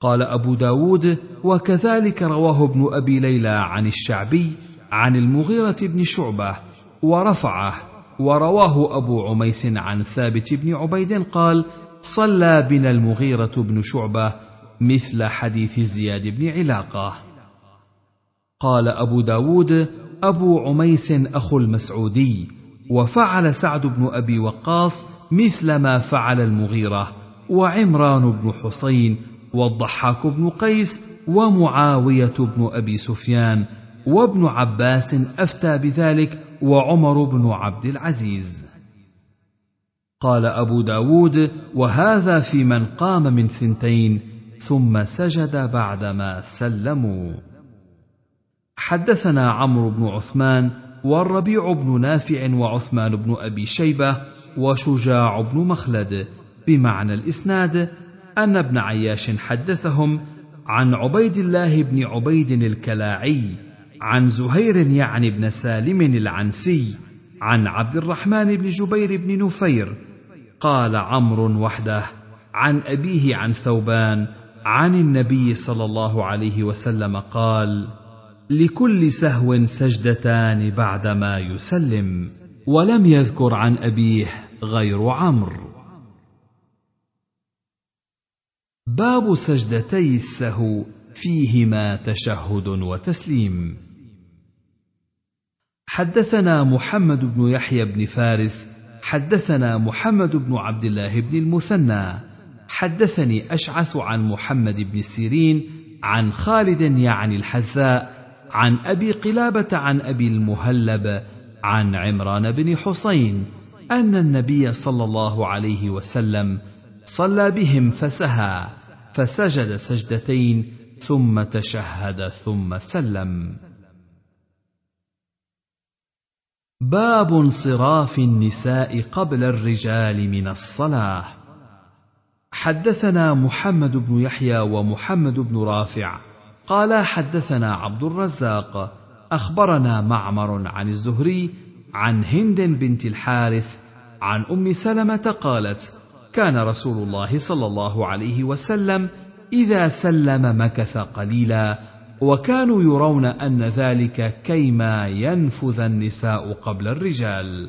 قال أبو داود وكذلك رواه ابن أبي ليلى عن الشعبي عن المغيرة بن شعبة ورفعه ورواه أبو عميس عن ثابت بن عبيد قال صلى بنا المغيرة بن شعبة مثل حديث زياد بن علاقة. قال أبو داود أبو عميس أخو المسعودي وفعل سعد بن أبي وقاص مثل ما فعل المغيرة وعمران بن حسين والضحاك بن قيس ومعاوية بن أبي سفيان وابن عباس أفتى بذلك وعمر بن عبد العزيز. قال أبو داود وهذا في من قام من ثنتين ثم سجد بعدما سلموا. حدثنا عمرو بن عثمان والربيع بن نافع وعثمان بن أبي شيبة وشجاع بن مخلد بمعنى الإسناد أن ابن عياش حدثهم عن عبيد الله بن عبيد الكلاعي عن زهير يعني بن سالم العنسي عن عبد الرحمن بن جبير بن نفير قال عمرو وحده عن أبيه عن ثوبان عن النبي صلى الله عليه وسلم قال لكل سهو سجدتان بعدما يسلم. ولم يذكر عن أبيه غير عمرو. باب سجدتي السهو فيهما تشهد وتسليم. حدثنا محمد بن يحيى بن فارس حدثنا محمد بن عبد الله بن المثنى حدثني أشعث عن محمد بن سيرين عن خالد يعني الحذاء عن أبي قلابة عن أبي المهلب عن عمران بن حسين أن النبي صلى الله عليه وسلم صلى بهم فسهى فسجد سجدتين ثم تشهد ثم سلم. باب انصراف النساء قبل الرجال من الصلاة. حدثنا محمد بن يحيى ومحمد بن رافع قال حدثنا عبد الرزاق أخبرنا معمر عن الزهري عن هند بنت الحارث عن أم سلمة قالت كان رسول الله صلى الله عليه وسلم إذا سلم مكث قليلا وكانوا يرون أن ذلك كيما ينفذ النساء قبل الرجال.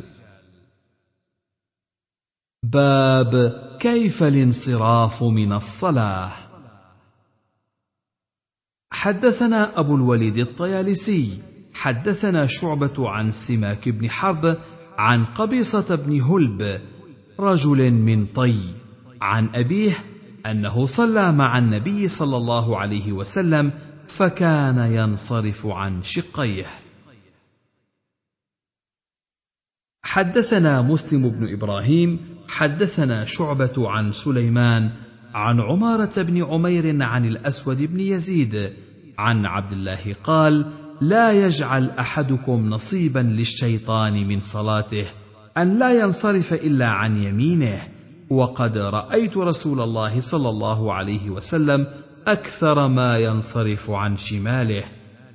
باب كيف الانصراف من الصلاة؟ حدثنا أبو الوليد الطيالسي حدثنا شعبة عن سماك بن حرب عن قبيصة بن هلب رجل من طي عن أبيه أنه صلى مع النبي صلى الله عليه وسلم فكان ينصرف عن شقيه. حدثنا مسلم بن إبراهيم حدثنا شعبة عن سليمان عن عمارة بن عمير عن الأسود بن يزيد عن عبد الله قال لا يجعل أحدكم نصيبا للشيطان من صلاته أن لا ينصرف إلا عن يمينه وقد رأيت رسول الله صلى الله عليه وسلم أكثر ما ينصرف عن شماله.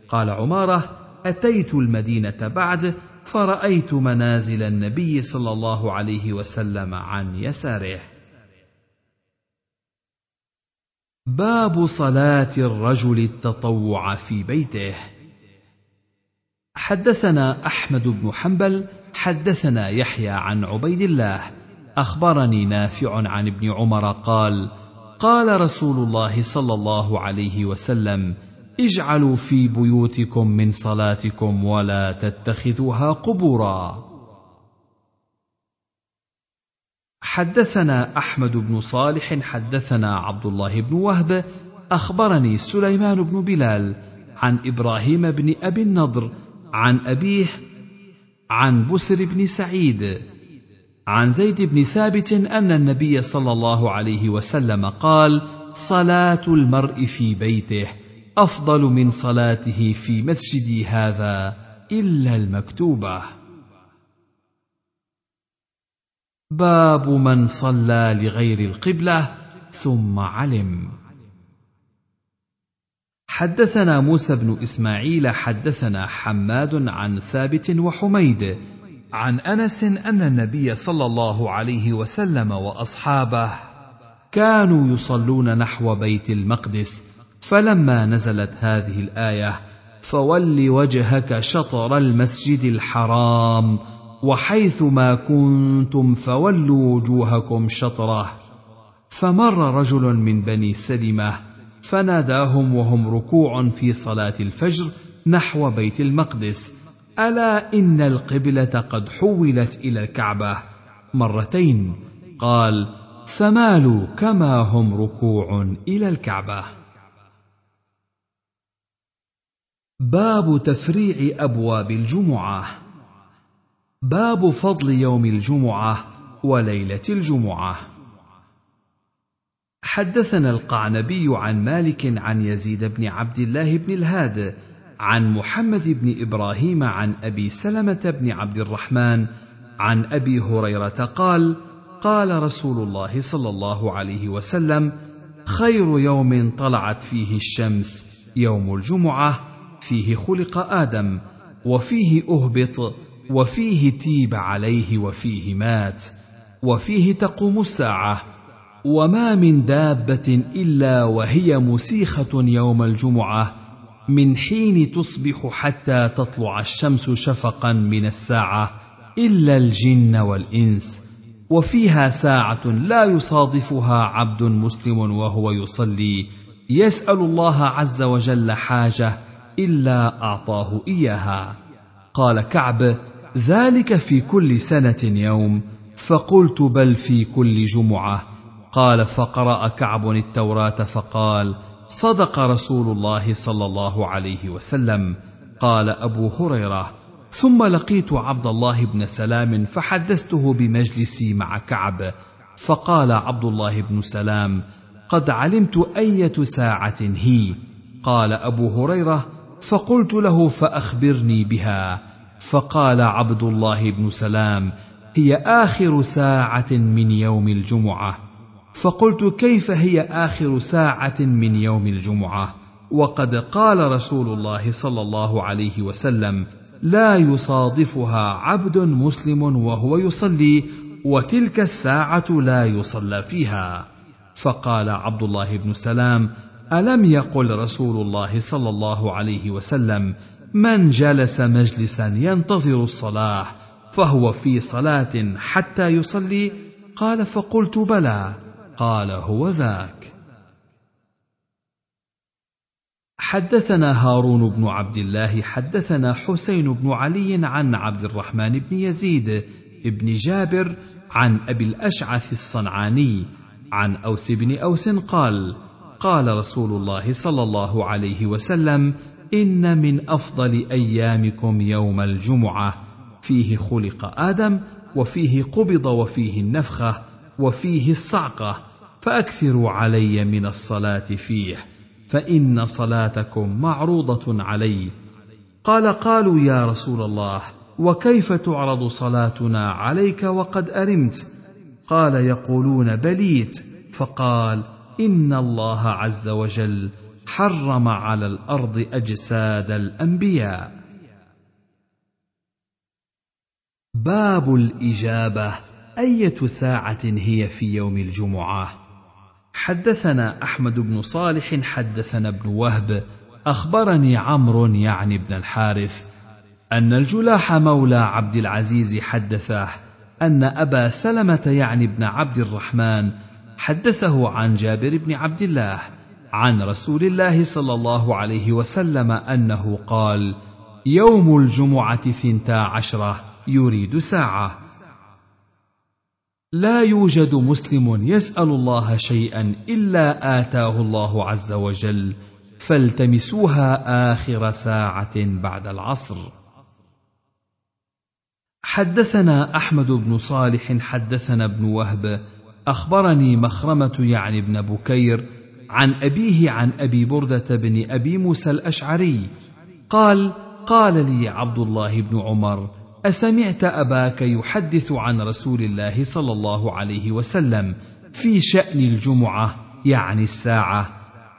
قال عمارة أتيت المدينة بعد فرأيت منازل النبي صلى الله عليه وسلم عن يساره. باب صلاة الرجل التطوع في بيته. حدثنا أحمد بن حنبل حدثنا يحيى عن عبيد الله. أخبرني نافع عن ابن عمر قال قال رسول الله صلى الله عليه وسلم اجعلوا في بيوتكم من صلاتكم ولا تتخذوها قبورا. حدثنا أحمد بن صالح حدثنا عبد الله بن وهب أخبرني سليمان بن بلال عن إبراهيم بن أبي النضر عن أبيه عن بسر بن سعيد عن زيد بن ثابت أن النبي صلى الله عليه وسلم قال صلاة المرء في بيته أفضل من صلاته في مسجدي هذا إلا المكتوبة. باب من صلى لغير القبلة ثم علم. حدثنا موسى بن إسماعيل حدثنا حماد عن ثابت وحميد عن أنس أن النبي صلى الله عليه وسلم وأصحابه كانوا يصلون نحو بيت المقدس فلما نزلت هذه الآية فول وجهك شطر المسجد الحرام وحيث ما كنتم فولوا وجوهكم شطرة. فمر رجل من بني سلمة فناداهم وهم ركوع في صلاة الفجر نحو بيت المقدس. ألا إن القبلة قد حولت إلى الكعبة؟ مرتين. قال فمالوا كما هم ركوع إلى الكعبة. باب تفريع أبواب الجمعة. باب فضل يوم الجمعة وليلة الجمعة. حدثنا القعنبي عن مالك عن يزيد بن عبد الله بن الهاد عن محمد بن إبراهيم عن أبي سلمة بن عبد الرحمن عن أبي هريرة قال قال رسول الله صلى الله عليه وسلم خير يوم طلعت فيه الشمس يوم الجمعة فيه خلق آدم وفيه أهبط وفيه تيب عليه وفيه مات وفيه تقوم الساعة وما من دابة إلا وهي مسيخه يوم الجمعة من حين تصبح حتى تطلع الشمس شفقا من الساعة إلا الجن والإنس وفيها ساعة لا يصادفها عبد مسلم وهو يصلي يسأل الله عز وجل حاجة إلا أعطاه إياها. قال كعب ذلك في كل سنة يوم. فقلت بل في كل جمعة. قال فقرأ كعب التوراة فقال صدق رسول الله صلى الله عليه وسلم. قال أبو هريرة ثم لقيت عبد الله بن سلام فحدثته بمجلسي مع كعب. فقال عبد الله بن سلام قد علمت أية ساعة هي. قال أبو هريرة فقلت له فأخبرني بها. فقال عبد الله بن سلام هي آخر ساعة من يوم الجمعة. فقلت كيف هي آخر ساعة من يوم الجمعة؟ وقد قال رسول الله صلى الله عليه وسلم لا يصادفها عبد مسلم وهو يصلي وتلك الساعة لا يصلى فيها. فقال عبد الله بن سلام ألم يقل رسول الله صلى الله عليه وسلم من جلس مجلسا ينتظر الصلاة فهو في صلاة حتى يصلي؟ قال فقلت بلى. قال هو ذاك. حدثنا هارون بن عبد الله حدثنا حسين بن علي عن عبد الرحمن بن يزيد بن جابر عن أبي الأشعث الصنعاني عن أوس بن أوس قال قال رسول الله صلى الله عليه وسلم إن من أفضل أيامكم يوم الجمعة. فيه خلق آدم وفيه قبض وفيه النفخة وفيه الصعقة. فأكثروا علي من الصلاة فيه فإن صلاتكم معروضة علي. قال قالوا يا رسول الله وكيف تعرض صلاتنا عليك وقد أرمت؟ قال يقولون بليت. فقال إن الله عز وجل حرم على الأرض أجساد الأنبياء. باب الإجابة أية ساعة هي في يوم الجمعة؟ حدثنا أحمد بن صالح حدثنا ابن وهب أخبرني عمرو يعني بن الحارث أن الجلاح مولى عبد العزيز حدثه أن أبا سلمة يعني بن عبد الرحمن حدثه عن جابر بن عبد الله عن رسول الله صلى الله عليه وسلم أنه قال يوم الجمعة ثنتا عشرة يريد ساعة. لا يوجد مسلم يسأل الله شيئا إلا آتاه الله عز وجل فالتمسوها آخر ساعة بعد العصر. حدثنا أحمد بن صالح حدثنا ابن وهب أخبرني مخرمة يعني ابن بكير عن أبيه عن أبي بردة بن أبي موسى الأشعري قال قال لي عبد الله بن عمر أسمعت أباك يحدث عن رسول الله صلى الله عليه وسلم في شأن الجمعة يعني الساعة.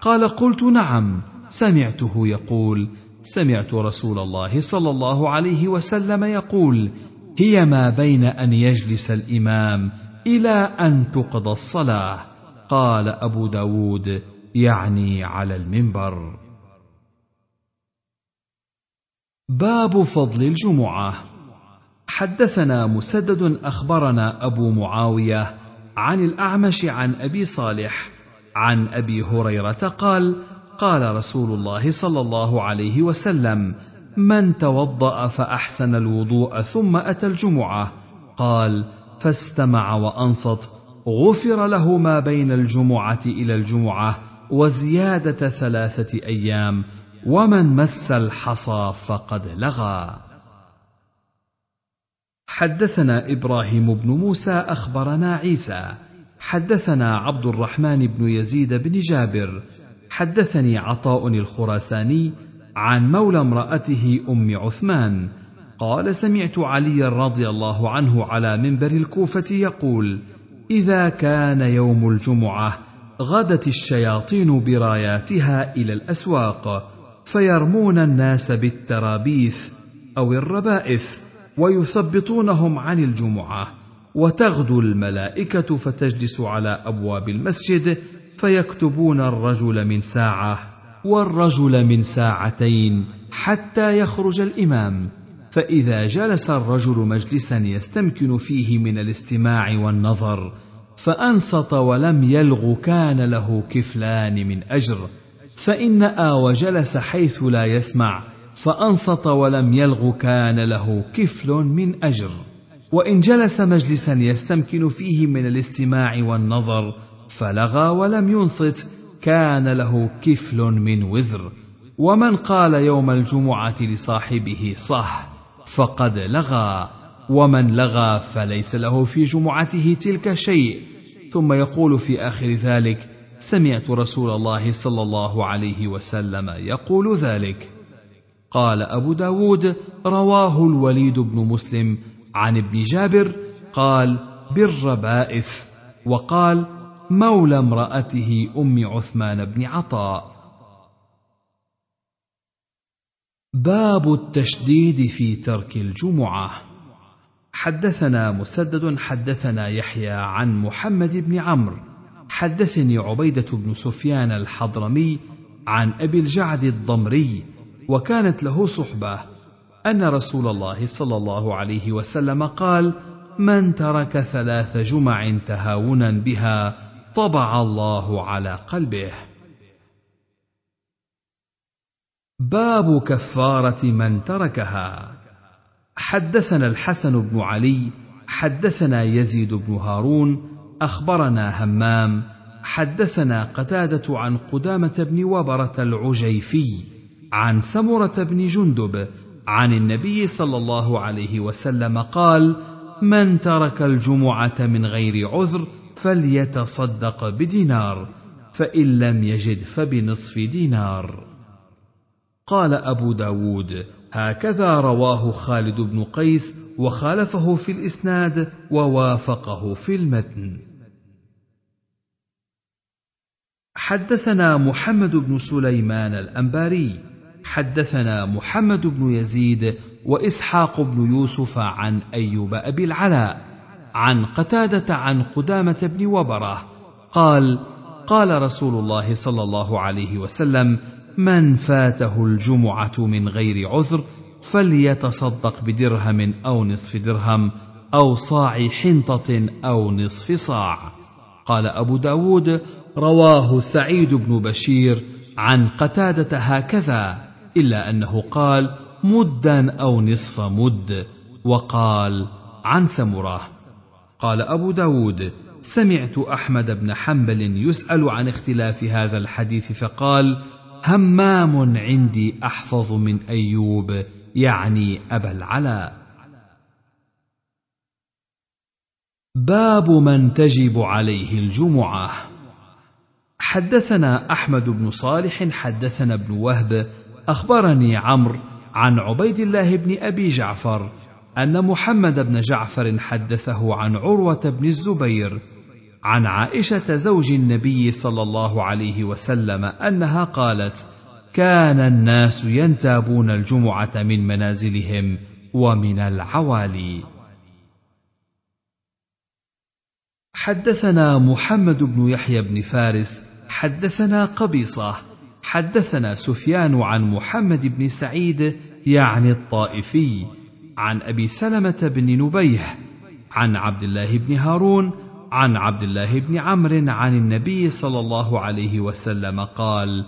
قال قلت نعم. سمعته يقول سمعت رسول الله صلى الله عليه وسلم يقول هي ما بين أن يجلس الإمام إلى أن تقضى الصلاة. قال أبو داود يعني على المنبر. باب فضل الجمعة. حدثنا مسدد أخبرنا أبو معاوية عن الأعمش عن أبي صالح عن أبي هريرة قال قال رسول الله صلى الله عليه وسلم من توضأ فأحسن الوضوء ثم أتى الجمعة قال فاستمع وأنصت غفر له ما بين الجمعة إلى الجمعة وزيادة ثلاثة أيام ومن مس الحصى فقد لغى. حدثنا إبراهيم بن موسى أخبرنا عيسى. حدثنا عبد الرحمن بن يزيد بن جابر. حدثني عطاء الخراساني عن مولى امرأته أم عثمان. قال سمعت علي رضي الله عنه على منبر الكوفة يقول إذا كان يوم الجمعة غدت الشياطين براياتها إلى الأسواق فيرمون الناس بالترابيث أو الربائث ويثبطونهم عن الجمعة وتغدو الملائكة فتجلس على أبواب المسجد فيكتبون الرجل من ساعة والرجل من ساعتين حتى يخرج الإمام. فإذا جلس الرجل مجلسا يستمكن فيه من الاستماع والنظر فأنصت ولم يلغ كان له كفلان من أجر. فإن ناى وجلس حيث لا يسمع فأنصت ولم يلغ كان له كفل من أجر. وإن جلس مجلسا يستمكن فيه من الاستماع والنظر فلغى ولم ينصت كان له كفل من وزر. ومن قال يوم الجمعة لصاحبه صح فقد لغى ومن لغى فليس له في جمعته تلك شيء. ثم يقول في آخر ذلك سمعت رسول الله صلى الله عليه وسلم يقول ذلك. قال أبو داود رواه الوليد بن مسلم عن ابن جابر قال بالربائث. وقال مولى امرأته أم عثمان بن عطاء. باب التشديد في ترك الجمعة. حدثنا مسدد حدثنا يحيى عن محمد بن عمرو. حدثني عبيدة بن سفيان الحضرمي عن أبي الجعد الضمري وكانت له صحبة أن رسول الله صلى الله عليه وسلم قال: من ترك ثلاث جمع تهاونا بها طبع الله على قلبه. باب كفارة من تركها. حدثنا الحسن بن علي حدثنا يزيد بن هارون أخبرنا همام حدثنا قتادة عن قدامة بن وبرة العجيفي عن سمرة بن جندب عن النبي صلى الله عليه وسلم قال من ترك الجمعة من غير عذر فليتصدق بدينار فإن لم يجد فبنصف دينار. قال أبو داود هكذا رواه خالد بن قيس وخالفه في الإسناد ووافقه في المتن. حدثنا محمد بن سليمان الأنباري حدثنا محمد بن يزيد وإسحاق بن يوسف عن أيوب أبي العلاء عن قتادة عن قدامة بن وبرة قال قال رسول الله صلى الله عليه وسلم من فاته الجمعة من غير عذر فليتصدق بدرهم أو نصف درهم أو صاع حنطة أو نصف صاع. قال أبو داود رواه سعيد بن بشير عن قتادة هكذا إلا أنه قال مدا أو نصف مد وقال عن سمرة. قال أبو داود سمعت أحمد بن حنبل يسأل عن اختلاف هذا الحديث فقال همام عندي أحفظ من أيوب يعني أبا العلاء باب من تجب عليه الجمعة. حدثنا أحمد بن صالح حدثنا ابن وهب أخبرني عمرو عن عبيد الله بن أبي جعفر أن محمد بن جعفر حدثه عن عروة بن الزبير عن عائشة زوج النبي صلى الله عليه وسلم أنها قالت كان الناس ينتابون الجمعة من منازلهم ومن العوالي. حدثنا محمد بن يحيى بن فارس حدثنا قبيصة حدثنا سفيان عن محمد بن سعيد يعني الطائفي عن أبي سلمة بن نبيه عن عبد الله بن هارون عن عبد الله بن عمرو عن النبي صلى الله عليه وسلم قال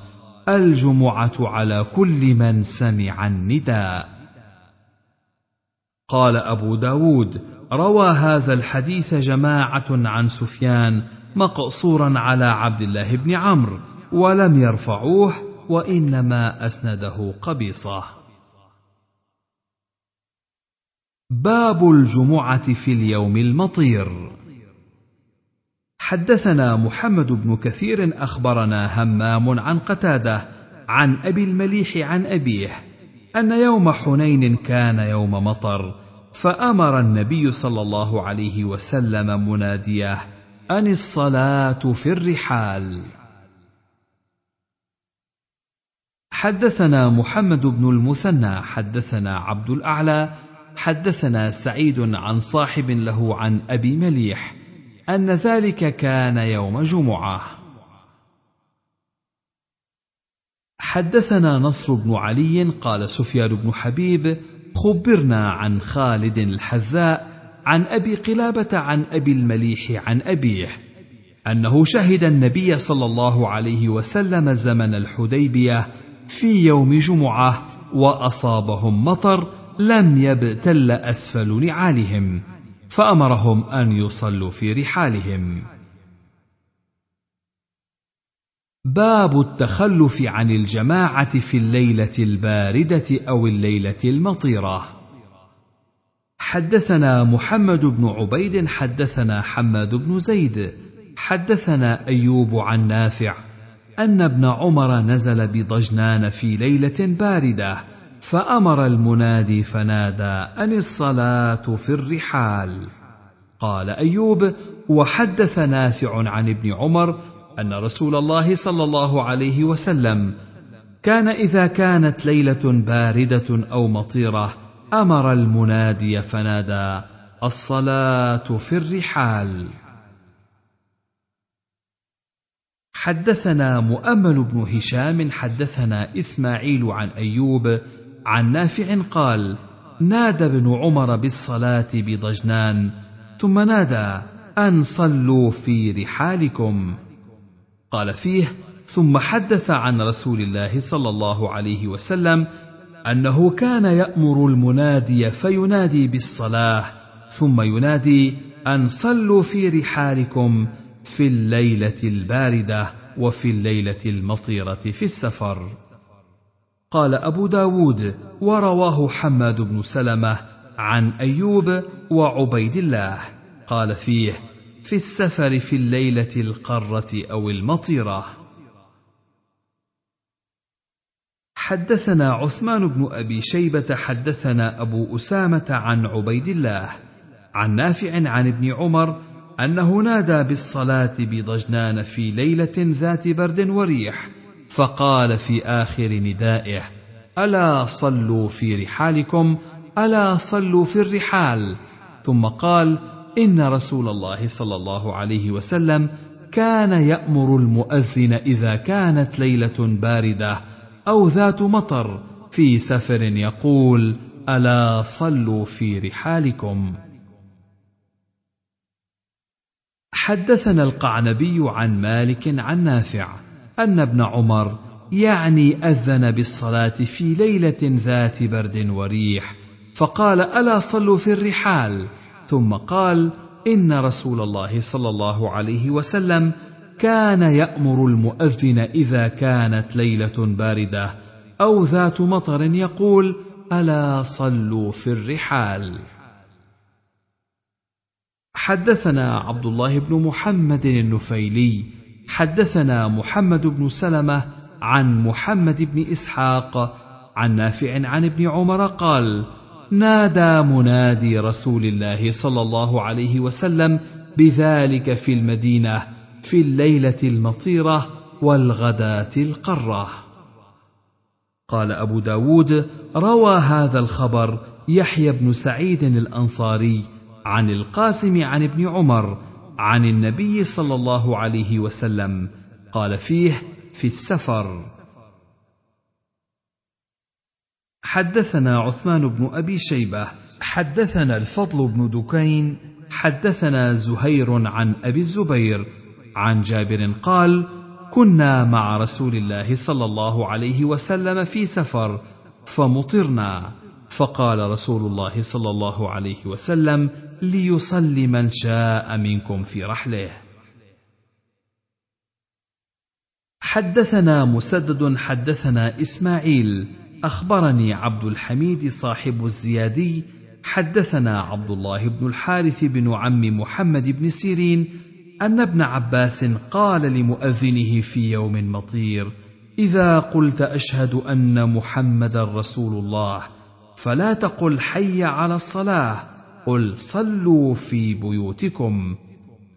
الجمعة على كل من سمع النداء. قال أبو داود روى هذا الحديث جماعة عن سفيان مقصورا على عبد الله بن عمرو ولم يرفعوه وإنما أسنده قبيصة. باب الجمعة في اليوم المطير. حدثنا محمد بن كثير أخبرنا همام عن قتادة عن أبي المليح عن أبيه أن يوم حنين كان يوم مطر فأمر النبي صلى الله عليه وسلم مناديه أن الصلاة في الرحال. حدثنا محمد بن المثنى حدثنا عبد الأعلى حدثنا سعيد عن صاحب له عن أبي مليح أن ذلك كان يوم جمعة. حدثنا نصر بن علي قال سفيان بن حبيب خبرنا عن خالد الحذاء عن أبي قلابة عن أبي المليح عن أبيه أنه شهد النبي صلى الله عليه وسلم زمن الحديبية في يوم جمعة وأصابهم مطر لم يبتل أسفل نعالهم. فأمرهم أن يصلوا في رحالهم. باب التخلف عن الجماعة في الليلة الباردة أو الليلة المطيرة. حدثنا محمد بن عبيد حدثنا حماد بن زيد حدثنا أيوب عن نافع أن ابن عمر نزل بضجنان في ليلة باردة. فأمر المنادي فنادى أن الصلاة في الرحال؟ قال أيوب وحدث نافع عن ابن عمر أن رسول الله صلى الله عليه وسلم كان إذا كانت ليلة باردة أو مطيرة أمر المنادي فنادى الصلاة في الرحال. حدثنا مؤمل بن هشام حدثنا إسماعيل عن أيوب عن نافع قال نادى ابن عمر بالصلاة بضجنان ثم نادى أن صلوا في رحالكم. قال فيه ثم حدث عن رسول الله صلى الله عليه وسلم أنه كان يأمر المنادي فينادي بالصلاة ثم ينادي أن صلوا في رحالكم في الليلة الباردة وفي الليلة المطيرة في السفر. قال أبو داود ورواه حماد بن سلمة عن أيوب وعبيد الله. قال فيه في السفر في الليلة القرة أو المطيرة. حدثنا عثمان بن أبي شيبة حدثنا أبو أسامة عن عبيد الله عن نافع عن ابن عمر أنه نادى بالصلاة بضجنان في ليلة ذات برد وريح. فقال في آخر ندائه ألا صلوا في رحالكم ألا صلوا في الرحال؟ ثم قال إن رسول الله صلى الله عليه وسلم كان يأمر المؤذن إذا كانت ليلة باردة أو ذات مطر في سفر يقول ألا صلوا في رحالكم. حدثنا القعنبي عن مالك عن نافع أن ابن عمر يعني أذن بالصلاة في ليلة ذات برد وريح فقال ألا صلوا في الرحال؟ ثم قال إن رسول الله صلى الله عليه وسلم كان يأمر المؤذن إذا كانت ليلة باردة أو ذات مطر يقول ألا صلوا في الرحال. حدثنا عبد الله بن محمد النفيلي حدثنا محمد بن سلمة عن محمد بن إسحاق عن نافع عن ابن عمر قال نادى منادي رسول الله صلى الله عليه وسلم بذلك في المدينة في الليلة المطيرة والغداة القرة. قال أبو داود روى هذا الخبر يحيى بن سعيد الأنصاري عن القاسم عن ابن عمر عن النبي صلى الله عليه وسلم قال فيه في السفر. حدثنا عثمان بن أبي شيبة حدثنا الفضل بن دكين حدثنا زهير عن أبي الزبير عن جابر قال كنا مع رسول الله صلى الله عليه وسلم في سفر فمطرنا. فقال رسول الله صلى الله عليه وسلم ليصلي من شاء منكم في رحله. حدثنا مسدد حدثنا إسماعيل. أخبرني عبد الحميد صاحب الزيادي. حدثنا عبد الله بن الحارث بن عم محمد بن سيرين أن ابن عباس قال لمؤذنه في يوم مطير إذا قلت أشهد أن محمدا رسول الله فلا تقل حي على الصلاة قل صلوا في بيوتكم.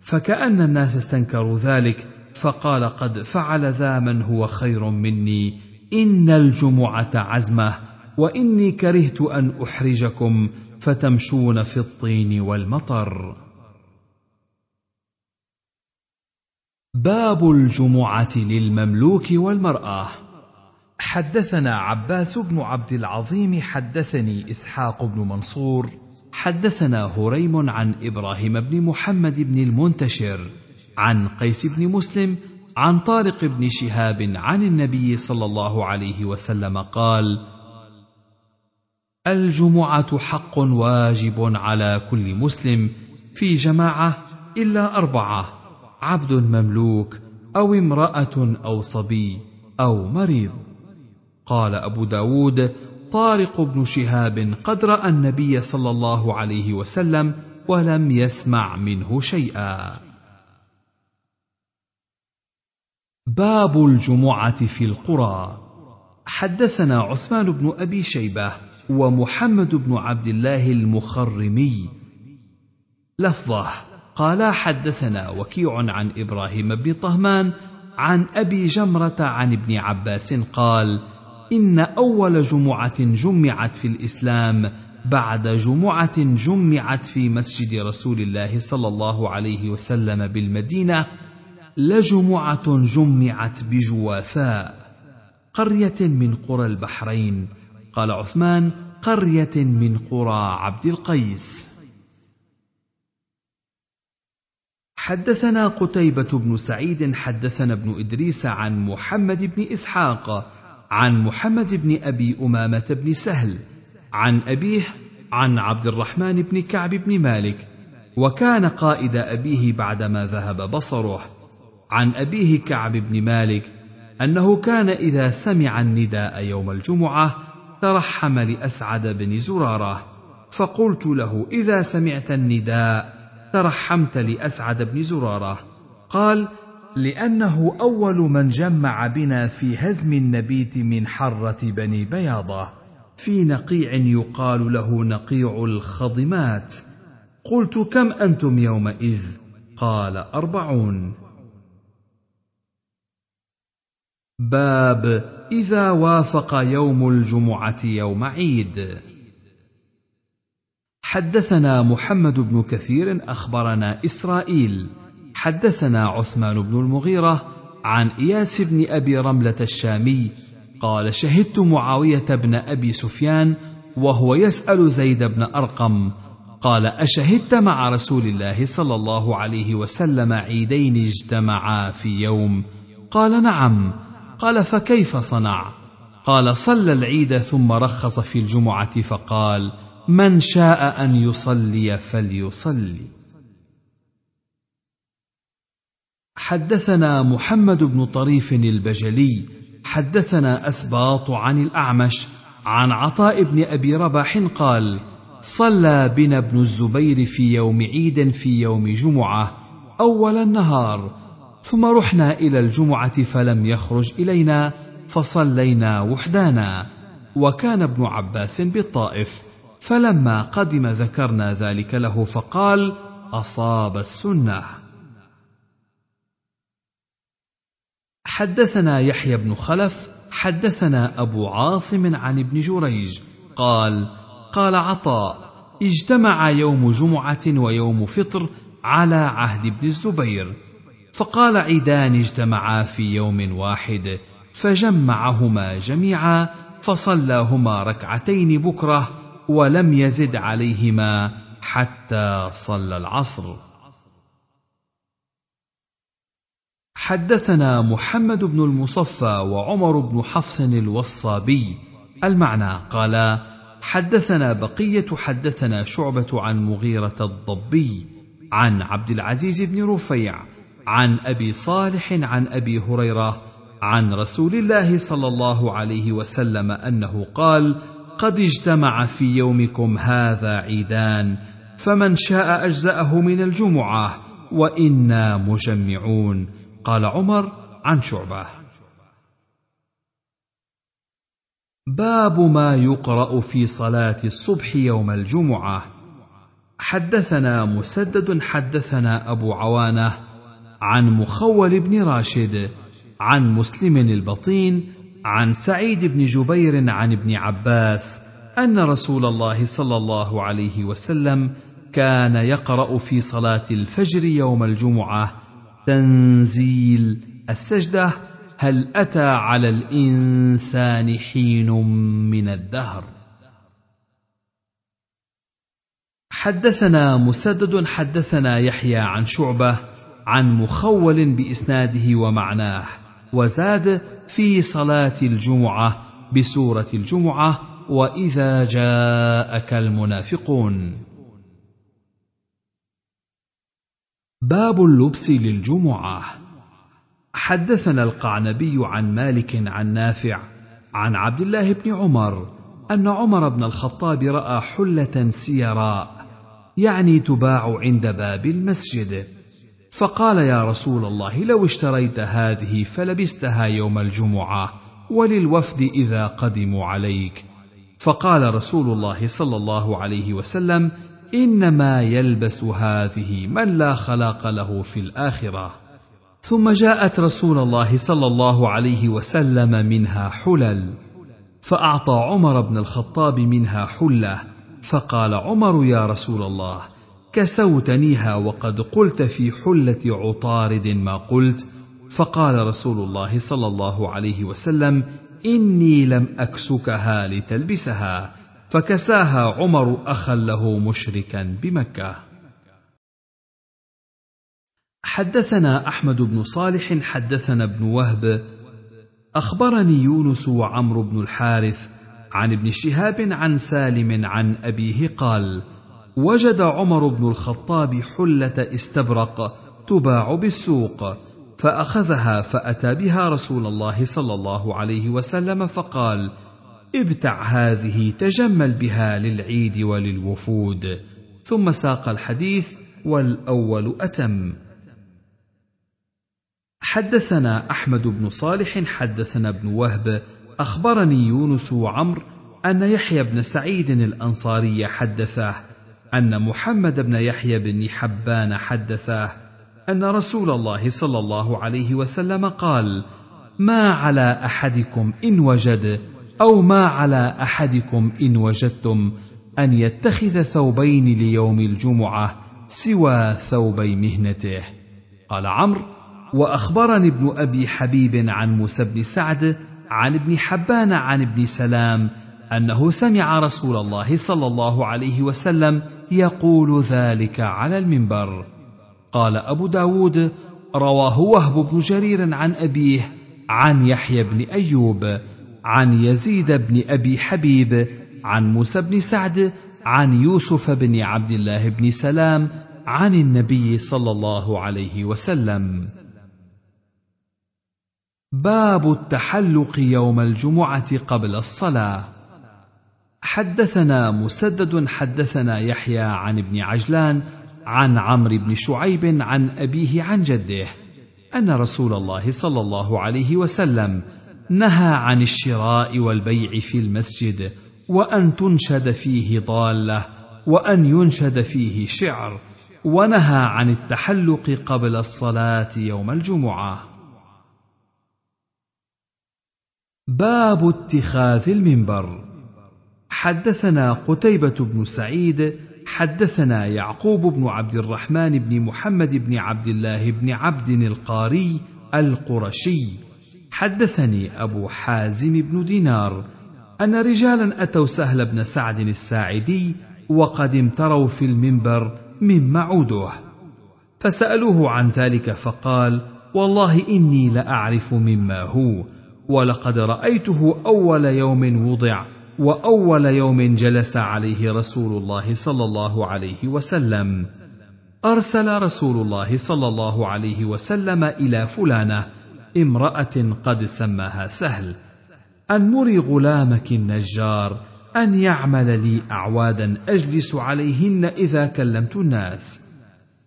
فكأن الناس استنكروا ذلك فقال قد فعل ذا من هو خير مني. إن الجمعة عزمة وإني كرهت أن أحرجكم فتمشون في الطين والمطر. باب الجمعة للمملوك والمرأة. حدثنا عباس بن عبد العظيم حدثني إسحاق بن منصور حدثنا هريم عن إبراهيم بن محمد بن المنتشر عن قيس بن مسلم عن طارق بن شهاب عن النبي صلى الله عليه وسلم قال الجمعة حق واجب على كل مسلم في جماعة إلا أربعة عبد مملوك أو امرأة أو صبي أو مريض. قال أبو داود طارق بن شهاب قد رأى النبي صلى الله عليه وسلم ولم يسمع منه شيئا. باب الجمعة في القرى. حدثنا عثمان بن أبي شيبة ومحمد بن عبد الله المخرمي. لفظة قالا حدثنا وكيع عن إبراهيم بن طهمان عن أبي جمرة عن ابن عباس قال إن أول جمعة جمعت في الإسلام بعد جمعة جمعت في مسجد رسول الله صلى الله عليه وسلم بالمدينة لجمعة جمعت بجوافاء قرية من قرى البحرين قال عثمان قرية من قرى عبد القيس. حدثنا قتيبة بن سعيد حدثنا ابن إدريس عن محمد بن إسحاق عن محمد بن أبي أمامة بن سهل عن أبيه عن عبد الرحمن بن كعب بن مالك وكان قائد أبيه بعدما ذهب بصره عن أبيه كعب بن مالك أنه كان إذا سمع النداء يوم الجمعة ترحم لأسعد بن زرارة فقلت له إذا سمعت النداء ترحمت لأسعد بن زرارة. قال لأنه أول من جمع بنا في هزم النبيت من حرة بني بياضة. في نقيع يقال له نقيع الخضمات. قلت كم أنتم يومئذ؟ قال أربعون. باب إذا وافق يوم الجمعة يوم عيد. حدثنا محمد بن كثير أخبرنا إسرائيل حدثنا عثمان بن المغيرة عن إياس بن أبي رملة الشامي قال شهدت معاوية بن أبي سفيان وهو يسأل زيد بن أرقم قال أشهدت مع رسول الله صلى الله عليه وسلم عيدين اجتمعا في يوم؟ قال نعم. قال فكيف صنع؟ قال صلى العيد ثم رخص في الجمعة فقال من شاء أن يصلي فليصلي. حدثنا محمد بن طريف البجلي حدثنا أسباط عن الأعمش عن عطاء بن أبي رباح قال صلى بنا ابن الزبير في يوم عيد في يوم جمعة أول النهار ثم رحنا إلى الجمعة فلم يخرج إلينا فصلينا وحدانا. وكان ابن عباس بالطائف فلما قدم ذكرنا ذلك له فقال أصاب السنة. حدثنا يحيى بن خلف حدثنا أبو عاصم عن ابن جريج قال قال عطاء اجتمع يوم جمعة ويوم فطر على عهد ابن الزبير فقال عيدان اجتمعا في يوم واحد فجمعهما جميعا فصلاهما ركعتين بكرة ولم يزد عليهما حتى صلى العصر. حدثنا محمد بن المصفى وعمر بن حفص الوصابي. المعنى قال حدثنا بقية حدثنا شعبة عن مغيرة الضبي عن عبد العزيز بن رفيع عن أبي صالح عن أبي هريرة عن رسول الله صلى الله عليه وسلم أنه قال قد اجتمع في يومكم هذا عيدان فمن شاء أجزأه من الجمعة وإنا مجمعون. قال عمر عن شعبة. باب ما يقرأ في صلاة الصبح يوم الجمعة. حدثنا مسدد حدثنا أبو عوانة عن مخول بن راشد عن مسلم البطين عن سعيد بن جبير عن ابن عباس أن رسول الله صلى الله عليه وسلم كان يقرأ في صلاة الفجر يوم الجمعة تنزيل السجدة هل أتى على الإنسان حين من الدهر؟ حدثنا مسدد حدثنا يحيى عن شعبة عن مخول بإسناده ومعناه وزاد في صلاة الجمعة بسورة الجمعة وإذا جاءك المنافقون. باب اللبس للجمعة. حدثنا القعنبي عن مالك عن نافع عن عبد الله بن عمر أن عمر بن الخطاب رأى حلة سيراء يعني تباع عند باب المسجد. فقال يا رسول الله لو اشتريت هذه فلبستها يوم الجمعة وللوفد إذا قدموا عليك. فقال رسول الله صلى الله عليه وسلم إنما يلبس هذه من لا خلاق له في الآخرة. ثم جاءت رسول الله صلى الله عليه وسلم منها حلل فأعطى عمر بن الخطاب منها حلة فقال عمر يا رسول الله كسوتنيها وقد قلت في حلة عطارد ما قلت. فقال رسول الله صلى الله عليه وسلم إني لم أكسكها لتلبسها. فكساها عمر أخا له مشركا بمكة. حدثنا أحمد بن صالح حدثنا ابن وهب. أخبرني يونس وعمرو بن الحارث عن ابن شهاب عن سالم عن أبيه قال وجد عمر بن الخطاب حلة استبرق تباع بالسوق فأخذها فأتى بها رسول الله صلى الله عليه وسلم فقال ابتع هذه تجمل بها للعيد وللوفود. ثم ساق الحديث والأول أتم. حدثنا أحمد بن صالح حدثنا ابن وهب. أخبرني يونس وعمر أن يحيى بن سعيد الأنصاري حدثه أن محمد بن يحيى بن حبان حدثه أن رسول الله صلى الله عليه وسلم قال ما على أحدكم إن وجد أو ما على أحدكم إن وجدتم أن يتخذ ثوبين ليوم الجمعة سوى ثوبي مهنته. قال عمرو وأخبرني ابن أبي حبيب عن موسى بن سعد عن ابن حبان عن ابن سلام أنه سمع رسول الله صلى الله عليه وسلم يقول ذلك على المنبر. قال أبو داود رواه وهب بن جرير عن أبيه عن يحيى بن أيوب عن يزيد بن أبي حبيب عن موسى بن سعد عن يوسف بن عبد الله بن سلام عن النبي صلى الله عليه وسلم. باب التحلق يوم الجمعة قبل الصلاة. حدثنا مسدد حدثنا يحيى عن ابن عجلان عن عمرو بن شعيب عن أبيه عن جده أن رسول الله صلى الله عليه وسلم نهى عن الشراء والبيع في المسجد وأن تنشد فيه ضالة وأن ينشد فيه شعر ونهى عن التحلق قبل الصلاة يوم الجمعة. باب اتخاذ المنبر. حدثنا قتيبة بن سعيد حدثنا يعقوب بن عبد الرحمن بن محمد بن عبد الله بن عبد القاري القرشي حدثني أبو حازم بن دينار أن رجالا أتوا سهل بن سعد الساعدي وقد امتروا في المنبر مما عوده فسألوه عن ذلك فقال والله إني لأعرف مما هو ولقد رأيته أول يوم وضع وأول يوم جلس عليه رسول الله صلى الله عليه وسلم أرسل رسول الله صلى الله عليه وسلم إلى فلانة امرأة قد سماها سهل أن مري غلامك النجار أن يعمل لي أعوادا أجلس عليهن إذا كلمت الناس.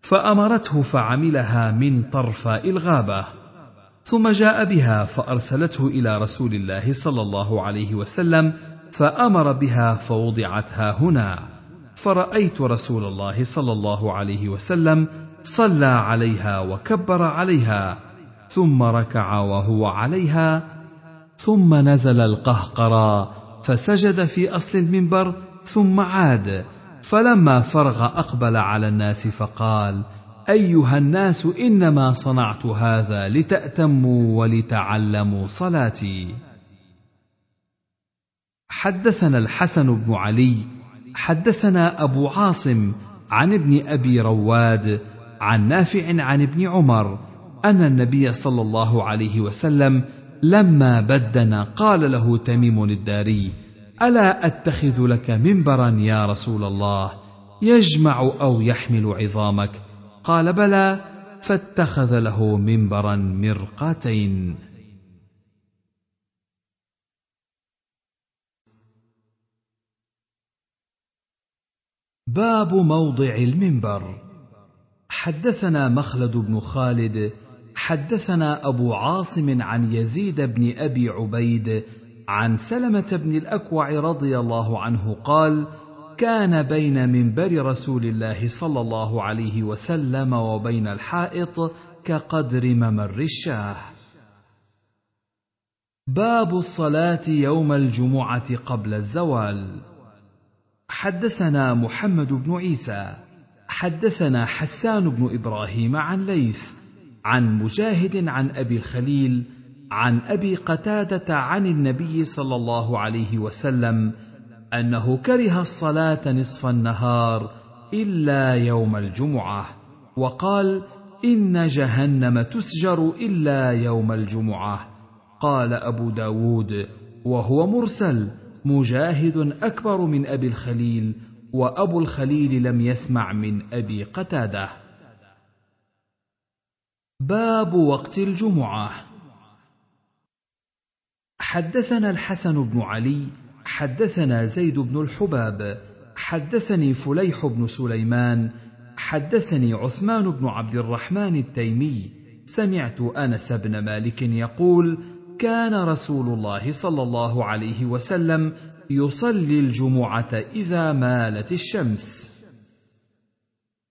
فأمرته فعملها من طرفاء الغابة ثم جاء بها فأرسلته إلى رسول الله صلى الله عليه وسلم فأمر بها فوضعت ها هنا. فرأيت رسول الله صلى الله عليه وسلم صلى عليها وكبر عليها ثم ركع وهو عليها ثم نزل القهقرى فسجد في أصل المنبر ثم عاد. فلما فرغ أقبل على الناس فقال أيها الناس إنما صنعت هذا لتأتموا ولتعلموا صلاتي. حدثنا الحسن بن علي حدثنا أبو عاصم عن ابن أبي رواد عن نافع عن ابن عمر أن النبي صلى الله عليه وسلم لما بدن قال له تميم الداري ألا أتخذ لك منبرا يا رسول الله يجمع أو يحمل عظامك؟ قال بلى فاتخذ له منبرا مرقاتين باب موضع المنبر. حدثنا مخلد بن خالد حدثنا أبو عاصم عن يزيد بن أبي عبيد عن سلمة بن الأكوع رضي الله عنه قال كان بين منبر رسول الله صلى الله عليه وسلم وبين الحائط كقدر ممر الشاه. باب الصلاة يوم الجمعة قبل الزوال. حدثنا محمد بن عيسى حدثنا حسان بن إبراهيم عن ليث عن مجاهد عن أبي الخليل عن أبي قتادة عن النبي صلى الله عليه وسلم أنه كره الصلاة نصف النهار إلا يوم الجمعة وقال إن جهنم تسجر إلا يوم الجمعة. قال أبو داود وهو مرسل مجاهد أكبر من أبي الخليل وأبو الخليل لم يسمع من أبي قتادة. باب وقت الجمعة. حدثنا الحسن بن علي حدثنا زيد بن الحباب حدثني فليح بن سليمان حدثني عثمان بن عبد الرحمن التيمي. سمعت أنس بن مالك يقول كان رسول الله صلى الله عليه وسلم يصلي الجمعة إذا مالت الشمس.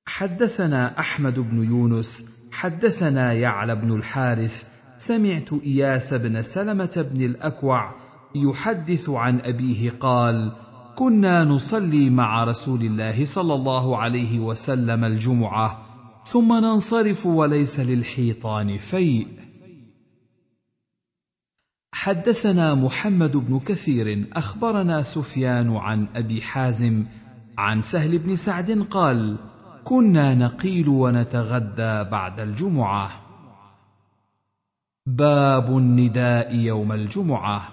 حدثنا أحمد بن يونس حدثنا يعلى بن الحارث سمعت إياس بن سلمة بن الأكوع يحدث عن أبيه قال كنا نصلي مع رسول الله صلى الله عليه وسلم الجمعة ثم ننصرف وليس للحيطان فيء. حدثنا محمد بن كثير أخبرنا سفيان عن أبي حازم عن سهل بن سعد قال كنا نقيل ونتغدى بعد الجمعة. باب النداء يوم الجمعة.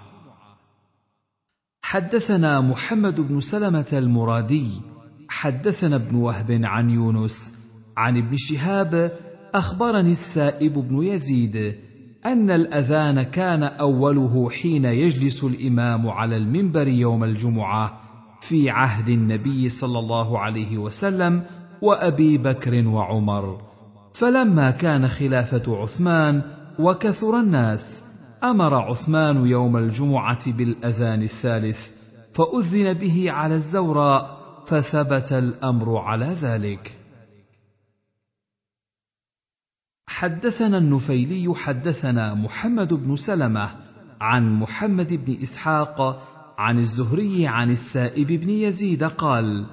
حدثنا محمد بن سلمة المرادي حدثنا ابن وهب عن يونس عن ابن شهاب أخبرني السائب بن يزيد أن الأذان كان أوله حين يجلس الإمام على المنبر يوم الجمعة في عهد النبي صلى الله عليه وسلم وأبي بكر وعمر. فلما كان خلافة عثمان وكثر الناس أمر عثمان يوم الجمعة بالأذان الثالث فأذن به على الزوراء فثبت الأمر على ذلك. حدثنا النفيلي حدثنا محمد بن سلمة عن محمد بن إسحاق عن الزهري عن السائب بن يزيد قال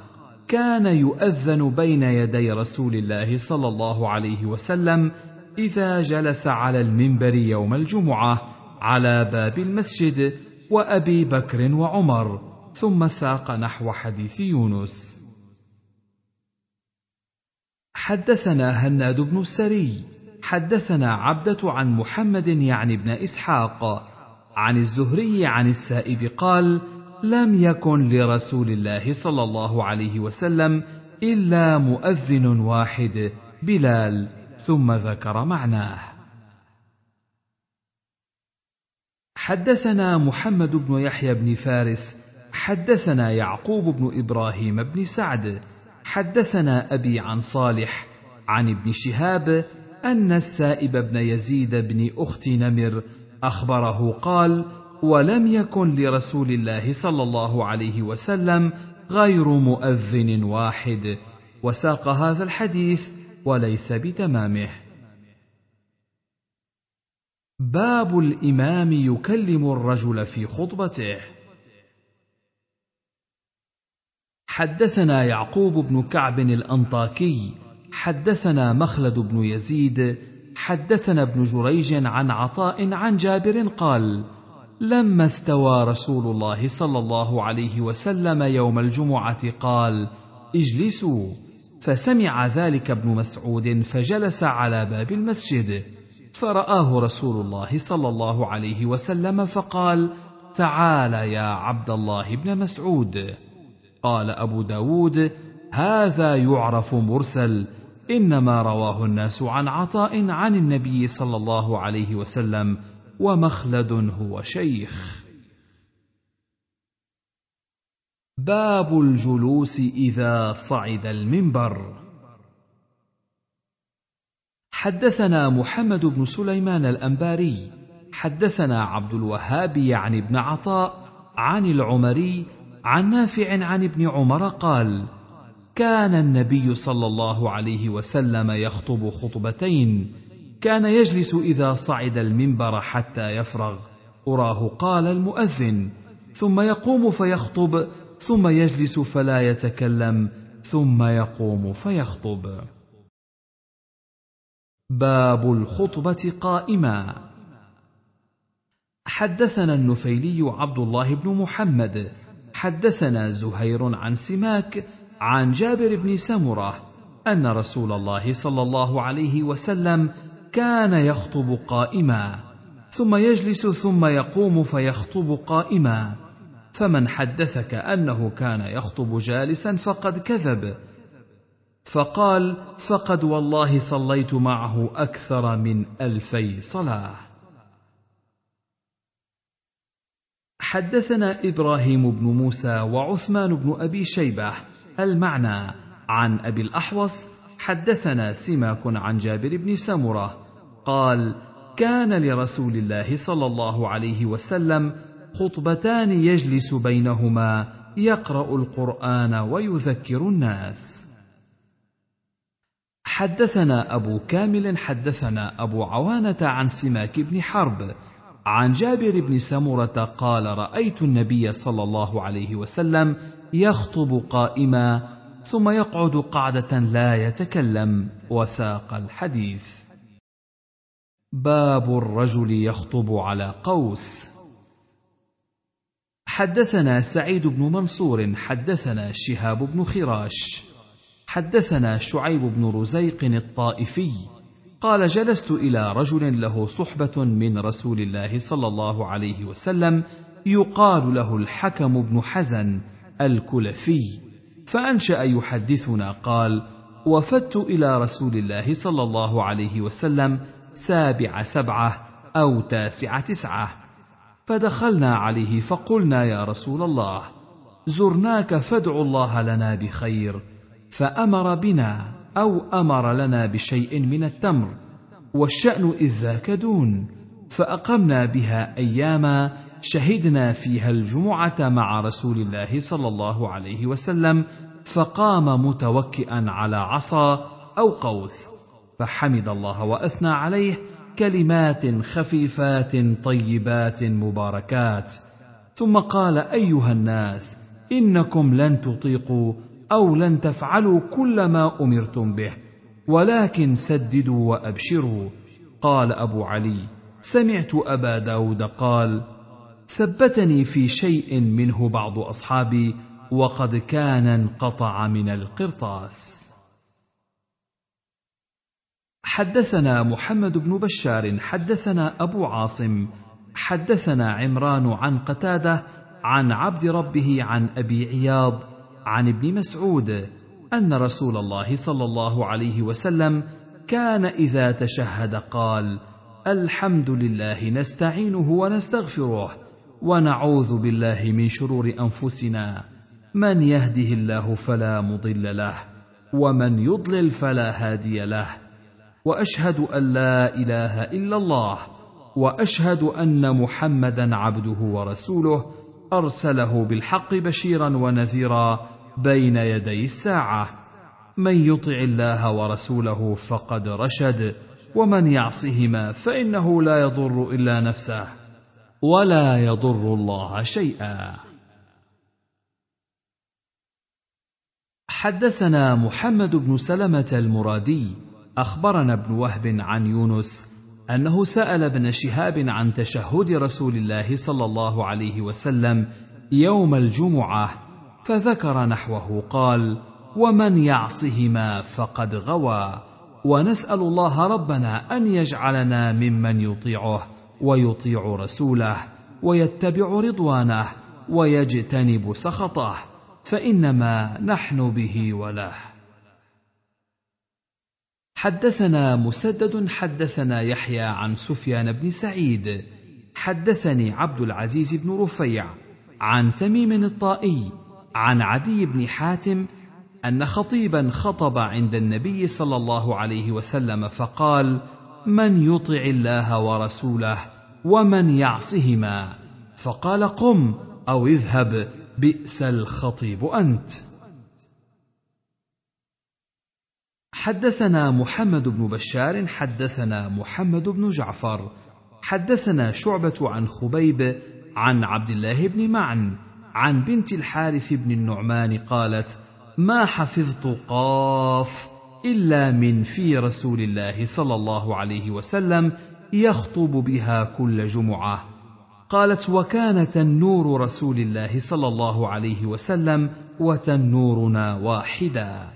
كان يؤذن بين يدي رسول الله صلى الله عليه وسلم إذا جلس على المنبر يوم الجمعة على باب المسجد وأبي بكر وعمر ثم ساق نحو حديث يونس. حدثنا هناد بن السري حدثنا عبدة عن محمد يعني بن إسحاق عن الزهري عن السائب قال لم يكن لرسول الله صلى الله عليه وسلم إلا مؤذن واحد بلال. ثم ذكر معناه. حدثنا محمد بن يحيى بن فارس حدثنا يعقوب بن إبراهيم بن سعد حدثنا أبي عن صالح عن ابن شهاب أن السائب بن يزيد بن أخت نمر أخبره قال ولم يكن لرسول الله صلى الله عليه وسلم غير مؤذن واحد. وساق هذا الحديث وليس بتمامه. باب الإمام يكلم الرجل في خطبته. حدثنا يعقوب بن كعب الأنطاكي حدثنا مخلد بن يزيد حدثنا ابن جريج عن عطاء عن جابر قال لما استوى رسول الله صلى الله عليه وسلم يوم الجمعة قال اجلسوا. فسمع ذلك ابن مسعود فجلس على باب المسجد. فرآه رسول الله صلى الله عليه وسلم فقال تعال يا عبد الله بن مسعود. قال أبو داود هذا يعرف مرسل إنما رواه الناس عن عطاء عن النبي صلى الله عليه وسلم ومخلد هو شيخ. باب الجلوس إذا صعد المنبر. حدثنا محمد بن سليمان الأنباري حدثنا عبد الوهاب يعني ابن عطاء عن العمري عن نافع عن ابن عمر قال كان النبي صلى الله عليه وسلم يخطب خطبتين كان يجلس إذا صعد المنبر حتى يفرغ. أراه قال المؤذن ثم يقوم فيخطب ثم يجلس فلا يتكلم ثم يقوم فيخطب. باب الخطبة قائما. حدثنا النفيلي عبد الله بن محمد حدثنا زهير عن سماك عن جابر بن سمرة أن رسول الله صلى الله عليه وسلم كان يخطب قائما ثم يجلس ثم يقوم فيخطب قائما. فمن حدثك أنه كان يخطب جالسا فقد كذب. فقال فقد والله صليت معه أكثر من ألفي صلاة. حدثنا إبراهيم بن موسى وعثمان بن أبي شيبة المعنى عن أبي الأحوص حدثنا سماك عن جابر بن سمرة قال كان لرسول الله صلى الله عليه وسلم خطبتان يجلس بينهما يقرأ القرآن ويذكر الناس. حدثنا أبو كامل حدثنا أبو عوانة عن سماك بن حرب عن جابر بن سمرة قال رأيت النبي صلى الله عليه وسلم يخطب قائما ثم يقعد قعده لا يتكلم وساق الحديث. باب الرجل يخطب على قوس. حدثنا سعيد بن منصور حدثنا شهاب بن خراش حدثنا شعيب بن رزيق الطائفي. قال جلست إلى رجل له صحبة من رسول الله صلى الله عليه وسلم يقال له الحكم بن حزن الكلفي. فأنشأ يحدثنا قال وفدت إلى رسول الله صلى الله عليه وسلم سابع سبعة أو تاسع تسعة. فدخلنا عليه فقلنا يا رسول الله زرناك فادع الله لنا بخير فأمر بنا أو أمر لنا بشيء من التمر والشأن إذ ذاك دون فأقمنا بها أياما شهدنا فيها الجمعة مع رسول الله صلى الله عليه وسلم فقام متوكئا على عصا أو قوس فحمد الله وأثنى عليه كلمات خفيفات طيبات مباركات. ثم قال أيها الناس إنكم لن تطيقوا أو لن تفعلوا كل ما أمرتم به ولكن سددوا وأبشروا. قال أبو علي سمعت أبا داود قال ثبتني في شيء منه بعض أصحابي وقد كان انقطع من القرطاس. حدثنا محمد بن بشار حدثنا أبو عاصم حدثنا عمران عن قتادة عن عبد ربه عن أبي عياض عن ابن مسعود أن رسول الله صلى الله عليه وسلم كان إذا تشهد قال الحمد لله نستعينه ونستغفره ونعوذ بالله من شرور أنفسنا. من يهده الله فلا مضل له ومن يضلل فلا هادي له. وأشهد أن لا إله إلا الله وأشهد أن محمدا عبده ورسوله. أرسله بالحق بشيرا ونذيرا بين يدي الساعة. من يطع الله ورسوله فقد رشد ومن يعصهما فإنه لا يضر إلا نفسه. ولا يضر الله شيئا. حدثنا محمد بن سلمة المرادي أخبرنا ابن وهب عن يونس أنه سأل ابن شهاب عن تشهد رسول الله صلى الله عليه وسلم يوم الجمعة فذكر نحوه قال ومن يعصهما فقد غوى ونسأل الله ربنا أن يجعلنا ممن يطيعه ويطيع رسوله ويتبع رضوانه ويجتنب سخطه فإنما نحن به وله. حدثنا مسدد حدثنا يحيى عن سفيان بن سعيد حدثني عبد العزيز بن رفيع عن تميم الطائي عن عدي بن حاتم أن خطيبا خطب عند النبي صلى الله عليه وسلم فقال من يطع الله ورسوله ومن يعصهما فقال قم أو اذهب بئس الخطيب أنت. حدثنا محمد بن بشار حدثنا محمد بن جعفر حدثنا شعبة عن خبيب عن عبد الله بن معن عن بنت الحارث بن النعمان قالت ما حفظت قاف إلا من في رسول الله صلى الله عليه وسلم يخطب بها كل جمعة. قالت وكان تنور رسول الله صلى الله عليه وسلم وتنورنا واحدا.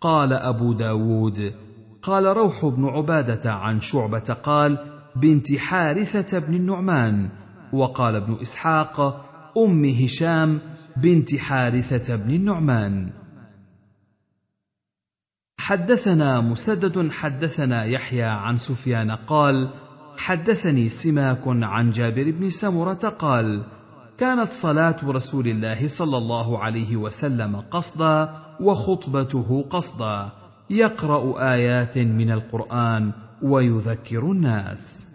قال أبو داود قال روح بن عبادة عن شعبة قال بنت حارثة بن النعمان. وقال ابن إسحاق أم هشام بنت حارثة بن النعمان. حدثنا مسدد حدثنا يحيى عن سفيان قال حدثني سماك عن جابر بن سمرة قال كانت صلاة رسول الله صلى الله عليه وسلم قصدا وخطبته قصدا يقرأ آيات من القرآن ويذكر الناس.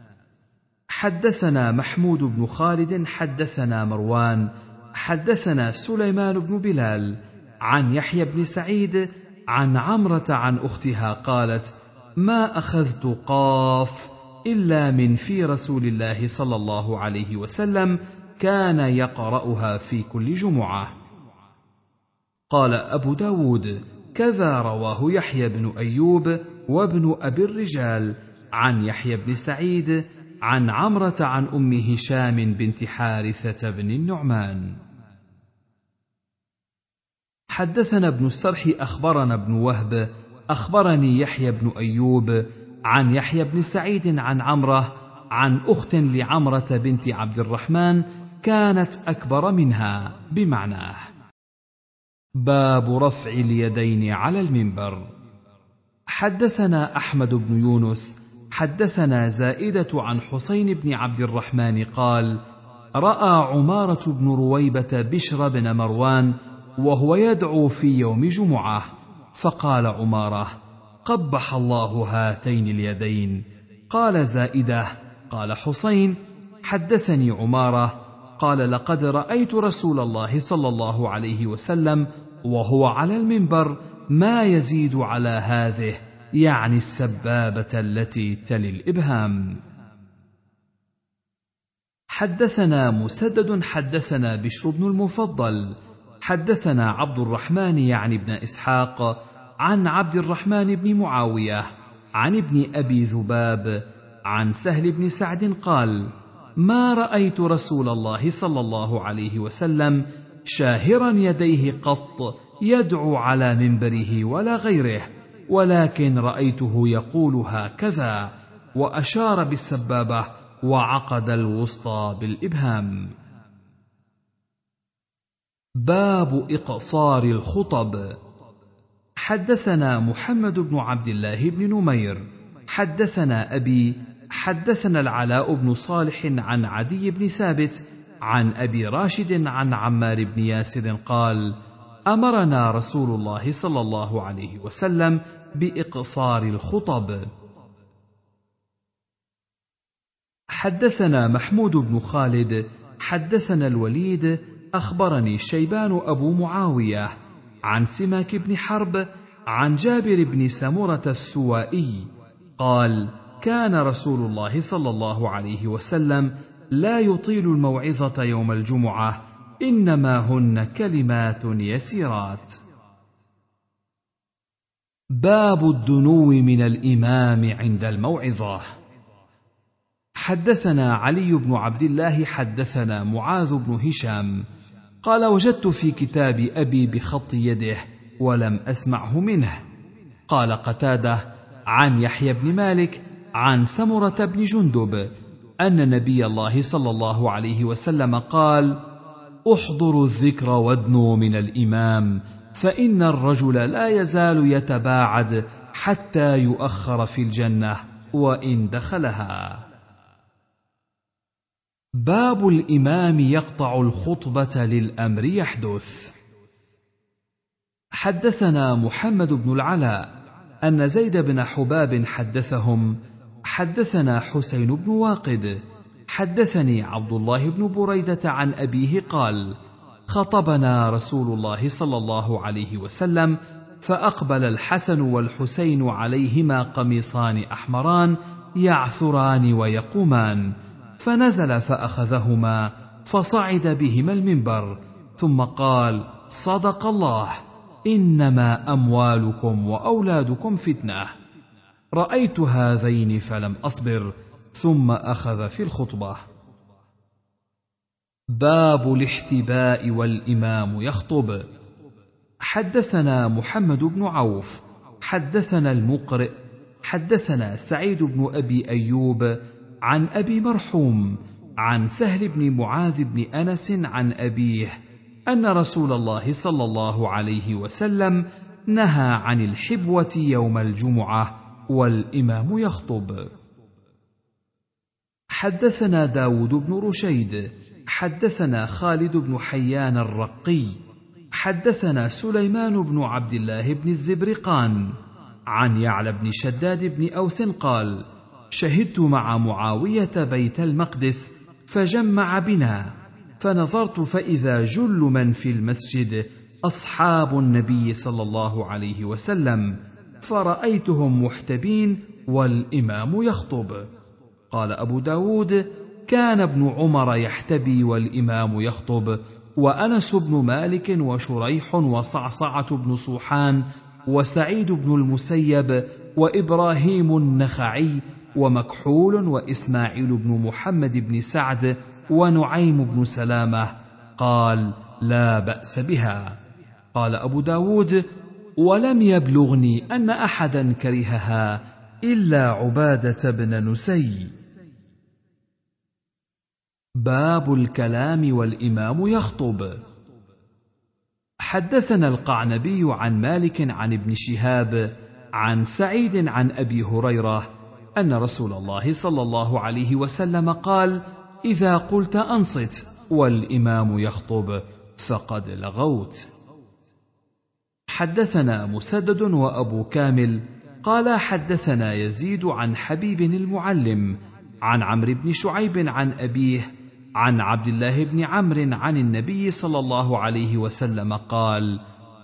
حدثنا محمود بن خالد حدثنا مروان حدثنا سليمان بن بلال عن يحيى بن سعيد عن عمرة عن أختها قالت ما أخذت قاف إلا من في رسول الله صلى الله عليه وسلم كان يقرأها في كل جمعة. قال أبو داود كذا رواه يحيى بن أيوب وابن أبي الرجال عن يحيى بن سعيد عن عمرة عن ام هشام بنت حارثة بن النعمان. حدثنا ابن السرح أخبرنا ابن وهب أخبرني يحيى بن أيوب عن يحيى بن سعيد عن عمرة عن أخت لعمرة بنت عبد الرحمن كانت أكبر منها بمعناه. باب رفع اليدين على المنبر. حدثنا أحمد بن يونس حدثنا زائدة عن حسين بن عبد الرحمن قال رأى عمارة بن رويبة بشر بن مروان وهو يدعو في يوم جمعة فقال عمارة قبح الله هاتين اليدين. قال زائدة قال حسين حدثني عمارة. قال لقد رأيت رسول الله صلى الله عليه وسلم وهو على المنبر ما يزيد على هذه يعني السبابة التي تلي الإبهام. حدثنا مسدد حدثنا بشر بن المفضل حدثنا عبد الرحمن يعني بن إسحاق عن عبد الرحمن بن معاوية عن ابن أبي ذباب عن سهل بن سعد قال ما رأيت رسول الله صلى الله عليه وسلم شاهرا يديه قط يدعو على منبره ولا غيره ولكن رأيته يقول هكذا وأشار بالسبابة وعقد الوسطى بالإبهام. باب إقصار الخطب. حدثنا محمد بن عبد الله بن نمير. حدثنا أبي حدثنا العلاء بن صالح عن عدي بن ثابت عن أبي راشد عن عمار بن ياسر قال أمرنا رسول الله صلى الله عليه وسلم بإقصار الخطب. حدثنا محمود بن خالد حدثنا الوليد أخبرني شيبان أبو معاوية عن سماك بن حرب عن جابر بن سمره السوائي. قال كان رسول الله صلى الله عليه وسلم لا يطيل الموعظة يوم الجمعة إنما هن كلمات يسيرات. باب الدنو من الإمام عند الموعظة. حدثنا علي بن عبد الله حدثنا معاذ بن هشام قال وجدت في كتاب أبي بخط يده ولم أسمعه منه. قال قتادة عن يحيى بن مالك عن سمرة بن جندب أن نبي الله صلى الله عليه وسلم قال احضروا الذكر وادنوا من الإمام فإن الرجل لا يزال يتباعد حتى يؤخر في الجنة وإن دخلها. باب الإمام يقطع الخطبة للأمر يحدث. حدثنا محمد بن العلاء أن زيد بن حباب حدثهم حدثنا حسين بن واقد حدثني عبد الله بن بريدة عن أبيه قال خطبنا رسول الله صلى الله عليه وسلم فأقبل الحسن والحسين عليهما قميصان أحمران يعثران ويقومان. فنزل فأخذهما فصعد بهما المنبر ثم قال صدق الله إنما أموالكم وأولادكم فتنة. رأيت هذين فلم أصبر ثم أخذ في الخطبة. باب الاحتباء والإمام يخطب. حدثنا محمد بن عوف حدثنا المقرئ حدثنا سعيد بن أبي أيوب عن أبي مرحوم عن سهل بن معاذ بن أنس عن أبيه أن رسول الله صلى الله عليه وسلم نهى عن الحبوة يوم الجمعة والإمام يخطب. حدثنا داود بن رشيد حدثنا خالد بن حيان الرقي حدثنا سليمان بن عبد الله بن الزبرقان عن يعلى بن شداد بن أوس قال شهدت مع معاوية بيت المقدس فجمع بنا. فنظرت فإذا جل من في المسجد أصحاب النبي صلى الله عليه وسلم فرأيتهم محتبين والإمام يخطب. قال أبو داود كان ابن عمر يحتبي والإمام يخطب وأنس بن مالك وشريح وصعصعة بن صوحان وسعيد بن المسيب وإبراهيم النخعي ومكحول وإسماعيل بن محمد بن سعد ونعيم بن سلامة قال لا بأس بها. قال أبو داود ولم يبلغني أن أحدا كرهها إلا عبادة بن نسي. باب الكلام والإمام يخطب. حدثنا القعنبي عن مالك عن ابن شهاب عن سعيد عن أبي هريرة أن رسول الله صلى الله عليه وسلم قال إذا قلت أنصت والإمام يخطب فقد لغوت. حدثنا مسدد وأبو كامل قال حدثنا يزيد عن حبيب المعلم عن عمرو بن شعيب عن أبيه عن عبد الله بن عمرو عن النبي صلى الله عليه وسلم قال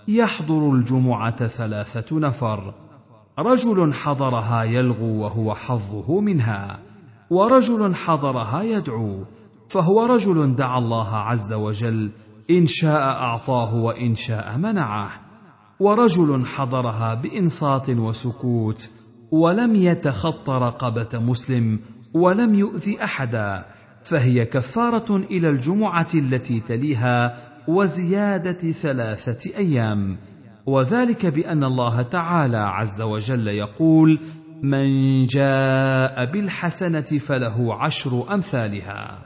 يحضر الجمعة ثلاثة نفر رجل حضرها يلغو وهو حظه منها ورجل حضرها يدعو فهو رجل دعا الله عز وجل إن شاء أعطاه وإن شاء منعه ورجل حضرها بإنصات وسكوت ولم يتخط رقبه مسلم ولم يؤذ أحدا فهي كفارة إلى الجمعة التي تليها وزيادة ثلاثة أيام. وذلك بأن الله تعالى عز وجل يقول من جاء بالحسنة فله عشر أمثالها.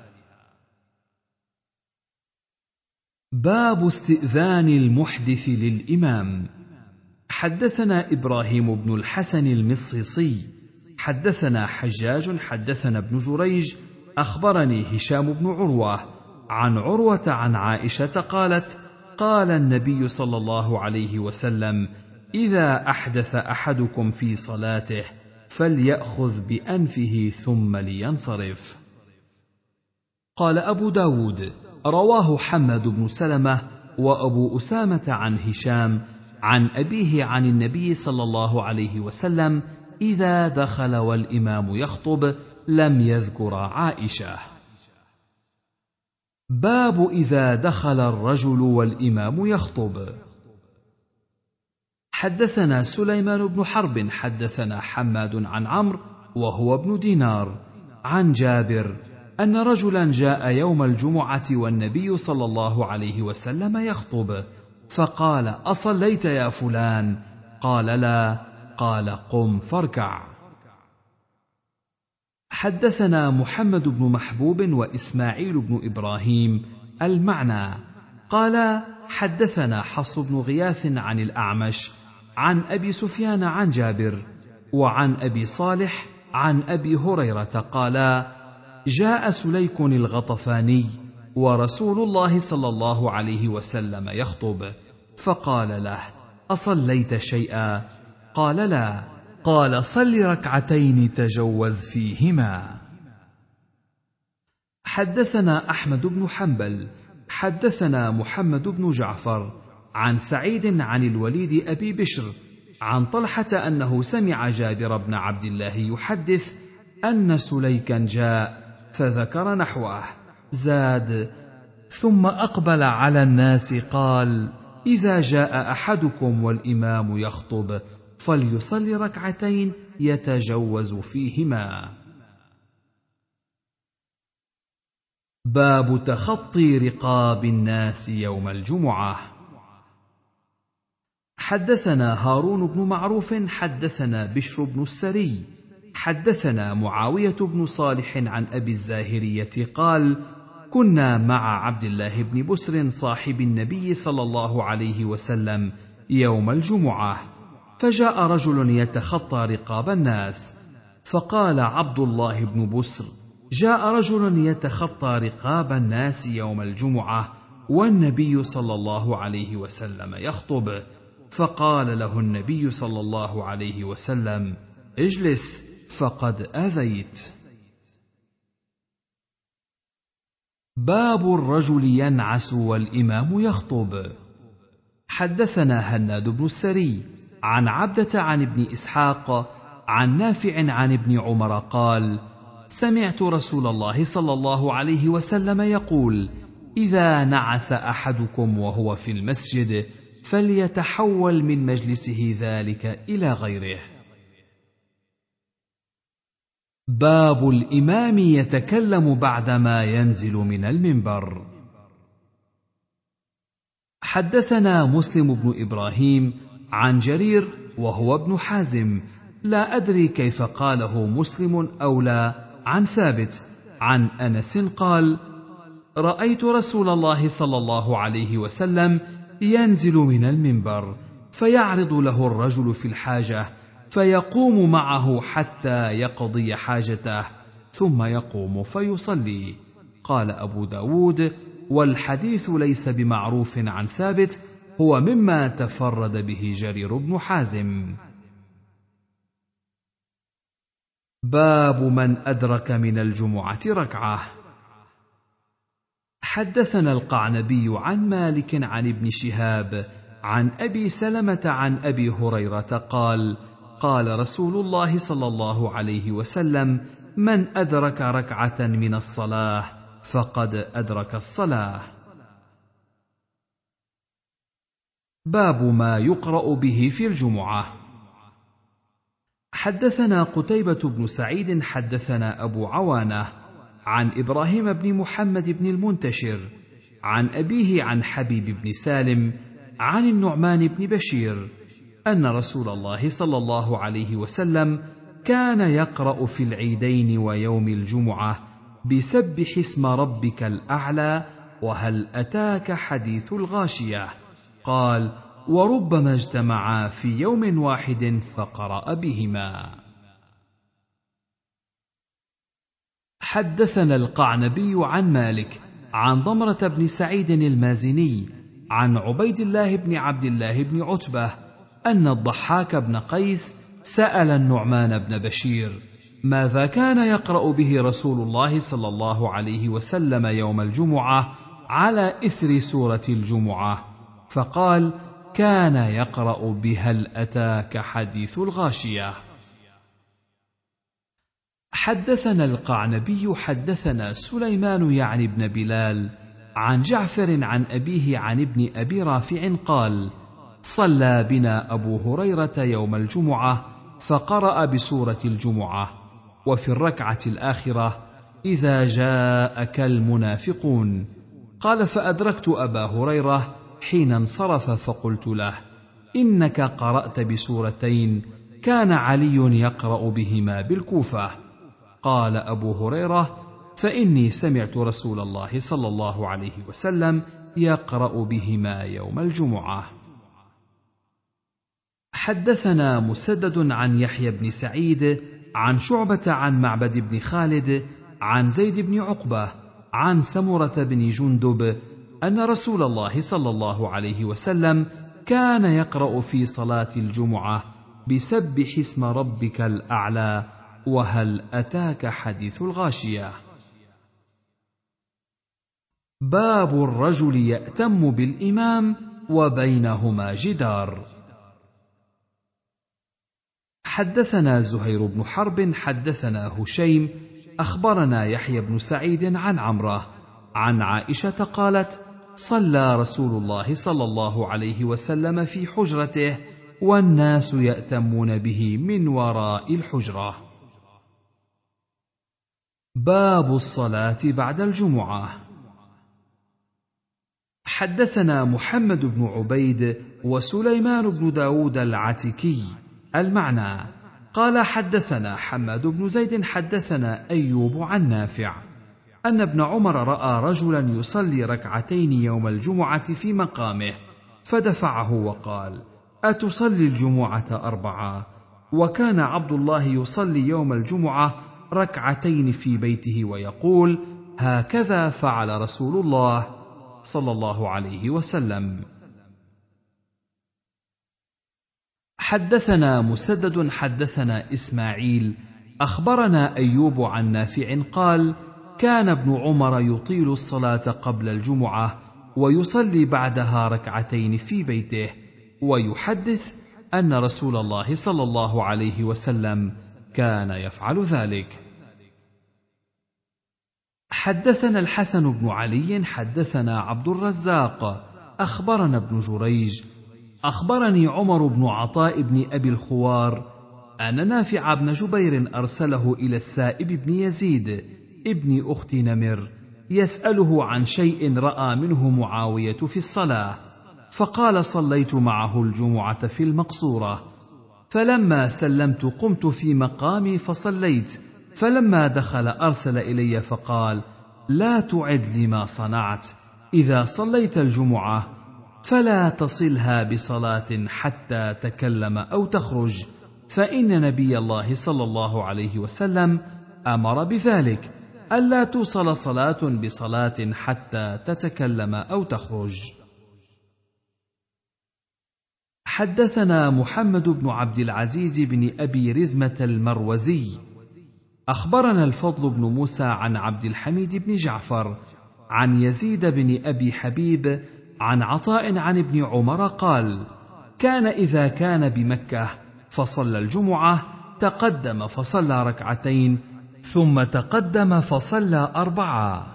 باب استئذان المحدث للإمام. حدثنا إبراهيم بن الحسن المصيصي حدثنا حجاج حدثنا ابن جريج أخبرني هشام بن عروة عن عروة عن عائشة قالت قال النبي صلى الله عليه وسلم إذا أحدث أحدكم في صلاته فليأخذ بأنفه ثم لينصرف. قال أبو داود رواه حماد بن سلمة وأبو أسامة عن هشام عن أبيه عن النبي صلى الله عليه وسلم إذا دخل والإمام يخطب لم يذكر عائشة. باب إذا دخل الرجل والإمام يخطب. حدثنا سليمان بن حرب حدثنا حماد عن عمرو وهو ابن دينار عن جابر أن رجلا جاء يوم الجمعة والنبي صلى الله عليه وسلم يخطب فقال أصليت يا فلان؟ قال لا. قال قم فاركع. حدثنا محمد بن محبوب وإسماعيل بن إبراهيم المعنى. قال حدثنا حفص بن غياث عن الأعمش عن أبي سفيان عن جابر وعن أبي صالح عن أبي هريرة قالا جاء سليك الغطفاني ورسول الله صلى الله عليه وسلم يخطب فقال له أصليت شيئا؟ قال لا. قال صل ركعتين تجوز فيهما. حدثنا أحمد بن حنبل حدثنا محمد بن جعفر عن سعيد عن الوليد أبي بشر عن طلحة أنه سمع جابر بن عبد الله يحدث أن سليكا جاء فذكر نحوه زاد ثم أقبل على الناس قال إذا جاء أحدكم والإمام يخطب فليصل ركعتين يتجوز فيهما. باب تخطي رقاب الناس يوم الجمعة. حدثنا هارون بن معروف حدثنا بشر بن السري حدثنا معاوية بن صالح عن أبي الزاهرية قال كنا مع عبد الله بن بسر صاحب النبي صلى الله عليه وسلم يوم الجمعة. فجاء رجل يتخطى رقاب الناس فقال عبد الله بن بسر جاء رجل يتخطى رقاب الناس يوم الجمعة والنبي صلى الله عليه وسلم يخطب فقال له النبي صلى الله عليه وسلم اجلس فقد آذيت. باب الرجل ينعس والإمام يخطب. حدثنا هناد بن السري عن عبدة عن ابن إسحاق عن نافع عن ابن عمر قال سمعت رسول الله صلى الله عليه وسلم يقول إذا نعس أحدكم وهو في المسجد فليتحول من مجلسه ذلك إلى غيره. باب الإمام يتكلم بعدما ينزل من المنبر. حدثنا مسلم بن إبراهيم عن جرير وهو ابن حازم. لا أدري كيف قاله مسلم أو لا. عن ثابت عن أنس قال رأيت رسول الله صلى الله عليه وسلم ينزل من المنبر فيعرض له الرجل في الحاجة فيقوم معه حتى يقضي حاجته ثم يقوم فيصلي. قال أبو داود والحديث ليس بمعروف عن ثابت هو مما تفرد به جرير بن حازم. باب من أدرك من الجمعة ركعة. حدثنا القعنبي عن مالك عن ابن شهاب عن أبي سلمة عن أبي هريرة قال قال رسول الله صلى الله عليه وسلم من أدرك ركعة من الصلاة فقد أدرك الصلاة. باب ما يقرأ به في الجمعة. حدثنا قتيبة بن سعيد حدثنا أبو عوانة عن إبراهيم بن محمد بن المنتشر عن أبيه عن حبيب بن سالم عن النعمان بن بشير أن رسول الله صلى الله عليه وسلم كان يقرأ في العيدين ويوم الجمعة بسبح اسم ربك الأعلى وهل أتاك حديث الغاشية. قال وربما اجتمعا في يوم واحد فقرأ بهما. حدثنا القعنبي عن مالك عن ضمرة بن سعيد المازني عن عبيد الله بن عبد الله بن عتبة أن الضحاك بن قيس سأل النعمان بن بشير ماذا كان يقرأ به رسول الله صلى الله عليه وسلم يوم الجمعة على إثر سورة الجمعة؟ فقال كان يقرأ بهل اتاك حديث الغاشية. حدثنا القعنبي حدثنا سليمان يعني بن بلال عن جعفر عن أبيه عن ابن أبي رافع قال صلى بنا أبو هريرة يوم الجمعة فقرأ بسورة الجمعة وفي الركعة الآخرة إذا جاءك المنافقون. قال فأدركت أبا هريرة حين انصرف فقلت له إنك قرأت بسورتين كان علي يقرأ بهما بالكوفة. قال أبو هريرة فإني سمعت رسول الله صلى الله عليه وسلم يقرأ بهما يوم الجمعة. حدثنا مسدد عن يحيى بن سعيد عن شعبة عن معبد بن خالد عن زيد بن عقبة عن سمرة بن جندب أن رسول الله صلى الله عليه وسلم كان يقرأ في صلاة الجمعة بسبح اسم ربك الأعلى وهل أتاك حديث الغاشية. باب الرجل يأتم بالإمام وبينهما جدار. حدثنا زهير بن حرب حدثنا هشيم أخبرنا يحيى بن سعيد عن عمرة عن عائشة قالت صلى رسول الله صلى الله عليه وسلم في حجرته والناس يأتمون به من وراء الحجرة. باب الصلاة بعد الجمعة. حدثنا محمد بن عبيد وسليمان بن داود العتكي المعنى. قال حدثنا حماد بن زيد حدثنا أيوب عن نافع. أن ابن عمر رأى رجلا يصلي ركعتين يوم الجمعة في مقامه فدفعه وقال أتصلي الجمعة اربعا وكان عبد الله يصلي يوم الجمعة ركعتين في بيته ويقول هكذا فعل رسول الله صلى الله عليه وسلم. حدثنا مسدد حدثنا إسماعيل أخبرنا أيوب عن نافع قال كان ابن عمر يطيل الصلاة قبل الجمعة ويصلي بعدها ركعتين في بيته ويحدث أن رسول الله صلى الله عليه وسلم كان يفعل ذلك. حدثنا الحسن بن علي حدثنا عبد الرزاق أخبرنا ابن جريج أخبرني عمر بن عطاء بن أبي الخوار أن نافع بن جبير أرسله إلى السائب بن يزيد ابن أخت نمر يسأله عن شيء رأى منه معاوية في الصلاة فقال صليت معه الجمعة في المقصورة. فلما سلمت قمت في مقامي فصليت فلما دخل أرسل إلي فقال لا تعد لما صنعت إذا صليت الجمعة فلا تصلها بصلاة حتى تكلم أو تخرج فإن نبي الله صلى الله عليه وسلم أمر بذلك ألا توصل صلاة بصلاة حتى تتكلم أو تخرج. حدثنا محمد بن عبد العزيز بن أبي رزمة المروزي أخبرنا الفضل بن موسى عن عبد الحميد بن جعفر عن يزيد بن أبي حبيب عن عطاء عن ابن عمر قال كان إذا كان بمكة فصلى الجمعة تقدم فصلى ركعتين ثم تقدم فصلى اربعا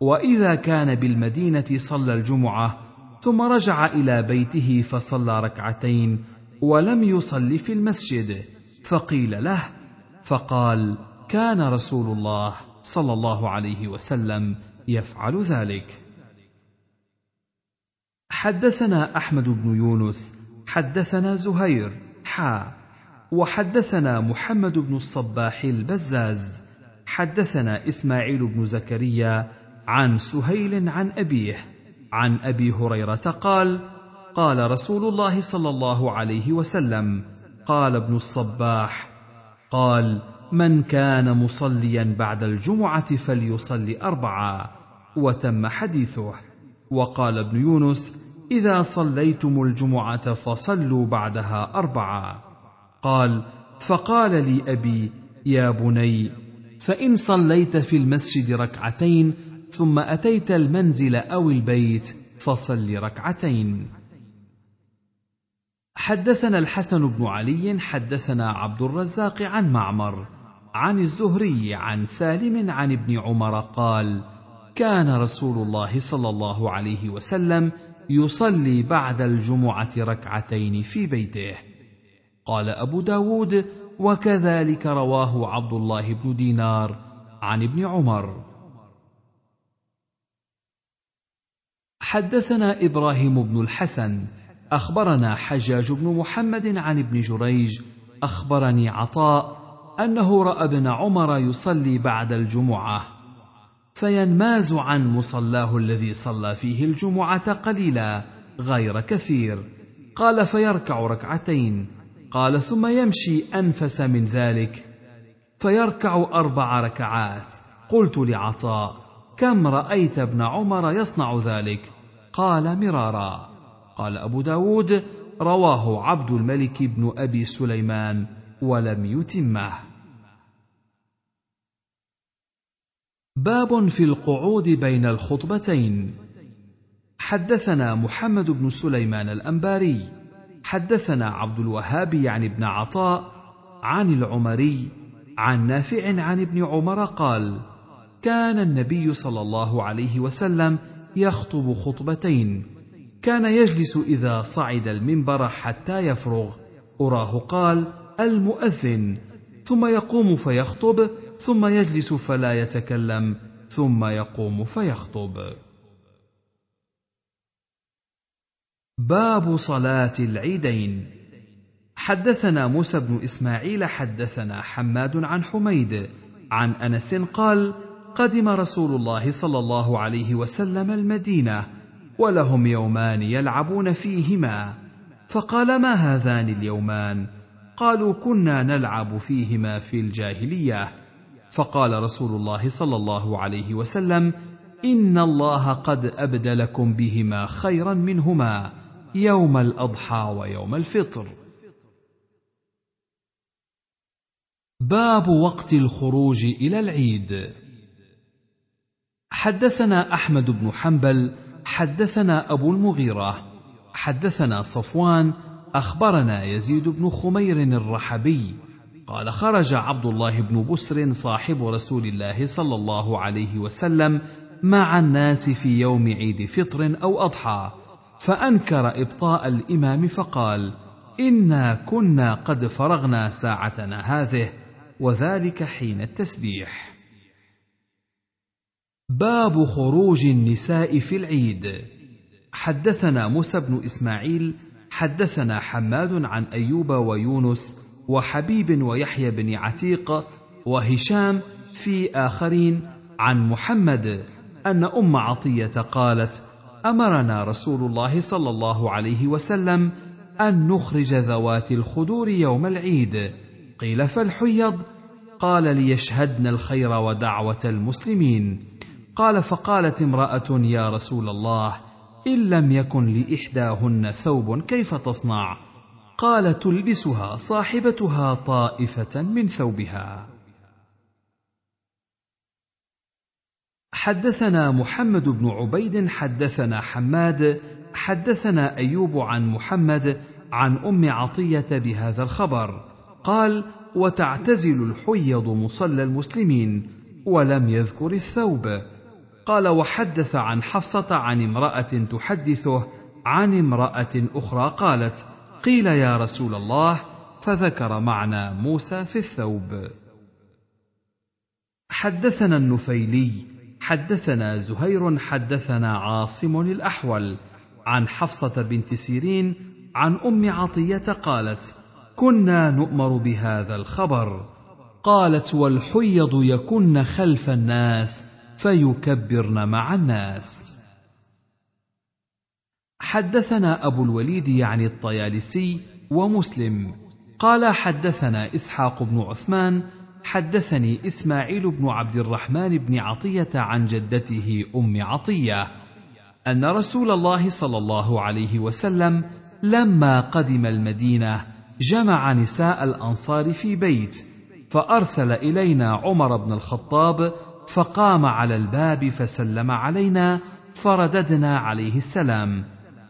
وإذا كان بالمدينة صلى الجمعة ثم رجع إلى بيته فصلى ركعتين ولم يصل في المسجد. فقيل له فقال كان رسول الله صلى الله عليه وسلم يفعل ذلك. حدثنا أحمد بن يونس حدثنا زهير حا. وحدثنا محمد بن الصباح البزاز حدثنا إسماعيل بن زكريا عن سهيل عن أبيه عن أبي هريرة قال قال رسول الله صلى الله عليه وسلم قال ابن الصباح قال من كان مصليا بعد الجمعة فليصلي اربعا وتم حديثه. وقال ابن يونس إذا صليتم الجمعة فصلوا بعدها اربعا قال فقال لي أبي يا بني فإن صليت في المسجد ركعتين ثم أتيت المنزل أو البيت فصل ركعتين. حدثنا الحسن بن علي حدثنا عبد الرزاق عن معمر عن الزهري عن سالم عن ابن عمر قال كان رسول الله صلى الله عليه وسلم يصلي بعد الجمعة ركعتين في بيته. قال أبو داود وكذلك رواه عبد الله بن دينار عن ابن عمر. حدثنا إبراهيم بن الحسن أخبرنا حجاج بن محمد عن ابن جريج أخبرني عطاء أنه رأى ابن عمر يصلي بعد الجمعة فينماز عن مصلاه الذي صلى فيه الجمعة قليلا غير كثير قال فيركع ركعتين قال ثم يمشي أنفس من ذلك فيركع أربع ركعات. قلت لعطاء كم رأيت ابن عمر يصنع ذلك؟ قال مرارا. قال أبو داود رواه عبد الملك بن أبي سليمان ولم يتمه. باب في القعود بين الخطبتين. حدثنا محمد بن سليمان الأنباري حدثنا عبد الوهاب يعني ابن عطاء عن العمري عن نافع عن ابن عمر قال كان النبي صلى الله عليه وسلم يخطب خطبتين. كان يجلس إذا صعد المنبر حتى يفرغ. أراه قال المؤذن. ثم يقوم فيخطب ثم يجلس فلا يتكلم ثم يقوم فيخطب. باب صلاة العيدين. حدثنا موسى بن إسماعيل حدثنا حماد عن حميد عن أنس قال قدم رسول الله صلى الله عليه وسلم المدينة ولهم يومان يلعبون فيهما. فقال ما هذان اليومان؟ قالوا كنا نلعب فيهما في الجاهلية. فقال رسول الله صلى الله عليه وسلم إن الله قد أبدلكم بهما خيرا منهما. يوم الأضحى ويوم الفطر. باب وقت الخروج إلى العيد. حدثنا أحمد بن حنبل حدثنا أبو المغيرة حدثنا صفوان أخبرنا يزيد بن خمير الرحبي. قال خرج عبد الله بن بسر صاحب رسول الله صلى الله عليه وسلم مع الناس في يوم عيد فطر أو أضحى. فأنكر إبطاء الإمام فقال إنا كنا قد فرغنا ساعتنا هذه وذلك حين التسبيح. باب خروج النساء في العيد. حدثنا موسى بن إسماعيل حدثنا حماد عن أيوب ويونس وحبيب ويحيى بن عتيق وهشام في آخرين عن محمد أن أم عطية قالت أمرنا رسول الله صلى الله عليه وسلم أن نخرج ذوات الخدور يوم العيد. قيل فالحيض؟ قال ليشهدن الخير ودعوة المسلمين. قال فقالت امرأة يا رسول الله إن لم يكن لإحداهن ثوب كيف تصنع؟ قال تلبسها صاحبتها طائفة من ثوبها. حدثنا محمد بن عبيد حدثنا حماد حدثنا أيوب عن محمد عن أم عطية بهذا الخبر. قال وتعتزل الحيض مصلى المسلمين ولم يذكر الثوب. قال وحدث عن حفصة عن امرأة تحدثه عن امرأة أخرى قالت قيل يا رسول الله فذكر معنى موسى في الثوب. حدثنا النفيلي حدثنا زهير حدثنا عاصم الأحول عن حفصة بنت سيرين عن أم عطية قالت كنا نؤمر بهذا الخبر. قالت والحيض يكن خلف الناس فيكبرن مع الناس. حدثنا أبو الوليد يعني الطيالسي ومسلم. قال حدثنا إسحاق بن عثمان حدثني إسماعيل بن عبد الرحمن بن عطية عن جدته أم عطية أن رسول الله صلى الله عليه وسلم لما قدم المدينة جمع نساء الأنصار في بيت فأرسل إلينا عمر بن الخطاب فقام على الباب فسلم علينا فرددنا عليه السلام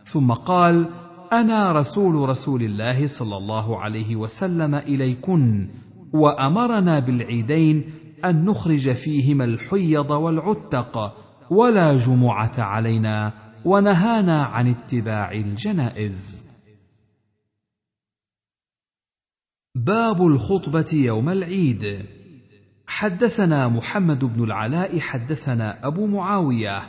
ثم قال أنا رسول رسول الله صلى الله عليه وسلم إليكن وأمرنا بالعيدين أن نخرج فيهما الحيض والعتق ولا جمعة علينا ونهانا عن اتباع الجنائز. باب الخطبة يوم العيد. حدثنا محمد بن العلاء حدثنا أبو معاوية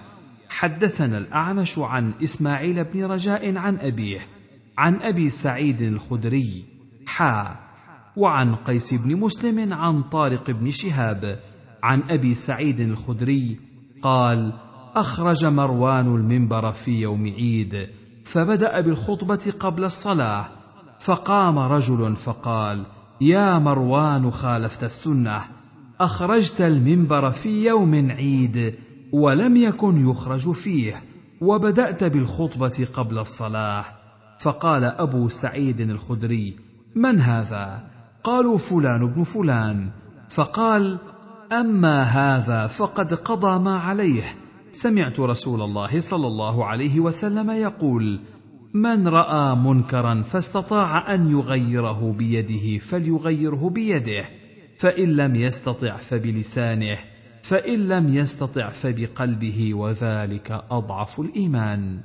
حدثنا الأعمش عن إسماعيل بن رجاء عن أبيه عن أبي سعيد الخدري حا وعن قيس بن مسلم عن طارق بن شهاب عن أبي سعيد الخدري قال أخرج مروان المنبر في يوم عيد فبدأ بالخطبة قبل الصلاة فقام رجل فقال يا مروان خالفت السنة أخرجت المنبر في يوم عيد ولم يكن يخرج فيه وبدأت بالخطبة قبل الصلاة فقال أبو سعيد الخدري من هذا؟ قالوا فلان بن فلان. فقال أما هذا فقد قضى ما عليه. سمعت رسول الله صلى الله عليه وسلم يقول من رأى منكرا فاستطاع أن يغيره بيده فليغيره بيده. فإن لم يستطع فبلسانه فإن لم يستطع فبقلبه وذلك أضعف الإيمان.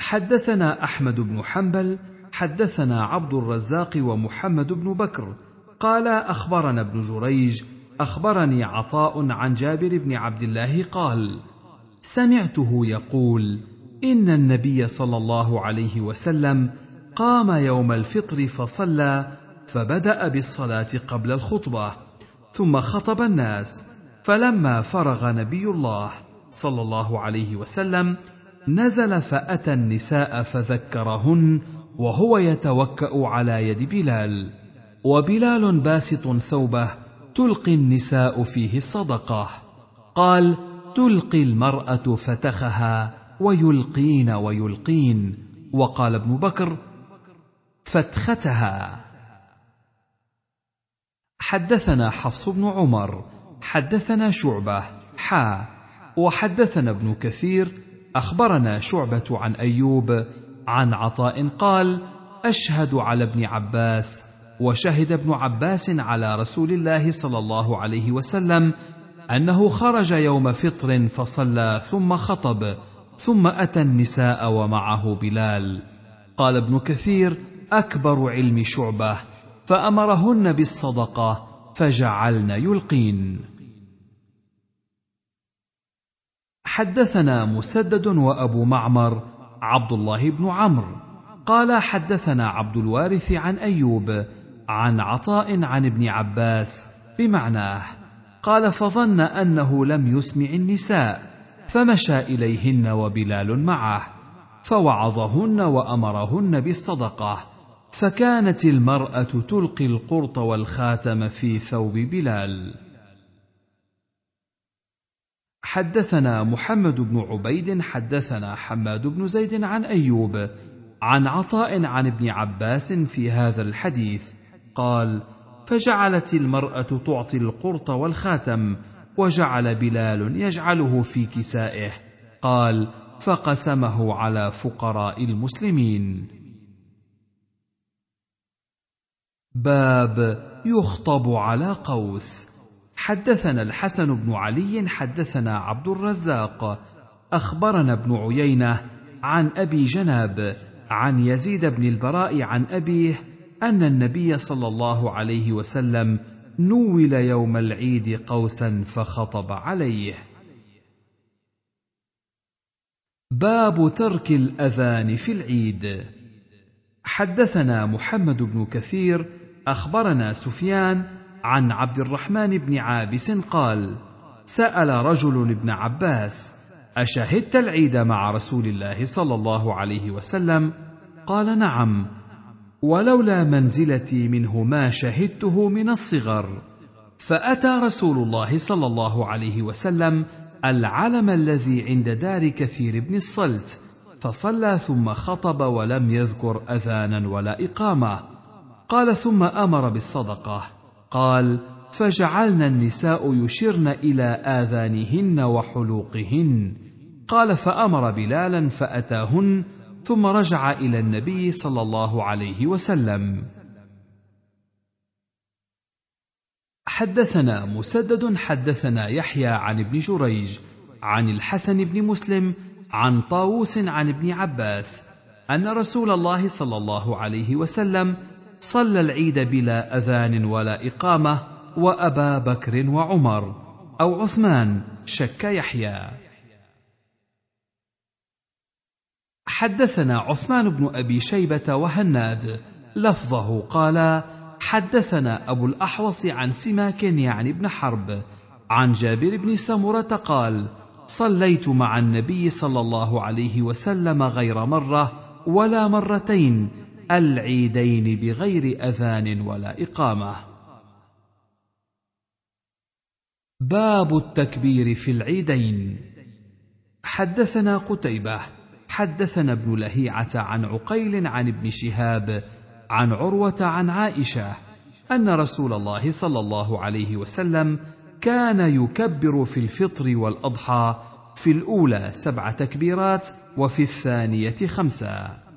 حدثنا أحمد بن حنبل حدثنا عبد الرزاق ومحمد بن بكر. قال أخبرنا ابن جريج أخبرني عطاء عن جابر بن عبد الله قال سمعته يقول إن النبي صلى الله عليه وسلم قام يوم الفطر فصلى فبدأ بالصلاة قبل الخطبة ثم خطب الناس فلما فرغ نبي الله صلى الله عليه وسلم نزل فأتى النساء فذكرهن وهو يتوكأ على يد بلال. وبلال باسط ثوبه تلقي النساء فيه الصدقة. قال تلقي المرأة فتخها ويلقين ويلقين. وقال ابن بكر فتختها. حدثنا حفص بن عمر حدثنا شعبة حا. وحدثنا ابن كثير أخبرنا شعبة عن أيوب عن عطاء قال أشهد على ابن عباس وشهد ابن عباس على رسول الله صلى الله عليه وسلم أنه خرج يوم فطر فصلى ثم خطب ثم أتى النساء ومعه بلال. قال ابن كثير أكبر علم شعبة فأمرهن بالصدقة فجعلن يلقين. حدثنا مسدد وأبو معمر عبد الله بن عمرو. قال حدثنا عبد الوارث عن أيوب عن عطاء عن ابن عباس بمعناه. قال فظن أنه لم يسمع النساء فمشى إليهن وبلال معه فوعظهن وأمرهن بالصدقة فكانت المرأة تلقي القرط والخاتم في ثوب بلال. حدثنا محمد بن عبيد حدثنا حماد بن زيد عن أيوب عن عطاء عن ابن عباس في هذا الحديث قال فجعلت المرأة تعطي القرط والخاتم وجعل بلال يجعله في كسائه. قال فقسمه على فقراء المسلمين. باب يخطب على قوس. حدثنا الحسن بن علي حدثنا عبد الرزاق. أخبرنا ابن عيينة عن أبي جناب عن يزيد بن البراء عن أبيه أن النبي صلى الله عليه وسلم نول يوم العيد قوسا فخطب عليه. باب ترك الأذان في العيد. حدثنا محمد بن كثير أخبرنا سفيان عن عبد الرحمن بن عابس قال سأل رجل ابن عباس أشهدت العيد مع رسول الله صلى الله عليه وسلم؟ قال نعم ولولا منزلتي منه ما شهدته من الصغر. فأتى رسول الله صلى الله عليه وسلم العلم الذي عند دار كثير بن الصلت فصلى ثم خطب ولم يذكر أذانا ولا إقامة. قال ثم أمر بالصدقة. قال فجعلنا النساء يشرن إلى آذانهن وحلوقهن. قال فأمر بلالا فأتاهن ثم رجع إلى النبي صلى الله عليه وسلم. حدثنا مسدد حدثنا يحيى عن ابن جريج عن الحسن بن مسلم عن طاووس عن ابن عباس أن رسول الله صلى الله عليه وسلم صلى العيد بلا أذان ولا إقامة وابا بكر وعمر أو عثمان شك يحيى. حدثنا عثمان بن أبي شيبة وهناد لفظه قال حدثنا أبو الأحوص عن سماك يعني ابن حرب عن جابر بن سمرة قال صليت مع النبي صلى الله عليه وسلم غير مرة ولا مرتين العيدين بغير أذان ولا إقامة. باب التكبير في العيدين. حدثنا قتيبة حدثنا ابن لهيعة عن عقيل عن ابن شهاب عن عروة عن عائشة أن رسول الله صلى الله عليه وسلم كان يكبر في الفطر والأضحى في الأولى سبع تكبيرات وفي الثانية خمسا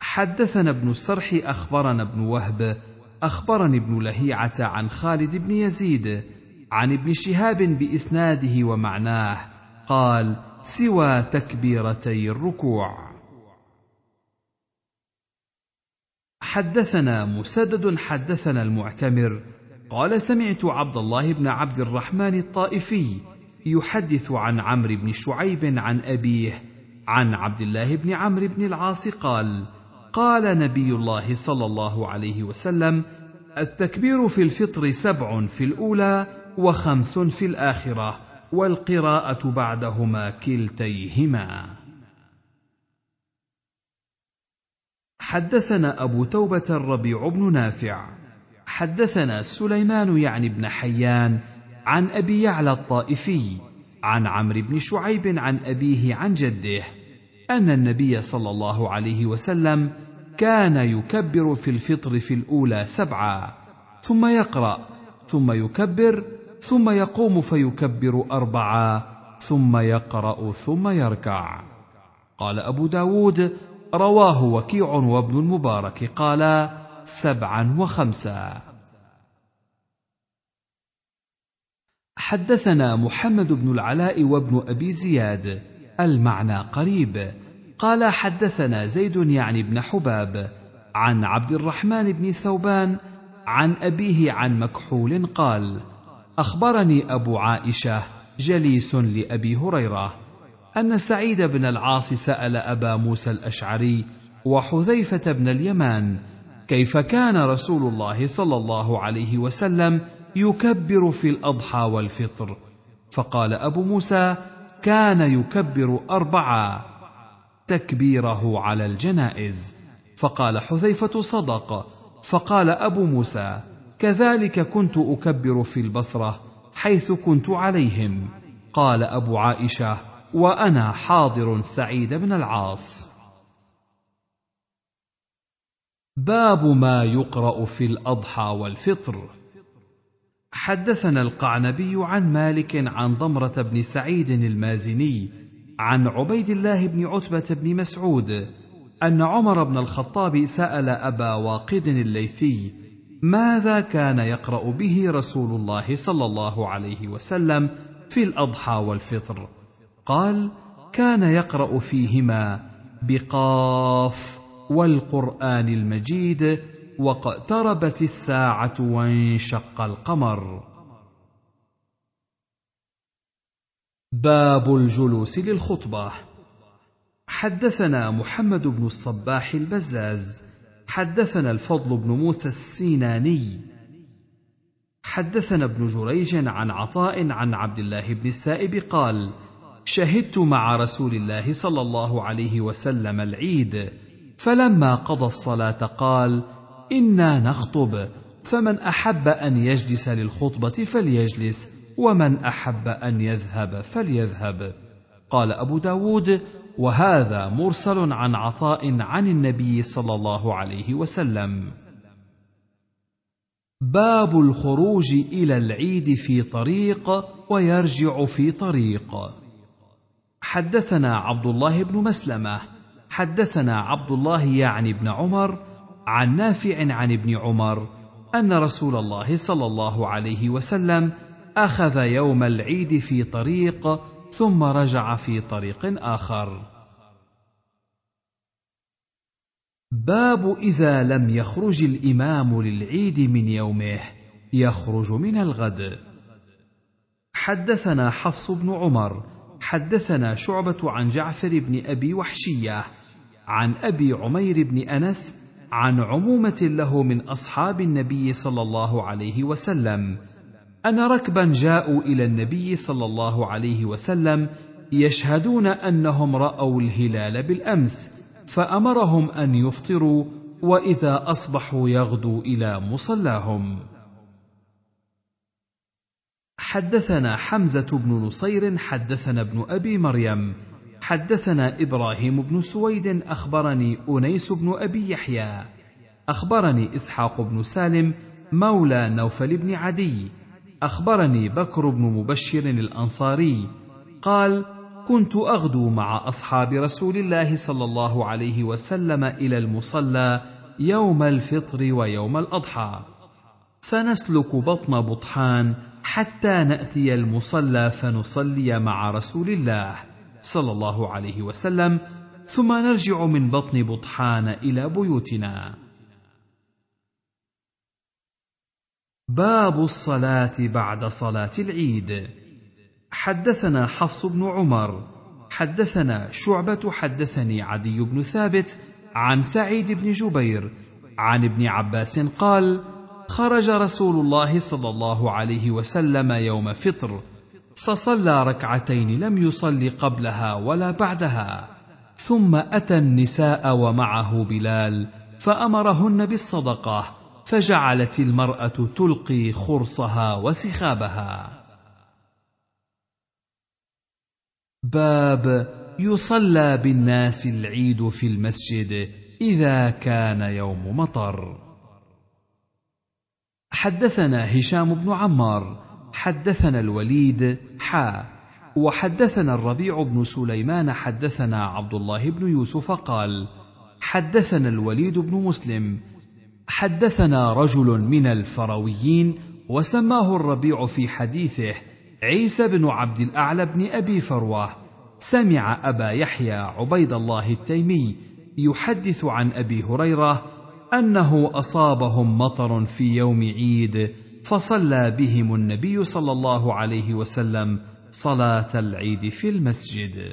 حدثنا ابن السرح أخبرنا ابن وهب أخبرني ابن لهيعة عن خالد بن يزيد عن ابن شهاب بإسناده ومعناه قال سوى تكبيرتي الركوع. حدثنا مسدد حدثنا المعتمر قال سمعت عبد الله بن عبد الرحمن الطائفي يحدث عن عمرو بن شعيب عن أبيه عن عبد الله بن عمرو بن العاص قال قال نبي الله صلى الله عليه وسلم التكبير في الفطر سبع في الأولى وخمس في الآخرة والقراءة بعدهما كلتيهما. حدثنا أبو توبة الربيع بن نافع حدثنا سليمان يعني بن حيان عن أبي يعلى الطائفي عن عمرو بن شعيب عن أبيه عن جده أن النبي صلى الله عليه وسلم كان يكبر في الفطر في الأولى سبعا ثم يقرأ ثم يكبر ثم يقوم فيكبر أربعا ثم يقرأ ثم يركع. قال أبو داود رواه وكيع وابن المبارك قالا سبعا وخمسا. حدثنا محمد بن العلاء وابن أبي زياد المعنى قريب. قال حدثنا زيد يعني بن حباب عن عبد الرحمن بن ثوبان عن أبيه عن مكحول قال أخبرني أبو عائشة جليس لأبي هريرة أن سعيد بن العاص سأل أبا موسى الأشعري وحذيفة بن اليمان كيف كان رسول الله صلى الله عليه وسلم يكبر في الأضحى والفطر. فقال أبو موسى كان يكبر اربعا تكبيره على الجنائز. فقال حذيفة صدق. فقال أبو موسى كذلك كنت أكبر في البصرة حيث كنت عليهم. قال أبو عائشة وأنا حاضر سعيد بن العاص. باب ما يقرأ في الأضحى والفطر. حدثنا القعنبي عن مالك عن ضمرة بن سعيد المازني عن عبيد الله بن عتبة بن مسعود أن عمر بن الخطاب سأل أبا واقد الليثي ماذا كان يقرأ به رسول الله صلى الله عليه وسلم في الأضحى والفطر؟ قال كان يقرأ فيهما بقاف والقرآن المجيد واقتربت الساعة وانشق القمر. باب الجلوس للخطبة. حدثنا محمد بن الصباح البزاز. حدثنا الفضل بن موسى السيناني. حدثنا ابن جريج عن عطاء عن عبد الله بن السائب قال شهدت مع رسول الله صلى الله عليه وسلم العيد فلما قضى الصلاة قال إنا نخطب. فمن أحب أن يجلس للخطبة فليجلس ومن أحب أن يذهب فليذهب. قال أبو داود وهذا مرسل عن عطاء عن النبي صلى الله عليه وسلم. باب الخروج إلى العيد في طريق ويرجع في طريق. حدثنا عبد الله بن مسلمة. حدثنا عبد الله يعني بن عمر عن نافع عن ابن عمر أن رسول الله صلى الله عليه وسلم أخذ يوم العيد في طريق ثم رجع في طريق آخر. باب إذا لم يخرج الإمام للعيد من يومه يخرج من الغد. حدثنا حفص بن عمر حدثنا شعبة عن جعفر بن أبي وحشية عن أبي عمير بن أنس عن عمومة له من أصحاب النبي صلى الله عليه وسلم. ان ركبا جاءوا إلى النبي صلى الله عليه وسلم يشهدون أنهم رأوا الهلال بالأمس فأمرهم أن يفطروا وإذا أصبحوا يغدوا إلى مصلاهم. حدثنا حمزة بن نصير حدثنا ابن أبي مريم حدثنا إبراهيم بن سويد أخبرني أنيس بن أبي يحيى. أخبرني إسحاق بن سالم مولى نوفل بن عدي. أخبرني بكر بن مبشر الأنصاري. قال كنت أغدو مع أصحاب رسول الله صلى الله عليه وسلم إلى المصلى يوم الفطر ويوم الأضحى. فنسلك بطن بطحان حتى نأتي المصلى فنصلي مع رسول الله. صلى الله عليه وسلم ثم نرجع من بطن بطحان إلى بيوتنا. باب الصلاة بعد صلاة العيد. حدثنا حفص بن عمر حدثنا شعبة حدثني عدي بن ثابت عن سعيد بن جبير عن ابن عباس قال خرج رسول الله صلى الله عليه وسلم يوم فطر فصلى ركعتين لم يصل قبلها ولا بعدها ثم أتى النساء ومعه بلال فأمرهن بالصدقة فجعلت المرأة تلقي خرصها وسخابها. باب يصلى بالناس العيد في المسجد إذا كان يوم مطر. حدثنا هشام بن عمار حدثنا الوليد حا وحدثنا الربيع بن سليمان حدثنا عبد الله بن يوسف قال حدثنا الوليد بن مسلم حدثنا رجل من الفرويين وسماه الربيع في حديثه عيسى بن عبد الأعلى بن أبي فروة سمع أبا يحيى عبيد الله التيمي يحدث عن أبي هريرة أنه أصابهم مطر في يوم عيد فصلى بهم النبي صلى الله عليه وسلم صلاة العيد في المسجد.